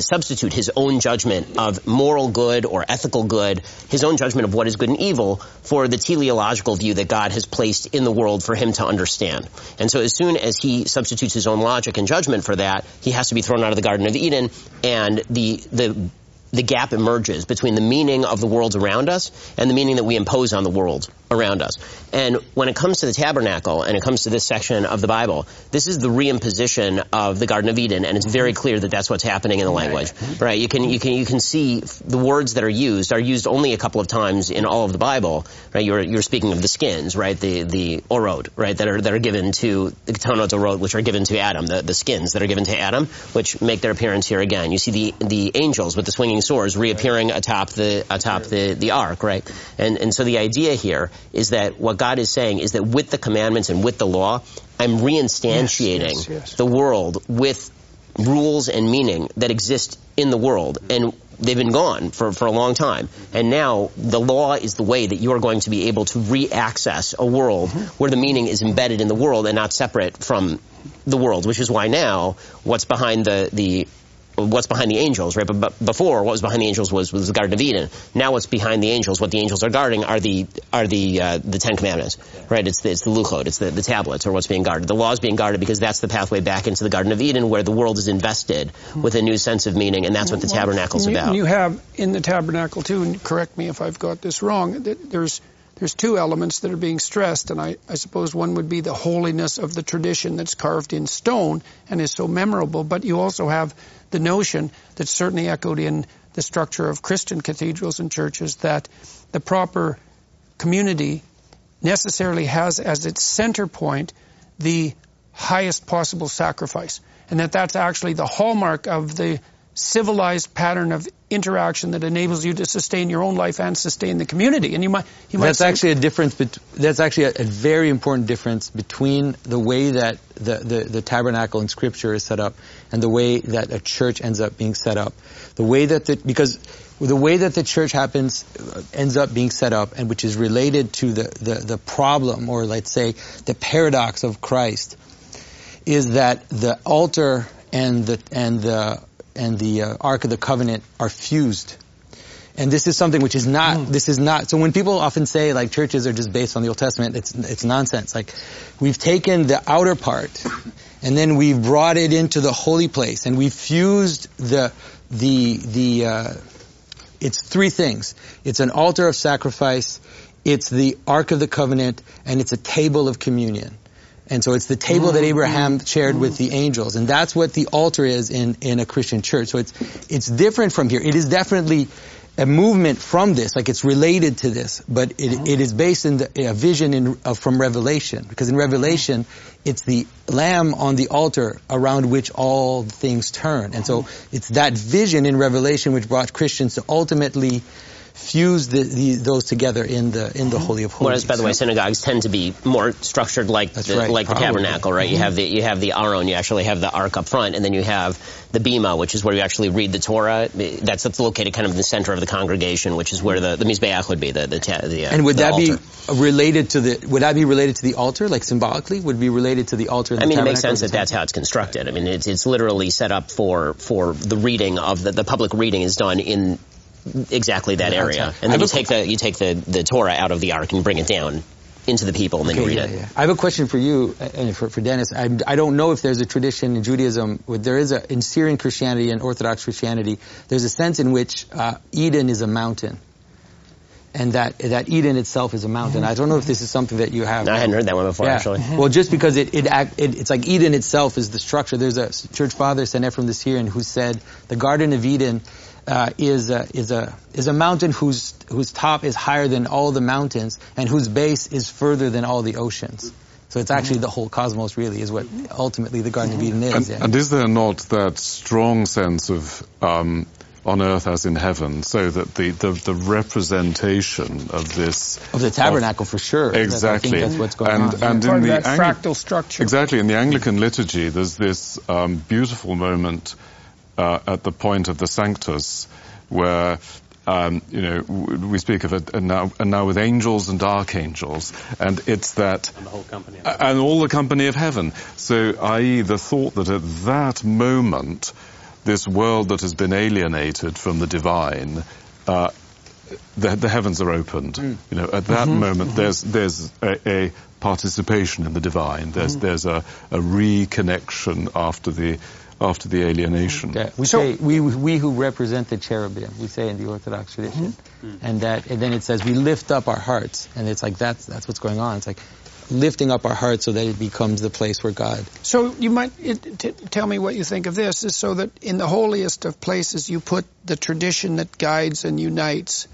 substitute his own judgment of moral good or ethical good, his own judgment of what is good and evil, for the teleological view that God has placed in the world for him to understand. And so as soon as he substitutes his own logic and judgment for that, he has to be thrown out of the Garden of Eden, and the, the the gap emerges between the meaning of the world around us and the meaning that we impose on the world around us. And when it comes to the tabernacle and it comes to this section of the Bible, this is the reimposition of the Garden of Eden, and it's very clear that that's what's happening in the language. Right? You can you can you can see the words that are used are used only a couple of times in all of the Bible. Right? You're you're speaking of the skins, right? The the orod, right? That are that are given to the ketonot orod, which are given to Adam. The the skins that are given to Adam, which make their appearance here again. You see the the angels with the swinging swords reappearing atop the atop the the ark, right? And and so the idea here is that what God is saying is that with the commandments and with the law, I'm reinstantiating yes, yes, yes. the world with rules and meaning that exist in the world. And they've been gone for, for a long time. And now the law is the way that you are going to be able to re-access a world mm-hmm. where the meaning is embedded in the world and not separate from the world, which is why now what's behind the, the what's behind the angels, right? But, before, what was behind the angels was, was the Garden of Eden. Now, what's behind the angels, what the angels are guarding, are the are the uh, the Ten Commandments, right? It's the, it's the luchot, it's the, the tablets, or what's being guarded. The law is being guarded because that's the pathway back into the Garden of Eden, where the world is invested with a new sense of meaning, and that's what the well, tabernacle's you, about. You have in the tabernacle too, and correct me if I've got this wrong. There's there's two elements that are being stressed, and I, I, suppose one would be the holiness of the tradition that's carved in stone and is so memorable, but you also have the notion that's certainly echoed in the structure of Christian cathedrals and churches that the proper community necessarily has as its center point the highest possible sacrifice, and that that's actually the hallmark of the civilized pattern of interaction that enables you to sustain your own life and sustain the community. And you might, you might that's actually a difference. Bet- that's actually a, a, very important difference between the way that the, the, the, tabernacle in Scripture is set up and the way that a church ends up being set up. The way that the because the way that the church happens uh, ends up being set up, and which is related to the, the, the problem or let's say the paradox of Christ, is that the altar and the and the and the uh, Ark of the Covenant are fused. And this is something which is not, mm. this is not, so when people often say like churches are just based on the Old Testament, it's, it's nonsense. Like we've taken the outer part and then we've brought it into the holy place, and we've fused the the the. Uh, it's three things. It's an altar of sacrifice, it's the Ark of the Covenant, and it's a table of communion. And so it's the table that mm-hmm. Abraham mm-hmm. shared with the mm-hmm. angels, and that's what the altar is in in a Christian church. So it's it's different from here. It is definitely a movement from this, like it's related to this, but it, it is based in the, a vision in, uh, from Revelation. Because in Revelation, it's the lamb on the altar around which all things turn. And so it's that vision in Revelation which brought Christians to ultimately fuse the, the, those together in the in the holy of holies. Whereas, by the way, synagogues tend to be more structured like the, right, like probably. the tabernacle, right? Mm-hmm. You have the you have the aron, you actually have the ark up front, and then you have the bema, which is where you actually read the Torah. That's, that's located kind of in the center of the congregation, which is where the the mizbeach would be, the the, ta- the uh, and would the that altar. be related to the? Would that be related to the altar, like symbolically? Would be related to the altar? I mean, it makes sense that that's how it's constructed. I mean, it's, it's literally set up for for the reading of the, the public reading is done in exactly that Yeah, area, and then you take the you take the, the Torah out of the ark and bring it down into the people, and then you read yeah, it. yeah. I have a question for you uh, and for, for Dennis. I, I don't know if there's a tradition in Judaism, there is a, in Syrian Christianity and Orthodox Christianity, there's a sense in which uh, Eden is a mountain. And that, that Eden itself is a mountain. I don't know if this is something that you have. No, I hadn't heard that one before, Yeah. actually. Well, just because it, it, act, it it's like Eden itself is the structure. There's a church father, St. Ephraim the Syrian, who said the Garden of Eden uh, is a, is a is a mountain whose whose top is higher than all the mountains and whose base is further than all the oceans. So it's actually the whole cosmos, really, is what ultimately the Garden of Eden is. And, yeah. and is there not that strong sense of um, on earth as in heaven, so that the, the, the representation of this of the tabernacle, for sure. Exactly, I think that's what's going and, on. and Part in of the that fractal structure. Exactly, in the Anglican liturgy, there's this um, beautiful moment uh, at the point of the Sanctus where. Um, you know, we speak of it and now, and now with angels and archangels, and it's that, and, the whole company all the company of heaven. So, i.e., the thought that at that moment, this world that has been alienated from the divine, uh, the, the heavens are opened. You know, at that moment, there's there's a, a participation in the divine. There's there's a, a reconnection after the after the alienation. Yeah, we say we we who represent the cherubim. We say in the Orthodox tradition, mm-hmm. and that and then it says we lift up our hearts, and it's like that's that's what's going on. It's like lifting up our hearts so that it becomes the place where God. So you might it, t- tell me what you think of this. Is so that in the holiest of places you put the tradition that guides and unites,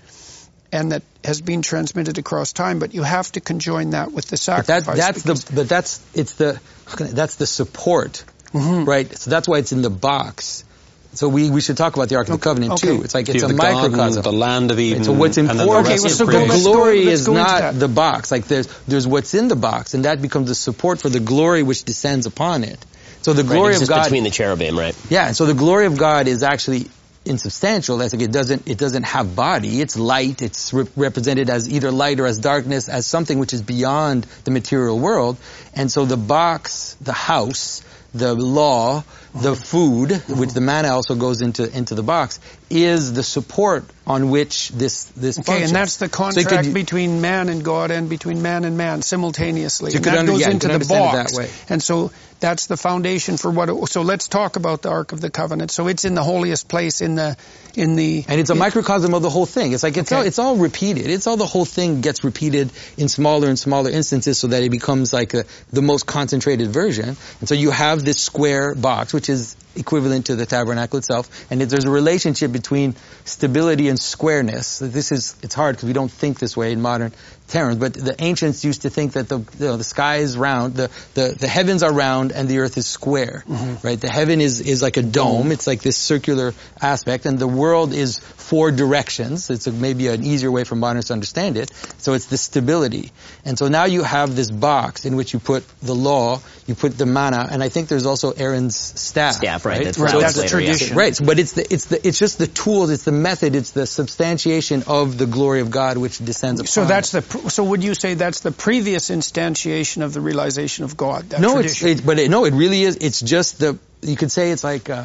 and that has been transmitted across time. But you have to conjoin that with the But that, sacrifice. that's the but that's it's the how can I- that's the support, right? So that's why it's in the box. So we, we should talk about the Ark of the Covenant okay. too. It's like it's You a have the garden, microcosm. the land of Eden, Right, so what's and the important? Okay, of so go- the go- glory is not the box. Like there's there's what's in the box, and that becomes the support for the glory which descends upon it. So the glory it's of just God between the cherubim, right? Yeah, so the glory of God is actually insubstantial. That's like it doesn't it doesn't have body. It's light. It's re- represented as either light or as darkness, as something which is beyond the material world. And so the box, the house, the law, the food, which the manna also goes into into the box, is the support on which this this Okay, functions. and that's the So could- between man and God and between man and man simultaneously. So you and that under- goes yeah, into the box. that way. And so that's the foundation for what it, so let's talk about the Ark of the Covenant. So it's in the holiest place in the in the And it's a microcosm of the whole thing. It's like it's Okay. all it's all repeated. It's all the whole thing gets repeated in smaller and smaller instances so that it becomes like a, the most concentrated version. And so you have this square box, which is equivalent to the tabernacle itself, and it, there's a relationship between stability and squareness. This is it's hard because we don't think this way in modern terms, but the ancients used to think that the you know, the sky is round, the, the the heavens are round, and the earth is square. Mm-hmm. Right? The heaven is is like a dome. It's like this circular aspect, and the world is four directions. It's a, maybe an easier way for moderns to understand it. So it's the stability, and so now you have this box in which you put the law, you put the manna, and I think there's also Aaron's staff. Staff, right, that So follows it's- later, yeah. tradition. Right, but it's the it's the it's just the tools, it's the method, it's the substantiation of the glory of God which descends upon. so that's it. the pr- so would you say that's the previous instantiation of the realization of God? That no, it's, tradition? it's but it, no, it really is. It's just the you could say it's like uh,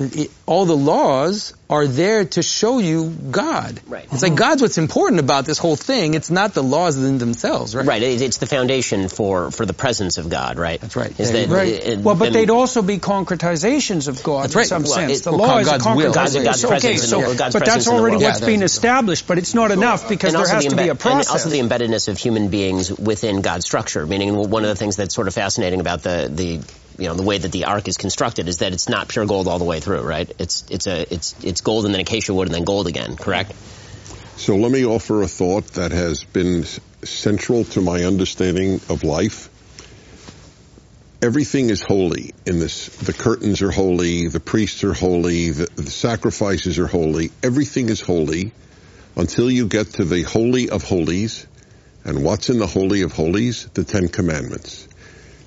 it, all the laws are there to show you God. Right. It's like God's what's important about this whole thing. It's not the laws in themselves, right? Right. It's the foundation for, for the presence of God, right? That's right. Is Yeah, that, Right. it- well, but and- they'd also be concretizations of God That's in some Well, sense. it- the or law is a God's will. God's-. God's okay, presence in so, world. God's but that's in already what's Yeah, been established, but it's not enough because there has the to be a process. And also the embeddedness of human beings within God's structure. Meaning, one of the things that's sort of fascinating about the the you know the way that the ark is constructed is that it's not pure gold all the way through, right? It's it's a it's it's gold and then acacia wood and then gold again, correct? So let me offer a thought that has been central to my understanding of life. Everything is holy in this. The curtains are holy, the priests are holy, the, the sacrifices are holy. Everything is holy until you get to the Holy of Holies. And what's in the Holy of Holies? The Ten Commandments.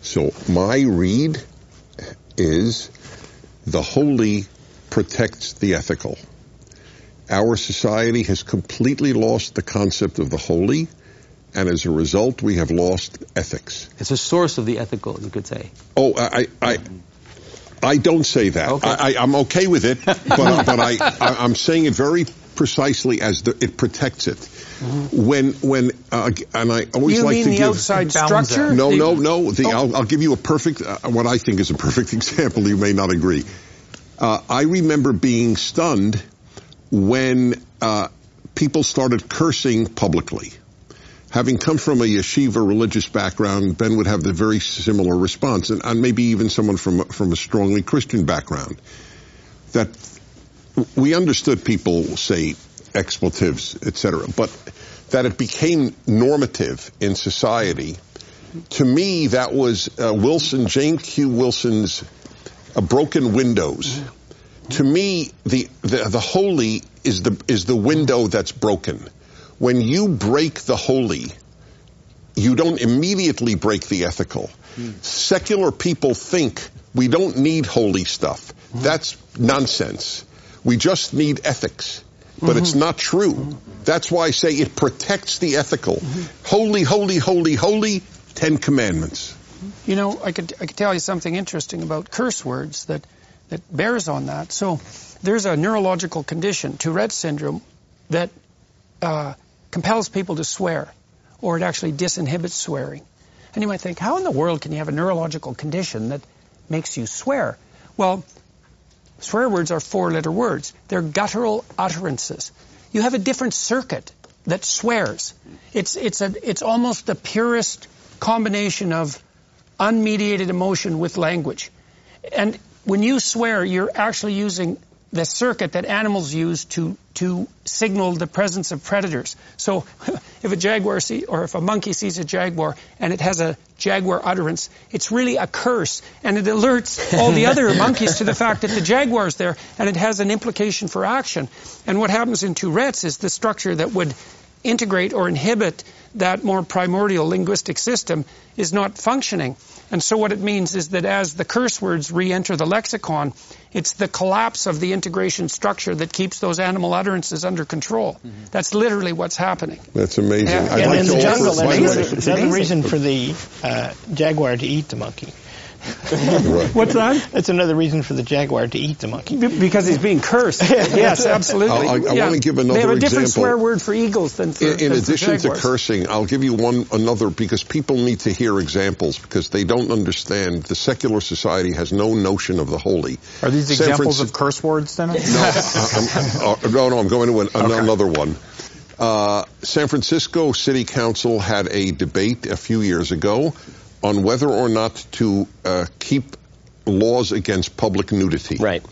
So my read is the holy protects the ethical. Our society has completely lost the concept of the holy, and as a result, we have lost ethics. It's a source of the ethical, you could say. Oh, I, I, I don't say that. Okay. I, I, I'm okay with it, but, but I, I, I'm saying it very precisely as the, it protects it. When, when, uh, and I always you like mean to the give. outside structure? No, no, no. The, Oh. I'll, I'll give you a perfect, uh, what I think is a perfect example. You may not agree. Uh, I remember being stunned when uh, people started cursing publicly. Having come from a yeshiva religious background, Ben would have the very similar response, and, and maybe even someone from from a strongly Christian background. That we understood people say expletives, etc., but that it became normative in society. To me, that was uh, Wilson, James Q. Wilson's uh, broken windows. To me, the, the the holy is the is the window that's broken. When you break the holy, you don't immediately break the ethical. Secular people think we don't need holy stuff. That's nonsense. We just need ethics. But it's not true. That's why I say it protects the ethical. Holy, holy, holy, holy, Ten Commandments. You know, I could I could tell you something interesting about curse words that that bears on that. So there's a neurological condition, Tourette syndrome, that uh, compels people to swear, or it actually disinhibits swearing. And you might think, how in the world can you have a neurological condition that makes you swear? Well, swear words are four-letter words. They're guttural utterances. You have a different circuit that swears. It's it's a it's almost the purest combination of unmediated emotion with language. And when you swear, you're actually using the circuit that animals use to to signal the presence of predators. So if a jaguar see, or if a monkey sees a jaguar and it has a jaguar utterance, it's really a curse and it alerts all the other monkeys to the fact that the jaguar's there and it has an implication for action. And what happens in Tourette's is the structure that would integrate or inhibit that more primordial linguistic system is not functioning. And so what it means is that as the curse words re-enter the lexicon, it's the collapse of the integration structure that keeps those animal utterances under control. That's literally what's happening. That's amazing. Yeah, I'd and like in the jungle, by that's the another, It's another amazing. reason for the uh, jaguar to eat the monkey. Right. What's that? That's another reason for the jaguar to eat the monkey. Because he's being cursed. yes, absolutely. I- I Yeah. wanna give another example. They have another a different example. swear word for eagles than for In, in than for addition to cursing, I'll give you one another because people need to hear examples because they don't understand. The secular society has no notion of the holy. Are these San examples Franci- of curse words, then? No, I- I'm, uh, no, no, I'm going to an, another one. Uh, San Francisco City Council had a debate a few years ago on whether or not to uh, keep laws against public nudity. Right.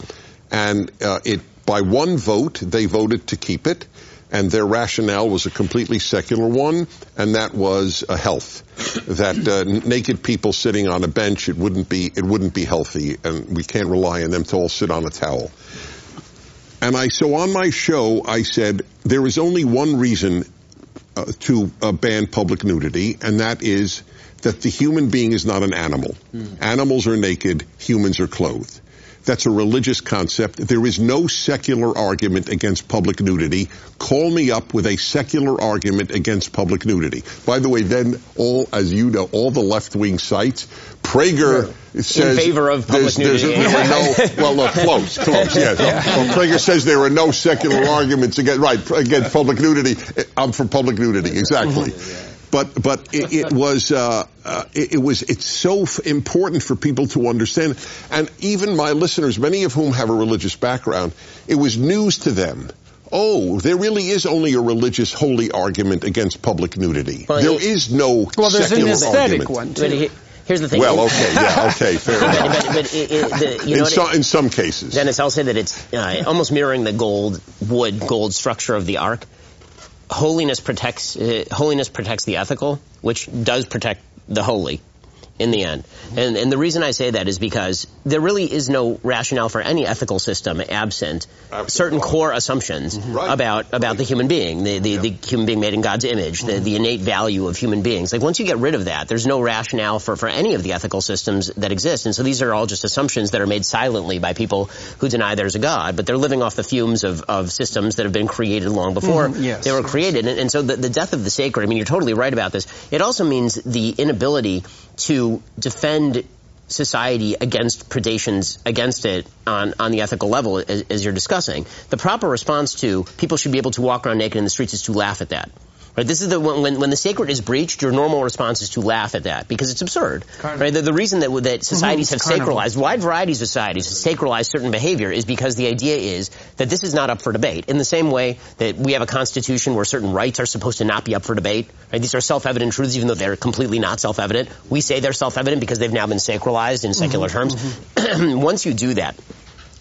And uh, it by one vote they voted to keep it, and their rationale was a completely secular one, and that was uh, health. That uh, n- naked people sitting on a bench it wouldn't be it wouldn't be healthy, and we can't rely on them to all sit on a towel. And I so on my show I said there is only one reason uh, to uh, ban public nudity, and that is that the human being is not an animal. Hmm. Animals are naked, humans are clothed. That's a religious concept. There is no secular argument against public nudity. Call me up with a secular argument against public nudity. By the way, then all, as you know, all the left-wing sites, Prager says in favor of public there's, there's nudity. there are no, well, look, close, close, yes. Well, Prager says there are no secular arguments against, right, against public nudity. I'm for public nudity, exactly. But but it, it was uh, uh, it, it was it's so f- important for people to understand, and even my listeners, many of whom have a religious background, it was news to them. Oh, there really is only a religious holy argument against public nudity. Well, there it- is no Well, there's an secular aesthetic argument. one too. here's the thing. Well, okay, yeah, okay, fair but, enough. but, but it, it, the, you know In what it- some in some cases, Dennis, I'll say that it's uh, almost mirroring the gold, wood, gold structure of the ark. Holiness protects uh, holiness protects the ethical, which does protect the holy in the end. Mm-hmm. And, and the reason I say that is because there really is no rationale for any ethical system absent certain core assumptions mm-hmm. about about the human being, the, the, the human being made in God's image, the, the mm-hmm. innate value of human beings. Like once you get rid of that, there's no rationale for, for any of the ethical systems that exist. And so these are all just assumptions that are made silently by people who deny there's a God, but they're living off the fumes of, of systems that have been created long before Mhm, yes. they were created. And, and so the, the death of the sacred, I mean, you're totally right about this. It also means the inability to defend society against predations against it on, on the ethical level as, as you're discussing. The proper response to people should be able to walk around naked in the streets is to laugh at that. Right? This is the when, when the sacred is breached, your normal response is to laugh at that because it's absurd. Right? The, the reason that that mm-hmm. societies have Carnival. sacralized wide varieties of societies have sacralized certain behavior is because the idea is that this is not up for debate. In the same way that we have a constitution where certain rights are supposed to not be up for debate. Right? These are self-evident truths, even though they're completely not self-evident. We say they're self-evident because they've now been sacralized in secular mm-hmm. terms. Mm-hmm. Once you do that,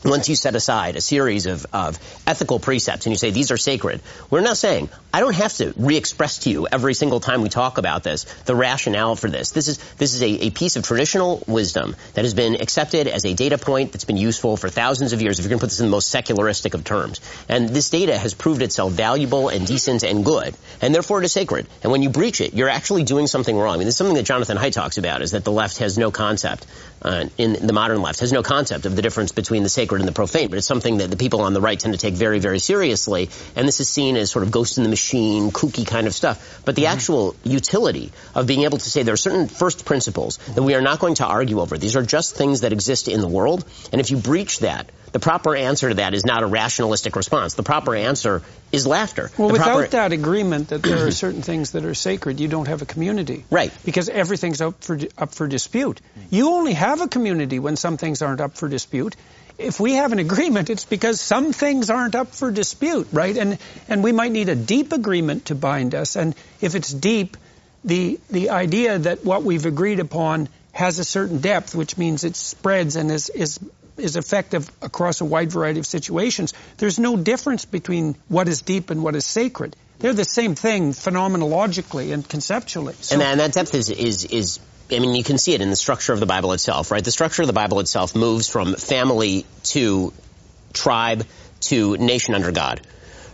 once you set aside a series of, of ethical precepts and you say these are sacred, we're now saying I don't have to re-express to you every single time we talk about this the rationale for this. This is this is a, a piece of traditional wisdom that has been accepted as a data point that's been useful for thousands of years. If you're going to put this in the most secularistic of terms, and this data has proved itself valuable and decent and good, and therefore it is sacred. And when you breach it, you're actually doing something wrong. I mean, this is something that Jonathan Haidt talks about: is that the left has no concept uh, in the modern left has no concept of the difference between the sacred and the profane, but it's something that the people on the right tend to take very, very seriously. And this is seen as sort of ghost in the machine, kooky kind of stuff. But the actual utility of being able to say there are certain first principles that we are not going to argue over. These are just things that exist in the world. And if you breach that, the proper answer to that is not a rationalistic response. The proper answer is laughter. Well, The without proper- that agreement that there are certain things that are sacred, you don't have a community. Right. Because everything's up for up for dispute. You only have a community when some things aren't up for dispute. If we have an agreement, it's because some things aren't up for dispute, right? And and we might need a deep agreement to bind us. And if it's deep, the the idea that what we've agreed upon has a certain depth, which means it spreads and is is is effective across a wide variety of situations. There's no difference between what is deep and what is sacred. They're the same thing phenomenologically and conceptually. So, and, that, and that depth is, is, is, I mean, you can see it in the structure of the Bible itself, right? The structure of the Bible itself moves from family to tribe to nation under God.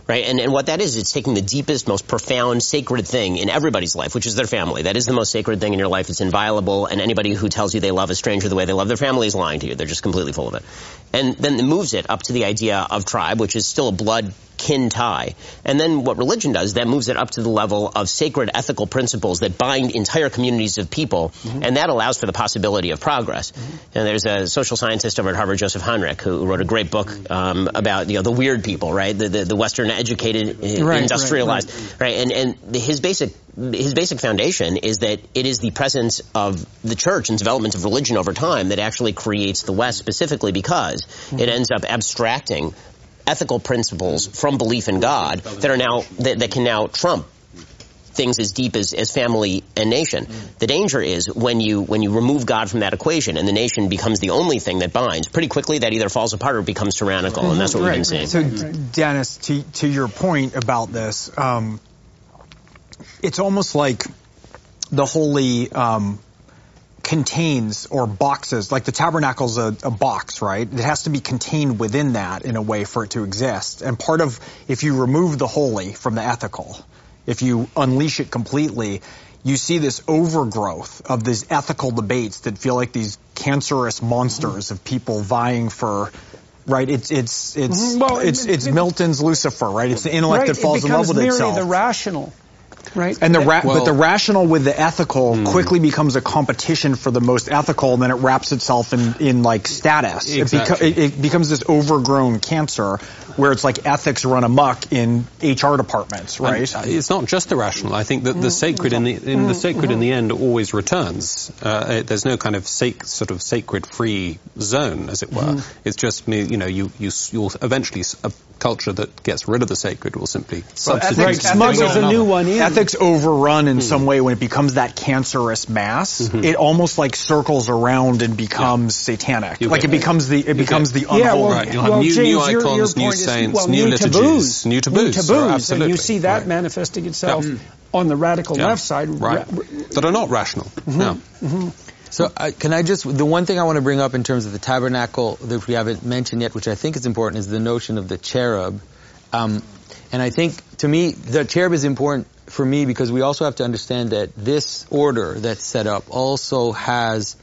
Right? And, and what that is, it's taking the deepest, most profound, sacred thing in everybody's life, which is their family. That is the most sacred thing in your life. It's inviolable, and anybody who tells you they love a stranger the way they love their family is lying to you. They're just completely full of it. And then it moves it up to the idea of tribe, which is still a blood kin tie. And then what religion does, that moves it up to the level of sacred ethical principles that bind entire communities of people, and that allows for the possibility of progress. And there's a social scientist over at Harvard, Joseph Henrich, who wrote a great book um, about you know the weird people, right? The the, the Western educated, uh, right, industrialized, right. right? And and his basic his basic foundation is that it is the presence of the church and development of religion over time that actually creates the West specifically because it ends up abstracting ethical principles from belief in God that are now that, that can now trump things as deep as, as family and nation. The danger is when you when you remove God from that equation and the nation becomes the only thing that binds. Pretty quickly that either falls apart or becomes tyrannical, and that's what we've been seeing. So, Dennis, to, to your point about this, um, it's almost like the holy um, contains or boxes, like the tabernacle's a, a box, right? It has to be contained within that in a way for it to exist. And part of, if you remove the holy from the ethical, if you unleash it completely, you see this overgrowth of these ethical debates that feel like these cancerous monsters of people vying for right? It's it's it's. Well, it's it- it's it- Milton's Lucifer, right? It's the intellect right, that falls in love becomes with merely itself. the rational, right? and the ra- Well- but the rational with the ethical hmm. quickly becomes a competition for the most ethical, and then it wraps itself in, in like status. It, Exactly. it, it becomes this overgrown cancer where it's like ethics run amok in HR departments, right? And it's not just the rational. I think that the mm-hmm. sacred in the in the mm-hmm. sacred in the mm-hmm. end always returns. Uh, it- there's no kind of sac- sort of sacred free zone, as it were. It's just me- you know you you you'll eventually s- a culture that gets rid of the sacred will simply substitute. Right, smuggles a new one in. Ethics overrun in some hmm. way when it becomes that cancerous mass. Mm-hmm. It almost like circles around and becomes satanic. You like get- it becomes the it becomes the Yeah, well, Right, you'll have well, new- James, new your, your icons, new saints, well, new new liturgies, taboos, new taboos, taboos, sure, and you see that Right. manifesting itself Yeah. on the radical Yeah. left side. right Ra- that are not rational. Mm-hmm. No. Mm-hmm. So uh, can I just, the one thing I want to bring up in terms of the tabernacle that we haven't mentioned yet, which I think is important, is the notion of the cherub. Um, and I think, to me, the cherub is important for me because we also have to understand that this order that's set up also has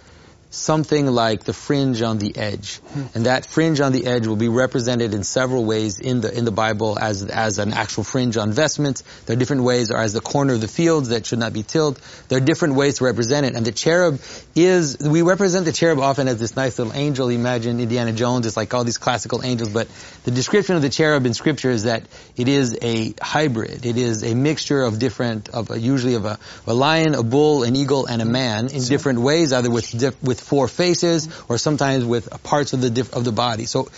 something like the fringe on the edge. Hmm. And that fringe on the edge will be represented in several ways in the in the Bible as as an actual fringe on vestments. There are different ways, or as the corner of the fields that should not be tilled. There are different ways to represent it. And the cherub is we represent the cherub often as this nice little angel. Imagine Indiana Jones is like all these classical angels, but the description of the cherub in Scripture is that it is a hybrid. It is a mixture of different of a, usually of a, a lion, a bull, an eagle, and a man in different ways, either with with four faces or sometimes with parts of the diff, of the body. So.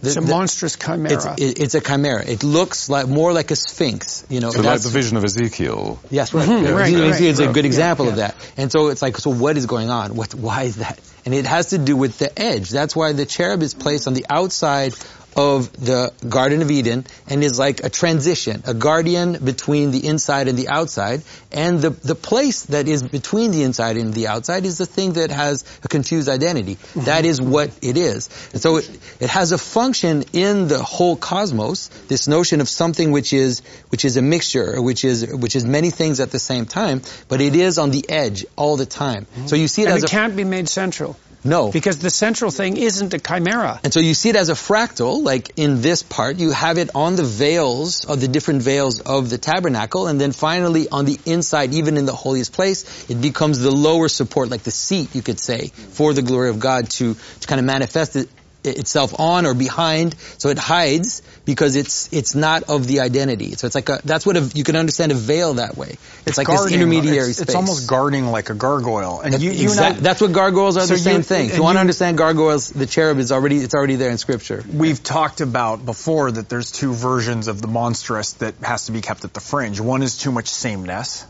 The, It's a the- monstrous chimera. it's, it, it's a chimera. It looks like more like a sphinx, you know. So like the vision of Ezekiel. Yes, right. Mhm, Yeah, right, Ezekiel right, is a right. good Yeah, example yeah. of that. And so it's like, so what is going on? What, why is that? And it has to do with the edge. That's why the cherub is placed on the outside of the Garden of Eden and is like a transition, a guardian between the inside and the outside. And the, the place that is between the inside and the outside is the thing that has a confused identity. Mm-hmm. That is what it is. And so it, it has a function in the whole cosmos, this notion of something which is, which is a mixture, which is, which is many things at the same time, but it is on the edge all the time. So you see it and as it a, can't be made central no. because the central thing isn't a chimera. And so you see it as a fractal, like in this part, you have it on the veils of the different veils of the tabernacle, and then finally on the inside, even in the holiest place, it becomes the lower support, like the seat, you could say, for the glory of God to, to kind of manifest it, itself on or behind, so it hides because it's it's not of the identity. So it's like a that's what a, you can understand a veil that way. It's, like this intermediary it's, space. it's almost guarding like a gargoyle. And you, you I- that's what gargoyles are So the same thing. If you want to understand gargoyles, the cherub is already it's already there in scripture. We've talked about before that there's two versions of the monstrous that has to be kept at the fringe. One is too much sameness,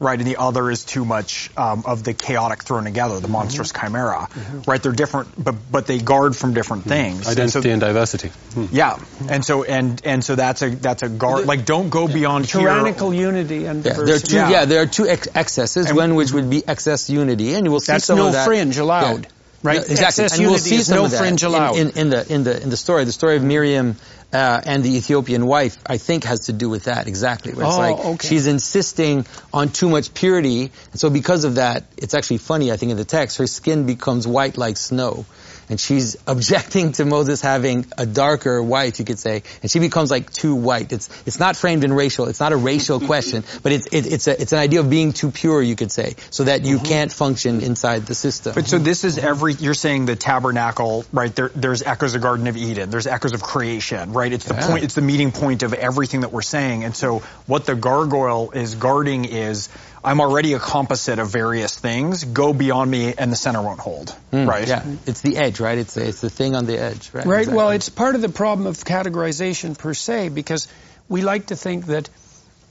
right, and the other is too much um, of the chaotic thrown together, the monstrous chimera, right? They're different, but but they guard from different things. And so- Identity and diversity. Hmm. yeah, and so and and so that's a that's a guard. Like, don't go beyond here. Tyrannical unity and Yeah, there are diversity. two. Yeah, Yeah. there are two ex- excesses. And- one which would be excess unity, and you will see That's some no of that. fringe allowed, Yeah. Right? Yeah, exactly. Excess and we'll see some no of that fringe in- In, in the in the in the story. The story of Miriam uh, and the Ethiopian wife, I think, has to do with that exactly. Where it's Oh, like okay. she's insisting on too much purity, and so because of that, it's actually funny. I think in the text, her skin becomes white like snow. And she's objecting to Moses having a darker wife, you could say, and she becomes like too white. It's it's not framed in racial. It's not a racial question, but it's it, it's a it's an idea of being too pure, you could say, so that you mm-hmm. can't function inside the system. But so this is every. You're saying the tabernacle, right? There, there's echoes of Garden of Eden. There's echoes of creation, right? It's the Yeah. point. It's the meeting point of everything that we're saying. And so what the gargoyle is guarding is, I'm already a composite of various things. Go beyond me, and the center won't hold, Mm, right? Yeah, it's the edge, right? It's it's the thing on the edge, right? Right. Well, it's part of the problem of categorization per se, because we like to think that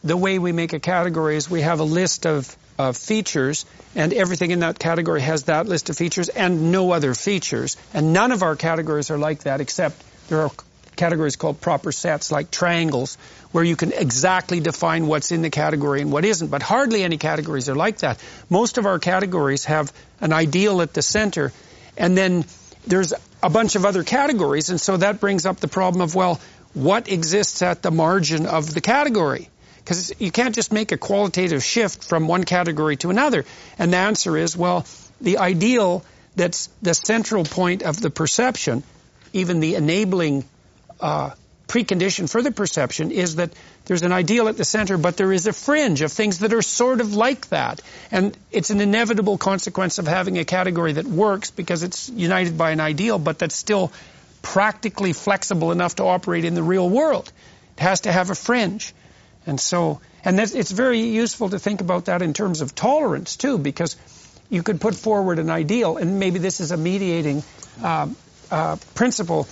the way we make a category is we have a list of, of features, and everything in that category has that list of features and no other features. And none of our categories are like that, except there are categories called proper sets, like triangles, where you can exactly define what's in the category and what isn't. But hardly any categories are like that. Most of our categories have an ideal at the center, and then there's a bunch of other categories, and so that brings up the problem of, well, what exists at the margin of the category? Because you can't just make a qualitative shift from one category to another. And the answer is, well, the ideal that's the central point of the perception, even the enabling uh, precondition for the perception is that there's an ideal at the center, but there is a fringe of things that are sort of like that. And it's an inevitable consequence of having a category that works because it's united by an ideal, but that's still practically flexible enough to operate in the real world. It has to have a fringe. And so, and it's very useful to think about that in terms of tolerance too, because you could put forward an ideal, and maybe this is a mediating uh, uh, principle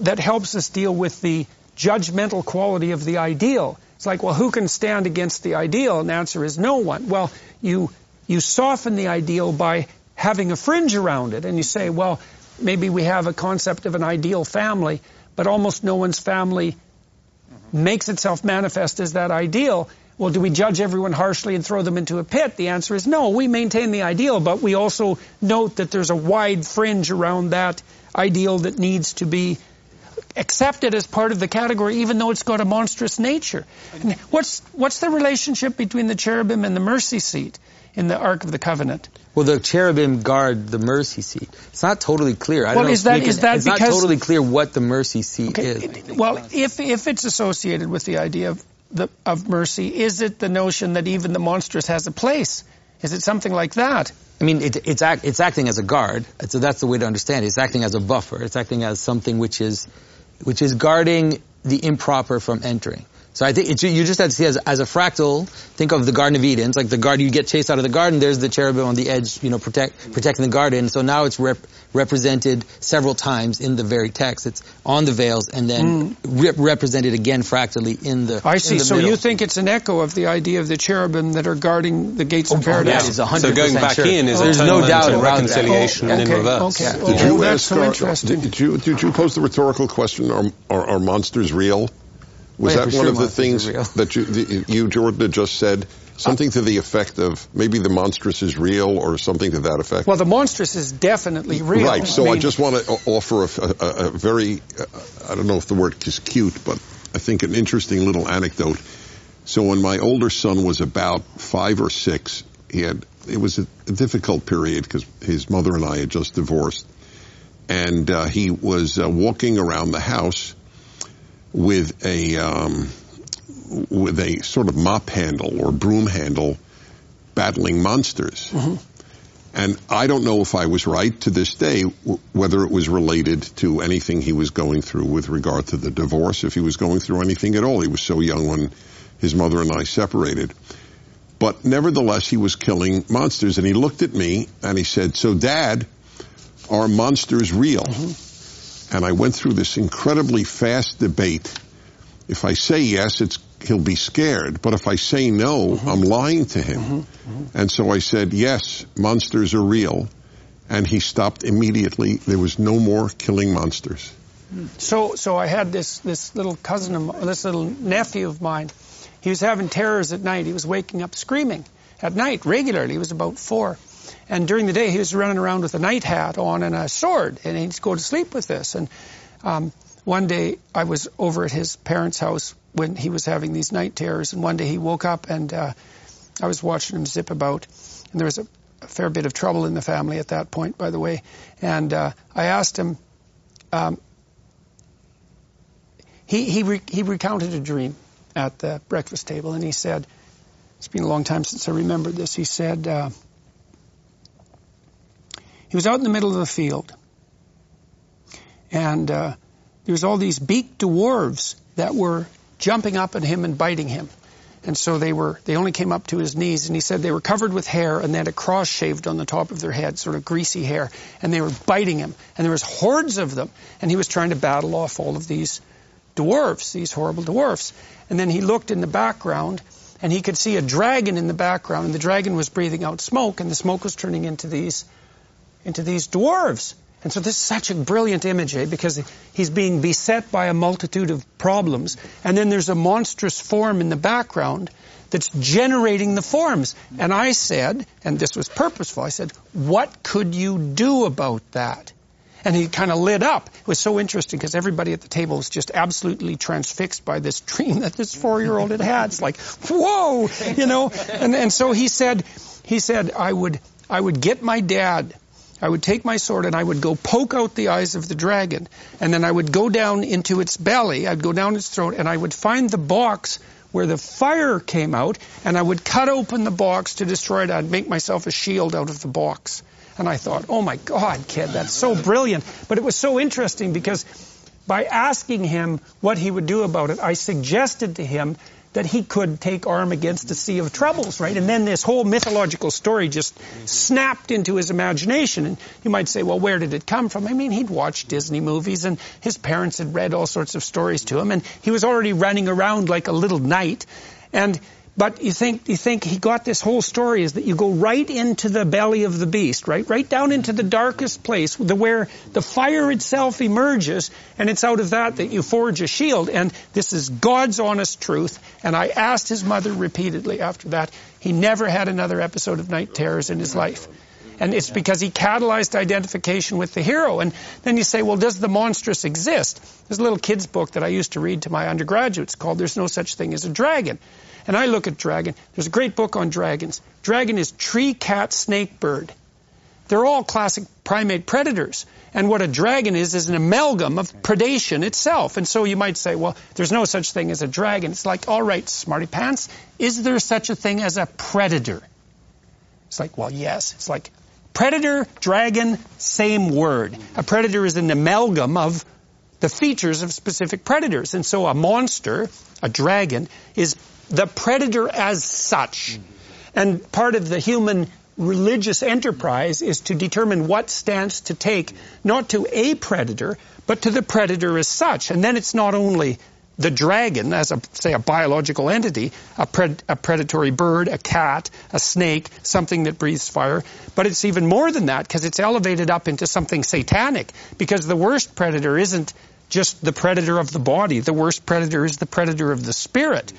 that helps us deal with the judgmental quality of the ideal. It's like, well, who can stand against the ideal? And the answer is no one. Well, you, you soften the ideal by having a fringe around it. And you say, well, maybe we have a concept of an ideal family, but almost no one's family makes itself manifest as that ideal. Well, do we judge everyone harshly and throw them into a pit? The answer is no. We maintain the ideal, but we also note that there's a wide fringe around that ideal that needs to be accepted as part of the category, even though it's got a monstrous nature. And what's what's the relationship between the cherubim and the mercy seat in the Ark of the Covenant? Well, the cherubim guard the mercy seat. It's not totally clear. I well, don't is know that is that it's because not totally clear what the mercy seat okay, is. Well, if if it's associated with the idea of the, of mercy, is it the notion that even the monstrous has a place? Is it something like that? I mean, it, it's, act, it's acting as a guard. So that's the way to understand it. It's acting as a buffer. It's acting as something which is which is guarding the improper from entering. So I think you just have to see as, as a fractal. Think of the Garden of Eden. It's like the garden. You get chased out of the garden. There's the cherubim on the edge, you know, protect, protecting the garden. So now it's rep, represented several times in the very text. It's on the veils and then mm. represented again fractally in the. I see. The so middle. you think it's an echo of the idea of the cherubim that are guarding the gates of oh, paradise? Yeah, so going back sure. in is oh, a there's no doubt about reconciliation oh, okay, in reverse. Okay. Did oh, you that's ask so our- interesting. Did you did you pose the rhetorical question? Are are, are monsters real? Was Oh, yeah, that one sure of the things that you the, you Jordan had just said? Something to the effect of maybe the monstrous is real, or something to that effect. Well, the monstrous is definitely real. Right. So I, mean, just want to offer a, a, a very, uh, I don't know if the word is cute, but I think an interesting little anecdote. So when my older son was about five or six, he had, it was a, a difficult period because his mother and I had just divorced. And uh, he was uh, walking around the house with a, um, with a sort of mop handle or broom handle battling monsters. And I don't know if I was right to this day, w- whether it was related to anything he was going through with regard to the divorce, if he was going through anything at all. He was so young when his mother and I separated. But nevertheless, he was killing monsters. And he looked at me and he said, So, Dad, are monsters real? And I went through this incredibly fast debate. If I say yes, it's he'll be scared. But if I say no, mm-hmm. I'm lying to him. Mm-hmm. Mm-hmm. And so I said, yes, monsters are real. And he stopped immediately. There was no more killing monsters. So, so I had this this little cousin, of, this little nephew of mine. He was having terrors at night. He was waking up screaming at night regularly. He was about four, and during the day he was running around with a knight hat on and a sword, and he'd go to sleep with this. And um, one day I was over at his parents' house when he was having these night terrors, and one day he woke up and uh, I was watching him zip about, and there was a, a fair bit of trouble in the family at that point, by the way. And uh, I asked him. Um, he he, re- he recounted a dream at the breakfast table, and he said, "It's been a long time since I remembered this." He said uh, he was out in the middle of the field, and uh, there was all these beaked dwarves that were jumping up at him and biting him. And so they were, they only came up to his knees, and he said they were covered with hair and they had a cross shaved on the top of their head, sort of greasy hair, and they were biting him, and there was hordes of them, and he was trying to battle off all of these dwarfs, these horrible dwarfs. And then he looked in the background, and he could see a dragon in the background, and the dragon was breathing out smoke, and the smoke was turning into these, into these dwarves. And so this is such a brilliant image, eh? Because he's being beset by a multitude of problems, and then there's a monstrous form in the background that's generating the forms. And I said, and this was purposeful, I said, what could you do about that? And he kind of lit up. It was so interesting because everybody at the table was just absolutely transfixed by this dream that this four-year-old had had. It's like, whoa, you know. And and so he said, he said, I would I would get my dad. I would take my sword and I would go poke out the eyes of the dragon, and then I would go down into its belly. I'd go down its throat, and I would find the box where the fire came out, and I would cut open the box to destroy it. I'd make myself a shield out of the box. And I thought, oh my God, kid, that's so brilliant. But it was so interesting because by asking him what he would do about it, I suggested to him that he could take arm against a sea of troubles, right? And then this whole mythological story just snapped into his imagination. And you might say, well, where did it come from? I mean, he'd watched Disney movies and his parents had read all sorts of stories to him and he was already running around like a little knight. And but you think you think he got this whole story is that you go right into the belly of the beast, right? Right down into the darkest place, the, where the fire itself emerges, and it's out of that that you forge a shield. And this is God's honest truth. And I asked his mother repeatedly after that. He never had another episode of night terrors in his life. And it's because he catalyzed identification with the hero. And then you say, well, does the monstrous exist? There's a little kid's book that I used to read to my undergraduates called There's No Such Thing as a Dragon. And I look at dragon. There's a great book on dragons. Dragon is tree, cat, snake, bird. They're all classic primate predators. And what a dragon is, is an amalgam of predation itself. And so you might say, well, there's no such thing as a dragon. It's like, all right, smarty pants, is there such a thing as a predator? It's like, well, yes. It's like predator, dragon, same word. A predator is an amalgam of the features of specific predators. And so a monster, a dragon, is the predator as such. And part of the human religious enterprise is to determine what stance to take, not to a predator, but to the predator as such. And then it's not only the dragon as a say a biological entity, a, pred, a, predatory bird, a cat, a snake, something that breathes fire, but it's even more than that because it's elevated up into something satanic because the worst predator isn't just the predator of the body, the worst predator is the predator of the spirit.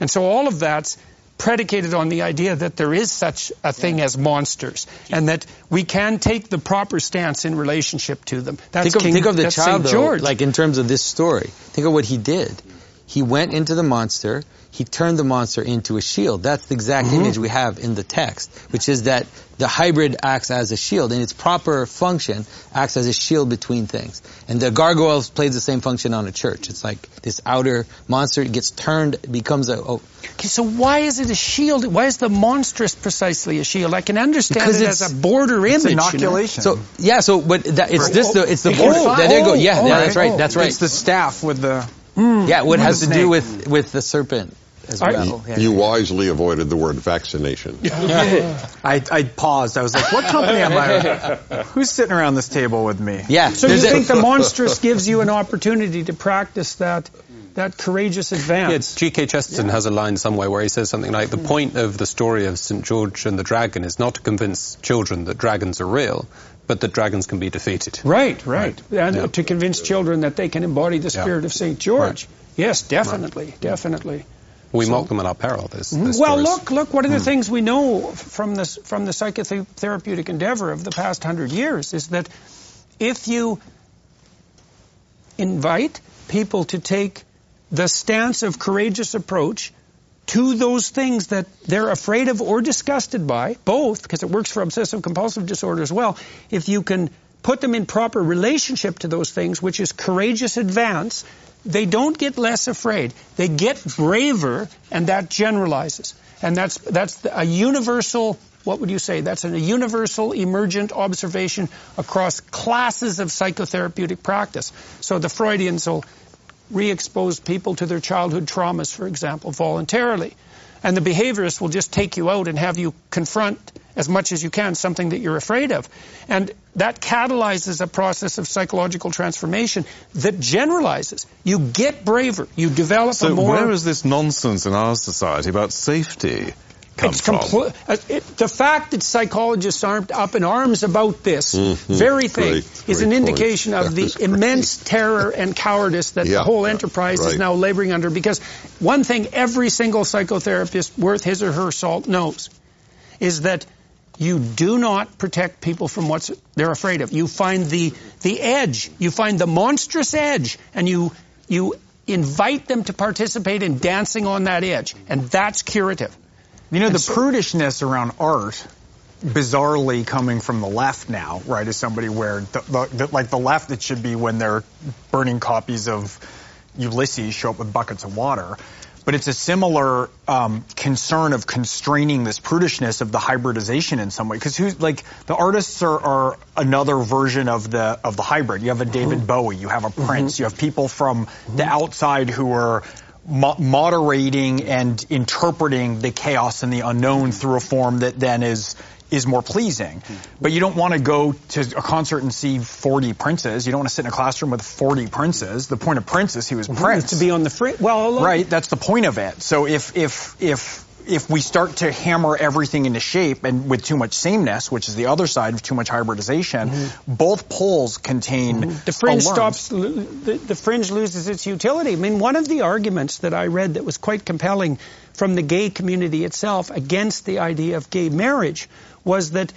And so all of that's predicated on the idea that there is such a thing as monsters and that we can take the proper stance in relationship to them. That's think of, King, think of the child, though, George. like in terms of this story. Think of what he did. He went into the monster. He turned the monster into a shield. That's the exact Mm-hmm. image we have in the text, which is that the hybrid acts as a shield. In its proper function, acts as a shield between things. And the gargoyle plays the same function on a church. It's like this outer monster gets turned, becomes a, a Okay, so why is it a shield? Why is the monstrous precisely a shield? I can understand Because it it's- as a border It's image. you know. inoculation. So yeah, so but that, it's Oh, this the it's the oh, border. oh, there you go. Yeah, oh, yeah, right. that's right. That's right. It's the staff with the. yeah, what has to do with with the serpent as I- well. Yeah. You wisely avoided the word vaccination. I, I paused. I was like, what company am I? Who's sitting around this table with me? Yeah. So you there's think the monstrous gives you an opportunity to practice that that courageous Yeah, advance? G.K. Chesterton has a line somewhere where he says something like, the hmm. point of the story of St. George and the dragon is not to convince children that dragons are real, but that dragons can be defeated. Right, right. And Yeah. to convince children that they can embody the Yeah. spirit of St. George. Yes, definitely, definitely. We mock them at our peril. There's Well, stories. look, look. One of the hmm. things we know from this from the psychotherapeutic endeavor of the past hundred years is that if you invite people to take the stance of courageous approach to those things that they're afraid of or disgusted by, both, because it works for obsessive compulsive disorder as well, if you can put them in proper relationship to those things, which is courageous advance, they don't get less afraid. They get braver, and that generalizes. And that's, that's a universal, what would you say? That's a universal emergent observation across classes of psychotherapeutic practice. So the Freudians will re-expose people to their childhood traumas, for example, voluntarily. And the behaviorists will just take you out and have you confront as much as you can something that you're afraid of. And that catalyzes a process of psychological transformation that generalizes. You get braver. You develop a So more... where is this nonsense in our society about safety come It's from? compl- uh, it, the fact that psychologists aren't up in arms about this very thing Great, is great an point. indication of That the great. immense terror and cowardice that Yeah, the whole enterprise is now laboring under. Because one thing every single psychotherapist worth his or her salt knows is that you do not protect people from what they're afraid of. You find the the edge, you find the monstrous edge, and you you invite them to participate in dancing on that edge, and that's curative. You know, And the so- prudishness around art, bizarrely coming from the left now, right, is somebody where, the, the, the, like the left, it should be when they're burning copies of Ulysses show up with buckets of water. But it's a similar um, concern of constraining this prudishness of the hybridization in some way. Because who's like the artists are, are another version of the of the hybrid. You have a David mm-hmm. Bowie, you have a Prince, mm-hmm. you have people from mm-hmm. the outside who are mo- moderating and interpreting the chaos and the unknown through a form that then is is more pleasing. But you don't want to go to a concert and see 40 princes. You don't want to sit in a classroom with 40 princes. The point of Prince is he was Prince. To be on the fringe. Well, Right, that's the point of it. So if if if if we start to hammer everything into shape and with too much sameness, which is the other side of too much hybridization, both poles contain Mm-hmm. The fringe alarms. stops. The, the fringe loses its utility. I mean, one of the arguments that I read that was quite compelling from the gay community itself against the idea of gay marriage was that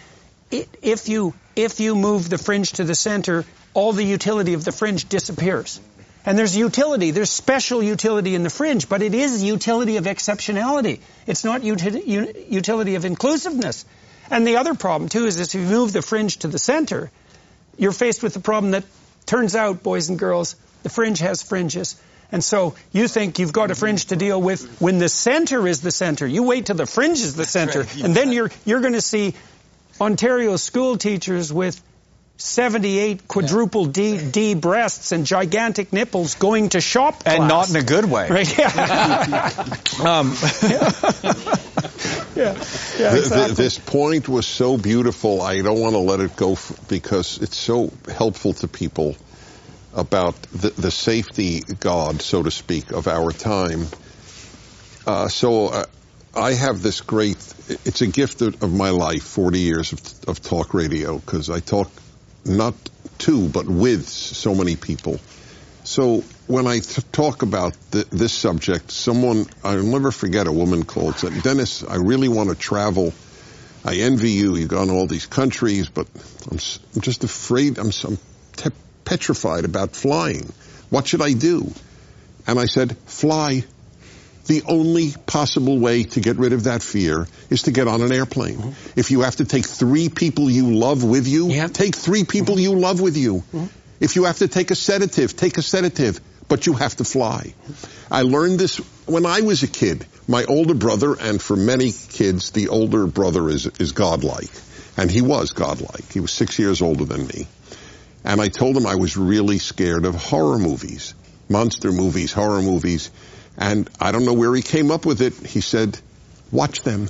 i if you if you move the fringe to the center, all the utility of the fringe disappears. And there's utility, there's special utility in the fringe, but it is utility of exceptionality. It's not uti- utility of inclusiveness. And the other problem too is if you move the fringe to the center, you're faced with the problem that turns out, boys and girls, the fringe has fringes. And so you think you've got a fringe to deal with when the center is the center. You wait till the fringe is the center, and then you're you're going to see Ontario school teachers with 78 quadruple D, D breasts and gigantic nipples going to shop class. and not in a good way. Right? Yeah. Um, yeah. Yeah, Th- th- exactly. this point was so beautiful. I don't want to let it go f- because it's so helpful to people about the, the safety God, so to speak, of our time. Uh, so uh, I have this great. It's a gift of, my life. Forty years of, of talk radio because I talk not to but with so many people. So when I t- talk about th- this subject, someone I'll never forget a woman called said, "Dennis, I really want to travel. I envy you. You've gone to all these countries, but I'm, I'm just afraid. I'm, I'm petrified about flying. What should I do?" And I said, "Fly." The only possible way to get rid of that fear is to get on an airplane. Mm-hmm. If you have to take three people you love with you, take three people you love with you. Mm-hmm. If you have to take a sedative, take a sedative, but you have to fly. I learned this when I was a kid. My older brother, and for many kids, the older brother is, is godlike. And he was godlike. He was six years older than me. And I told him I was really scared of horror movies, monster movies, horror movies. And I don't know where he came up with it. He said, watch them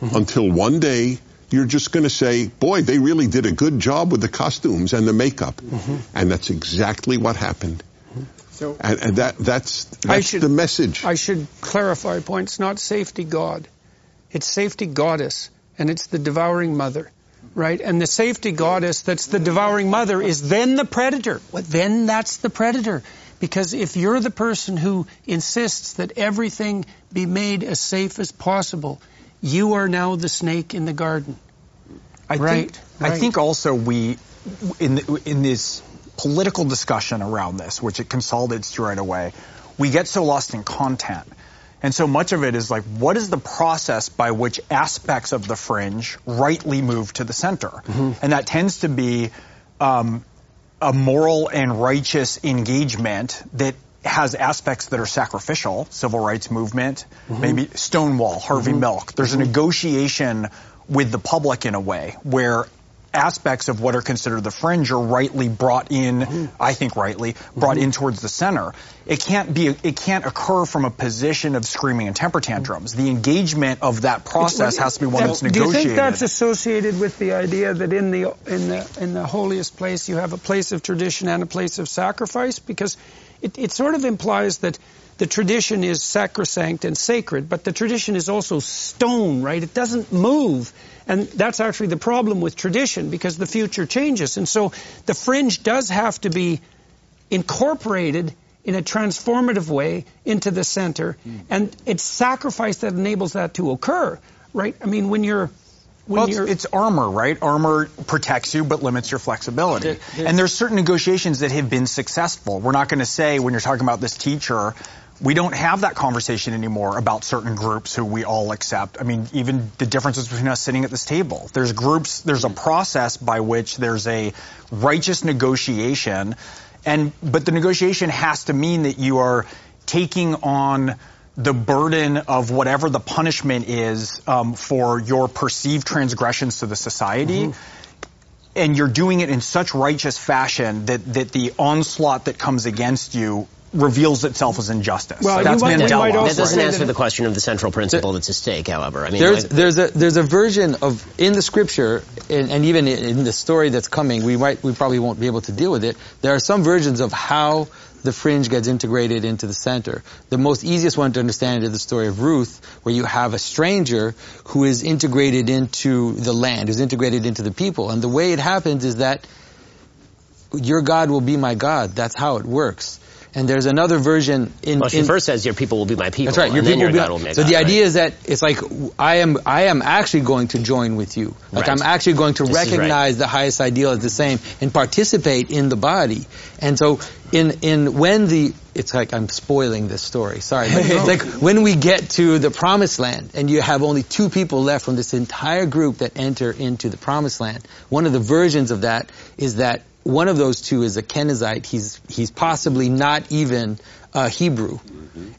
mm-hmm. until one day you're just going to say, boy, they really did a good job with the costumes and the makeup. Mm-hmm. And that's exactly what happened. Mm-hmm. So And, and that, that's, that's should- the message. I should clarify a point. It's not safety God. It's safety goddess, and it's the devouring mother, right? And the safety goddess that's the devouring mother is then the predator. Well, then that's the predator. Because if you're the person who insists that everything be made as safe as possible, you are now the snake in the garden. I Right, think I think also we in in this political discussion around this, which it consolidates to right away, we get so lost in content. And so much of it is like, what is the process by which aspects of the fringe rightly move to the center? Mm-hmm. And that tends to be um, a moral and righteous engagement that has aspects that are sacrificial, civil rights movement, mm-hmm. maybe Stonewall, Harvey mm-hmm. Milk. There's a negotiation with the public in a way where aspects of what are considered the fringe are rightly brought in, I think rightly, brought in towards the center. It can't be, it can't occur from a position of screaming and temper tantrums. The engagement of that process has to be one Now, that's Do you think that's associated with the idea that in the in the in the holiest place you have a place of tradition and a place of sacrifice? Because it, it sort of implies that the tradition is sacrosanct and sacred, but the tradition is also stone, right? It doesn't move. And that's actually the problem with tradition because the future changes. And so the fringe does have to be incorporated in a transformative way into the center. Hmm. And it's sacrifice that enables that to occur, right? I mean, when you're when well, it's, it's armor, right? Armor protects you but limits your flexibility. There- and there's certain negotiations that have been successful. We're not going to say when you're talking about this teacher, we don't have that conversation anymore about certain groups who we all accept. I mean, even the differences between us sitting at this table. There's groups, there's a process by which there's a righteous negotiation and but the negotiation has to mean that you are taking on the burden of whatever the punishment is um, for your perceived transgressions to the society. And you're doing it in such righteous fashion that, that the onslaught that comes against you reveals itself as injustice. Well, That's might- Mandela. might That doesn't answer that- the question of the central principle that's at stake, however. I mean, There's like- there's a there's a version of in the scripture and, and even in, in the story that's coming, we might we probably won't be able to deal with it. There are some versions of how the fringe gets integrated into the center. The most easiest one to understand is the story of Ruth, where you have a stranger who is integrated into the land, who's integrated into the people. And the way it happens is that your God will be my God. That's how it works. And there's another version in, well, she in first says your people will be my people. that's right. Your and then people your will be- will make so God, the right? idea is that it's like I am I am actually going to join with you. Like Right. I'm actually going to This is right. recognize the highest ideal as the same and participate in the body. And so in in when the it's like I'm spoiling this story. Sorry. But it's like when we get to the promised land and you have only two people left from this entire group that enter into the promised land. One of the versions of that is that one of those two is a Kenizzite. He's he's possibly not even uh, Hebrew,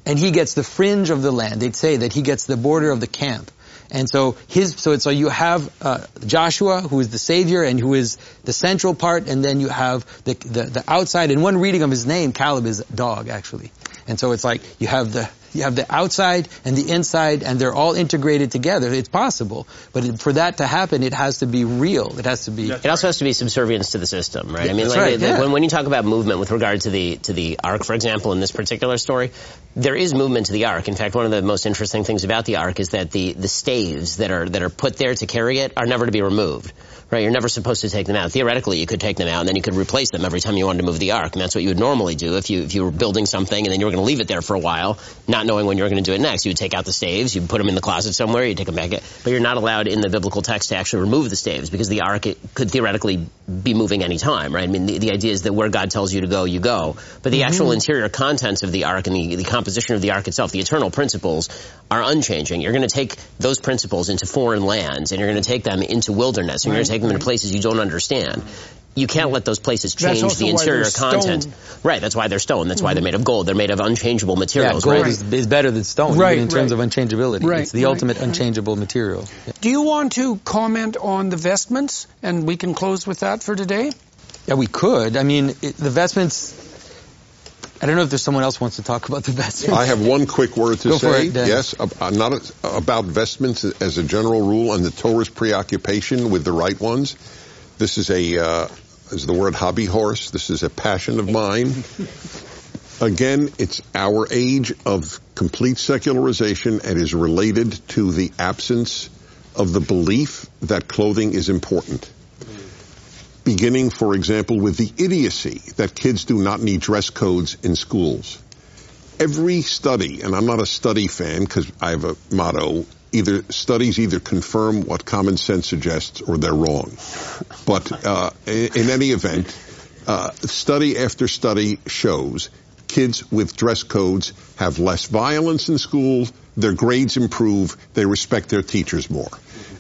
and he gets the fringe of the land. They'd say that he gets the border of the camp. And so his, so it's, so you have uh, Joshua, who is the savior and who is the central part, and then you have the, the the outside. And one reading of his name, Caleb, is dog actually. And so it's like you have the you have the outside and the inside, and they're all integrated together. It's possible, but for that to happen, it has to be real. It has to be. It also has to be subservience to the system, right? I mean, like, right, the- yeah. when, when you talk about movement with regard to the to the ark, for example, in this particular story, there is movement to the ark. In fact, one of the most interesting things about the ark is that the the staves that are that are put there to carry it are never to be removed. Right, you're never supposed to take them out. Theoretically, you could take them out and then you could replace them every time you wanted to move the ark, and that's what you would normally do if you if you were building something and then you were going to leave it there for a while, not knowing when you were going to do it next. You would take out the staves, you would put them in the closet somewhere, you would take them back, but you're not allowed in the biblical text to actually remove the staves because the ark it could theoretically be moving any time, right? I mean, the, the idea is that where God tells you to go, you go. But the actual mm-hmm. interior contents of the ark and the, the composition of the ark itself, the eternal principles, are unchanging. You're going to take those principles into foreign lands and you're going to take them into wilderness and you're going to take them into places you don't understand. You can't let those places change the interior content. stone. Right, that's why they're stone. That's why they're made of gold. They're made of unchangeable Yeah, materials, gold right? is, is better than stone, Right, in terms right. of unchangeability. Right, it's the right, ultimate right. unchangeable material. Yeah. Do you want to comment on the vestments? And we can close with that for today. Yeah, we could. I mean, it, the vestments. I don't know if there's someone else who wants to talk about the vestments. I have one quick word to Go say. it, yes, uh, not about vestments as a general rule and the Torah's preoccupation with the right ones. This is a uh, is the word hobby horse. This is a passion of mine. Again, it's our age of complete secularization and is related to the absence of the belief that clothing is important. Beginning, for example, with the idiocy that kids do not need dress codes in schools every study, and I'm not a study fan because I have a motto, either studies either confirm what common sense suggests or they're wrong. But uh, in, any event, uh, study after study shows kids with dress codes have less violence in school, their grades improve, they respect their teachers more.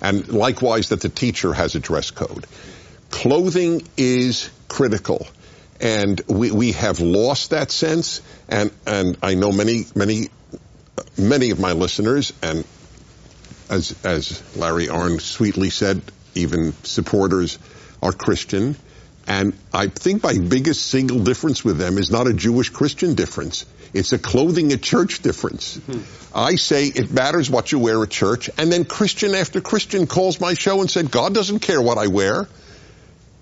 And likewise that the teacher has a dress code. Clothing is critical and we, we have lost that sense. And and I know many many many of my listeners, and as as Larry Arnn sweetly said, even supporters are Christian. And I think my biggest single difference with them is not a Jewish Christian difference. It's a clothing at church difference. Hmm. I say it matters what you wear at church, and then Christian after Christian calls my show and said, God doesn't care what I wear.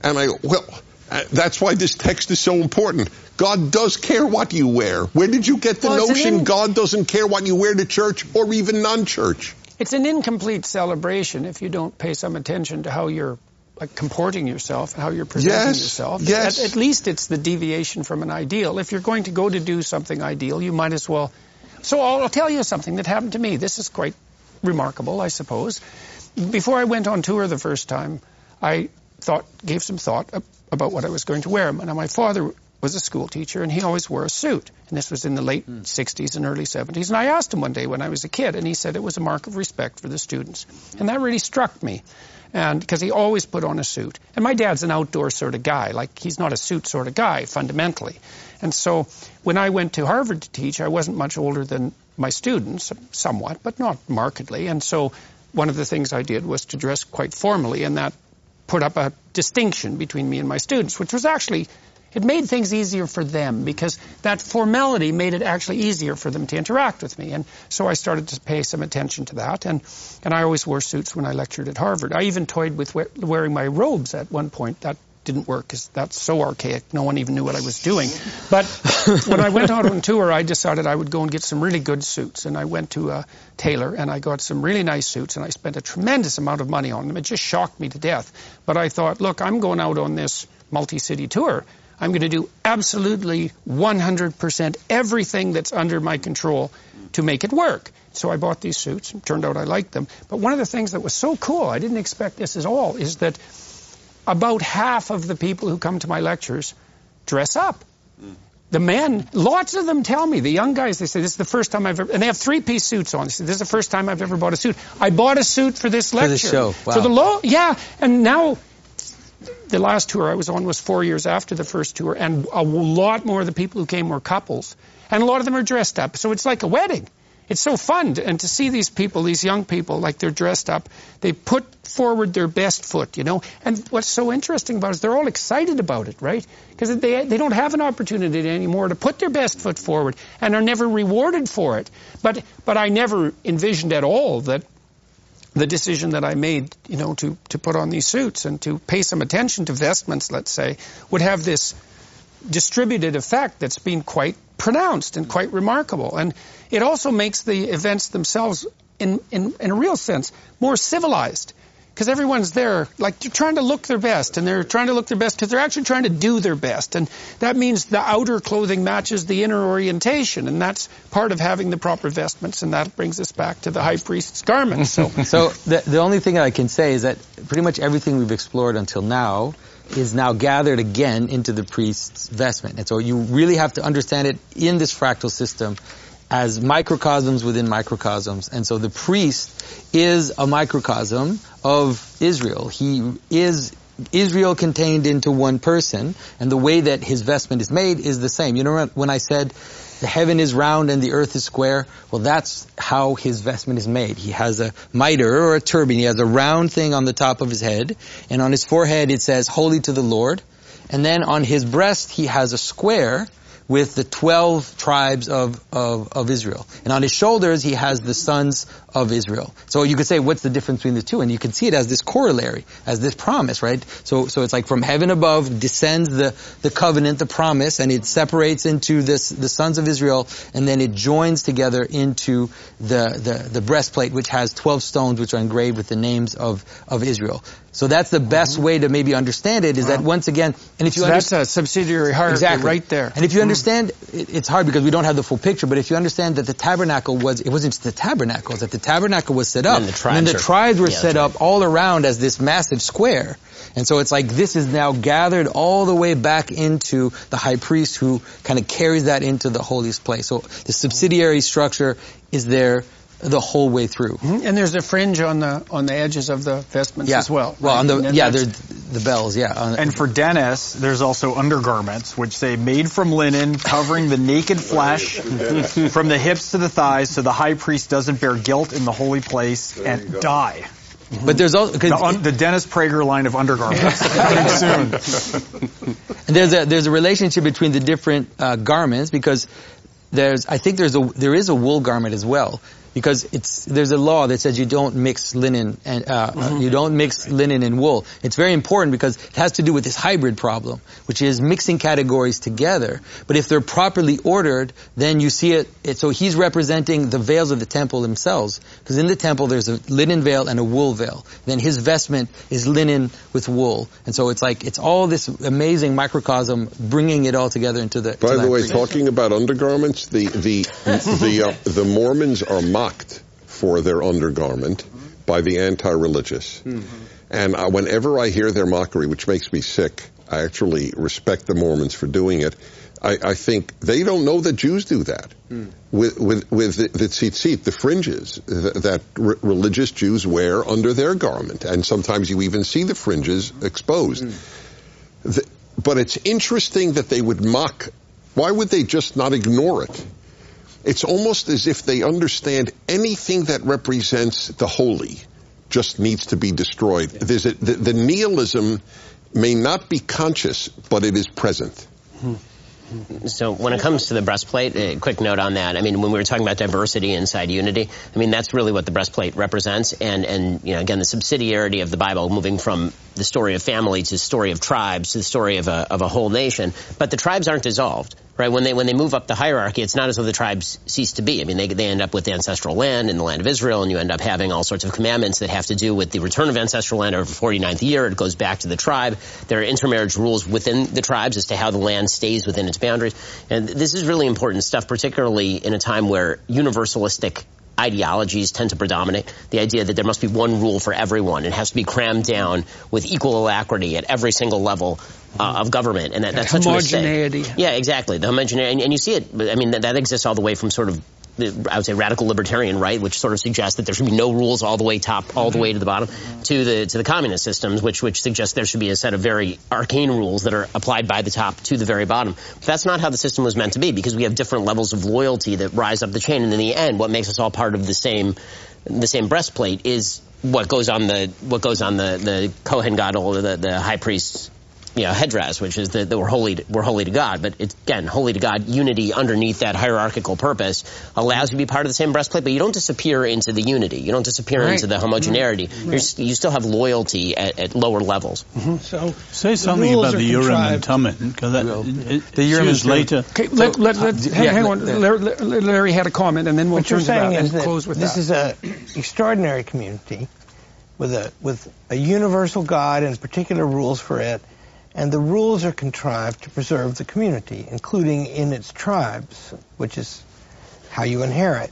And I, go, well, uh, that's why this text is so important. God does care what you wear. Where did you get the Well, notion in- God doesn't care what you wear to church or even non-church? It's an incomplete celebration if you don't pay some attention to how you're like comporting yourself, how you're presenting Yes, yourself. yes. At, at least it's the deviation from an ideal. If you're going to go to do something ideal, you might as well. So I'll, I'll tell you something that happened to me. This is quite remarkable, I suppose. before I went on tour the first time, I thought, gave some thought about what I was going to wear. Now, my father was a school teacher, and he always wore a suit. And this was in the late mm. 60s and early 70s. And I asked him one day when I was a kid, and he said it was a mark of respect for the students. And that really struck me. And because he always put on a suit. And my dad's an outdoor sort of guy. Like, he's not a suit sort of guy, fundamentally. And so when I went to Harvard to teach, I wasn't much older than my students, somewhat, but not markedly. And so one of the things I did was to dress quite formally, and that put up a distinction between me and my students, which was actually it made things easier for them because that formality made it actually easier for them to interact with me. And so I started to pay some attention to that. And, and I always wore suits when I lectured at Harvard. I even toyed with wearing my robes at one point. That didn't work because that's so archaic. No one even knew what I was doing. But when I went out on tour, I decided I would go and get some really good suits. And I went to uh, a tailor and I got some really nice suits and I spent a tremendous amount of money on them. It just shocked me to death. But I thought, look, I'm going out on this multi-city tour. I'm going to do absolutely 100% everything that's under my control to make it work. So I bought these suits. It turned out I liked them. But one of the things that was so cool, I didn't expect this at all, is that about half of the people who come to my lectures dress up. The men, lots of them tell me, the young guys, they say, this is the first time I've ever, and they have three-piece suits on. They say, this is the first time I've ever bought a suit. I bought a suit for this lecture. For the show, wow. So the low, yeah, and now the last tour I was on was four years after the first tour, and a lot more of the people who came were couples, and a lot of them are dressed up. So it's like a wedding. It's so fun, to, and to see these people, these young people, like they're dressed up, they put forward their best foot, you know. And what's so interesting about it is they're all excited about it, right? Because they they don't have an opportunity anymore to put their best foot forward, and are never rewarded for it. But but I never envisioned at all that the decision that I made, you know, to, to put on these suits and to pay some attention to vestments, let's say, would have this distributed effect that's been quite pronounced and quite remarkable. And it also makes the events themselves, in, in, in a real sense, more civilized because everyone's there, like they're trying to look their best, and they're trying to look their best because they're actually trying to do their best, and that means the outer clothing matches the inner orientation, and that's part of having the proper vestments, and that brings us back to the high priest's garments. So, so the, the only thing I can say is that pretty much everything we've explored until now is now gathered again into the priest's vestment, and so you really have to understand it in this fractal system as microcosms within microcosms. And so the priest is a microcosm of Israel. He is Israel contained into one person, and the way that his vestment is made is the same. You know when I said the heaven is round and the earth is square? Well, that's how his vestment is made. He has a mitre or a turban. He has a round thing on the top of his head, and on his forehead it says, Holy to the Lord. And then on his breast he has a square, with the 12 tribes of, of, of, Israel. And on his shoulders, he has the sons of Israel. So you could say, what's the difference between the two? And you can see it as this corollary, as this promise, right? So, so it's like from heaven above descends the, the covenant, the promise, and it separates into this, the sons of Israel, and then it joins together into the, the, the breastplate, which has 12 stones which are engraved with the names of, of Israel. So that's the best mm-hmm. way to maybe understand it is that once again, and if you so that's a subsidiary hierarchy exactly. right there. And if you mm-hmm. understand, it's hard because we don't have the full picture, but if you understand that the tabernacle was, it wasn't just the tabernacle, that the tabernacle was set up, and, the tribes, and the tribes were yeah, set up all around as this massive square. And so it's like this is now gathered all the way back into the high priest who kind of carries that into the holiest place. So the subsidiary structure is there the whole way through. Mm-hmm. And there's a fringe on the on the edges of the vestments yeah. as well. Well, on the yeah, there's the bells, yeah. And for Dennis, there's also undergarments which say made from linen, covering the naked flesh from the hips to the thighs, so the high priest doesn't bear guilt in the holy place and die. But there's also the, un, the, Dennis Prager line of undergarments coming soon. And there's a there's a relationship between the different uh, garments because there's I think there's a there is a wool garment as well because it's there's a law that says you don't mix linen and uh, mm-hmm. you don't mix linen and wool. It's very important because it has to do with this hybrid problem, which is mixing categories together. But if they're properly ordered, then you see it. it so he's representing the veils of the temple themselves, because in the temple there's a linen veil and a wool veil. Then his vestment is linen with wool, and so it's like it's all this amazing microcosm bringing it all together into the. By the way, talking about undergarments, the the the uh, the Mormons are mocked for their undergarment by the anti-religious. Mm-hmm. And uh, whenever I hear their mockery, which makes me sick, I actually respect the Mormons for doing it. I, I think they don't know that Jews do that. Hmm. With, with, with the, the tzitzit, the fringes th- that r- religious Jews wear under their garment. And sometimes you even see the fringes mm-hmm. exposed. Hmm. The- but it's interesting that they would mock. Why would they just not ignore it? It's almost as if they understand anything that represents the holy just needs to be destroyed. There's a, the, the nihilism may not be conscious, but it is present. Hmm. So when it comes to the breastplate, a quick note on that. I mean, when we were talking about diversity inside unity, I mean that's really what the breastplate represents. And and you know again the subsidiarity of the Bible, moving from the story of family to the story of tribes to the story of a of a whole nation. But the tribes aren't dissolved, right? When they when they move up the hierarchy, it's not as though the tribes cease to be. I mean, they they end up with the ancestral land in the land of Israel, and you end up having all sorts of commandments that have to do with the return of ancestral land over 49th year. It goes back to the tribe. There are intermarriage rules within the tribes as to how the land stays within its boundaries. And this is really important stuff, particularly in a time where universalistic ideologies tend to predominate. The idea that there must be one rule for everyone. It has to be crammed down with equal alacrity at every single level uh, of government. And that, that's such a mistake. Homogeneity. Yeah, exactly. The homogeneity. And, and you see it, I mean, that, that exists all the way from sort of the, I would say radical libertarian right, which sort of suggests that there should be no rules all the way top, all the way to the bottom, mm-hmm. to the to the communist systems, which which suggests there should be a set of very arcane rules that are applied by the top to the very bottom. But that's not how the system was meant to be, because we have different levels of loyalty that rise up the chain, and in the end, what makes us all part of the same the same breastplate is what goes on the what goes on the the Kohen Gadol, the the high priest's you know, headdress, which is that, that we're holy, to, we're holy to God. But it's, again, holy to God, unity underneath that hierarchical purpose allows you to be part of the same breastplate, but you don't disappear into the unity. You don't disappear Right. into the homogeneity. You're, s- you still have loyalty at, at lower levels. So Say something rules about are the Urim and contrived. Thummim, because that it, The it's Urim used and later. Okay, let, let, let, uh, hang, yeah, hang on. let- Larry, Larry had a comment, and then we'll what you're turn to that saying and is that close with this that. is a extraordinary community with a with a universal God and particular rules for it, and the rules are contrived to preserve the community, including in its tribes, which is how you inherit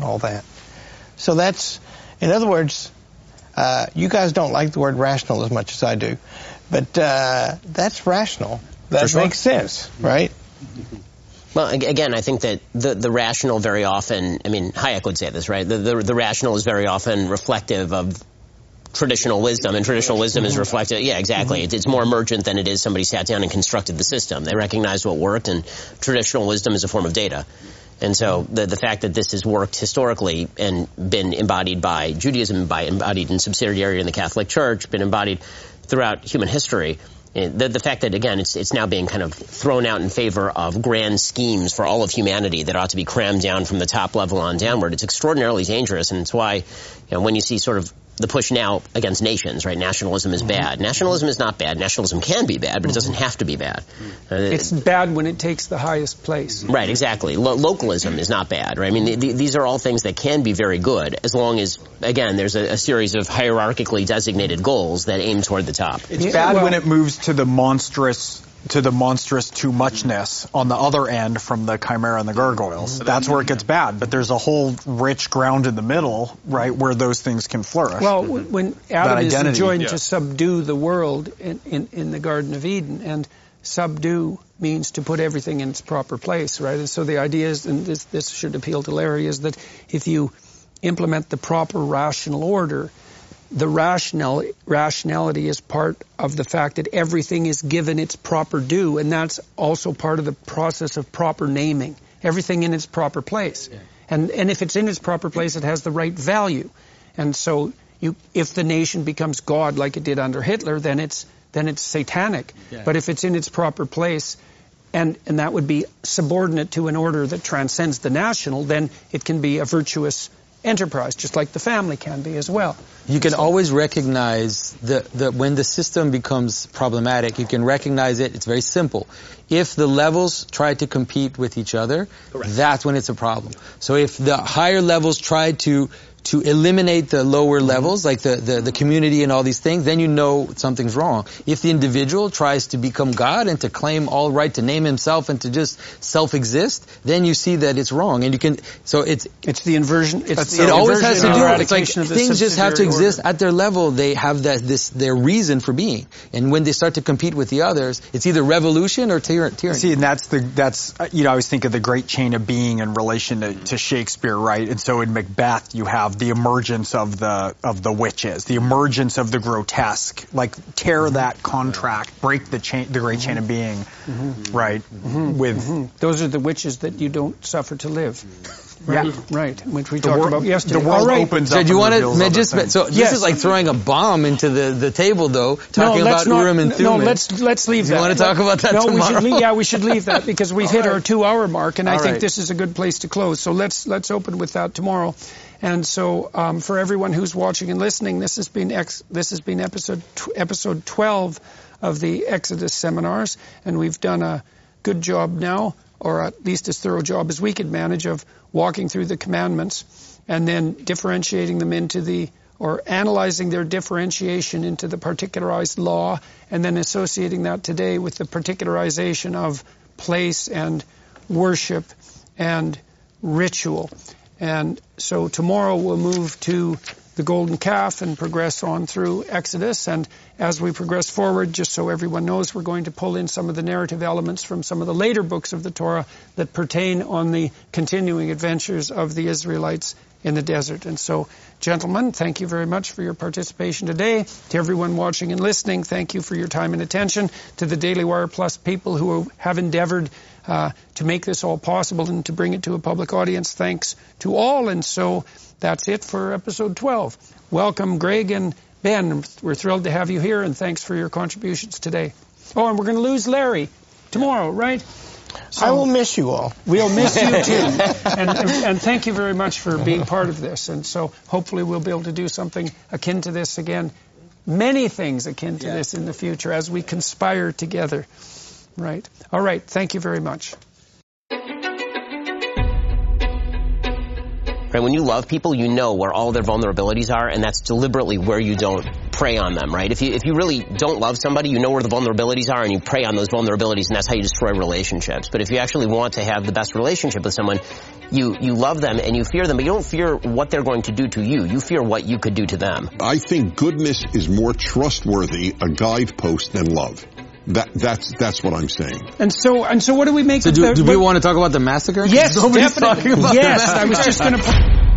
all that. So that's, in other words, uh, you guys don't like the word rational as much as I do, but uh, that's rational. That sure. makes sense, right? Well, again, I think that the, the rational very often, I mean, Hayek would say this, right? The, the, the rational is very often reflective of traditional wisdom, and traditional wisdom is reflected. Yeah, exactly. It's, it's more emergent than it is somebody sat down and constructed the system. They recognized what worked, and traditional wisdom is a form of data. And so the the fact that this has worked historically and been embodied by Judaism, by embodied in subsidiary in the Catholic Church, been embodied throughout human history. eh, The, the fact that again it's it's now being kind of thrown out in favor of grand schemes for all of humanity that ought to be crammed down from the top level on downward. It's extraordinarily dangerous, and it's why you know, when you see sort of the push now against nations, right? Nationalism is mm-hmm. bad. Nationalism is not bad. Nationalism can be bad, but it mm-hmm. doesn't have to be bad. Uh, it's bad when it takes the highest place. Mm-hmm. Right, exactly. Lo- localism is not bad, right? I mean, th- th- these are all things that can be very good as long as, again, there's a, a series of hierarchically designated goals that aim toward the top. It's Yeah, bad well- when it moves to the monstrous to the monstrous too muchness mm-hmm. on the other end from the chimera and the gargoyles. Mm-hmm. That's where it gets bad. But there's a whole rich ground in the middle, right, where those things can flourish. Well, w- mm-hmm. when Adam is identity, enjoined yeah. to subdue the world in, in, in the Garden of Eden, and subdue means to put everything in its proper place, right? And so the idea is, and this, this should appeal to Larry, is that if you implement the proper rational order, the rational, rationality is part of the fact that everything is given its proper due, and that's also part of the process of proper naming. Everything in its proper place. And, and if it's in its proper place, it has the right value. And so you, if the nation becomes God like it did under Hitler, then it's, then it's satanic. But if it's in its proper place, and, and that would be subordinate to an order that transcends the national, then it can be a virtuous enterprise, just like the family can be as well. You can always recognize that the when the system becomes problematic. You can recognize it. It's very simple. If the levels try to compete with each other, that's when it's a problem. So if the higher levels try to to eliminate the lower mm-hmm. levels, like the, the, the community and all these things, then you know something's wrong. If the individual tries to become God and to claim all right to name himself and to just self-exist, then you see that it's wrong. And you can, so it's, It's the inversion. It's it the always has to do. It's like eradication of the things just have to exist at their level. They have that this their reason for being, and when they start to compete with the others, it's either revolution or tyr- tyranny. See, and that's the that's you know I always think of the great chain of being in relation to, to Shakespeare, right? And so in Macbeth, you have the emergence of the of the witches, the emergence of the grotesque, like tear Mm-hmm. that contract, break the chain, the great chain of being, Mm-hmm. right? With Those are the witches that you don't suffer to live. Right, Yeah. right. Which we The talked wor- about yesterday. the world All right. opens So up do you want to just so Yes. this is like throwing a bomb into the, the table though, No, talking let's about not, Urim and no, let's let's leave You that. You wanna talk about that no, we should leave, yeah, we should leave that because we've hit our two-hour mark, and I think right. this is a good place to close. So let's let's open with that tomorrow. And so, um, for everyone who's watching and listening, this has been ex- this has been episode episode 12 of the Exodus seminars, and we've done a good job now, or at least as thorough job as we could manage, of walking through the commandments and then differentiating them into the or analyzing their differentiation into the particularized law and then associating that today with the particularization of place and worship and ritual. And so tomorrow we'll move to the golden calf and progress on through Exodus. And as we progress forward, just so everyone knows, we're going to pull in some of the narrative elements from some of the later books of the Torah that pertain on the continuing adventures of the Israelites in the desert. And so, gentlemen, thank you very much for your participation today. To everyone watching and listening, thank you for your time and attention. To the Daily Wire Plus people who have endeavored uh, to make this all possible and to bring it to a public audience, thanks to all. And so that's it for episode 12. Welcome, Greg and Ben. We're thrilled to have you here, and thanks for your contributions today. Oh, and we're going to lose Larry tomorrow, right? I will miss you all. We'll miss you too. and, and, and thank you very much for being part of this. And so hopefully we'll be able to do something akin to this again. Many things akin to this in the future as we conspire together. Right. All right. Thank you very much. Right? When you love people, you know where all their vulnerabilities are, and that's deliberately where you don't prey on them, right? If you if you really don't love somebody, you know where the vulnerabilities are, and you prey on those vulnerabilities, and that's how you destroy relationships. But if you actually want to have the best relationship with someone, you you love them and you fear them, but you don't fear what they're going to do to you. You fear what you could do to them. I think goodness is more trustworthy a guidepost than love. That that's that's what I'm saying. And so and so what do we make So of do, the, do we what- want to talk about the massacre? Yes, Nobody's definitely. about yes, the I was just going to